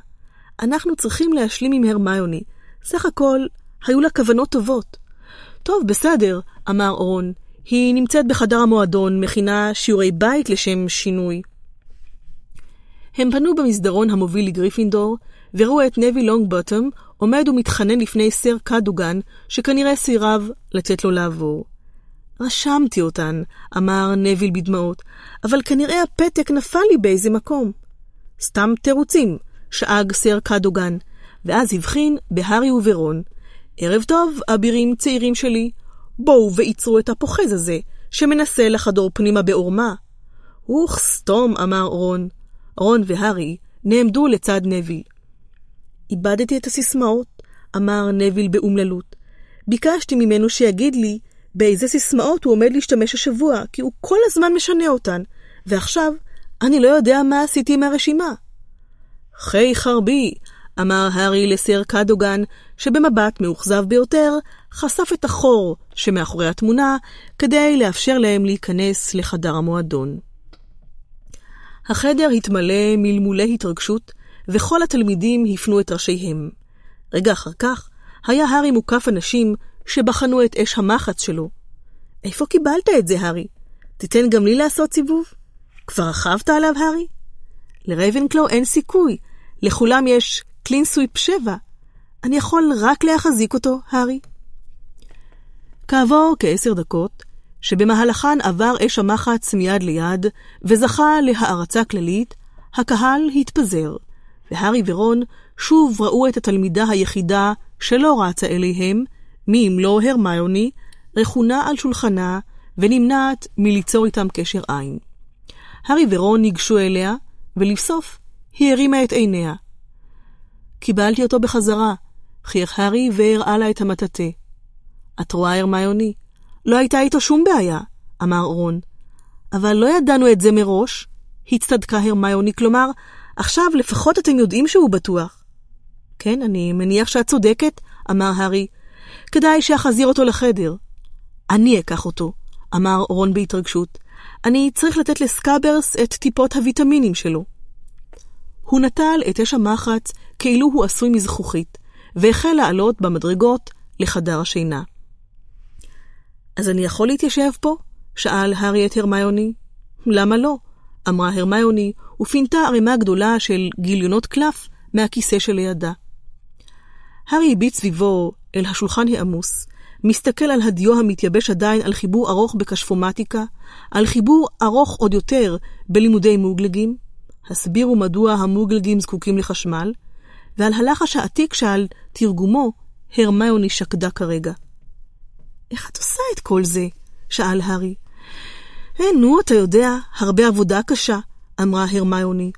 אנחנו צריכים להשלים עם הרמיוני. סך הכל, היו לה כוונות טובות. טוב, בסדר, אמר רון. היא נמצאת בחדר המועדון, מכינה שיעורי בית לשם שינוי. הם פנו במסדרון המוביל לגריפינדור, וראו את נבי לונגבוטום עומד ומתחנן לפני סר קדוגן, שכנראה סירב לתת לו לעבור. רשמתי אותן, אמר נביל בדמעות, אבל כנראה הפתק נפל לי באיזה מקום. סתם תירוצים, שאג סר קדוגן, ואז הבחין בהארי וברון. ערב טוב, אבירים צעירים שלי. בואו ועיצרו את הפוחז הזה, שמנסה לחדור פנימה בעורמה. אוך, סתום, אמר רון. רון והארי נעמדו לצד נביל. איבדתי את הסיסמאות, אמר נביל באומללות. ביקשתי ממנו שיגיד לי באיזה סיסמאות הוא עומד להשתמש השבוע, כי הוא כל הזמן משנה אותן, ועכשיו אני לא יודע מה עשיתי עם הרשימה. חי חרבי, אמר הארי לסר קדוגן, שבמבט מאוכזב ביותר, חשף את החור שמאחורי התמונה, כדי לאפשר להם להיכנס לחדר המועדון. החדר התמלא מלמולי התרגשות, וכל התלמידים הפנו את ראשיהם. רגע אחר כך, היה הארי מוקף אנשים שבחנו את אש המחץ שלו. איפה קיבלת את זה, הארי? תיתן גם לי לעשות סיבוב? כבר רכבת עליו, הארי? לרייבנקלו אין סיכוי, לכולם יש קלינסוויפ 7. אני יכול רק להחזיק אותו, הארי. כעבור כעשר דקות, שבמהלכן עבר אש המחץ מיד ליד, וזכה להערצה כללית, הקהל התפזר, והארי ורון שוב ראו את התלמידה היחידה שלא רצה אליהם, מי אם לא הרמיוני, רכונה על שולחנה ונמנעת מליצור איתם קשר עין. הארי ורון ניגשו אליה, ולבסוף היא הרימה את עיניה. קיבלתי אותו בחזרה, חייך הארי והראה לה את המטאטה. את רואה, הרמיוני? לא הייתה איתו שום בעיה, אמר רון. אבל לא ידענו את זה מראש, הצטדקה הרמיוני, כלומר, עכשיו לפחות אתם יודעים שהוא בטוח. כן, אני מניח שאת צודקת, אמר הארי. כדאי שאחזיר אותו לחדר. אני אקח אותו, אמר רון בהתרגשות. אני צריך לתת לסקאברס את טיפות הוויטמינים שלו. הוא נטל את אש המחץ כאילו הוא עשוי מזכוכית, והחל לעלות במדרגות לחדר השינה. אז אני יכול להתיישב פה? שאל הארי את הרמיוני. למה לא? אמרה הרמיוני, ופינתה ערימה גדולה של גיליונות קלף מהכיסא שלידה. הארי הביט סביבו אל השולחן העמוס, מסתכל על הדיו המתייבש עדיין על חיבור ארוך בכשפומטיקה, על חיבור ארוך עוד יותר בלימודי מוגלגים, הסבירו מדוע המוגלגים זקוקים לחשמל, ועל הלחש העתיק שעל תרגומו הרמיוני שקדה כרגע. איך את עושה את כל זה? שאל הארי. אה, נו, אתה יודע, הרבה עבודה קשה, אמרה הרמיוני.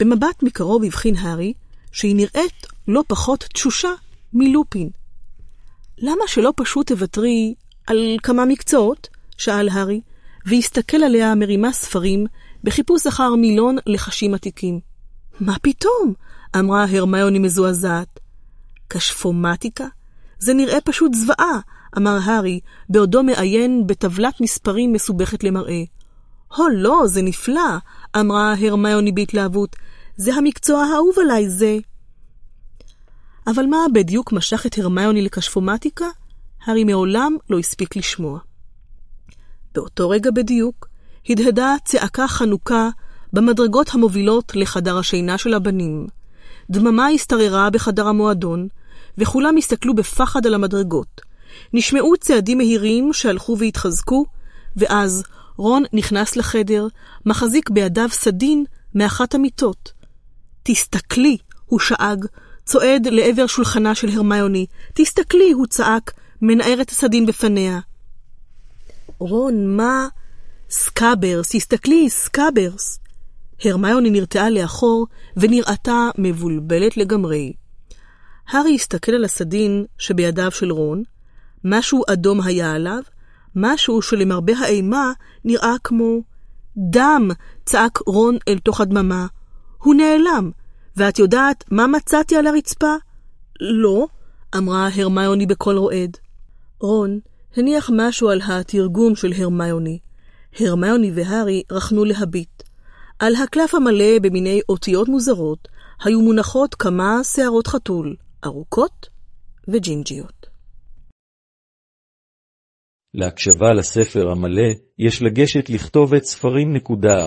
במבט מקרוב הבחין הארי שהיא נראית לא פחות תשושה מלופין. למה שלא פשוט תוותרי על כמה מקצועות? שאל הארי, והסתכל עליה מרימה ספרים בחיפוש אחר מילון לחשים עתיקים. מה פתאום? אמרה הרמיוני מזועזעת. כשפומטיקה? זה נראה פשוט זוועה, אמר הארי, בעודו מעיין בטבלת מספרים מסובכת למראה. הו, לא, זה נפלא, אמרה הרמיוני בהתלהבות. זה המקצוע האהוב עליי, זה. אבל מה בדיוק משך את הרמיוני לכשפומטיקה? הארי מעולם לא הספיק לשמוע. באותו רגע בדיוק הדהדה צעקה חנוכה במדרגות המובילות לחדר השינה של הבנים. דממה השתררה בחדר המועדון, וכולם הסתכלו בפחד על המדרגות. נשמעו צעדים מהירים שהלכו והתחזקו, ואז רון נכנס לחדר, מחזיק בידיו סדין מאחת המיטות. תסתכלי, הוא שאג, צועד לעבר שולחנה של הרמיוני. תסתכלי, הוא צעק, מנער את הסדין בפניה. רון, מה? סקאברס, תסתכלי, סקאברס. הרמיוני נרתעה לאחור ונראתה מבולבלת לגמרי. הארי הסתכל על הסדין שבידיו של רון, משהו אדום היה עליו, משהו שלמרבה האימה נראה כמו דם, צעק רון אל תוך הדממה. הוא נעלם, ואת יודעת מה מצאתי על הרצפה? לא, אמרה הרמיוני בקול רועד. רון הניח משהו על התרגום של הרמיוני. הרמיוני והארי רכנו להביט. על הקלף המלא במיני אותיות מוזרות היו מונחות כמה שערות חתול, ארוכות וג'ינג'יות. להקשבה לספר המלא יש לגשת לכתובת ספרים נקודר